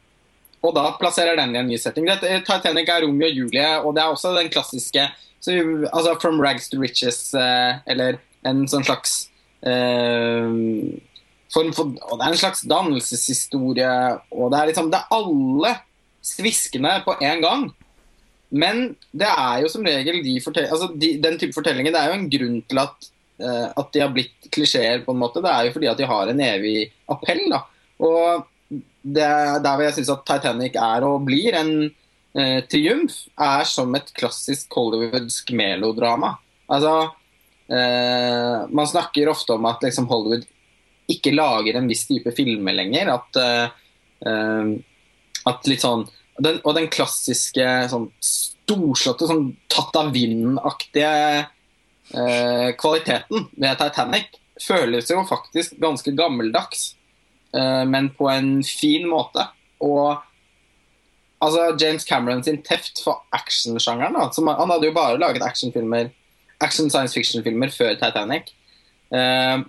og da plasserer den i en ny setting. Det, Titanic er Romeo og Julie, og det er også den klassiske så, altså From rags to riches, uh, eller en sånn slags uh, form for Og det er en slags dannelseshistorie, og det er liksom Det er alle sviskene på en gang. Men det er jo som regel de altså de, den type fortellinger Det er jo en grunn til at, eh, at de har blitt klisjeer, på en måte. Det er jo fordi at de har en evig appell. da. Og det er der hvor jeg syns at Titanic er og blir en eh, triumf, er som et klassisk hollywoodsk melodrama. Altså eh, Man snakker ofte om at liksom, Hollywood ikke lager en viss type filmer lenger. At, eh, eh, at litt sånn den, Og den klassiske sånn storslåtte, sånn tatt av vinden-aktige eh, kvaliteten ved Titanic føles jo faktisk ganske gammeldags, men på en fin måte. Og altså James Cameron sin teft for actionsjangeren Han hadde jo bare laget actionfilmer action science fiction-filmer før Titanic. Eh,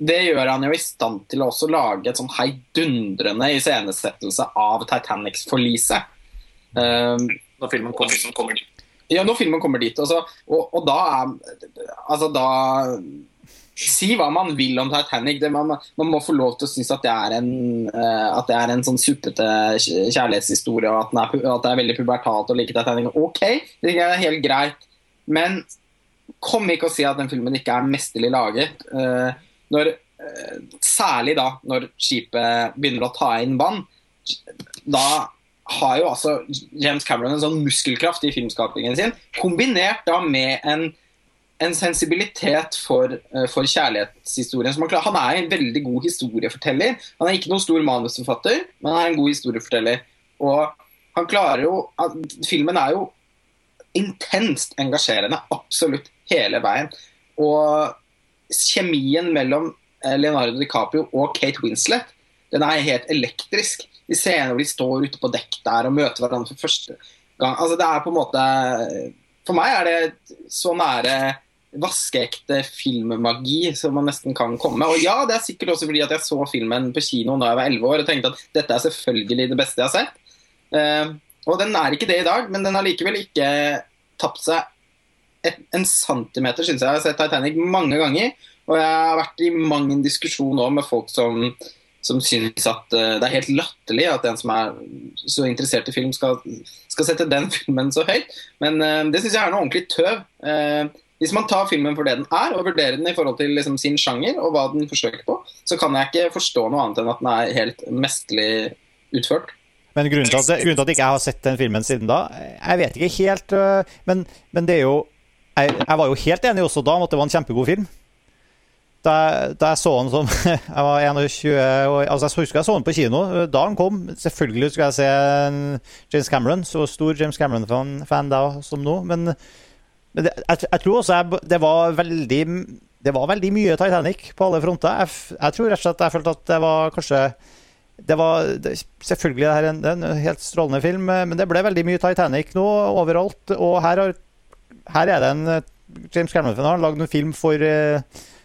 det gjør han jo i stand til å også lage et sånn heidundrende iscenesettelse av Titanics-forliset. Eh, Når filmen kommer. ja, når filmen kommer dit. Altså, og, og da er Altså, da Si hva man vil om Titanic. Det, man, man må få lov til å synes at det er en, eh, det er en sånn suppete kjærlighetshistorie, og at, er, at det er veldig pubertalt å like Titanic. Ok, det er helt greit. Men kom ikke og si at den filmen ikke er mesterlig laget. Eh, når, eh, særlig da når skipet begynner å ta inn vann. Da har jo altså James Cameron en sånn muskelkraft i filmskapingen sin, kombinert da med en, en sensibilitet for, eh, for kjærlighetshistorien. Han, er en veldig god historieforteller. Han er ikke noen stor manusforfatter, men han er en god historieforteller. Og han klarer jo Filmen er jo intenst engasjerende absolutt hele veien. Og kjemien mellom eh, Leonardo DiCaprio og Kate Winslet den er helt elektrisk. De scenene hvor de står ute på dekk der og møter hverandre for første gang. Altså det er på en måte For meg er det så nære vaskeekte filmmagi som man nesten kan komme. Og ja, det er sikkert også fordi at jeg så filmen på kino da jeg var 11 år og tenkte at dette er selvfølgelig det beste jeg har sett. Uh, og den er ikke det i dag, men den har likevel ikke tapt seg et, en centimeter, syns jeg. Jeg har sett Titanic mange ganger, og jeg har vært i mang en diskusjon nå med folk som, som syns at uh, det er helt latterlig at en som er så interessert i film, skal, skal sette den filmen så høyt. Men uh, det syns jeg er noe ordentlig tøv. Eh, hvis man tar filmen for det den er, og vurderer den i forhold til liksom, sin sjanger og hva den forsøker på, så kan jeg ikke forstå noe annet enn at den er helt mesterlig utført. Men grunnen til, at, grunnen til at jeg ikke har sett den filmen siden da, jeg vet ikke helt øh, Men, men det er jo jeg, jeg var jo helt enig også da om at det var en kjempegod film. Da, da jeg så den som Jeg var 21 år Altså, jeg husker jeg så den på kino da den kom. Selvfølgelig skulle jeg se James Cameron. Så stor James Cameron-fan da som nå. Men, men det, jeg, jeg tror også jeg, det var veldig Det var veldig mye Titanic på alle fronter. Jeg, jeg tror rett og slett jeg følte at det var kanskje det var det, Selvfølgelig det her er en, en helt strålende film, eh, men det ble veldig mye Titanic nå overalt. Og her, har, her er det en eh, James Cameron har lagd en film for, eh,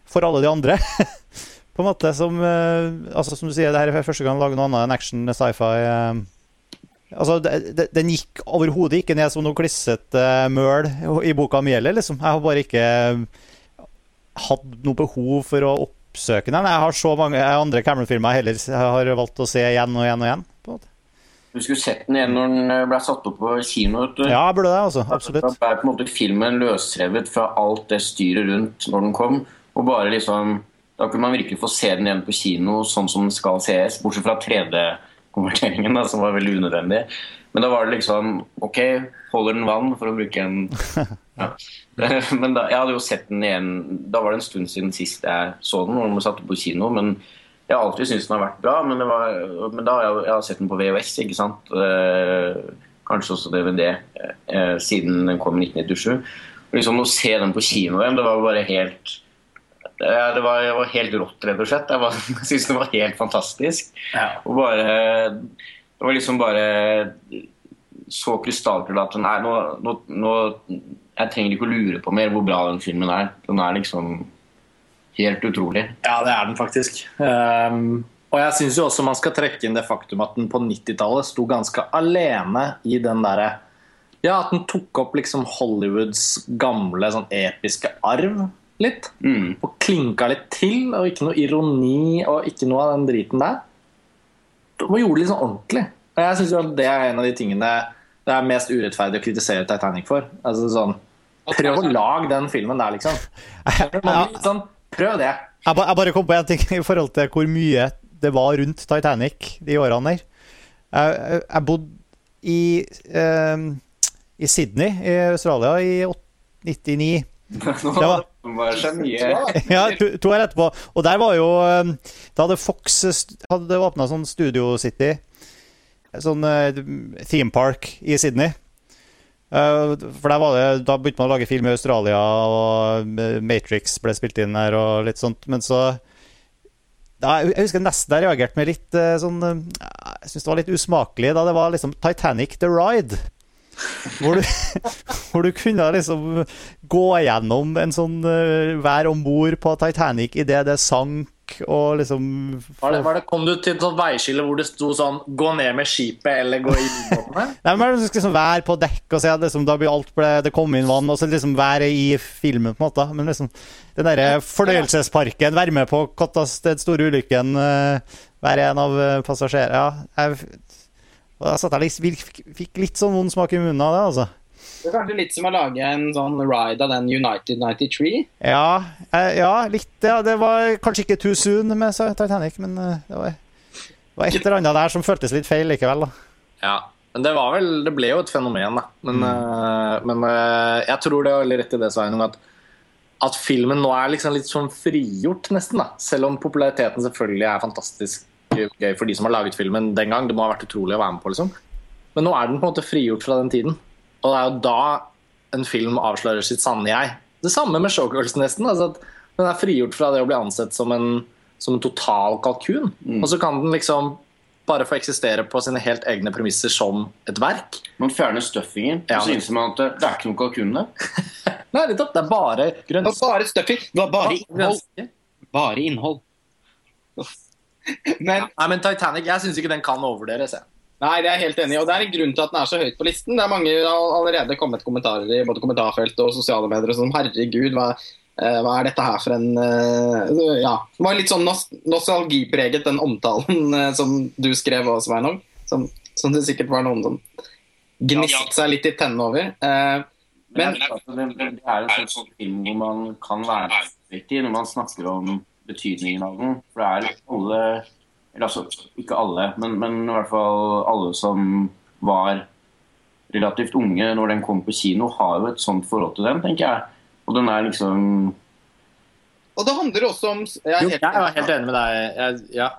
for alle de andre. På en måte som eh, altså Som du sier, det her er første gang han lager noe annet enn action sci-fi. Altså, det, Den gikk overhodet ikke ned som noe klissete møl i boka mi heller, liksom. Jeg har bare ikke hatt noe behov for å oppsøke den. Jeg har så mange andre Cameron-filmer jeg heller har valgt å se igjen og igjen og igjen. på en måte. Du skulle sett den igjen når den eh, ble satt opp på kino. vet du. Ja, jeg burde det, altså. Absolutt. Da ble på en måte filmen løsrevet fra alt det styret rundt når den kom. Og bare liksom, Da kunne man virkelig få se den igjen på kino sånn som den skal sees. Bortsett fra 3D-konverteringen, da, som var veldig unødvendig. Men da var det liksom OK, holder den vann, for å bruke en ja. Men da, jeg hadde jo sett den igjen Da var det en stund siden sist jeg så den, når den satt på kino. men jeg har alltid syntes den har vært bra, men, det var, men da har jeg, jeg har sett den på VHS, ikke sant? Eh, kanskje også DVD, eh, siden den kom i 1997. Og liksom Å se den på kino igjen, det var bare helt det, var, det var helt rått, rett og slett. Jeg, var- jeg synes det var helt fantastisk. Og bare Det var liksom bare så krystallklart at nei, nå, nå, nå Jeg trenger ikke å lure på mer hvor bra den filmen er. Den er liksom helt utrolig. Ja, det er den faktisk. Um, og jeg syns jo også man skal trekke inn det faktum at den på 90-tallet sto ganske alene i den derre Ja, at den tok opp liksom Hollywoods gamle sånn episke arv litt. Mm. Og klinka litt til, og ikke noe ironi og ikke noe av den driten der. Man gjorde det sånn ordentlig. Og jeg syns det er en av de tingene det er mest urettferdig å kritisere Titanic for. Altså sånn Prøv å lage den filmen der, liksom. Sånn, prøv det. Jeg, bare kom på en ting i forhold til hvor mye det var rundt Titanic de årene der. Jeg, bodde i, eh, i Sydney i Australia i åt- 99. Det var- var så mye Ja, to, to år etterpå. Og der var jo eh, Da hadde Fox eh, hadde åpna sånn Studio City, sånn eh, theme park i Sydney. Eh, for der var det, Da begynte man å lage film i Australia, og Matrix ble spilt inn der, og litt sånt. Men så da, Jeg husker nesten jeg reagerte med litt sånn Jeg syns det var litt usmakelig da det var liksom Titanic The Ride. Hvor du, hvor du kunne liksom gå gjennom en sånn uh, vær om bord på Titanic idet det sank, og liksom Var det, var det, kom du til et sånt veiskille hvor det sto sånn 'gå ned med skipet' eller 'gå i ubåtene'? Nei, men du skal liksom være på dekk og se at liksom, da blir alt ble, det kom inn vann, og så liksom være i filmen, på en måte. Men liksom den derre fornøyelsesparken, være med på den store ulykken, eh, være en av passasjerene passasjerer Ja, jeg, og da satt jeg litt, fikk, fikk litt sånn vond smak i munnen av det, altså. Det er kanskje litt som å lage en sånn ride av den United 93. Ja, eh, ja litt. Ja, det var kanskje ikke too soon med Titanic, men eh, det var, det var et eller annet der som føltes litt feil likevel, da. Ja, men det var vel Det ble jo et fenomen, da. Men, eh, men uh, jeg tror det er veldig rett i det, Sveinung, at, at filmen nå er liksom litt sånn frigjort, nesten. da Selv om populariteten selvfølgelig er fantastisk gøy for de som har laget filmen den gang. Det må ha vært utrolig å være med på, liksom. Men nå er den på en måte frigjort fra den tiden. Og det er jo da en film avslører sitt sanne jeg. Det samme med Showgirls, nesten. Altså at den er frigjort fra det å bli ansett som en, som en total kalkun. Og så kan den liksom bare få eksistere på sine helt egne premisser som et verk. Man fjerner stuffingen, Ja, og så innser man at det, det er ikke noe kalkun der. Nei, nettopp. Det er bare Det grønn var bare stuffing. Det var bare innhold. Bare innhold. Men Nei, men Titanic, jeg syns ikke den kan overvurderes. jeg. Nei, det er jeg helt enig i. Og det er en grunn til at den er så høyt på listen. Det er mange allerede kommet kommentarer i både kommentarfelt og sosiale medier som herregud, hva, eh, hva er dette her for en uh, Ja. Det var litt sånn nos nostalgipreget, den omtalen uh, som du skrev òg, Sveinung. Som, som det sikkert var noen som gnisset seg litt i tennene over. Uh, Men Men- det, det, det er en sånn film hvor man kan være når man snakker om betydningen av den. For det er alle Eller altså, ikke alle, men, men i hvert fall alle som var relativt unge når den kom på kino, har jo et sånt forhold til den, tenker jeg. Og den er liksom og det handler også om jeg er Jo, helt jeg er helt enig med deg. Jeg, ja.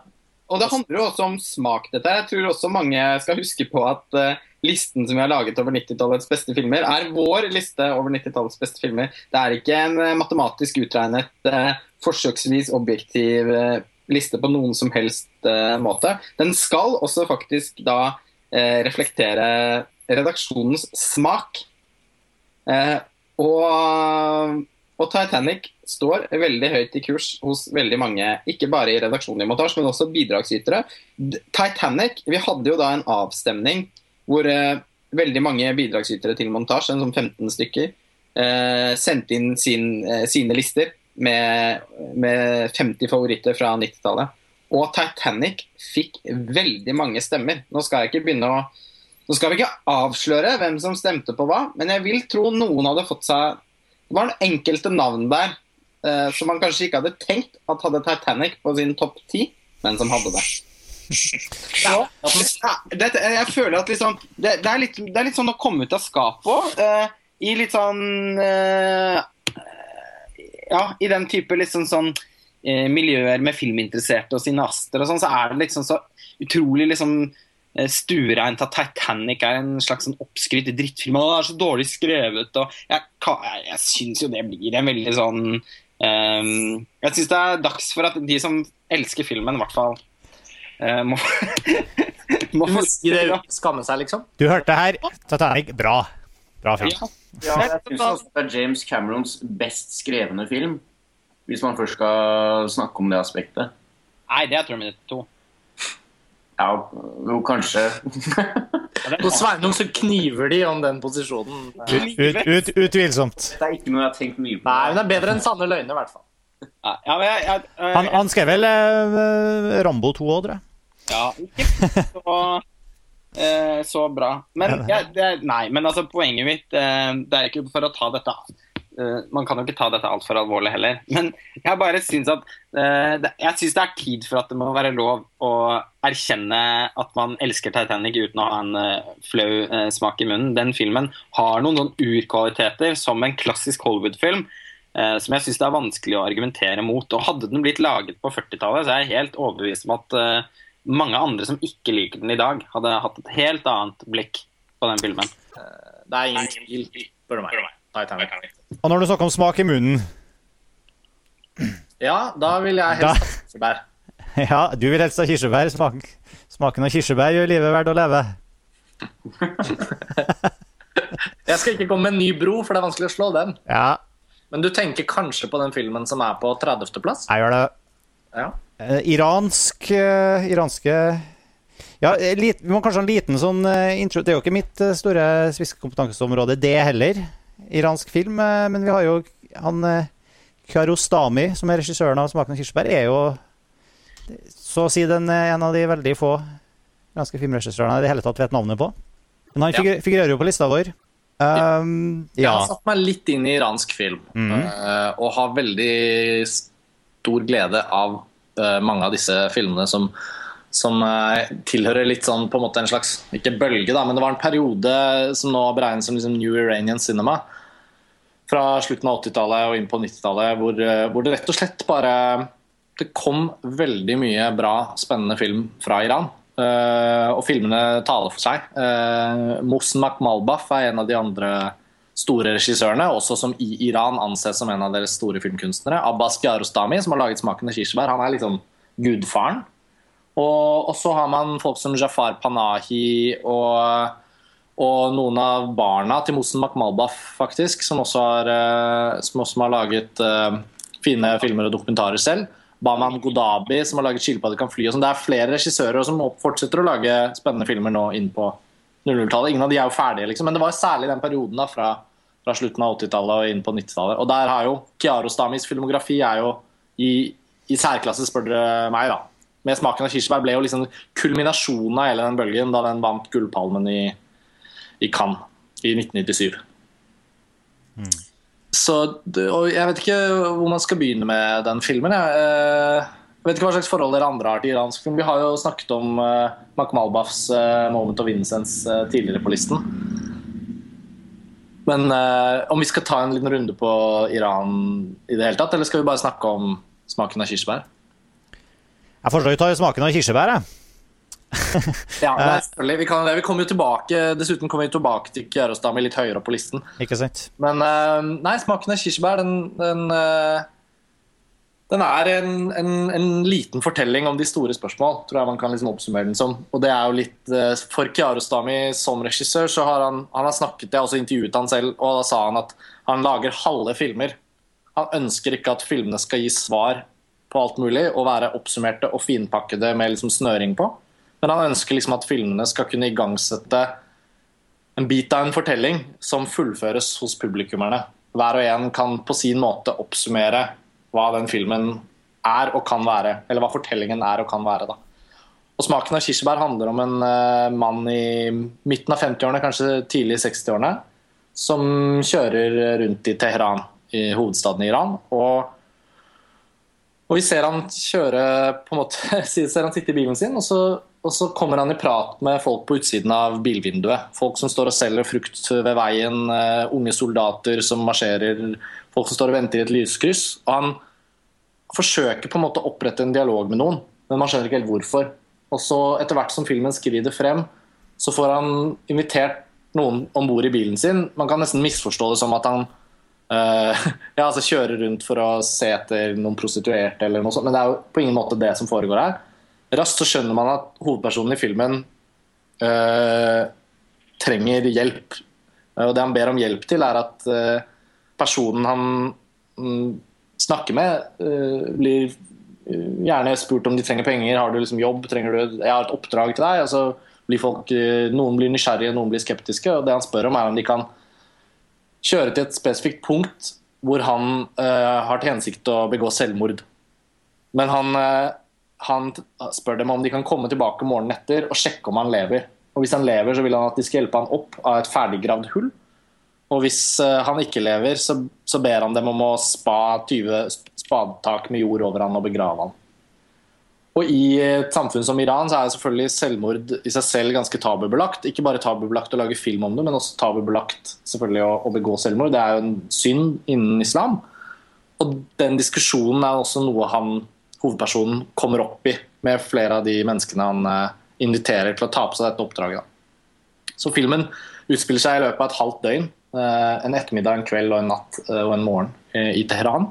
Og det handler jo også om smak, dette. Jeg tror også mange skal huske på at uh, listen som vi har laget over 90-tallets beste filmer, er vår liste over 90-tallets beste filmer. Det er ikke en uh, matematisk utregnet, eh, forsøksvis objektiv eh, liste på noen som helst eh, måte. Den skal også faktisk da eh, reflektere redaksjonens smak. Og, og Titanic står veldig høyt i kurs hos veldig mange, ikke bare i redaksjonen i Montasj, men også bidragsytere. Titanic Vi hadde jo da en avstemning hvor eh, veldig mange bidragsytere til Montasj, en sånn 15 stykker, eh, sendte inn sin, eh, sine lister med, med 50 favoritter fra 90-tallet. Og Titanic fikk veldig mange stemmer. Nå skal å nå skal vi ikke avsløre hvem som stemte på hva, men jeg vil tro noen hadde fått seg Det var noen enkelte navn der eh, som man kanskje ikke hadde tenkt at hadde Titanic på sin topp ti, men som hadde det. Ja, det, jeg føler at liksom, det, det, er litt, det er litt sånn å komme ut av skapet òg. Eh, I litt sånn eh, Ja, i den type liksom sånn eh, miljøer med filminteresserte og cineaster og sånn, så er det liksom så utrolig liksom eh, stuereint at Titanic er en slags sånn oppskrytt drittfilm. Og det er så dårlig skrevet. og Jeg, jeg, jeg syns jo det blir en veldig sånn um, Jeg syns det er dags for at de som elsker filmen, i hvert fall uh, må, må få skamme seg, liksom. Du hørte her. Titanic, bra. Bra film. Ja. Ja, jeg synes også det er James Camerons best skrevne film. Hvis man først skal snakke om det aspektet. Nei, det er Terminator 2. Ja, jo, kanskje. Hos Sveinung så kniver de om den posisjonen. Ut, ut, ut, utvilsomt. Det er ikke noe jeg har tenkt mye på. Nei, men det er bedre enn sanne løgner, i hvert fall. Ja, ja, men jeg, jeg, jeg, Han, han skrev vel eh, Rambo 2 òg, tror jeg. Ja, ikke så, eh, så bra. Men, ja, det, er- nei, men altså, poenget mitt eh, Det er ikke for å ta dette eh, Man kan jo ikke ta dette altfor alvorlig heller. Men jeg bare syns at eh, det- Jeg syns det er tid for at det må være lov å erkjenne at man elsker Titanic uten å ha en eh, flau eh, smak i munnen. Den filmen har noen noen urkvaliteter som en klassisk Hollywood-film. eh, Som jeg syns det er vanskelig å argumentere mot. Og Hadde den blitt laget på 40-tallet, så er jeg helt overbevist om at mange andre som ikke liker den i dag, hadde hatt et helt annet blikk på den filmen. Det er ingen tvil, spør du meg. Titanic. Og når du snakker om smak i munnen Ja, da vil jeg Da- helst ha kirsebær. Ja, du vil helst ha kirsebær. Smak, smaken av kirsebær gjør livet verdt å leve. Jeg skal ikke komme med en ny bro, for det er vanskelig å slå den. Ja, Men du tenker kanskje på den filmen som er på 30. plass? jeg gjør det. Ja. Eh, iransk uh, Iranske Ja, eh, lit, vi må kanskje ha en liten sånn uh, intro. Det er jo ikke mitt store spissekompetanseområde, det heller. Iransk film. men vi har jo han Kiarostami, som er regissøren av 'Smaken av kirsebær', er jo så å si den, en av de veldig få iranske filmregissørene jeg i det hele tatt vet navnet på. Men han Ja. figurerer jo på lista vår. Um, Jeg ja. har satt meg litt inn i iransk film, Mhm. eh, og har veldig stor glede av eh, mange av disse filmene som, som eh, tilhører litt sånn på en måte en slags Ikke bølge, da, men det var en periode som nå beregnes som liksom New Iranian Cinema. Fra slutten av 80-tallet og inn på 90-tallet, hvor, eh, hvor det rett og slett bare Det kom veldig mye bra, spennende film fra Iran. Og filmene taler for seg. Uh, Mohsen Makhmalbaf er en av de andre store regissørene, også som i Iran anses som en av deres store filmkunstnere. Abbas Kiarostami, som har laget 'Smaken av kirsebær', han er liksom gudfaren. Og, så har man folk som Jafar Panahi og, og noen av barna til Mosen Makhmalbaf, faktisk, som også har, eh, som også har laget uh, fine filmer og dokumentarer selv. Baman Godabi, som har laget 'Skilpadde kan fly'. Sånn. det er flere regissører som fortsetter å lage spennende filmer nå inn på 00-tallet. Ingen av de er jo ferdige, liksom. men det var særlig den perioden da, fra, fra slutten av 80-tallet og inn på 90-tallet. Og der har jo Kiarostamis filmografi er jo i, i særklasse, spør dere meg. da. Med 'Smaken av kirsebær' ble jo liksom kulminasjonen av hele den bølgen da den vant Gullpalmen i, i Cannes i 1997. Så, og jeg vet ikke hvor man skal begynne med den filmen. Jeg, Eh, jeg vet ikke hva slags forhold dere andre har til iransk film. Vi har jo snakket om uh, Makhmalbafs uh, 'Moment of Innocence' uh, tidligere på listen. Men uh, om vi skal ta en liten runde på Iran i det hele tatt, eller skal vi bare snakke om smaken av kirsebær? Jeg foreslår vi tar smaken av kirsebær. jeg. Ja, nei, selvfølgelig. Vi, kan, vi kommer jo tilbake Dessuten kommer vi tilbake til Kiarostami litt høyere opp på listen. Ikke sant? Men eh, nei, smaken av kirsebær, den, den, eh, den er en, en, en liten fortelling om de store spørsmål, tror jeg man kan liksom oppsummere den som. Og det er jo litt eh, For Kiarostami som regissør, så har han, han har snakket Jeg har også intervjuet han selv, og da sa han at han lager halve filmer. Han ønsker ikke at filmene skal gi svar på alt mulig og være oppsummerte og finpakkede med liksom snøring på. Men han ønsker liksom at filmene skal kunne igangsette en bit av en fortelling som fullføres hos publikummerne. Hver og en kan på sin måte oppsummere hva den filmen er og kan være. Eller hva fortellingen er og kan være. da. Og 'Smaken av kirsebær' handler om en uh, mann i midten av 50-årene, kanskje tidlig i 60-årene, som kjører rundt i Teheran, i hovedstaden i Iran. og og vi ser han kjøre på en måte, ser han sitte i bilen sin, og så, og så kommer han i prat med folk på utsiden av bilvinduet. Folk som står og selger frukt ved veien, uh, unge soldater som marsjerer, folk som står og venter i et lyskryss. Og han forsøker på en måte å opprette en dialog med noen, men man skjønner ikke helt hvorfor. Og så etter hvert som filmen skrider frem, så får han invitert noen om bord i bilen sin. Man kan nesten misforstå det som at han øh, ja, altså kjører rundt for å se etter noen prostituerte eller noe sånt. Men det er jo på ingen måte det som foregår her. Raskt så skjønner man at hovedpersonen i filmen øh, trenger hjelp. Eh, Og det han ber om hjelp til, er at øh, personen han mm, snakker med, eh, blir eh, gjerne spurt om de trenger penger. Har du liksom jobb? Trenger du Jeg har et oppdrag til deg. Altså, blir folk, eh, noen blir nysgjerrige, noen blir skeptiske. Og det han spør om, er om de kan kjøre til et spesifikt punkt hvor han uh, har til hensikt å begå selvmord. Men han, uh, han spør dem om de kan komme tilbake morgenen etter og sjekke om han lever. Og Hvis han lever, så vil han at de skal hjelpe han opp av et ferdiggravd hull. Og hvis eh, han ikke lever, så, så ber han dem om å spa 20 spadetak med jord over han og begrave han. Og I et samfunn som Iran så er selvfølgelig selvmord i seg selv ganske tabubelagt. Ikke bare tabubelagt å lage film om det, men også tabubelagt selvfølgelig å, å begå selvmord. Det er jo en synd innen islam. Og den diskusjonen er også noe han, hovedpersonen kommer opp i med flere av de menneskene han eh, inviterer til å ta på seg dette oppdraget. Så filmen utspiller seg i løpet av et halvt døgn. Eh, en ettermiddag, en kveld og en natt eh, og en morgen eh, i Teheran.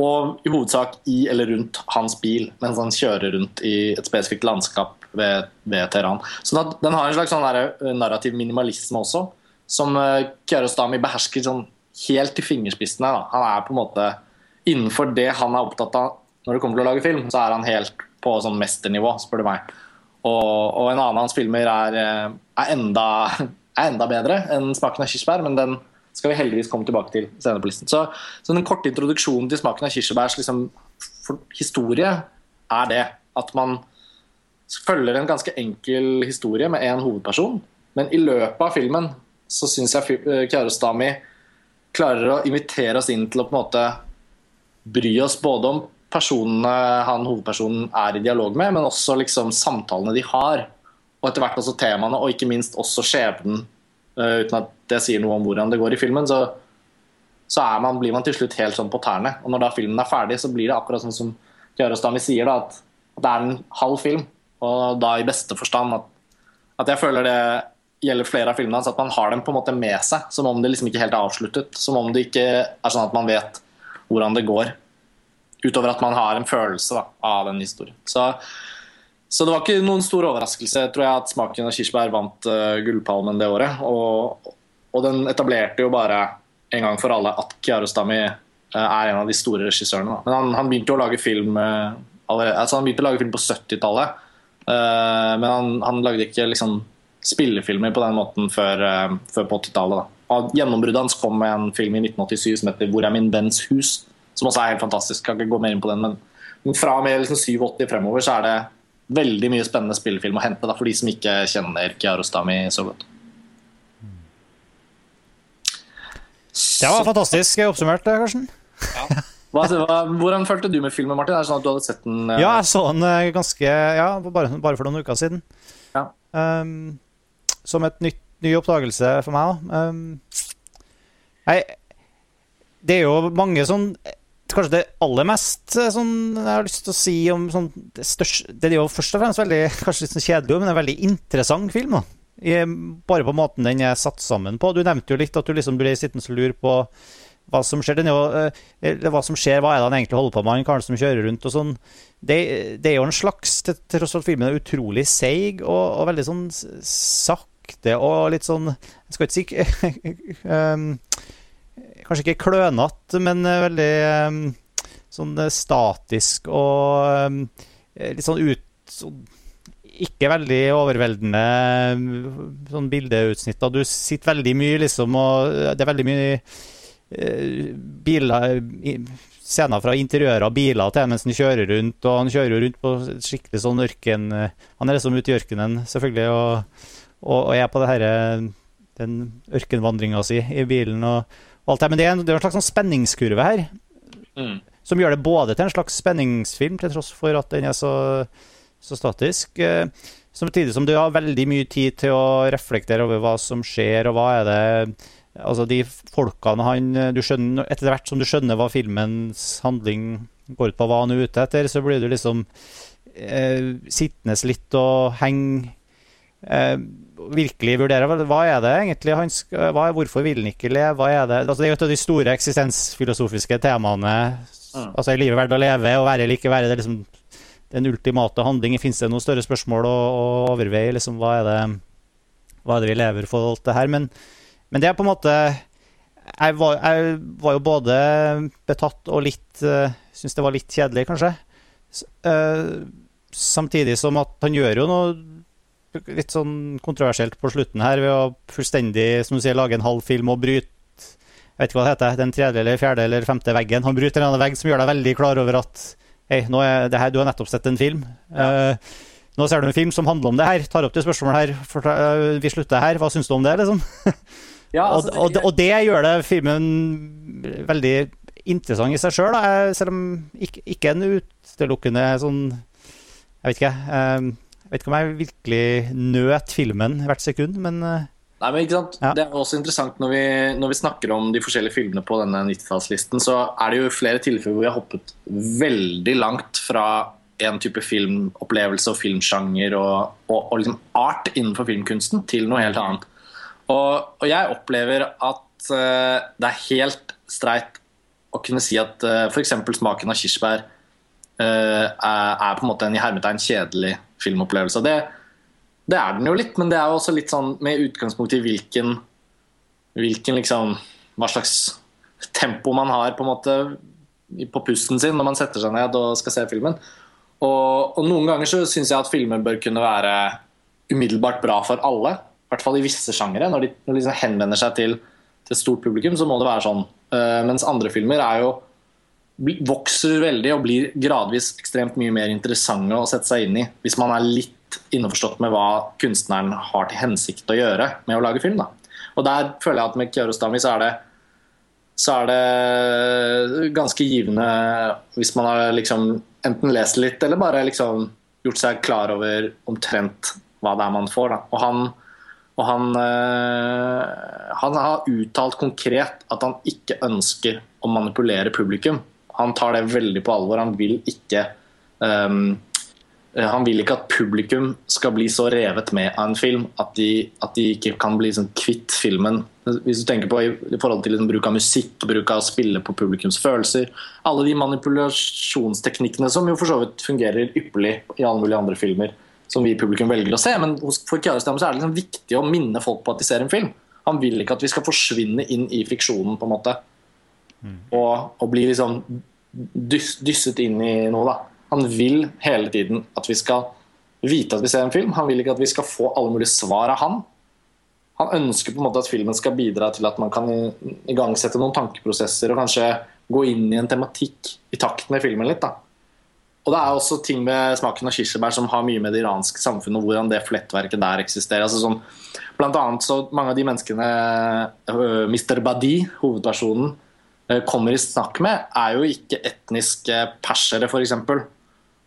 Og i hovedsak i eller rundt hans bil mens han kjører rundt i et spesifikt landskap ved, ved Teheran. Så den har en slags sånn narrativ minimalisme også, som Kiarostami behersker sånn helt til fingerspissene. Da. Han er på en måte Innenfor det han er opptatt av når det kommer til å lage film, så er han helt på sånn mesternivå, spør du meg. Og, og en annen av hans filmer er, er, enda, er enda bedre enn 'Smaken av kirsebær', men den skal vi heldigvis komme tilbake til senere på listen. Så, så den korte introduksjonen til 'Smaken av kirsebærs' liksom, historie er det at man følger en ganske enkel historie med én hovedperson, men i løpet av filmen så syns jeg Kiarostami klarer å invitere oss inn til å på en måte bry oss både om personene han hovedpersonen er i dialog med, men også liksom samtalene de har. Og etter hvert også temaene, og ikke minst også skjebnen. Uh, uten at det sier noe om hvordan det går i filmen, så, så man, blir man til slutt helt sånn på tærne. Og når da filmen er ferdig, så blir det akkurat sånn som Kiarostami sier, da, at, det er en halv film. Og da i beste forstand at, at jeg føler det gjelder flere av filmene hans, at man har dem på en måte med seg. Som om det liksom ikke helt er avsluttet. Som om det ikke er sånn at man vet hvordan det går. Utover at man har en følelse da, av en historie. Så, så, det var ikke noen stor overraskelse tror jeg, at 'Smaken av kirsebær' vant uh, Gullpalmen det året. Og, og, den etablerte jo bare en gang for alle at Kiarostami uh, er en av de store regissørene. Da. Men han, han, begynte å lage film uh, allerede, altså han begynte å lage film på 70-tallet. men han, han, lagde ikke liksom, spillefilmer på den måten før, før på 80-tallet. Gjennombruddet hans kom med en film i 1987 som heter 'Hvor er min venns hus'? som også er helt fantastisk. Kan ikke gå mer inn på den, men fra og med liksom 87 fremover så er det veldig mye spennende spillefilm å hente da, for de som ikke kjenner Kiarostami så godt. Det var fantastisk oppsummert, Karsten. Ja. Hva, hva, hvordan følte du med filmen, Martin? Er det sånn at du hadde sett den? Uh... Ja, jeg så den uh, ganske Ja, bare, bare, for noen uker siden. Ja. Um, som et nytt, ny oppdagelse for meg. Um, jeg, det er jo mange sånn kanskje det aller mest eh, sånn, jeg har lyst til å si om sånn, det, største, det er jo først og fremst veldig kanskje litt sånn kjedelig, men en veldig interessant film. Da. I, bare på måten den er satt sammen på. Du nevnte jo litt at du liksom ble sittende og lure på hva som skjer. Jo, eh, hva som skjer, hva er det han egentlig holder på med, han karen som kjører rundt og sånn. Det, det, er jo en slags, til tross for at filmen er utrolig seig og, og, veldig sånn sakte og litt sånn Jeg skal ikke si um, Kanskje ikke klønete, men eh, veldig um, sånn eh, statisk og litt sånn ut sånn, Ikke veldig overveldende sånn bildeutsnitt. Du sitter veldig mye, liksom, og det er veldig mye uh, biler Scener fra interiøret av biler til mens han kjører rundt. Og han kjører jo rundt på skikkelig sånn ørken Han er liksom ute i ørkenen, selvfølgelig, og, og, og er på det her, den ørkenvandringa si i bilen. og. Men det er en, det er en slags sånn spenningskurve her. Mm. Som gjør det både til en slags spenningsfilm, til tross for at den er så, så statisk. Eh, samtidig som du har veldig mye tid til å reflektere over hva som skjer, og hva er det Altså de folkene han du skjønner, Etter hvert som du skjønner hva filmens handling går ut på, hva han er ute etter, så blir du liksom eh, sittende litt og henge eh, virkelig vurdere hva er det egentlig han skal, Hvorfor vil han ikke leve? Hva er det? Altså, det er jo et av de store eksistensfilosofiske temaene. Mm. Altså, Er livet verdt å leve? Å være eller ikke være? Det er liksom den ultimate handling. Fins det noen større spørsmål å, å overveie? Liksom, hva, er det, hva er det vi lever for alt det her? Men, men det er på en måte jeg var, jeg var jo både betatt og litt uh, eh, Syns det var litt kjedelig, kanskje. Uh, samtidig som at han gjør jo noe litt sånn kontroversielt på slutten her ved å fullstendig som du sier, lage en halv film og bryte jeg vet ikke hva det heter, den tredje eller fjerde eller femte veggen. Han bryter en annen vegg som gjør deg veldig klar over at hei, nå er det her, du har nettopp sett en film. Ja. Uh, nå ser du en film som handler om det her. Tar opp det spørsmålet her. For, uh, vi slutter her. Hva syns du om det, liksom? Ja, Og, altså, og, og det gjør det filmen veldig interessant i seg sjøl, selv om ikke, ikke en utelukkende sånn Jeg vet ikke. eh, Jeg vet ikke om jeg virkelig nøt filmen hvert sekund, men eh, Nei, men ikke sant? Ja. Det er også interessant når vi, når vi snakker om de forskjellige filmene på denne 90-tallslisten, så er det jo flere tilfeller hvor vi har hoppet veldig langt fra en type filmopplevelse og filmsjanger og, og, og liksom art innenfor filmkunsten til noe helt annet. Og, og jeg opplever at uh, det er helt streit å kunne si at uh, f.eks. smaken av kirsebær uh, er, er på en måte en i hermetegn kjedelig filmopplevelse. Det, det er den jo litt, men det er jo også litt sånn med utgangspunkt i hvilken, hvilken liksom, hva slags tempo man har på en måte på pusten sin når man setter seg ned og skal se filmen. Og, og noen ganger så syns jeg at filmer bør kunne være umiddelbart bra for alle. I hvert fall i visse sjangere. Når de, når de liksom henvender seg til, til et stort publikum, så må det være sånn. Uh, mens andre filmer er jo vokser veldig og blir gradvis ekstremt mye mer interessante å sette seg inn i hvis man er litt innforstått med hva kunstneren har til hensikt å gjøre med å lage film. Da. Og der føler jeg at med Kiarostami så er det så er det ganske givende hvis man har liksom enten lest litt eller bare liksom gjort seg klar over omtrent hva det er man får. Da. Og han, og han, øh, han har uttalt konkret at han ikke ønsker å manipulere publikum. Han tar det veldig på alvor. Han vil ikke eh, han vil ikke at publikum skal bli så revet med av en film at de, at de ikke kan bli sånn kvitt filmen. Hvis du tenker på i, i forhold til liksom bruk av musikk, bruk av å spille på publikums følelser Alle de manipulasjonsteknikkene som jo for så vidt fungerer ypperlig i alle mulige andre filmer som vi i publikum velger å se. Men for Kiarostami så er det liksom viktig å minne folk på at de ser en film. Han vil ikke at vi skal forsvinne inn i fiksjonen, på en måte. Og, og bli liksom dysset inn i noe, da. Han vil hele tiden at vi skal vite at vi ser en film. Han vil ikke at vi skal få alle mulige svar av han. Han ønsker på en måte at filmen skal bidra til at man kan igangsette noen tankeprosesser og kanskje gå inn i en tematikk i takt med filmen litt. da. Og det er også ting med smaken av kirsebær som har mye med det iranske samfunnet og hvordan det flettverket der eksisterer. Altså sånn, blant annet så mange av de menneskene øh, Mr. Badi, hovedpersonen, kommer i snakk med, er jo ikke etniske persere, f.eks.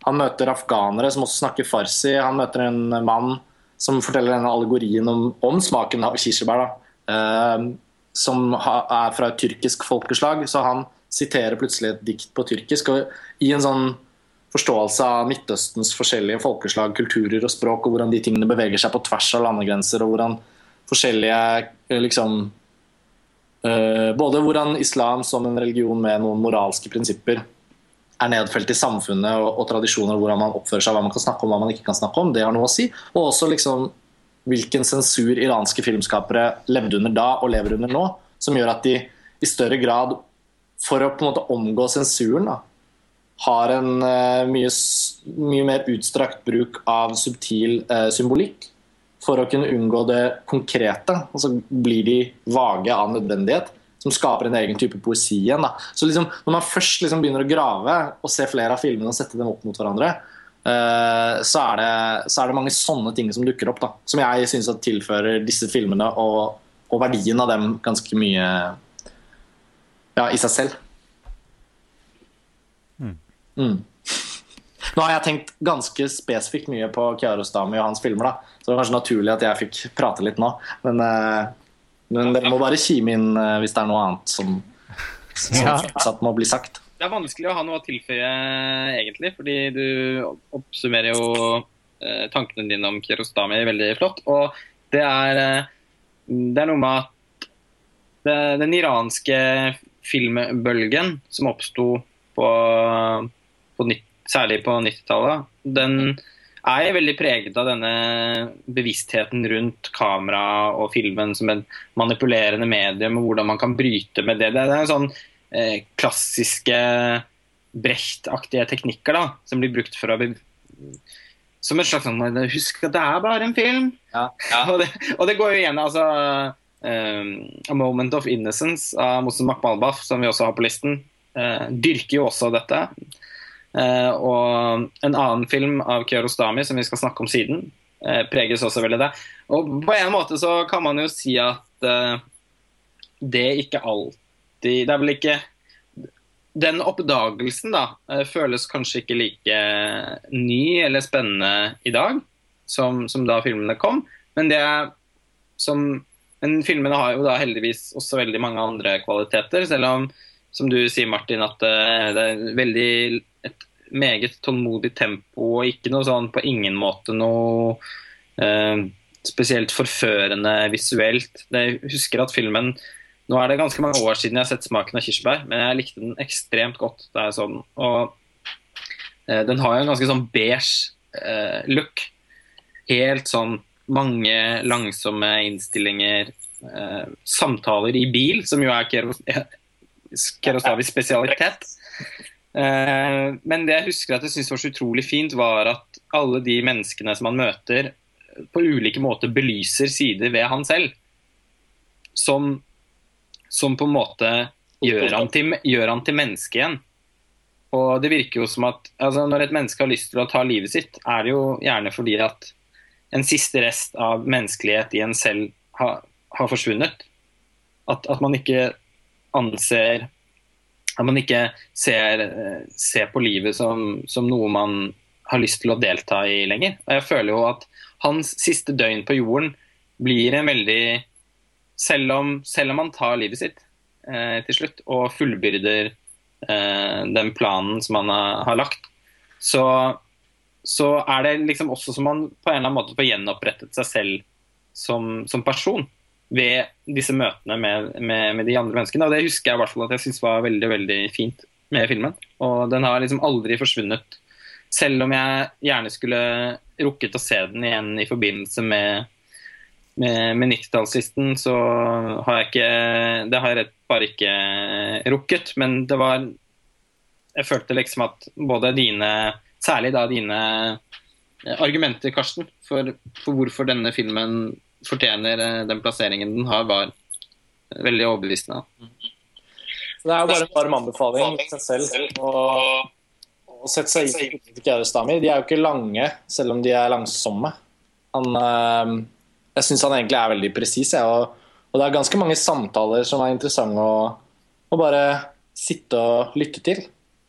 Han møter afghanere som også snakker farsi. Han møter en mann som forteller denne allegorien om, om smaken av kirsebær. Eh, som ha, er fra et tyrkisk folkeslag. Så han siterer plutselig et dikt på tyrkisk. Og i en sånn forståelse av Midtøstens forskjellige folkeslag, kulturer og språk, og hvordan de tingene beveger seg på tvers av landegrenser, og hvordan forskjellige eh, liksom eh, Både hvordan islam som en religion med noen moralske prinsipper er nedfelt i samfunnet og, og tradisjoner, hvordan man oppfører seg, hva man kan snakke om, hva man ikke kan snakke om, det har noe å si. Og også liksom hvilken sensur iranske filmskapere levde under da og lever under nå, som gjør at de i større grad, for å på en måte omgå sensuren, da, har en uh, mye, mye mer utstrakt bruk av subtil uh, symbolikk for å kunne unngå det konkrete. Og så blir de vage av nødvendighet, som skaper en egen type poesi igjen. Da. Så liksom, når man først liksom begynner å grave og se flere av filmene og sette dem opp mot hverandre, uh, så, er det, så er det mange sånne ting som dukker opp, da, som jeg syns tilfører disse filmene og, og verdien av dem ganske mye ja, i seg selv. Mm. Nå har jeg tenkt ganske spesifikt mye på Kiarostami og hans filmer, da. så det var kanskje naturlig at jeg fikk prate litt nå. Men, eh, men dere må bare kime inn eh, hvis det er noe annet som, som Ja. fortsatt må bli sagt. Det er vanskelig å ha noe å tilføye, egentlig, fordi du oppsummerer jo eh, tankene dine om Kiarostami veldig flott. Og det er, det er noe med at det, den iranske filmbølgen som oppsto på, på, nitt- særlig på 90-tallet, den er veldig preget av denne bevisstheten rundt kamera og filmen som en manipulerende medium, og hvordan man kan bryte med det. Det er en sånn eh, klassiske Brecht-aktige teknikker da, som blir brukt for å som en slags sånn Husk at det er bare en film! og, det, og det går jo igjen. altså um, A Moment of Innocence av Mosem Makmalbaf, som vi også har på listen, uh, dyrker jo også dette. Eh, og en annen film av Kiarostami som vi skal snakke om siden, eh, preges også veldig det. Og på en måte så kan man jo si at eh, det ikke alltid Det er vel ikke Den oppdagelsen da føles kanskje ikke like ny eller spennende i dag som, som da filmene kom, men det er som men filmene har jo da heldigvis også veldig mange andre kvaliteter, selv om som du sier, Martin, at det er veldig meget tålmodig tempo og ikke noe sånn på ingen måte noe eh, spesielt forførende visuelt. Jeg husker at filmen Nå er det ganske mange år siden jeg har sett 'Smaken av kirsebær', men jeg likte den ekstremt godt da jeg så den. Og eh, den har jo en ganske sånn beige eh, look. Helt sånn mange langsomme innstillinger, eh, samtaler i bil, som jo er Kerosavis spesialitet. Eh, men det jeg husker at jeg syntes var så utrolig fint, var at alle de menneskene som han møter, på ulike måter belyser sider ved han selv. Som, som på en måte gjør han, til, gjør han til menneske igjen. Og det virker jo som at altså Når et menneske har lyst til å ta livet sitt, er det jo gjerne fordi at en siste rest av menneskelighet i en selv har, har forsvunnet. At, at, man ikke anser At man ikke ser, ser på livet som, som, noe man har lyst til å delta i lenger. Og jeg føler jo at hans siste døgn på jorden blir en veldig Selv om, selv om han tar livet sitt eh, til slutt og fullbyrder eh, den planen som han har, har lagt, så så er det liksom også som han på en eller annen måte får gjenopprettet seg selv som, som person ved disse møtene med, med, med, de andre menneskene. Og det husker jeg i hvert fall at jeg syntes var veldig veldig fint med filmen. Og den har liksom aldri forsvunnet. Selv om jeg gjerne skulle rukket å se den igjen i forbindelse med, med, med 90-tallslisten, så har jeg ikke Det har jeg rett bare ikke rukket. Men det var Jeg følte liksom at både dine særlig da dine argumenter, Karsten, for, for, hvorfor denne filmen fortjener eh, den plasseringen den har, var veldig overbevisende. Så det er jo bare en varm anbefaling i seg selv å, å sette seg inn i Kiarostami. De er jo ikke lange, selv om de er langsomme. Han, øh, jeg syns han egentlig er veldig presis, og, og, det er ganske mange samtaler som er interessante å, å bare sitte og lytte til.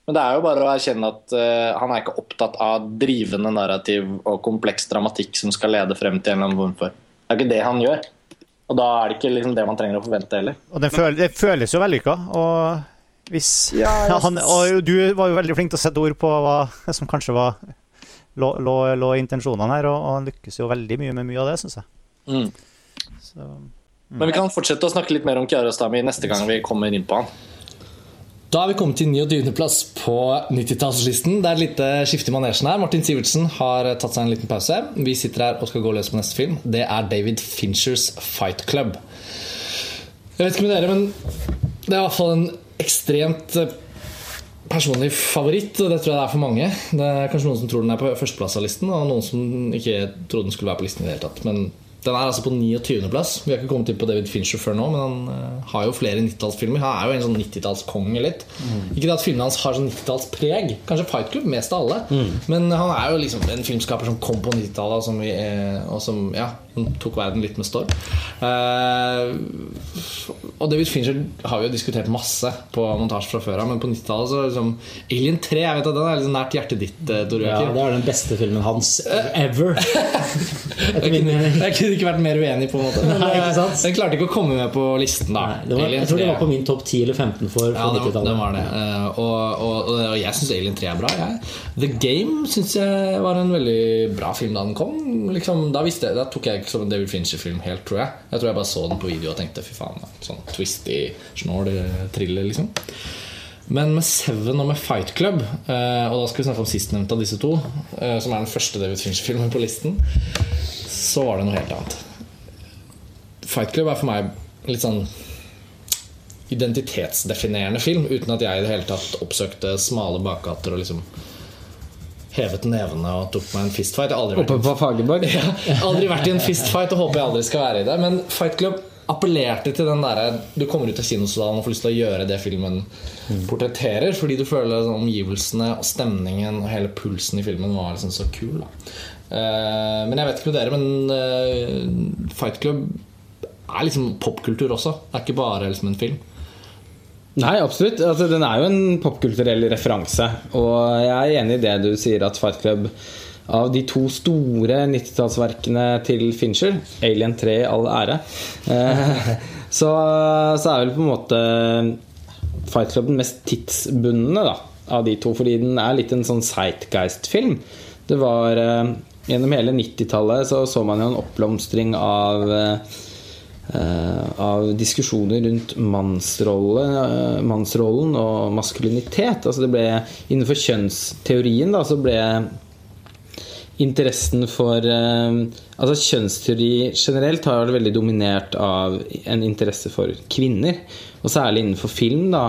Men det er jo bare å erkjenne at uh, han er ikke opptatt av drivende narrativ og kompleks dramatikk som skal lede frem til en eller annen form for Det er ikke det han gjør. Og da er det ikke liksom det man trenger å forvente heller. Og det, føles, det føles jo vellykka. Og hvis ja, ja, han, Og du var jo veldig flink til å sette ord på hva som kanskje var lå, lå, lå intensjonene her, og, og, han lykkes jo veldig mye med mye av det, syns jeg. Mm. Så, mm. Men vi kan fortsette å snakke litt mer om Kiarostami neste gang vi kommer inn på han. Da er vi kommet til 29.-plass på 90-tallslisten. Det er et lite skifte i manesjen her. Martin Sivertsen har tatt seg en liten pause. Vi sitter her og skal gå løs på neste film. Det er David Finchers Fight Club. Jeg vet ikke med dere, men det er i hvert fall en ekstremt eh, personlig favoritt, og det tror jeg det er for mange. Det er kanskje noen som tror den er på førsteplass av listen, og noen som ikke trodde den skulle være på listen i det hele tatt. Men den er altså på 29.-plass. Vi har ikke kommet inn på David Fincher før nå, men han uh, har jo flere 90-tallsfilmer. Han er jo en sånn 90-tallskonge litt. Mm. Ikke at filmene hans har sånn 90-tallspreg. Kanskje Fight Club mest av alle. Mm. Men han er jo liksom en filmskaper som kom på 90-tallet, og, uh, og som ja, tok verden litt med storm. Uh, og David Fincher har vi jo diskutert masse på montasje fra før av, men på 90-tallet så liksom Alien 3 jeg vet at den er liksom nært hjertet ditt, Tor Ja, det er den beste filmen hans ever. Etter min mening. Kunne ikke vært mer uenig, på en måte. Nei, den klarte ikke å komme med på listen, da. Nei, var, jeg tror det var på min topp 10 eller 15 for, for ja, 90-tallet. Det var det. Uh, og, og, og, og, jeg syns Alien 3 er bra. Jeg. The Game syns jeg var en veldig bra film da den kom. Liksom, da, jeg, da, tok jeg ikke som en David Fincher-film helt, tror jeg. Jeg tror jeg bare så den på video og tenkte fy faen. Sånn twisty, snål thriller, liksom. Men med Seven og med Fight Club, uh, og da skal vi snakke om sistnevnte av disse to, uh, som er den første David Fincher-filmen på listen så var det noe helt annet. Fight Club er for meg litt sånn identitetsdefinerende film, uten at jeg i det hele tatt oppsøkte smale bakgater og liksom hevet nevene og tok meg en fistfight. Aldri Oppe på Fagerborg? Ja, aldri vært i en fistfight og håper jeg aldri skal være i det. Men Fight Club appellerte til den derre Du kommer ut av kinosalen og får lyst til å gjøre det filmen portretterer, fordi du føler omgivelsene og stemningen og hele pulsen i filmen var liksom så kul. Da. Eh, men jeg vet ikke med dere, men eh, Fight Club er liksom popkultur også. Det er ikke bare liksom en film. Nei, absolutt. Altså, den er jo en popkulturell referanse. Og jeg er enig i det du sier, at Fight Club av de to store 90-tallsverkene til Fincher, 'Alien 3' i all ære, eh, så, så er vel på en måte Fight Club den mest tidsbundne da, av de to. Fordi den er litt en sånn Sightgeist-film. Det var Gjennom hele 90-tallet så, så man jo en oppblomstring av eh, av diskusjoner rundt mannsrolle, mannsrollen og maskulinitet. Altså det ble, innenfor kjønnsteorien da, så ble interessen for Altså Kjønnsteori generelt har vært veldig dominert av en interesse for kvinner. Og særlig innenfor film. da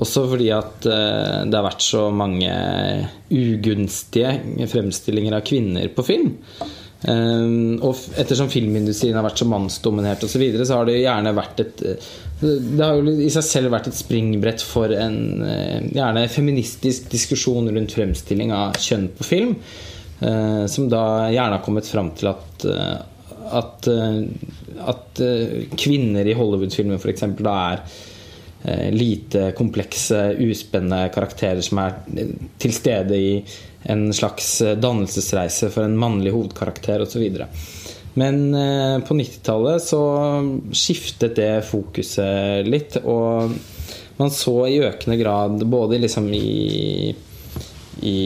Også fordi at det har vært så mange ugunstige fremstillinger av kvinner på film. Um, og ettersom filmindustrien har vært så mannsdominert osv., så, videre, så har det gjerne vært et Det har jo i seg selv vært et springbrett for en gjerne feministisk diskusjon rundt fremstilling av kjønn på film. Som da gjerne har kommet fram til at at, at kvinner i Hollywood-filmer f.eks. da er lite komplekse, uspennende karakterer som er til stede i en slags dannelsesreise for en mannlig hovedkarakter osv. Men eh, på 90-tallet så skiftet det fokuset litt, og man så i økende grad både liksom i, i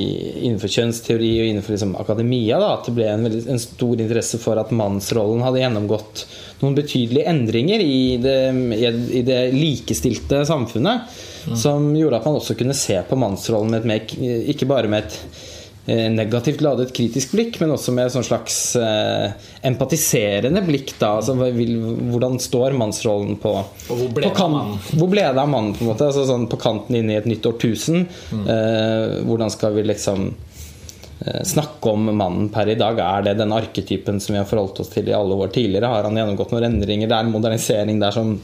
innenfor kjønnsteori og innenfor liksom akademia da, at det ble en, veldig, en, stor interesse for at mannsrollen hadde gjennomgått noen betydelige endringer i det, i det likestilte samfunnet. Mm. Som gjorde at man også kunne se på mannsrollen med et mer, ikke bare med et negativt ladet kritisk blikk, men også med et slags eh, empatiserende blikk. Da, altså, hvordan står mannsrollen på Og hvor ble av mannen? Hvor ble det av mannen, på en måte? Altså, sånn, på kanten inn i et nytt årtusen. Mm. Eh, hvordan skal vi liksom eh, snakke om mannen per i dag? Er det den arketypen som vi har forholdt oss til i alle år tidligere? Har han gjennomgått noen endringer? Det er en modernisering der som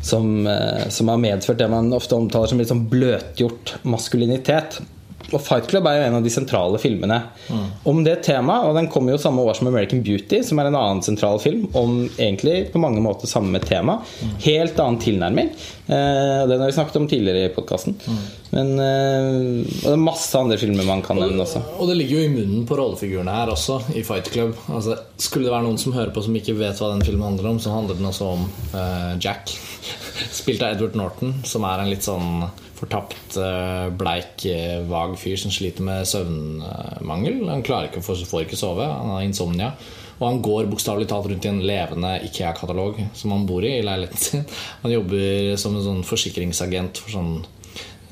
som, som, har medført det man ofte omtaler som litt sånn bløtgjort maskulinitet. Og Fight Club er jo en av de sentrale filmene mm. om det temaet. Og den kommer jo samme år som American Beauty, som er en annen sentral film om egentlig på mange måter samme tema. Mm. Helt annen tilnærming. Eh, den har vi snakket om tidligere i podkasten. Mm. Men eh, Og det er masse andre filmer man kan nevne også. Og det ligger jo i munnen på rollefigurene her også, i Fight Club. Altså, skulle det være noen som hører på som ikke vet hva den filmen handler om, så handler den også om eh, Jack. Spilt av Edward Norton, som er en litt sånn fortapt, bleik, vag fyr som sliter med søvnmangel. Han klarer ikke, får ikke sove. Han har insomnia. Og han går bokstavelig talt rundt i en levende Ikea-katalog som han bor i i leiligheten sin. Han jobber som en sånn forsikringsagent for sånn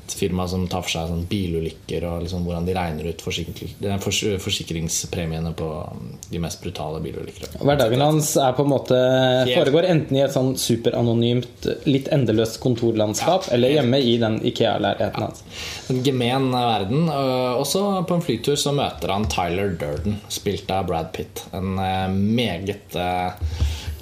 et firma som tar for seg sånn bilulykker og liksom hvordan de regner ut forsikringspremiene på de mest brutale bilulykker. Hverdagen hans er på en måte foregår enten i et sånn superanonymt, litt endeløst kontorlandskap ja, eller hjemme i den Ikea-leiligheten hans. En gemen verden. Også på en flytur så møter han Tyler Durden, spilt av Brad Pitt. En eh, meget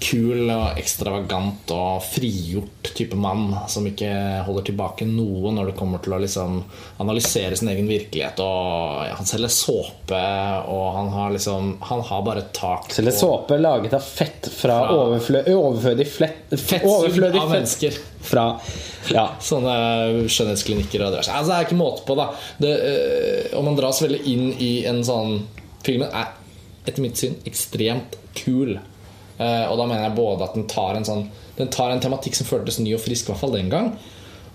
kul og ekstravagant og frigjort type mann som ikke holder tilbake noe når det kommer til å liksom analysere sin egen virkelighet. Og Han selger såpe, og han har liksom Han har bare tak tak Selger såpe laget av fett fra, fra overflødig flett Fettsugd av mennesker. Fra ja. sånne skjønnhetsklinikker og diverse. Altså, det er ikke måte på, da. Det, øh, og man dras veldig inn i en sånn Filmen er etter mitt syn ekstremt kul. Uh, og da mener jeg både at den tar en sånn Den tar en tematikk som føltes ny og frisk, i hvert fall den gang.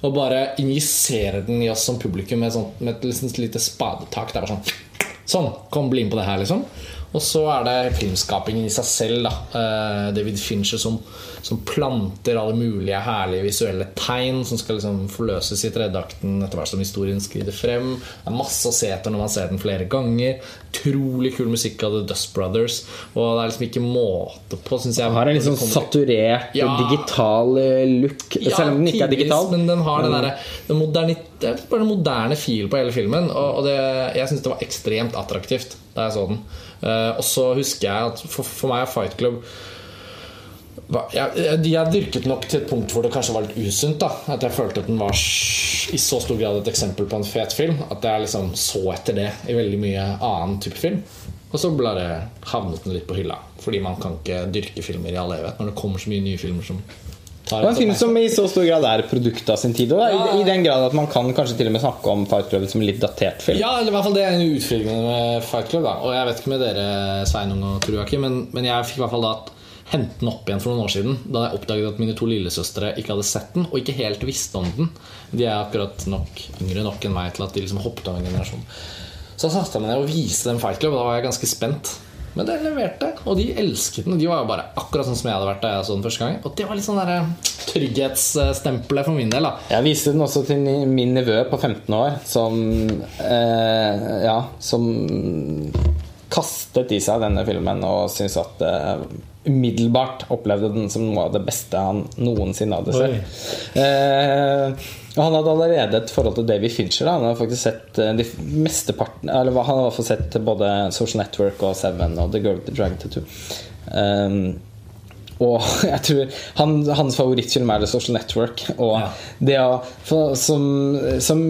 Og bare injiserer den i oss som publikum med, sånt, med et liksom, lite spadetak. Det er bare sånn Sånn! Kom, bli med på det her, liksom. Og så er det filmskapingen i seg selv. Da. Uh, David Fincher som, som, planter alle mulige herlige visuelle tegn som skal liksom forløses i tredjeakten etter hvert som historien skrider frem. Det er masse å se etter når man ser den flere ganger. Utrolig kul musikk av The Dust Brothers. Og det er liksom ikke måte på, syns jeg. Har en litt sånn saturert, ja. digital eh, look, ja, selv om den ikke er digital. Men den har den, der, den moderne, bare en moderne fil på hele filmen. Og, og det, jeg syns det var ekstremt attraktivt da jeg så den. Uh, og så husker jeg at for, for meg er Fight Club jeg, jeg, dyrket nok til et punkt hvor det kanskje var litt usunt. da At jeg følte at den var i så stor grad et eksempel på en fet film at jeg liksom så etter det i veldig mye annen type film. Og så ble det havnet den litt på hylla. Fordi man kan ikke dyrke filmer i all evighet når det kommer så mye nye filmer som tar en film som i så stor grad er produkt av sin tid. Da. I, Ja. I den grad at man kan kanskje til og med snakke om Fight Club som en litt datert film. Ja, eller i hvert fall det er en utfordring med Fight Club. Da. Og jeg vet ikke med dere, Sveinung og Tor Joakim, men, men jeg fikk i hvert fall da hente den opp igjen for noen år siden. Da jeg oppdaget at mine to lillesøstre ikke hadde sett den, og ikke helt visste om den. De er akkurat nok yngre nok enn meg til at de liksom hoppet av en generasjon. Så da satte jeg meg ned og viste dem Fight Club, og da var jeg ganske spent. Men det leverte, og de elsket den. De var jo bare akkurat sånn som jeg hadde vært da jeg så den første gang. Og det var litt sånn der trygghetsstempelet for min del. da Jeg viste den også til min nevø på 15 år, som eh, Ja, som kastet i seg denne filmen og syntes at eh, umiddelbart opplevde den som noe av det beste han noensinne hadde sett. Eh, og han hadde allerede et forhold til David Fincher. Da. Han hadde faktisk sett eh, de mesteparten Eller han hadde sett både Social Network og Seven og The Girl with the Dragon Tattoo. Um, og jeg tror han, hans favorittfilm er The Social Network. Og det å, for, som, som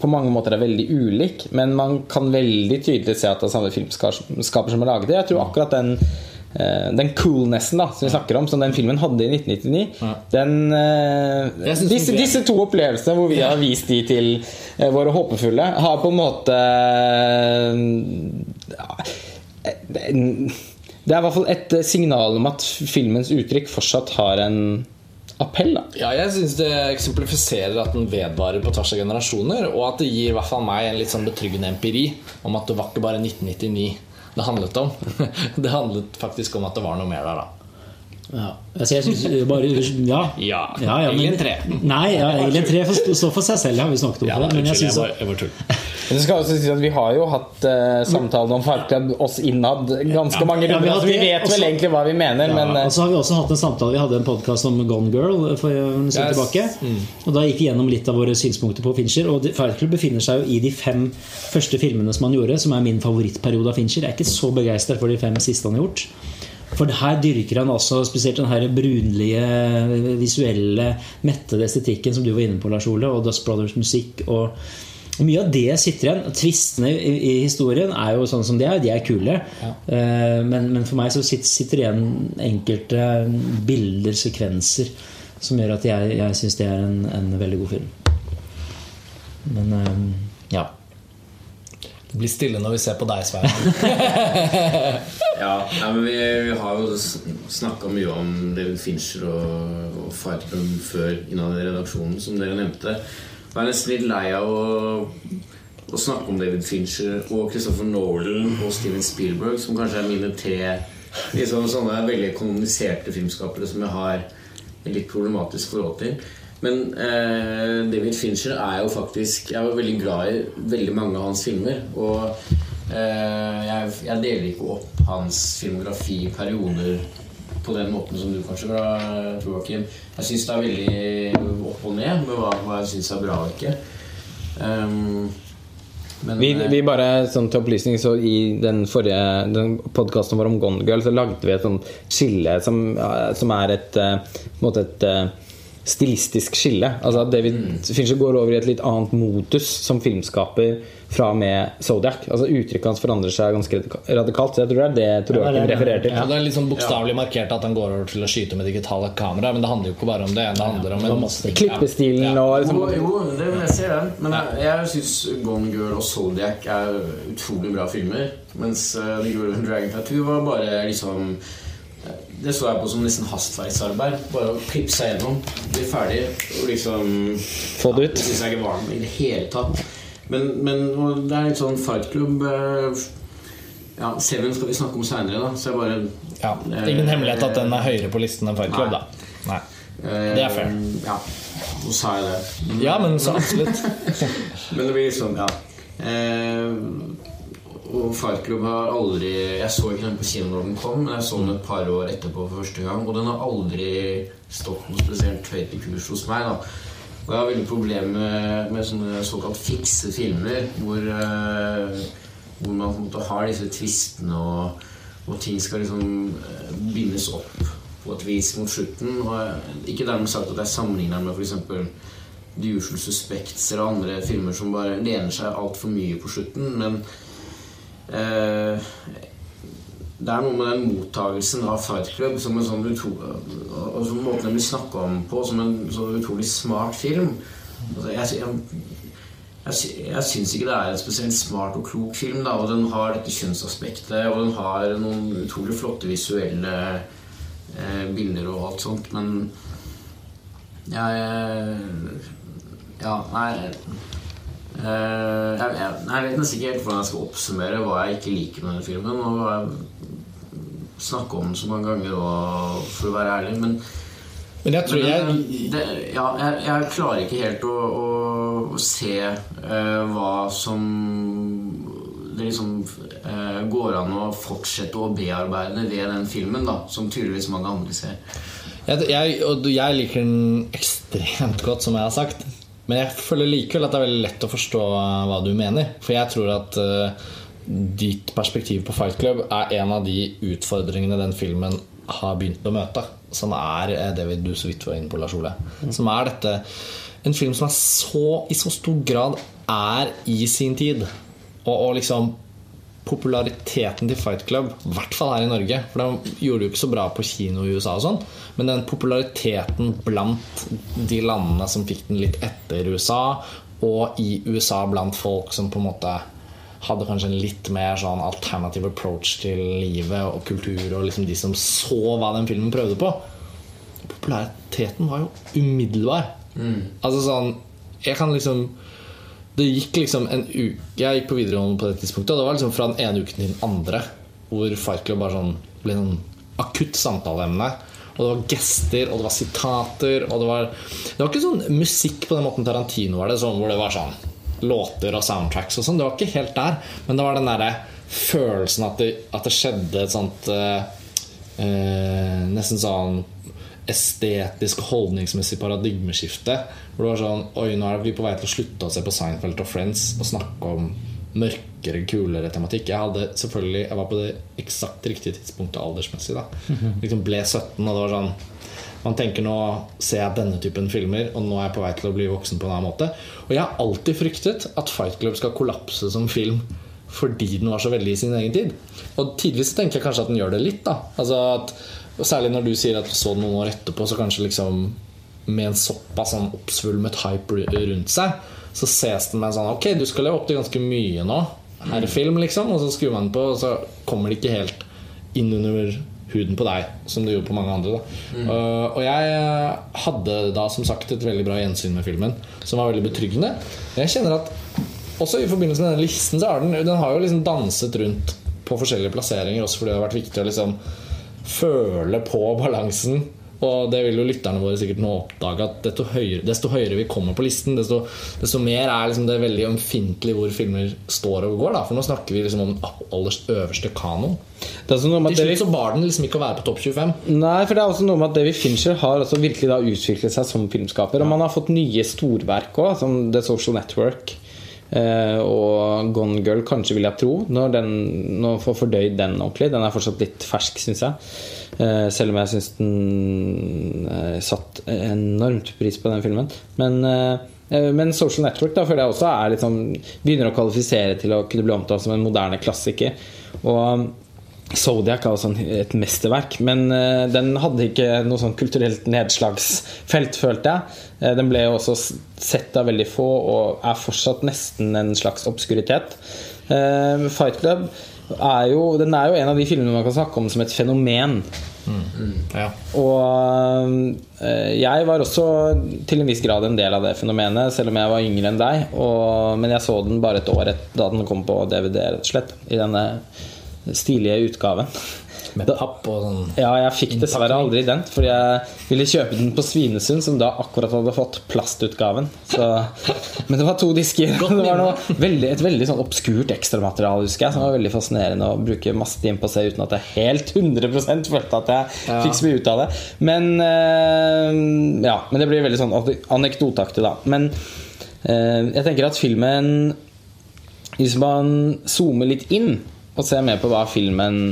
på mange måter er veldig ulik, men man kan veldig tydelig se at det er samme filmskaper som har laget det. Jeg tror akkurat den den coolnessen da som vi snakker om, som den filmen hadde i 1999 den, uh, disse, disse to opplevelsene hvor vi har vist de til uh, våre håpefulle, har på en måte uh, det, det er i hvert fall et signal om at filmens uttrykk fortsatt har en appell. Da. Ja, jeg syns det eksemplifiserer at den vedvarer på tvers av generasjoner, og at det gir i hvert fall meg en litt sånn betryggende empiri om at det var ikke bare 1999 det handlet om. Det handlet faktisk om at det var noe mer der, da. Ja. Altså, jeg synes bare Ja. Ja, ja, ja men- Alien 3. Nei, ja, Alien 3 får stå- for seg selv, har vi snakket om. Ja, men jeg synes jeg var, jeg var. Men det skal også sies at Vi har jo hatt uh, samtaler om Fight Club oss innad ganske mange Ja, vi runder. vi vet også- vel egentlig hva vi mener, men eh, og så har vi også hatt en samtale Vi hadde en podkast om Gone Girl for en Yes. tilbake. Og Da gikk vi gjennom litt av våre synspunkter på Fincher. Og Fight Club befinner seg jo i de fem første filmene som han gjorde, som er min favorittperiode av Fincher. Jeg er ikke så begeistra for de fem siste han har gjort. For her dyrker han altså spesielt den her brunlige, visuelle, mettede estetikken som du var inne på, Lars Ole, og Dust Brothers musikk. og Mye av det sitter igjen. Tvistene i, i historien er jo sånn som de er. De er kule. Eh, men, men for meg så sitter, sitter det igjen enkelte bilder, sekvenser, som gjør at jeg, jeg syns det er en, en veldig god film. Men eh, ja. Det blir stille når vi ser på deg, Svein. Ja, men vi, vi har jo snakka mye om David Fincher og, og Fight Club før innad i redaksjonen, som dere nevnte. Jeg er nesten litt lei av å, å snakke om David Fincher og Christopher Nolan og Steven Spielberg, som kanskje er mine tre liksom, sånne veldig kommuniserte filmskapere som jeg har et litt problematisk forhold til. Men eh, David Fincher er jo faktisk Jeg var veldig glad i veldig mange av hans filmer. Og eh, jeg, jeg deler ikke opp hans filmografi i perioder på den måten som du kanskje tror, Joakim. Jeg syns det er veldig opp og ned med hva, hva jeg syns er bra og ikke. Um, men, vi, eh, vi bare sånn til opplysning Så I den forrige den podkasten vår om Gone Girl Så lagde vi et sånt skille som, som er et, eh, et eh, stilistisk skille. Altså at David Fincher går over i et litt annet modus som filmskaper fra og med Zodiac. Altså Uttrykket hans forandrer seg ganske radikalt. Så jeg tror det er det Tor Joakim refererer til. Ja, det er litt sånn bokstavelig markert at han går over til å skyte med digitale kamera, men det handler jo ikke bare om det. Det handler om en Klippestilen og liksom, Jo, jo, det vil jeg se den. Men jeg, jeg syns Gone Girl og Zodiac er utrolig bra filmer. Mens uh, The Girl with Dragon Tattoo var bare liksom Det så jeg på som nesten hastverksarbeid. Bare å klippe seg gjennom, bli ferdig og liksom Få det ut. Det syns jeg ikke var den i det hele tatt. Men, men det er litt sånn Fight Club eh, Ja, Seven skal vi snakke om seinere, da. Så jeg bare Ja, Ingen hemmelighet at den er høyere på listen enn Fight Club, da. Nei. Det er fair. Eh, Ja, nå sa jeg det. Ja, men så absolutt. Men det blir liksom, ja eh, Og Fight Club har aldri Jeg så ikke den på kino når den kom, men jeg så den et par år etterpå for første gang. Og den har aldri stått noe spesielt høyt i kurs hos meg. da Og jeg har veldig problemer med, med sånne såkalt fikse filmer hvor, eh, hvor man på en måte har disse tvistene, og, og ting skal liksom eh, bindes opp på et vis mot slutten. Og jeg, ikke dermed sagt at jeg sammenligner med f.eks. The Usual Suspects eller andre filmer som bare lener seg altfor mye på slutten, men det er noe med den mottagelsen av Fight Club som en sånn utrolig, og måten den blir snakka om på som en så utrolig smart film. Altså, jeg, jeg, jeg syns ikke det er en spesielt smart og klok film. Da, og Den har dette kjønnsaspektet, og den har noen utrolig flotte visuelle eh, bilder og alt sånt, men jeg Ja, nei eh, jeg, jeg, jeg vet nesten ikke helt hvordan jeg skal oppsummere hva jeg ikke liker med denne filmen. Og jeg snakker om den så mange ganger, og, for å være ærlig. Men Men jeg tror jeg eh, det, ja, jeg, klarer ikke helt å, å, å se uh, hva som det liksom uh, går an å fortsette å bearbeide ved den filmen, da, som tydeligvis mange andre ser. Jeg, jeg, og jeg liker den ekstremt godt, som jeg har sagt. Men jeg føler likevel at det er veldig lett å forstå hva du mener. For jeg tror at uh, ditt perspektiv på Fight Club er en av de utfordringene den filmen har begynt å møte. Som er eh, det vi- du så vidt var inne på, Lars Ole. Som er dette En film som så, i så stor grad er i sin tid. Og, og liksom populariteten til Fight Club, i hvert fall her i Norge For den gjorde det jo ikke så bra på kino i USA, og sånn men den populariteten blant de landene som fikk den litt etter USA, og i USA blant folk som på en måte hadde kanskje en litt mer sånn alternativ approach til livet og kultur, og liksom de som så hva den filmen prøvde på Populariteten var jo umiddelbar. Altså sånn Jeg kan liksom det gikk liksom en uke Jeg gikk på videregående på det tidspunktet, og det var liksom fra den ene uken til den andre hvor Fight Club bare sånn, ble sånn akutt samtaleemne. Og det var gester, og det var sitater, og det var Det var ikke sånn musikk på den måten Tarantino var det, sånn hvor det var sånn låter og soundtracks og sånn. Det var ikke helt der, men det var den derre følelsen at det, at det skjedde et sånt eh, eh, Nesten sånn estetisk holdningsmessig paradigmeskifte. Hvor det var sånn Oi, nå er vi på vei til å slutte å se på Seinfeld og Friends og snakke om mørkere, kulere tematikk. Jeg hadde selvfølgelig Jeg var på det eksakt riktige tidspunktet aldersmessig. da Liksom ble 17, og det var sånn man tenker nå ser jeg denne typen filmer, og nå er jeg på vei til å bli voksen på en annen måte. Og jeg har alltid fryktet at Fight Club skal kollapse som film fordi den var så veldig i sin egen tid. Og tidvis tenker jeg kanskje at den gjør det litt. da Altså at, og Særlig når du sier at du så noen år etterpå, så kanskje liksom med en såpass sånn oppsvulmet hype rundt seg, så ses den med en sånn Ok, du skal leve opp til ganske mye nå. Her er film, liksom. Og så skrur man den på, og så kommer det ikke helt inn under huden på deg, som det gjorde på mange andre. Da. Uh, og jeg hadde da som sagt et veldig bra gjensyn med filmen, som var veldig betryggende. Jeg kjenner at også i forbindelse med denne listen, så har den, den har jo liksom danset rundt på forskjellige plasseringer, også fordi det har vært viktig å liksom føle på balansen. Og det vil jo lytterne våre sikkert nå oppdage at høyere, desto høyere vi kommer på listen, desto, desto mer er liksom det veldig ømfintlig hvor filmer står og går. Da. For nå snakker vi liksom om aller øverste kanon. Er med Til slutt så bar den liksom ikke å være på topp 25. nei, for det er også noe med at David Fincher har også virkelig da utviklet seg som filmskaper. Og man har fått nye storverk òg, som The Social Network. Eh, og Gone Girl, kanskje, vil jeg tro. Når den nå får fordøyd den ordentlig. Den er fortsatt litt fersk, syns jeg. Eh, selv om jeg syns den eh, satt enormt pris på den filmen. Men, men Social Network da, føler jeg også er sånn, begynner å kvalifisere til å kunne bli omtalt som en moderne klassiker. Og Zodiac er også et mesterverk, men eh, den hadde ikke noe sånn kulturelt nedslagsfelt, følte jeg. Eh, den ble jo også sett av veldig få og er fortsatt nesten en slags obskuritet. Eh, Fight Club er jo, den er jo en av de filmene man kan snakke om som et fenomen. Ja. Og jeg var også til en viss grad en del av det fenomenet, selv om jeg var yngre enn deg. Og, men jeg så den bare et år da den kom på DVD, rett og slett. I denne stilige utgaven. Med papp og sånn. Ja, jeg fikk dessverre aldri den, fordi jeg ville kjøpe den på Svinesund, som da akkurat hadde fått plastutgaven. Så, men det var to disker. Det var noe veldig, et veldig sånn obskurt ekstramateriale, husker jeg, som var veldig fascinerende å bruke masse tid på å se uten at jeg helt 100 følte at jeg Ja. fikk så mye ut av det. Men eh, ja, men det blir veldig sånn anekdoteaktig, da. Men eh, jeg tenker at filmen Hvis man zoomer litt inn og se mer på hva filmen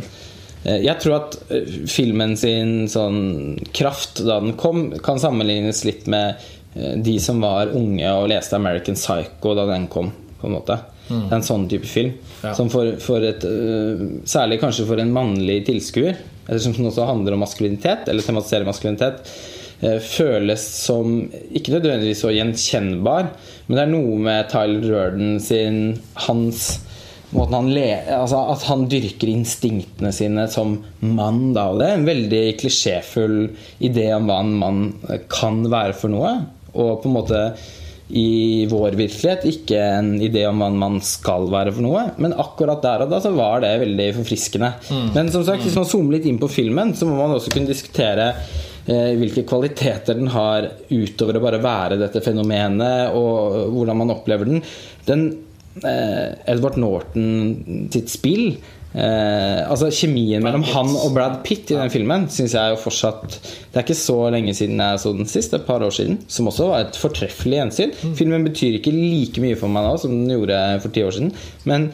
eh, Jeg tror at eh, filmen sin sånn kraft da den kom, kan sammenlignes litt med eh, de som var unge og leste American Psycho da den kom. på en måte Det er en sånn type film. Ja. Som for, for et Særlig kanskje for en mannlig tilskuer, eller som også handler om maskulinitet, eller tematiserer maskulinitet, føles som ikke nødvendigvis så gjenkjennbar, men det er noe med Tyler Durden sin Hans han le, altså At han dyrker instinktene sine som mann. Da, og det er en veldig klisjéfull idé om hva en mann kan være for noe. Og på en måte i vår virkelighet ikke en idé om hva en mann skal være for noe. Men akkurat der og da så var det veldig forfriskende. Men som sagt, hvis man zoomer litt inn på filmen, så må man også kunne diskutere eh, hvilke kvaliteter den har utover å bare være dette fenomenet, og hvordan man opplever den. Den Edward Norton sitt spill eh, Altså Kjemien mellom han og Brad Pitt i den filmen syns jeg jo fortsatt Det er ikke så lenge siden jeg så den sist, et par år siden, som også var et fortreffelig gjensyn. Filmen betyr ikke like mye for meg nå som den gjorde for ti år siden, men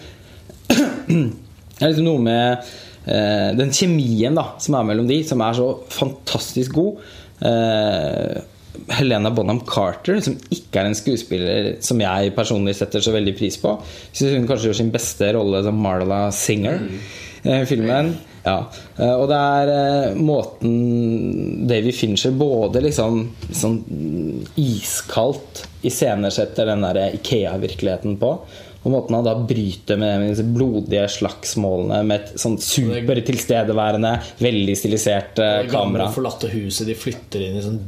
det er liksom noe med eh, den kjemien da som er mellom de, som er så fantastisk god. Eh, Helena Bonham Carter, som ikke er en skuespiller som jeg personlig setter så veldig pris på. syns hun kanskje gjør sin beste rolle som Marla Singer i i filmen. Ja. Eh, Og det er eh, måten Davy Fincher både liksom sånn iskaldt iscenesetter den der Ikea-virkeligheten på. Og måten han da bryter med disse blodige slagsmålene med et sånn super tilstedeværende, veldig stilisert kamera. Det gamle, forlatte huset de flytter inn i sånn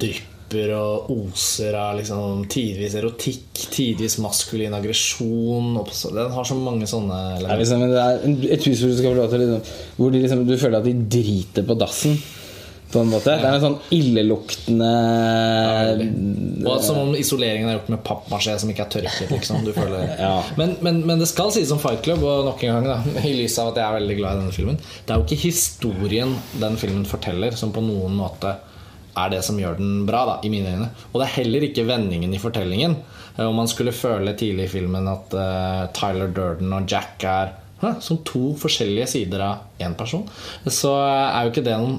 drypper og oser av liksom tidvis erotikk, tidvis maskulin aggresjon. Den har så mange sånne er, liksom, det er et hus hvor du skal få lov til liksom, Hvor de liksom, du føler at de driter på dassen. På en måte. Det er en sånn illeluktende Og Som om isoleringen er gjort med pappmasjé som ikke er tørket. Liksom. Ja. men, men, men det skal sies om Fight Club, og nok en gang da, i lys av at jeg er veldig glad i denne filmen Det er jo ikke historien den filmen forteller, som på noen måte er det som gjør den bra, da, i mine øyne. Og det er heller ikke vendingen i fortellingen. Eh, Om man skulle føle tidlig i filmen at uh, Tyler Durden og Jack er hæ, som to forskjellige sider av én person, så er jo ikke det noen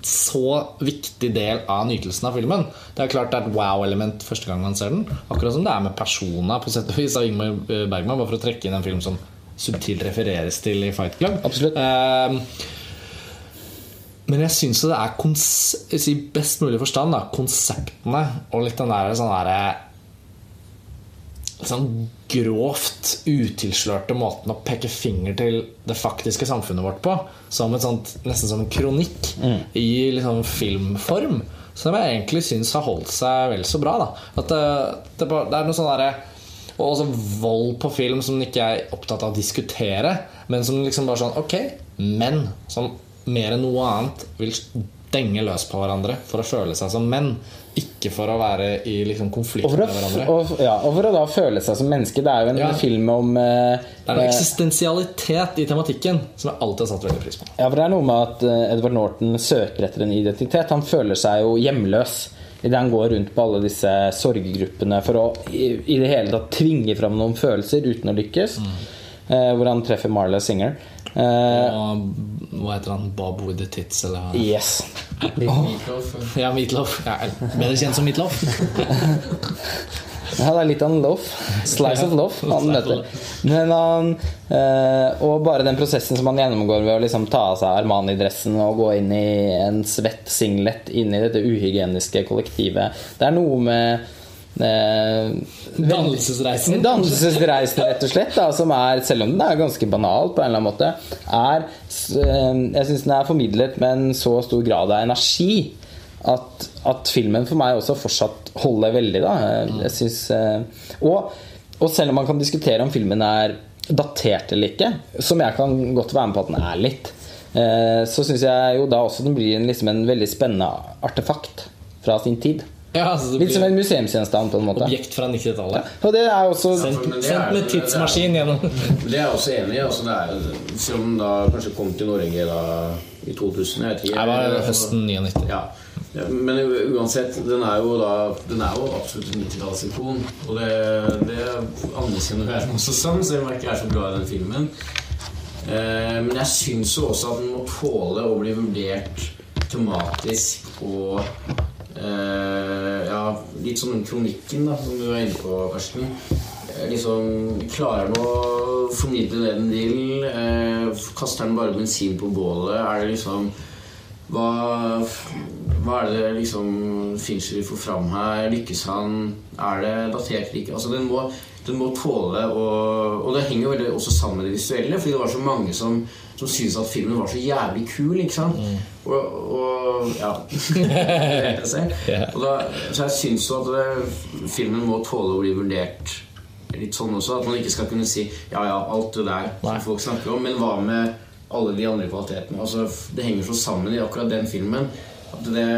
så viktig del av nytelsen av filmen. Det er klart det er et wow-element første gang man ser den. Akkurat som det er med Persona på sett og vis av Ingmar Bergman, bare for å trekke inn en film som subtilt refereres til i Fight Club. Absolutt. Eh, men jeg syns det er i best mulig forstand da, konseptene og litt den der sånn derre sånn grovt utilslørte måten å peke finger til det faktiske samfunnet vårt på. Som et sånt, nesten som en kronikk i liksom filmform. Som jeg egentlig syns har holdt seg vel så bra. Da. At det, det, det er noe sånn derre og også vold på film som ikke er opptatt av å diskutere, men som liksom bare sånn Ok, men som mer enn noe annet vil denge løs på hverandre for å føle seg som menn. Ikke for å være i liksom konflikt med hverandre. og, ja, og for å da føle seg som menneske. Det er jo en Ja. film om eh, Det er en eh, eksistensialitet i tematikken som jeg alltid har satt veldig pris på. Ja, for det er noe med at eh, Edward Norton søker etter en identitet. Han føler seg jo hjemløs idet han går rundt på alle disse sorggruppene for å i, i det hele tatt tvinge fram noen følelser uten å lykkes. Eh, hvor han treffer Marla Singer. Eh, Og hva heter han? Bob with the tits, eller yes. Ja, Meatloaf. Ja, bedre kjent som Meatloaf. Ja, det er litt av en loaf. Slice of loaf. Han møter. Men han, eh, og bare den prosessen som han gjennomgår ved å liksom ta av seg Armani-dressen og gå inn i en svett singlet inn i dette uhygieniske kollektivet. Det er noe med Dannelsesreisen. Dannelsesreisen, rett og slett, da, som er, selv om den er ganske banal på en eller annen måte, er eh, Jeg syns den er formidlet med en så stor grad av energi at, at filmen for meg også fortsatt holder veldig. Da. Jeg synes, eh, og, og selv om man kan diskutere om filmen er datert eller ikke, som jeg kan godt være med på at den er litt, eh, så syns jeg jo da også den blir en, liksom en veldig spennende artefakt fra sin tid. Ja, altså, Litt som en museumsgjenstand, på en måte. objekt fra 90-tallet. Og det er også Sendt, sendt med tidsmaskin gjennom Det er jeg også enig i. Altså er, selv om da kanskje kom til Norge da, i 2000 jeg vet ikke. Jeg var høsten 99. Ja. Ja, Men uansett, den er jo da Den er jo absolutt en 90-tallsikon. Og det, det anerkjenner jeg også som, selv om jeg ikke er så glad i den filmen. Eh, men jeg syns jo også at den må tåle å bli vurdert tematisk og Ja, litt som den kronikken da, som du var inne på, Karsten. eh, liksom Klarer den å formidle det den vil? Eh, kaster den bare bensin på bålet? Er det liksom hva, hva er det liksom Fincher vil få fram her? Lykkes han? Er det datert ikke? Altså, den må, den må tåle å Og det henger veldig også sammen med det visuelle, fordi det var så mange som, som syntes at filmen var så jævlig kul. ikke sant? Og, og ja. Og da, så jeg syns at det, filmen må tåle å bli vurdert litt sånn også. At man ikke skal kunne si ja, ja, alt det der som folk snakker om, men hva med alle de andre kvalitetene? Altså, det henger så sammen i akkurat den filmen at det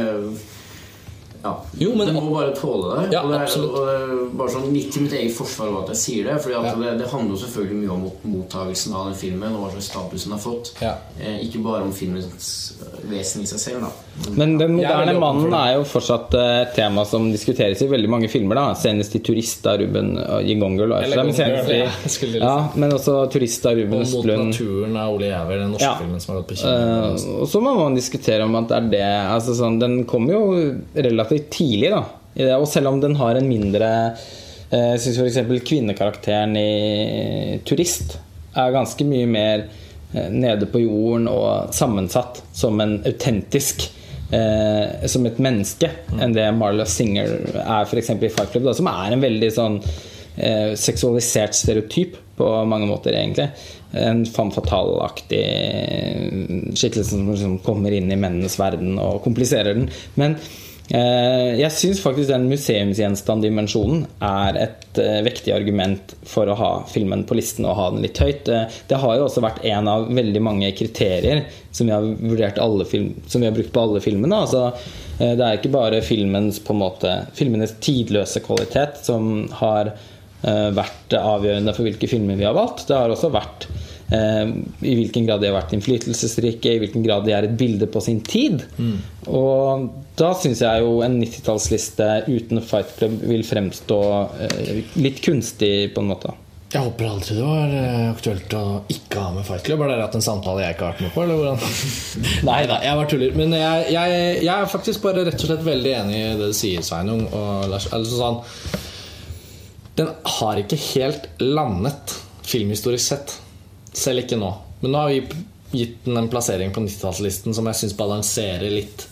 ja, Jo, men- Det må bare tåle det. Ja, og det er, og det er bare sånn Midt i mitt eget forsvar at jeg sier det. Fordi at Ja. det, det handler jo selvfølgelig mye om mottagelsen av den filmen og hva slags status den har fått. Ja. Eh, ikke bare om filmens eh, vesen i seg selv. da Men den er moderne mannen er jo fortsatt eh, et tema som diskuteres i veldig mange filmer. da Senest i 'Turist' av Ruben og Men, i- ja, ja, men også 'Turist' av Ruben Og Mot Østlund. naturen av Ole Jæver, den norske Ja. filmen som har gått på kino. Eh, og så må man diskutere om at det er det altså sånn, Den kommer jo relativt tidlig, da. Og selv om den har en mindre Jeg Jeg syns f.eks. kvinnekarakteren i 'Turist' er ganske mye mer eh, nede på jorden og sammensatt som en autentisk eh, Som et menneske enn det Marla Singer er f.eks. i Fight Club, da, som er en veldig sånn eh, seksualisert stereotyp på mange måter, egentlig. En femme fatale-aktig skikkelse som liksom kommer inn i mennenes verden og kompliserer den. Men jeg syns faktisk den museumsgjenstanddimensjonen er et eh, vektig argument for å ha filmen på listen og ha den litt høyt. Eh, det har jo også vært en av veldig mange kriterier som vi har, film, som vi har brukt på alle filmene. Altså, eh, det er ikke bare filmens, måte, filmenes tidløse kvalitet som har eh, vært avgjørende for hvilke filmer vi har valgt. Det har også vært eh, i hvilken grad de har vært innflytelsesrike, i hvilken grad de er et bilde på sin tid. Og da syns jeg jo en 90-tallsliste uten Fight Club vil fremstå eh, litt kunstig, på en måte. Jeg håper aldri det var eh, aktuelt å ikke ha med Fight Club. Har dere hatt en samtale jeg ikke har vært med på? Eller hvordan? Nei da, jeg bare tuller. Men jeg, jeg, jeg er faktisk bare rett og slett veldig enig i det du sier, Sveinung. Og Lars, altså sånn, den har ikke helt landet filmhistorisk sett. Selv ikke nå. Men nå har vi gitt den en plassering på 90-tallslisten som jeg syns balanserer litt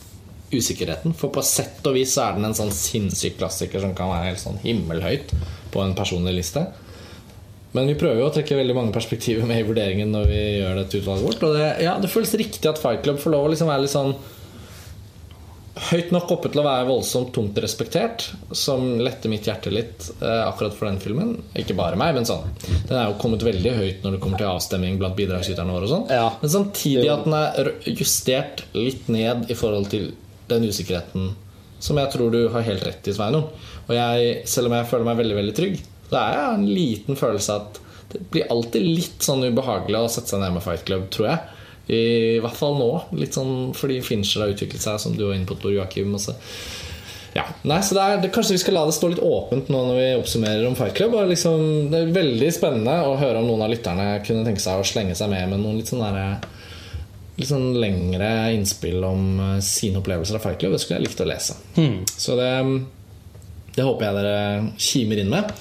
usikkerheten. For på sett og vis er den en sånn sinnssyk klassiker som kan være helt sånn himmelhøyt på en personlig liste. Men vi prøver jo å trekke veldig mange perspektiver med i vurderingen når vi gjør dette utvalget vårt. Og det, ja, det føles riktig at Fight Club får lov å liksom være litt sånn høyt nok oppe til å være voldsomt tungt respektert, som letter mitt hjerte litt eh, akkurat for den filmen. Ikke bare meg, men sånn. Den er jo kommet veldig høyt når det kommer til avstemming blant bidragsyterne våre. og sånn Ja. Men samtidig at den er justert litt ned i forhold til den usikkerheten som jeg tror du har helt rett i, Sveinung. Og jeg, selv om jeg føler meg veldig veldig trygg, så er jeg en liten følelse at det blir alltid litt sånn ubehagelig å sette seg ned med Fight Club, tror jeg. I hvert fall nå. Litt sånn fordi Fincher har utviklet seg, som du var inne på, Tor Joakim. Ja, nei, så det er, det, Kanskje vi skal la det stå litt åpent nå når vi oppsummerer om Fight Club. Liksom, det er veldig spennende å høre om noen av lytterne kunne tenke seg å slenge seg med med noen litt sånn derre Litt sånn lengre innspill om eh, sine opplevelser av Fight Club. Det skulle jeg likt å lese. Så det, det håper jeg dere kimer inn med.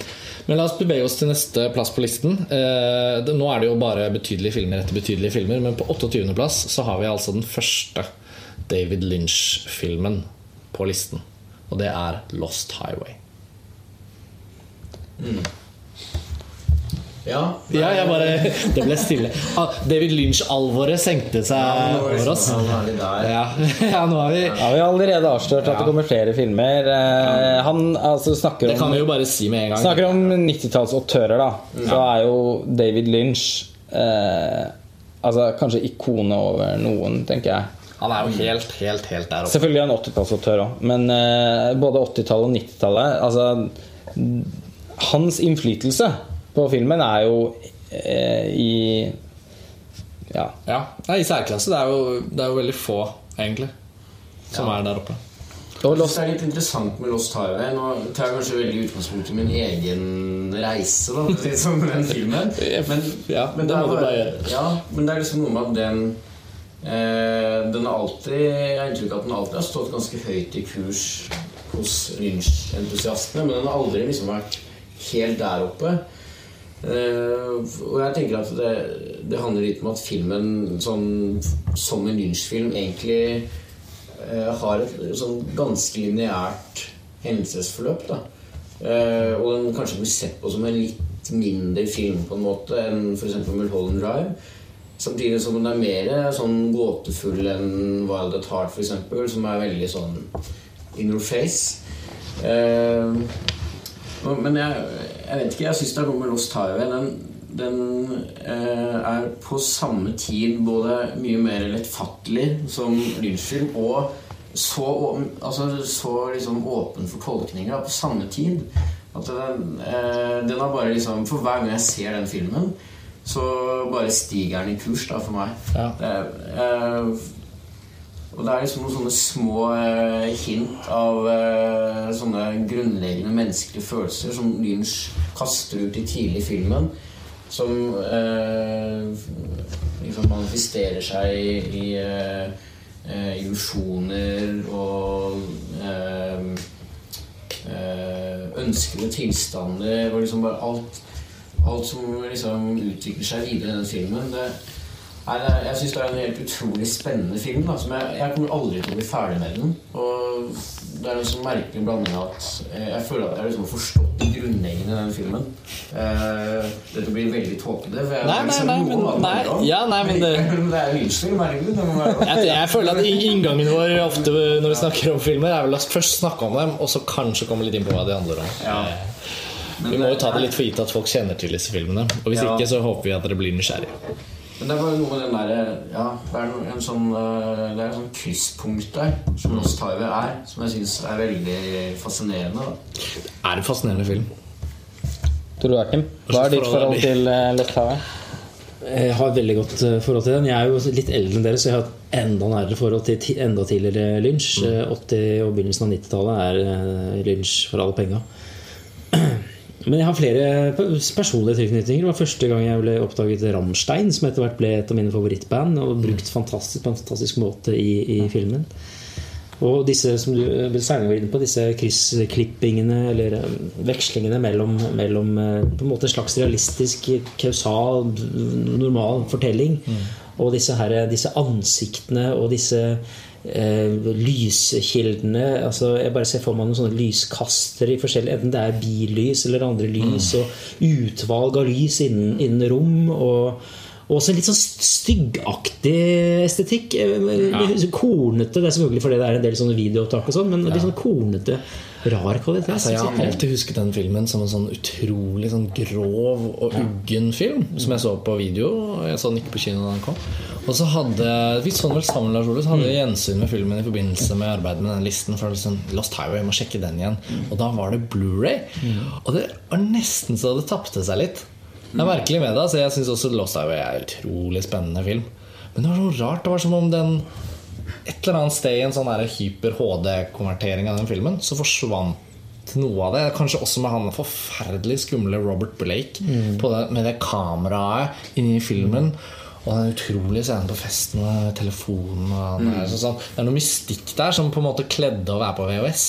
Men la oss bevege oss til neste plass på listen. Eh, nå er det jo bare betydelige filmer etter betydelige filmer, men på 28. plass så har vi altså den første David Lynch-filmen på listen. Og det er Lost Highway. Ja, Ja, jeg bare Det ble stille. Ah, David Lynch-alvoret senkte seg over oss. Der. Ja, ja nå er vi Ja, Vi har allerede avslørt at det kommer flere filmer. Eh, Han altså, snakker Det kan vi jo bare si med en gang. Snakker om 90-tallsautører, da. Så er jo David Lynch eh, Altså kanskje ikonet over noen, tenker jeg. Han er jo helt, helt, helt der oppe. Selvfølgelig er han 80-tallsautør òg, men eh, både 80-tallet og 90-tallet Altså Hans innflytelse på filmen er jo eh, i Ja. Ja, Nei, I særklasse. Det er, jo, det er jo veldig få, egentlig, som er der oppe. Jeg synes Lost, det er litt interessant med Lost Highway. Nå tar jeg kanskje veldig utgangspunkt i min egen reise da, det med den filmen. Men, Ja, men det må er du bare bare- gjøre. Ja, men det er liksom noe med at den eh, Den har alltid Jeg har inntrykk av at den alltid har stått ganske høyt i kurs hos Lynch-entusiastene, men den har aldri liksom vært helt der oppe. Eh, og jeg tenker at det, det handler litt om at filmen sånn, som en Lynch-film egentlig uh, har et sånn ganske lineært hendelsesforløp. Da. Uh, og den kanskje blir sett på som en litt mindre film på en måte enn f.eks. Mulholland Drive. Samtidig som den er mer sånn gåtefull enn Wild at Heart, f.eks., som er veldig sånn in your face. Men jeg, jeg vet ikke, jeg syns det med Lost Highway. Den, den eh, er på samme tid både mye mer lettfattelig som lynchfilm og så, altså, så liksom åpen for tolkninger på samme tid. At den, eh, den har bare liksom For hver gang jeg ser den filmen, så bare stiger den i kurs da, for meg. Det, er, eh, og det er liksom noen sånne små eh, hint av eh, sånne grunnleggende menneskelige følelser som Lynch kaster ut i tidlig i filmen. Som eh, liksom manifesterer seg i, i eh, illusjoner og eh, eh, ønskede tilstander og liksom bare alt Alt som liksom utvikler seg videre i den filmen. Det, Nei, det er, jeg syns det er en helt utrolig spennende film. Da, som jeg, jeg kommer aldri til å bli ferdig med den. Og det er en sånn merkelig blanding at eh, jeg føler at jeg har liksom forstått det grunnleggende i den filmen. Eh, dette blir veldig tåpelig. Nei, nei, nei, men- nei, ja, nei, men det- det er lynchfilm, herregud. Jeg, jeg føler at inngangen vår ofte når vi snakker om filmer, er vel å først snakke om dem, og så kanskje komme litt inn på hva de handler om. Eh, Vi må jo ta det litt for gitt at folk kjenner til disse filmene. Og hvis Ja. ikke, så håper vi at dere blir nysgjerrige. Men det er bare noe med den derre Ja, det er en sånn eh, Det er en sånn krysspunkt der som Lost Highway er, som jeg syns er veldig fascinerende. Da. Er en fascinerende film. Tor Joakim, hva er ditt forhold til uh, Lost Highway? Jeg har veldig godt eh, forhold til den. Jeg er jo litt eldre enn dere, så jeg har et enda nærere forhold til enda tidligere Lynch. Eh, 80- og begynnelsen av 90-tallet er eh, Lynch for alle penga. Men jeg har flere personlige tilknytninger. Det var første gang jeg ble oppdaget Rammstein, som etter hvert ble et av mine favorittband, og brukt fantastisk, på en fantastisk måte i, i filmen. Og disse som du særlig var inne på, disse kryssklippingene eller eh, vekslingene mellom, mellom eh, på en måte en slags realistisk, kausal, normal fortelling og disse, her, disse ansiktene og disse lyskildene altså Jeg bare ser for meg noen sånne lyskastere i forskjellige Enten det er billys eller andre lys, og utvalg av lys innen, innen rom. og og også en litt sånn styggaktig estetikk. Ja. Kornete. Det er selvfølgelig fordi det er en del sånne videoopptak og sånn, men litt sånn kornete, rar kvalitet. Altså, jeg har alltid husket den filmen som en sånn utrolig sånn grov og uggen film. Som jeg så på video. Jeg så den ikke på kino da den kom. Og så hadde Vi så vel sammen, Lars Ole. Så hadde vi gjensyn med filmen i forbindelse med arbeidet med den listen. For liksom, Lost Highway, jeg må sjekke den igjen. Og da var det Blu-ray Og det var nesten så det tapte seg litt. Det er merkelig med det. Så jeg syns også Lost Highway er en utrolig spennende film. Men det var så rart. Det var som om den et eller annet sted i en sånn hyper HD-konvertering av den filmen, så forsvant noe av det. Kanskje også med han forferdelig skumle Robert Blake på det, med det kameraet inni filmen. Og den utrolige scenen på festen med telefonen. Og han er, så sånn. Det er noe mystikk der som på en måte kledde å være på VHS.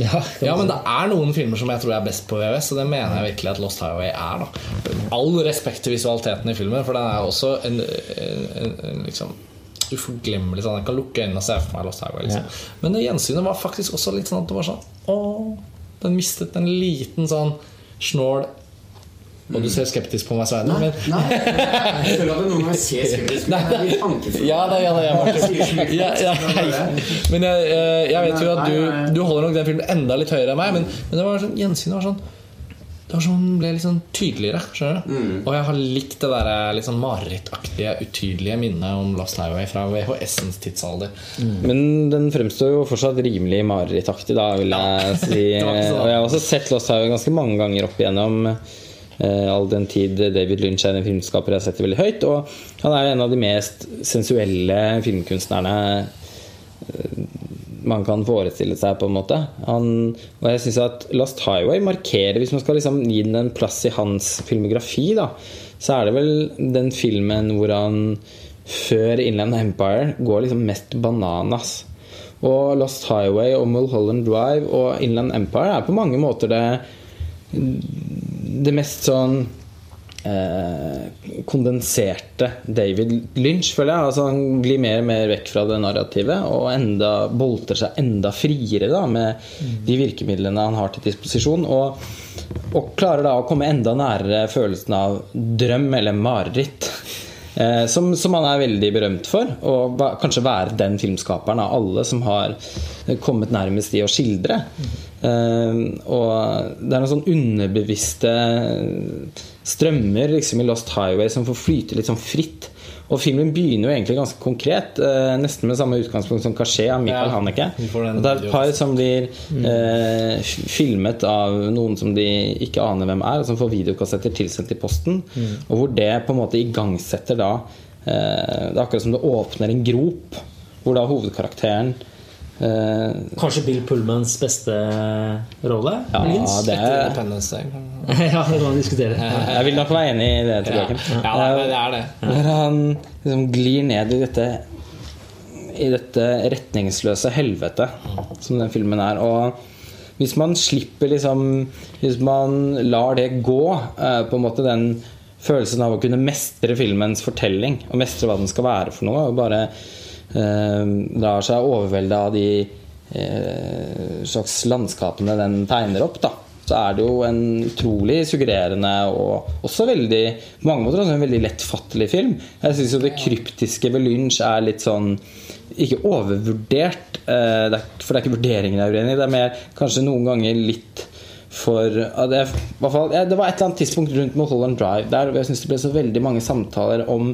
Ja, Ja, men det er noen filmer som jeg tror er best på VHS, og det mener jeg virkelig at Lost Highway er. da All respekt til visualiteten i filmen, for den er også en, en, en, en liksom uforglemmelig sånn. Jeg kan lukke øynene og se for meg Lost Highway. Liksom. Men det gjensynet var faktisk også litt sånn at det var sånn Åh, den mistet en liten sånn snål Og du ser skeptisk på meg, Svein. Men, Nei, jeg føler at det er ser å skeptisk på Det er litt tankefull. ja, da, ja, da, ja, ja, ja. Men jeg, eh, jeg vet jo at du, du holder nok den filmen enda litt høyere enn meg, men, men det var sånn, gjensynet var sånn det var sånn, ble litt sånn tydeligere. skjønner du? Og jeg har likt det der litt sånn marerittaktige, utydelige minnet om Lost Highway fra VHS-ens tidsalder. Men den fremstår jo fortsatt rimelig marerittaktig, da, vil jeg si. det Og jeg har også sett Lost Highway ganske mange ganger opp igjennom. eh, all den tid David Lynch er en filmskaper jeg setter veldig høyt. Og han er en av de mest sensuelle filmkunstnerne eh, man kan forestille seg, på en måte. Han, og jeg synes at Lost Highway markerer Hvis man skal liksom gi den en plass i hans filmografi, da, så er det vel den filmen hvor han før Inland Empire går liksom mest bananas. Og Lost Highway og Mulholland Drive og Inland Empire er på mange måter det det mest sånn eh, kondenserte David Lynch, føler jeg. Altså, han glir mer og mer vekk fra det narrativet og enda, bolter seg enda friere da, med de virkemidlene han har til disposisjon. Og, og klarer da å komme enda nærere følelsen av drøm eller mareritt. Eh, som, som han er veldig berømt for. Og kanskje være den filmskaperen av alle som har kommet nærmest i å skildre. Eh, og det er noen sånn underbevisste strømmer liksom, i Lost Highway som får flyte litt sånn fritt. Og filmen begynner jo egentlig ganske konkret, eh, nesten med samme utgangspunkt som Caché av Michael Ja, Haneke. Og det er et par som blir eh, filmet av noen som de ikke aner hvem er, og som får videokassetter tilsendt i posten. Mm. Og hvor det på en måte igangsetter da eh, Det er akkurat som det åpner en grop, hvor da hovedkarakteren eh, Kanskje Bill Pullmans beste rolle? Ja, Lins? det er Independence ja, det kan diskutere. Jeg vil nok være enig i det. Ja, ja det er det. Når han liksom glir ned i dette I dette retningsløse helvete som den filmen er. Og hvis man slipper liksom Hvis man lar det gå, eh, på en måte den følelsen av å kunne mestre filmens fortelling, og mestre hva den skal være for noe, og bare eh, lar seg overvelde av de eh, slags landskapene den tegner opp, da så er det jo en utrolig suggererende og også veldig på mange måter også en veldig lettfattelig film. Jeg syns jo det kryptiske ved Lynch er litt sånn ikke overvurdert, eh, for det er ikke vurderingen jeg er uenig i. Det er mer kanskje noen ganger litt for det, fall, det var et eller annet tidspunkt rundt Mulholland Drive der jeg syns det ble så veldig mange samtaler om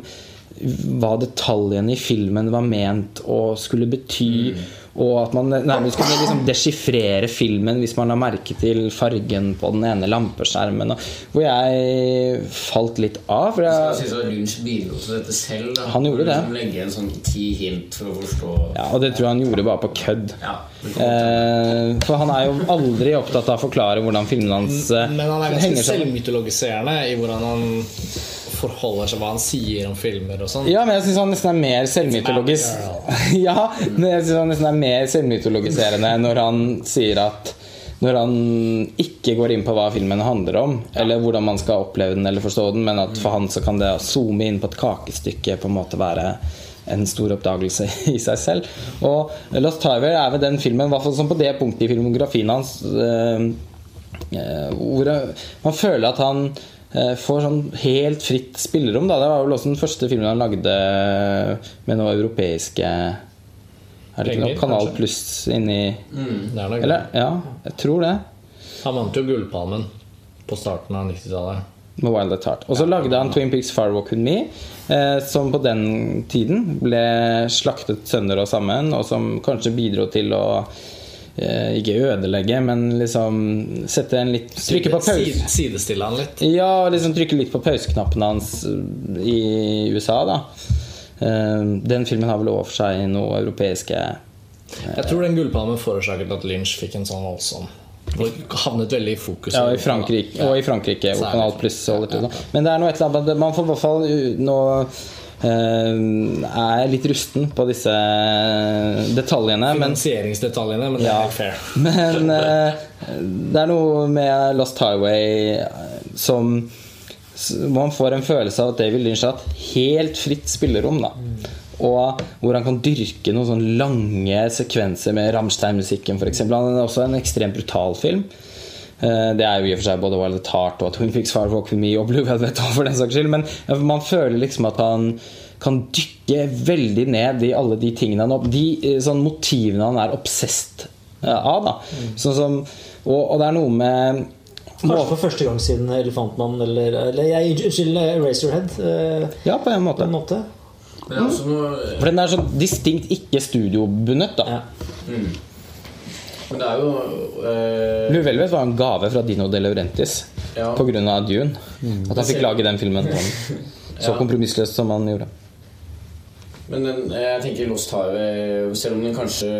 hva detaljene i filmen var ment å skulle bety. Og at man nærmest kunne liksom desifrere filmen hvis man la merke til fargen på den ene lampeskjermen. og- Hvor jeg falt litt av. For Jeg jeg, Lynch bidro til dette selv. Da. Han gjorde det. Liksom legge en sånn ti hint for å forstå ja, og det tror jeg han gjorde bare på kødd. Ja. Eh, for han er jo aldri opptatt av å forklare hvordan filmene hans eh, Men han er ganske selvmytologiserende i hvordan han forholder seg, hva han sier om filmer og sånn. Ja, men jeg syns han nesten er mer selvmytologisk Ja, men jeg synes han nesten er mer selvmytologiserende når han sier at når han ikke går inn på hva filmen handler om, eller hvordan man skal oppleve den eller forstå den, men at for han så kan det å zoome inn på et kakestykke på en måte være en stor oppdagelse i seg selv. Og Lost Highway er vel den filmen, i hvert fall som på det punktet i filmografien hans, eh, eh, hvor man føler at han får sånn helt fritt spillerom. Da. Det var vel også den første filmen han lagde med noe europeiske Er det ikke noe Kanal? Pluss inni Det er Eller? Ja, jeg tror det. Han vant jo Gullpalmen på starten av 90-tallet. Med Wild at Heart. Og så lagde han Twin Peaks Far Walk With Me, eh, som på den tiden ble slaktet sønder og sammen, og som kanskje bidro til å eh, ikke ødelegge, men liksom sette en litt Trykke på pause. Side- Sidestille han litt. Ja, liksom trykke litt på pauseknappen hans uh, i USA, da. Eh, Den filmen har vel over seg noe europeiske Jeg tror den Gullpalmen forårsaket at Lynch fikk en sånn voldsom og havnet veldig i fokus. Ja, i Frankrike, og i Frankrike Og Kanal Pluss da. Men det er noe et eller annet Man får i hvert fall nå eh, er litt rusten på disse detaljene. Finansieringsdetaljene, men det er helt fair. men eh, det er noe med Lost Highway eh, som Man får en følelse av at David Lynch har hatt helt fritt spillerom. da Og hvor han kan dyrke noen sånne lange sekvenser med Rammstein-musikken f.eks. Han er også en ekstremt brutal film. Eh, Det er jo i og for seg både Violet Heart og Twin Peaks Fire Walk With Me og Blue Velvet for den saks skyld, men man føler liksom at han kan dykke veldig ned i alle de tingene han De eh, sånn motivene han er obsessed eh, av. da Sånn som, og, og det er noe med Kanskje for første gang siden Elefantmann eller, eller jeg, Unnskyld, Razorhead. eh, Ja, på en på måte. en måte. Noe For den er så distinkt ikke studiobundet. da Ja. Men det er jo eh, Blue Velvet var en gave fra Dino De Laurentis Ja. av Dune. At han fikk lage den filmen så Ja. kompromissløst som han gjorde. Men den, jeg tenker Lost Highway, selv om den kanskje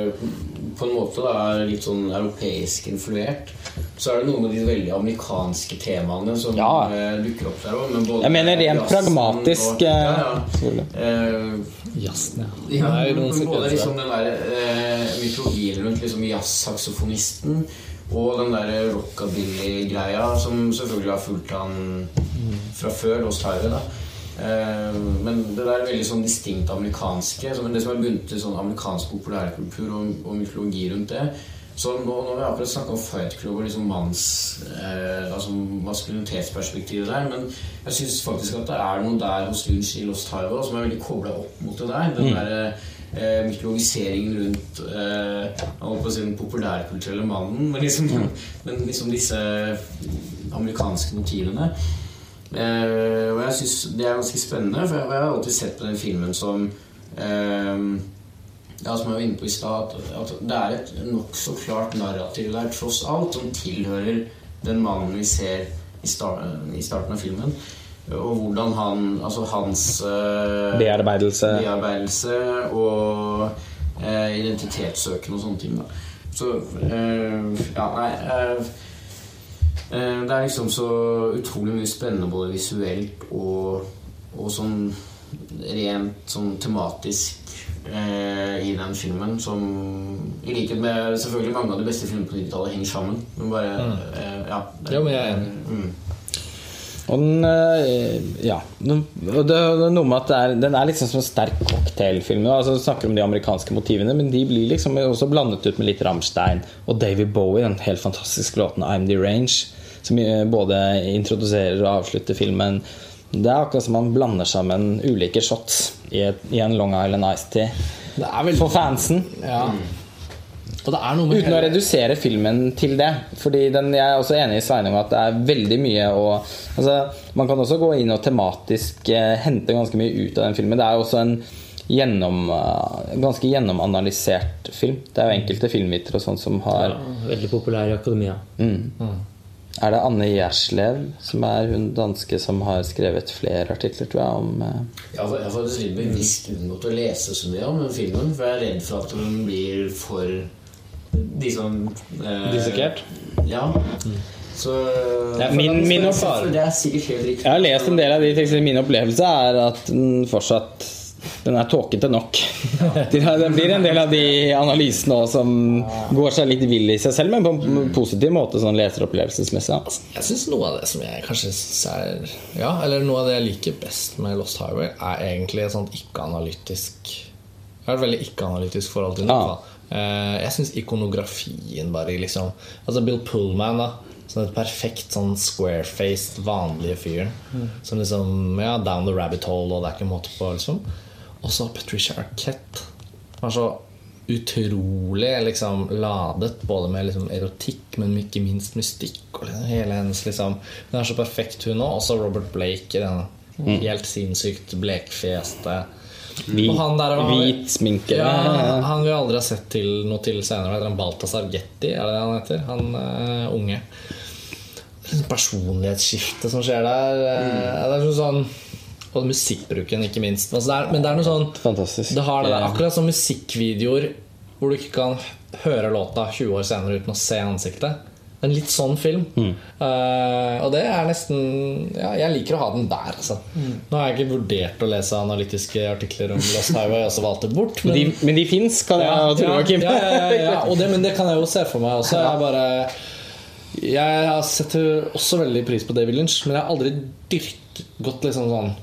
på en måte da, er litt sånn europeisk influert, så er det noe med de veldig amerikanske temaene som Ja. eh, dukker opp der òg. Jeg mener rent pragmatisk, ja, eh, ja. Jazzen, ja. ja, Det er jo noen både liksom den der eh, mytologien rundt liksom jazzsaksofonisten Og den der rockabilly-greia som selvfølgelig har fulgt han fra før, Lost Tyre. da Eh, Men det der veldig sånn distinkt amerikanske, det som er bundet til sånn amerikansk populærkultur og, og mytologi rundt det. Så nå, når vi akkurat snakka om Fight Club og liksom manns eh, altså maskulinitetsperspektivet der. Men jeg syns faktisk at det er noe der hos Lynch i Lost Highway som er veldig kobla opp mot det der. Den Mm. der eh, mytologiseringen rundt eh, holdt på å si den populærkulturelle mannen. Men liksom, men liksom disse amerikanske motivene. Eh, og jeg syns det er ganske spennende, for jeg, jeg har alltid sett på den filmen som eh, ja, som jeg var inne på i stad, at, det er et nokså klart narrativ der, tross alt, som tilhører den mannen vi ser i, star i starten av filmen. Og hvordan han Altså hans eh, Bearbeidelse. bearbeidelse og eh, identitetssøken og sånne ting. Da. Så eh, Ja, nei eh, eh, Det er liksom så utrolig mye spennende både visuelt og, og sånn rent sånn tematisk eh, i den filmen som i likhet med selvfølgelig mange av de beste filmene på 90-tallet henger sammen. Men bare Mm. eh, Ja. Jo, men jeg er enig. Mm. Og den eh, Ja. Og det, er noe med at det er, den er liksom som en sterk cocktailfilm. Altså, du snakker om de amerikanske motivene, men de blir liksom også blandet ut med litt Rammstein og David Bowie, den helt fantastiske låten 'I'm The Range', som eh, både introduserer og avslutter filmen. Det er akkurat som man blander sammen ulike shots i, et, i en Long Island Ice Tea. For fansen. Ja. Og det er noe med Uten å redusere filmen til det. Fordi den, Jeg er også enig i Sveinung at det er veldig mye å altså, Man kan også gå inn og tematisk eh, hente ganske mye ut av den filmen. Det er jo også en gjennom, eh, ganske gjennomanalysert film. Det er jo enkelte filmvitere og sånn som har Veldig populær i akademia. mm. Er det Anne Gjerslev som er hun danske som har skrevet flere artikler, tror jeg, om eh, Ja, jeg har litt bevisst unngått å lese så mye om den filmen, for jeg er redd for at den blir for de som eh, Dissekert? Ja. Så Ja, min- min for, Det er sikkert helt riktig. Jeg har lest en del av de tekstene. Min opplevelse er at den fortsatt den er tåkete nok. Det blir en del av de analysene også som går seg litt vill i seg selv, men på en positiv måte sånn leseropplevelsesmessig. da. Jeg syns noe av det som jeg kanskje ser er Ja, eller noe av det jeg liker best med Lost Highway, er egentlig et sånt ikke-analytisk Jeg har et veldig ikke-analytisk forhold til det. Ja. Eh, Jeg syns ikonografien bare liksom Altså Bill Pullman, da. Sånn et perfekt sånn square-faced, vanlige fyr. Mm. Som liksom Ja, down the rabbit hole, og det er ikke måte på, liksom. Og så Patricia Arquette. var så utrolig liksom ladet, både med liksom erotikk, men ikke minst mystikk. Og liksom hele hennes liksom Hun er så perfekt, hun òg. Også Robert Blake i denne Mm. helt sinnssykt blekfjeste. Hvit- Og han der, han, hvit sminke. Ja, han vi aldri har sett til noe til senere. Heter han Balthazar Getty, er det det han heter? Han uh, unge. Det er sånn Personlighetsskifte som skjer der. eh, Det er sånn Og musikkbruken, ikke minst. Altså det er, men det er noe sånn Fantastisk. Det har det der, akkurat som musikkvideoer hvor du ikke kan høre låta 20 år senere uten å se ansiktet. En litt sånn film. Mm. Uh, og det er nesten Ja, jeg liker å ha den der, altså. Nå har jeg ikke vurdert å lese analytiske artikler om Lost Highway, jeg har også valgt bort. Men de, men de fins, kan jeg tro, ja, Kim. ja, ja, ja, ja. Det, men det kan jeg jo se for meg også. Jeg, bare, jeg setter også veldig pris på David Lynch, men jeg har aldri dyrket, gått liksom sånn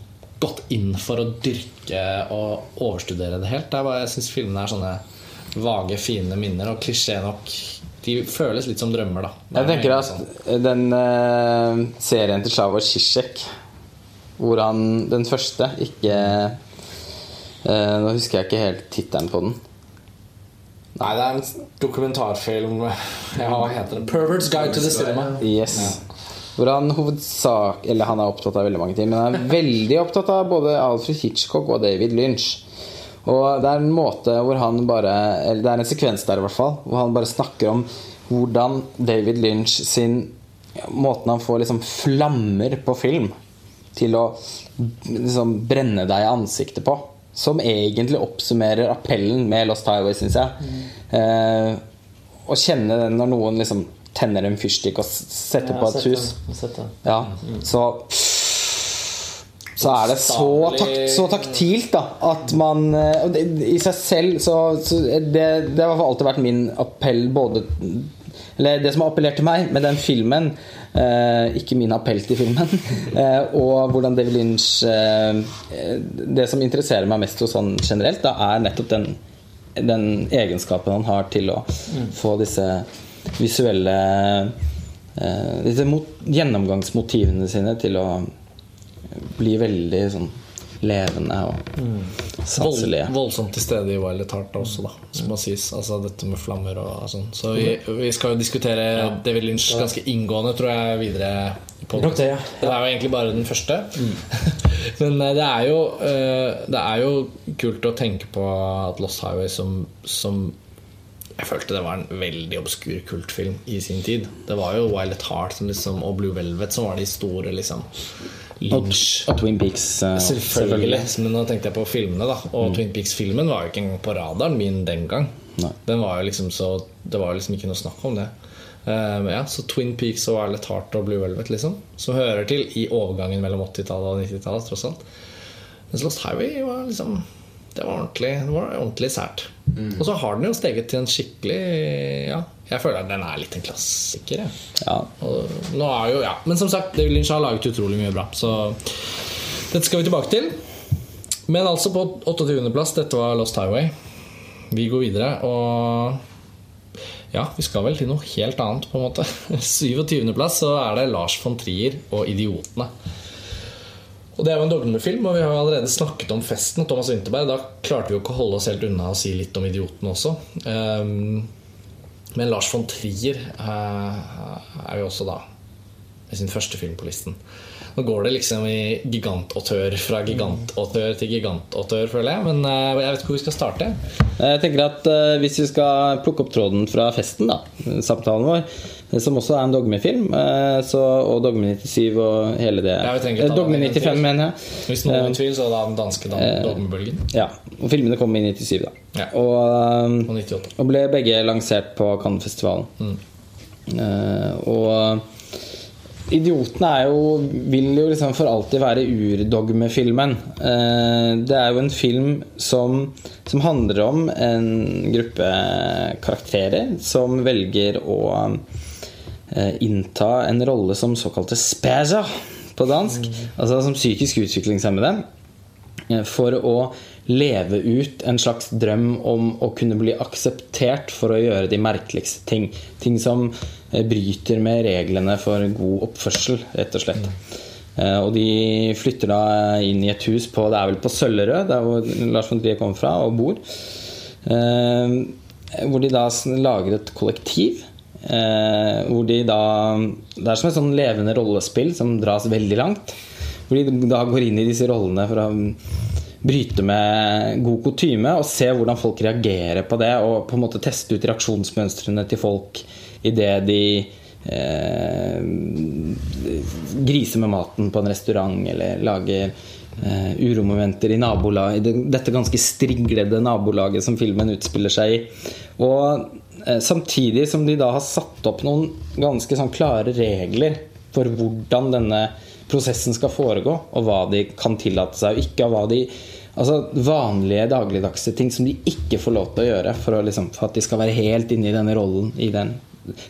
Gått inn for å dyrke og overstudere det helt. Det er bare, jeg syns filmene er sånne vage, fine minner, og klisjé nok De føles litt som drømmer, da. Jeg tenker at den uh, serien til Slavoj Zizek, hvor han den første ikke uh, Nå husker jeg ikke helt tittelen på den. Nei, det er en dokumentarfilm Ja, hva heter den? 'Pervert's Guide to the Cinema'. Yes. Hvor han hovedsak Eller han er opptatt av veldig mange ting, men han er veldig opptatt av både Alfred Hitchcock og David Lynch. Og det er en måte hvor han bare Eller det er en sekvens der i hvert fall hvor han bare snakker om hvordan David Lynch sin Måten han får liksom flammer på film til å liksom brenne deg i ansiktet på. Som egentlig oppsummerer appellen med Lost Highway, syns jeg. Eh, å kjenne den når noen liksom tenner en fyrstikk og setter på et hus. Ja, så så er det så, takt, så taktilt da at man eh, I seg selv så, så det, det har alltid vært min appell både Eller det som har appellert til meg med den filmen, eh, ikke min appell til filmen, eh, og hvordan David Lynch eh, Det som interesserer meg mest hos han generelt, da er nettopp den, den egenskapen han har til å få disse visuelle eh, Disse mot, gjennomgangsmotivene sine til å bli veldig sånn levende og sanselige. Vold, voldsomt til stede i Violet Heart også, da, som må sies. Altså dette med flammer og sånn. Så vi, vi skal jo diskutere David Lynch ganske inngående, tror jeg, videre. Nok det, ja. Det er jo egentlig bare den første. Men eh, det er, jo, eh, det er jo kult å tenke på at Lost Highway som, som jeg følte det var en veldig obskur kultfilm i sin tid. Det var jo Violet Heart liksom, og Blue Velvet som var de store liksom Og, og Twin Peaks, Uh, Selvfølgelig. Men nå tenkte jeg på filmene, da. Og Twin Peaks-filmen var jo ikke engang på radaren min den gang. Var jo liksom så Det var jo liksom ikke noe snakk om det. Um, ja, Så Twin Peaks og Violet Heart og Blue Velvet, liksom. Som hører til i overgangen mellom 80-tallet og 90-tallet, tross alt. Mens Lost Highway var liksom Det var ordentlig, det var ordentlig sært. Og så har den jo steget til en skikkelig Ja, jeg føler at den er litt en klassiker. Jeg. Ja. Er jo, ja. Men som sagt, Lynch har laget utrolig mye bra. Så dette skal vi tilbake til. Men altså på 28.-plass, dette var Lost Highway. Vi går videre, og ja, vi skal vel til noe helt annet, på en måte. 27.-plass så er det Lars von Trier og 'Idiotene'. Og Det er jo en dogmefilm, og vi har allerede snakket om festen. og Thomas Winterberg, Da klarte vi jo ikke å holde oss helt unna å si litt om 'Idiotene' også. Ehm, men Lars von Trier eh, er jo også da med sin første film på listen. Nå går det liksom i gigantautør fra gigantautør til gigantautør, føler jeg. Men eh, jeg vet ikke hvor vi skal starte. Jeg tenker at eh, Hvis vi skal plukke opp tråden fra festen, da, samtalen vår, som også er en dogmefilm, eh, så, og Dogme 97 og hele det Ja, Eh, Dogme 95, mener jeg. Hvis noen er i tvil, så er det den danske dogmebølgen. Ja, og Filmene kom i 97, da. Ja. Og, eh, Og 98. og ble begge lansert på Cannes-festivalen. Mm. og Idiotene er jo, vil jo liksom for alltid være urdogmefilmen. Eh, det er jo en film som, som handler om en gruppe karakterer som velger å eh, innta en rolle som såkalte spazer på dansk. Altså som psykisk utviklingshemmede. Eh, For å leve ut en slags drøm om å kunne bli akseptert for å gjøre de merkeligste ting. Ting som eh, bryter med reglene for god oppførsel, rett og slett. Eh, Og de flytter da inn i et hus på Det er vel på Søllerød, der hvor Lars von Trier kommer fra og bor. Eh, Hvor de da lager et kollektiv. Eh, Hvor de da Det er som et sånn levende rollespill som dras veldig langt. Hvor de da går inn i disse rollene for å bryte med god kutyme og se hvordan folk reagerer på det, og på en måte teste ut reaksjonsmønstrene til folk idet de eh, griser med maten på en restaurant eller lager eh, uromomenter i nabolag, i det, dette ganske striglede nabolaget som filmen utspiller seg i. Og samtidig som de da har satt opp noen ganske sånn klare regler for hvordan denne prosessen skal foregå, og hva de kan tillate seg og ikke, og hva de Altså vanlige dagligdagse ting som de ikke får lov til å gjøre for, å liksom, for at de skal være helt inne i denne rollen i den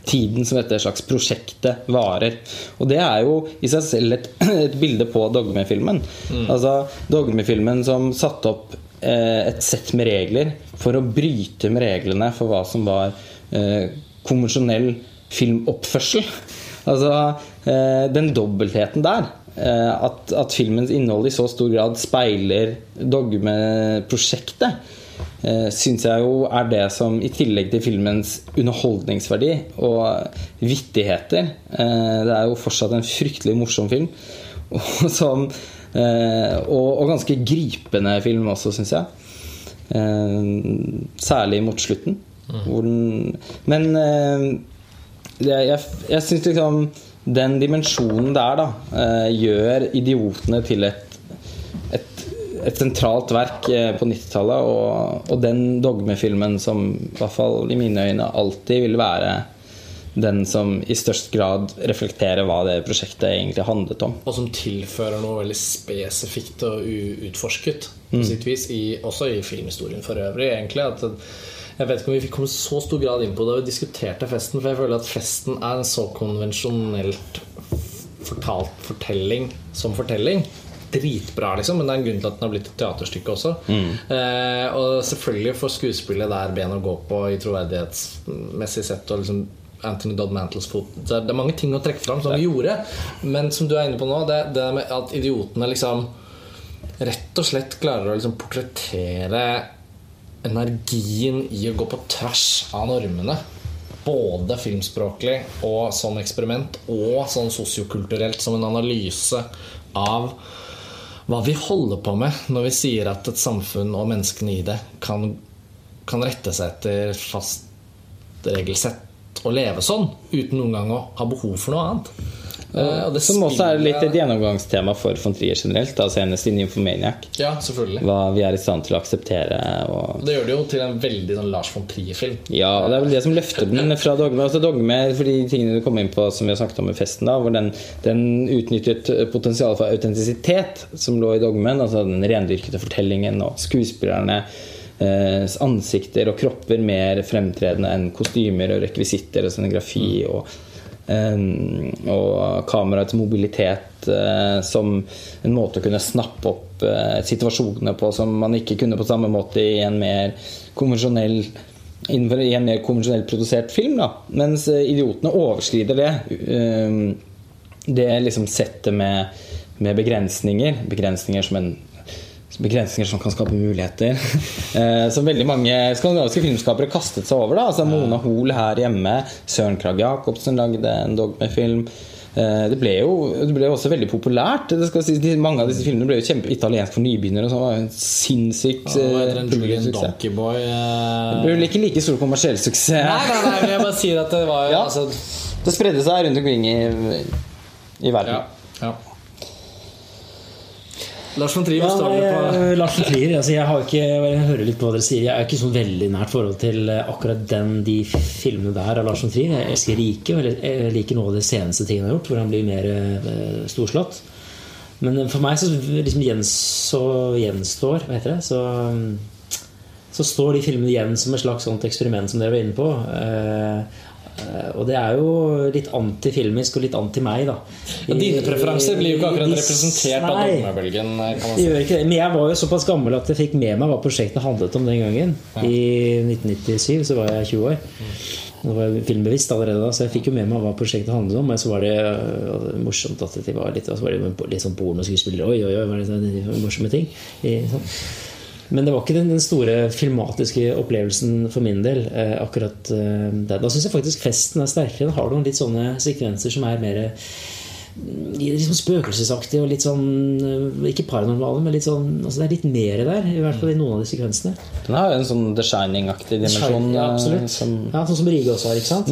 tiden som dette slags prosjektet varer. Og det er jo i seg selv et, et bilde på dogmefilmen. Altså dogmefilmen som satte opp eh, et sett med regler for å bryte med reglene for hva som var eh, konvensjonell filmoppførsel. Altså eh, den dobbeltheten der. Eh, at, at filmens innhold i så stor grad speiler dogmeprosjektet. Eh, Syns jeg jo er det som, i tillegg til filmens underholdningsverdi og vittigheter eh, Det er jo fortsatt en fryktelig morsom film. Og, som, eh, og, og ganske gripende film også, syns jeg. Eh, Særlig mot slutten. Hvor den, men eh, jeg, jeg syns liksom den dimensjonen der da eh, gjør 'Idiotene' til et, et, et sentralt verk eh, på 90-tallet. Og, og den dogmefilmen som i hvert fall i mine øyne alltid vil være den som i størst grad reflekterer hva det prosjektet egentlig handlet om. Og som tilfører noe veldig spesifikt og uutforsket, sitt vis, i, også i filmhistorien for øvrig. egentlig at Jeg vet ikke om vi fikk komme så stor grad inn på det Vi diskuterte festen, for jeg føler at festen er en så konvensjonelt fortalt fortelling som fortelling. Dritbra, liksom, men det er en grunn til at den har blitt et teaterstykke også. Eh, og selvfølgelig får skuespillet der ben å gå på i troverdighetsmessig sett. Og liksom Anthony Dodd Mantles fot. Det er mange ting å trekke fram som vi gjorde, men som du er inne på nå, det, det med at idiotene liksom rett og slett klarer å liksom portrettere energien i å gå på tvers av normene. Både filmspråklig og som eksperiment, og sånn sosiokulturelt som en analyse av hva vi holder på med når vi sier at et samfunn og menneskene i det kan, kan rette seg etter et fast regelsett og leve sånn, uten noen gang å ha behov for noe annet. Eh, og det Som også er litt et gjennomgangstema for von Trier generelt. Da, senest i Nymphomaniac. Ja, selvfølgelig. Hva vi er i stand til å akseptere. Og Det gjør det jo til en veldig sånn Lars von Trier-film. Ja, og det er vel det som løfter den fra dogme. Altså dogme for de tingene du kom inn på som vi har snakket om i festen, da, hvor den, den utnyttet potensialet for autentisitet som lå i dogmen. Altså den rendyrkede fortellingen og skuespillerne. Eh, ansikter og kropper mer fremtredende enn kostymer og rekvisitter og scenografi. Og, eh, og kameraets mobilitet eh, som en måte å kunne snappe opp eh, situasjonene på som man ikke kunne på samme måte i en mer konvensjonell innenfor i en mer konvensjonelt produsert film. Da. Mens idiotene overskrider det. Det liksom settet med, med begrensninger. Begrensninger som en Begrensninger som kan skape muligheter. Eh, som veldig mange skandinaviske filmskapere kastet seg over. da Altså Mona Hoel her hjemme. Søren Krag Jacobsen lagde en dogmefilm. Eh, Det ble jo det ble jo også veldig populært. Det de- mange av disse filmene ble jo kjempe italiensk for nybegynnere. Så var det en sinnssyk Ja, heter eh. Donkeyboy? Det ble vel ikke like stor kommersiell suksess. Nei, nei, nei, men jeg bare sier at det var Ja. altså, Det spredde seg rundt omkring i, i verden. ja, ja. Lars von Trier Ja, står det på eh, Lars von Trier, altså jeg, har ikke, jeg hører litt på hva dere sier. Jeg er ikke sånn veldig nært forhold til eh, akkurat den, de filmene der av Lars von Trier. Jeg elsker Rike, og jeg jeg liker noe av det seneste tingene han har gjort, hvor han blir mer eh, storslått. Men for meg så, liksom gjens, så gjenstår Hva heter det? Så, mm, så står de filmene igjen som et slags sånt eksperiment som dere var inne på. Eh, og det er jo litt antifilmisk og litt anti-meg, da. ja, Dine preferanser blir jo ikke akkurat representert av dogmebølgen. Det si. gjør ikke det. Men jeg var jo såpass gammel at jeg fikk med meg hva prosjektet handlet om den gangen. I 1997 så var jeg 20 år. Nå var jeg filmbevisst allerede da, så jeg fikk jo med meg hva prosjektet handlet om. Men så var det øh, morsomt at de var litt, så var det litt sånn pornoskuespillere. Oi, oi, oi, var det morsomme ting. I, sånn. Men det var ikke den, den store filmatiske opplevelsen for min del. Eh, akkurat eh, der. Da syns jeg faktisk festen er sterkere. Den har noen litt sånne sekvenser som er mer litt sånn spøkelsesaktige og litt sånn øh, Ikke paranormale, men litt sånn altså Det er litt mer der, i hvert fall i noen av de sekvensene. Den har jo en sånn The Shining-aktig dimensjon. ja, eh, absolutt. Som, Ja, Sånn som Rige også har, ikke sant?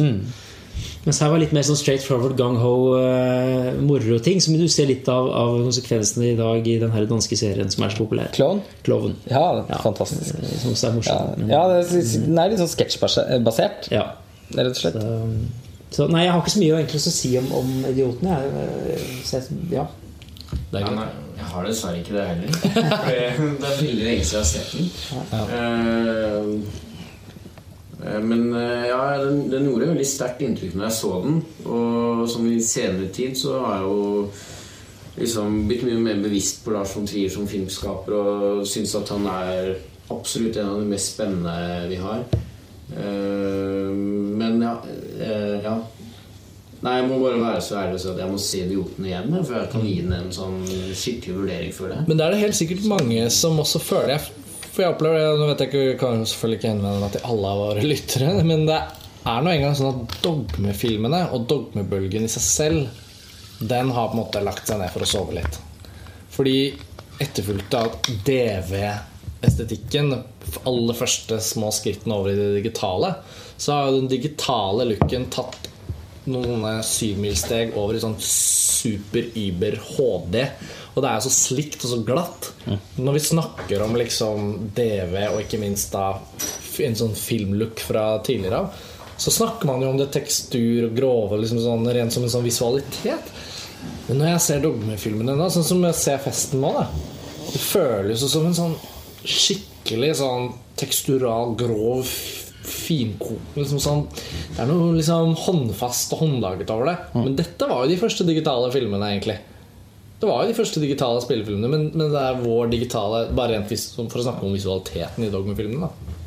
Mens her var litt mer sånn straight forward, gung-ho, uh, moro-ting. Som du ser litt av, av konsekvensene i dag i den her danske serien som er så populær. Klovn? Klovn. Ja, fantastisk. eh, Som også er morsom. Ja, ja det, er- den er litt sånn sketsjbasert, ja. rett og slett. Så nei, jeg har ikke så mye egentlig å si om, om idiotene. Jeg, eh, jeg, ja. Nei, nei, jeg har dessverre ikke det heller. Det det er veldig lenge siden jeg har sett den. Ja. eh, Men eh, ja, den, den gjorde veldig sterkt inntrykk når jeg så den. Og som i senere tid så har jeg jo liksom blitt mye mer bevisst på Lars von Trier som filmskaper og syns at han er absolutt en av de mest spennende vi har. Eh, Men ja, eh, ja. Nei, jeg må bare være så ærlig si at jeg må se Idioten igjen For jeg kan gi den en sånn skikkelig vurdering for det. Men det er det helt sikkert mange som også føler jeg, For jeg opplever det, nå vet jeg ikke, kan jeg selvfølgelig ikke henvende meg til alle av våre lyttere, men det er nå engang sånn at dogmefilmene og dogmebølgen i seg selv, den har på en måte lagt seg ned for å sove litt. Fordi etterfulgt av DV-estetikken, aller første små skrittene over i det digitale, så har jo den digitale looken tatt noen syvmilssteg over i sånn super-yber HD. Og det er så slikt og så glatt. Når vi snakker om liksom DV og ikke minst da en sånn filmlook fra tidligere av, så snakker man jo om det tekstur og grove, liksom sånn, rent som en sånn visualitet. Men når jeg ser dogmefilmene nå, sånn som jeg ser Festen nå, da Det føles jo som en sånn skikkelig sånn tekstural, grov finkokt liksom sånn, Det er noe liksom håndfast og håndlaget over det. Men dette var jo de første digitale filmene, egentlig. Det var jo de første digitale spillefilmene, men, men det er vår digitale Bare rent For å snakke om visualiteten i dogmefilmene, da.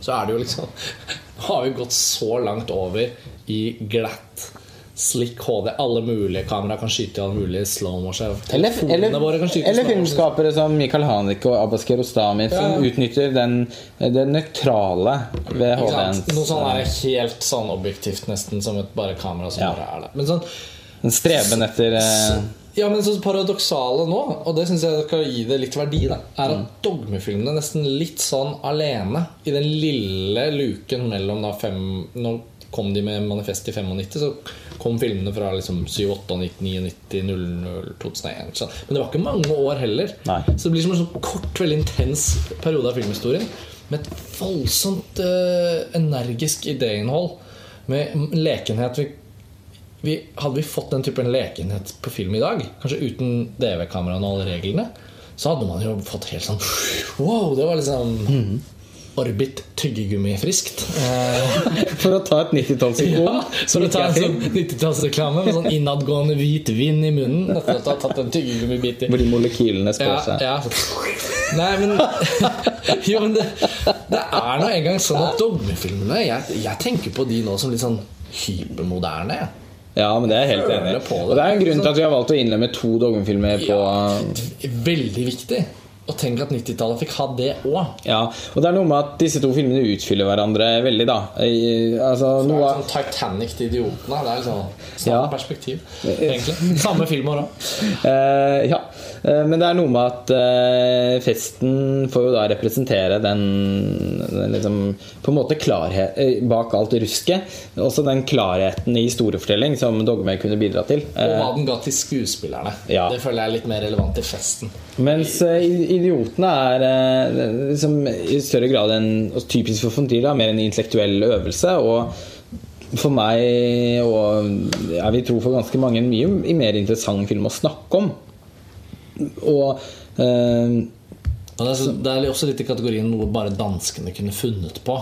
Så er det jo liksom Har vi gått så langt over i glatt slick HD. Alle mulige kameraer kan skyte i alle mulige slow motion. Eller, eller, eller filmskapere som Mikael Hanik og Abbas Kiarostami som Ja. utnytter den, det nøytrale ved HD-en. Noe sånn er helt sånn objektivt, nesten som et bare kamera som Ja. bare er det. Men sånn Den streben etter eh, Ja, men så paradoksale nå, og det syns jeg skal gi det litt verdi, da, er at dogmefilmene er nesten litt sånn alene i den lille luken mellom da fem Nå kom de med Manifest i 95, så kom filmene fra liksom 78, 99, 00, 2001. Sånn. Men det var ikke mange år heller. Så det blir som en sånn kort, veldig intens periode av filmhistorien med et voldsomt uh, energisk idéinnhold. Med lekenhet. Vi vi, hadde vi fått den typen lekenhet på film i dag, kanskje uten DV-kameraene og alle reglene, så hadde man jo fått helt sånn Wow! Det var liksom Orbit tyggegummifriskt. Eh, For å ta et 90-tallsikon. ja, for å ta en sånn 90-tallsreklame med sånn innadgående hvit vind i munnen etter at du har tatt en tyggegummibit i. Hvor de molekylene spør Ja, seg. ja. Nei, men Jo, men det, det er nå engang sånn at dogmefilmene jeg, jeg tenker på de nå som litt sånn hypermoderne. Ja, men det er jeg helt enig i. Og det er en grunn til at vi har valgt å innlemme to dogmefilmer på Veldig viktig. Og tenk at 90-tallet fikk ha det òg. Ja, og det er noe med at disse to filmene utfyller hverandre veldig, da. I, altså, noe er Sånn Titanic til idiotene. Det er liksom samme Ja. perspektiv, egentlig. Samme filmer òg. Uh, ja, men det er noe med at eh, festen får jo da representere den, den liksom, På en måte klarhet eh, bak alt rusket. Også den klarheten i historiefortelling som Dogme kunne bidra til. Og hva Eh, den ga til skuespillerne. Ja. Det føler jeg er litt mer relevant til festen. Mens eh, Idiotene er eh, liksom, i større grad en typisk for Fontila, mer en intellektuell øvelse. Og for meg, og jeg vil tro for ganske mange, en mye mer interessant film å snakke om. Og eh, det, er, det er også litt i kategorien noe bare danskene kunne funnet på.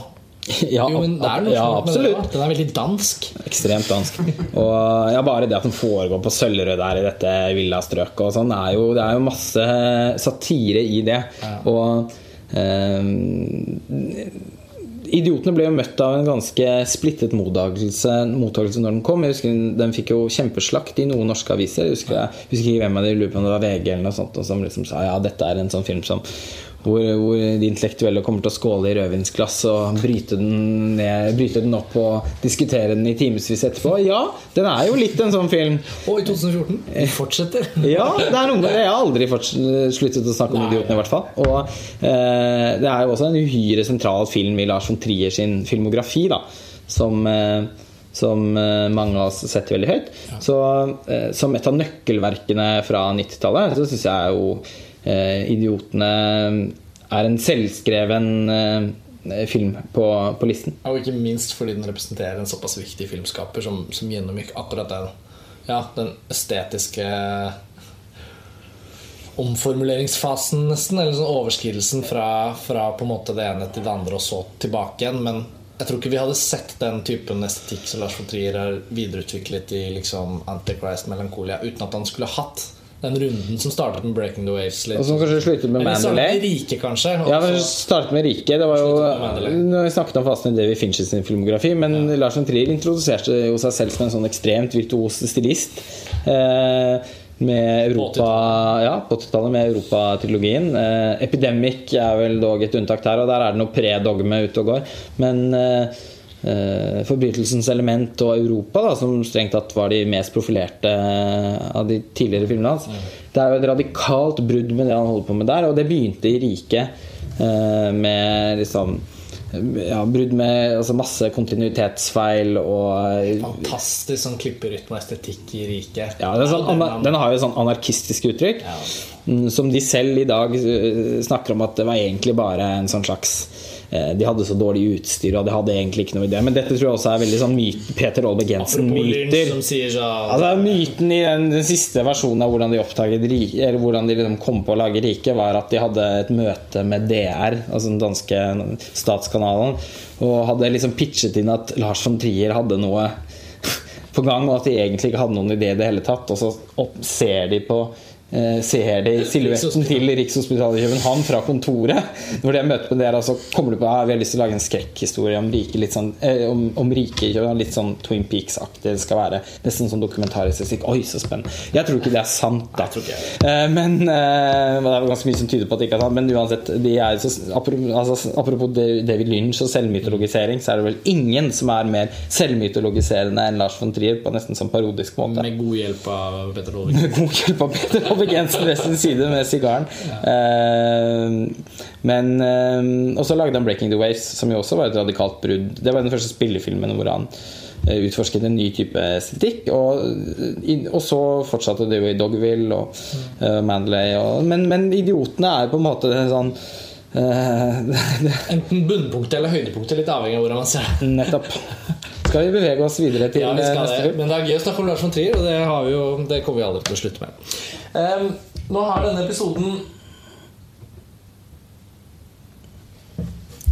Ja, jo, men det er noe ja, absolutt. det. Den er veldig dansk. Ekstremt dansk. Og ja, bare det at den foregår på Søllerød der i dette villastrøket og sånn, det, det er jo masse satire i det. Og eh, Idiotene ble jo møtt av en ganske splittet mottakelse, mottakelse når den kom. Jeg husker Den fikk jo kjempeslakt i noen norske aviser. Jeg husker, jeg husker ikke hvem av de lurer på om det var VG eller noe sånt, og som liksom sa ja, dette er en sånn film som hvor, hvor de intellektuelle kommer til å skåle i rødvinsglass og bryte den, ned, bryte den opp og diskutere den i timevis etterpå. Ja, den er jo litt en sånn film. Og i 2014 vi fortsetter. Ja, det er noe. Jeg har aldri sluttet å snakke om idiotene, i hvert fall. Og eh, det er jo også en uhyre sentral film i Lars von Trier sin filmografi, da. Som, eh, som eh, mange av oss setter veldig høyt. Så eh, som et av nøkkelverkene fra 90-tallet, så syns jeg jo eh, 'Idiotene' er en selvskreven eh, film på, på listen. Og ikke minst fordi den representerer en såpass viktig filmskaper som, som gjennomgikk akkurat den, ja, den estetiske omformuleringsfasen, nesten. Eller sånn overskridelsen fra, fra på en måte det ene til det andre og så tilbake igjen. Men jeg tror ikke vi hadde sett den typen estetikk som Lars von Trier har videreutviklet i liksom Antichrist Melancholia, uten at han skulle hatt den runden som startet med Breaking the Waves. Litt. Og som kanskje sluttet med Eller Mandalay. med Rike, kanskje. Ja, men startet med Rike. Det var jo når vi snakket om fasen i David Finches sin filmografi, men Lars von Trier introduserte jo seg selv som en sånn ekstremt virtuos stilist. Eh, med Europa Ja, på 80-tallet med Europatrilogien. Eh, Epidemic er vel dog et unntak der, og der er det noe pre-dogme ute og går. Men eh, Forbrytelsens element og Europa, da, som strengt tatt var de mest profilerte eh, av de tidligere filmene hans, det er jo et radikalt brudd med det han holder på med der, og det begynte i riket eh, med liksom ja, brudd med altså masse kontinuitetsfeil og Fantastisk sånn klipperytme og estetikk i riket. ja, sånn, Den har jo sånn anarkistisk uttrykk. Ja. Som de selv i dag eh, snakker om at det var egentlig bare en sånn slags eh, de hadde så dårlig utstyr, og de hadde egentlig ikke noe idé. Men dette tror jeg også er veldig sånn myt, Peter Olbeck Jensen-myter. Altså Myten i den, den siste versjonen av hvordan de oppdaget Eller hvordan de liksom kom på å lage riket, var at de hadde et møte med DR, altså den danske statskanalen, og hadde liksom pitchet inn at Lars von Trier hadde noe på gang, og at de egentlig ikke hadde noen idé i det hele tatt. Og så opp, ser de på eh, ser de silhuetten til Rikshospitalet i København fra kontoret. Når de har møte med dere, så kommer du på at vi har lyst til å lage en skrekkhistorie om rike, litt sånn, eh, om, om rike i København. Litt sånn Twin Peaks-aktig. Det skal være nesten sånn dokumentarisk estetikk. Oi, så spennende. Jeg tror ikke det er sant, da. Eh, men eh, det er ganske mye som tyder på at det ikke er sant. Men uansett, de så, apropos, altså, apropos David Lynch og selvmytologisering, så er det vel ingen som er mer selvmytologiserende enn Lars von Trier på nesten sånn parodisk måte. Med god hjelp av Petter Olvik. Olvik Jensen side med sigaren. Eh, men eh, Og så lagde han 'Breaking the Waves', som jo også var et radikalt brudd. Det var den første spillefilmen hvor han eh, utforsket en ny type estetikk. Og, og så fortsatte det jo i Dogville og uh, Mandalay. Og, men, men 'Idiotene' er på en måte sånn uh, Enten bunnpunktet eller høydepunktet, litt avhengig av hvordan man ser det. Nettopp. Skal vi bevege oss videre til Ja, vi neste film? Men det er gøy å snakke om Lars von Trier, og det, har vi jo, det kommer vi aldri til å slutte med. Um, nå har denne episoden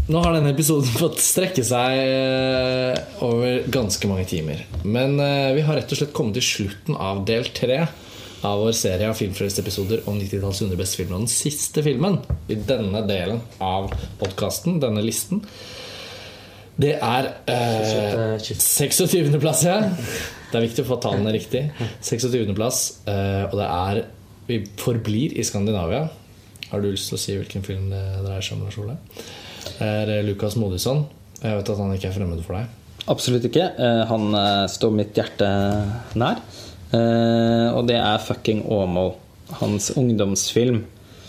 Nå har denne episoden fått strekke seg eh, over ganske mange timer. Men eh, vi har rett og slett kommet til slutten av del tre av vår serie av filmfrelseepisoder om 90-tallets 100 beste filmer. Og den siste filmen i denne delen av podkasten, denne listen, det er eh, 26. plass, ja. Det er viktig å få tallene riktig. 26. plass, eh, og det er Vi forblir i Skandinavia. Har du lyst til å si hvilken film det dreier seg om, Lars Ole? Det er eh, Lukas Modisson. Jeg vet at han ikke er fremmed for deg. Absolutt ikke. Eh, Han eh, står mitt hjerte nær. Og det er fucking Åmål. Hans ungdomsfilm.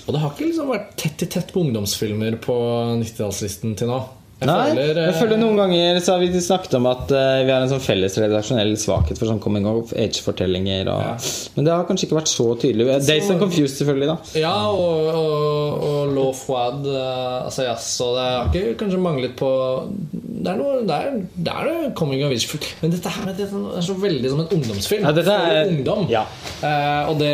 Og det har ikke liksom vært tett i tett på ungdomsfilmer på 90-tallslisten til nå. Jeg Nei, føler, eh, jeg føler noen ganger så har vi snakket om at uh, vi har en sånn felles redaksjonell svakhet for sånn coming of age-fortellinger. Og, Men det har kanskje ikke vært så tydelig. Days and Confused, selvfølgelig. da Ja, og, og, og Law Fouad Uh, Altså jazz Og det har ikke kanskje manglet på Det er noe Det er, det er noe coming of age Men dette her dette er så veldig som en ungdomsfilm. Ja, dette er- For ungdom. Eh, og det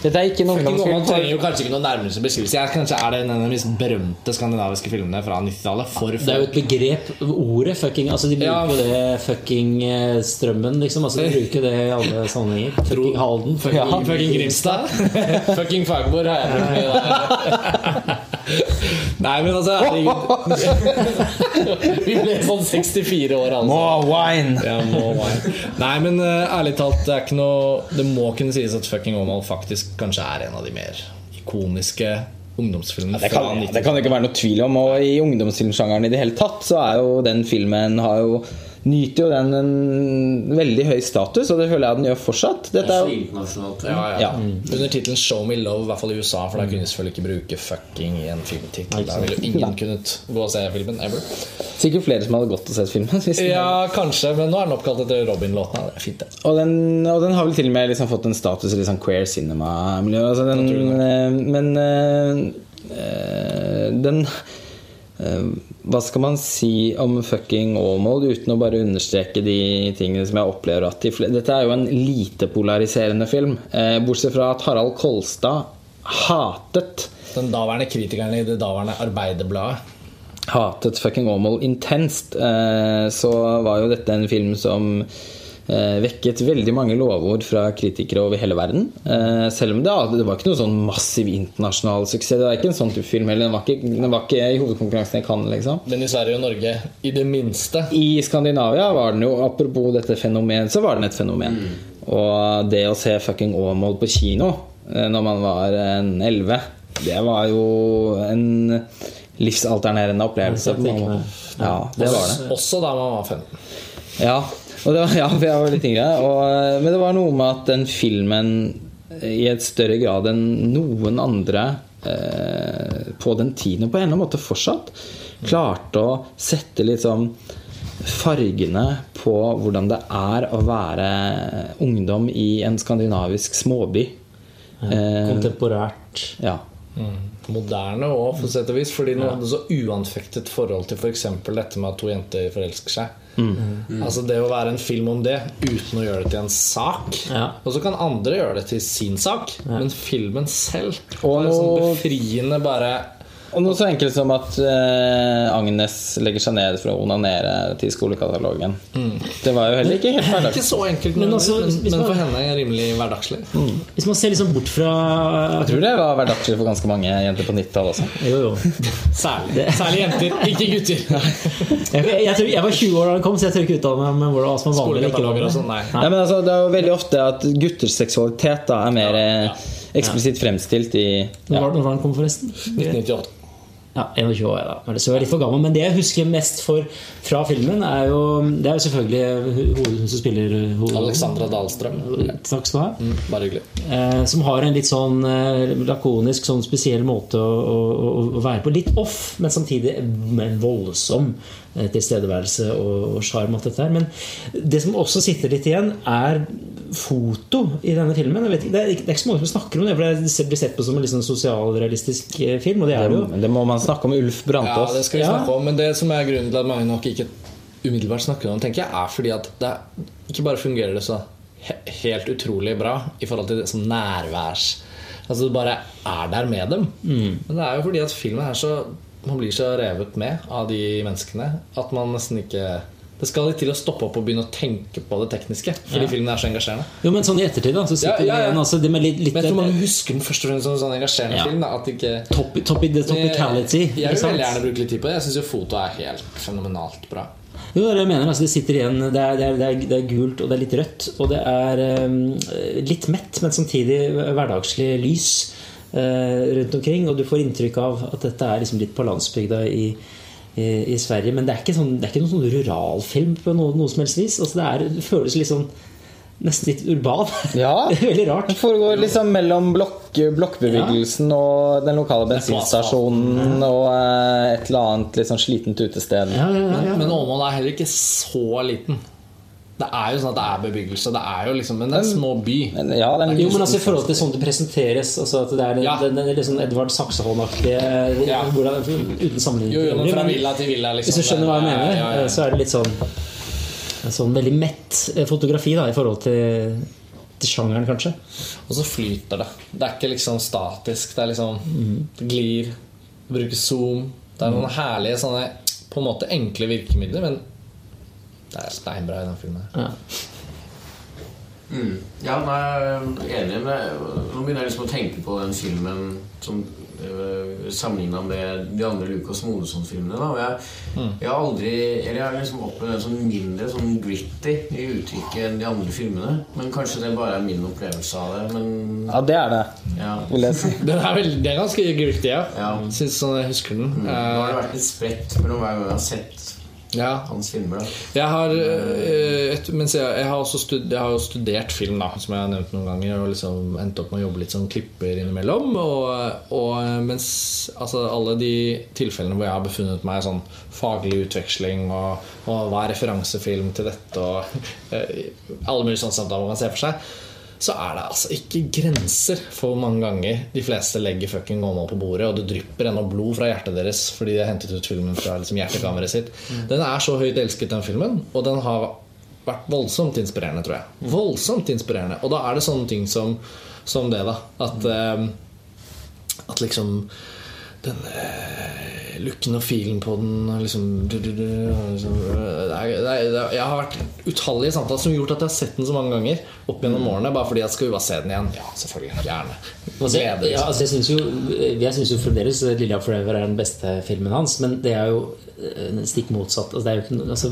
Dette er ikke Fucking ungdomsfilm. Trenger jo kanskje ikke noen nærmere beskrivelse. Jeg, kanskje er det en av de mest berømte skandinaviske filmene fra 90-tallet. Det er jo et begrep, ordet fucking Altså De bruker jo det fucking eh, strømmen, liksom. Altså De bruker det i alle sammenhenger. Fucking Halden. Fucking, fucking Grimstad. fucking Fagerborg har jeg brukt mye der. Nei, men altså herregud. Vi ble sånn 64 år, altså. More wine! Ja, more wine. Nei, men eh, ærlig talt, det er ikke noe Det må kunne sies at fucking Omal faktisk kanskje er en av de mer ikoniske ungdomsfilmene Det kan, det kan ikke være noe tvil om. Og i ungdomsfilmsjangeren i det hele tatt, så er jo den filmen har jo nyter jo den en veldig høy status, og det føler jeg den gjør fortsatt. Dette er jo. Ja, ja. Ja. Under tittelen 'Show Me Love', i hvert fall i USA, for da kunne de selvfølgelig ikke bruke 'fucking' i en filmtittel. Da ville jo ingen kunnet gå og se filmen ever. sikkert flere som hadde gått og sett filmen. Ja, kanskje, men nå er den oppkalt etter Robin-låten. Det er fint, det. Og den, og den har vel til og med liksom fått en status i liksom queer cinema-miljø. Altså den, eh, men øh, øh, den eh, Hva skal man si om fucking Aamodt, uten å bare understreke de tingene som jeg opplever at de Dette er jo en lite polariserende film. Eh, bortsett fra at Harald Kolstad hatet Den daværende kritikeren i det daværende Arbeiderbladet. hatet fucking Aamodt intenst, eh, så var jo dette en film som vekket veldig mange lovord fra kritikere over hele verden. Eh, selv om det, det var ikke noe sånn massiv internasjonal suksess. Det var ikke en sånn type film heller. Den var ikke, den var ikke i hovedkonkurransen i Cannes, liksom. Men i Sverige og Norge, i det minste I Skandinavia var den jo, apropos dette fenomen, så var den et fenomen. Og det å se fucking Åmål på kino eh, når man var en 11, det var jo en livsalternerende opplevelse. Ja, det var det. Også da man var 15. Ja, var, ja for jeg var litt yngre. Og, men det var noe med at den filmen i et større grad enn noen andre eh, på den tiden, og på en eller annen måte fortsatt, klarte å sette litt sånn fargene på hvordan det er å være ungdom i en skandinavisk småby. Eh, Kontemporært. ja. moderne òg, for sett og vis. Fordi den hadde så uanfektet forhold til f.eks. For dette med at to jenter forelsker seg. Mm. Altså Det å være en film om det uten å gjøre det til en sak. Ja. Og så kan andre gjøre det til sin sak, men filmen selv Og er sånn befriende bare Og noe så enkelt som at eh, Agnes legger seg ned for å onanere til skolekatalogen. Det var jo heller ikke helt Ikke så enkelt, Men men, altså, men, man- for henne er rimelig hverdagslig. Hvis man ser liksom bort fra Jeg tror det var hverdagslig for ganske mange jenter på 90-tallet også. Jo, jo. Særlig, særlig jenter, ikke gutter. Jeg, jeg, tror, jeg var 20 år da den kom, så jeg tør ikke uttale meg om hvordan- som er vanlig og sånn, nei. Nei, men altså, det er jo veldig ofte at gutters seksualitet da, er mer eh, eksplisitt fremstilt i ja. var, når var den kom, forresten? 1998. Ja, 21 år, da. Men det- Så jeg litt for gammel. Men det jeg husker mest for, fra filmen, er jo Det er jo selvfølgelig hun som spiller hovedrollen. Alexandra Dahlstrøm. Takk skal du ha. Mm, bare hyggelig. Eh, som har en litt sånn eh, lakonisk, sånn spesiell måte å, å, å være på. Litt off, men samtidig men voldsom eh, tilstedeværelse og og sjarm. Men det som også sitter litt igjen, er foto i denne filmen. Jeg vet ikke, det, er ikke, det er ikke så mange som snakker om det, for det blir sett på som en sånn sosialrealistisk eh, film. Og det er det jo. Det, det må man snakke om Ulf Ja, det skal vi Ja. snakke om. Men det som er grunnen til at mange nok ikke umiddelbart snakker om det, tenker jeg, er fordi at det er, ikke bare fungerer det så helt utrolig bra i forhold til det som nærværs Altså du bare er der med dem. Men det er jo fordi at filmen er så Man blir så revet med av de menneskene at man nesten ikke Det skal litt til å stoppe opp og begynne å tenke på det tekniske. Fordi Ja. filmen er så engasjerende. Jo, men sånn i ettertid, da, så sitter Ja, ja, ja. altså, det med litt, litt Men jeg tror man husker den først og fremst som en sånn engasjerende Ja. film. Da, at ikke top, top, the topicality. Jeg, jeg vil sant? veldig gjerne bruke litt tid på det. Jeg syns jo foto er helt fenomenalt bra. Jo, jeg mener. Altså, det sitter igjen det er, det, er, det, er, det er gult, og det er litt rødt. Og det er um, litt mett, men samtidig hverdagslig lys rundt omkring. Og du får inntrykk av at dette er liksom litt på landsbygda i, i, i Sverige. Men det er ikke, sånn, det er ikke noen sånn ruralfilm på noe, noe som helst vis. Altså, det, er, det føles litt sånn Nesten litt urban. Ja, veldig rart. det foregår liksom mellom blokk, blokkbevegelsen og den lokale bensinstasjonen og eh, et eller annet litt sånn slitent utested. Ja, ja, ja, ja. Men Åmål er heller ikke så liten. Det er jo sånn at det er bebyggelse. Det er jo liksom Men det er en små by. Men, ja, den, Jo, men altså i forhold til sånn det presenteres altså at Det er Ja. den, den, sånn Edvard Saxehånd-aktige Ja. Uten sammenligning. Jo, jo, men fra villa til villa, liksom. Hvis du skjønner hva jeg mener, ja, ja. så er det litt sånn en sånn veldig mett eh, fotografi da, i forhold til, til sjangeren, kanskje. Og så flyter det. Det er ikke liksom statisk. Det er liksom Det glir. Bruker zoom. Det er noen herlige sånne på en måte enkle virkemidler, men det er steinbra i den filmen. Ja. Mm. Ja, nei, jeg er enig med Nå begynner jeg liksom å tenke på den filmen som uh, sammenligna med de andre Lucas Modesson-filmene. og jeg, jeg har aldri Eller jeg har liksom opplevd en sånn mindre sånn gritty i uttrykket enn de andre filmene. Men kanskje det bare er min opplevelse av det. Men ja, det er det, ja. vil jeg si. Den er, veldig, det er ganske gritty, ja. Ja. Syns sånn jeg husker den. Nå har Eh, det vært litt spredt mellom hver gang jeg har sett ja. hans filmer. da Jeg har, eh, et, mens jeg, jeg, har også stud, jeg har studert film, da, som jeg har nevnt noen ganger. Og liksom endt opp med å jobbe litt som klipper innimellom. Og, og mens altså, alle de tilfellene hvor jeg har befunnet meg i sånn faglig utveksling, og, og hva er referansefilm til dette, og eh, alle mulige sånne samtaler man kan se for seg, så er det altså ikke grenser for hvor mange ganger de fleste legger fucking Åmål på bordet, og det drypper ennå blod fra hjertet deres fordi de har hentet ut filmen fra liksom, hjertekammeret sitt. Den er så høyt elsket, den filmen, og den har vært voldsomt inspirerende, tror jeg. Voldsomt inspirerende. Og da er det sånne ting som, som det, da. At, eh, at liksom den eh, looken og feelen på den liksom, du, du, du, liksom det er, det er, det er, Jeg har vært utallige samtaler som har gjort at jeg har sett den så mange ganger opp gjennom årene. Bare fordi at skal vi bare se den igjen? Ja, selvfølgelig. Gjerne. Altså, Glede, ja, liksom. altså, jeg syns jo, jeg jo fremdeles 'Lilja Forever' er den beste filmen hans, men det er jo eh, stikk motsatt. Altså, det er jo ikke, altså,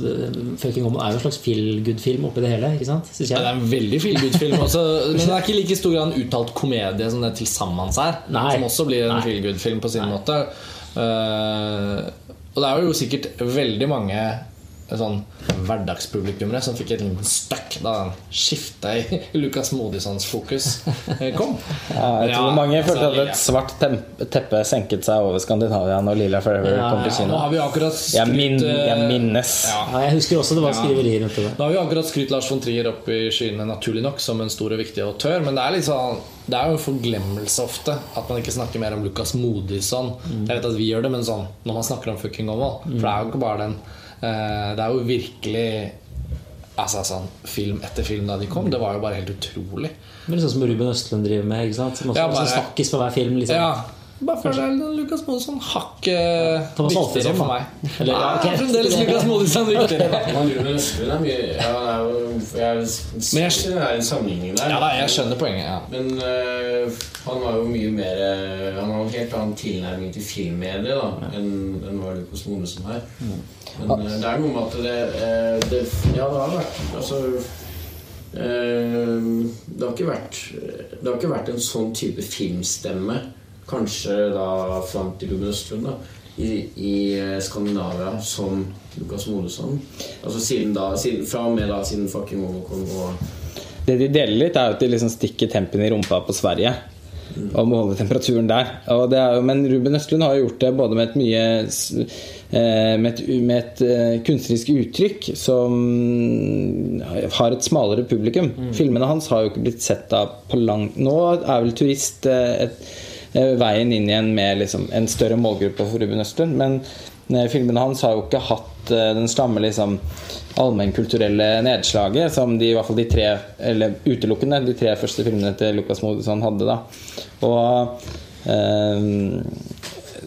Woman' er jo en slags feel good-film oppi det hele. Ikke sant? Ja, det er en veldig feel good-film. også, Men det er ikke i like stor grad en uttalt komedie som det til sammen er. Nei. Som også blir en Nei. feel good-film på sin måte. Eh, og det er jo sikkert veldig mange sånn hverdagspublikummere som fikk et liten støkk da skifta i Lukas Modisons fokus eh, kom. Ja, jeg tror Ja, mange altså, følte at et svart teppe senket seg over Skandinavia når Lilla Forever Ja, kom til ja, kino. nå har vi akkurat jeg, min, skrytt, eh, jeg minnes. Ja. Ja, jeg husker også det var skriverier rundt det. Nå har vi akkurat skrytt Lars von Trier opp i skyene naturlig nok som en stor og viktig autør, men det er, litt sånn, det er jo en forglemmelse ofte at man ikke snakker mer om Lukas Modisson. Jeg vet at vi gjør det, men sånn når man snakker om fucking Oval For det er jo ikke bare den Det er jo virkelig Altså sånn Film etter film da de kom, det var jo bare helt utrolig. Men sånn som Ruben Østlund driver med, ikke sant? som også Ja, bare- snakkes på hver film. Liksom. Ja, bare føler er Lukas Modisson hakket Thomas viktigere for meg. Eller, ja, ja, fremdeles Lukas Modisson viktigere. Er mye Ja, er Jeg Men jeg- synes er en sammenligning der. Ja da, jeg skjønner poenget. ja Men uh, han var jo mye mer øh, Han har en helt annen tilnærming til filmmediet da enn en hva Lukas Monesen har. Men uh, det er noe med at det, uh, det Ja, det har vært Altså det, har ikke vært, det har ikke vært en sånn type filmstemme, kanskje da fram til Ruben Østlund, da, i, i øh, Skandinavia som Lukas Modesson. Altså siden da, siden, fra og med da, siden fucking Overcon og Det de deler litt, er at de liksom stikker tempen i rumpa på Sverige. Og måle temperaturen der. Og det er men Ruben Østlund har gjort det både med et mye eh, Med et, med et eh, kunstnerisk uttrykk som har et smalere publikum. Filmene hans har jo ikke blitt sett av på lang Nå er vel turist eh, et, eh, veien inn igjen med liksom en større målgruppe for Ruben Østlund. Men eh, filmene hans har jo ikke hatt eh, den samme liksom allmennkulturelle nedslaget som de, i hvert fall de tre, eller utelukkende de tre første filmene til Lucas Modusson hadde. da Og eh,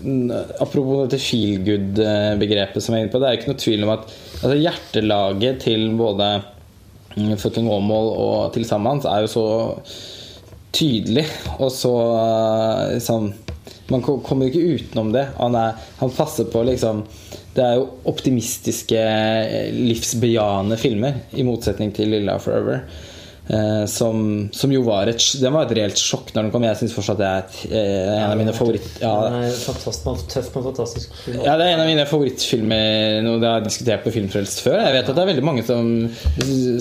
Apropos dette feel good-begrepet som jeg er inne på, det er jo ikke noe tvil om at altså, hjertelaget til både mm, fucking Aamodt og til sammen er jo så tydelig og så eh, sånn Man kommer jo ikke utenom det. Han, er, han passer på liksom Det er jo optimistiske, eh, livsbejaende filmer, i motsetning til Lilla Forever. Eh, som, som jo var et, den var et reelt sjokk når den kom. Jeg syns fortsatt det er eh, en av mine favoritt... Ja, Den er fantastisk, ja, det er en av mine favorittfilmer Noe jeg har diskutert på Filmfrelst før. Jeg vet at det er veldig mange som,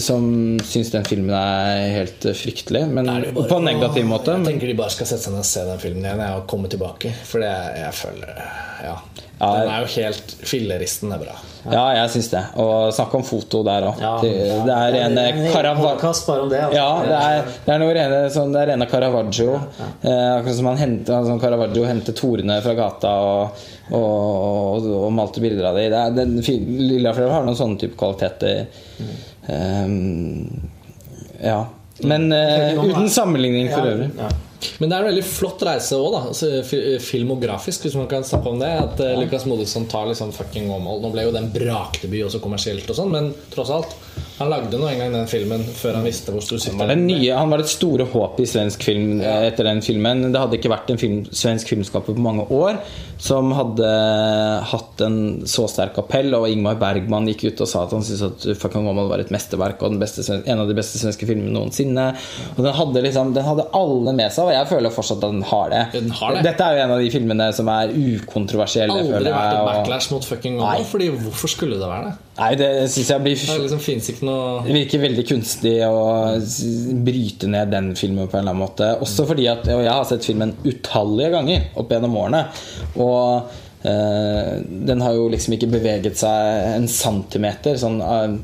som syns den filmen er helt fryktelig, men på en negativ måte. Jeg tenker de bare skal sette seg ned og se den filmen igjen og komme tilbake. For det, jeg føler Ja. Ja, Den er jo helt filleristen er bra. ja, jeg syns det. Og snakk om foto der òg. Ja, det, det er en rene Caravaggio. om det. altså. Ja, det er, det er noe rene, sånn, det er rene Caravaggio. Eh, akkurat som han henter, altså, Caravaggio henter torene fra gata og, og, og, og malte bilder av dem. Det den, fi- Lilla Fløy har noen sånne type kvaliteter. Um, ja. Men uh, uten sammenligning for øvrig. Men det er en veldig flott reise òg, da. Altså, filmografisk, hvis man kan snakke om det. At uh, Lucas Modisson tar liksom fucking Åmål. Nå ble jo den en brakdebut også kommersielt, og sånn, men tross alt. Han lagde nå en gang den filmen før han visste hvor stor Han var, den nye, han var det store håpet i svensk film ja. etter den filmen. Det hadde ikke vært en film, svensk filmskaper på mange år som hadde hatt en så sterk appell, og Ingmar Bergman gikk ut og sa at han syntes at Fucking Woman var et mesterverk og den beste, en av de beste svenske filmene noensinne. Og den hadde, liksom, den hadde alle med seg, og jeg føler fortsatt at den har det. Den har det. Dette er jo en av de filmene som er ukontroversielle, Aldri vært en og- backlash mot fucking Åmål, Fordi hvorfor skulle det være det? Nei, det syns jeg blir Det liksom ikke noe det virker veldig kunstig å bryte ned den filmen på en eller annen måte. Også fordi at og jeg har sett filmen utallige ganger opp gjennom årene. Og øh, den har jo liksom ikke beveget seg en centimeter sånn eh,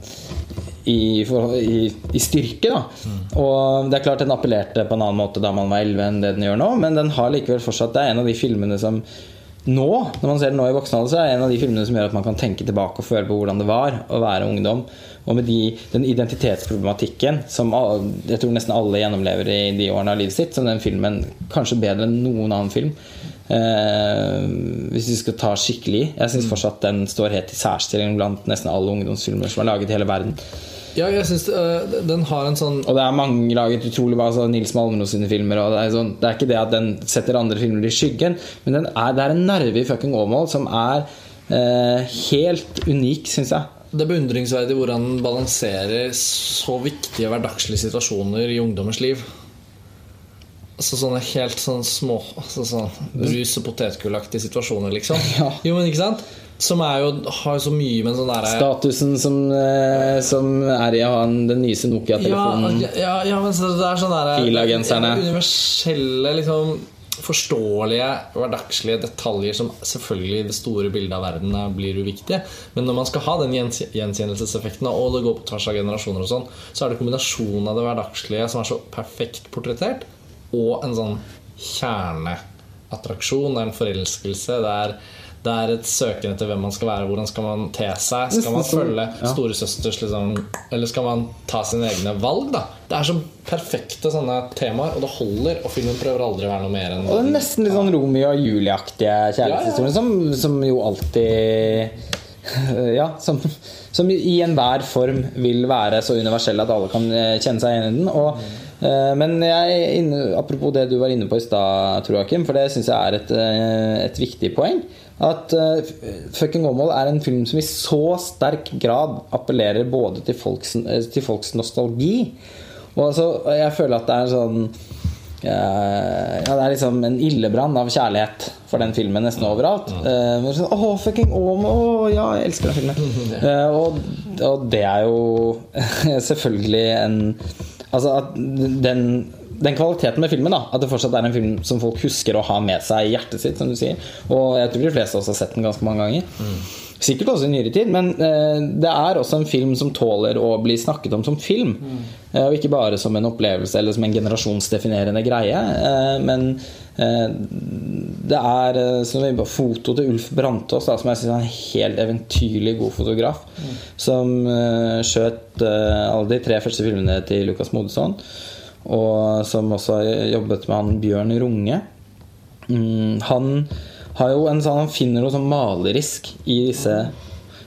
i, i, i styrke, da. Og det er klart den appellerte på en annen måte da man var 11 enn det den gjør nå, men den har likevel fortsatt Det er en av de filmene som nå, når man ser den nå i voksen alder, så er det en av de filmene som gjør at man kan tenke tilbake og føle på hvordan det var å være ungdom. Og med de, den identitetsproblematikken som jeg tror nesten alle gjennomlever i de årene av livet sitt, som den filmen kanskje bedre enn noen annen film. Eh, hvis vi skal ta skikkelig i. Jeg syns fortsatt den står helt i særstilling blant nesten alle ungdomsfilmer som er laget i hele verden. Ja, jeg synes uh, den har en sånn Og det er mange laget utrolig bra. Altså Nils Malmros sine filmer. Og det, er sånn, det er ikke det at den setter andre filmer i skyggen, men den er, det er en nerve i fucking Åmål som er uh, helt unik, syns jeg. Det er beundringsverdig hvordan den balanserer så viktige hverdagslige situasjoner i ungdommers liv. Altså sånne helt sånn små altså sånn Brus- og potetgullaktige situasjoner, liksom. Jo, men ikke sant? Som jo, har så mye med sånn derre Statusen som, eh, som er i å ha den nyeste Nokia-telefonen. ja, ja, men så det er sånn derre ja, Universelle, liksom forståelige, hverdagslige detaljer som selvfølgelig i det store bildet av verden er- blir uviktige. Men når man skal ha den gjenkjennelseseffekten, og det går på tvers av generasjoner, og sånn så er det kombinasjonen av det hverdagslige som er så perfekt portrettert, og en sånn kjerneattraksjon. Det er en forelskelse. Det er, det er et søken etter hvem man skal være, hvordan skal man te seg. Skal man følge ja. storesøsters liksom, Eller skal man ta sine egne valg, da? Det er så perfekte sånne temaer, og det holder. Og filmen prøver aldri å være noe mer enn Og det er nesten litt sånn Romeo og Julie-aktige kjærlighetshistorier som, som jo alltid Ja, som, som i enhver form vil være så universell at alle kan eh, kjenne seg igjen i den. Og, eh, men jeg apropos det du var inne på i stad, Joakim, for det syns jeg er et, eh, et viktig poeng. At uh, Fucking Åmål er en film som i så sterk grad appellerer både til folks, eh, til folks nostalgi og altså, jeg føler at det er sånn uh, ja, det er liksom en ildebrann av kjærlighet for den filmen nesten overalt. Uh, sånn, Åh, fucking Åmål! Oh, ja, jeg elsker den filmen. Uh, og, og det er jo selvfølgelig en Altså at den, den kvaliteten med filmen, da at det fortsatt er en film som folk husker å ha med seg i hjertet sitt, som du sier. Og jeg tror de fleste også har sett den ganske mange ganger. Sikkert også i nyere tid, men eh, det er også en film som tåler å bli snakket om som film. Eh, og ikke bare som en opplevelse eller som en generasjonsdefinerende greie. Eh, men eh, det er eh, som foto til Ulf Brantås, da, som jeg syns er en helt eventyrlig god fotograf. Som eh, skjøt alle de tre første filmene til Lukas Modesson. Og som også har jobbet med han Bjørn Runge. Mm, han har jo en sånn Han finner noe sånn malerisk i disse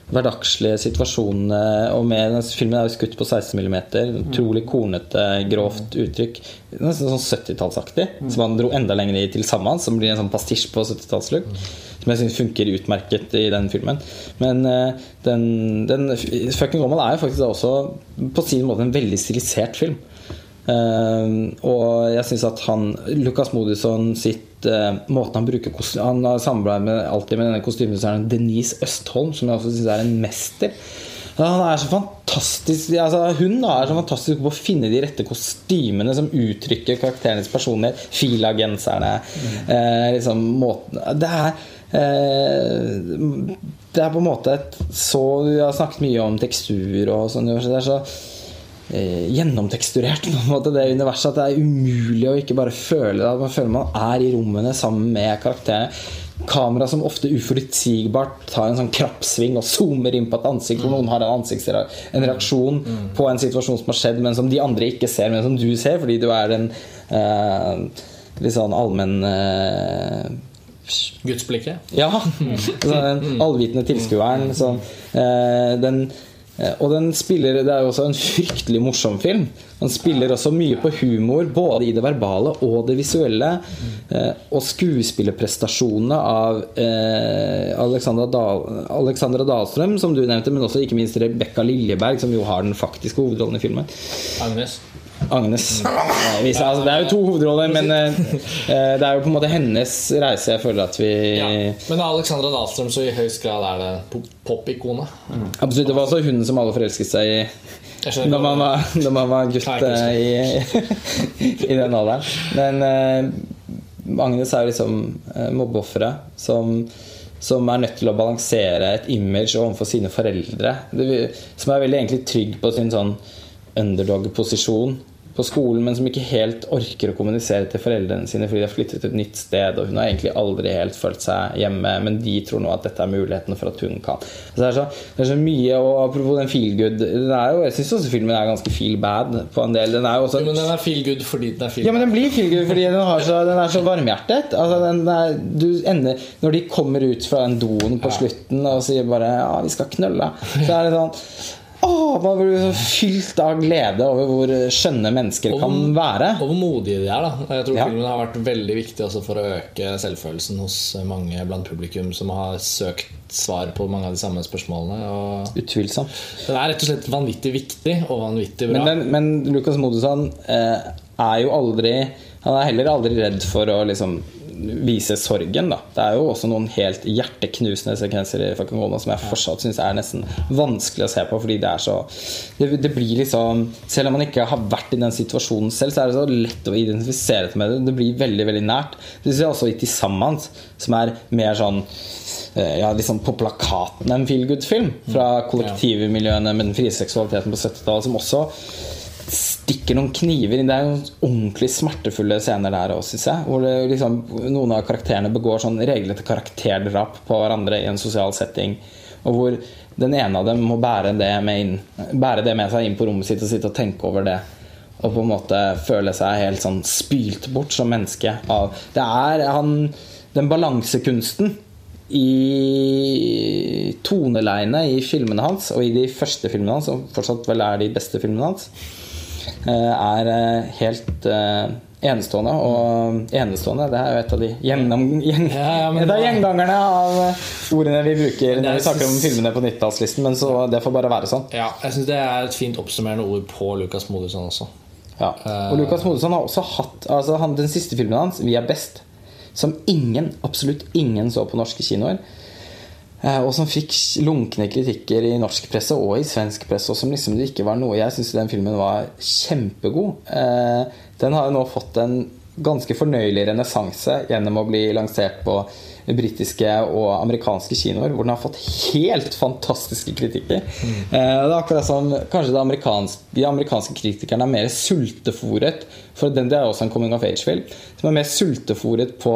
hverdagslige situasjonene. Og med denne filmen er jo skutt på 16 mm. Utrolig kornete, grovt uttrykk. Nesten sånn 70-tallsaktig. Som han dro enda lenger i til sammen, som blir en sånn pastisj på 70-tallslook. Som jeg syns funker utmerket i den filmen. Men eh, den, den Fucking Woman er jo faktisk også på sin måte en veldig stilisert film. Eh, og jeg syns at han Lukas Modisson sitt eh, Måten han bruker Han har samarbeid med, alltid med denne kostymedesigneren Denise Østholm, som jeg også syns er en mester. Han er så fantastisk altså Hun da er så fantastisk på å finne de rette kostymene som uttrykker karakterenes personlighet. Filagenserne. Eh, liksom måten Det er eh, Det er på en måte et så Vi har snakket mye om tekstur og sånn. Så gjennomteksturert på en måte det universet at det er umulig å ikke bare føle det. At man føler man er i rommene sammen med karakterene. Kamera som ofte uforutsigbart tar en sånn krappsving og zoomer inn på et ansikt hvor noen har en, en reaksjon på en situasjon som har skjedd, men som de andre ikke ser, men som du ser, fordi du er den eh, litt sånn allmenn eh, Gudsblikket. ja. sånn Den allvitende tilskueren. Sånn, eh, den, eh, og den spiller Det er jo også en fryktelig morsom film. Den spiller også mye på humor, både i det verbale og det visuelle. Eh, og skuespillerprestasjonene av eh, Alexandra, Alexandra Dahlstrøm, som du nevnte, men også ikke minst Rebekka Liljeberg, som jo har den faktiske hovedrollen i filmen. Agnes. Agnes. Eh, viser- Altså, det er jo to hovedroller, men eh, eh, det er jo på en måte hennes reise jeg føler at vi Ja. Men Alexandra Dahlstrøm så i høyest grad er det pop-ikonet. Mm. Absolutt. Det var også hun som alle forelsket seg i Da man var, da man var gutt i, i den alderen. Men uh, Agnes er jo liksom uh, mobbeofferet som, som er nødt til å balansere et image overfor sine foreldre. Som er veldig egentlig trygg på sin sånn underdog-posisjon på skolen, men som ikke helt orker å kommunisere til foreldrene sine fordi de har flyttet til et nytt sted, og hun har egentlig aldri helt følt seg hjemme, men de tror nå at dette er muligheten for at hun kan. Så det, er så, det er så mye, og apropos den feel good den er jo, Jeg syns også filmen er ganske feel bad på en del. Den er jo også men den er feel good fordi den er feel bad. ja, men den blir feel good fordi den, har så, den er så varmhjertet. Altså, den er, du ender, når de kommer ut fra den doen på slutten og sier bare 'ja, vi skal knølle', så er det sånn Åh, man blir fylt av glede over hvor skjønne mennesker kan være. Og hvor modige de er. da Jeg tror Ja. filmen har vært veldig viktig for å øke selvfølelsen hos mange blant publikum som har søkt svar på mange av de samme spørsmålene. Og Utvilsomt. den er rett og slett vanvittig viktig og vanvittig bra. Men, men, men Lukas Modusson eh, er jo aldri Han er heller aldri redd for å liksom vise sorgen. da Det er jo også noen helt hjerteknusende sekvenser i Fucking som jeg fortsatt syns er nesten vanskelig å se på, fordi det er så det, det blir liksom Selv om man ikke har vært i den situasjonen selv, så er det så lett å identifisere seg med det. Det blir veldig, veldig nært. Det syns jeg også i Til sammen, som er mer sånn eh, ja, liksom på plakaten en feelgood-film fra kollektivmiljøene med den frie seksualiteten på 70-tallet, som også stikker noen kniver inn. Det er noen ordentlig smertefulle scener der òg, syns jeg. Hvor liksom, noen av karakterene begår sånn reglete karakterdrap på hverandre i en sosial setting. Og hvor den ene av dem må bære det med, inn, bære det med seg inn på rommet sitt og sitte og tenke over det. Og på en måte føle seg helt sånn spylt bort som menneske. Av, det er han, den balansekunsten i toneleiene i filmene hans, og i de første filmene hans, som fortsatt vel er de beste filmene hans, er eh, helt eh, enestående. Og enestående, det er jo et av de gjennom, gjen, ja, ja, av er gjengangerne av ordene vi bruker det er- når vi snakker om filmene på 90-tallslisten, men så det får bare være sånn. Ja, jeg syns det er et fint oppsummerende ord på Lukas Modusson også. Ja. Og Lukas Modesson har også hatt altså han, den siste filmen hans, 'Vi er best', som ingen, absolutt ingen så på norske kinoer. Eh, Og som fikk lunkne kritikker i norsk presse og i svensk presse. Og som liksom det ikke var noe Jeg syns den filmen var kjempegod. Eh, Den har jo nå fått en ganske fornøyelig renessanse gjennom å bli lansert på britiske og amerikanske kinoer, hvor den har fått helt fantastiske kritikker. Mm. Det er akkurat som kanskje amerikanske, de amerikanske kritikerne er mer sultefòret For den, det er også en coming of age-film. Som er mer sultefòret på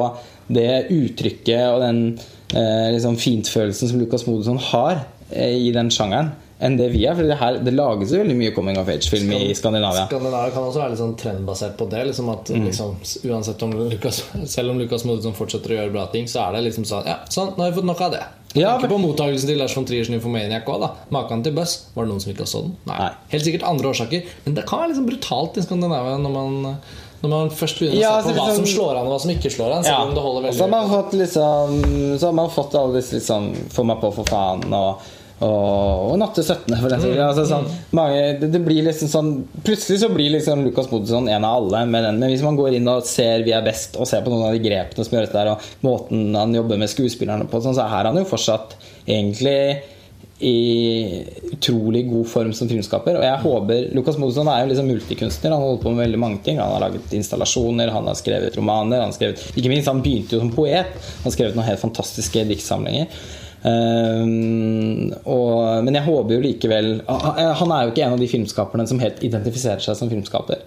det uttrykket og den eh, liksom fintfølelsen som Lucas Modusson har eh, i den sjangeren, enn det vi er. For det, her, det lages jo veldig mye coming of age-film i Skandinavia. Skandinavia kan også være litt sånn trendbasert på det. Liksom at Mm. liksom, uansett om Lucas, Selv om Lucas Modusson fortsetter å gjøre bra ting, så er det liksom sånn Ja, sånn, nå har vi fått nok av det. Ja, Tenk på mottakelsen til Lars von Triers Nymphomaniac òg. Maken til Buss Var det noen som ikke så den? Nei. Helt sikkert andre årsaker. Men det kan være liksom brutalt i Skandinavia når man, når man først begynner Ja, å se på altså, hva som liksom- slår an, og hva som ikke slår an. Selv Ja. om det holder Og så har man fått liksom Så har man fått alle disse liksom Få meg på, for faen og og, og Natt til 17. for den saks skyld. Altså, sånn, mange, det, det blir liksom sånn Plutselig så blir liksom Lucas Modusson en av alle med den. Men hvis man går inn og ser Vi er best, og ser på noen av de grepene som gjøres der, og måten han jobber med skuespillerne på, sånn, så er han jo fortsatt egentlig i utrolig god form som filmskaper. Og jeg håper Lukas Modusson er jo liksom multikunstner. Han har holdt på med veldig mange ting. Han har laget installasjoner, han har skrevet romaner. Han har skrevet, ikke minst, han begynte jo som poet. Han har skrevet noen helt fantastiske diktsamlinger. Um, og, men jeg håper jo likevel Han er jo ikke en av de filmskaperne som helt identifiserer seg som filmskaper.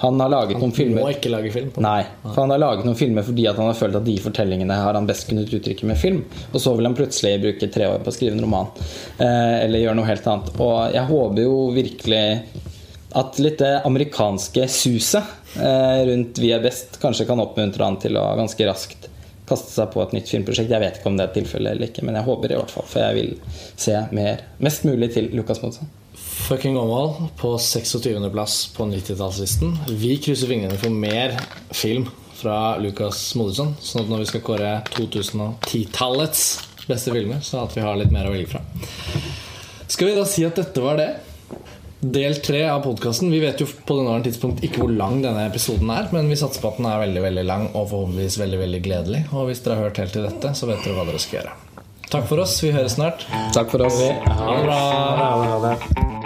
Han har laget noen filmer Må ikke lage film. På. Nei, for han har laget noen filmer fordi at han har følt at de fortellingene har han best kunnet uttrykke med film. Og så vil han plutselig bruke tre år på å skrive en roman. Eh, eller gjøre noe helt annet. Og jeg håper jo virkelig at litt det amerikanske suset eh, rundt Vi er best kanskje kan oppmuntre han til å ganske raskt kaste seg på et nytt filmprosjekt. Jeg vet ikke om det er tilfellet eller ikke, men jeg håper i hvert fall. For jeg vil se mer, mest mulig til Lucas Monsen. Fucking Åmål på 26.-plass på 90-tallslisten. Vi krysser fingrene for mer film fra Lucas Modersson. Sånn at når vi skal kåre 2010-tallets beste filmer, så at vi har litt mer å velge fra. Skal vi da si at dette var det? Del tre av podkasten. Vi vet jo på denne tidspunkt ikke hvor lang denne episoden er, men vi satser på at den er veldig veldig lang og forhåpentligvis veldig veldig gledelig. Og hvis dere har hørt helt til dette, så vet dere hva dere skal gjøre. Takk for oss. Vi høres snart. Takk for oss. Ha det bra. Ha det.